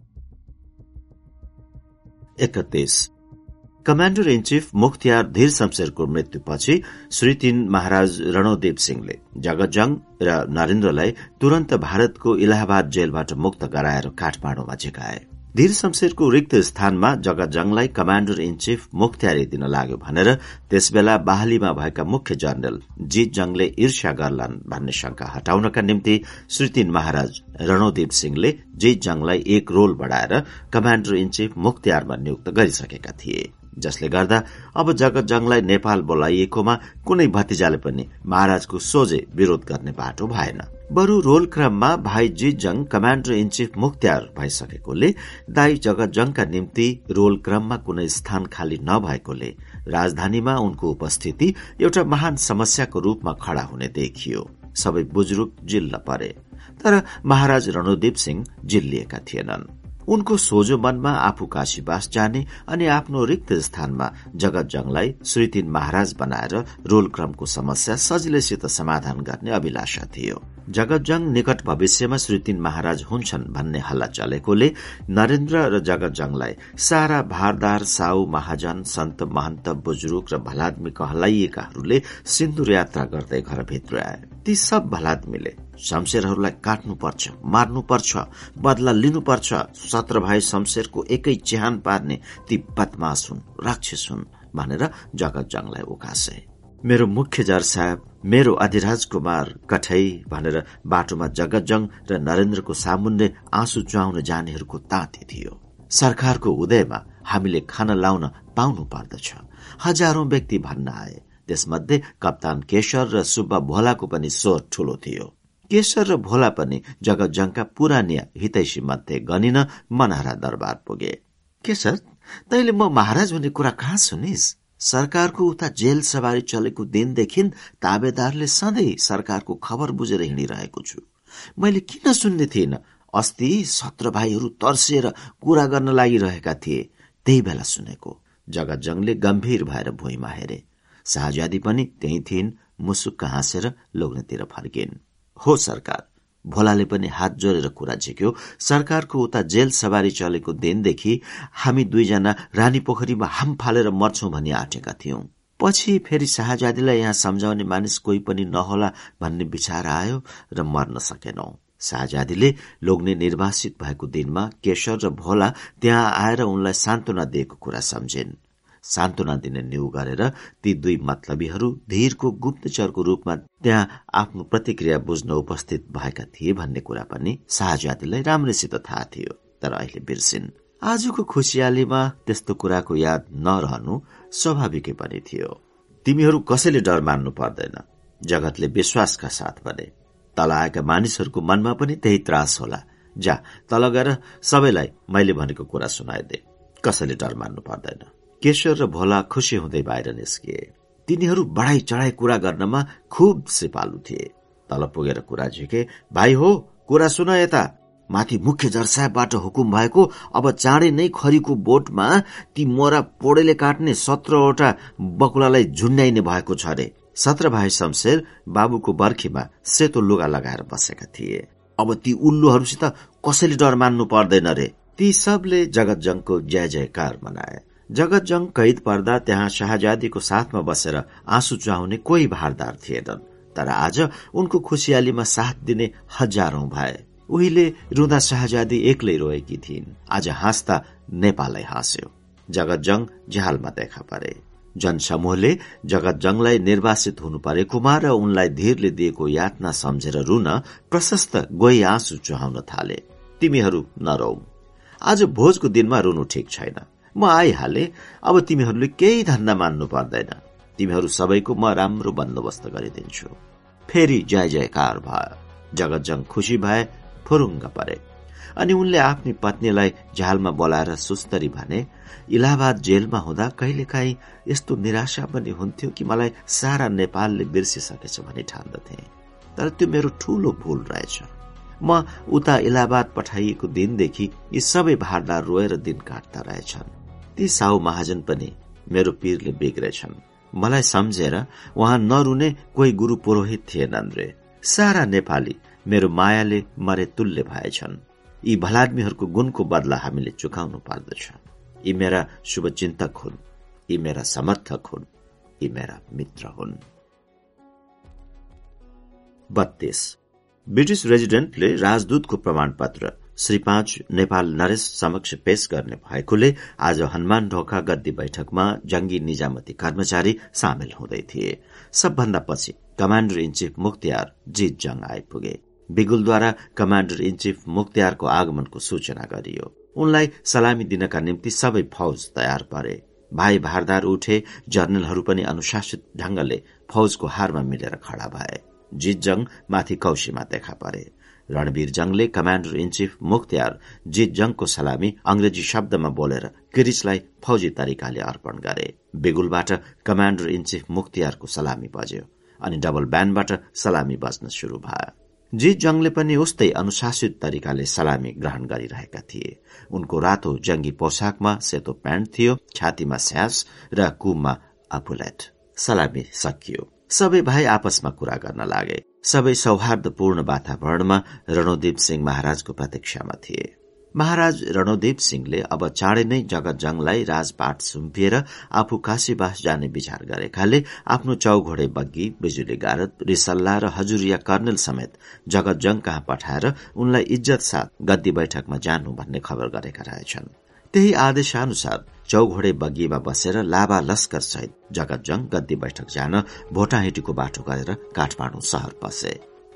कमाण्डर इन चीफ मुख्तियार धीर शमशेरको मृत्युपछि श्री तीन महाराज रणोदेव सिंहले जगतजङ र नरेन्द्रलाई तुरन्त भारतको इलाहाबाद जेलबाट मुक्त गराएर काठमाडौँमा झिकाए। धीर शमशेरको रिक्त स्थानमा जगतजङलाई कमाण्डर इन चीफ मुख्तियारी दिन लाग्यो भनेर त्यसबेला बाहलीमा भएका मुख्य जनरल जीत जङले ईर्ष्या गर्लान् भन्ने शंका हटाउनका निम्ति श्रीतिन महाराज रणोदीप सिंहले जीत जङलाई एक रोल बढ़ाएर कमाण्डर इन चीफ मुख्तियारमा नियुक्त गरिसकेका थिए। जसले गर्दा अब जगतजङलाई नेपाल बोलाइएकोमा कुनै भतिजाले पनि महाराजको सोझे विरोध गर्ने बाटो भएन। बरु रोल क्रममा भाइ जिजङ कमाण्डर इन चिफ मुख्तियार भइसकेकोले दाई जगतजङका निम्ति रोल क्रममा कुनै स्थान खाली नभएकोले राजधानीमा उनको उपस्थिति एउटा महान समस्याको रूपमा खड़ा हुने देखियो। सबै बुजुर्ग जिल्ल परे तर महाराज रणोदीप सिंह जिल्लिएका थिएनन्। उनको सोझो मनमा आफू काशीवास जाने अनि आफ्नो रिक्त स्थानमा जगतजङलाई श्रीतिन महाराज बनाएर रोल क्रमको समस्या सजिलैसित समाधान गर्ने अभिलाषा थियो। जगतजङ निकट भविष्यमा श्रीतिन महाराज हुन्छन् भन्ने हल्ला चलेकोले नरेन्द्र र जगतजङलाई सारा भारदार साउ महाजन सन्त महन्त बुजुर्ग र भलादमी कहलाइएकाहरूले सिन्दुर यात्रा गर्दै घरभित्र आए। ती सब भलादमीले शमशेरहरूलाई काट्नुपर्छ मार्नुपर्छ बदला लिनुपर्छ। सत्र भाइ शमशेरको एकै चिहान पार्ने ती बदमास हुन् राक्षस हुन् भनेर जगतजङलाई उकासे। मेरो मुख्य जर साहेब मेरो अधिराज कुमार कठै भनेर बाटोमा जगतजङ र नरेन्द्रको सामुन्ने आँसु चुहाउन जानेहरूको ताते थियो। सरकारको उदयमा हामीले खान लाउन पाउनु पर्दछ। हजारौं व्यक्ति भन्न आए। त्यसमध्ये कप्तान केशर र सुब्बा भोलाको पनि स्वर ठूलो थियो। केशर र भोला पनि जगतजङका पुरानिया हितैषी मध्ये गनिन मनहरा दरबार पुगे। केशर तैले म महाराज हुने कुरा कहाँ सुनिस्? सरकारको उता जेल सवारी चलेको दिनदेखि ताबेदारले सधैँ सरकारको खबर बुझेर हिँडिरहेको छु। मैले किन सुन्ने थिएन अस्ति सत्र भाइहरू तर्सिएर कुरा गर्न लागिरहेका थिए त्यही बेला सुनेको। जगतजङले गम्भीर भएर भुइँमा हेरे। शाहजादी पनि त्यही थिइन् मुसुक्क हाँसेर लोग्नेतिर फर्किन्। हो सरकार। भोलाले पनि हात जोडेर कुरा झिक्यो। सरकारको उता जेल सवारी चलेको दिनदेखि हामी दुईजना रानी पोखरीमा हाम फालेर मर्छौं भनी आँटेका थियौं। पछि फेरि शाहजादीलाई यहाँ सम्झाउने मानिस कोही पनि नहोला भन्ने विचार आयो र मर्न सकेनौ। शाहजादीले लोग्ने निर्वासित भएको दिनमा केशर र भोला त्यहाँ आएर उनलाई सान्त्वना दिएको कुरा सम्झिन्। सान्त्वना दिने न्यू गरेर ती दुई मतलबीहरू धीरको गुप्तचरको रूपमा त्यहाँ आफ्नो प्रतिक्रिया बुझ्न उपस्थित भएका थिए भन्ने कुरा पनि शाहजादीलाई राम्रैसित थाहा थियो। तर अहिले बिर्सिन्। आजको खुसियालीमा त्यस्तो कुराको याद नरहनु स्वाभाविकै पनि थियो। तिमीहरू कसैले डर मान्नु पर्दैन। जगतले विश्वासका साथ भने। तल आएका मानिसहरूको मनमा पनि त्यही त्रास होला। जा तल गएर सबैलाई मैले भनेको कुरा सुनाइदे। कसैले डर मान्नु पर्दैन। केशर र भोला खुसी हुँदै बाहिर निस्किए तिनीहरू बढाई चढाई कुरा गर्नमा खुब सिपालु थिए। तल पुगेर कुरा झिके भाइ हो कुरा सुन यता। माथि मुख्य जरसाहबाट हुकुम भएको अब चाँडै नै खरीको बोटमा ती मोरा पोडेले काट्ने सत्रवटा बकुलालाई झुन्ड्याइने भएको छ अरे। सत्र भाइ शमशेर बाबुको बर्खीमा सेतो लुगा लगाएर बसेका थिए। अब ती उल्लुहरूसित कसैले डर मान्नु पर्दैन रे ती सबले जगतजङको जय जयकार मनाए। जगतजङ कैद पर्दा त्यहाँ शाहजादीको साथमा बसेर आँसु चुहाउने कोही भारदार थिएनन्। तर आज उनको खुसियालीमा साथ दिने हजारौं भए। उहिले रुँदा शाहजादी एक्लै रोएकी थिइन्। आज हाँस्दा नेपाललाई हाँस्यो। जगतजङ झ्यालमा देखा परे। जनसमूहले जगतजङलाई निर्वासित हुनु परेकोमा र उनलाई धीरले दिएको यातना सम्झेर रुन प्रशस्त गोही आँसु चुहाउन थाले। तिमीहरू नरौ। आज भोजको दिनमा रुनु ठिक छैन। म आइहाले। अब तिमीहरूले केही धन्दा मान्नु पर्दैन। तिमीहरू सबैको म राम्रो बन्दोबस्त गरिदिन्छु। फेरि जय जयकार भयो। जगतजङ खुसी भए फुरुङ्ग परे। अनि उनले आफ्नी पत्नीलाई झ्यालमा बोलाएर सुस्तरी भने इलाहाबाद जेलमा हुँदा कहिलेकाहीँ यस्तो निराशा पनि हुन्थ्यो कि मलाई सारा नेपालले बिर्सिसकेछ भनी ठान्दथे। तर त्यो मेरो ठूलो भूल रहेछ। म उता इलाहाबाद पठाइएको दिनदेखि यी सबै भारदार रोएर दिन काट्दा रहेछन्। ती साउ महाजन पनि मेरो पीरले बिग्रेछन्। मलाई सम्झेर उहाँ नरुने कोही गुरु पुरोहित थिएनन् रे। सारा नेपाली मेरो मायाले मरे तुल्य भएछन्। यी भलादमीहरूको गुणको बदला हामीले चुकाउनु पर्दछ। यी मेरा शुभचिन्तक हुन्। यी मेरा समर्थक हुन्। यी मेरा मित्र हुन्। बत्तीस। ब्रिटिस रेजिडेन्टले राजदूतको प्रमाणपत्र श्री पाँच नेपाल नरेश समक्ष पेश गर्ने भएकोले आज हनुमान ढोका गद्दी बैठकमा जंगी निजामती कर्मचारी सामेल हुँदै थिए। सबभन्दा पछि कमाण्डर इन चीफ मुख्तियार जीत जङ आइपुगे। बिगुलद्वारा कमाण्डर इन चिफ मुख्तियारको आगमनको सूचना गरियो। उनलाई सलामी दिनका निम्ति सबै फौज तयार परे। भाइ भारदार उठे जर्नलहरू पनि अनुशासित ढंगले फौजको हारमा मिलेर खड़ा भए। जित जङ माथि कौशीमा देखा परे। रणवीर जङले कमाण्डर इन चिफ मुख्तियार जित जङको सलामी अंग्रेजी शब्दमा बोलेर किरिचलाई फौजी तरिकाले अर्पण गरे। बिगुलबाट कमाण्डर इन चिफ मुख्तियारको सलामी बज्यो अनि डबल ब्यान्डबाट सलामी बज्न शुरू भयो। जी जङले पनि उस्तै अनुशासित तरिकाले सलामी ग्रहण गरिरहेका थिए। उनको रातो जंगी पोसाकमा सेतो प्यान्ट थियो छातीमा स्यास र कुममा अपुलेट। सलामी सकियो। सबै भाइ आपसमा कुरा गर्न लागे। सबै सौहार्दपूर्ण वातावरणमा रणोदीप सिंह महाराजको प्रतीक्षामा थिए। महाराज रणोदेव सिंहले अब चाँडै नै जगत जङलाई राजपाट सुम्पिएर आफू काशीवास जाने विचार गरेकाले आफ्नो चौघोडे बग्गी बिजुली गारद रिसल्ला र हजुरिया कर्णेल समेत जगत जङ कहाँ पठाएर उनलाई इज्जत साथ गद्दी बैठकमा जानु भन्ने खबर गरेका रहेछन्। त्यही आदेशानुसार चौघोडे बग्गीमा बसेर लाभा लस्कर सहित जङ गद्दी बैठक जान भोटाहिटीको बाटो गरेर काठमाडौँ शहर पसे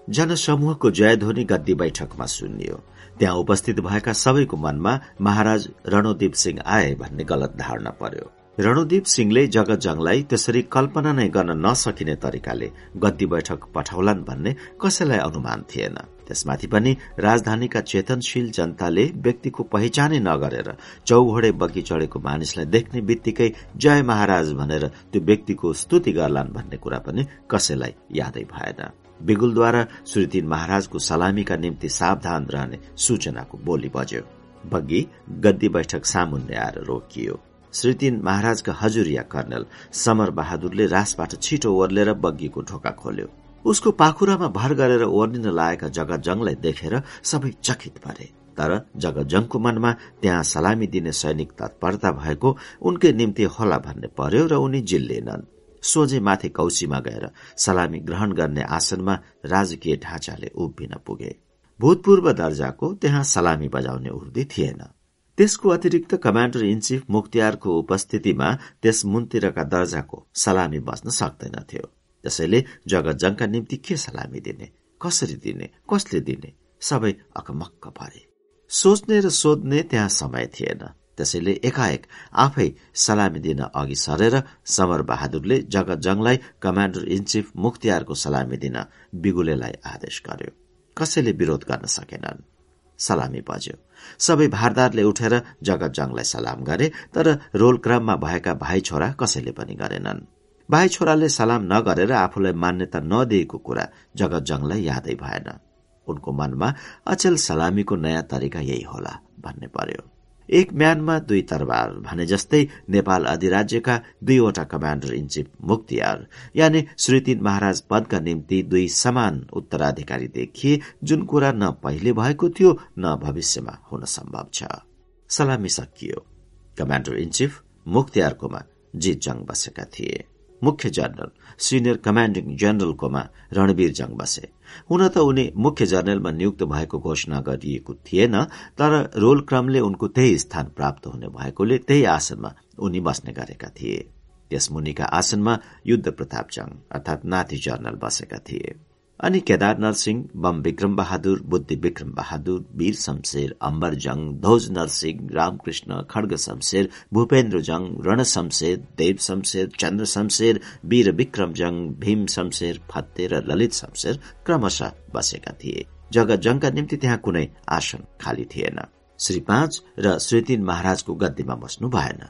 जनसमूहको जयध्वनि गद्दी बैठकमा सुनियो त्यहाँ उपस्थित भएका सबैको मनमा महाराज रणोदीप सिंह आए भन्ने गलत धारणा पर्यो। रणोदीप सिंहले जगत जङलाई त्यसरी कल्पना नै गर्न नसकिने तरिकाले गद्दी बैठक पठाउलान् भन्ने कसैलाई अनुमान थिएन। त्यसमाथि पनि राजधानीका चेतनशील जनताले व्यक्तिको पहिचानै नगरेर चौघोडे बगी चढेको मानिसलाई देख्ने बित्तिकै जय महाराज भनेर त्यो व्यक्तिको स्तुति गर्लान् भन्ने कुरा पनि कसैलाई यादै भएन। बिगुलद्वारा श्री तीन महाराजको सलामीका निम्ति सावधान रहने सूचनाको बोली बज्यो। बग्गी गद्दी बैठक सामुन्ने आएर रोकियो। श्री तीन महाराजका हजुरिया कर्णल समर बहादुरले रासबाट छिटो ओर्लेर बग्गीको ढोका खोल्यो। उसको पाखुरामा भर गरेर ओर्निन लागेका जगत जङलाई देखेर सबै चकित भरे तर जगत जङको मनमा त्यहाँ सलामी दिने सैनिक तत्परता भएको उनकै निम्ति होला भन्ने पर्यो र उनी जिल्लेनन्। सोझे माथि कौशीमा गएर सलामी ग्रहण गर्ने आसनमा राजकीय ढाँचाले उभिन पुगे। भूतपूर्व दर्जाको त्यहाँ सलामी बजाउने उर्दी थिएन। त्यसको अतिरिक्त कमाण्डर इन चिफ मुख्तियारको उपस्थितिमा त्यस मुन्तिरका दर्जाको सलामी बस्न सक्दैनथ्यो त्यसैले जगतजङका निम्ति के सलामी दिने? कसरी दिने? कसले दिने? सबै अकमक्क भरे सोच्ने र सोध्ने त्यहाँ समय थिएन। त्यसैले एकाएक आफै सलामी दिन अघि सरेर समर बहादुरले जगत जङलाई कमाण्डर इन चिफ मुख्तियारको सलामी दिन बिगुलेलाई आदेश गर्यो। कसैले विरोध गर्न सकेनन्। सलामी बज्यो। सबै भारदारले उठेर जगत जङलाई सलाम गरे तर रोल क्रममा भएका भाइ छोरा कसैले पनि गरेनन्। भाइ छोराले सलाम नगरेर आफूलाई मान्यता नदिएको कुरा जगत जङलाई यादै भएन। उनको मनमा अचेल सलामीको नयाँ तरिका यही होला भन्ने पर्यो। एक म्यानमा दुई तरबार भने जस्तै नेपाल अधिराज्यका दुईवटा कमाण्डर इन चिफ मुक्तियार यानि श्रीतीन महाराज पदका निम्ति दुई समान उत्तराधिकारी देखिए जुन कुरा न पहिले भएको थियो न भविष्यमा हुन सम्भव छ। सलामी सकियो। कमाण्डर इन चिफ मुक्तियारकोमा जित जङ बसेका थिए। मुख्य जनरल सिनियर कमाण्डिङ जनरलकोमा रणवीर जङ बसे। हुन त उनी मुख्य जर्नलमा नियुक्त भएको घोषणा गरिएको थिएन तर रोल क्रमले उनको त्यही स्थान प्राप्त हुने भएकोले त्यही आसनमा उनी बस्ने गरेका थिए। त्यस मुनिका आसनमा युद्ध प्रताप जङ अर्थात नाथी जर्नल बसेका थिए। अनि केदार नरसिंह बम विक्रम बहादुर बुद्धि विक्रम बहादुर वीर शमशेर अम्बर जङ ध्वज नरसिंह रामकृष्ण खड्ग शमशेर भूपेन्द्र जङ रण शमशेर देव शमशेर चन्द्र शमशेर वीर विक्रम जङ भीम शमशेर फत्ते र ललित शमशेर क्रमशः बसेका थिए। जगत जङका निम्ति त्यहाँ कुनै आसन खाली थिएन। श्री पाँच र श्री तीन महाराजको गद्दीमा बस्नु भएन।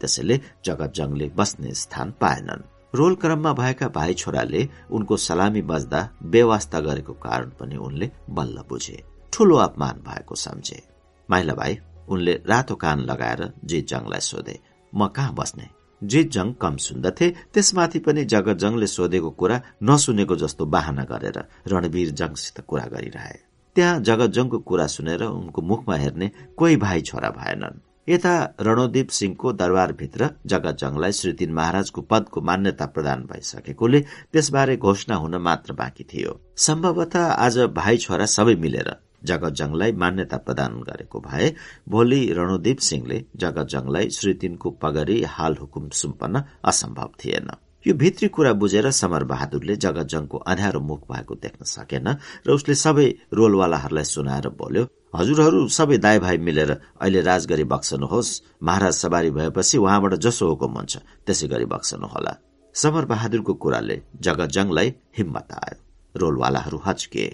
त्यसैले जगत जङले बस्ने स्थान पाएनन्। रोल क्रममा भएका भाइ छोराले उनको सलामी बज्दा बेवास्ता गरेको कारण पनि उनले बल्ल बुझे। ठूलो अपमान भएको सम्झे। माइला भाइ उनले रातो कान लगाएर जित जङलाई सोधे म कहाँ बस्ने? जित जङ कम सुन्दथे त्यसमाथि पनि जगत जङले सोधेको कुरा नसुनेको जस्तो बाहना गरेर रणवीर जङसित कुरा गरिरहे। त्यहाँ जगत जङको कुरा सुनेर उनको मुखमा हेर्ने कोही भाइ छोरा भएनन्। यता रणोदीप सिंहको दरबारभित्र जगत जङलाई श्री तीन महाराजको पदको मान्यता प्रदान भइसकेकोले त्यसबारे घोषणा हुन मात्र बाँकी थियो। सम्भवतः आज भाइ छोरा सबै मिलेर जगत जङलाई मान्यता प्रदान गरेको भए भोलि रणोदीप सिंहले जगत जङलाई श्री तीनको पगरी हाल हुकुम सुम्पन्न असम्भव थिएन। यो भित्री कुरा बुझेर समर बहादुरले जगत जङको अँध्यारो मुख भएको देख्न सकेन र उसले सबै रोलवालाहरूलाई सुनाएर बोल्यो हजुरहरू सबै दाई भाइ मिलेर अहिले राज गरी बक्सनुहोस्। महाराज सवारी भएपछि उहाँबाट जसो हुकुम हुन्छ त्यसै गरी बक्सनुहोला। समर बहादुरको कुराले जगत जङलाई हिम्मत आयो। रोलवालाहरू हच्किए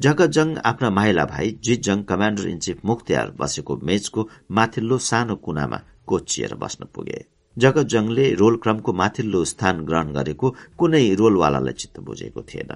जगत जङ आफ्ना माइला भाइ Jit Jung commander in chief Mukhtiar बसेको मेचको माथिल्लो सानो कुनामा कोचिएर बस्न पुगे। जगत जङले रोल क्रमको माथिल्लो स्थान ग्रहण गरेको कुनै रोलवालालाई चित्त बुझेको थिएन।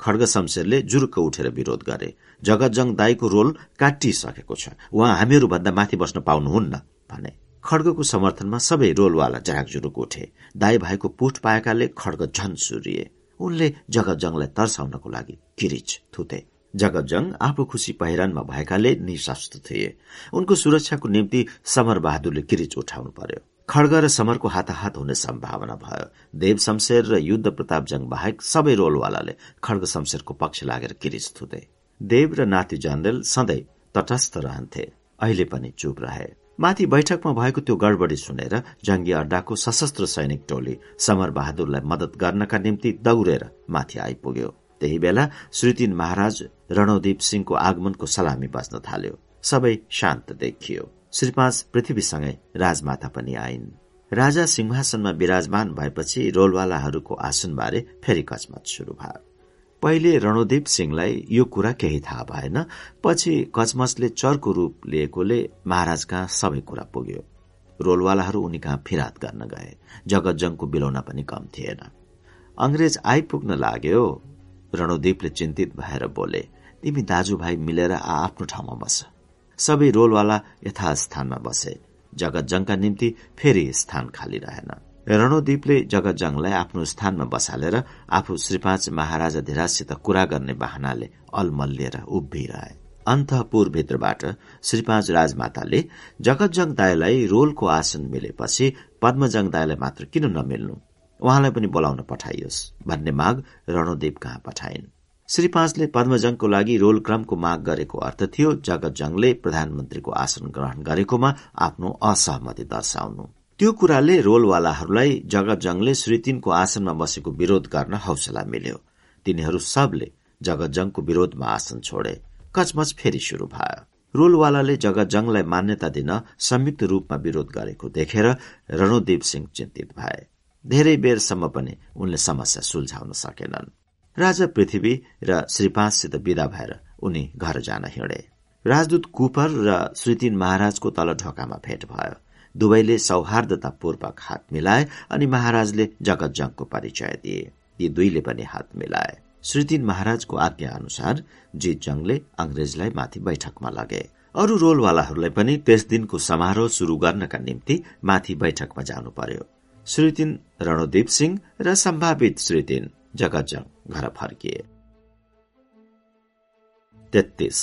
खड्ग शमशेरले जुरुक्क उठेर विरोध गरे। जगतजङ दाईको रोल काटिसकेको छ। उहाँ हामीहरू भन्दा माथि बस्न पाउनुहुन्न भने खड्गको समर्थनमा सबै रोलवाला जराक जुरुक उठे। दाई भाइको पुठ पाएकाले खड्ग झन सुरिए। उनले जगतजङलाई तर्साउनको लागि किरिच थुते। जगतजङ आफू खुसी पहिरनमा भएकाले निशस्त्र थिए। उनको सुरक्षाको निम्ति समर बहादुरले किरिच उठाउनु पर्यो। खड्ग र समरको हाताहात हुने सम्भावना भयो। देव शमशेर र युद्ध प्रताप जङ बाहेक सबै रोलवालाले खड्ग शमशेरको पक्ष लागेर किरिच थुते। देव र नाति जनरेल सधैँ तटस्थ रहन्थे। अहिले पनि चुप रहे। माथि बैठकमा भएको त्यो गडबडी सुनेर जंगी अड्डाको सशस्त्र सैनिक टोली समर बहादुरलाई मदत गर्नका निम्ति दौड़ेर माथि आइपुग्यो। त्यही बेला श्रीतीन महाराज रणोदीप सिंहको आगमनको सलामी बस्न थाल्यो। सबै शान्त देखियो। श्री पाँच पृथ्वीसँगै राजमाता पनि आइन्। राजा सिंहासनमा विराजमान भएपछि रोलवालाहरूको आसनबारे फेरि कचमच शुरू भयो। पहिले रणोदीप सिंहलाई यो कुरा केही थाहा भएन पछि कचमचले चर्को रूप लिएकोले महाराज कहाँ सबै कुरा पुग्यो। रोलवालाहरू उनी कहाँ फिरात गर्न गए जगतजङको बिलौना पनि कम थिएन। अंग्रेज आइपुग्न लाग्यो रणोदीपले चिन्तित भएर बोले तिमी दाजुभाइ मिलेर आ आफ्नो ठाउँमा बस। सबै रोलवाला यथास्थानमा बसे। जगतजङका निम्ति फेरि स्थान खाली रहेन। रणोदीपले जगतजङलाई आफ्नो स्थानमा बसालेर आफू श्री पाँच महाराजा धिराजसित कुरा गर्ने बाहनाले अलमल्लिएर उभिरहे। अन्तपुरभित्रबाट श्री पाँच राजमाताले जगतजङ दाईलाई रोलको आसन मिलेपछि पद्मजङ दाईलाई मात्र किन नमिल्नु? उहाँलाई पनि बोलाउन पठाइयोस्। भन्ने माग रणदेव कहाँ पठाइन्? श्री पाँचले पद्मजङको लागि रोल क्रमको माग गरेको अर्थ थियो जगत जङले प्रधानमन्त्रीको आसन ग्रहण गरेकोमा आफ्नो असहमति दर्शाउनु। त्यो कुराले रोलवालाहरूलाई जगत जङले श्री तीनको आसनमा बसेको विरोध गर्न हौसला मिल्यो। तिनीहरू सबले जगत जङको विरोधमा आसन छोडे। कचमच फेरि शुरू भयो। रोलवालाले जगतजङलाई मान्यता दिन संयुक्त रूपमा विरोध गरेको देखेर रणोदेव सिंह चिन्तित भए। धेरै बेरसम्म पनि उनले समस्या सुल्झाउन सकेनन्। राजा पृथ्वी र श्रीपाँचसित विदा भएर उनी घर जान हिँडे। राजदूत कुपर र श्रीतिन महाराजको तल ढोकामा भेट भयो। दुवैले सौहार्दतापूर्वक हात मिलाए अनि महाराजले जगतजङको परिचय दिए। यी दुईले पनि हात मिलाए। श्रीतिन महाराजको आज्ञा अनुसार जीत जङले अंग्रेजलाई माथि बैठकमा लगे। अरू रोलवालाहरूलाई पनि त्यस दिनको समारोह शुरू गर्नका निम्ति माथि बैठकमा जानु पर्यो। श्रीतिन रणदीप सिंह र सम्भावित श्रीतिन जगतजङ घर फर्किए तेत्तीस।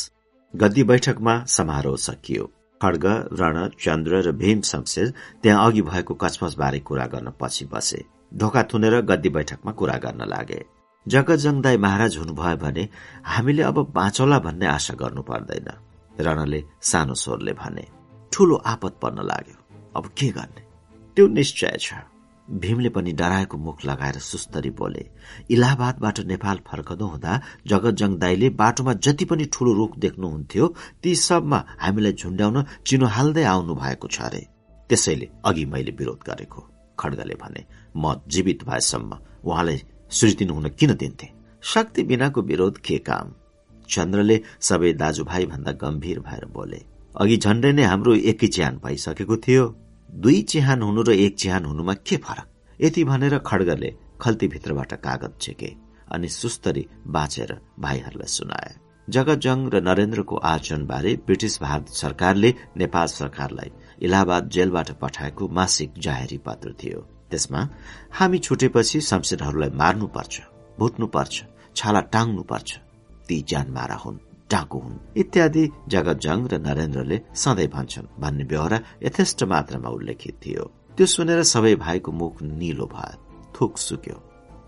गद्दी बैठकमा समारोह सकियो। खड्ग रण चन्द्र र भीम शमशेर त्यहाँ अघि भएको कचमच बारे कुरा गर्न पछि बसे। धोका थुनेर गद्दी बैठकमा कुरा गर्न लागे। जगजङदाई महाराज हुनुभयो भने हामीले अब बाँचौला भन्ने आशा गर्नु पर्दैन रणले सानो स्वरले भने। ठूलो आपत पर्न लाग्यो। अब के गर्ने? त्यो निश्चय छ। भीमले पनि डराएको मुख लगाएर सुस्तरी बोले इलाहाबादबाट नेपाल फर्कनु हुँदा जगतजङ दाईले बाटोमा जति पनि ठूलो रुख देख्नुहुन्थ्यो ती सबमा हामीलाई झुण्ड्याउन चिनो हाल्दै आउनु भएको छ अरे। त्यसैले अघि मैले विरोध गरेको खड्गले भने म जीवित भएसम्म उहाँलाई सृजिनु हुन किन दिन्थे? शक्ति बिनाको विरोध के काम? चन्द्रले सबै दाजुभाइ भन्दा गम्भीर भएर बोले अघि झण्डै नै हाम्रो एकै चिहान भइसकेको थियो। दुई चिहान हुनु र एक चिहान हुनुमा के फरक? यति भनेर खड्गले खल्तीभित्रबाट कागज छेके अनि सुस्तरी बाँचेर भाइहरूलाई सुनाए। जगजङ र नरेन्द्रको आचरणबारे ब्रिटिस भारत सरकारले नेपाल सरकारलाई इलाहाबाद जेलबाट पठाएको मासिक जाहेरी पत्र थियो। त्यसमा हामी छुटेपछि शमशेरहरूलाई मार्नुपर्छ भुट्नुपर्छ छाला टाङ्नुपर्छ ती ज्यान मारा हुन्। डाकु हुन् इत्यादि जगतजङ र नरेन्द्रले सधैँ भन्छन् भन्ने व्यवहार यथेष्ट मात्रामा उल्लेखित थियो। त्यो सुनेर सबै भाइको मुख निलो भयो थुक सुक्यो।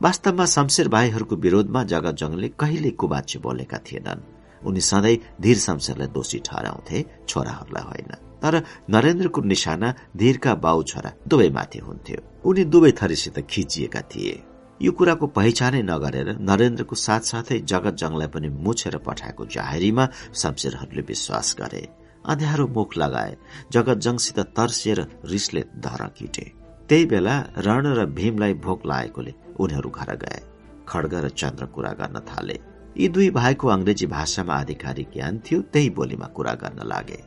वास्तवमा शमशेर भाइहरूको विरोधमा जगतजङले कहिले कुबाच्य बोलेका थिएनन्। उनी सधैँ धीर शमशेरलाई दोषी ठहराउँथे छोराहरूलाई होइन। तर नरेन्द्रको निशाना धीरका बाउ छोरा दुवैमाथि हुन्थ्यो। उनी दुवै थरीसित खिचिएका थिए। यो कुराको पहिचानै नगरेर नरेन्द्रको साथसाथै जगत जङलाई पनि मुछेर पठाएको जाहेरीमा शमशेरहरूले विश्वास गरे। अँध्यारो मुख लगाए जगत जङसित तर्सिएर रिसले धर किटे। त्यही बेला रण र भीमलाई भोक लागेकोले उनीहरू घर गए। खड्ग र चन्द्र कुरा गर्न थाले। यी दुई भाइको अंग्रेजी भाषामा आधिकारिक ज्ञान थियो त्यही बोलीमा कुरा गर्न लागे।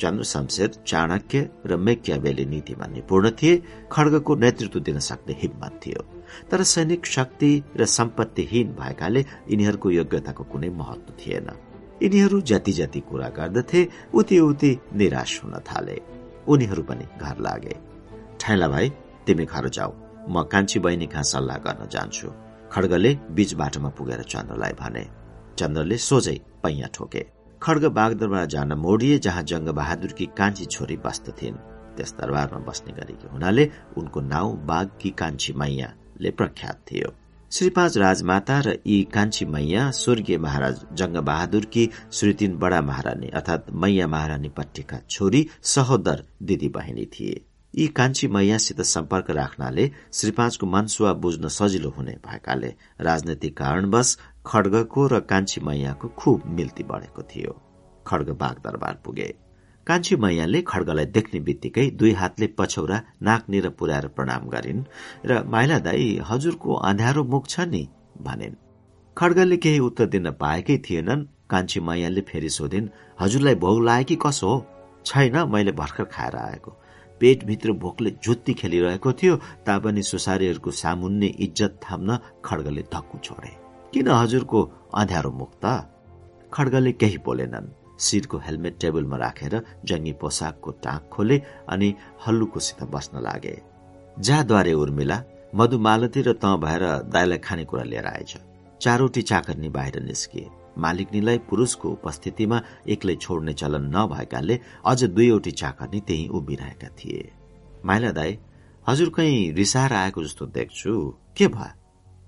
चन्द्र शमशेर चाणक्य र मेक्यावेली नीतिमा निपुण थिए खड्गको नेतृत्व दिन सक्ने हिम्मत थियो। तर सैनिक शक्ति र सम्पत्तिहीन भएकाले यिनीहरूको योग्यताको कुनै महत्व थिएन। यिनीहरू जति जति कुरा गर्दथे उति उति निराश हुन थाले। उनीहरू पनि घर लागे। ठैला भाइ तिमी घर जाऊ। म कान्छी बहिनी कहाँ सल्लाह गर्न जान्छु? खड्गले बीच बाटोमा पुगेर चन्द्रलाई भने। चन्द्रले सोझै पैया ठोके। खड्ग बागदरबार जान मोडिए जहाँ जङ्ग बहादुरकी कान्छी छोरी बस्दथिन्। त्यस दरबारमा बस्ने गरेकी हुनाले उनको नाउँ बाघकी कान्छी मैयाले प्रख्यात थियो श्री पाँच राजमाता र यी कान्छी मैया स्वर्गीय महाराज जङ्ग बहादुरकी श्रीतिन बडा महारानी अर्थात मैया महारानी पट्टीका छोरी सहोदर दिदी बहिनी थिए यी कान्छी मैयासित सम्पर्क राख्नाले श्री पाँचको मनसुवा बुझ्न सजिलो हुने भएकाले राजनैतिक कारणवश खड्गको र कान्छी मैयाको खुब मिल्ती बढेको थियो खड्ग बाघ दरबार पुगे कान्छी मैयाले खड्गलाई देख्ने बित्तिकै दुई हातले पछौरा नाकनिर पुर्याएर प्रणाम गरिन् र माइला दाई हजुरको अँध्यारो मुख छ नि? भनिन्। खड्गले केही उत्तर दिन पाएकै थिएनन्। कान्छी मैयाले फेरि सोधिन् हजुरलाई भोग लाए कि कसो हो? छैन मैले भर्खर खाएर आएको। पेटभित्र भोकले जुत्ती खेलिरहेको थियो तापनि सुसारीहरूको सामुन्ने इज्जत थाम्न खड्गले धक्कु छोडे। किन हजुरको अँध्यारो मुख त? खड्गले केही बोलेनन्। शिरको हेलमेट टेबलमा राखेर जङ्गी पोसाकको टाँक खोले अनि हल्लुकोसित बस्न लागे। जाद्वारे उर्मिला मधुमालती र त भएर दाईलाई खानेकुरा लिएर आएछ। चारवटी चाकर्नी बाहिर निस्किए मालिकनीलाई पुरुषको उपस्थितिमा एक्लै छोड्ने चलन नभएकाले अझ दुईवटी चाकर्नी त्यही उभिरहेका थिए। माइला दाई हजुर कहीँ रिसाएर आएको जस्तो देख्छु। के भयो?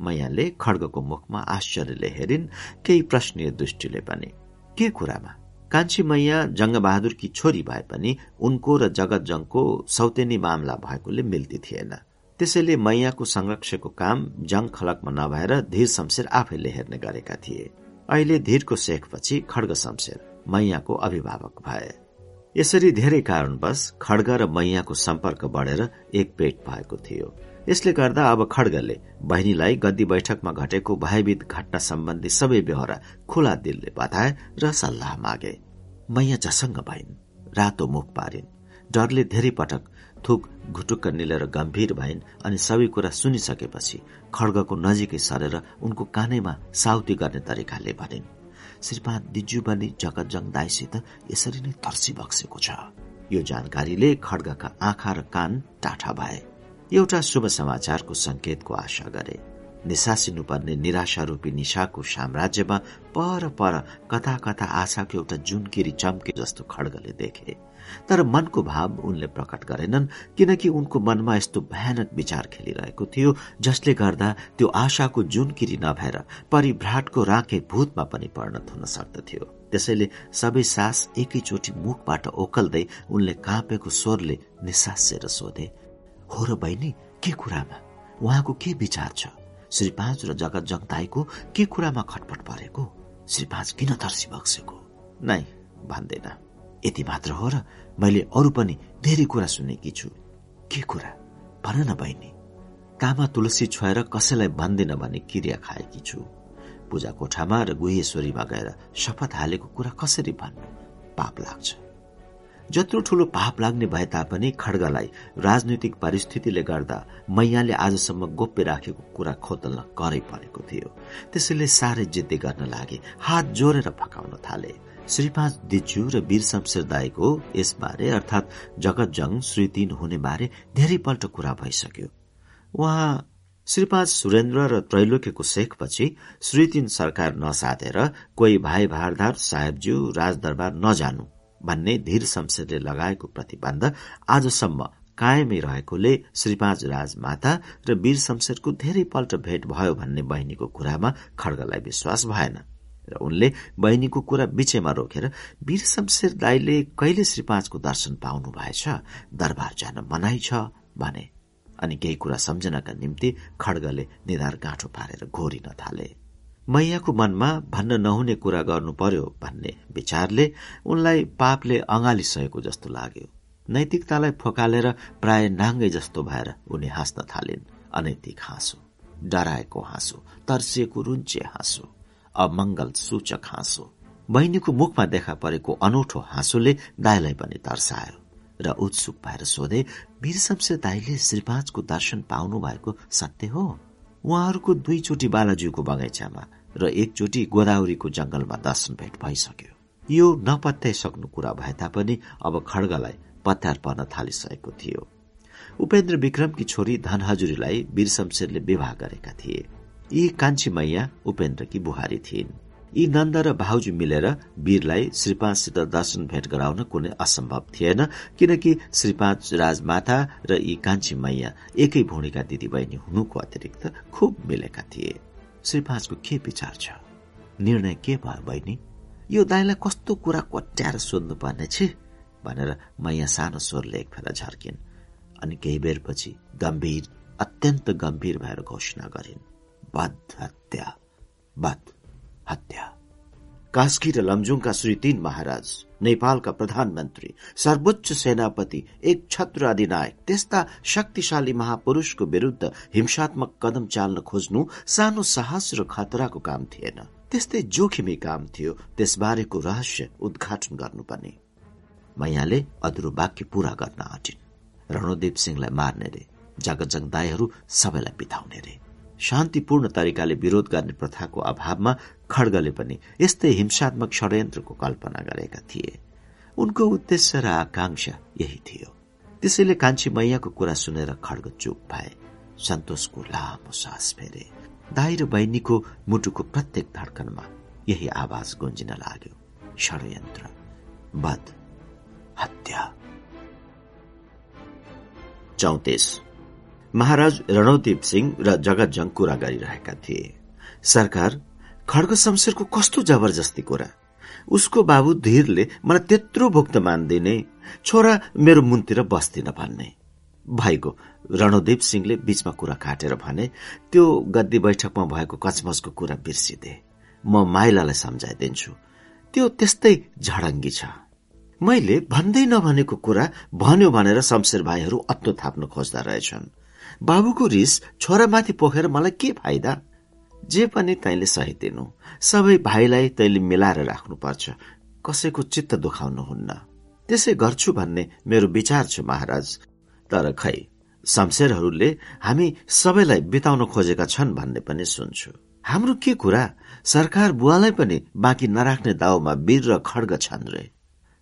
मैयाले खड्गको मुखमा आश्चर्यले हेरिन् केही प्रश्नीय दृष्टिले पनि। के कुरामा? कान्छी मैया जङ्गबहादुरकी छोरी भए पनि उनको र जगत जङको सौतेनी मामला भएकोले मिल्ती थिएन। त्यसैले मैयाको संरक्षको काम जङ खलकमा नभएर धीर शमशेर आफैले हेर्ने गरेका थिए। अहिले धीरको सेखपछि खड्ग शमशेर मैयाको अभिभावक भए। यसरी धेरै कारणवश खड्ग र मैयाको सम्पर्क बढेर एक पेट भएको थियो। यसले गर्दा अब खड्गले बहिनीलाई गद्दी बैठकमा घटेको भयभीत घटना सम्बन्धी सबै व्यवहार खुला दिलले बताए र सल्लाह मागे। मैया जसङ्ग भइन् रातो मुख पारिन् डरले धेरै पटक थुक घुटुक्क निलेर गम्भीर भइन् अनि सबै कुरा सुनिसकेपछि खड्गको नजिकै सरेर उनको कानैमा साउती गर्ने तरिकाले भनिन् श्रीपाद दिज्यू बनी जगतजङ दाईसित यसरी नै तर्सी बक्सेको छ यो जानकारीले खड्गका आँखा र कान टाठा भए। एउटा शुभ समाचारको संकेतको आशा गरे निसासिनुपर्ने निराशा रूपी निशाको साम्राज्यमा पर पर कता कता आशाको एउटा जुनकिरी चम्के जस्तो खड्गले देखे। तर मनको भाव उनले प्रकट गरेनन् किनकि उनको मनमा यस्तो भयानक विचार खेलिरहेको थियो जसले गर्दा त्यो आशाको जुनकिरी नभएर परिभ्राटको राखे भूतमा पनि परिणत हुन सक्दथ्यो। त्यसैले सबै सास एकैचोटि मुखबाट ओकल्दै उनले काँपेको स्वरले निसासेर सोधे हो र बहिनी के कुरामा? उहाँको के विचार छ? श्री पाँच र जगत जगताईको के कुरामा खटपट परेको? श्री पाँच किन तर्सी बक्सेको? नै भन्दैन। यति मात्र हो र मैले अरू पनि धेरै कुरा सुनेकी छु। के कुरा? भन न बहिनी। कामा तुलसी छोएर कसैलाई भन्दिन भने क्रिया खाएकी छु। पूजा कोठामा र गुहेश्वरीमा गएर शपथ हालेको कुरा कसरी भन्नु? पाप लाग्छ। जत्रो ठूलो पाप लाग्ने भए तापनि खड्गलाई राजनैतिक परिस्थितिले गर्दा मैयाले आजसम्म गोप्य राखेको कुरा खोतल्न करै परेको थियो। त्यसैले साह्रै जिद्दी गर्न लागे हात जोडेर फकाउन थाले। श्रीपाँच दिज्यू र वीर शमशेर दाईको यसबारे श्रीतीन हुने बारे धेरैपल्ट कुरा भइसक्यो। उहाँ श्रीपाँच सुरेन्द्र र त्रैलोक्यको शेखपछि श्रीतीन सरकार नसाधेर कोही भाइ भारदार साहेबज्यू राजदरबार नजानु भन्ने धीर शमशेरले लगाएको प्रतिबन्ध आजसम्म कायमै रहेकोले श्रीपाँच राजमाता र वीर शमशेरको धेरैपल्ट भेट भयो भन्ने बहिनीको कुरामा खड्गलाई विश्वास भएन र उनले बहिनीको कुरा बिचैमा रोकेर वीर शमशेर दाईले कहिले श्री पाँचको दर्शन पाउनु भएछ दरबार जान मनाइ छ भने अनि केही कुरा सम्झनका निम्ति खड्गले निधार गाँठो पारेर घोरिन थाले। मैयाको मनमा भन्न नहुने कुरा गर्नु पर्यो भन्ने विचारले उनलाई पापले अँगालिसकेको जस्तो लाग्यो। नैतिकतालाई फोकालेर प्राय नाङ्गै जस्तो भएर उनी हाँस्न थालिन्। अनैतिक हाँसो डराएको हाँसो तर्सिएको रुन्चे हाँसो अमंगल सूचक हाँसो बहिनीको मुखमा देखा परेको अनौठो हाँसोले दाईलाई पनि तर्सायो र उत्सुक भएर सोधे वीर दाईले श्रीपाँचको दर्शन पाउनु भएको सत्य हो? उहाँहरूको दुईचोटि बालाज्यूको बगैँचामा र एकचोटि गोदावरीको जंगलमा दर्शन भेट भइसक्यो। यो नपत्याइसक्नु कुरा भए तापनि अब खड्गलाई पत्यार पर्न थालिसकेको थियो। उपेन्द्र विक्रमकी छोरी धनहजुरीलाई वीर शमशेरले विवाह गरेका थिए। यी कान्छी मैया उपेन्द्रकी बुहारी थिइन्। यी नन्द र भाउजू मिलेर वीरलाई श्रीपाँचसित दर्शन भेट गराउन कुनै असम्भव थिएन किनकि श्रीपाँच राजमाता र यी कान्छी मैया एकै भूणिका दिदीबहिनी हुनुको अतिरिक्त खुब मिलेका थिए। श्रीपाँचको के विचार छ? निर्णय के भयो बहिनी? यो दाईलाई कस्तो कुरा कोट्याएर सोध्नु पर्ने छ? भनेर मैया सानो स्वरले एक फेर झर्किन् अनि केही बेरपछि गम्भीर अत्यन्त गम्भीर भएर घोषणा गरिन्। बध हत्या बध हत्या। कास्की र लमजुङका श्री तीन महाराज नेपालका प्रधानमन्त्री सर्वोच्च सेनापति एक छत्र अधिनायक त्यस्ता शक्तिशाली महापुरूषको विरूद्ध हिंसात्मक कदम चाल्न खोज्नु सानो साहस र खतराको काम थिएन। त्यस्तै जोखिमी काम थियो। त्यसबारेको रहस्य उद्घाटन गर्नुपर्ने। मैयाले अधुरो वाक्य पूरा गर्न आँटिन्। रणोदेव सिंहलाई मार्ने रे जगजङ दाईहरू सबैलाई बिताउने रे शान्तिपूर्ण तरिकाले विरोध गर्ने प्रथाको अभावमा खड्गले पनि यस्तै हिंसात्मक षड्यन्त्रको कल्पना गरेका थिए। उनको उद्देश्य र आकांक्षा यही थियो। त्यसैले कान्छी मैयाको कुरा सुनेर खड्ग चुप भए। सन्तोषको लामो सास फेरे। दाई र बहिनीको मुटुको प्रत्येक धड्कनमा यही आवाज गुन्जिन लाग्यो। षड्यन्त्र बध हत्या। चौतिस। महाराज रणौदीप सिंह र जगतजङ कुरा गरिरहेका थिए। सरकार खड्ग शमशेरको कस्तो जबरजस्ती कुरा। उसको बाबु धीरले मलाई त्यत्रो भुक्तमान दिने छोरा मेरो मुनतिर बस्दिन भन्ने। भाइको रणदीप सिंहले बीचमा कुरा काटेर भने त्यो गद्दी बैठकमा भएको कचमचको कुरा बिर्सिदे। म माइलालाई सम्झाइदिन्छु। त्यो त्यस्तै झडङ्गी छ। मैले भन्दै नभनेको कुरा भन्यो भनेर शमशेर भाइहरू अत्तो थाप्न खोज्दा रहेछन्। बाबुको रिस छोरामाथि पोखेर मलाई के फाइदा? जे पनि तैले सही दिनु सबै भाइलाई तैले मिलाएर राख्नुपर्छ। कसैको चित्त दुखाउनुहुन्न। त्यसै गर्छु भन्ने मेरो विचार छ महाराज। तर खै शमशेरहरूले हामी सबैलाई बिताउन खोजेका छन् भन्ने पनि सुन्छु। हाम्रो के कुरा? सरकार बुवालाई पनि बाँकी नराख्ने दाउमा वीर र खड्ग छन् रे।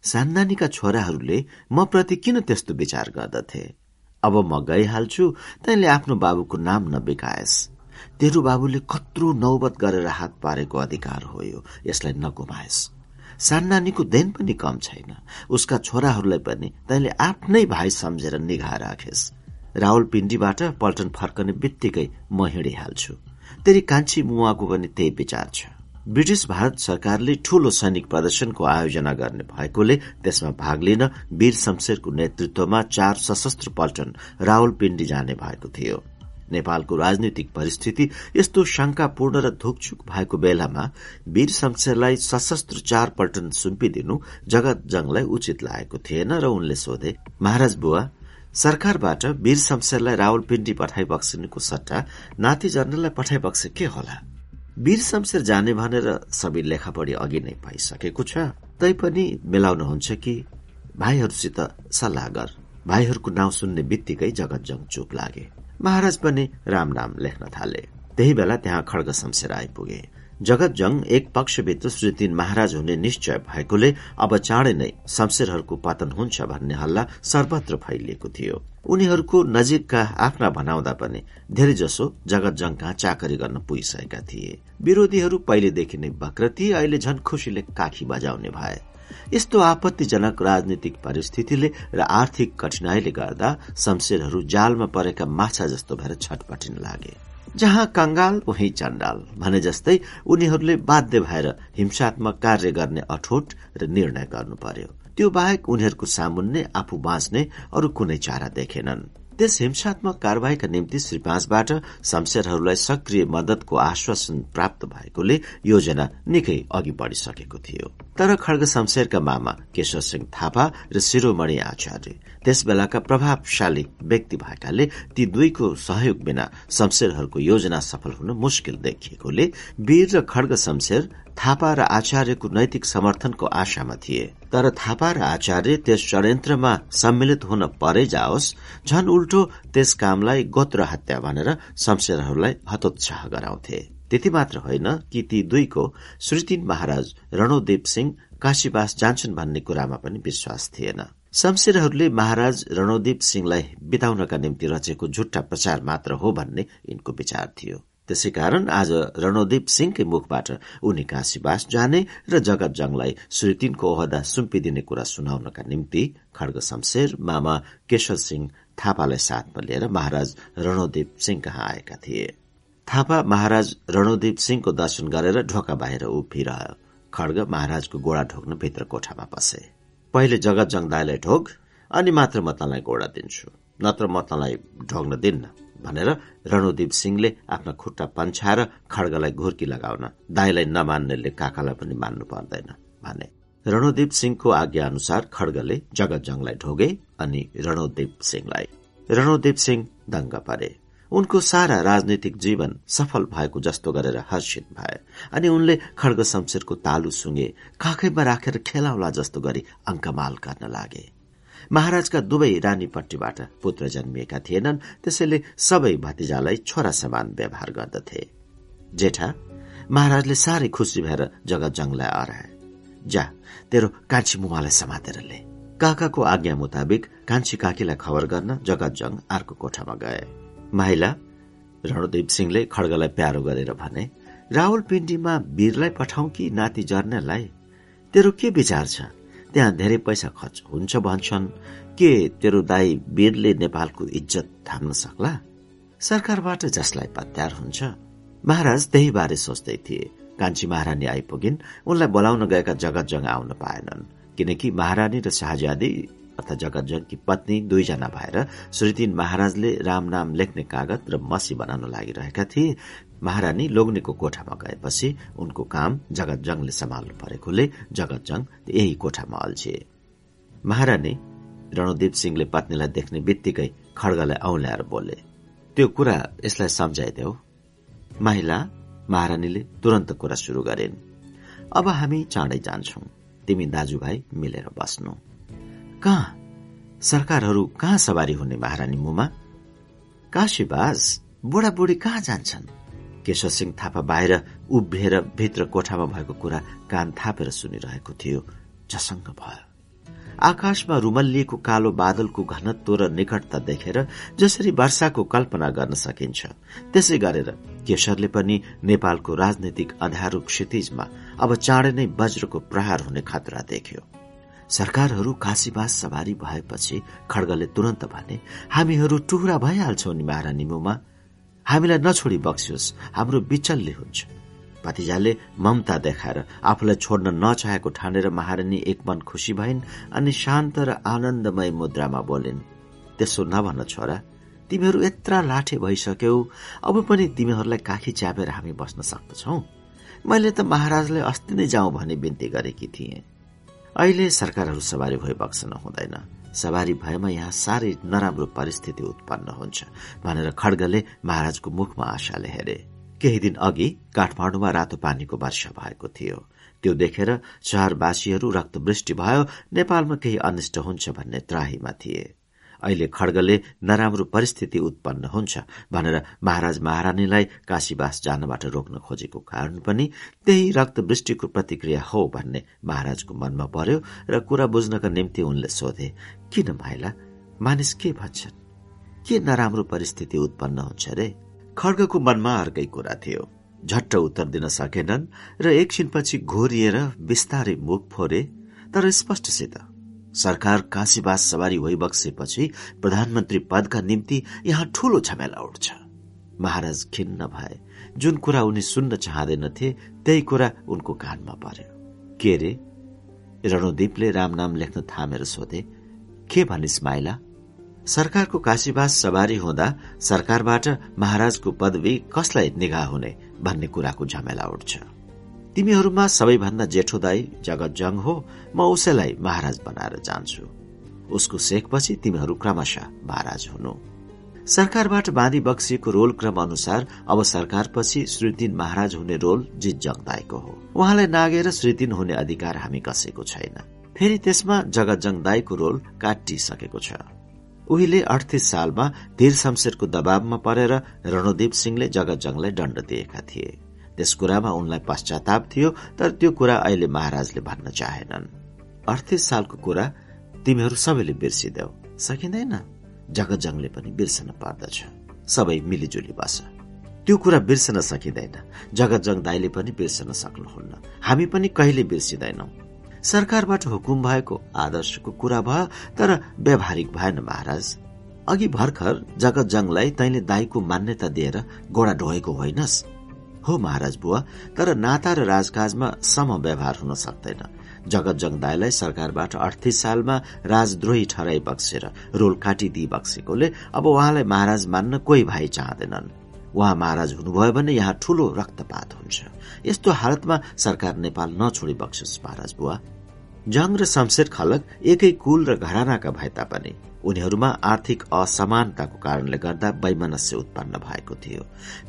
सान्दानीका छोराहरूले म प्रति किन त्यस्तो विचार गर्दथे? अब म गइहाल्छु। तैले आफ्नो बाबुको नाम नबिकाएस तेरो बाबुले कत्रो नौबत गरेर हात पारेको अधिकार हो यो। यसलाई नगुमाएस। सान्नानीको देन पनि कम छैन। उसका छोराहरूलाई पनि तैले आफ्नै भाइ सम्झेर निघा राखेस। राहुल पिण्डीबाट पल्टन फर्कने बित्तिकै म हिँडिहाल्छु। तेरि कान्छी मुवाको पनि त्यही विचार छ। ब्रिटिस भारत सरकारले ठूलो सैनिक प्रदर्शनको आयोजना गर्ने भएकोले त्यसमा भाग लिन वीर शमशेरको नेतृत्वमा चार सशस्त्र पल्टन रावल पिण्डी जाने भएको थियो। नेपालको राजनीतिक परिस्थिति यस्तो शंकापूर्ण र धुकछुक भएको बेलामा वीर शमशेरलाई सशस्त्र चार पल्टन सुम्पिदिनु जगत जंगलाई उचित लागेको थिएन र उनले सोधे महाराज बुवा सरकारबाट वीर शमशेरलाई रावलपिण्डी पठाइबक्सिनुको सट्टा नाति जर्नललाई पठाइबक्से के होला? वीर शमशेर जाने भनेर सबै लेखापढी अघि नै पाइसकेको छ। तैपनि मिलाउनुहुन्छ कि भाइहरूसित सल्लाह गर। भाइहरूको नाउँ सुन्ने बित्तिकै जगत जङ चुप लागे। महाराज पनि राम नाम लेख्न थाले। त्यही बेला त्यहाँ खड्ग शमशेर आइपुगे। जगत जङ एक पक्षभित्र श्रीतीन महाराज हुने निश्चय भएकोले अब चाँडै नै शमशेरहरूको पतन हुन्छ भन्ने हल्ला सर्वत्र फैलिएको थियो। उनीहरूको नजिकका आफ्ना भनाउँदा पनि धेरै जसो जगत जङ कहाँ चाकरी गर्न पुगिसकेका थिए। विरोधीहरू पहिलेदेखि नै वक्र थिए अहिले झन खुशीले काखी बजाउने भए। यस्तो आपत्तिजनक राजनीतिक परिस्थितिले र आर्थिक कठिनाईले गर्दा शमशेरहरू जालमा परेका माछा जस्तो भएर छटपटिन लागे। जहाँ कंगाल उही चण्डाल भने जस्तै उनीहरूले बाध्य भएर हिंसात्मक कार्य गर्ने अठोट र निर्णय गर्नु पर्यो। त्यो बाहेक उनीहरूको सामुन्ने आफू बाँच्ने अरू कुनै चारा देखेनन्। त्यस हिंसात्मक कार्यवाहीका निम्ति श्री पाँचबाट शमशेरहरूलाई सक्रिय मदतको आश्वासन प्राप्त भएकोले योजना निकै अघि बढ़िसकेको थियो। तर खड्ग शमशेरका मामा केशव सिंह थापा र शिरोमणि आचार्य त्यस बेलाका प्रभावशाली व्यक्ति भएकाले ती दुईको सहयोग बिना शमशेरहरूको योजना सफल हुन मुस्किल देखिएकोले वीर र खड्ग शमशेर थापा र आचार्यको नैतिक समर्थनको आशामा थिए। तर थापा र आचार्य त्यस षड्यन्त्रमा सम्मिलित हुन परे जाओस् झन उल्टो त्यस कामलाई गोत्र हत्या भनेर शमशेरहरूलाई हतोत्साह गराउँथे। त्यति मात्र होइन कि ती दुईको श्रीतिन महाराज रणोदेव सिंह काशीवास जान्छन् भन्ने कुरामा पनि विश्वास थिएन। शमशेरहरूले महाराज रणोदीप सिंहलाई बिताउनका निम्ति रचेको झुट्टा प्रचार मात्र हो भन्ने यिनको विचार थियो। त्यसै कारण आज रणोदीप सिंहकै मुखबाट उनी काशीवास जाने र जगत जङलाई श्रीतिनको ओहदा सुम्पिदिने कुरा सुनाउनका निम्ति खड्ग शमशेर मामा केशव सिंह थापालाई साथमा लिएर महाराज रणोदीप सिंह कहाँ आएका थिए। थापा महाराज रणोदीप सिंहको दर्शन गरेर ढोका बाहिर उभिरह्यो खड्ग महाराजको गोडा ढोक्न भित्र कोठामा पसे। पहिले जगत जङ दाईलाई ढोक अनि मात्र म तँलाई गोडा दिन्छु नत्र म तँलाई ढोग्न दिन्न। भनेर रणुदीप सिंहले आफ्ना खुट्टा पन्छाएर खड्गलाई घुर्की लगाउन दाईलाई नमान्नेले काकालाई पनि मान्नु पर्दैन भने। रणुदीप सिंहको आज्ञा अनुसार खड्गले जगत जङलाई ढोगे अनि रणोदीप सिंहलाई। रणोदीप सिंह दङ्ग परे। उनको सारा राजनैतिक जीवन सफल भएको जस्तो गरेर हर्षित भए अनि उनले खड्ग शमशेरको तालु सुँगे काखैमा राखेर खेलाउला जस्तो गरी अङ्कमाल गर्न लागे। महाराजका दुवै रानीपट्टिबाट पुत्र जन्मिएका थिएनन्। त्यसैले सबै भतिजालाई छोरा समान व्यवहार गर्दथे। जेठा महाराजले साह्रै खुसी भएर जगत जङलाई अराए जा तेरो कान्छी मुवालाई समातेर ले। काकाको आज्ञा मुताबिक कान्छी काकीलाई खबर गर्न जगत जङ अर्को कोठामा गए। माइला रणदीप सिंहले खड्गलाई प्यारो गरेर भने राहुल पिण्डीमा वीरलाई पठाउ कि नाति जर्नेलाई तेरो के विचार छ? त्यहाँ धेरै पैसा खर्च हुन्छ भन्छन्। के तेरो दाई वीरले नेपालको इज्जत थाम्न सक्ला? सरकारबाट जसलाई पत्यार हुन्छ। महाराज त्यही बारे सोच्दै थिए। कान्छी महारानी आइपुगिन्। उनलाई बोलाउन गएका जगतजङ आउन पाएनन्। किनकि महारानी र शाहजादी अर्थात जगतजङकी पत्नी दुईजना भएर श्रीतिन महाराजले राम नाम लेख्ने कागज र मसी बनाउन लागिरहेका थिए। महारानी लोग्नेको कोठामा गएपछि उनको काम जगतजङले सम्हाल्नु परेकोले जगतजङ यही कोठामा अल्छे। महारानी रणदीप सिंहले पत्नीलाई देख्ने बित्तिकै खड्गलाई औल्याएर बोले त्यो कुरा यसलाई सम्झाइदेऊ। महिला महारानीले तुरन्त कुरा शुरू गरिन्। अब हामी चाँडै जान्छौ। तिमी दाजुभाइ मिलेर बस्नु। कहाँ? सरकारहरू कहाँ सवारी हुने महारानी मुमा? काशीबाज बुढाबुढी कहाँ जान्छन्? केशव सिंह थापा बाहिर उभिएर भित्र कोठामा भएको कुरा कान थापेर सुनिरहेको थियो। जसङ्ग भयो। आकाशमा रुमल्लिएको कालो बादलको घनत्व र निकटता देखेर जसरी वर्षाको कल्पना गर्न सकिन्छ। त्यसै गरेर केशरले पनि नेपालको राजनैतिक अँध्यारो क्षितिजमा अब चाँडै नै वज्रको प्रहार हुने खतरा देख्यो। सरकारहरू काशीवास सवारी भएपछि खड्गले तुरन्त भने हामीहरू टुक्रा भइहाल्छौ नि महारानी हामीलाई नछोडी बक्सियोस्। हाम्रो बिचल्ले हुन्छ। भतिजाले ममता देखाएर आफूलाई छोड्न नचाहेको ठानेर महारानी एक मन खुसी भइन् अनि शान्त र आनन्दमय मुद्रामा बोलिन् त्यसो नभन छोरा तिमीहरू यत्र लाठे भइसक्यौ। अब पनि तिमीहरूलाई काखी च्यापेर हामी बस्न सक्दछौ। मैले त महाराजलाई अस्ति नै जाउँ भनी बिन्ती गरेकी थिएँ। अहिले सरकारहरू सवारी भइबक्सन हुँदैन सवारी भएमा यहाँ साह्रै नराम्रो परिस्थिति उत्पन्न हुन्छ भनेर खड्गले महाराजको मुखमा आशाले हेरे। केही दिन अघि काठमाडौँमा रातो पानीको वर्षा भएको थियो। त्यो देखेर शहरवासीहरू रक्तवृष्टि भयो नेपालमा केही अनिष्ट हुन्छ भन्ने त्राहीमा थिए। अहिले खड्गले नराम्रो परिस्थिति उत्पन्न हुन्छ भनेर महाराज महारानीलाई काशीवास जानबाट रोक्न खोजेको कारण पनि त्यही रक्तवृष्टिको प्रतिक्रिया हो भन्ने महाराजको मनमा पर्यो र कुरा बुझ्नका निम्ति उनले सोधे किन माइला? मानिस के भन्छन्? के नराम्रो परिस्थिति उत्पन्न हुन्छ रे? खड्गको मनमा अर्कै कुरा थियो। झट्ट उत्तर दिन सकेनन् र एकछिनपछि घोरिएर बिस्तारै मुख फोरे तर स्पष्टसित सरकार काशीवास सवारी भइबक्सेपछि प्रधानमन्त्री पदका निम्ति यहाँ ठूलो झमेला उठ्छ। महाराज खिन्न भए। जुन कुरा उनी सुन्न चाहँदैनथे त्यही कुरा उनको कानमा पर्यो। के रे? रणुदीपले राम नाम लेख्न थामेर सोधे के भनिस् माइला सरकारको काशीवास सवारी हुँदा सरकारबाट महाराजको पदवी कसलाई निगाह हुने भन्ने कुराको झमेला उठ्छ? तिमीहरूमा सबैभन्दा जेठो दाई जगत जङ हो म उसैलाई महाराज बनाएर जान्छु। उसको सेखपछि तिमीहरू क्रमशः महाराज हुनु। सरकारबाट बाँधी बक्सिएको रोल क्रम अनुसार अब सरकारपछि श्रीतिन महाराज हुने रोल जित जगदाईको हो। उहाँलाई नागेर श्रीतिन हुने अधिकार हामी कसैको छैन। फेरि त्यसमा जगत जङदाईको रोल काटिसकेको छ। उहिले अडतिस सालमा धीर शमशेरको दबावमा परेर रणदीप सिंहले जगतजङलाई दण्ड दिएका थिए। त्यस कुरामा उनलाई पश्चाताप थियो तर त्यो कुरा अहिले महाराजले भन्न चाहेनन्। अडतिस सालको कुरा तिमीहरू सबैले बिर्सिदेऊ। सकिँदैन। जगतजङले पनि बिर्सन पर्दछ। सबै मिलिजुली बस। त्यो कुरा बिर्सन सकिँदैन। जगतजङ दाईले पनि बिर्सन सक्नुहुन्न। हामी पनि कहिले बिर्सिँदैनौ। सरकारबाट हुकुम भएको आदर्शको कुरा भयो तर व्यावहारिक भएन महाराज। अघि भर्खर जगत जङलाई तैले दाईको मान्यता दिएर गोडा ढोएको होइनस्। हो महाराज बुवा तर नाता र राजकाजमा सम व्यवहार हुन सक्दैन। जगत जङ दाईलाई सरकारबाट अडतिस सालमा राजद्रोही ठहराई बक्सेर रोल काटिदिई बक्सेकोले अब उहाँलाई महाराज मान्न कोही भाइ चाहँदैनन्। उहाँ महाराज हुनुभयो भने यहाँ ठूलो रक्तपात हुन्छ। यस्तो हालतमा सरकार नेपाल नछोडी बक्सोस् महाराज बुवा। जङ र शमशेर खलक एकै कुल र घरानाका भए तापनि उनीहरूमा आर्थिक असमानताको कारणले गर्दा वैमनस्य उत्पन्न भएको थियो।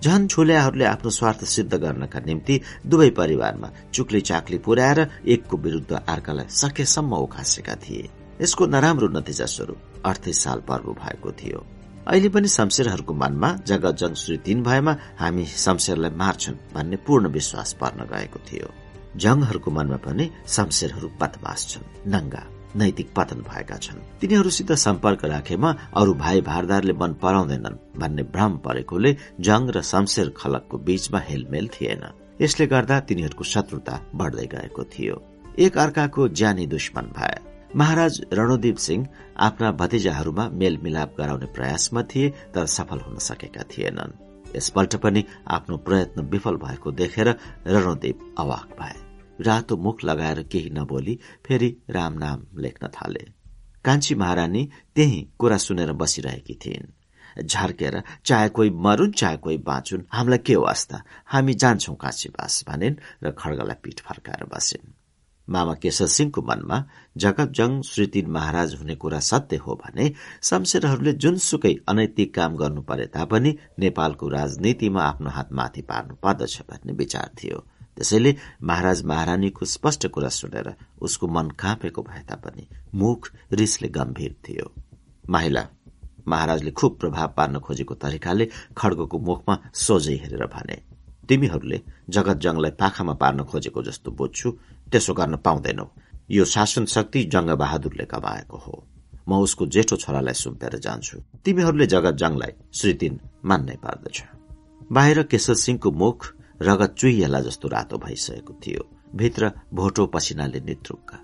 झन छोल्याहरूले आफ्नो स्वार्थ सिद्ध गर्नका निम्ति दुवै परिवारमा चुक्ली चाक्ली पुर्याएर एकको विरूद्ध अर्कालाई सकेसम्म उखासेका थिए। यसको नराम्रो नतिजा स्वरूप अडतिस साल पर्व भएको थियो। अहिले पनि शमशेरहरूको मनमा जगत जङ श्री तीन भएमा हामी शमशेरलाई मार्छन् भन्ने पूर्ण विश्वास पर्न गएको थियो। जङहरूको मनमा पनि शमशेरहरू पतवास छन् नङ्गा। नैतिक पतन भएका छन्। तिनीहरूसित सम्पर्क राखेमा अरू भाइ भारदारले मन पराउँदैनन् भन्ने भ्रम परेकोले जङ र शमशेर खलकको बीचमा हेलमेल थिएन। यसले गर्दा तिनीहरूको शत्रुता बढ्दै गएको थियो। एक अर्काको ज्यानी दुश्मन भए। महाराज रणोदीप सिंह आफ्ना भतिजाहरूमा मेलमिलाप गराउने प्रयासमा थिए तर सफल हुन सकेका थिएनन्। यसपल्ट पनि आफ्नो प्रयत्न विफल भएको देखेर रणोदेव अवाक भए। रातो मुख लगाएर केही नबोली फेरि राम नाम लेख्न थाले। कान्छी महारानी त्यही कुरा सुनेर बसिरहेकी थिइन्। झर्केर चाहे कोही मरुन् चाहे कोही बाँचुन् हामीलाई के वास्ता हामी जान्छौं काशीवास भनिन् र खड्गलाई पीठ फर्काएर बसिन्। मामा केशर सिंहको मनमा जगतजङ श्रीतीन महाराज हुने कुरा सत्य हो भने शमशेरहरूले जुनसुकै अनैतिक काम गर्नु परे तापनि नेपालको राजनीतिमा आफ्नो हात माथि पार्नु पर्दछ भन्ने विचार थियो। त्यसैले महाराज महारानीको स्पष्ट कुरा सुनेर उसको मन काँपेको भए तापनि मुख रिसले गम्भीर थियो। माहिला महाराजले खुब प्रभाव पार्न खोजेको तरिकाले खड्गको मुखमा सोझै हेरेर भने तिमीहरूले जगत जङलाई पाखामा पार्न खोजेको जस्तो बुझ्छु त्यसो गर्न पाउँदैनौ। यो शासन शक्ति जङ्ग बहादुरले कमाएको हो। म उसको जेठो छोरालाई सुम्पेर जान्छु। तिमीहरूले जगत जङलाई श्रीतिन मान्नै पर्दछ। बाहिर केशर सिंहको मुख रगत चुइएला जस्तो रातो भइसकेको थियो। भित्र भोटो पसिनाले नित्रुक्का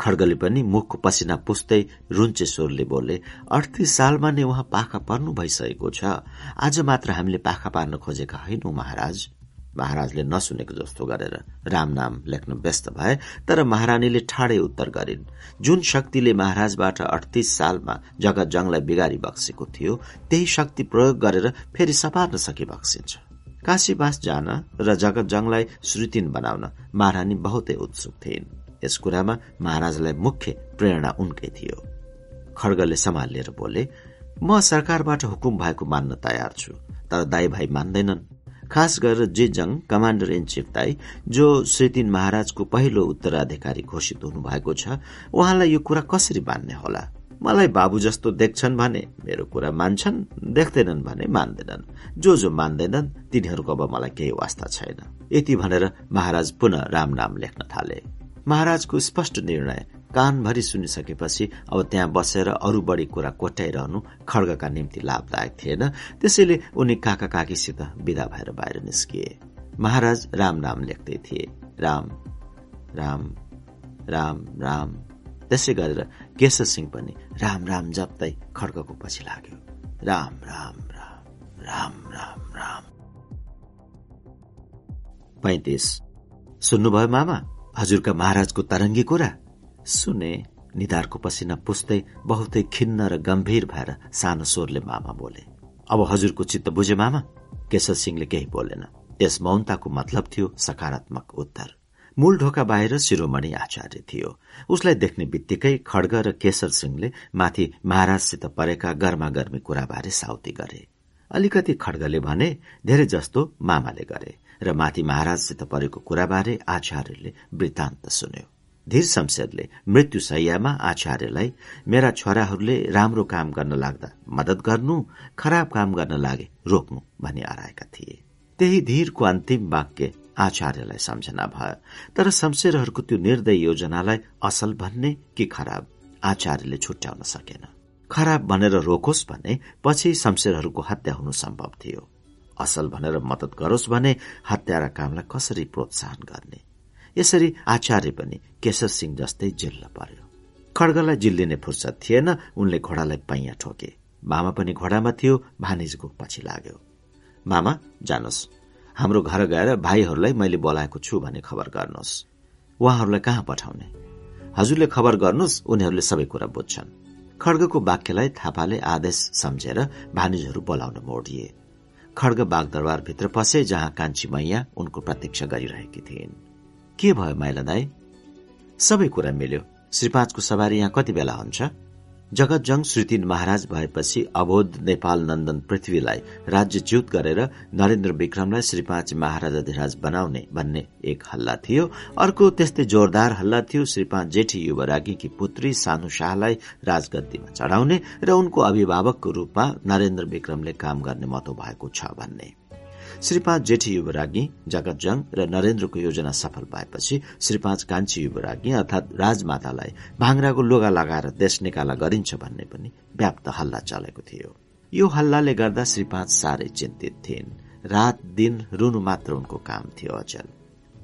खड्गले पनि मुखको पसिना पुस्दै रुन्चे स्वरले बोले अडतिस सालमा नै उहाँ पाखा पर्नु भइसकेको छ। आज मात्र हामीले पाखा पार्न खोजेका होइनौ महाराज महाराजले नसुनेको जस्तो गरेर राम नाम लेख्न व्यस्त भए तर महारानीले ठाडै उत्तर गरिन्। जुन शक्तिले महाराजबाट अडतिस सालमा जगत जङलाई बिगारी बक्सेको थियो त्यही शक्ति प्रयोग गरेर फेरि सपार्न सके बक्सिन्छ। काशीवास जान र जगत जङलाई श्रुतिन बनाउन महारानी बहुतै उत्सुक थिइन्। यस कुरामा महाराजलाई मुख्य प्रेरणा उनकै थियो। खड्गले सम्हालेर बोले म सरकारबाट हुकुम भएको मान्न तयार छु तर दाई भाइ मान्दैनन्। खास गरेर जेजङ कमाण्डर इन चिफ दाई जो श्रीतिन महाराजको पहिलो उत्तराधिकारी घोषित हुनुभएको छ उहाँलाई यो कुरा कसरी मान्ने होला? मलाई बाबु जस्तो देख्छन् भने मेरो कुरा मान्छन् देख्दैनन् भने मान्दैनन्। जो जो मान्दैनन् तिनीहरूको अब मलाई केही वास्ता छैन। यति भनेर महाराज पुनः राम नाम लेख्न थाले। महाराजको स्पष्ट निर्णय कानभरि सुनिसकेपछि अब त्यहाँ बसेर अरू बढी कुरा कोट्याइरहनु खड्गका निम्ति लाभदायक थिएन। त्यसैले उनी काका काकीसित विदा भएर बाहिर निस्किए। महाराज राम नाम लेख्दै थिए। राम राम राम राम। त्यसै गरेर केशर सिंह पनि राम राम जप्दै खड्गको पछि लाग्यो। राम राम राम राम राम राम। पैतिस। सुन्नुभयो मामा? हजुरका महाराजको तरङ्गी कुरा? सुने निधारको पसिना पुस्दै बहुतै खिन्न र गम्भीर भएर सानो स्वरले मामा बोले। अब हजुरको चित्त बुझे मामा? केशर सिंहले केही बोलेन। त्यस मौनताको मतलब थियो सकारात्मक उत्तर। मूल ढोका बाहिर शिरोमणि आचार्य थियो। उसलाई देख्ने बित्तिकै खड्ग र केशर सिंहले माथि महाराजसित परेका गर्मा गर्मी कुराबारे साउती गरे। अलिकति खड्गले भने धेरै जस्तो मामाले गरे र माथि महाराजसित परेको कुराबारे आचार्यले वृत्तान्त सुन्यो। धीर शमशेरले मृत्यु सैयामा आचार्यलाई मेरा छोराहरूले राम्रो काम गर्न लाग्दा मदत गर्नु खराब काम गर्न लागे रोक्नु भनी हराएका थिए। त्यही धीरको अन्तिम वाक्य आचार्यलाई सम्झना भयो। तर शमशेरहरूको त्यो निर्दय योजनालाई असल भन्ने कि खराब आचार्यले छुट्याउन सकेन। खराब भनेर रोकोस् भने पछि शमशेरहरूको हत्या हुनु सम्भव थियो। असल भनेर मदत गरोस् भने हत्यारा कामलाई कसरी प्रोत्साहन गर्ने? यसरी आचार्य पनि केशर सिंह जस्तै जिल्ल पर्यो। खड्गलाई जिल्लिने फुर्सद थिएन उनले घोडालाई पैया ठोके। मामा पनि घोडामा थियो भानिजको पछि लाग्यो। मामा जानुहोस्। हाम्रो घर गएर भाइहरूलाई मैले बोलाएको छु भने खबर गर्नुहोस्। उहाँहरूलाई कहाँ पठाउने? हजुरले खबर गर्नुहोस् उनीहरूले सबै कुरा बुझ्छन्। खड्गको वाक्यलाई थापाले आदेश सम्झेर भानिजहरू बोलाउन मोडिए। खड्ग बागदरबारभित्र पसे जहाँ कान्छी मैया उनको प्रतीक्षा गरिरहेकी थिइन्। के भयो माइला दाई? सबै कुरा मिल्यो। श्री पाँचको सवारी यहाँ कति बेला हुन्छ? जगतजङ श्रीतिन महाराज भएपछि अबोध नेपाल नन्दन पृथ्वीलाई राज्यच्युत गरेर नरेन्द्र विक्रमलाई श्री पाँच महाराजाधिराज बनाउने भन्ने एक हल्ला थियो। अर्को त्यस्तै जोरदार हल्ला थियो श्री पाँच जेठी युवरागीकी पुत्री सानु शाहलाई राजगद्दीमा चढाउने र उनको अभिभावकको रूपमा नरेन्द्र विक्रमले काम गर्ने मतो भएको छ भन्ने। श्रीपाँच जेठी युवराज्ञी जगतजङ र नरेन्द्रको योजना सफल भएपछि श्रीपाँच कान्छी युवराज्ञी अर्थात राजमातालाई भाङ्राको लुगा लगाएर देश निकाला गरिन्छ भन्ने पनि व्याप्त हल्ला चलेको थियो। यो हल्लाले गर्दा श्रीपाँच साह्रै चिन्तित थिइन्। रात दिन रुनु मात्र उनको काम थियो अचल।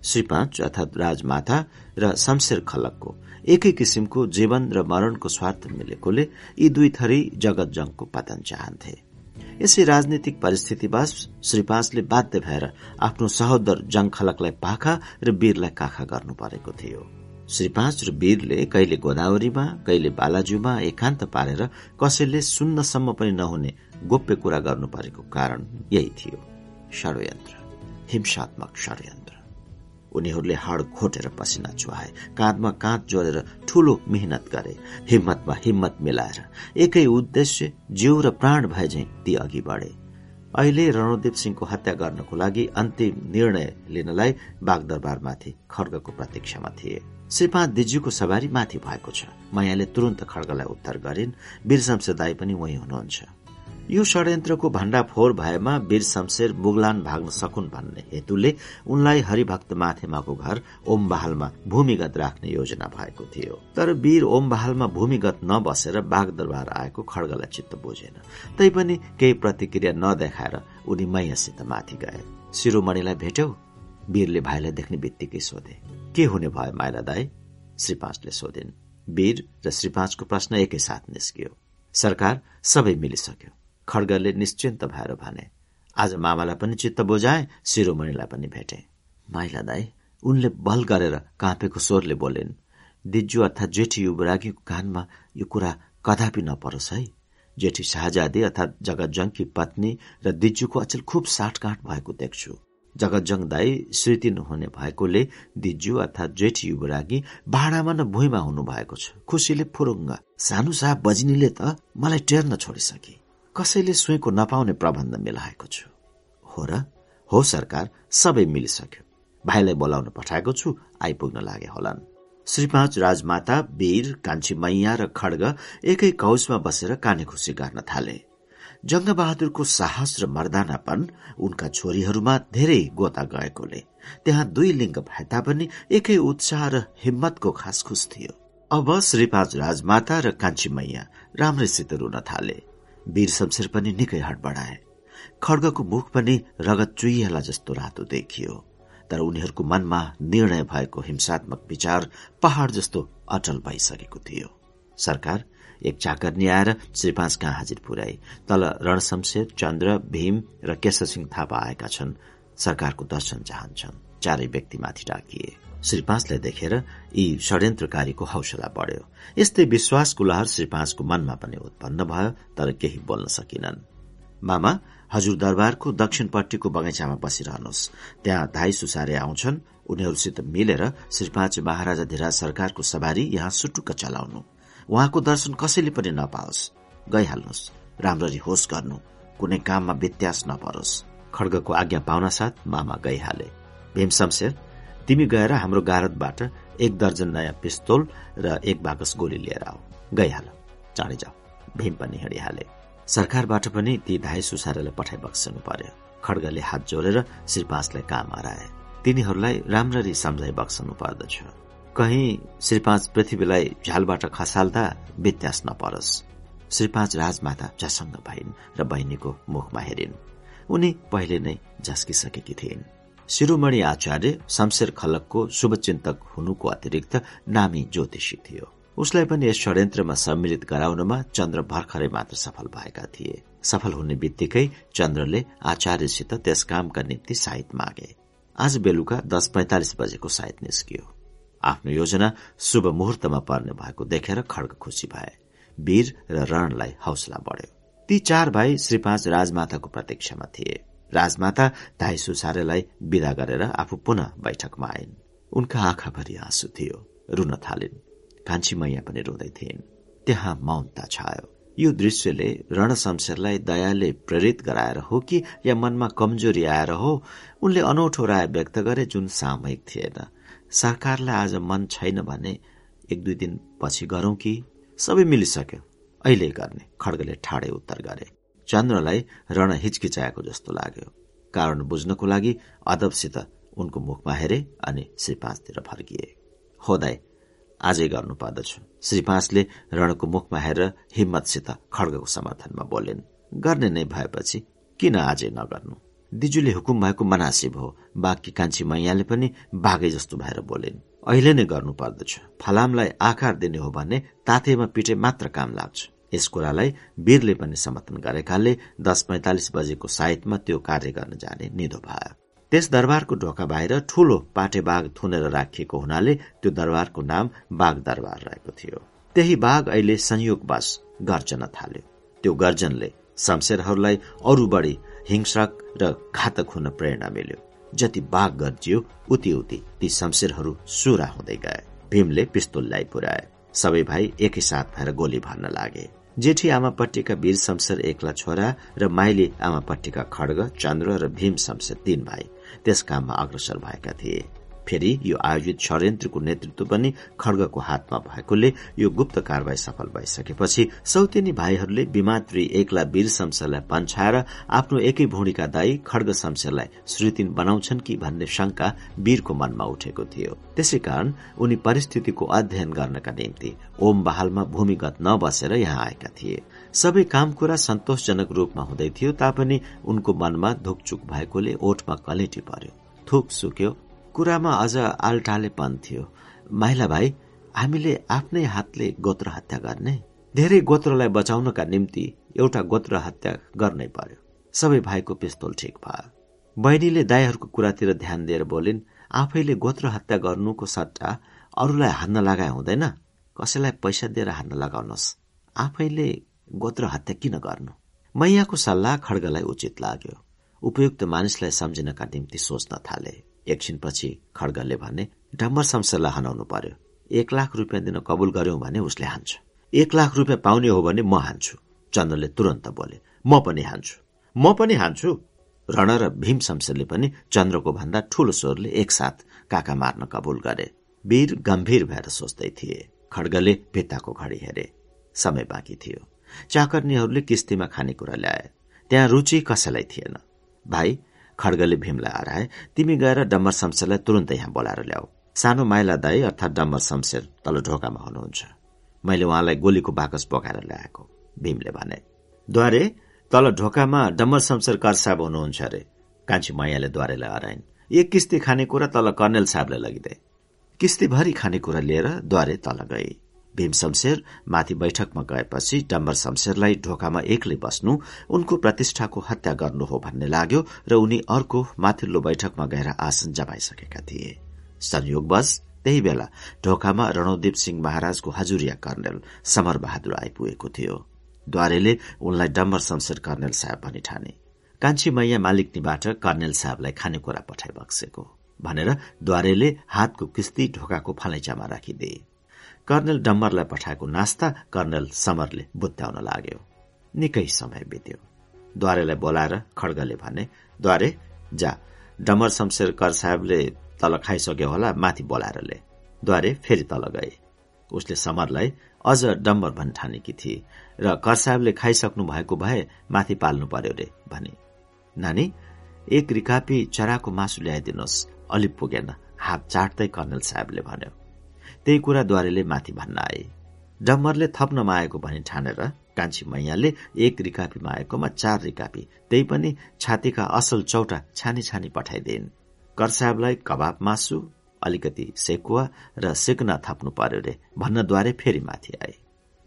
श्री पाँच अर्थात राजमाता र शमशेर खलकको एकै किसिमको जीवन र मरणको स्वार्थ मिलेकोले यी दुई थरी जगत जंगको पतन चाहन्थे। यसै राजनीतिक परिस्थितिवास श्री पाँचले बाध्य भएर आफ्नो सहोदर जंग खलकलाई पाखा र वीरलाई काखा गर्नु परेको थियो। श्री पाँच र वीरले कहिले गोदावरीमा कहिले बालाजुमा एकान्त पारेर कसैले सुन्नसम्म पनि नहुने गोप्य कुरा गर्नु परेको कारण यही थियो। षड्यन्त्र हिंसात्मक षड्यन्त्र। उनीहरूले हड खोटेर पसिना चुहाए काँधमा काँध जोडेर ठूलो मेहनत गरे हिम्मतमा हिम्मत मिलाएर। एकै उद्देश्य जिउ र प्राण भए झै ती अघि बढे। अहिले रणोदेव सिंहको हत्या गर्नको लागि अन्तिम निर्णय लिनलाई बागदरबारमाथि खड्गको प्रतीक्षामा थिए। श्रीपाँच दिज्यूको सवारी माथि भएको छ। मायाले तुरन्त खड्गलाई उत्तर गरिन्। वीर दाई पनि वही हुनुहुन्छ। यो षड्यन्त्रको भण्डाफोर भएमा वीर शमशेर बुगलान भाग्न सकुन् भन्ने हेतुले उनलाई हरिभक्त माथेमाको घर ओम बहालमा भूमिगत राख्ने योजना भएको थियो। तर वीर ओम बहालमा भूमिगत नबसेर बाघ दरबार आएको खड्गलाई चित्त बुझेन। तैपनि केही प्रतिक्रिया नदेखाएर उनी मैयासित माथि गए। शिरोमणिलाई भेट्यौ? वीरले भाइलाई देख्ने बित्तिकै सोधे। के हुने भयो माइला दाई? श्री पाँचले सोधिन्। वीर र श्री पाँचको प्रश्न एकैसाथ निस्कियो। सरकार सबै मिलिसक्यो। खड्गले निश्चिन्त भएर भने आज मामालाई पनि चित्त बुझाए शिरोमणिलाई पनि भेटे। माइला दाई उनले बल गरेर काँपेको स्वरले बोलिन् दिज्जु अर्थात् जेठी युवरागीको कानमा यो कुरा कदापि नपरोस् है। जेठी शाहजादी अर्थात् जगतजङकी पत्नी र दिज्जुको अचेल खुब साटकाँट भएको देख्छु। जगतजङ दाई श्रीति नहुने भएकोले दिज्जु अर्थात् जेठी युवरागी भाडामा न भुइँमा हुनु भएको छ। खुसीले फुरुङ्ग सानो साह बजिनीले त मलाई टेर्न छोडिसके। कसैले सुईको नपाउने प्रबन्ध मिलाएको छु। हो र? हो सरकार सबै मिलिसक्यो। भाइलाई बोलाउन पठाएको छु आइपुग्न लागे होलान्। श्री पाँच राजमाता वीर कान्छी मैया र खड्ग एकै कौशमा बसेर काने खुसी गर्न थाले। जङ्गबहादुरको साहस र मर्दानापन उनका छोरीहरूमा धेरै गोता गएकोले त्यहाँ दुई लिङ्ग भए तापनि एकै उत्साह र हिम्मतको खास खुस थियो। अब श्रीपाँच राजमाता र कान्छी मैया राम्रैसित रुन थाले। वीर शमशेर पनि निकै बढाए। खड्गको मुख पनि रगत चुइहाला जस्तो रातो देखियो। तर उनीहरूको मनमा निर्णय भएको हिंसात्मक विचार पहाड़ जस्तो अटल भइसकेको थियो। सरकार एक चाकर आएर श्री पाँच कहाँ हाजिर पुर्याए तल रणशमशेर चन्द्र भीम र केशसिंह थापा आएका छन्। सरकारको दर्शन चाहन्छन्। चारै व्यक्तिमाथि डाकिए श्री पाँचलाई देखेर यी षड्यन्त्रकारीको हौसला बढ्यो। यस्तै विश्वासको लहर श्री पाँचको मनमा पनि उत्पन्न भयो तर केही बोल्न सकिनन्। मामा हजुर दरबारको दक्षिणपट्टिको बगैँचामा बसिरहनुहोस्। त्यहाँ धाई सुसारे आउँछन्। उनीहरूसित मिलेर श्री पाँच महाराजा धिराज सरकारको सवारी यहाँ सुटुक्क चलाउनु। उहाँको दर्शन कसैले पनि नपाओस्। गइहाल्नुहोस्। राम्ररी होस गर्नु। कुनै काममा व्यत्यास नपरोस्। खड्गको आज्ञा पाउन साथ मामा गइहाले। भीम शमशेर तिमी गएर हाम्रो गारदबाट एक दर्जन नयाँ पिस्तोल र एक बाकस गोली लिएर आऊ। गइहाल। चाँडै जाऊ। भीम पनि हिँडिहाले। सरकारबाट पनि ती धाई सुसारेलाई पठाइ बक्सनु पर्यो। खड्गले हात जोडेर श्री पाँचलाई काम हराए। तिनीहरूलाई राम्ररी सम्झाइ बक्सनु पर्दछ। कहीँ श्री पाँच पृथ्वीलाई झ्यालबाट खसाल्दा व्यत्यास नपरोस्। श्री पाँच राजमाता झसङ्ग भइन् र बहिनीको मुखमा हेरिन्। उनी पहिले नै झस्किसकेकी थिइन्। शिरोमणि आचार्य शमशेर खलकको शुभचिन्तक हुनुको अतिरिक्त नामी ज्योतिषी थियो उसलाई पनि यस षड्यन्त्रमा सम्मिलित गराउनमा चन्द्र भर्खरै मात्र सफल भएका थिए सफल हुने बित्तिकै चन्द्रले आचार्यसित त्यस कामका निम्ति साहित मागे आज बेलुका दस पैंतालिस बजेको साहित निस्कियो आफ्नो योजना शुभ मुहूर्तमा पर्ने भएको देखेर खड्ग खुसी भए वीर र रणलाई हौसला बढ्यो ती चार भाइ श्री पाँच राजमाताको प्रतीक्षामा थिए राजमाता धाई सुसारेलाई विदा गरेर आफू पुनः बैठकमा आइन्। उनका आँखाभरि आँसु थियो। रुन थालिन्। कान्छी मैया पनि रुँदै थिइन्। त्यहाँ मौनता छायो। यो दृश्यले रण शमशेरलाई दयाले प्रेरित गराएर हो कि या मनमा कमजोरी आएर हो उनले अनौठो राय व्यक्त गरे जुन सामूहिक थिएन। सरकारलाई आज मन छैन भने एक दुई दिन पछि गरौं कि? सबै मिलिसक्यो। अहिले गर्ने खड्गले ठाडे उत्तर गरे। चन्द्रलाई रण हिचकिचाएको जस्तो लाग्यो। कारण बुझ्नको लागि अदबसित उनको मुखमा हेरे अनि श्री पाँचतिर फर्किए। होदाई आजै गर्नु पर्दछ। श्री पाँचले रणको मुखमा हेरेर हिम्मतसित खड्गको समर्थनमा बोलिन् गर्ने नै भएपछि किन आजै नगर्नु? दिजुले हुकुम भएको मनासिब हो। बाघकी कान्छी मैयाले पनि बाघै जस्तो भएर बोलिन् अहिले नै गर्नु पर्दछ। फलामलाई आकार दिने हो भने तातेमा पिटे मात्र काम लाग्छ। यस कुरालाई वीरले पनि समर्थन गरेकाले दस पैंतालिस बजेको साइतमा त्यो कार्य गर्न जाने निधो भयो। त्यस दरबारको ढोका बाहिर ठूलो पाटे बाघ थुनेर राखिएको हुनाले त्यो दरबारको नाम बाघ दरबार रहेको थियो। त्यही बाघ अहिले संयोगवश गर्जन थाल्यो। त्यो गर्जनले शमशेरहरूलाई अरू बढी हिंसक र घातक हुन प्रेरणा मिल्यो। जति बाघ गर्जियो उति उति ती शमशेरहरू सुरा हुँदै गए। भीमले पिस्तोल ल्याइ पुर्याए सबै भाइ एकैसाथ भएर गोली भर्न लागे। जेठी आमापट्टिका वीर शमशेर एक्ला छोरा र माइली आमापट्टिका खड्ग चन्द्र र भीम शमशेर तीन भाइ त्यस काममा अग्रसर भएका थिए। फेरि यो आयोजित षड्यन्त्रको नेतृत्व पनि खड्गको हातमा भएकोले यो गुप्त कारवाही सफल भइसकेपछि सौतेनी भाइहरूले विमात्री एकला वीर शमशेरलाई पन्छाएर आफ्नो एकै भूणीका दाई खड्ग शमशेरलाई श्रुतिन बनाउँछन् कि भन्ने शंका वीरको मनमा उठेको थियो। त्यसै कारण उनी परिस्थितिको अध्ययन गर्नका निम्ति ओम बहालमा भूमिगत नबसेर यहाँ आएका थिए। सबै काम कुरा सन्तोषजनक रूपमा हुँदै थियो तापनि उनको मनमा धुकचुक भएकोले ओठमा कलेटी पर्यो। थुक सुक्यो कुरामा अझ आलटालेपन थियो। माइला भाइ हामीले आफ्नै हातले गोत्र हत्या गर्ने। धेरै गोत्रलाई बचाउनका निम्ति एउटा गोत्र हत्या गर्नै पर्यो। सबै भाइको पिस्तोल ठिक भयो। बहिनीले दाईहरूको कुरातिर ध्यान दिएर बोलिन् आफैले गोत्र हत्या गर्नुको सट्टा अरूलाई हान्न लगाए हुँदैन। कसैलाई पैसा दिएर हान्न लगाउनुहोस् आफैले गोत्र हत्या किन गर्नु? मैयाको सल्लाह खड्गलाई उचित लाग्यो। उपयुक्त मानिसलाई सम्झिनका निम्ति सोच्न थाले। एकछिनपछि खड्गले भने डम्बर शमशेरलाई हनाउनु पर्यो। एक लाख रुपियाँ दिन कबुल गर्यौं भने उसले हान्छ। एक लाख रुपियाँ पाउने हो भने म हान्छु। चन्द्रले तुरन्त बोले म पनि हान्छु। म पनि हान्छु। रण र भीम शमशेरले पनि चन्द्रको भन्दा ठूलो स्वरले एकसाथ काका मार्न कबुल गरे। वीर गम्भीर भएर सोच्दै थिए। खड्गले भित्ताको घडी हेरे। समय बाँकी थियो। चाकर्नीहरूले किस्तीमा खानेकुरा ल्याए। त्यहाँ रुचि कसैलाई थिएन। भाइ खड्गले भीमलाई हराए तिमी गएर डम्बर शमशेरलाई तुरन्तै यहाँ बोलाएर ल्याऊ। सानो माइला दाई अर्थात डम्बर शमशेर तल ढोकामा हुनुहुन्छ। मैले उहाँलाई गोलीको बाकस बोकाएर ल्याएको भीमले भने। द्वारे तल ढोकामा डम्बर शमशेर कर साहब हुनुहुन्छ अरे। कान्छी मैयाले द्वारेलाई हराइन्। एक किस्ती खानेकुरा तल कर्नेल साहबले लगिदिए किस्तीभरि खानेकुरा लिएर द्वारे तल गए भीम शमशेर माथि बैठकमा गएपछि डम्बर शमशेरलाई ढोकामा एक्लै बस्नु उनको प्रतिष्ठाको हत्या गर्नु हो भन्ने लाग्यो र उनी अर्को माथिल्लो बैठकमा गएर आसन जमाइसकेका थिए। संयोगवश त्यही बेला ढोकामा रणौदीप सिंह महाराजको हजुरिया कर्णेल समर बहादुर आइपुगेको थियो। द्वारेले उनलाई डम्बर शमशेर कर्णेल साहब भनी ठाने। कान्छी मैया मालिकनीबाट कर्णेल साहबलाई खानेकुरा पठाइ बक्सेको। भनेर द्वारेले हातको किस्ती ढोकाको फलैचामा राखिदिए। कर्णेल डम्बरलाई पठाएको नास्ता कर्णेल समरले बुत्याउन लाग्यो। निकै समय बित्यो। द्वारेलाई बोलाएर खड्गले भने द्वारे जा। डम्बर शमशेर कर साहेबले तल खाइसक्यो होला माथि बोलाएर ले। द्वारे फेरि तल गए। उसले समरलाई अझ डम्बर भन् ठानेकी थिए र कर साहेबले खाइसक्नु भएको भए माथि पाल्नु पर्यो रे भने नानी एक रिकापी चराको मासु ल्याइदिनुहोस्। अलिक पुगेन। हात चाट्दै कर्णेल साहेबले भन्यो। त्यही कुरा द्वारेले माथि भन्न आए। डम्बरले थप्न माएको भनी ठानेर कान्छी मैयाले एक रिकापी माएकोमा चार रिकापी त्यही पनि छातीका असल चौटा छानी छानी पठाइदिन् कर साहबलाई कबाब मासु अलिकति सेकुवा र सेक्न थप्नु पर्यो रे भन्नद्वारे फेरि माथि आए।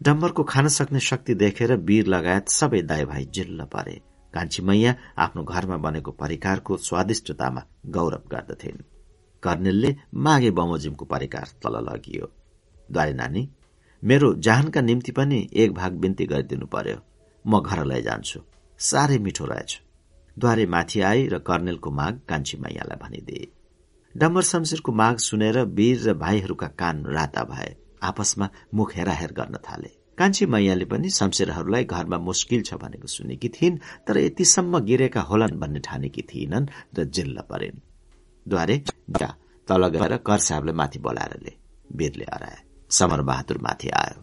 डम्बरको खान सक्ने शक्ति देखेर वीर लगायत सबै दाई भाइ जिल्ल परे। कान्छी मैया आफ्नो घरमा बनेको परिकारको स्वादिष्टतामा गौरव गर्दथिन्। कर्णेलले मागे बमोजिमको परिकार तल लगियो। द्वारे नानी मेरो जहानका निम्ति पनि एक भाग बिन्ती गरिदिनु पर्यो। म घर लैजान्छु साह्रै मिठो रहेछ। द्वारे माथि आई र कर्णेलको माग कान्छी मैयालाई भनिदिए। डम्बर शमशेरको माग सुनेर वीर र भाइहरूका कान राता भए। आपसमा मुख हेराहेर गर्न थाले। कान्छी मैयाले पनि शमशेरहरूलाई घरमा मुस्किल छ भनेको सुनेकी थिइन् तर यतिसम्म गिरेका होलान् भन्ने ठानेकी थिएनन् र जिल्ल परेन्। द्वारे तल गएर कर साहबले माथि बोलाएर ले वीरले हराए समर बहादुर माथि आयो।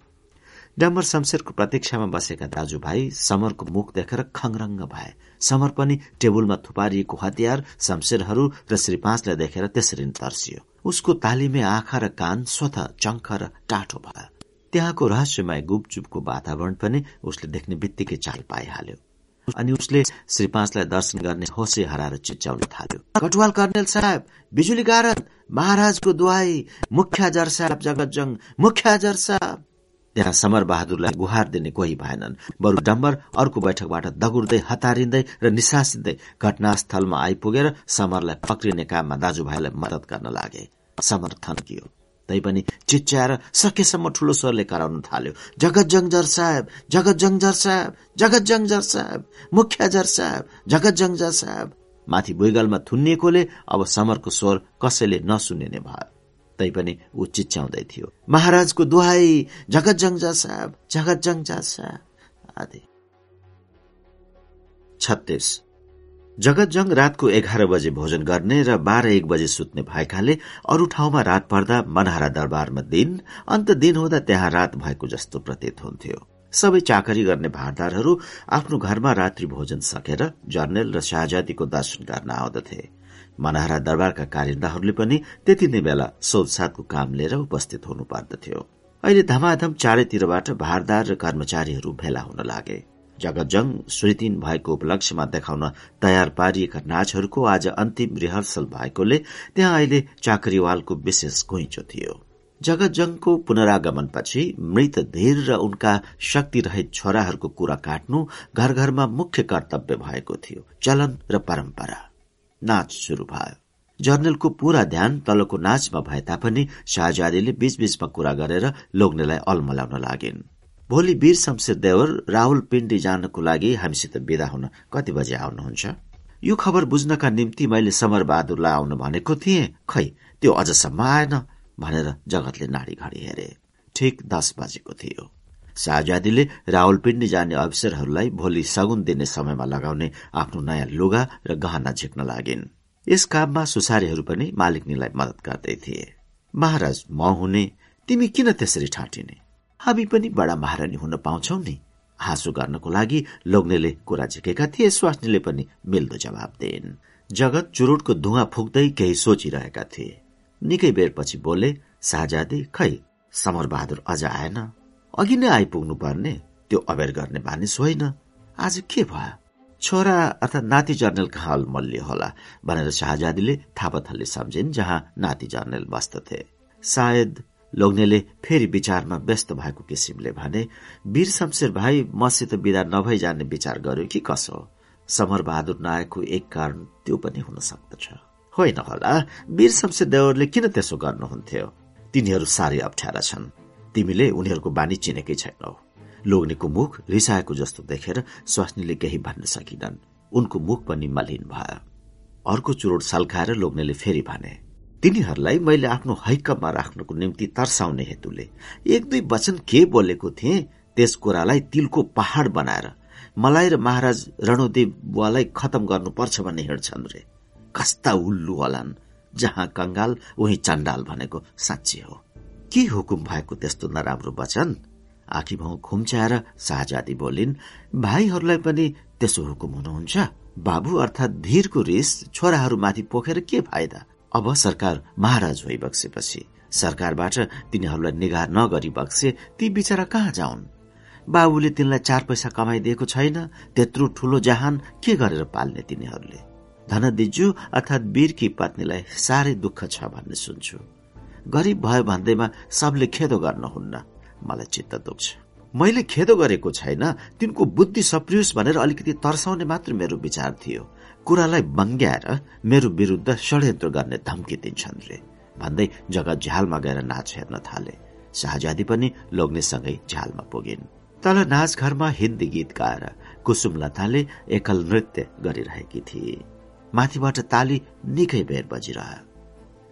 डम्बर शमशेरको प्रतीक्षामा बसेका दाजुभाइ समरको मुख देखेर खङरङ्ग भए। समर पनि टेबुलमा थुपारिएको हतियार शमशेरहरू र श्री पाँचलाई देखेर त्यसरी तर्सियो। उसको तालिमे आँखा र कान स्वत चङ्ख र टाठो भयो त्यहाँको रहस्यमय गुपचुपको वातावरण पनि उसले देख्ने बित्तिकै चाल पाइहाल्यो। अनि उसले श्री पाँचलाई दर्शन गर्ने होसे हराएर चिच्याउन थाल्यो। कटुवाल कर्णेल साहेब बिजुली कारण महाराजको दुहाई मुख्य जर साहब जगतजङ मुख्य जर साहब। त्यहाँ समर बहादुरलाई गुहार दिने कोही भएनन्। बरु डम्बर अर्को बैठकबाट दगुर्दै हतारिँदै र निसासिँदै घटनास्थलमा आइपुगेर समरलाई पक्रिने काममा दाजुभाइलाई मदत गर्न लागे। समर थन्कियो तैपनि चिच्याएर सकेसम्म ठूलो स्वरले कराउन थाल्यो। जगत जङ्जर साहेब जगत जङ्जर साहेब जगत जङ्जर साहेब मुख्य जर साहेब जगत जङ्जर साहेब। माथि भुइगलमा थुनिएकोले अब समरको स्वर कसैले नसुनिने भयो। तैपनि ऊ चिच्याउँदै थियो। महाराजको दुहाई जगत जङ्जर साहेब जगत जङ्जर साहेब। आदि। छत्तीस। जगतजङ रातको एघार बजे भोजन गर्ने र बाह्र एक बजे सुत्ने भएकाले अरू ठाउँमा रात पर्दा मनहारा दरबारमा दिन अन्त दिन हुँदा त्यहाँ रात भएको जस्तो प्रतीत हुन्थ्यो। सबै चाकरी गर्ने भारदारहरू आफ्नो घरमा रात्रि भोजन सकेर जर्नेल र शाहजादीको दर्शन गर्न आउँदथे। मनहारा दरबारका कारिन्दाहरूले पनि त्यति नै बेला सोधसादको काम लिएर उपस्थित हुनु पर्दथ्यो। अहिले धमाधम चारैतिरबाट भारदार र कर्मचारीहरू भेला हुन लागे। जगतजङ स्मृतिन भएको उपलक्ष्यमा देखाउन तयार पारिएका नाचहरूको आज अन्तिम रिहर्सल भएकोले त्यहाँ अहिले चाकरीवालको विशेष घुइँचो थियो। जगतजङको पुनरागमनपछि मृत धीर र उनका शक्तिरहित छोराहरूको कुरा काट्नु घर घरमा मुख्य कर्तव्य भएको थियो चलन र परम्परा। नाच शुरू भयो। जर्नलको पूरा ध्यान तलको नाचमा भए तापनि शाहजादीले बीचबीचमा कुरा गरेर लोग्नेलाई अलमलाउन लागिन्। भोलि वीर शमशेर देवर राहुल पिण्डी जानको लागि हामीसित विदा हुन कति बजे आउनुहुन्छ? यो खबर बुझ्नका निम्ति मैले समर बहादुरलाई आउन भनेको थिएँ। खै त्यो अझसम्म आएन भनेर जगतले नाडी घडी हेरे। ठिक दस बजेको थियो। शाहजादीले रावलपिण्डी जाने अफिसरहरूलाई भोलि सगुन दिने समयमा लगाउने आफ्नो नयाँ लुगा र गहना झिक्न लागिन्। यस काममा सुसारीहरू पनि मालिकनीलाई मदत गर्दै थिए। महाराज म हुने। तिमी किन त्यसरी ठाँटिने? हामी पनि बडा महारानी हुन पाउँछौ नि। हाँसो गर्नको लागि लोग्नेले कुरा झिकेका थिए स्वास्नीले पनि मिल्दो जवाब दिइन्। जगत चुरोटको धुवा फुक्दै केही सोचिरहेका थिए। निकै बेरपछि बोले शाहजादी खै समर बहादुर अझ आएन। अघि नै आइपुग्नु पर्ने त्यो अबेर गर्ने मानिस होइन। आज के भयो? छोरा अर्थात् नाति जर्नल कहाँ मल्लियो होला? भनेर शाहजादीले थापाथल्ले सम्झिन् जहाँ नाति जर्नल बस्दथे। सायद लोग्नेले फेरि विचारमा व्यस्त भएको किसिमले भने वीर शमशेर भाइ मसित विदा नभई जाने विचार गर्यो कि कसो? समर बहादुर नआएको एक कारण त्यो पनि हुन सक्दछ। होइन होला वीर शमशेर देवरले किन त्यसो गर्नुहुन्थ्यो? तिनीहरू साह्रै अप्ठ्यारा छन्। तिमीले उनीहरूको बानी चिनेकै छैनौ। लोग्नेको मुख रिसाएको जस्तो देखेर स्वास्नीले केही भन्न सकिनन्। उनको मुख पनि मलिन भयो। अर्को चुरोट सल्काएर लोग्नेले फेरि भने तिनीहरूलाई मैले आफ्नो हैकममा राख्नको निम्ति तर्साउने हेतुले। एक दुई वचन के बोलेको थिएँ त्यस कुरालाई तिलको पहाड़ बनाएर। मलाई र महाराज रणोदेव बुवालाई खतम गर्नुपर्छ भन्ने हिँड्छन् रे। कस्ता उल्लु होलान् जहाँ कंगाल उही चण्डाल भनेको साँच्ची हो। के हुकुम भएको त्यस्तो नराम्रो वचन? आखी भाउ खुम्च्याएर शाहजादी बोलिन् भाइहरूलाई पनि त्यसो हुकुम हुनुहुन्छ? बाबु अर्थात धीरको रिस छोराहरूमाथि पोखेर के फाइदा? अब सरकार महाराज भइबक्सेपछि सरकारबाट तिनीहरूलाई निगाह नगरी बक्से ती बिचरा कहाँ जाउन्? बाबुले तिनलाई चार पैसा कमाइदिएको छैन त्यत्रो ठूलो जहान के गरेर पाल्ने तिनीहरूले? धनदिजु अर्थात् वीरकी पत्नीलाई साह्रै दुःख छ भन्ने सुन्छु। गरिब भयो भन्दैमा सबले खेदो गर्नुहुन्न। मलाई चित्त दुख्छ। मैले खेदो गरेको छैन तिनको बुद्धि सप्रियोस् भनेर अलिकति तर्साउने मात्र मेरो विचार थियो। कुरालाई बङ्ग्याएर मेरो विरूद्ध षड्यन्त्र गर्ने धम्की दिन्छन् रे। भन्दै जग्गा झ्यालमा गएर नाच हेर्न थाले। शाहजादी पनि लोग्नेसँगै झ्यालमा पुगिन्। तल नाचघरमा हिन्दी गीत गाएर कुसुम लताले एकल नृत्य गरिरहेकी थिए। माथिबाट ताली निकै बेर बजिरह्यो।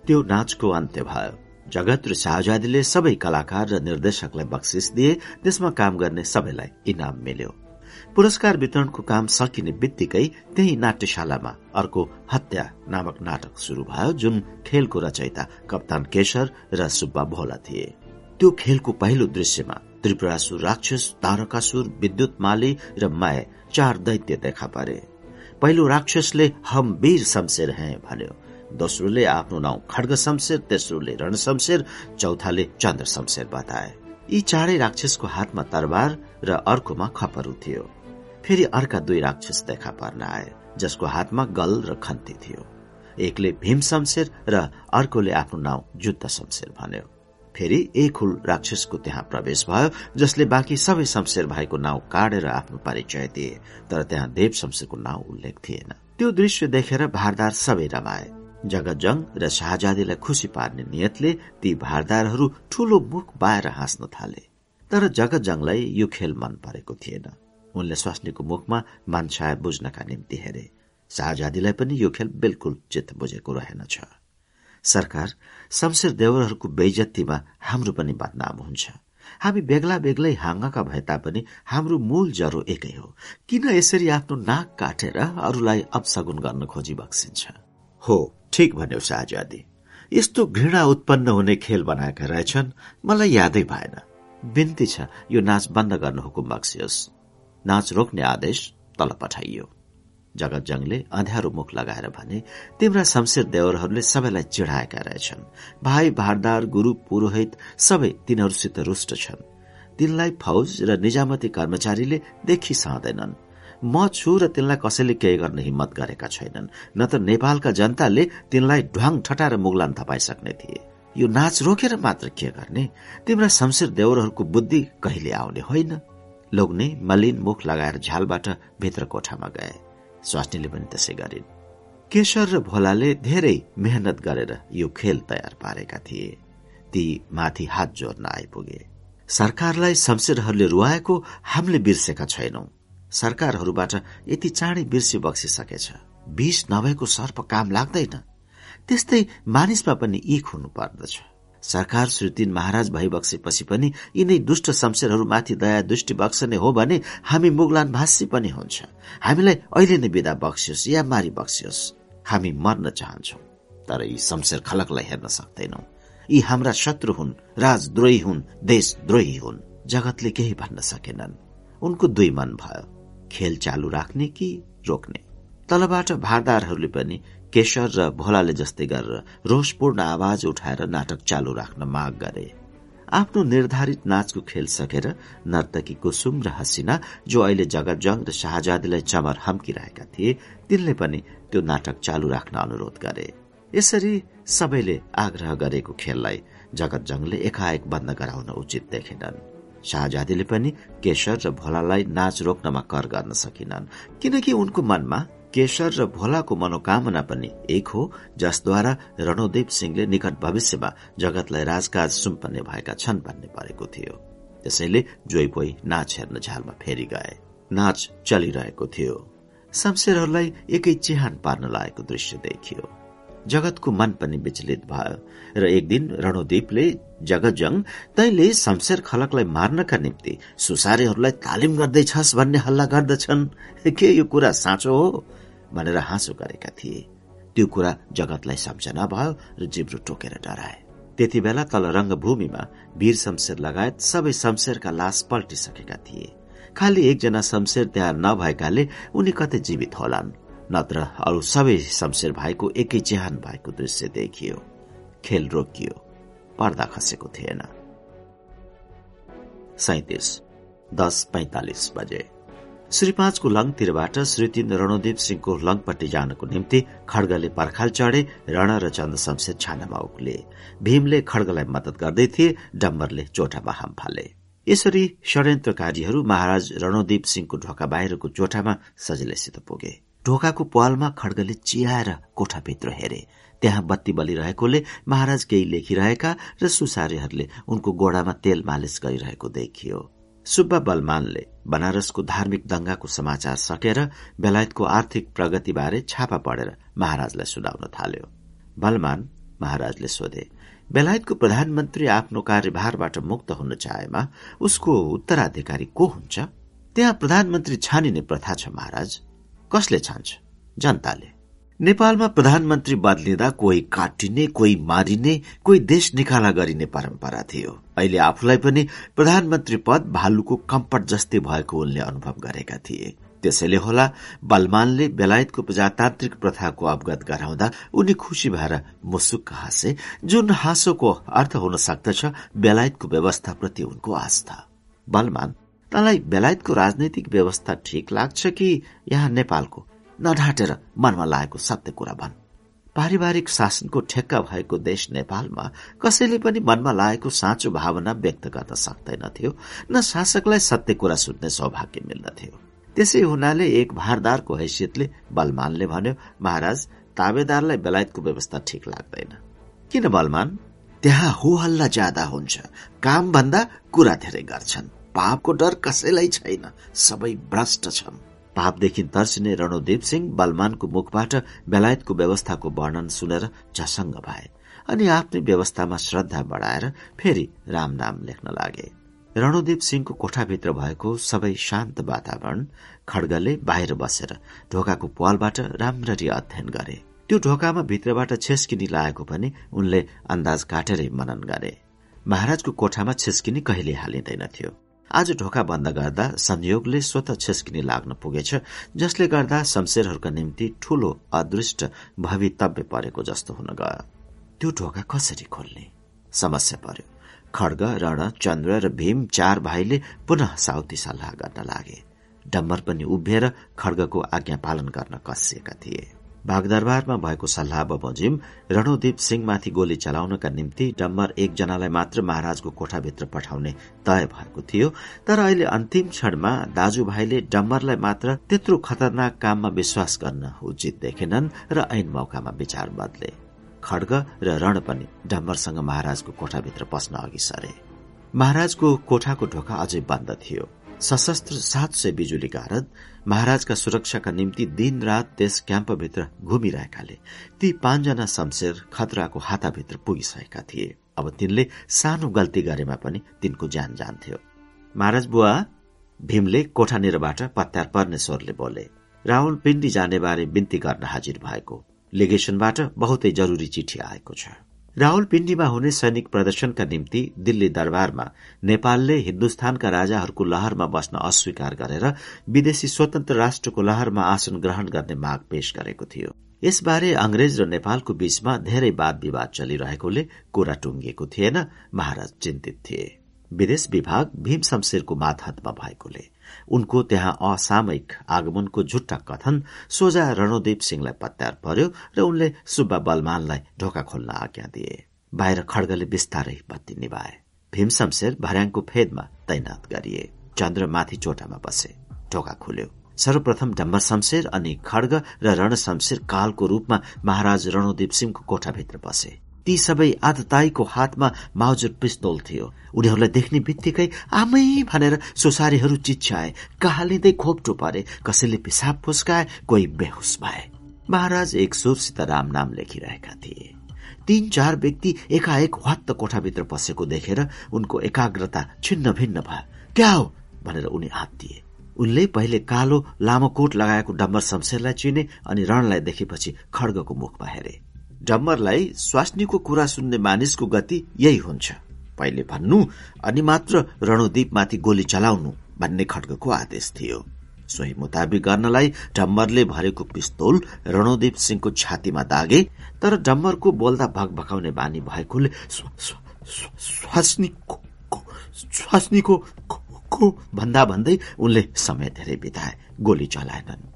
त्यो नाचको अन्त्य भयो। जगत र शाहजादीले सबै कलाकार र निर्देशकलाई बक्सिस दिए त्यसमा काम गर्ने सबैलाई इनाम मिल्यो। पुरस्कार वितरणको काम सकिने बित्तिकै त्यही नाट्यशालामा अर्को हत्या नामक नाटक शुरू भयो जुन खेलको रचयिता कप्तान केशर र सुब्बा भोला थिए। त्यो खेलको पहिलो दृश्यमा त्रिपुरासुर राक्षस तारकासुर विद्युत माली र माय चार दैत्य देखा परे। पहिलो राक्षसले हम वीर शमशेर हैं भन्यो। दोस्रोले आफ्नो नाउँ खड्ग शमशेर तेस्रोले रण शमशेर चौथाले चन्द्र शमशेर बताए। यी चारै राक्षसको हातमा तरबार र अर्कोमा खपरू थियो। फेरि अर्का दुई राक्षस देखा पर्न आए जसको हातमा गल र खन्ती थियो। एकले भीम शमशेर र अर्कोले आफ्नो नाउँ जुद्ध शमशेर भन्यो। फेरि एक हुल राक्षसको त्यहाँ प्रवेश भयो जसले बाँकी सबै शमशेर भाइको नाउँ काटेर आफ्नो परिचय दिए तर त्यहाँ देव शमशेरको नाउँ उल्लेख थिएन। त्यो दृश्य देखेर भारदार सबै रमाए। जगजङ र शाहजादीलाई खुसी पार्ने नियतले ती भारदारहरू ठूलो मुख बाएर हाँस्न थाले। तर जगजङलाई यो खेल मन परेको थिएन। उनले स्वास्नीको मुखमा मान्छाया बुझ्नका निम्ति हेरे। शाहजादीलाई पनि यो खेल बिल्कुल चित्त बुझेको रहेनछ। सरकार शमशेर देवरहरूको बेइजतीमा हाम्रो पनि बदनाम हुन्छ। हामी बेग्ला बेग्लै हाँगाका भए तापनि हाम्रो मूल जरो एकै हो। किन यसरी आफ्नो नाक काटेर अरूलाई अपसगुन गर्न खोजी बक्सिन्छ? हो ठिक भन्यो शाहजादी। यस्तो घृणा उत्पन्न हुने खेल बनाएका रहेछन् मलाई यादै भएन। बिन्ती छ यो नाच बन्द गर्न हुकुम बक्सियोस्। नाच रोक्ने आदेश तल पठाइयो। जगतजङले अँध्यारो मुख लगाएर भने तिम्रा शमशेर देवरहरूले सबैलाई चिढाएका रहेछन्। भाइ भारदार गुरु पुरोहित सबै तिनीहरूसित रुष्ट छन्। तिनलाई फौज र निजामती कर्मचारीले देखि सहँदैनन् म छु र तिनलाई कसैले केही गर्न हिम्मत गरेका छैनन्। न त नेपालका जनताले तिनलाई ढ्वाङ ठटाएर मुगलान थपाइसक्ने थिए। यो नाच रोकेर मात्र के गर्ने? तिम्रा शमशेर देवरहरूको बुद्धि कहिले आउने होइन? लोग्ने मलिन मुख लगाएर झ्यालबाट भित्र कोठामा गए। स्वास्नीले पनि त्यसै गरिन्। केशर र भोलाले धेरै मेहनत गरेर यो खेल तयार पारेका थिए। ती माथि हात जोड्न आइपुगे। सरकारलाई शमशेरहरूले रुवाएको हामीले बिर्सेका छैनौ। सरकारहरूबाट यति चाँडै बिर्सी बक्सिसकेछ। विष नभएको सर्प काम लाग्दैन। त्यस्तै मानिसमा पनि इख हुनु पर्दछ सरकार श्री तीन महाराज भइबक्सेपछि पनि यिनै दुष्ट शमशेरहरूमाथि दया दृष्टि बक्सने हो भने हामी मुगलान भाष्य पनि हुन्छ। हामीलाई अहिले नै विदा बक्सियोस् या मारी बक्सियोस्। हामी मर्न चाहन्छौ तर यी शमशेर खलकलाई हेर्न सक्दैनौ। यी हाम्रा शत्रु हुन् राजद्रोही हुन् देशद्रोही हुन्। जगतले केही भन्न सकेनन्। उनको दुई मन भयो खेल चालु राख्ने कि रोक्ने। तलबाट भारदारहरूले पनि केशर र भोलाले जस्तै गरेर रोषपूर्ण आवाज उठाएर नाटक चालू राख्न माग गरे। आफ्नो निर्धारित नाचको खेल सकेर नर्तकी कुसुम र हसिना जो अहिले जगतजङ र शाहजादीलाई चमर हम्किरहेका थिए तिनले पनि त्यो नाटक चालू राख्न अनुरोध गरे। यसरी सबैले आग्रह गरेको खेललाई जगतजङले एकाएक बन्द गराउन उचित देखेनन्। शाहजादीले पनि केशर र भोलालाई नाच रोक्नमा कर गर्न सकिनन्। किनकि उनको मनमा केशर र भोलाको मनोकामना पनि एक हो जसद्वारा रणोदेव सिंहले निकट भविष्यमा जगतलाई राजकाज सुम्पन्ने भएका छन् भन्ने परेको थियो। त्यसैले जोइपोई नाच हेर्न झालमा फेरि गए। नाच चलिरहेको थियो। शमशेरहरूलाई एकै चिहान पार्न लागेको दृश्य देखियो। जगतको मन पनि विचलित भयो र एक दिन रणोदीपले जगतजङ तैले शमशेर खलकलाई मार्नका निम्ति सुसारेहरूलाई तालिम गर्दैछस् भन्ने हल्ला गर्दछन्। के यो कुरा साँचो हो? भनेर हाँसो गरेका थिए। त्यो कुरा जगतलाई सम्झना भयो र जिब्रो टोकेर डराए। त्यति बेला तल रंगभूमिमा वीर शमशेर लगायत सबै शमशेरका लास पल्टिसकेका थिए। खालि एकजना शमशेर त्यहाँ नभएकाले उनी कतै जीवित होलान् नत्र अरू सबै शमशेर भाइको एकै चिहान भएको दृश्य देखियो। खेल रोकियो पर्दा खसेको थिएन। सैतिस दस पैंतालिस बजे। श्री पाँचको लङतिरबाट श्री तीन रणोदीप सिंहको लङपट्टि जानको निम्ति खड्गले पर्खाल चढे रण र चन्द शमशेर छानामा उक्ले। भीमले खड्गलाई मदत गर्दै थिए डम्बरले चोटामा हाम फाले। यसरी षड्यन्त्रकारीहरू महाराज रणोदीप सिंहको ढोका बाहिरको चोटामा सजिलैसित पुगे। ढोकाको पालमा खड्गले चियाएर कोठाभित्र हेरे। त्यहाँ बत्ती बलिरहेकोले महाराज केही लेखिरहेका र सुसारेहरूले उनको गोडामा तेल मालिस गरिरहेको देखियो। सुब्बा बलमानले बनारसको धार्मिक दंगाको समाचार सकेर बेलायतको आर्थिक प्रगतिबारे छापा पढेर महाराजलाई सुनाउन थाल्यो। बलमान महाराजले सोधे बेलायतको प्रधानमन्त्री आफ्नो कार्यभारबाट मुक्त हुन चाहेमा उसको उत्तराधिकारी को हुन्छ? त्यहाँ प्रधानमन्त्री छानिने प्रथा छ महाराज। कसले छान्छ? जनताले। नेपालमा प्रधानमन्त्री बदलिँदा कोही काटिने कोही मारिने कोही देश निकाला गरिने परम्परा थियो। अहिले आफूलाई पनि प्रधानमन्त्री पद भालुको कम्पट जस्तै भएको उनले अनुभव गरेका थिए। त्यसैले होला बलमानले बेलायतको प्रजातान्त्रिक प्रथाको अवगत गराउँदा उनी खुशी भएर मुसुक्क हाँसे जुन हाँसोको अर्थ हुन सक्दछ बेलायतको व्यवस्थाप्रति उनको आस्था। बलमान तँलाई बेलायतको राजनैतिक व्यवस्था ठिक लाग्छ कि यहाँ नेपालको? नढाँटेर मनमा लागेको सत्य कुरा भन्। पारिवारिक शासनको ठेक्का भएको देश नेपालमा कसैले पनि मनमा लागेको साँचो भावना व्यक्त गर्न सक्दैनथ्यो न शासकलाई सत्य कुरा सुन्ने सौभाग्य मिल्दथ्यो त्यसै हुनाले एक भारदारको हैसियतले बलमानले भन्यो महाराज ताबेदारलाई बेलायतको व्यवस्था ठिक लाग्दैन। किन बलमान? त्यहाँ हो हल्ला ज्यादा हुन्छ। काम भन्दा कुरा धेरै गर्छन्। पापको डर कसैलाई छैन। सबै भ्रष्ट छन्। पापदेखि तर्सिने रणोदेव सिंह बलमानको मुखबाट बेलायतको व्यवस्थाको वर्णन सुनेर झसङ्ग भए अनि आफ्नै व्यवस्थामा श्रद्धा बढाएर फेरि राम नाम लेख्न लागे। रणोदेव सिंहको कोठाभित्र भएको सबै शान्त वातावरण खड्गले बाहिर बसेर ढोकाको पालबाट राम्ररी अध्ययन गरे। त्यो ढोकामा भित्रबाट छेस्किनी लागेको पनि उनले अन्दाज काटेरै मनन गरे। महाराजको कोठामा छेस्किनी कहिले हालिँदैनथ्यो आज ढोका बन्द गर्दा संयोगले स्वत छेस्किने लाग्न पुगेछ जसले गर्दा शमशेरहरूका निम्ति ठूलो अदृष्ट भवितव्य परेको जस्तो हुन गयो। त्यो ढोका कसरी खोल्ने? समस्या पर्यो। खड्ग रण चन्द्र र भीम चार भाइले पुनः साउती सल्लाह गर्न लागे। डम्बर पनि उभिएर खड्गको आज्ञा पालन गर्न कसिएका थिए। बागदरबारमा भएको सल्लाह बमोजिम रणोदीप सिंहमाथि गोली चलाउनका निम्ति डम्बर एकजनालाई मात्र महाराजको कोठाभित्र पठाउने तय भएको थियो तर अहिले अन्तिम क्षणमा दाजुभाइले डम्बरलाई मात्र त्यत्रो खतरनाक काममा विश्वास गर्न उचित देखेनन् र ऐन मौकामा विचार बदले। खड्ग र रण पनि डम्बरसँग महाराजको कोठाभित्र पस्न अघि सरे। महाराजको कोठाको ढोका अझै बन्द थियो। सशस्त्र सात सय बिजुली गारद महाराजका सुरक्षाका निम्ति दिन रात त्यस क्याम्पभित्र घुमिरहेकाले ती पाँचजना शमशेर खतराको हाताभित्र पुगिसकेका थिए। अब तिनले सानो गल्ती गरेमा पनि तिनको ज्यान जान्थ्यो। महाराज बुवा भीमले कोठानिरबाट पत्यार पर्ने स्वरले बोले राहुल पिण्डी जाने बारे बिन्ती गर्न हाजिर भएको। लिगेशनबाट बहुतै जरुरी चिठी आएको छ। रावलपिण्डीमा हुने सैनिक प्रदर्शनका निम्ति दिल्ली दरबारमा नेपालले हिन्दुस्तानका राजाहरूको लहरमा बस्न अस्वीकार गरेर विदेशी स्वतन्त्र राष्ट्रको लहरमा आसन ग्रहण गर्ने माग पेश गरेको थियो। यसबारे अंग्रेज र नेपालको बीचमा धेरै वाद विवाद चलिरहेकोले कुरा टुङ्गिएको थिएन महाराज चिन्तित थिए। विदेश विभाग भीम शमशेरको मातहतमा भएकोले। उनको त्यहाँ असामयिक आगमनको झुट्टा कथन सोझा रणोदीप सिंहलाई पत्यार पर्यो र उनले सुब्बा बलमानलाई ढोका खोल्न आज्ञा दिए। बाहिर खड्गले बिस्तारै बत्ती निभाए। भीम शमशेर भर्याङको फेदमा तैनात गरिए। चन्द्र माथि चोटामा बसे। ढोका खुल्यो। सर्वप्रथम डम्बर शमशेर अनि खड्ग र रण शमशेर कालको रूपमा महाराज रणोदीप सिंहको कोठाभित्र बसे। ती सबै आतताईको हातमा माउजुर पिस्तोल थियो। उनीहरूलाई देख्ने बित्तिकै आमै भनेर सोसारीहरू चिच्याए। कहालिँदै खोप्टो परे कसैले पिसाब फुस्काए कोही बेहोस भए। महाराज एक सुरसित राम नाम लेखिरहेका थिए। तीन चार व्यक्ति एकाएक हत्त कोठाभित्र पसेको देखेर उनको एकाग्रता छिन्न भिन्न भयो। क्या हो? भनेर उनी हात दिए उनले पहिले कालो लामो कोट लगाएको डम्बर शमशेरलाई चिने अनि रणलाई देखेपछि खड्गको मुखमा हेरे। डम्बरलाई स्वास्नीको कुरा सुन्ने मानिसको गति यही हुन्छ। पहिले भन्नु अनि मात्र रणोदीपमाथि गोली चलाउनु भन्ने खड्गको आदेश थियो। सोही मुताबिक गर्नलाई डम्बरले भरेको पिस्तोल रणोदीप सिंहको छातीमा दागे तर डम्बरको बोल्दा भग भकाउने बानी भएकोले भन्दा भन्दै उनले समय धेरै बिताए गोली चलाएनन्।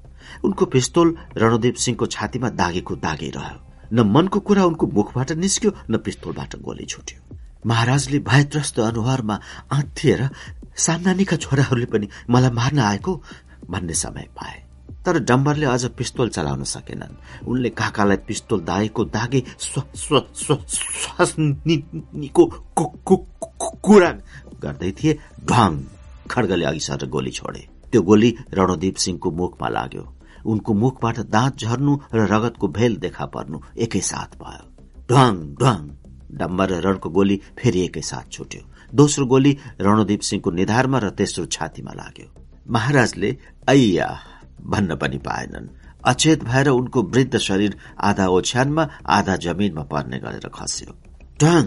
उनको पिस्तोल रणोदीप सिंहको छातीमा दागेको दागे रह्यो। न मनको कुरा उनको मुखबाट निस्क्यो न पिस्तोलबाट गोली छुट्यो। महाराजले भयत्रस्त अनुहारमा आँथिएर सामनानीका छोराहरूले पनि मलाई मार्न आएको भन्ने समय पाए। तर डम्बरले अझ पिस्तोल चलाउन सकेनन्। उनले काकालाई पिस्तोल दागेको दागे कुरा गर्दै थिए। ढङ खड्गले अघि सर गोली छोडे। त्यो गोली रणदीप सिंहको मुखमा लाग्यो। उनको मुखबाट दाँत झर्नु र रगतको भेल देखा पर्नु एकैसाथ भयो। ढङ ढङ डम्बर र रणको गोली फेरि एकैसाथ छुट्यो। दोस्रो गोली रणदीप सिंहको निधारमा र तेस्रो छातीमा लाग्यो। महाराजले ऐया भन्न पनि पाएनन्। अचेत भएर उनको वृद्ध शरीर आधा ओछ्यानमा आधा जमिनमा पर्ने गरेर खस्यो। ढङ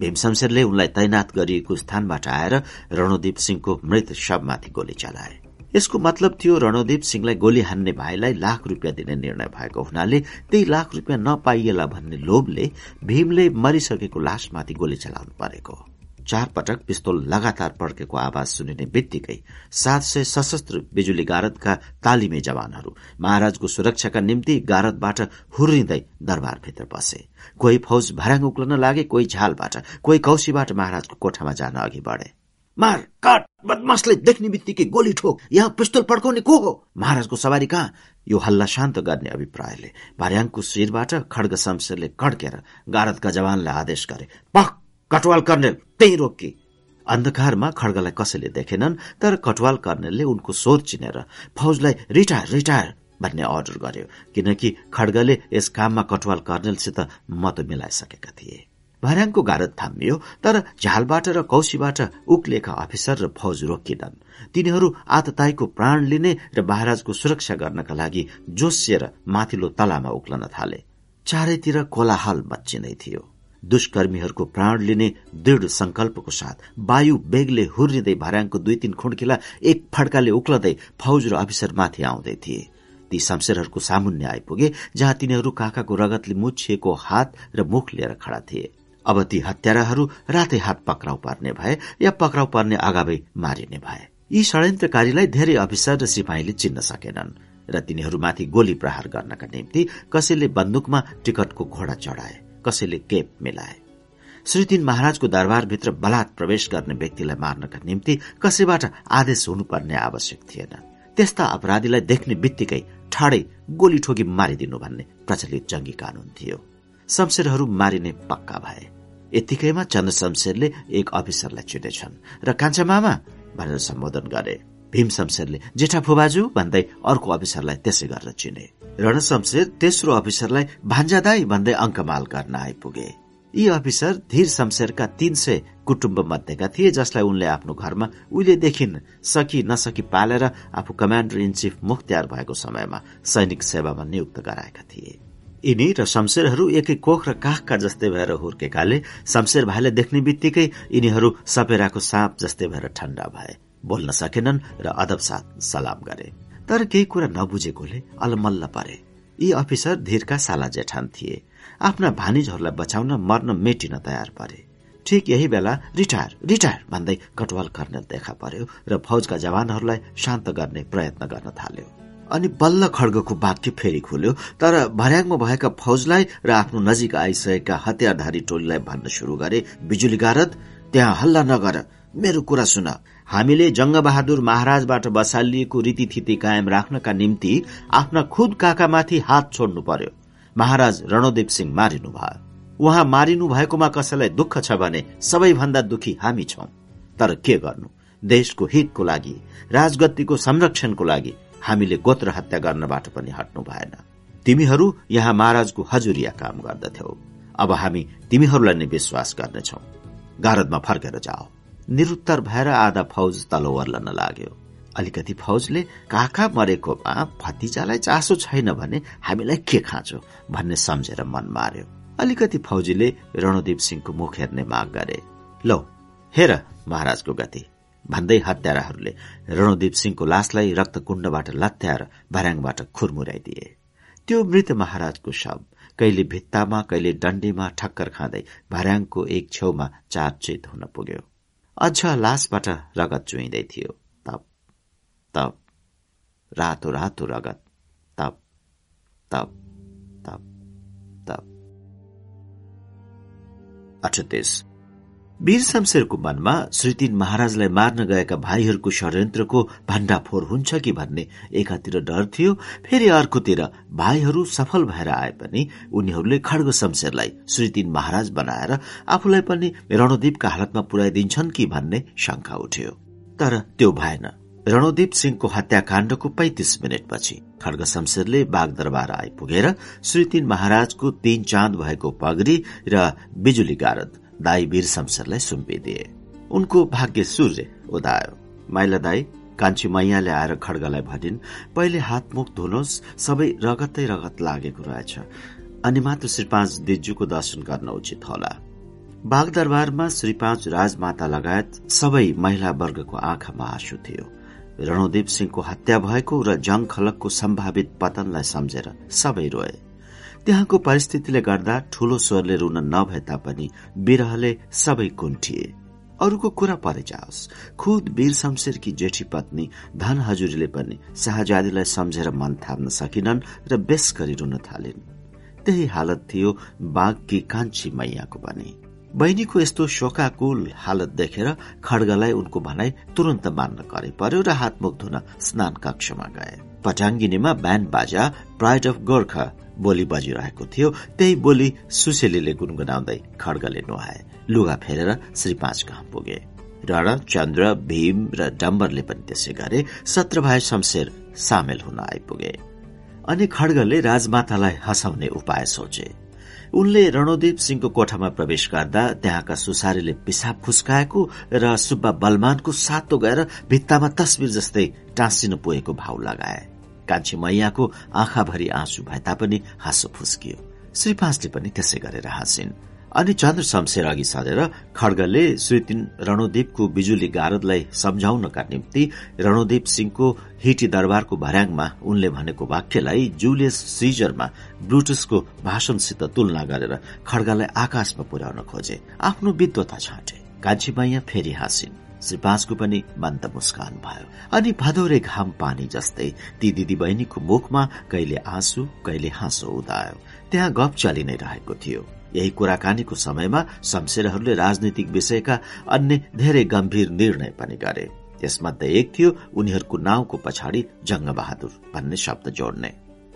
भीमशमशेरले उनलाई तैनात गरिएको स्थानबाट आएर रणदीप सिंहको मृत शवमाथि गोली चलाए। यसको मतलब थियो रणदीप सिंहलाई गोली हान्ने भाइलाई लाख रुपियाँ दिने निर्णय भएको हुनाले त्यही लाख रुपियाँ नपाइएला भन्ने लोभले भीमले मरिसकेको लासमाथि गोली चलाउनु परेको। चार पटक पिस्तोल लगातार पड्केको आवाज सुनिने बित्तिकै सात सय सशस्त्र बिजुली गारदका तालिमे जवानहरू महाराजको सुरक्षाका निम्ति गारदबाट हुर्रिँदै दरबारभित्र बसे। कोही फौज भराङ उक्लन लागे कोही झालबाट कोही कौशीबाट महाराजको कोठामा जान अघि बढे। मार काट बदमासले देख्ने बित्तिकै गोली ठोक। यहाँ पिस्तोल पड्काउने को हो? महाराजको सवारी कहाँ? यो हल्ला शान्त गर्ने अभिप्रायले भार्याङको शिरबाट खड्ग शमशेरले कड्केर गारदका जवानलाई आदेश गरे। पख कटवाल कर्नेल त्यही रोकी अन्धकारमा खड्गलाई कसैले देखेनन् तर कटवाल कर्नेलले उनको स्वर चिनेर फौजलाई रिटायर रिटायर भन्ने अर्डर गर्यो। किनकि खड्गले यस काममा कटवाल कर्नेलसित मत मिलाइसकेका थिए। भर्याङको गारद थामियो तर झालबाट र कौशीबाट उक्लिएका अफिसर र फौज रोकिनन् तिनीहरू आतताईको प्राण लिने र महाराजको सुरक्षा गर्नका लागि जोसिएर माथिल्लो तलामा उक्लन थाले। चारैतिर कोलाहल मच्चिँदै थियो। दुष्कर्मीहरूको प्राण लिने दृढ संकल्पको साथ वायु बेगले हुर्रिँदै भर्याङको दुई तीन खुड्किला एक फड्काले उक्लदै फौज र अफिसर माथि आउँदै थिए। ती शमशेरहरूको सामुन्य आइपुगे जहाँ तिनीहरू काकाको रगतले मुछिएको हात र मुख लिएर खड़ा थिए। अब ती हत्याराहरू रातै हात पक्राउ पर्ने भए या पक्राउ पर्ने अगावै मारिने भए। यी षड्यन्त्रकारीलाई धेरै अफिसर र सिपाहीले चिन्न सकेनन् र तिनीहरूमाथि गोली प्रहार गर्नका निम्ति कसैले बन्दुकमा टिकटको घोडा चढाए कसैले केप मिलाए। श्रीतीन महाराजको दरबारभित्र बलात् प्रवेश गर्ने व्यक्तिलाई मार्नका निम्ति कसैबाट आदेश हुनुपर्ने आवश्यक थिएन। त्यस्ता अपराधीलाई देख्ने बित्तिकै ठाडै गोली ठोकी मारिदिनु भन्ने प्रचलित जंगी कानून थियो। शमशेरहरू मारिने पक्का भए। यतिकैमा चन्द्र शमशेरले एक अफिसरलाई चिनेछन् र कान्छा मामा भनेर सम्बोधन गरे। भीम शमशेरले जेठा फुबाजु भन्दै अर्को अफिसरलाई त्यसै गरेर चिने। रण शमशेर तेस्रो अफिसरलाई भान्जादाई भन्दै अङ्कमाल गर्न आइपुगे। यी अफिसर धीर शमशेरका तीन सय कुटुम्ब मध्येका थिए जसलाई उनले आफ्नो घरमा उहिलेदेखि सकी नसकी पालेर आफू कमान्डर इन चिफ मुख्तियार भएको समयमा सैनिक सेवामा नियुक्त गराएका थिए। यिनी र शमशेरहरू एकै कोख र काखका जस्तै भएर हुर्केकाले शमशेर भाइले देख्ने बित्तिकै यिनीहरू सपेराको साँप जस्तै भएर ठण्डा भए। बोल्न सकेनन् र अदब साथ सलाम गरे। तर केही कुरा नबुझेकोले अलमल्ल परे। यी अफिसर धीरका साला जेठान थिए। आफ्ना भानिजहरूलाई बचाउन मर्न मेटिन तयार परे। ठिक यही बेला रिटायर रिटायर भन्दै कटवाल कर्नेल देखा पर्यो र फौजका जवानहरूलाई शान्त गर्ने प्रयत्न गर्न थाल्यो। अनि बल्ल खड्गको वाक्य फेरि खुल्यो तर भर्याङमा भएका फौजलाई र आफ्नो नजिक आइसकेका हतियारधारी टोलीलाई भन्न शुरू गरे बिजुली गारद त्यहाँ हल्ला नगर मेरो कुरा सुन। हामीले जंगबहादुर महाराजबाट बसालिएको रीतिथिति कायम राख्नका निम्ति आफ्ना खुद काकामाथि हात छोड्नु पर्यो। महाराज रणदेव सिंह मारिनु भयो। उहाँ मारिनु भएकोमा कसैलाई दुःख छ भने सबैभन्दा दुखी हामी छौं। तर के गर्नु? देशको हितको लागि राजगतिको संरक्षणको लागि हामीले गोत्र हत्या गर्नबाट पनि हट्नु भएन। तिमीहरू यहाँ महाराजको हजुरिया काम गर्दथ्यौ। अब हामी तिमीहरूलाई नै विश्वास गर्नेछौ। गारदमा फर्केर जाओ। निरुत्तर भएर आधा फौज तल ओर्लन लाग्यो। अलिकति फौजले काका मरेकोमा भतिजालाई चासो छैन भने हामीलाई के खाँचो भन्ने सम्झेर मन मार्यो। अलिकति फौजीले रणदीप सिंहको मुख हेर्ने माग गरे। लौ हेर महाराजको गति। भन्दै हत्याराहरूले रणदीप सिंहको लासलाई रक्तकुण्डबाट लत्याएर भर्याङबाट खुरमुराइदिए। त्यो मृत महाराजको शव कहिले भित्तामा कहिले डण्डीमा ठक्कर खाँदै भर्याङको एक छेउमा चारचित हुन पुग्यो। अझ लासबाट रगत चुइँदै थियो। तप तप रातो रातो रगत। तप तप तप वीर शमशेरको मनमा श्रीतीन महाराजलाई मार्न गएका भाइहरूको षड्यन्त्रको भण्डाफोर हुन्छ कि भन्ने एकातिर डर थियो। फेरि अर्कोतिर भाइहरू सफल भएर आए पनि उनीहरूले खड्ग शमशेरलाई श्रीतीन महाराज बनाएर आफूलाई पनि रणदीपका हालतमा पुर्याइदिन्छन् कि भन्ने शंका उठ्यो। तर त्यो भएन। रणदीप सिंहको हत्याकाण्डको पैंतिस मिनटपछि खड्ग शमशेरले बागदरबार आइपुगेर श्रीतीन महाराजको तीन चाँद भएको पगरी र बिजुली गारद दाई वीर शमशेरलाई सुम्पिदिए। उनको भाग्य सूर्य उदायो। माइला दाई कान्छी मैयाले आएर खड्गलाई भनिन् पहिले हात मुख धुनुहोस् सबै रगतै रगत लागेको रहेछ। अनि मात्र श्री पाँच दर्शन गर्न उचित होला। बागदरबारमा श्री पाँच राजमाता लगायत सबै महिला वर्गको आँखामा आँसु थियो। रणोदीप सिंहको हत्या भएको र जङ खलकको सम्भावित पतनलाई सम्झेर सबै रोए। त्यहाँको परिस्थितिले गर्दा ठूलो स्वरले रुन नभए तापनि विरहले सबै कुण्ठिए अरूको कुरा परे जाओस्। खुद वीर शमशेरकी जेठी पत्नी धन हजुरीले पनि शाहजादीलाई सम्झेर मन थाप्न सकिनन् र बेस गरी रुन थालिन्। त्यही हालत थियो बाघकी कान्छी मैयाको पनि। बहिनीको यस्तो शोकाकुल हालत देखेर खड्गलाई उनको भनाई तुरन्त मान्न करे पर्यो र हातमुख धुन स्नान कक्षमा गए। पटाङ्गिनीमा ब्यान्ड बाजा प्राइड अफ गोर्खा बोली बजिरहेको थियो। त्यही बोली सुशेलीले गुनगुनाउँदै खड्गले नुहाए। लुगा फेरेर श्री पाँच कहाँ पुगे। रण चन्द्र भीम र डम्बरले पनि त्यसै गरे सत्र भाइ शमशेर सामेल हुन आइपुगे। अनि खड्गले राजमातालाई हँसाउने उपाय सोचे। उनले रणोदीप सिंहको कोठामा प्रवेश गर्दा त्यहाँका सुसारीले पिसाब फुस्काएको र सुब्बा बलमानको सातो गएर भित्तामा तस्विर जस्तै टाँसिनु पुगेको भाव लगाए। कान्छी मैयाको आँखाभरि आँसु भए तापनि हाँसो फुस्कियो। श्री पाँचले पनि त्यसै गरेर हाँसिन्। अनि चन्द्र शमशेर अघि सरेर खड्गले श्रीतिन रणोदीपको बिजुली गारदलाई सम्झाउनका निम्ति रणोदीप सिंहको हिटी दरबारको भर्याङमा उनले भनेको वाक्यलाई जुलियस सिजरमा ब्रुटसको भाषणसित तुलना गरेर खड्गालाई आकाशमा पुर्याउन खोजे। आफ्नो विद्वता छाँटे। कान्छी मैया फेरि हाँसिन्। श्री पाँचको पनि मन्द मुस्कान भयो। अनि भदौरे घाम पानी जस्तै ती दिदी बहिनीको मुखमा कहिले आँसु कहिले हाँसो उदायो। त्यहाँ गफ चलि नै रहेको थियो। यही कुराकानीको समयमा शमशेरहरूले राजनीतिक विषयका अन्य धेरै गम्भीर निर्णय पनि गरे। यसमध्ये एक थियो उनीहरूको नाउँको पछाडि जङ्गबहादुर भन्ने शब्द जोड्ने।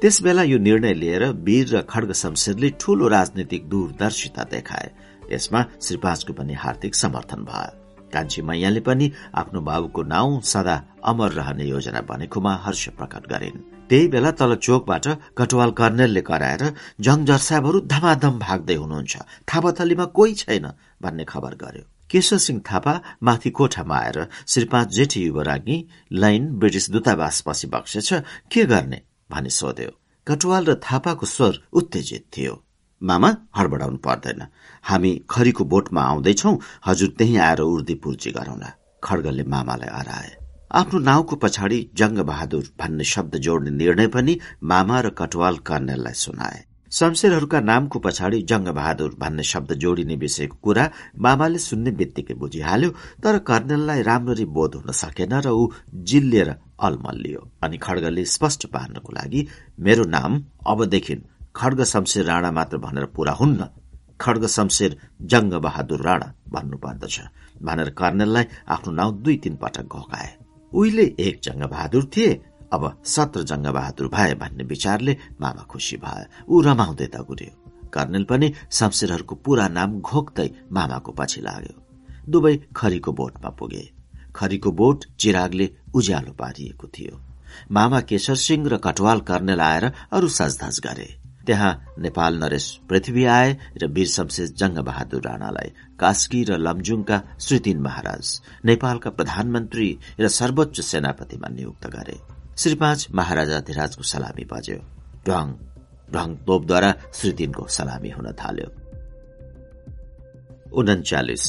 त्यसबेला यो निर्णय लिएर वीर र खड्ग शमशेरले ठूलो राजनीतिक दूरदर्शिता देखाए। यसमा श्री पनि हार्दिक समर्थन भयो। कान्छी मैयाले पनि आफ्नो बाबुको नाउँ सदा अमर रहने योजना बनेकोमा हर्ष प्रकट गरिन्। त्यही बेला तल चोकबाट कटवाल कर्नेलले कराएर जङ जर्साबहरू धमाधम भाग्दै हुनुहुन्छ। थापाथलीमा कोही छैन भन्ने खबर गर्यो। केशव सिंह थापा माथि कोठामा आएर श्री पाँच जेठी युवराज्ञी लाइन ब्रिटिस दूतावास पछि बक्सेछ के गर्ने? भनी सोध्यो। कटवाल र थापाको स्वर उत्तेजित थियो। मामा हडबडाउनु पर्दैन। हामी खरीको बोटमा आउँदैछौ। हजुर त्यही आएर उर्दी पुर्जी गरौँला। खड्गले मामालाई हराए। आफ्नो नाउँको पछाडि जङ्ग बहादुर भन्ने शब्द जोड्ने निर्णय पनि मामा र कटवाल कर्नेललाई सुनाए। शमशेरहरूका नामको पछाडि जङ्ग बहादुर भन्ने शब्द जोडिने विषयको कुरा मामाले सुन्ने बित्तिकै बुझिहाल्यो तर कर्नेललाई राम्ररी बोध हुन सकेन र ऊ जिल्लिएर अलमल्लियो अनि खड्गले स्पष्ट पार्नको लागि मेरो नाम अबदेखि खड्ग शमशेर राणा मात्र भनेर पूरा हुन्न। खड्ग शमशेर जङ्ग बहादुर राणा भन्नु पर्दछ। भनेर कर्णेललाई आफ्नो नाउँ दुई तीन पटक घोकाए। उहिले एक जङ्ग बहादुर थिए अब सत्र जङ्ग बहादुर भए भन्ने विचारले मामा खुसी भए ऊ रमाउँदै दगुर्यो। कर्णेल पनि शमशेरहरूको पूरा नाम घोक्दै मामाको पछि लाग्यो। दुवै खरीको बोटमा पुगे। खरीको बोट चिरागले उज्यालो पारिएको थियो। मामा केशर सिंह र कटवाल कर्णेल आएर अरू सजधज गरे। त्यहाँ नेपाल नरेश पृथ्वी आए र वीर शमशेर जङ्ग बहादुर राणालाई कास्की र लमजुङका श्रीतिन महाराज नेपालका प्रधानमन्त्री र सर्वोच्च सेनापतिमा नियुक्त गरे। श्री पाँच महाराजाधिराजको सलामी बज्यो। ढङ ढङ तोपद्वारा श्रीतिनको सलामी हुन थाल्यो। उन्चालिस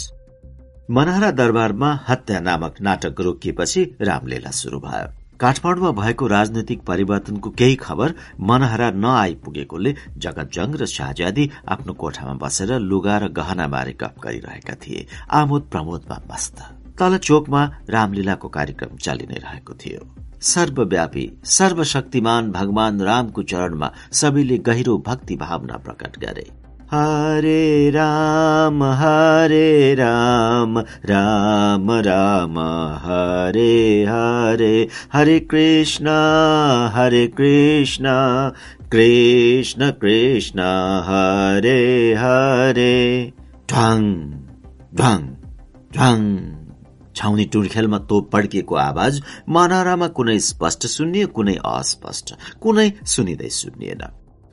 मनहरा दरबारमा हत्या नामक नाटक रोकिएपछि रामलीला शुरू भयो। काठमाडौँमा भएको राजनैतिक परिवर्तनको केही खबर मनहरा नआइपुगेकोले जगतजङ र शाहजादी आफ्नो कोठामा बसेर लुगा र गहना बारे गफ गरिरहेका थिए। आमोद प्रमोदमा मस्त। तल चोकमा रामलीलाको कार्यक्रम चलि नै रहेको थियो। सर्वव्यापी सर्वशक्तिमान भगवान रामको चरणमा सबैले गहिरो भक्ति भावना प्रकट गरे। हरे राम हरे राम राम राम हरे हरे। हरे कृष्ण हरे कृष्ण कृष्ण कृष्ण हरे हरे। ढङ ढङ ढङ छाउनी टुर्खेलमा तोप पड्किएको आवाज मनहरामा कुनै स्पष्ट सुनियो कुनै अस्पष्ट कुनै सुनिँदै सुनिएन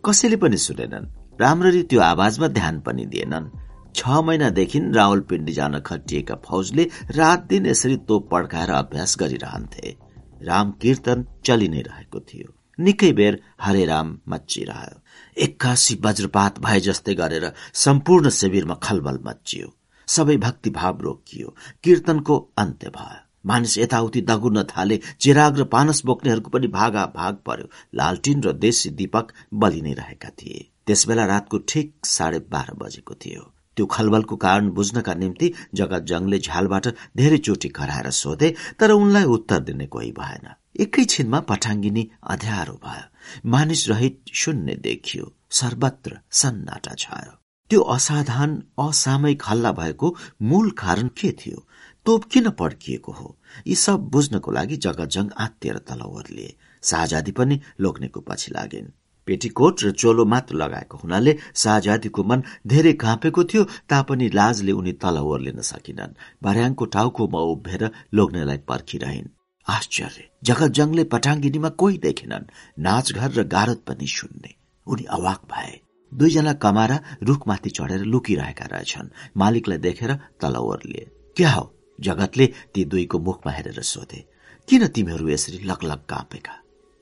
कसैले पनि सुनेनन्। राम्ररी त्यो आवाजमा ध्यान पनि दिएनन्। छ महिनादेखि रावलपिण्डी जान खटिएका फौजले रात दिन यसरी तोप पड्काएर अभ्यास गरिरहन्थे। राम कीर्तन चलि नै रहेको थियो। निकै बेर हरे राम मचिरह्यो एक्कासी वज्रपात भए जस्तै गरेर सम्पूर्ण शिविरमा खलबल मचियो सबै भक्तिभाव रोकियो। कीर्तनको अन्त्य भयो। मानिस यताउति दगुर्न थाले चिराग र पानस बोक्नेहरूको पनि भागा भाग पर्यो। लालटिन र देशी दीपक बलि नै रहेका थिए। त्यसबेला रातको ठिक साढे बाह्र बजेको थियो। त्यो खलबलको कारण बुझ्नका निम्ति जगत जङले झ्यालबाट धेरै चोटि कराएर सोधे तर उनलाई उत्तर दिने कोही भएन। एकैछिनमा पठाङ्गिनी अध्यारो भयो। मानिस रहित शून्य देखियो। सर्वत्र सन्नाटा छायो। त्यो असाधारण असामयिक हल्ला भएको मूल कारण के थियो? तोप किन पड्किएको हो? यी सब बुझ्नको लागि जगतजङ आत्तिएर तल ओर्लिए। शाहजादी पनि लोग्नेको पछि लागिन्। पेटीकोट र चोलो मात्र लगाएको हुनाले शाहजादीको मन धेरै काँपेको थियो तापनि लाजले उनी तल ओर्लिन सकिनन्। भर्याङको टाउकोमा उभिएर लोग्नेलाई पर्खिरहन्। आश्चर्य! जगतजङले पटाङ्गिनीमा कोही देखेनन्। नाचघर र गारद पनि सुन्ने। उनी अवाक भए। दुईजना कमारा रुखमाथि चढेर लुकिरहेका रहेछन्। मालिकलाई देखेर तल ओर्लिए। क्या हो? जगतले ती दुईको मुखमा हेरेर सोधे। किन तिमीहरू यसरी लगलग काँपेका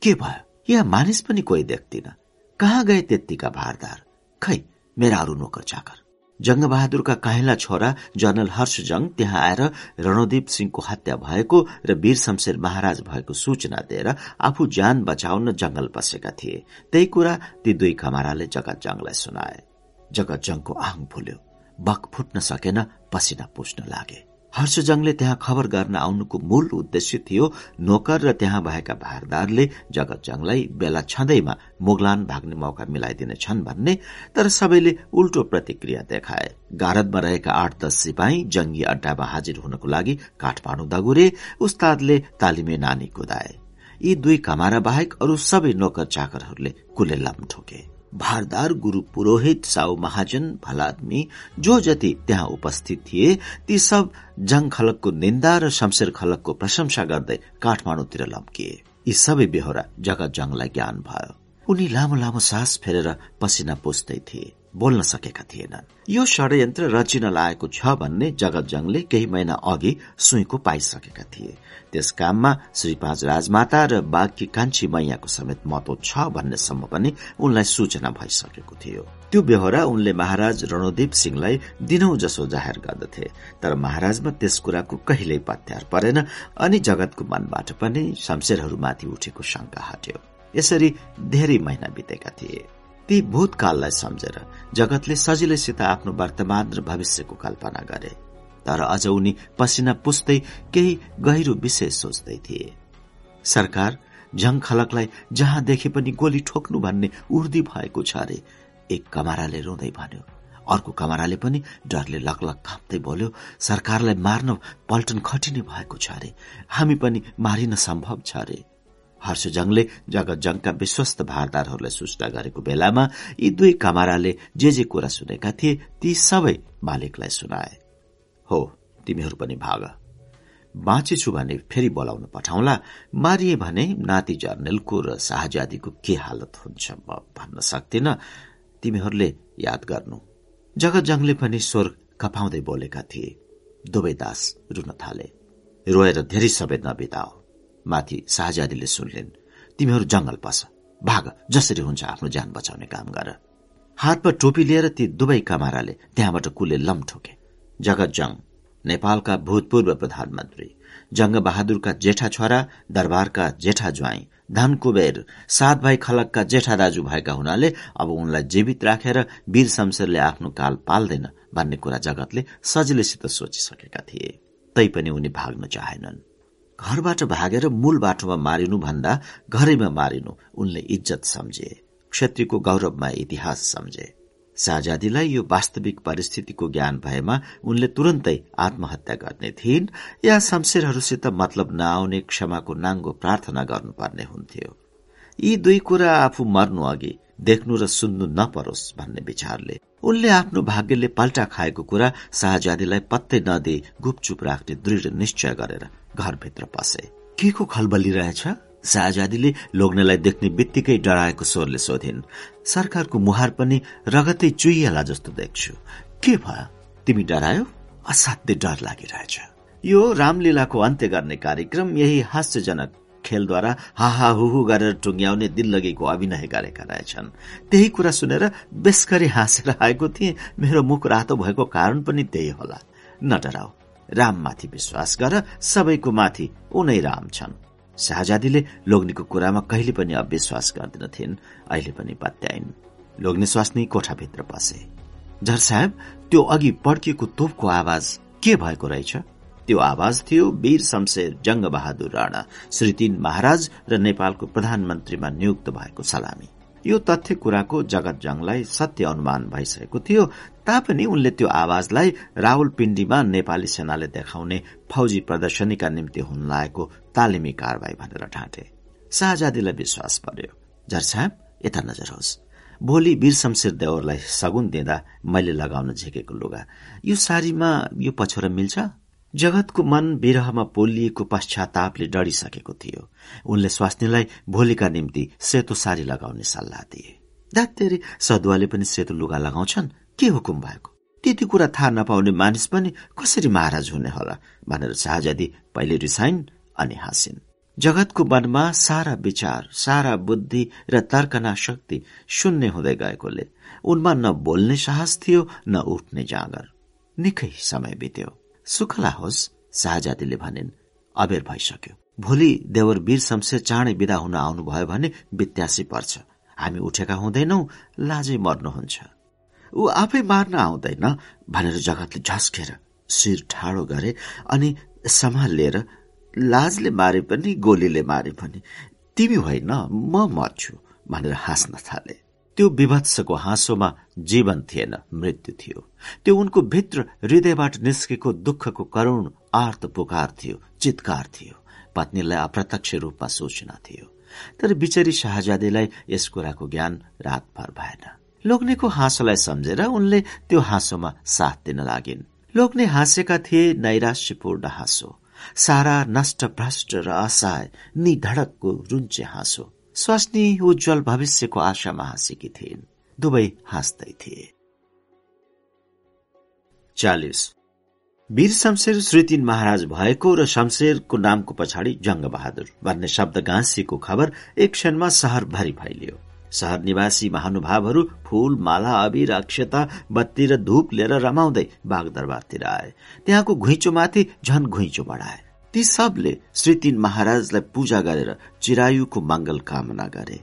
के भयो? यहाँ मानिस पनि कोही देख्दिन कहाँ गए त्यत्तिका भारदार? खै मेरा अरू नोकर चाकर। जङ्गबहादुरका काहिला छोरा जनरल हर्षजङ त्यहाँ आएर रणदीप सिंहको हत्या भएको र वीर शमशेर महाराज भएको सूचना दिएर आफू ज्यान बचाउन जंगल पसेका थिए। त्यही कुरा ती दुई खमाराले जगत जङलाई सुनाए। जगत जङको आङ फुल्यो। बक फुट्न सकेन पसिना पुस्न लागे। हर्षजङले त्यहाँ खबर गर्न आउनुको मूल उद्देश्य थियो नोकर र त्यहाँ भएका भारदारले जगतजङलाई बेला छँदैमा मुगलान भाग्ने मौका मिलाइदिनेछन् भन्ने तर सबैले उल्टो प्रतिक्रिया देखाए। गारदमा रहेका आठ दस सिपाही जंगी अड्डामा हाजिर हुनको लागि काठमाडौँ दगुरे उस्तादले तालिमे नानी कुदाए। यी दुई कमारा बाहेक अरू सबै नोकर चाकरहरूले कुले लम ठोके। भारदार गुरु पुरोहित साउ महाजन भलादमी जो जति त्यहाँ उपस्थित थिए ती सब जङ खलकको निन्दा र शमशेर खलकको प्रशंसा गर्दै काठमाडौँतिर लम्किए। यी सबै बेहोरा जगत जङलाई ज्ञान भयो। उनी लामो लामो सास फेरेर पसिना पुस्दै थिए। बोल्न सकेका थिएनन्। यो षड्यन्त्र रचिन लागेको छ भन्ने जगत जङले केही महिना अघि सुईको पाइसकेका थिए। त्यस काममा श्री पाँच राजमाता र बाघकी कान्छी मैयाको समेत महत्व छ भन्नेसम्म पनि उनलाई सूचना भइसकेको थियो। त्यो बेहोरा उनले महाराज रणोदीप सिंहलाई दिनौ जसो जाहेर गर्दथे तर महाराजमा त्यस कुराको कहिल्यै पत्यार परेन अनि जगतको मनबाट पनि शमशेरहरूमाथि उठेको शंका हट्यो। यसरी धेरै महिना बितेका थिए। ती भूतकाललाई सम्झेर जगतले सजिलैसित आफ्नो वर्तमान र भविष्यको कल्पना गरे। तर अझ उनी पसिना पुस्दै केही गहिरो विषय सोच्दै थिए। सरकार झङ खलकलाई जहाँ देखे पनि गोली ठोक्नु भन्ने उर्दी भएको छ अरे एक कमाराले रुँदै भन्यो। अर्को कमाराले पनि डरले लकलक काँप्दै बोल्यो सरकारलाई मार्न पल्टन खटिने भएको छ अरे हामी पनि मारिन सम्भव छ अरे। हर्षजङले जगतजङका विश्वस्त भारदारहरूलाई सूचना गरेको बेलामा यी दुई कमाराले जे जे कुरा सुनेका थिए ती सबै मालिकलाई सुनाए। हो तिमीहरू पनि भाग। बाँचेछु भने फेरि बोलाउन पठाउला। मारिए भने नाति जर्नेलको र शाहजादीको के हालत हुन्छ म भन्न सक्दिन। तिमीहरूले याद गर्नु। जगतजङले पनि स्वर कपाउँदै बोलेका थिए। दुवै दास रुन थाले। रोएर धेरै समय नबिताओ। माथि शाहजादीले सुनलिन्। तिमीहरू जंगल पस। भाग जसरी हुन्छ आफ्नो ज्यान बचाउने काम गर। हातमा टोपी लिएर ती दुवै कमाराले त्यहाँबाट कुले लम ठोके। जगत जङ नेपालका भूतपूर्व प्रधानमन्त्री जंग बहादुरका जेठा छोरा दरबारका जेठा ज्वाई धन कुबेर सात भाइ खलकका जेठा दाजु भएका हुनाले अब उनलाई जीवित राखेर वीर शमशेरले आफ्नो काल पाल्दैन भन्ने कुरा जगतले सजिलैसित सोचिसकेका थिए। तैपनि उनी भाग्न चाहेनन्। घरबाट भागेर मूल बाटोमा मारिनु भन्दा घरैमा मारिनु उनले इज्जत सम्झे क्षेत्रीको गौरवमा इतिहास सम्झे। शाहजादीलाई यो वास्तविक परिस्थितिको ज्ञान भएमा उनले तुरन्तै आत्महत्या गर्ने थिइन्। या शमशेरहरूसित मतलब नआउने क्षमाको नाङ्गो प्रार्थना गर्नुपर्ने हुन्थ्यो। यी दुई कुरा आफू मर्नु अघि देख्नु र सुन्नु नपरोस् भन्ने विचारले उनले आफ्नो भाग्यले पल्टा खाएको कुरा शाहजादीलाई पत्तै नदिई गुपचुप राख्ने दृढ निश्चय गरेर घरभित्र पसे। के को खलबली रहेछ? शाहजादीले लोग्नेलाई देख्ने बित्तिकै डराएको स्वरले सोधिन् सरकारको मुहार पनि रगतै चुइएला जस्तो देख्छु। के भयो? तिमी डरायो? असाध्य डर लागिरहेछ। यो रामलीलाको अन्त्य गर्ने कार्यक्रम यही हास्यजनक खेलद्वारा हाहा हुहु गरेर टुङ्ग्याउने दिल्लगीको अभिनय गरेका रहेछन्। त्यही कुरा सुनेर बेसकरी हाँसेर आएको थिए। मेरो मुख रातो भएको कारण पनि त्यही होला। न डराउ राममाथि विश्वास गर। सबैको माथि उनै राम छन्। शाहजादीले लोग्नेको कुरामा कहिले पनि अविश्वास गर्दैनथिन् अहिले पनि पत्याइन्। लोग्ने स्वास्नी कोठाभित्र पसे। झर साहेब त्यो अघि पड्किएको तोपको आवाज के भएको रहेछ? त्यो आवाज थियो वीर शमशेर जंग बहादुर राणा श्री तीन महाराज र नेपालको प्रधानमन्त्रीमा नियुक्त भएको सलामी। यो तथ्य कुराको जगत जंगलाई सत्य अनुमान भइसकेको थियो तापनि उनले त्यो आवाजलाई रावलपिण्डीमा नेपाली सेनाले देखाउने फौजी प्रदर्शनीका निम्ति हुन लागेको तालिमी कारवाही भनेर ढाँटे शाहजादीलाई विश्वास पर्यो। झरसाहेब यता नजर होस्। भोलि वीर शमशेर देवरलाई सगुन दिँदा मैले लगाउन झिकेको लुगा। यो सारीमा यो पछोरा मिल्छ? जगतको मन विरहमा पोलिएको पश्चातापले डढिसकेको थियो। उनले स्वास्नीलाई भोलिका निम्ति सेतो सारी लगाउने सल्लाह दिए। दातेरी सदुवाले पनि सेतो लुगा लगाउँछन्? के हुकुम भएको? त्यति कुरा थाहा नपाउने मानिस पनि कसरी महाराज हुने होला भनेर शाहजादी पहिले रिसाइन् अनि हाँसिन्। जगतको मनमा सारा विचार सारा बुद्धि र तर्कना शक्ति शून्य हुँदै गएकोले उनमा न बोल्ने साहस थियो न उठ्ने जाँगर। निकै समय बित्यो। सुखला होस् शाहजादीले भनिन्। अबेर भइसक्यो। भोलि देवर वीर शमशेर चाँडै विदा हुन आउनुभयो भने वित्यासी पर्छ। हामी उठेका हुँदैनौ लाजै मर्नुहुन्छ। ऊ आफै मार्न आउँदैन भनेर जगतले झस्केर शिर ठाडो गरे अनि सम्हाल लिएर लाजले मारे पनि गोलीले मारे पनि तिमी होइन म मर्छु भनेर हाँस्न थाले। त्यो विभत्सको हाँसोमा जीवन थिएन मृत्यु थियो। त्यो उनको भित्र हृदयबाट निस्केको दुःखको करूण आर्त पुकार थियो चितकार थियो पत्नीलाई अप्रत्यक्ष रूपमा सूचना थियो। तर बिचरी शाहजादीलाई यस कुराको ज्ञान रातभर भएन। लोग्नेको हाँसोलाई सम्झेर उनले त्यो हाँसोमा साथ दिन लागिन्। लोग्ने हाँसेका थिए नैराश्यपूर्ण हाँसो सारा नष्ट भ्रष्ट र असहाय निधडकको रुन्चे हाँसो। स्वास्नी उज्जवल भविष्यको आशामा हाँसेकी थिइन्। दुवै हाँस्दै थिए। चालिस। वीर शमशेर श्री तीन महाराज भएको र शमशेरको नामको पछाडि जंग बहादुर भन्ने शब्द गाँसिएको खबर एक क्षणमा शहरभरि फैलियो। शहर निवासी महानुभावहरू फूल माला अबिर अक्षता बत्ती र धूप लिएर रमाउँदै बाघ दरबारतिर आए। त्यहाँको घुइँचोमाथि झन घुइँचो बढाए। ती सबले श्री तीन महाराजलाई पूजा गरेर चिरायुको मंगल कामना गरे।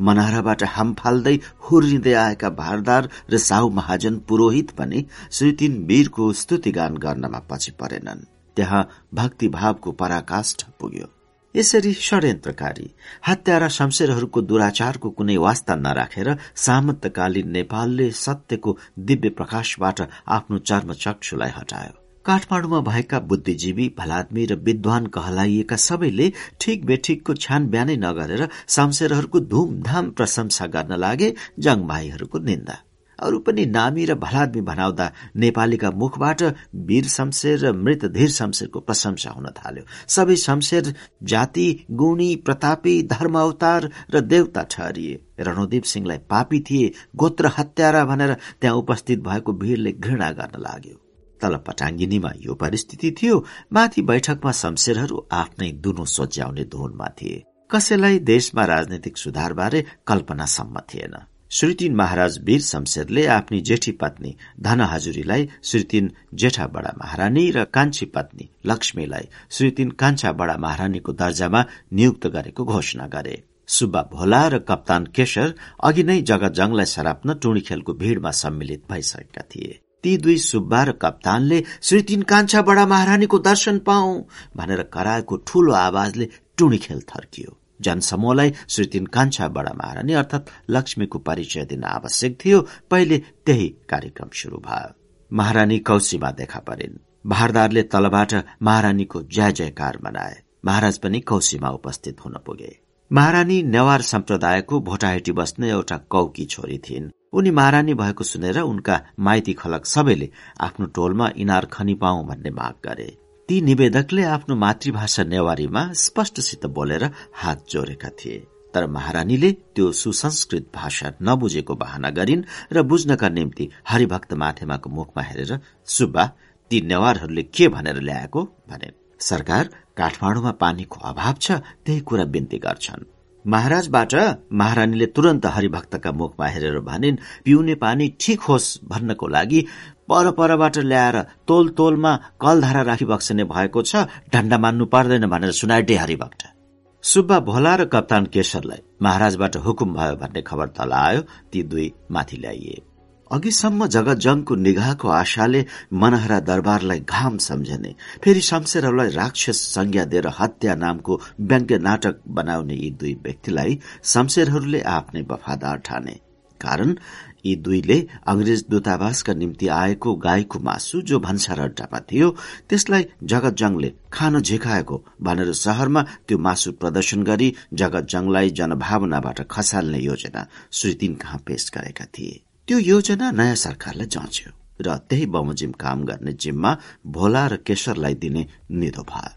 मनाराबाट हाम फाल्दै हुर्रिँदै आएका भारदार र साहु महाजन पुरोहित पनि श्री तीन वीरको स्तुतिगान गर्नमा पछि परेनन्। त्यहाँ भक्तिभावको पराकाष्ठ पुग्यो। यसरी षड्यन्त्रकारी हत्यारा शमशेरहरूको दुराचारको कुनै वास्ता नराखेर सामन्तकालीन नेपालले सत्यको दिव्य प्रकाशबाट आफ्नो चर्मचक्षुलाई हटायो। काठमाडौँमा भएका बुद्धिजीवी भलादमी र विद्वान कहलाइएका सबैले ठिक बेठिकको छ्यान बिहानै नगरेर शमशेरहरूको धुमधाम प्रशंसा गर्न लागे जङ भाइहरूको निन्दा। अरू पनि नामी र भलादमी भनाउँदा नेपालीका मुखबाट वीर शमशेर र मृत धीर शमशेरको प्रशंसा हुन थाल्यो। सबै शमशेर जाति गुणी प्रतापी धर्म अवतार र देवता ठहरिए। रणोदीप सिंहलाई पापी थिए गोत्र हत्यारा भनेर त्यहाँ उपस्थित भएको भीड़ले घृणा गर्न लाग्यो। तल पटाङ्गिनीमा यो परिस्थिति थियो माथि बैठकमा शमशेरहरू आफ्नै दुनो सोच्याउने धुनमा थिए। कसैलाई देशमा राजनैतिक सुधारबारे कल्पनासम्म थिएन। श्रीतिन महाराज वीर शमशेरले आफ्नी जेठी पत्नी धन हजुरीलाई श्रीतिन जेठा बडा महारानी र कान्छी पत्नी लक्ष्मीलाई श्रीतिन कान्छा बडा महारानीको दर्जामा नियुक्त गरेको घोषणा गरे। सुब्बा भोला र कप्तान केशर अघि नै जगत जंगलाई सराप्न टुणी खेलको भीड़मा सम्मिलित भइसकेका थिए। ती दुई सुब्बा र कप्तानले श्री तीन कान्छा बडा महारानीको दर्शन पाऊ भनेर कराएको ठूलो आवाजले टुणी खेल थर्कियो। जनसमूहलाई श्री तीन कान्छा बडा महारानी अर्थात लक्ष्मीको परिचय दिन आवश्यक थियो। पहिले त्यही कार्यक्रम शुरू भयो। महारानी कौशीमा देखा परिन्। भारदारले तलबाट महारानीको जय जयकार मनाए। महाराज पनि कौशीमा उपस्थित हुन पुगे। महारानी नेवार सम्प्रदायको भोटाहेटी बस्ने एउटा कौकी छोरी थिइन्। उनी महारानी भएको सुनेर उनका माइती खलक सबैले आफ्नो टोलमा इनार खनि पाऊ भन्ने माग गरे। ती निवेदकले आफ्नो मातृभाषा नेवारीमा स्पष्टसित बोलेर हात जोडेका थिए। तर महारानीले त्यो सुसंस्कृत भाषा नबुझेको बहाना गरिन् र बुझ्नका निम्ति हरिभक्त माथेमाको मुखमा हेरेर सुब्बा ती नेवारहरूले के भनेर ल्याएको? भने सरकार काठमाडौँमा पानीको अभाव छ त्यही कुरा बिन्ती गर्छन्। महाराजबाट महारानीले तुरन्त हरिभक्तका मुखमा हेरेर भनिन् पिउने पानी ठिक होस् भन्नको लागि पर परबाट ल्याएर तोल तोलमा कलधारा राखी बक्सने भएको छ ढण्डा मान्नु पर्दैन भनेर सुनाइटे हरिभक्त सुब्बा भोला र कप्तान केशरलाई महाराजबाट हुकुम भयो भन्ने खबर तल आयो ती दुई माथि ल्याइए। अघिसम्म जगतजङको निगाहको आशाले मनहरा दरबारलाई घाम सम्झने फेरि शमशेरहरूलाई राक्षस संज्ञा दिएर हत्या नामको व्यङ्ग्य नाटक बनाउने यी दुई व्यक्तिलाई शमशेरहरूले आफ्नै वफादार ठाने। कारण यी दुईले अंग्रेज दूतावासका निम्ति आएको गाईको मासु जो भन्सार अड्डामा थियो त्यसलाई जगतजङले खान झिकाएको भनेर शहरमा त्यो मासु प्रदर्शन गरी जगतजङलाई जनभावनाबाट खसाल्ने योजना श्री तीन कहाँ पेश गरेका थिए। त्यो योजना नयाँ सरकारलाई जाँच्यो र त्यही बमोजिम काम गर्ने जिम्मा भोला र केशरलाई दिने निधो भयो।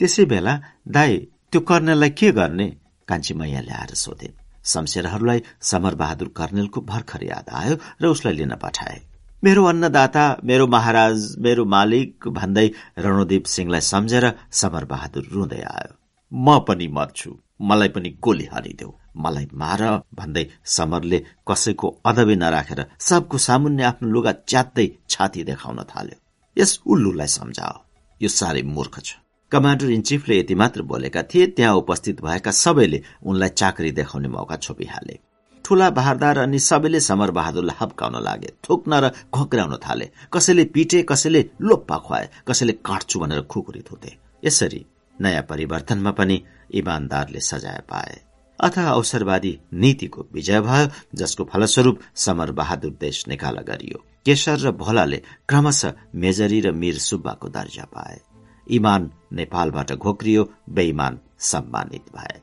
त्यसै बेला दाई त्यो कर्णेललाई के गर्ने? कान्छी मैयाले आएर सोधे। शमशेरहरूलाई समर बहादुर कर्णेलको भर्खर याद आयो र उसलाई लिन पठाए। मेरो अन्नदाता मेरो महाराज मेरो मालिक भन्दै रणोदीप सिंहलाई सम्झेर समर बहादुर रुँदै आयो। म पनि मर्छु मलाई पनि गोली हालिदेऊ मलाई मार भन्दै समरले कसैको अदबी नराखेर सबको सामुन्य आफ्नो लुगा च्यात्दै छाती देखाउन थाल्यो। यस उल्लुलाई सम्झाओ यो साह्रै मूर्ख छ। कमान्डर इन चिफले यति मात्र बोलेका थिए त्यहाँ उपस्थित भएका सबैले उनलाई चाकरी देखाउने मौका छोपिहाले। ठूला बहारदार अनि सबैले समर बहादुरलाई हप्काउन लागे थुक्न र खोक्राउन थाले। कसैले पिटे कसैले लोप्पा खुवाए कसैले काट्छु भनेर खुकुरी थुते। यसरी नयाँ परिवर्तनमा पनि इमान्दारले सजाय पाए। अथवा अवसरवादी नीतिको विजय भयो जसको फलस्वरूप समर बहादुर देश निकाला गरियो। केशर र भोलाले क्रमशः मेजरी र मीर सुब्बाको दर्जा पाए। इमान नेपालबाट घोक्रियो बेइमान सम्मानित भए।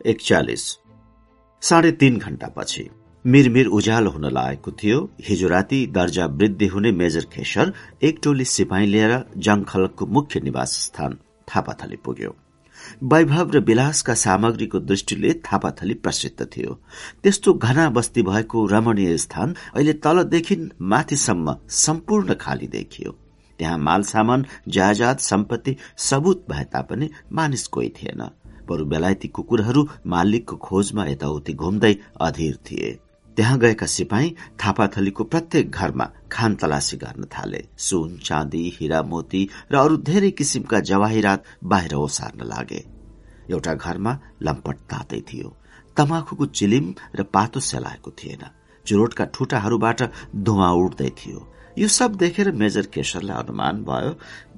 एकचालिस। साढे तीन घण्टापछि मिरमिर उज्यालो हुन लागेको थियो। हिजो राति दर्जा वृद्धि हुने मेजर खेसर एक टोली सिपाही लिएर जङखलकको मुख्य निवास स्थान थापाथली पुग्यो। वैभव र विलासका सामग्रीको दृष्टिले थापाथली प्रसिद्ध थियो। त्यस्तो घना बस्ती भएको रमणीय स्थान अहिले तलदेखि माथिसम्म सम्पूर्ण खाली देखियो। त्यहाँ माल सामान जायजात सम्पत्ति सबूत भए तापनि मानिस कोही थिएन। बरु बेलायती कुकुरहरू मालिकको खोजमा यताउति घुम्दै अधीर थिए। त्यहाँ गएका सिपाही थापाथलीको प्रत्येक घरमा खान तलासी गर्न थाले। सुन चाँदी हिरा मोती र अरू धेरै किसिमका जवाहिरात बाहिर ओसार्न लागे। एउटा घरमा लम्पट तातै थियो। तमाखुको चिलिम र पातो सेलाएको थिएन। चुरोटका ठुटाहरूबाट धुवा उठ्दै थियो। यो सब देखेर मेजर केशरलाई अनुमान भयो।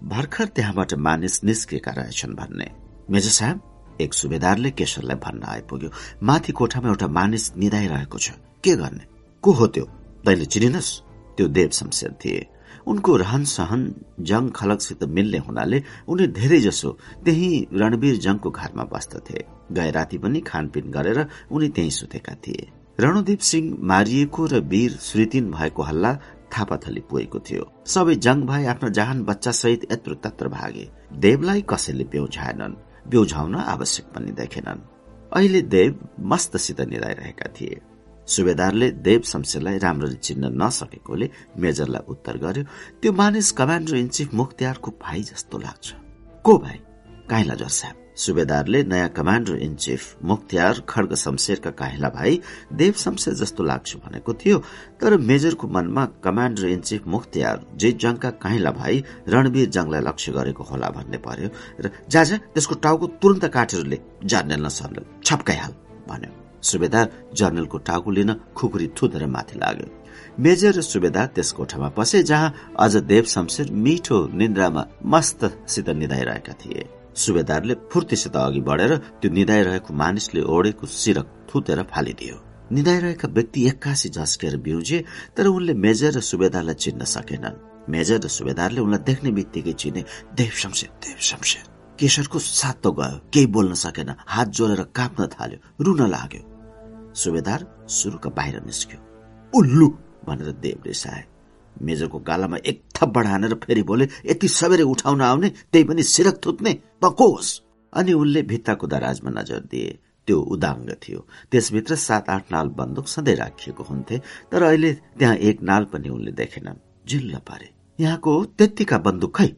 भर्खर त्यहाँबाट मानिस निस्केका रहेछन् भन्ने। मेजर साहब एक सुबेदारले केशरलाई भन्न आइपुग्यो। माथि कोठामा एउटा मानिस निधाइरहेको छ। के गर्ने? को हो त्यो? तैले चिनिनस्? त्यो देव शमशेर थिए। उनको रहन सहन जङ खलकसित मिल्ने हुनाले उनी धेरै जसो त्यही रणवीर जङको घरमा बस्दथे गए राति पनि खानपिन गरेर उनी त्यही सुतेका थिए। रणदीप सिंह मारिएको र वीर श्रीतिन भएको हल्ला थापाथली पुगेको थियो। सबै जङ भाइ आफ्नो जहान बच्चा सहित यत्र तत्र भागे। देवलाई कसैले बेउझाएनन् बेउझाउन आवश्यक पनि देखेनन्। अहिले देव मस्तसित निधाइरहेका थिए। सुबेदारले देव शमशेरलाई राम्ररी चिन्न नसकेकोले मेजरलाई उत्तर गर्यो त्यो मानिस कमान्डर इन चिफ मुख्तियारको भाइ जस्तो लाग्छ। को भाइ? काइला जर साहब। सुबेदारले नयाँ कमान्डर इन चिफ मुख्तियार खड्ग शमशेरका काहिला भाइ देव शमशेर जस्तो लाग्छ भनेको थियो तर मेजरको मनमा कमान्डर इन चिफ मुख्तियार जे जङका काहिला भाइ रणवीर जङलाई लक्ष्य गरेको होला भन्ने पर्यो र जाजा त्यसको टाउको तुरन्त काटेरले जर्नेल न छप्काइहाल भन्यो। सुबेदार जर्नलको टाउको लिन खुकुरी थुतेर माथि लाग्यो। मेजर र सुबेदार त्यस कोठामा पसे जहाँ अझ देव शमशेर मिठो निन्द्रामा मस्तसित निधाइरहेका थिए। सुबेदारले फुर्तीसित अघि बढेर त्यो निधाइरहेको मानिसले ओढेको सिरक थुतेर फालिदियो। निधाइरहेका व्यक्ति एक्कासी झस्केर बिउजे तर उनले मेजर र सुबेदारलाई चिन्न सकेनन्। मेजर र सुबेदारले उनलाई देख्ने बित्तिकै चिने देव शमशेर देव शमशेर केशरको सातो गयो केही बोल्न सकेन हात जोडेर काप्न थाल्यो रुन लाग्यो। सुबेदार सुरुका बाहिर निस्क्यो। उल्लु! भनेर देव रिसाए मेजरको गालामा एक थप्पड हानेर फेरि बोले यति सबेरै उठाउन आउने त्यही पनि सिरक थुत्ने बकोस! अनि उनले भित्ताको दराजमा नजर दिए। त्यो उदाङ्ग थियो। त्यसभित्र सात आठ नाल बन्दुक सधैँ राखिएको हुन्थे तर अहिले त्यहाँ एक नाल पनि उनले देखेनन्। जिल्ल पारे। यहाँको त्यत्तिका बन्दुक? खै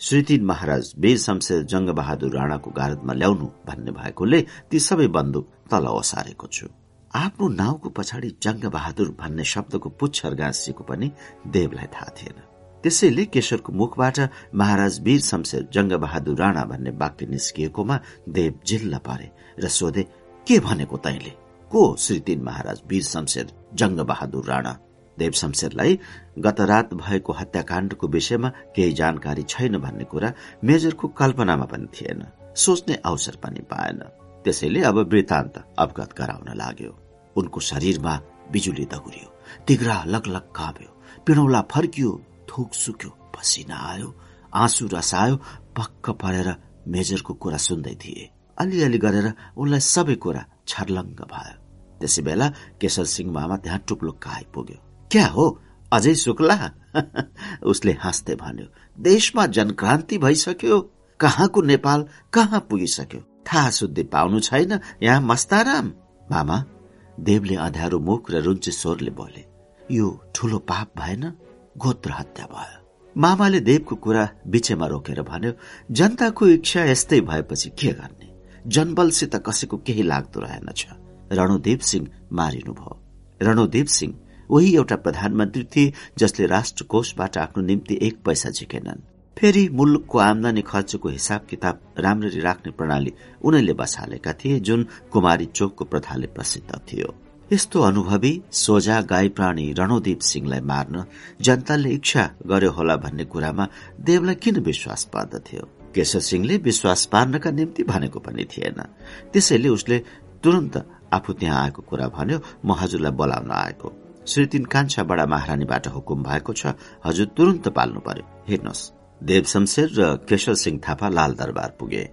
श्रीतिन महाराज वीर शमशेर जङ्ग बहादुर राणाको गारदमा ल्याउनु भन्ने भएकोले ती सबै बन्दुक तल ओसारेको छु। आफ्नो नाउँको पछाडि जङ्ग बहादुर भन्ने शब्दको पुच्छर गाँसिएको पनि देवलाई थाहा थिएन। त्यसैले केशरको मुखबाट महाराज वीर शमशेर जङ्ग बहादुर राणा भन्ने वाक्य निस्किएकोमा देव जिल्ल परे र सोधे के भनेको तैले? को श्री तीन महाराज वीर शमशेर जंग बहादुर राणा? देव शमशेरलाई गत रात भएको हत्याकाण्डको विषयमा केही जानकारी छैन भन्ने कुरा मेजरको कल्पनामा पनि थिएन। सोच्ने अवसर पनि पाएन। त्यसैले अब वृत्तान्त अवगत गराउन लाग्यो। उनको शरीरमा बिजुली दगुरियो। तिग्रा लगलग काँप्यो। पिणौला फर्कियो थुक सुक्यो पसिना आयो आँसु रसायो पक्क परेर मेजरको कुरा सुन्दै थिए। अलिअलि गरेर उनलाई सबै कुरा छर्लङ्ग भयो। त्यसै बेला केशर सिंह मामा त्यहाँ टुप्लुक्क आइपुग्यो क्या हो? अझै शुक्ला? उसले हाँस्दै भन्यो। देशमा जनक्रान्ति भइसक्यो। कहाँको नेपाल? कहाँ पुगिसक्यो? थाहा शुद्धि पाउनु छैन। यहाँ मस्ताराम? मामा देवले अँध्यारो मुख र रुन्चे स्वरले बोले यो ठुलो पाप भएन? गोत्र हत्या भयो. मामाले देवको कुरा बिचेमा रोकेर भन्यो जनताको इच्छा यस्तै भएपछि के गर्ने? जनबलसित कसैको केही लाग्दो रहेनछ रणोदेव सिंह मारिनुभयो। रणोदेव सिंह उही एउटा प्रधानमन्त्री थिए जसले राष्ट्रकोषबाट आफ्नो निम्ति एक पैसा झिकेनन्। फेरि मुलुकको आमदानी खर्चको हिसाब किताब राम्ररी राख्ने प्रणाली उनैले बसालेका थिए जुन कुमारी चोकको प्रथाले प्रसिद्ध थियो। यस्तो अनुभवी सोझा गाई प्राणी रणोदीप सिंहलाई मार्न जनताले इच्छा गर्यो होला भन्ने कुरामा देवलाई किन विश्वास पर्दथ्यो? केशव सिंहले विश्वास पार्नका निम्ति भनेको पनि थिएन। त्यसैले उसले तुरन्त आफू त्यहाँ आएको कुरा भन्यो म हजुरलाई बोलाउन आएको। श्री तीन कान्छा बडा महारानीबाट हुकुम भएको छ। हजुर तुरन्त पाल्नु पर्यो। हेर्नुहोस्। देव शमशेर र केशव सिंह थापा लाल दरबार पुगे।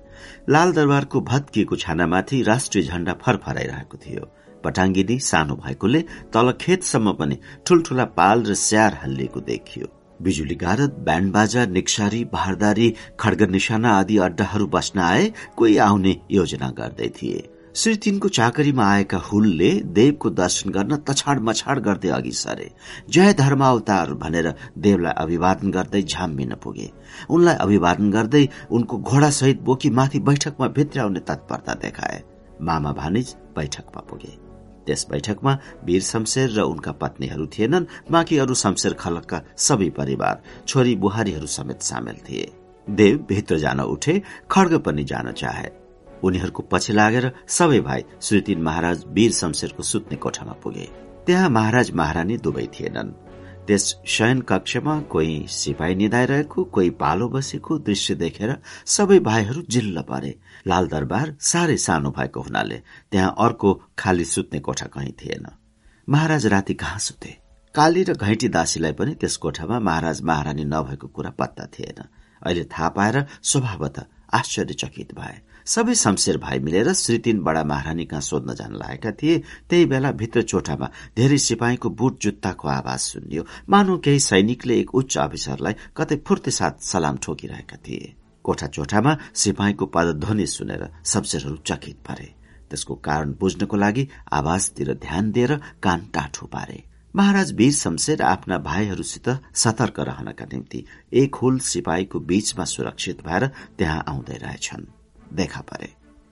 लाल दरबारको भत्किएको छानामाथि राष्ट्रिय झण्डा फरफराइरहेको थियो। पटाङ्गिनी सानो भएकोले तल खेतसम्म पनि ठूल्ठूला पाल र स्यार हल्लिएको देखियो। बिजुली गारद ब्याण्ड बाजा निक्सारी भारदारी खड्ग निशाना आदि अड्डाहरू बस्न आए कोही आउने योजना गर्दै थिए। श्री तिनको चाकरीमा आएका हुलले देवको दर्शन गर्न तछाड मछाड गर्दै अघि सरे। जय धर्मावतार भनेर देवलाई अभिवादन गर्दै झाम्मिन पुगे। उनलाई अभिवादन गर्दै उनको घोडासहित बोकी माथि बैठकमा भित्राउने तत्परता देखाए। मामा भानिज बैठकमा पुगे। त्यस बैठकमा वीर शमशेर र उनका पत्नीहरू थिएनन् बाँकी अरू शमशेर खलकका सबै परिवार छोरी बुहारीहरू समेत सामेल थिए। देव भित्र जान उठे खड्ग पनि जान चाहे। उनीहरूको पछि लागेर सबै भाइ श्रीतीन महाराज वीर शमशेरको सुत्ने कोठामा पुगे। त्यहाँ महाराज महारानी दुवै थिएनन्। त्यस शयन कक्षमा कोही सिपाही निधाइरहेको कोही पालो बसेको दृश्य देखेर सबै भाइहरू जिल्ल परे। लाल दरबार साह्रै सानो भएको हुनाले त्यहाँ अर्को खाली सुत्ने कोठा कहीँ थिएन। महाराज राति कहाँ सुते? काली र घैँटी दासीलाई पनि त्यस कोठामा महाराज महारानी नभएको कुरा पत्ता थिएन। अहिले थाहा पाएर स्वभावत आश्चर्यचकित भए। सबै शमशेर भाइ मिलेर श्रीतिन बडा महारानी कहाँ सोध्न जान लागेका थिए त्यही बेला भित्र चोठामा धेरै सिपाहीको बुट जुत्ताको आवाज सुनियो। मानव केही सैनिकले एक उच्च अफिसरलाई कतै फुर्ते साथ सलाम ठोकिरहेका थिए। कोठा चोठामा सिपाहीको पदध्वनि सुनेर शमशेरहरू चकित परे त्यसको कारण बुझ्नको लागि आवाजतिर ध्यान दिएर कान टाठो पारे। महाराज वीर शमशेर आफ्ना भाइहरूसित सतर्क रहनका निम्ति एक हुल सिपाहीको बीचमा सुरक्षित भएर त्यहाँ आउँदै रहेछन्। देखा परे।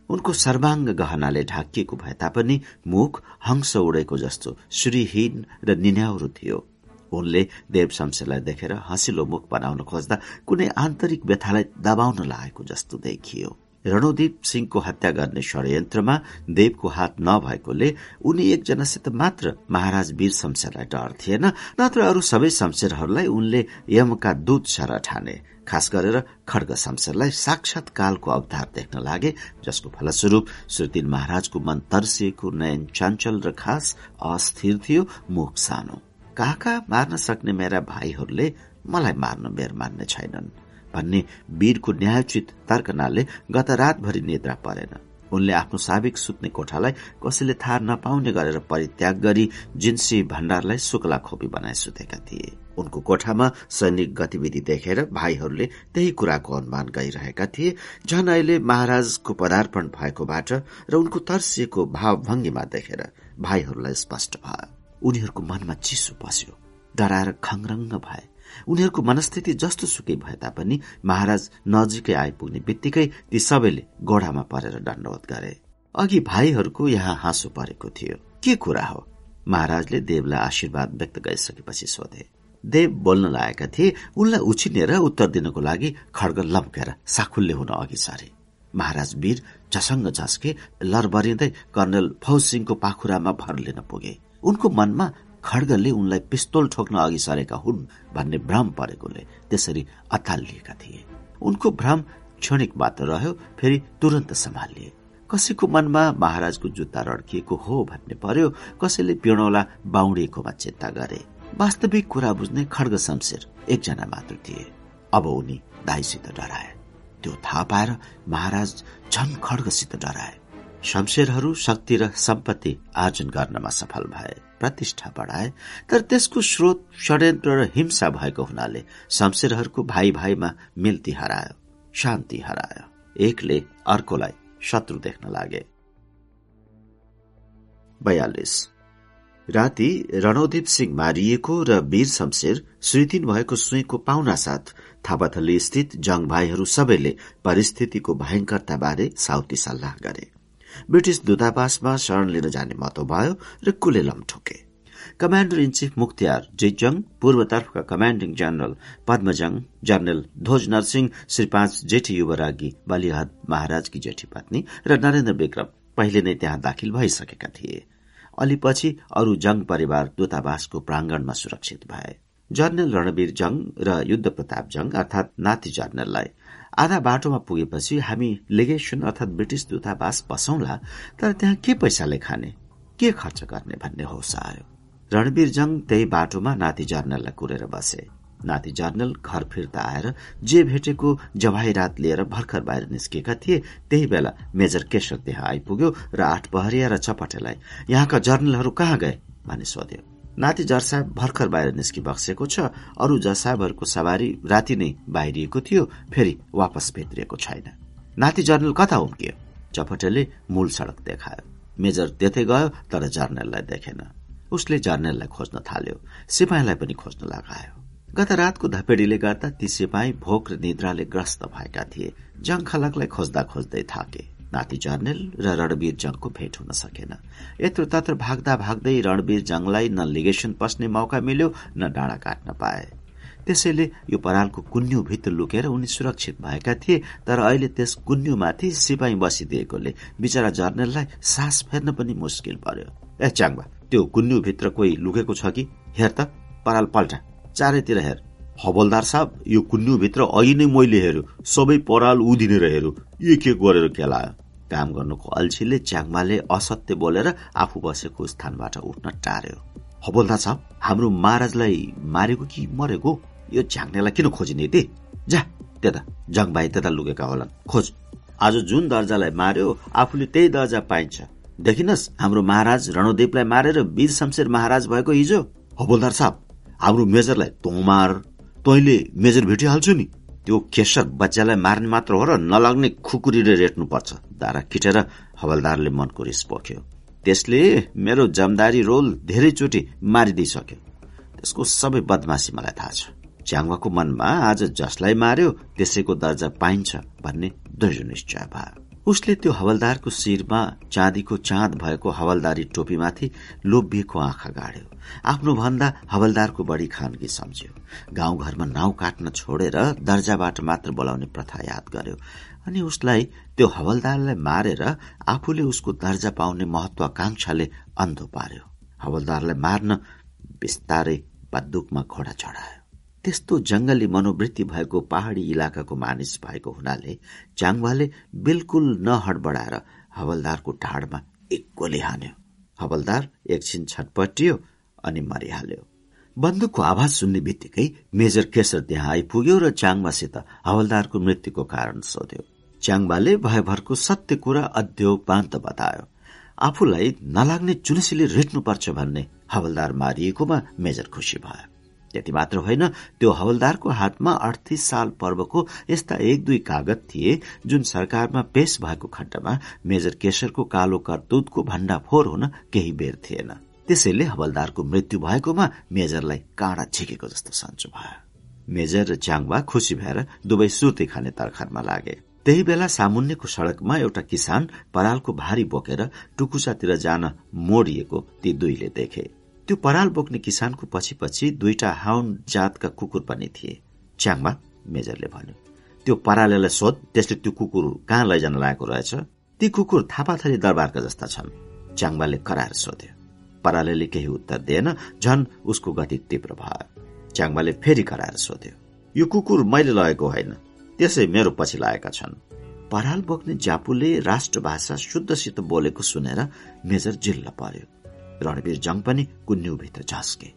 उनको सर्वाङ्ग गहनाले ढाकिएको भए तापनि मुख हंस उडेको जस्तो श्रीहीन र निन्याउरो थियो। उनले देव शमशेरलाई देखेर हँसिलो मुख बनाउन खोज्दा कुनै आन्तरिक व्यथालाई दबाउन लागेको जस्तो देखियो। रणोदीप सिंहको हत्या गर्ने षड्यन्त्रमा देवको हात नभएकोले उनी एकजनासित मात्र महाराज वीर शमशेरलाई डर थिएन नत्र अरू सबै शमशेरहरूलाई उनले यमका दूत सर ठाने। खास गरेर खड्ग शमशेरलाई साक्षात कालको अवतार देख्न लागे जसको फलस्वरूप श्रीतिन महाराजको मन तर्सिएको नयन चञ्चल र खास अस्थिर थियो मुख सानो। काका मार्न सक्ने मेरा भाइहरूले मलाई मार्न बेर मान्ने छैनन्। भन्ने वीरको न्यायोचित तर्कनाले गत रातभरि निद्रा परेन। उनले आफ्नो साबिक सुत्ने कोठालाई कसैले थाहा नपाउने गरेर परित्याग गरी जिन्सी भण्डारलाई शुक्ला खोपी बनाए सुतेका थिए। उनको कोठामा सैनिक गतिविधि देखेर भाइहरूले त्यही कुराको अनुमान गरिरहेका थिए झन अहिले महाराजको पदार्पण भएकोबाट र उनको तर्सिएको भावभङ्गीमा देखेर भाइहरूलाई स्पष्ट भयो। उनीहरूको मनमा चिसो पस्यो डराएर खङरङ्ग भए। उनीहरूको मनस्थिति जस्तो सुकै भए तापनि महाराज नजिकै आइपुग्ने बित्तिकै ती सबैले गोडामा परेर दण्डवत गरे। अघि भाइहरूको यहाँ हाँसो परेको थियो। के कुरा हो? महाराजले देवलाई आशीर्वाद व्यक्त गरिसकेपछि सोधे। देव बोल्न लागेका थिए उनलाई उछिनेर उत्तर दिनको लागि खड्ग लम्केर साखुल्य हुन अघि सरे। महाराज वीर झसङ्ग झस्के लरबरिँदै कर्णेल फौज सिंहको पाखुरामा भर लिन पुगे। उनको मनमा खड्गले उनलाई पिस्तोल ठोक्न अघि सरेका हुन् भन्ने भ्रम परेकोले त्यसरी अतालिएका थिए। उनको भ्रम क्षणिक मात्र रह्यो फेरि तुरन्त सम्हालिए। कसैको मनमा महाराजको जुत्ता रड्किएको हो भन्ने पर्यो कसैले पिणौला बाहुडिएकोमा चिन्ता गरे। वास्तविक कुरा बुझ्ने खड्ग शमशेर एकजना मात्र थिए। अब उनी दाईसित डराए। त्यो थाहा पाएर महाराज झन खड्गसित डराए। शमशेरहरू शक्ति र सम्पत्ति आर्जन गर्नमा सफल भए प्रतिष्ठा बढाए तर त्यसको स्रोत षड्यन्त्र र हिंसा भएको हुनाले शमशेरहरूको भाइ भाइमा मिल्ती हरायो शान्ति हरायो। एकले अर्कोलाई शत्रु देख्न लागे। बयालिस। राति रणोदीप सिंह मारिएको र वीर शमशेर श्रीतिन भएको सुईको पाहुना साथ थापाथली स्थित जङ भाइहरू सबैले परिस्थितिको भयंकरताबारे साउती सल्लाह गरे। ब्रिटिस दूतावासमा शरण लिन जाने मतो भयो र कुलेलम ठोके कमाण्डर इन चिफ मुख्तियार Jijang पूर्वतर्फका commanding general Padmajang general Dhwaj Narsingh Shri पाँच जेठी युवरागी बलिहद महाराजकी जेठी पत्नी र नरेन्द्र विक्रम पहिले नै त्यहाँ दाखिल भइसकेका थिए। अलि पछि अरू जङ परिवार दूतावासको प्राङ्गणमा सुरक्षित भए। जनरल रणवीर जङ र युद्ध प्रताप जङ अर्थात नाति जनरललाई आधा बाटोमा पुगेपछि हामी लेगेसन अर्थात ब्रिटिस दूतावास बसौँला तर त्यहाँ के पैसाले खाने के खर्च गर्ने भन्ने होस आयो। रणवीर जङ त्यही बाटोमा नाति जर्नललाई कुरेर बसे। नाति जर्नल घर फिर्ता आएर जे भेटेको जवाही रात लिएर भर्खर बाहिर निस्केका थिए त्यही बेला मेजर केशर त्यहाँ आइपुग्यो र आठ पहरिया र चपटेलाई यहाँका जर्नलहरू कहाँ गए? भनी सोध्यो। नाति जरसाहेब भर्खर बाहिर निस्कि बक्सेको छ अरू जसाहेबहरूको सवारी राति नै बाहिरिएको थियो फेरि वापस भित्रिएको छैन। नाति जर्नल कता उम्कियो चपटेले मूल सड़क देखायो। मेजर त्यतै गयो तर जर्नललाई देखेन। उसले जर्नललाई खोज्न थाल्यो। सिपाहीलाई पनि खोज्न लगायो। गत रातको धपेडीले गर्दा ती सिपाही भोक र निद्राले ग्रस्त भएका थिए। जङ खलकलाई खोज्दा खोज्दै थाके। नाति जर्नेल र रणवीर जङको भेट हुन सकेन। यत्र तत्र भाग्दा भाग्दै रणवीर जङलाई न लिगेसन पस्ने मौका मिल्यो न डाँडा काट्न पाए। त्यसैले यो परालको कुन्युभित्र लुकेर उनी सुरक्षित भएका थिए तर अहिले त्यस कुन्युमाथि सिपाही बसिदिएकोले बिचरा जर्नेललाई सास फेर्न पनि मुस्किल पर्यो। ए च्याङबा त्यो कुन्युभित्र कोही लुकेको छ कि? हेर त पराल पल्टा चारैतिर हेर। हवलदार साहब यो कुन्युभित्र अघि नै मैले हेऱ्यो। सबै पराल उदिनेर हेऱ्यो। एक एक गरेर खेलायो काम गर्नुको अल्छीले च्याङमाले असत्य बोलेर आफू बसेको स्थानबाट उठ्न टार्यो। हवलदार साहब हाम्रो महाराजलाई मारेको कि मरेको? यो झ्याङ्नेलाई किन खोजिने ती? जा त्यता जङबाई त्यता लुकेका होलान्। खोज। आज जुन दर्जालाई मार्यो आफूले त्यही दर्जा पाइन्छ। देखिनस् हाम्रो महाराज रणदेवलाई मारेर वीर शमशेर महाराज भएको हिजो। हवलदार साहब हाम्रो मेजरलाई तोमार तैले मेजर भेटिहाल्छु नि। त्यो खेसर बच्चालाई मार्ने मात्र हो र नलग्ने खुकुरीले रेट्नुपर्छ। दारा खिटेर हवलदारले मनको रिस पोख्यो। त्यसले मेरो जमदारी रोल धेरैचोटि मारिदिइसक्यो। त्यसको सबै बदमासी मलाई थाहा छ। च्याङ्वाको मनमा आज जसलाई मार्यो त्यसैको दर्जा पाइन्छ भन्ने दृढ निश्चय भयो। उसले त्यो हवलदारको शिरमा चाँदीको चाँद भएको हवलदारी टोपीमाथि लोभिएको आँखा गाड्यो। आफ्नो भन्दा हवलदारको बढी खानगी सम्झ्यो। गाउँघरमा नाउँ काट्न छोडेर दर्जाबाट मात्र बोलाउने प्रथा याद गर्यो अनि उसलाई त्यो हवलदारलाई मारेर आफूले उसको दर्जा पाउने महत्वाकांक्षाले अन्धो पार्यो। हवलदारलाई मार्न बिस्तारै बन्दुकमा घोडा चढायो। त्यस्तो जंगली मनोवृत्ति भएको पहाड़ी इलाकाको मानिस भएको हुनाले च्याङवाले बिल्कुल नहडबडाएर हवलदारको ढाडमा एक गोली हान्यो। हवलदार एकछिन छटपटियो अनि मरिहाल्यो। बन्दुकको आवाज सुन्ने बित्तिकै मेजर केशर त्यहाँ आइपुग्यो र च्याङबासित हवलदारको मृत्युको कारण सोध्यो। च्याङबाले भयभरको सत्य कुरा अध्योपान्त बतायो। आफूलाई नलाग्ने चुनसीले रेट्नुपर्छ भन्ने हवलदार मारिएकोमा मेजर खुशी भयो। त्यति मात्र होइन त्यो हवलदारको हातमा अडतिस साल पर्वको यस्ता एक दुई कागज थिए जुन सरकारमा पेश भएको खण्डमा मेजर केशरको कालो करतुतको भण्डाफोर हुन केही बेर थिएन। त्यसैले हवलदारको मृत्यु भएकोमा मेजरलाई काँडा झिकेको जस्तो सन्चो भयो। मेजर र च्याङवा खुसी भएर दुवै सुर्ती खाने तर्खरमा लागे। त्यही बेला सामुन्नेको सड़कमा एउटा किसान परालको भारी बोकेर टुकुसातिर जान मोडिएको ती दुईले देखे। त्यो पराल बोक्ने किसानको पछि पछि दुईटा हाउन जातका कुकुर पनि थिए। च्याङमा मेजरले भन्यो त्यो परालेलाई सोध त्यसले त्यो कुकुर कहाँ लैजान लागेको रहेछ? ती कुकुर थापाथली दरबारका जस्ता छन्। च्याङ्बाले कराएर सोध्यो। पराले केही उत्तर दिएन झन उसको गति तीव्र भयो। च्याङ्बाले फेरि कराएर सोध्यो यो कुकुर मैले लगेको होइन त्यसै मेरो पछि लागेका छन्। पराल बोक्ने ज्यापुले राष्ट्रभाषा शुद्धसित बोलेको सुनेर मेजर जिल्ल पर्यो। रणवीर जङ पनि कुन्युभित्र झस्के।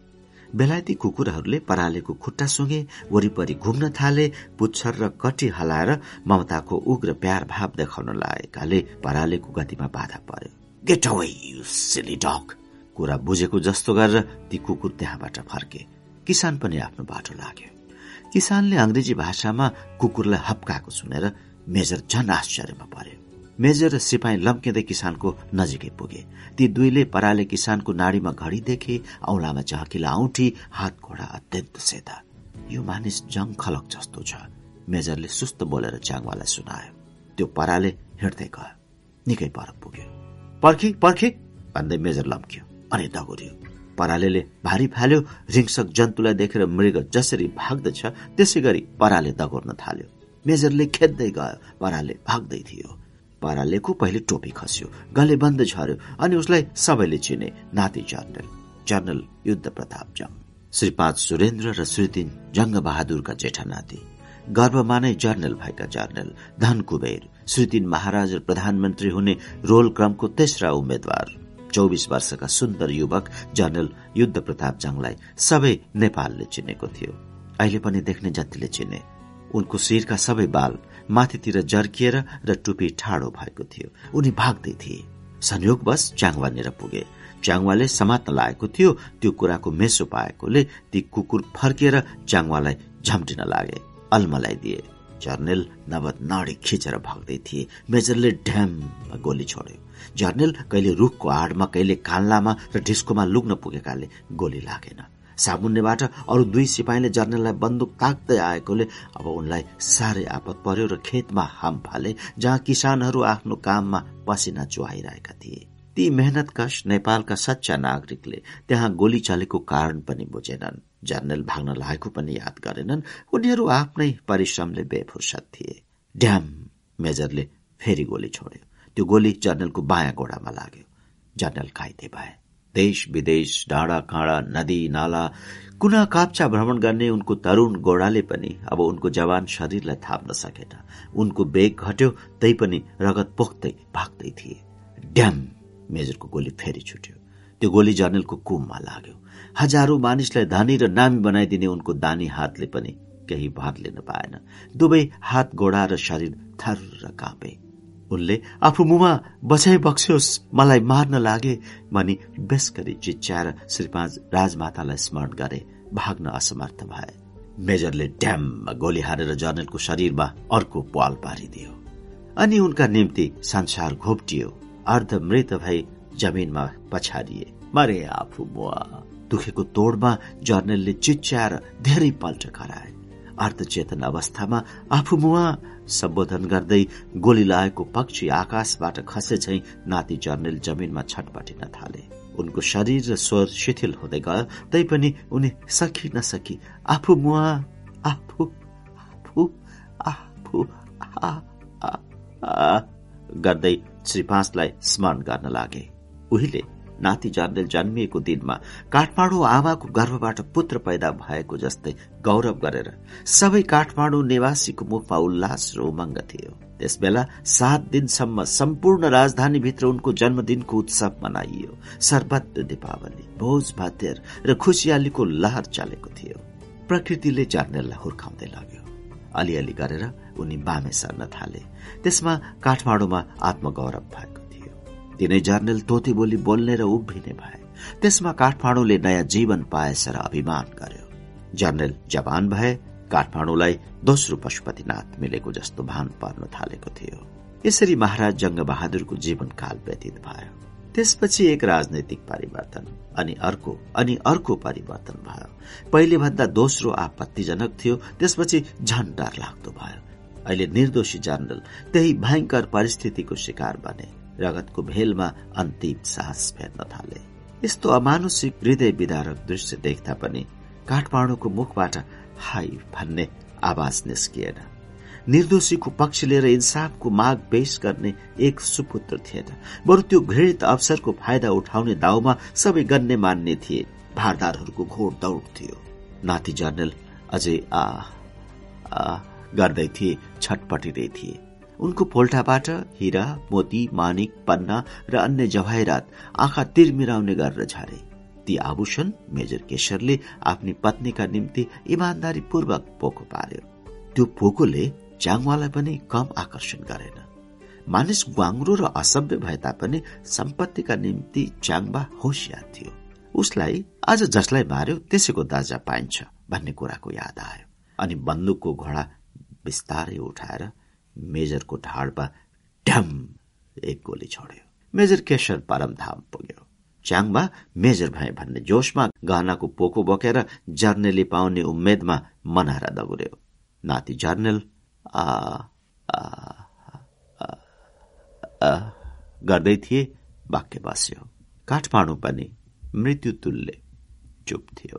बेलायती कुकुरहरूले परालेको खुट्टा सुँगे वरिपरि घुम्न थाले पुच्छर र कटी हलाएर ममताको उग्र प्यार भाव देखाउन लागेकाले परालेको गतिमा बाधा पर्यो। Get away you silly dog कुरा बुझेको जस्तो गरेर ती कुकुर त्यहाँबाट फर्के। किसान पनि आफ्नो बाटो लाग्यो। किसानले अंग्रेजी भाषामा कुकुरलाई हप्काएको सुनेर मेजर झन आश्चर्यमा पर्यो। मेजर र सिपाही लम्किँदै किसानको नजिकै पुगे। ती दुईले पराले किसानको नाडीमा घडी देखे औलामा चहकिला औठी हात घोडा अत्यन्त सेता। यो मानिस जङ खलक जस्तो छ मेजरले सुस्त बोलेर च्याङवालाई सुनायो। त्यो पराले हिँड्दै गयो। निकै पर पुग्यो। पर्खी पर्खी! भन्दै मेजर लम्क्यो। अनि दगुर्यो। पराले भारी फाल्यो रिङ्सक जन्तुलाई देखेर मृग जसरी भाग्दछ त्यसै गरी पराले दगोर्न थाल्यो। मेजरले खेद्दै गयो पराले भाग्दै थियो। परालेको पहिले टोपी खस्यो गले बन्द झर्यो अनि उसलाई सबैले चिने नाति जर्नल जर्नल युद्ध प्रताप जङ श्री पाँच सुरेन्द्र र श्री तीन जङ्ग बहादुरका जेठा नाति गर्वमा नै जर्नल भएका जर्नल धन कुबेर श्री तीन महाराज र प्रधानमन्त्री हुने रोल क्रमको तेस्रा उम्मेद्वार चौबिस वर्षका सुन्दर युवक जर्नल युद्ध प्रताप जङलाई सबै नेपालले चिनेको थियो। अहिले पनि देख्ने जतिले चिने उनको शिरका सबै बाल माथितिर जर्किएर र टुपी ठाडो भएको थियो। उनी भाग्दै थिए। संयोगवश च्याङवानिर पुगे। च्याङवाले समात्न लागेको थियो। त्यो कुराको मेसो पाएकोले ती कुकुर फर्किएर च्याङवालाई झम्टिन लागे। अल्मलाइदिए जर्नेल नवद नाडी खिचेर भाग्दै थिए। मेजरले ढ्याम गोली छोड्यो। जर्नेल कहिले रुखको आडमा कहिले कान्लामा र ढिस्कोमा लुग्न पुगेकाले गोली लागेन। सामुन्नेबाट अरू दुई सिपाहीले जर्नललाई बन्दुक ताक्दै आएकोले अब उनलाई साह्रै आपत पर्यो र खेतमा हाम फाले जहाँ किसानहरू आफ्नो काममा पसिना चुहाइरहेका थिए। ती मेहनतकश नेपालका सच्चा नागरिकले त्यहाँ गोली चलेको कारण पनि बुझेनन्। जर्नल भाग्न लागेको पनि याद गरेनन्। उनीहरू आफ्नै परिश्रमले बेफुर्सद थिए। ड्याम मेजरले फेरि गोली छोड्यो। त्यो गोली जर्नलको बायाँ गोडामा लाग्यो। जर्नल घाइते भए। देश विदेश डाँडा काँडा नदी नाला कुना काप्चा भ्रमण गर्ने उनको तरूण गोडाले पनि अब उनको जवान शरीरलाई थाप्न सकेन। उनको बेग घट्यो तै पनि रगत पोख्दै भाग्दै थिए। ड्याम मेजरको गोली फेरि छुट्यो। त्यो गोली जर्नलको कुममा लाग्यो। हजारौं मानिसलाई धनी र नामी बनाइदिने उनको दानी हातले पनि केही भार लिन पाएन। दुवै हात गोडा र शरीर थर र काँपे। उनले आफू मुमा बचाइ बक्स्योस् मलाई मार्न लागे भनी बेसकरी चिच्याएर श्रीपाँच राजमातालाई स्मरण गरे भाग्न असमर्थ भए। मेजरले ड्याममा गोली हारेर जर्नलको शरीरमा अर्को पाल पारिदियो। अनि उनका निम्ति संसार घोप्टियो अर्ध मृत भई जमिनमा पछारिए। मरे आफू मुआ दुखेको तोडमा जर्नलले चिच्याएर धेरै पल्ट कराए। अर्धचेतन अवस्थामा आफू मुआ सम्बोधन गर्दै गोली लागेको पक्षी आकाशबाट खसे झै नाति जर्नेल जमिनमा छटपटिन थाले। उनको शरीर र स्वर शिथिल हुँदै गयो तैपनि उनी सकी नसकी आफू मुआ आफू आफू आफू गर्दै श्री पाँचलाई स्मरण गर्न लागे। उहिले नाति जर्नेल जन्मिएको दिनमा काठमाडौँ आमाको गर्भबाट पुत्र पैदा भएको जस्तै गौरव गरेर सबै काठमाडौँ निवासीको मुखमा उल्लास र उमङ्ग थियो। त्यसबेला सात दिनसम्म सम्पूर्ण राजधानीभित्र उनको जन्मदिनको उत्सव मनाइयो। सर्वत्र दीपावली भोज भातेर र खुसियालीको लहर चलेको थियो। प्रकृतिले जर्नेललाई हुर्काउँदै लाग्यो। अलिअलि गरेर उनी बामे सर्न थाले। त्यसमा काठमाडौँमा आत्मगौरव भएको तिनै जर्नल तोते बोली बोल्ने र उभिने भए। त्यसमा काठमाडौँले नयाँ जीवन पाएछ र अभिमान गर्यो। जर्नल जवान भए काठमाडौँलाई दोस्रो पशुपतिनाथ मिलेको जस्तो भान पर्न थालेको थियो। यसरी महाराज जङ्ग बहादुरको जीवनकाल व्यतीत भयो। त्यसपछि एक राजनैतिक परिवर्तन अनि अर्को अनि अर्को परिवर्तन भयो। पहिले भन्दा दोस्रो आपत्तिजनक थियो त्यसपछि झन डर लाग्दो भयो। अहिले निर्दोषी जर्नल त्यही भयंकर परिस्थितिको शिकार बने। रगतको भेलमा अन्तिम सास फेर्न थाले। यस्तो अमानुषिक हृदय विदारक दृश्य देख्दा पनि काठमाडौँको मुखबाट हाई भन्ने आवाज निस्किएन। निर्दोषीको पक्ष लिएर इन्साफको माग पेश गर्ने एक सुपुत्र थिएन। बरु त्यो घृणित अवसरको फाइदा उठाउने दाउमा सबै गन्ने मान्ने थिए। भारदारहरूको घोर दौड थियो। नाति जर्नल अझै आ गर्दै थिए छटपटिँदै थिए। उनको पोल्टाबाट हिरा मोती मानिक पन्ना र अन्य जवाहिरात आँखा तिरमिराउने गरेर झारे। ती आभूषण मेजर केशरले आफ्नी पत्नीका निम्ति इमान्दारी पूर्वक पोको पार्यो। त्यो पोकोले च्याङवालाई पनि कम आकर्षण गरेन। मानिस ग्वाङ्रो र असभ्य भए तापनि सम्पत्तिका निम्ति च्याङबा होसियार थियो। उसलाई आज जसलाई मार्यो त्यसैको दर्जा पाइन्छ भन्ने कुराको याद आयो। अनि बन्दुकको घोडा बिस्तारै उठाएर मेजरको ढाडमा ढ्याम एक गोली छोड्यो। मेजर केशर परमधाम पुग्यो। च्याङमा मेजर भए भन्ने जोशमा गहनाको पोको बोकेर जर्नेली पाउने उम्मेदमा मनहारा दगुर्यो। नाति जर्नेल आ, गर्दै थिए वाक्य बस्यो। काठमाडौँ पनि मृत्यु तुल्य चुप थियो।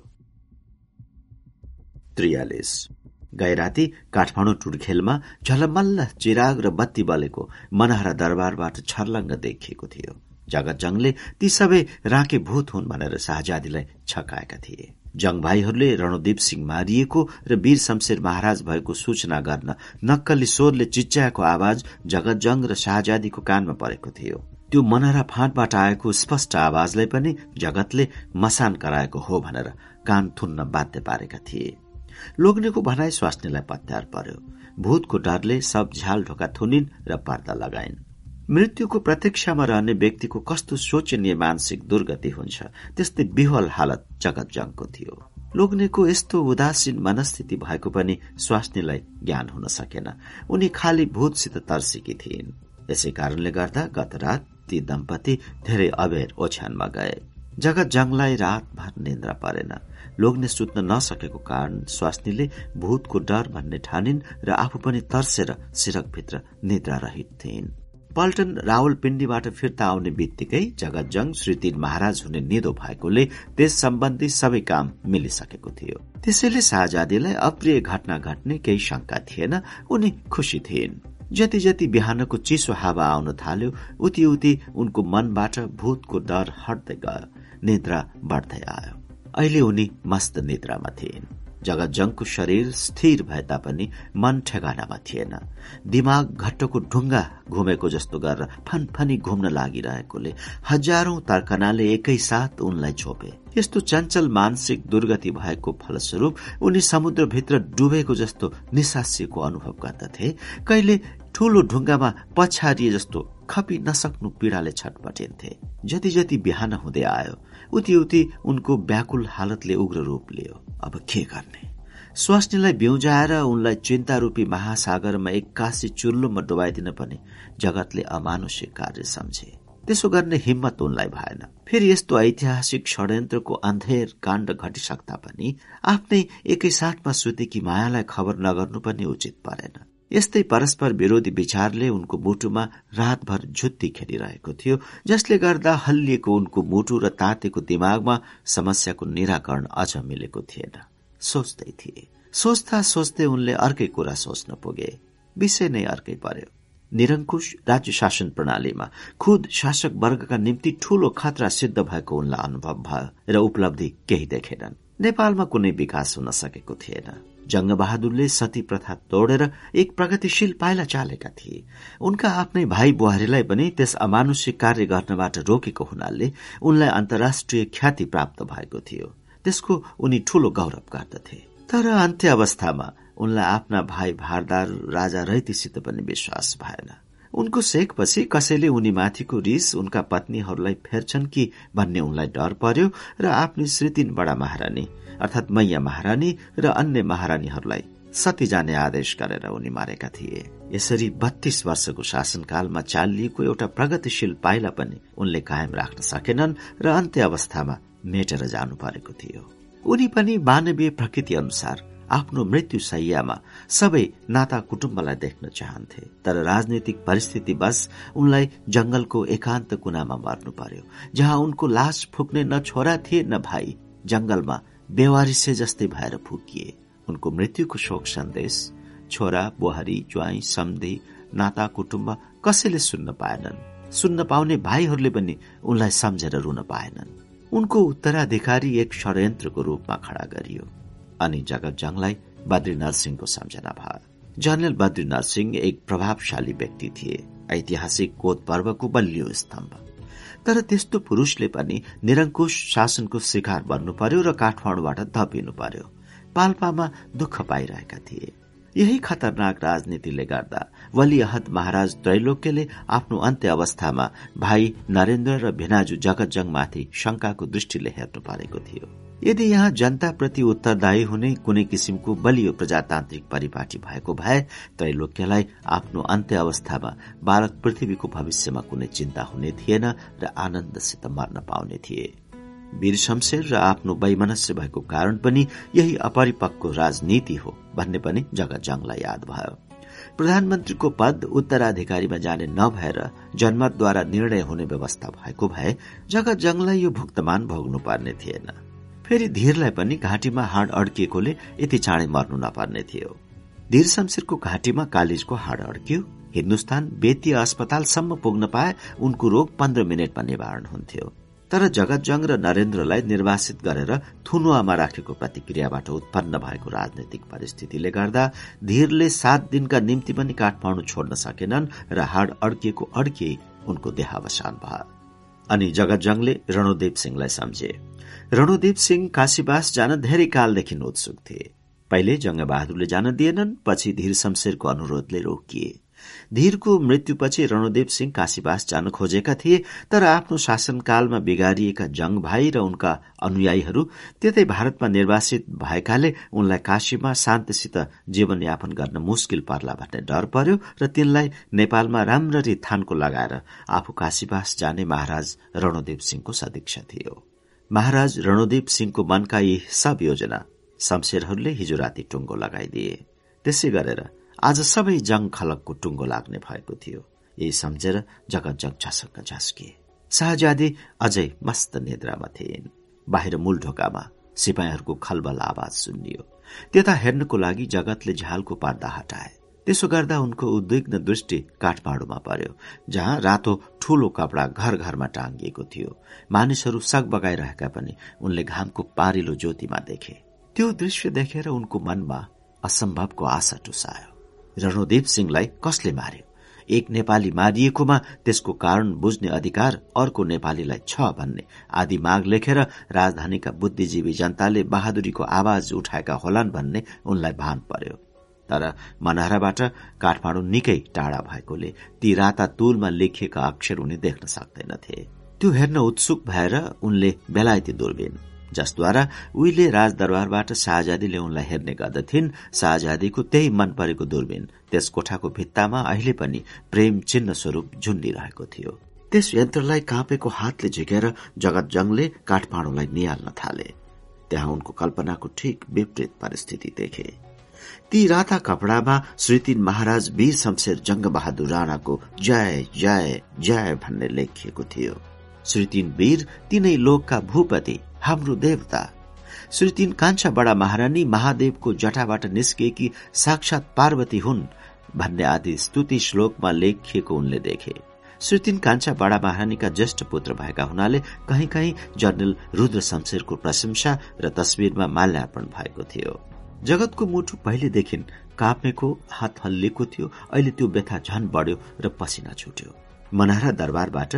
त्रियालिस। गए राति काठमाडौँ टुडखेलमा झलमल्ल चिराग र बत्ती बलेको मनहरा दरबारबाट छर्लङ्ग देखिएको थियो। जगत जङले ती सबै राके भूत हुन् भनेर शाहजादीलाई छकाएका थिए। जङ भाइहरूले रणदीप सिंह मारिएको र वीर शमशेर महाराज भएको सूचना गर्न नक्कली स्वरले चिच्याएको आवाज जगत जङ र शाहजादीको कानमा परेको थियो। त्यो मनहरा फाँटबाट आएको स्पष्ट आवाजलाई पनि जगतले मसान कराएको हो भनेर कान थुन्न बाध्य पारेका थिए। लोग्नेको भनाई स्वास्नीलाई पत्यार पर्यो। भूतको डरले सब झ्याल ढोका थुनिन् र पर्दा लगाइन्। मृत्युको प्रतीक्षामा रहने व्यक्तिको कस्तो शोचनीय मानसिक दुर्गति हुन्छ त्यस्तै विह्वल हालत जगत जङको थियो। लोग्नेको यस्तो उदासीन मनस्थिति भएको पनि स्वास्नीलाई ज्ञान हुन सकेन। उनी खाली भूतसित तर्सेकी थिइन्। यसै कारणले गर्दा गत रात ती दम्पति धेरै अबेर ओछ्यानमा गए। जगत जङलाई रातभर निन्द्रा परेन। लोग्ने सुत्न नसकेको कारण स्वास्नीले भूतको डर भन्ने ठानिन् र आफू पनि तर्सेर सिरकभित्र निद्रा रहित थिइन्। पल्टन रावलपिण्डीबाट फिर्ता आउने बित्तिकै जगतजङ श्री महाराज हुने निदो भएकोले त्यस सम्बन्धी सबै काम मिलिसकेको थियो। त्यसैले शाहजादीलाई अप्रिय घटना घट्ने केही शंका थिएन उनी खुशी थिइन्। जति जति बिहानको चिसो हावा आउन थाल्यो उति उति उनको मनबाट भूतको डर हट्दै गयो। निद्रा बढ्दै आयो। अहिले उनी मस्त निद्रामा थिइन्। जगतजङको शरीर स्थिर भए तापनि मन ठेगानामा थिएन। दिमाग घट्टको ढुङ्गा घुमेको जस्तो गरेर फनफनी घुम्न लागिरहेकोले हजारौं तर्कनाले एकैसाथ उनलाई छोपे। यस्तो चञ्चल मानसिक दुर्गति भएको फलस्वरूप उनी समुद्रभित्र डुबेको जस्तो निसासिएको अनुभव गर्दथे। कहिले ठूलो ढुङ्गामा पछारिए जस्तो खपी नसक्नु पीड़ाले छटपटिन्थे। जति जति बिहान हुँदै आयो उति उति उनको व्याकुल हालतले उग्र रूप लियो। अब के गर्ने? स्वास्नीलाई बिउजाएर उनलाई चिन्ता रूपी महासागरमा एक्कासी चुल्लोमा डुबाइदिन पनि जगतले अमानुषिक कार्य सम्झे। त्यसो गर्ने हिम्मत उनलाई भएन। फेरि यस्तो ऐतिहासिक षड्यन्त्रको अन्धेर काण्ड घटिसक्दा पनि आफ्नै एकैसाथमा सुतेकी मायालाई खबर नगर्नु पनि उचित परेन। यस्तै परस्पर विरोधी विचारले उनको मुटुमा रातभर झुत्ती खेलिरहेको थियो जसले गर्दा हल्लिएको उनको मुटु र तातेको दिमागमा समस्याको निराकरण अझ मिलेको थिएन। सोच्दै थिए। सोच्दा सोच्दै उनले अर्कै कुरा सोच्न पुगे। विषय नै अर्कै पर्यो। निरङ्कुश राज्य शासन प्रणालीमा खुद शासक वर्गका निम्ति ठूलो खतरा सिद्ध भएको उनलाई अनुभव भयो र उपलब्धि केही देखेनन्। नेपालमा कुनै विकास हुन सकेको थिएन। जङ्गबहादुरले सती प्रथा तोडेर एक प्रगतिशील पाइला चालेका थिए। उनका आफ्नै भाइ बुहारीलाई पनि त्यस अमानुषिक कार्य गर्नबाट रोकेको हुनाले उनलाई अन्तर्राष्ट्रिय ख्याति प्राप्त भएको थियो। त्यसको उनी ठूलो गौरव गर्दथे। तर अन्त्य अवस्थामा उनलाई आफ्ना भाइ भारदार राजा रैतीसित पनि विश्वास भएन। उनको सेकपछि कसैले उनी माथिको रिस उनका पत्नीहरूलाई फेर्छन् कि भन्ने उनलाई डर पर्यो र आफ्नी श्रीतिन बडा महारानी अर्थात मैया महारानी र अन्य महारानीहरूलाई सती जाने आदेश गरेर उनी मारेका थिए। यसरी बत्तीस वर्षको शासनकालमा चालिएको एउटा प्रगतिशील पाइला पनि उनले कायम राख्न सकेनन् र अन्त्य अवस्थामा मेटेर जानु परेको थियो। उनी पनि मानवीय प्रकृति अनुसार आफ्नो मृत्यु सैयामा सबै नाता कुटुम्बलाई देख्न चाहन्थे। तर राजनैतिक बस उनलाई जंगलको एकान्त कुनामा मर्नु पर्यो जहाँ उनको लास फुक्ने न छोरा थिए न भाइ जंगलमा बेवारिसे जस्तै भएर फुकिए। उनको मृत्युको शोक सन्देश छोरा बुहारी ज्वाई सम्धि नाता कुटुम्ब कसैले सुन्न पाएनन्। सुन्न पाउने भाइहरूले पनि उनलाई सम्झेर रुन पाएनन्। उनको उत्तराधिकारी एक षड्यन्त्रको रूपमा खड़ा गरियो। अनि जगत जङलाई बद्री नरसिंहको सम्झना भयो। जनरल बद्री नरसिंह एक प्रभावशाली व्यक्ति थिए। ऐतिहासिक कोत पर्वको बलियो स्तम्भ। तर त्यस्तो पुरूषले पनि निरङ्कुश शासनको शिकार बन्नु पर्यो र काठमाडौँबाट धपिनु पर्यो पाल्पामा दुःख पाइरहेका थिए। यही खतरनाक राजनीतिले गर्दा वली अहद महाराज त्रैलोक्यले आफ्नो अन्त्य अवस्थामा भाइ नरेन्द्र र भिनाजु जगतजङमाथि शंकाको दृष्टिले हेर्नु परेको थियो। यदि यहाँ जनताप्रति उत्तरदायी हुने कुनै किसिमको बलियो प्रजातान्त्रिक परिपाटी भएको भए त्रैलोक्यलाई आफ्नो अन्त्य अवस्थामा बालक पृथ्वीको भविष्यमा कुनै चिन्ता हुने थिएन र आनन्दसित मर्न पाउने थिए। वीर शमशेर र आफ्नो वैमनस्य भएको कारण पनि यही अपरिपक्व राजनीति हो भन्ने पनि जगतजङलाई याद भयो। प्रधानमन्त्रीको पद उत्तराधिकारीमा जाने नभएर जनमतद्वारा निर्णय हुने व्यवस्था भएको भए जगतजङलाई यो भुक्तमान भोग्नु पर्ने थिएन। फेरि धीरलाई पनि घाँटीमा हाड अड्किएकोले यति चाँडै मर्नु नपर्ने थियो। धीर शमशेरको घाँटीमा कालिजको हाड अड्कियो। हिन्दुस्तान बेतीय अस्पतालसम्म पुग्न पाए उनको रोग पन्ध्र मिनटमा निवारण हुन्थ्यो। तर जगतजङ र नरेन्द्रलाई निर्वासित गरेर थुनुवामा राखेको प्रतिक्रियाबाट उत्पन्न भएको राजनैतिक परिस्थितिले गर्दा धीरले सात दिनका निम्ति पनि काठमाडौँ छोड्न सकेनन् र हाड अड्किएको अड्किए उनको देहावसान भयो। अनि जगतजङले रणोदेव सिंहलाई सम्झे। रणोदेव सिंह काशीवास जान धेरै कालदेखि उत्सुक थिए। पहिले जङ्गबहादुरले जान दिएनन् पछि धीर शमशेरको अनुरोधले रोकिए। धीरको मृत्युपछि रणदेव सिंह काशीवास जान खोजेका थिए तर आफ्नो शासनकालमा बिगारिएका जंग भाइ र उनका अनुयायीहरू त्यतै भारतमा निर्वासित भएकाले उनलाई काशीमा शान्तिसित जीवनयापन गर्न मुस्किल पर्ला भन्ने डर पर्यो र तिनलाई नेपालमा राम्ररी थानको लगाएर आफू काशीवास जाने महाराज रणदेव सिंहको सदीक्षा थियो। महाराज रणदेव सिंहको मनका यी सब योजना शमशेरहरूले हिजो राति टुङ्गो लगाइदिए। त्यसै गरेर आज सबै जङ खलकको टुङ्गो लाग्ने भएको थियो। यही सम्झेर जगत जग झसक्क झस्किए शाहजादी अझै मस्त निद्रामा थिइन्। बाहिर मूल ढोकामा सिपाहीहरूको खलबल आवाज सुनियो त्यता हेर्नको लागि जगतले झ्यालको पर्दा हटाए। त्यसो गर्दा उनको उद्विग्न दृष्टि काठमाडौँमा पर्यो जहाँ रातो ठूलो कपडा घर घरमा टाङ्गिएको थियो। मानिसहरू सग बगाइरहेका पनि उनले घामको पारिलो ज्योतिमा देखे। त्यो दृश्य देखेर उनको मनमा असम्भवको आशा टुसायो। रणोदेव सिंहलाई कसले मार्यो? एक नेपाली मारिएकोमा त्यसको कारण बुझ्ने अधिकार अर्को नेपालीलाई छ भन्ने आदि माग लेखेर राजधानीका बुद्धिजीवी जनताले बहादुरीको आवाज उठाएका होलान् भन्ने उनलाई भान पर्यो। तर मनहराबाट काठमाडौँ निकै टाढा भएकोले ती राता तुलमा लेखिएका अक्षर उनी देख्न सक्दैनथे। त्यो हेर्न उत्सुक भएर उनले बेलायती दूरबीन जसद्वारा उहिले राजदरबारबाट शाहजादीले उनलाई हेर्ने गर्दथिन्। शाहजादीको त्यही मन परेको दूरबीन त्यस कोठाको भित्तामा अहिले पनि प्रेम चिन्ह स्वरूप झुन्डिरहेको थियो। त्यस यन्त्रलाई काँपेको हातले झिकेर जगत जङले काठमाडौँलाई निहाल्न थाले। त्यहाँ उनको कल्पनाको ठिक विपरीत परिस्थिति देखे। ती राता कपडामा श्रीतिन महाराज वीर शमशेर जंग बहादुर राणाको जय जय जय भन्ने लेखिएको थियो। श्रीतिन वीर तिनै लोकका भूपति हाम्रो देवता। श्री तीन कान्छा बडा महारानी महादेवको जटाबाट निस्किएकी साक्षात पार्वती हुन् भन्ने आदि स्तुति श्लोकमा लेखिएको उनले देखे। श्री तीन कान्छा बडा महारानीका ज्येष्ठ पुत्र भएका हुनाले कहीँ कहीँ जनरल रुद्र शमशेरको प्रशंसा र तस्विरमा माल्यार्पण भएको थियो। जगतको मुठु पहिलेदेखि काप्नेको हात हल्लिएको थियो अहिले त्यो व्यथा झन बढ्यो र पसिना छुट्यो। मनहरा दरबारबाट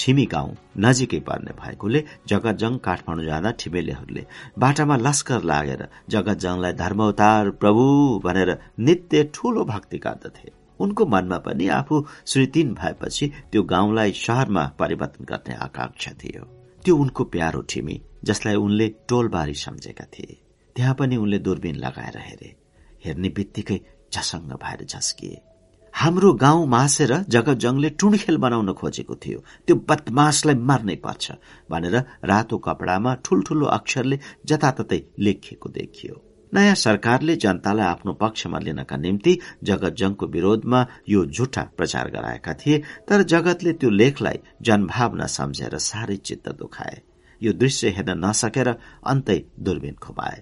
ठिमी गाउँ नजिकै पर्ने भएकोले जगतजङ काठमाडौँ जाँदा ठिमेलेहरूले बाटामा लस्कर लागेर जगतजङलाई धर्मवतार प्रभु भनेर नित्य ठूलो भक्ति गर्दथे उनको मनमा पनि आफू श्री तीन भएपछि त्यो गाउँलाई शहरमा परिवर्तन गर्ने आकांक्षा थियो। त्यो उनको प्यारो ठिमी जसलाई उनले टोलबारी सम्झेका थिए। त्यहाँ पनि उनले दूरबीन लगाएर हेरे। हेर्ने बित्तिकै झसङ्ग भएर झस्किए। हाम्रो गाउँ मासेर जगतजङले टुणखेल बनाउन खोजेको थियो। त्यो बदमासलाई मार्नै पर्छ भनेर रातो कपडामा ठूल्ठूलो अक्षरले जताततै लेखिएको देखियो। नयाँ सरकारले जनतालाई आफ्नो पक्षमा लिनका निम्ति जगतजङको विरोधमा यो झुठा प्रचार गराएका थिए तर जगतले त्यो लेखलाई जनभावना सम्झेर साह्रै चित्त दुखाए। यो दृश्य हेर्न नसकेर अन्तै दूरबीन खुमाए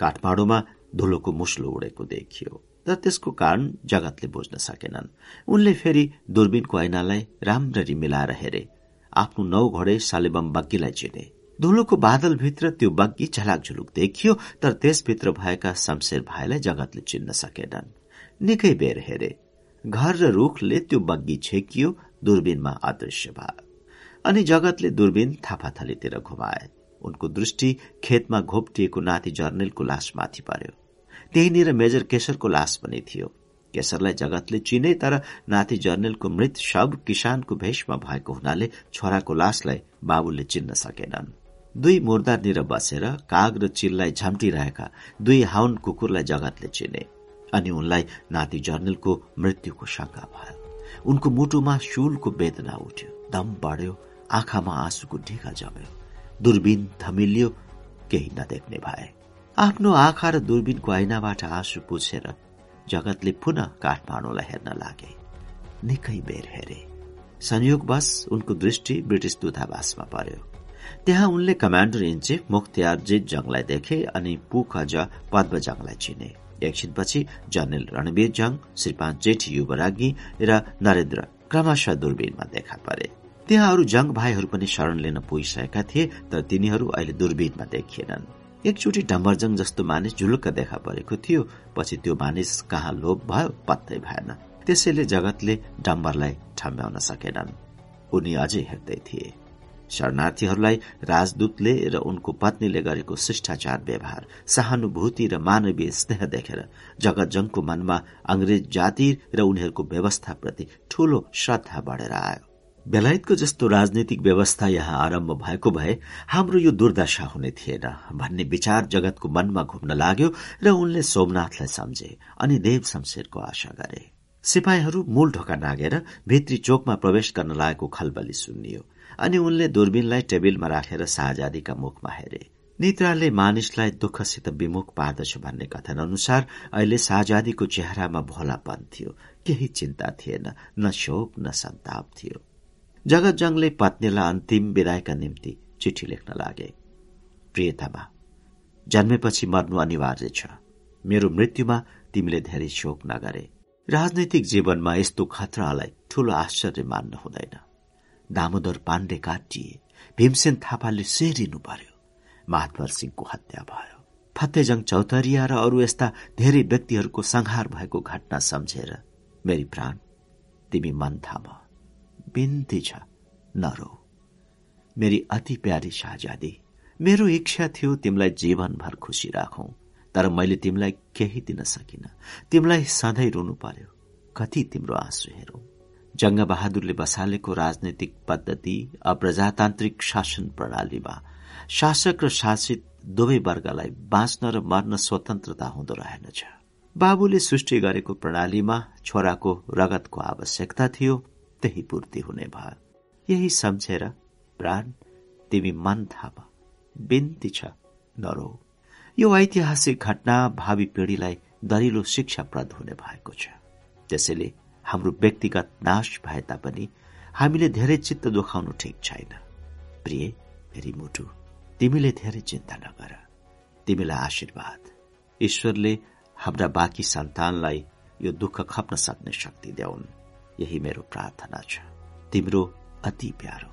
काठमाडौँमा धुलोको मुस्लो उडेको देखियो। तर त्यसको कारण जगतले बुझ्न सकेनन्। उनले फेरि दूरबीनको ऐनालाई राम्ररी मिलाएर हेरे। आफ्नो नौ घोडे सालेबम बग्गीलाई चिने। धुलोको बादलभित्र त्यो बग्गी झलाकझुलुक देखियो तर त्यसभित्र भएका शमशेर भाइलाई जगतले चिन्न सकेनन्। निकै बेर हेरे। घर र रुखले त्यो बग्गी छेकियो दूरबीनमा अदृश्य भयो। अनि जगतले दूरबीन थापाथलीतिर घुमाए। उनको दृष्टि खेतमा घोप्टिएको नाति जर्नेलको लासमाथि पर्यो। त्यहीँनिर मेजर केशरको लास पनि थियो। केशरलाई जगतले चिने तर नाति जर्नेलको मृत शव किसानको भेषमा भएको हुनाले छोराको लासलाई बाबुले चिन्न सकेनन्। दुई मुर्दारनिर बसेर काग र चिललाई झम्टिरहेका दुई हाउन कुकुरलाई जगतले चिने अनि उनलाई नाति जर्नेलको मृत्युको शंका भयो। उनको मुटुमा शूलको वेदना उठ्यो दम बढ्यो आँखामा आँसुको ढिका जम्यो। दूरबीन थमिलियो केही नदेख्ने भए। आफ्नो आँखा र दूरबीनको ऐनाबाट आँसु पुछेर जगतले पुनः काठमाडौँलाई हेर्न लागे। निकै बेर हेरे। संयोगवश उनको दृष्टि ब्रिटिस दूतावासमा पर्यो। त्यहाँ उनले कमाण्डर इन चिफ मुख्तियारजित जङलाई देखे अनि पुखज पद्मजङलाई चिने। एकछिनपछि जनरल रणवीर जङ श्रीपान जेठी युवराज्ञी र नरेन्द्र क्रमशः दूरबीनमा देखा परे। त्यहाँ अरू जङ भाइहरू पनि शरण लिन पुगिसकेका थिए तर तिनीहरू अहिले दूरबीनमा देखिएनन्। एकचोटि डम्बरजङ जस्तो मानिस झुलुक्क देखा परेको थियो। पछि त्यो मानिस कहाँ लोप भयो पत्तै भएन। त्यसैले जगतले डम्बरलाई ठम्ब्याउन सकेनन्। उनी अझै हेर्दै थिए। शरणार्थीहरूलाई राजदूतले र उनको पत्नीले गरेको शिष्टाचार व्यवहार सहानुभूति र मानवीय स्नेह देखेर जगतजङको मनमा अंग्रेज जाति र उनीहरूको व्यवस्थाप्रति ठूलो श्रद्धा बढेर आयो। बेलायतको जस्तो राजनीतिक व्यवस्था यहाँ आरम्भ भएको भए हाम्रो यो दुर्दशा हुने थिएन भन्ने विचार जगतको मनमा घुम्न लाग्यो र उनले सोमनाथलाई सम्झे अनि देव शमशेरको आशा गरे। सिपाहीहरू मूल ढोका नागेर भित्री चोकमा प्रवेश गर्न लागेको खलबली सुनियो अनि उनले दूरबीनलाई टेबिलमा राखेर शाहजादीका मुखमा हेरे। निद्राले मानिसलाई दुःखसित विमुख पार्दछ भन्ने कथन अनुसार अहिले शाहजादीको चेहरामा भोलापन थियो केही चिन्ता थिएन न शोक न सन्ताप थियो। जगतजङले पत्नीलाई अन्तिम विदायका निम्ति चिठी लेख्न लागे। प्रियतामा जन्मेपछि मर्नु अनिवार्य छ। मेरो मृत्युमा तिमीले धेरै शोक नगरे। राजनैतिक जीवनमा यस्तो खतरालाई ठूलो आश्चर्य मान्न हुँदैन। दामोदर पाण्डे काटिए भीमसेन थापाले सेरिनु पर्यो। महात्मा सिंहको हत्या भयो। फतेजङ चौतरिया र अरू यस्ता धेरै व्यक्तिहरूको संहार भएको घटना सम्झेर मेरी प्राण तिमी मन थाम। बिन्ती छ नरो। मेरी अति प्यारी शाहजादी मेरो इच्छा थियो तिमीलाई जीवनभर खुसी राखौं तर मैले तिमीलाई केही दिन सकिन। तिमीलाई सधैँ रुनु पर्यो। कति तिम्रो आँसु हेरौं। जंग बहादुरले बसालेको राजनैतिक पद्धति अप्रजातान्त्रिक शासन प्रणालीमा शासक र शासित दुवै वर्गलाई बाँच्न र मर्न स्वतन्त्रता हुँदो रहेनछ। बाबुले सृष्टि गरेको प्रणालीमा छोराको रगतको आवश्यकता थियो। त्यही पूर्ति हुने भयो यही सम्झेर प्राण तिमी मन थाप बिन्ती छ नरो। यो ऐतिहासिक घटना भावी पिढ़ीलाई दरिलो शिक्षाप्रद हुने भएको छ। त्यसैले हाम्रो व्यक्तिगत नाश भए तापनि हामीले धेरै चित्त दुखाउनु ठिक छैन। प्रिय फेरि मुटु तिमीले धेरै चिन्ता नगर। तिमीलाई आशीर्वाद। ईश्वरले हाम्रा बाँकी सन्तानलाई यो दुःख खप्न सक्ने शक्ति देऊन् यही मेरो प्रार्थना छ। तिम्रो अति प्यारो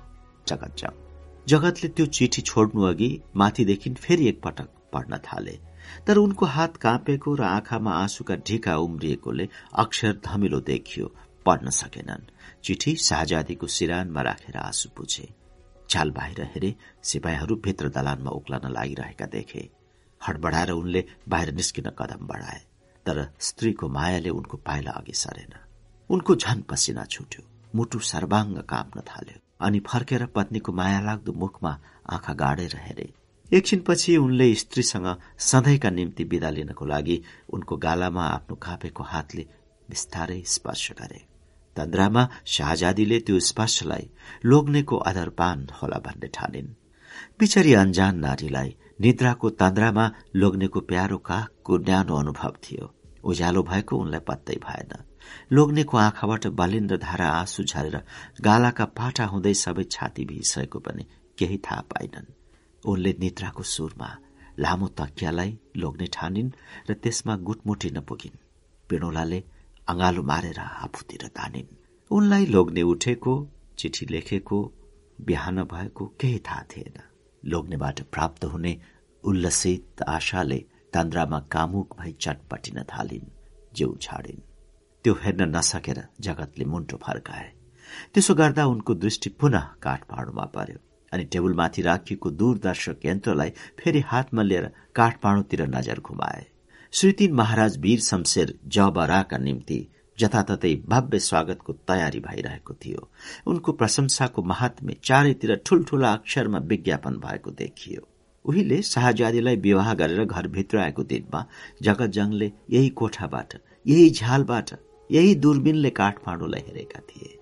जगत जाऊ जगतले त्यो चिठी छोड्नु अघि माथिदेखि फेरि एकपटक पढ्न थाले। तर उनको हात काँपेको र आँखामा आँसुका ढिका उम्रिएकोले अक्षर धमिलो देखियो पढ्न सकेनन्। चिठी शाहजादीको सिरानमा राखेर आँसु पुछे। चाल बाहिर हेरे सिपाहीहरू भित्र दलानमा उक्लन लागिरहेका देखे। हडबडाएर उनले बाहिर निस्किन कदम बढाए। तर स्त्रीको मायाले उनको पाइला अघि सरेन। उनको झन पसिना छुट्यो। मुटु सर्वाङ्ग काँप्न थाल्यो अनि फर्केर पत्नीको माया लाग्दो मुखमा आँखा गाडेर हेरे। एकछिनपछि उनले स्त्रीसँग सधैँका निम्ति विदा लिनको लागि उनको गालामा आफ्नो कापेको हातले बिस्तारै स्पर्श गरे। तन्द्रामा शाहजादीले त्यो स्पर्शलाई लोग्नेको आधारपान होला भन्ने ठानिन्। बिचरी अन्जान नारीलाई निद्राको तन्द्रामा लोग्नेको प्यारो काखको न्यानो अनुभव थियो। उज्यालो भएको उनलाई पत्तै भएन। लोग्नेको आँखाबाट बालिन्द्र धारा आँसु झरेर गालाका पाटा हुँदै सबै छाती भिसकेको पनि केही थाहा पाइनन्। उनले निद्राको सुरमा लामो तकियालाई लोग्ने ठानिन् र त्यसमा गुटमुटी नपुगिन्। पिणोलाले अँगालो मारेर आफूतिर तानिन्। उनलाई लोग्ने उठेको चिठी लेखेको बिहान भएको केही थाहा थिएन। लोग्नेबाट प्राप्त हुने उल्लसित आशाले तन्द्रामा कामुक भई चटपटिन थालिन् जिउ छाडिन्। त्यो हेर्न नसकेर जगतले मुन्टो फर्काए। त्यसो गर्दा उनको दृष्टि पुनः काठमाडौँमा पर्यो अनि टेबलमाथि राखिएको दूरदर्शक यन्त्रलाई फेरि हातमा लिएर काठमाडौँतिर नजर घुमाए। श्रीतिन महाराज वीर शमशेर जबराका निम्ति जताततै भव्य स्वागतको तयारी भइरहेको थियो। उनको प्रशंसाको महात्म्य चारैतिर ठूल्ठूला अक्षरमा विज्ञापन भएको देखियो। उहिले शाहजादीलाई विवाह गरेर घरभित्र आएको दिनमा जगतजङले यही कोठाबाट यही झ्यालबाट यही दूरबीनले काठमाडौँलाई हेरेका थिए।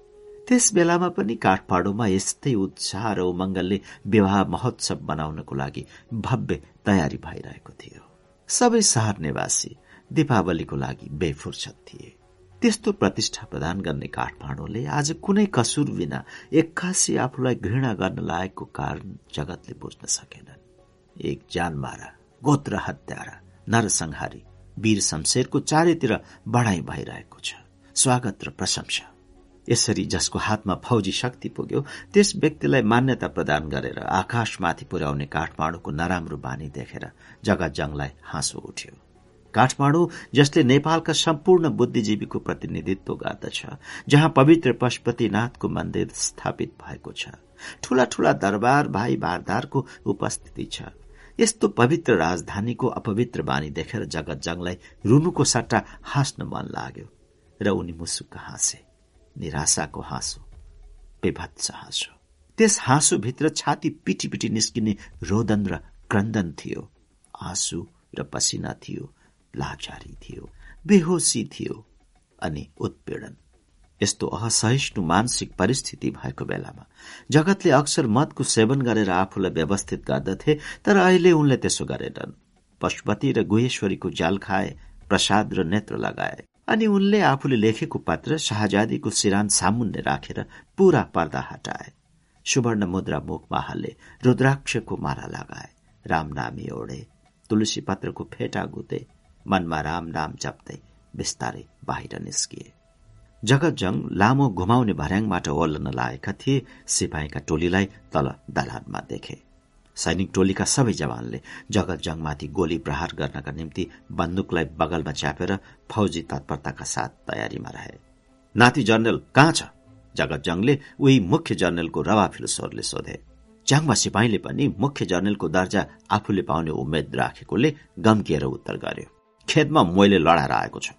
त्यस बेलामा पनि काठमाडौँमा यस्तै उत्साह र उमङ्गलले विवाह महोत्सव बनाउनको लागि भव्य तयारी भइरहेको थियो। सबै सहर निवासी दीपावलीको लागि बेफुर्सद थिए। त्यस्तो प्रतिष्ठा प्रदान गर्ने काठमाडौँले आज कुनै कसुर बिना एक्कासी आफूलाई घृणा गर्न लागेको कारण जगतले बुझ्न सकेनन्। एक जानमारा गोत्र हत्यारा नरसंहारी वीर शमशेरको चारैतिर बढाई भइरहेको स्वागत र प्रशंसा। यसरी जसको हातमा फौजी शक्ति पुग्यो त्यस व्यक्तिलाई मान्यता प्रदान गरेर आकाशमाथि पुर्याउने काठमाडौँको नराम्रो बानी देखेर जगतजङलाई हाँसो उठ्यो। काठमाडौँ जसले नेपालका सम्पूर्ण बुद्धिजीवीको प्रतिनिधित्व गर्दछ जहाँ पवित्र पशुपतिनाथको मन्दिर स्थापित भएको छ। ठूला ठूला दरबार भाइ बारदारको उपस्थिति छ। यस्तो पवित्र राजधानीको अपवित्र बानी देखेर जगत जङलाई रुनुको सट्टा हाँस्न मन लाग्यो। र उनी मुसुक्क हाँसे निराशाको हाँसो बेभत्स हाँसो। त्यस हाँसोभित्र छाती पिटी पिटी निस्किने रोदन र क्रन्दन थियो। आँसु र पसिना थियो लाचारी थियो बेहोसी थियो अनि उत्पीडन। यस्तो असहिष्णु मानसिक परिस्थिति भएको बेलामा जगतले अक्सर मदको सेवन गरेर आफूलाई व्यवस्थित गर्दथे तर अहिले उनले त्यसो गरेनन्। पशुपति र गुहेश्वरीको जाल खाए प्रसाद र नेत्र लगाए। अनि उनले आफूले लेखेको पत्र शाहजादीको सिरान सामुन्ने राखेर पूरा पर्दा हटाए। सुवर्ण मुद्रा मुखमा हाले रुद्राक्षको माला लगाए। राम नामी ओढे। तुलसी पत्रको फेटा गुते। मनमा राम नाम जप्दै बिस्तारै बाहिर निस्किए। जगतजङ लामो घुमाउने भर्याङबाट ओल्लन लागेका थिए सिपाहीका टोलीलाई तल दलानमा देखे। सैनिक टोलीका सबै जवानले जगतजङमाथि गोली प्रहार गर्नका निम्ति बन्दुकलाई बगलमा च्यापेर फौजी तत्परताका साथ तयारीमा रहे। नाति जनरल कहाँ छ? जगतजङले उही मुख्य जनरलको रवाफिलो स्वरले सोधे। च्याङमा सिपाहीले पनि मुख्य जनरलको दर्जा आफूले पाउने उम्मेद राखेकोले गम्किएर उत्तर गर्यो। खेतमा मैले लडाएर आएको छु।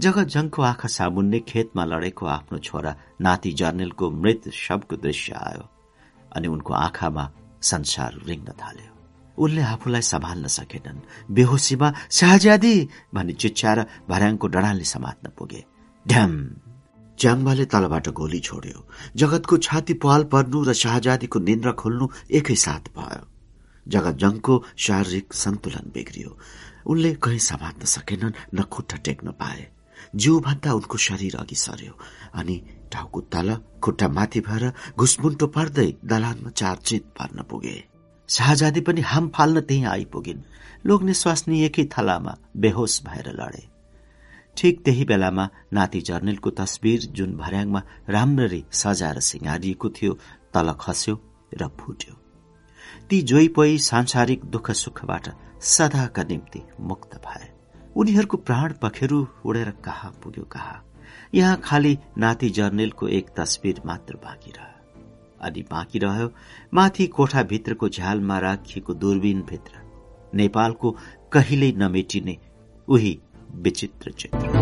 जगतजङको आँखा सामुन्ने खेतमा लडेको आफ्नो छोरा नाति जर्नेलको मृत शबको दृश्य आयो। अनि उनको आँखामा संसार रिङ्न थाल्यो। उनले आफूलाई सम्हाल्न सकेनन्। बेहोसीमा शाहजादी भनी चिच्याएर भर्याङको डडालले समात्न पुगे। ढ्याम! च्याङबाले तलबाट गोली छोड्यो। जगतको छाती पाल पर्नु र शाहजादीको निन्द्रा खोल्नु एकै साथ भयो। जगतजङको शारीरिक सन्तुलन बिग्रियो। उनले कहीँ समात्न सकेनन् न खुट्टा टेक्न पाए। जिउभन्दा उनको शरीर अघि सर्यो अनि टाउको तल खुट्टा माथि भएर घुसमुन्टो पर्दै दलानमा चारचित पर्न पुगे। शाहजादी पनि हाम फाल्न त्यही आइपुगिन्। लोग्ने स्वास्नी एकै थलामा बेहोस भएर लडे। ठिक त्यही बेलामा नाति जर्नेलको तस्विर जुन भर्याङमा राम्ररी सजाएर सिंगारिएको थियो तल खस्यो र फुट्यो। ती जोइपोई सांसारिक दुःख सुखबाट सदाका निम्ति मुक्त भए। उनीहरूको प्राण पखेरु उडेर कहाँ पुग्यो कहाँ? यहाँ खालि नाति जर्नेलको एक तस्विर मात्र बाँकी रह्यो। अनि बाँकी रह्यो माथि कोठाभित्रको झ्यालमा राखिएको दूरबीनभित्र नेपालको कहिल्यै नमेटिने उही विचित्र चित्र।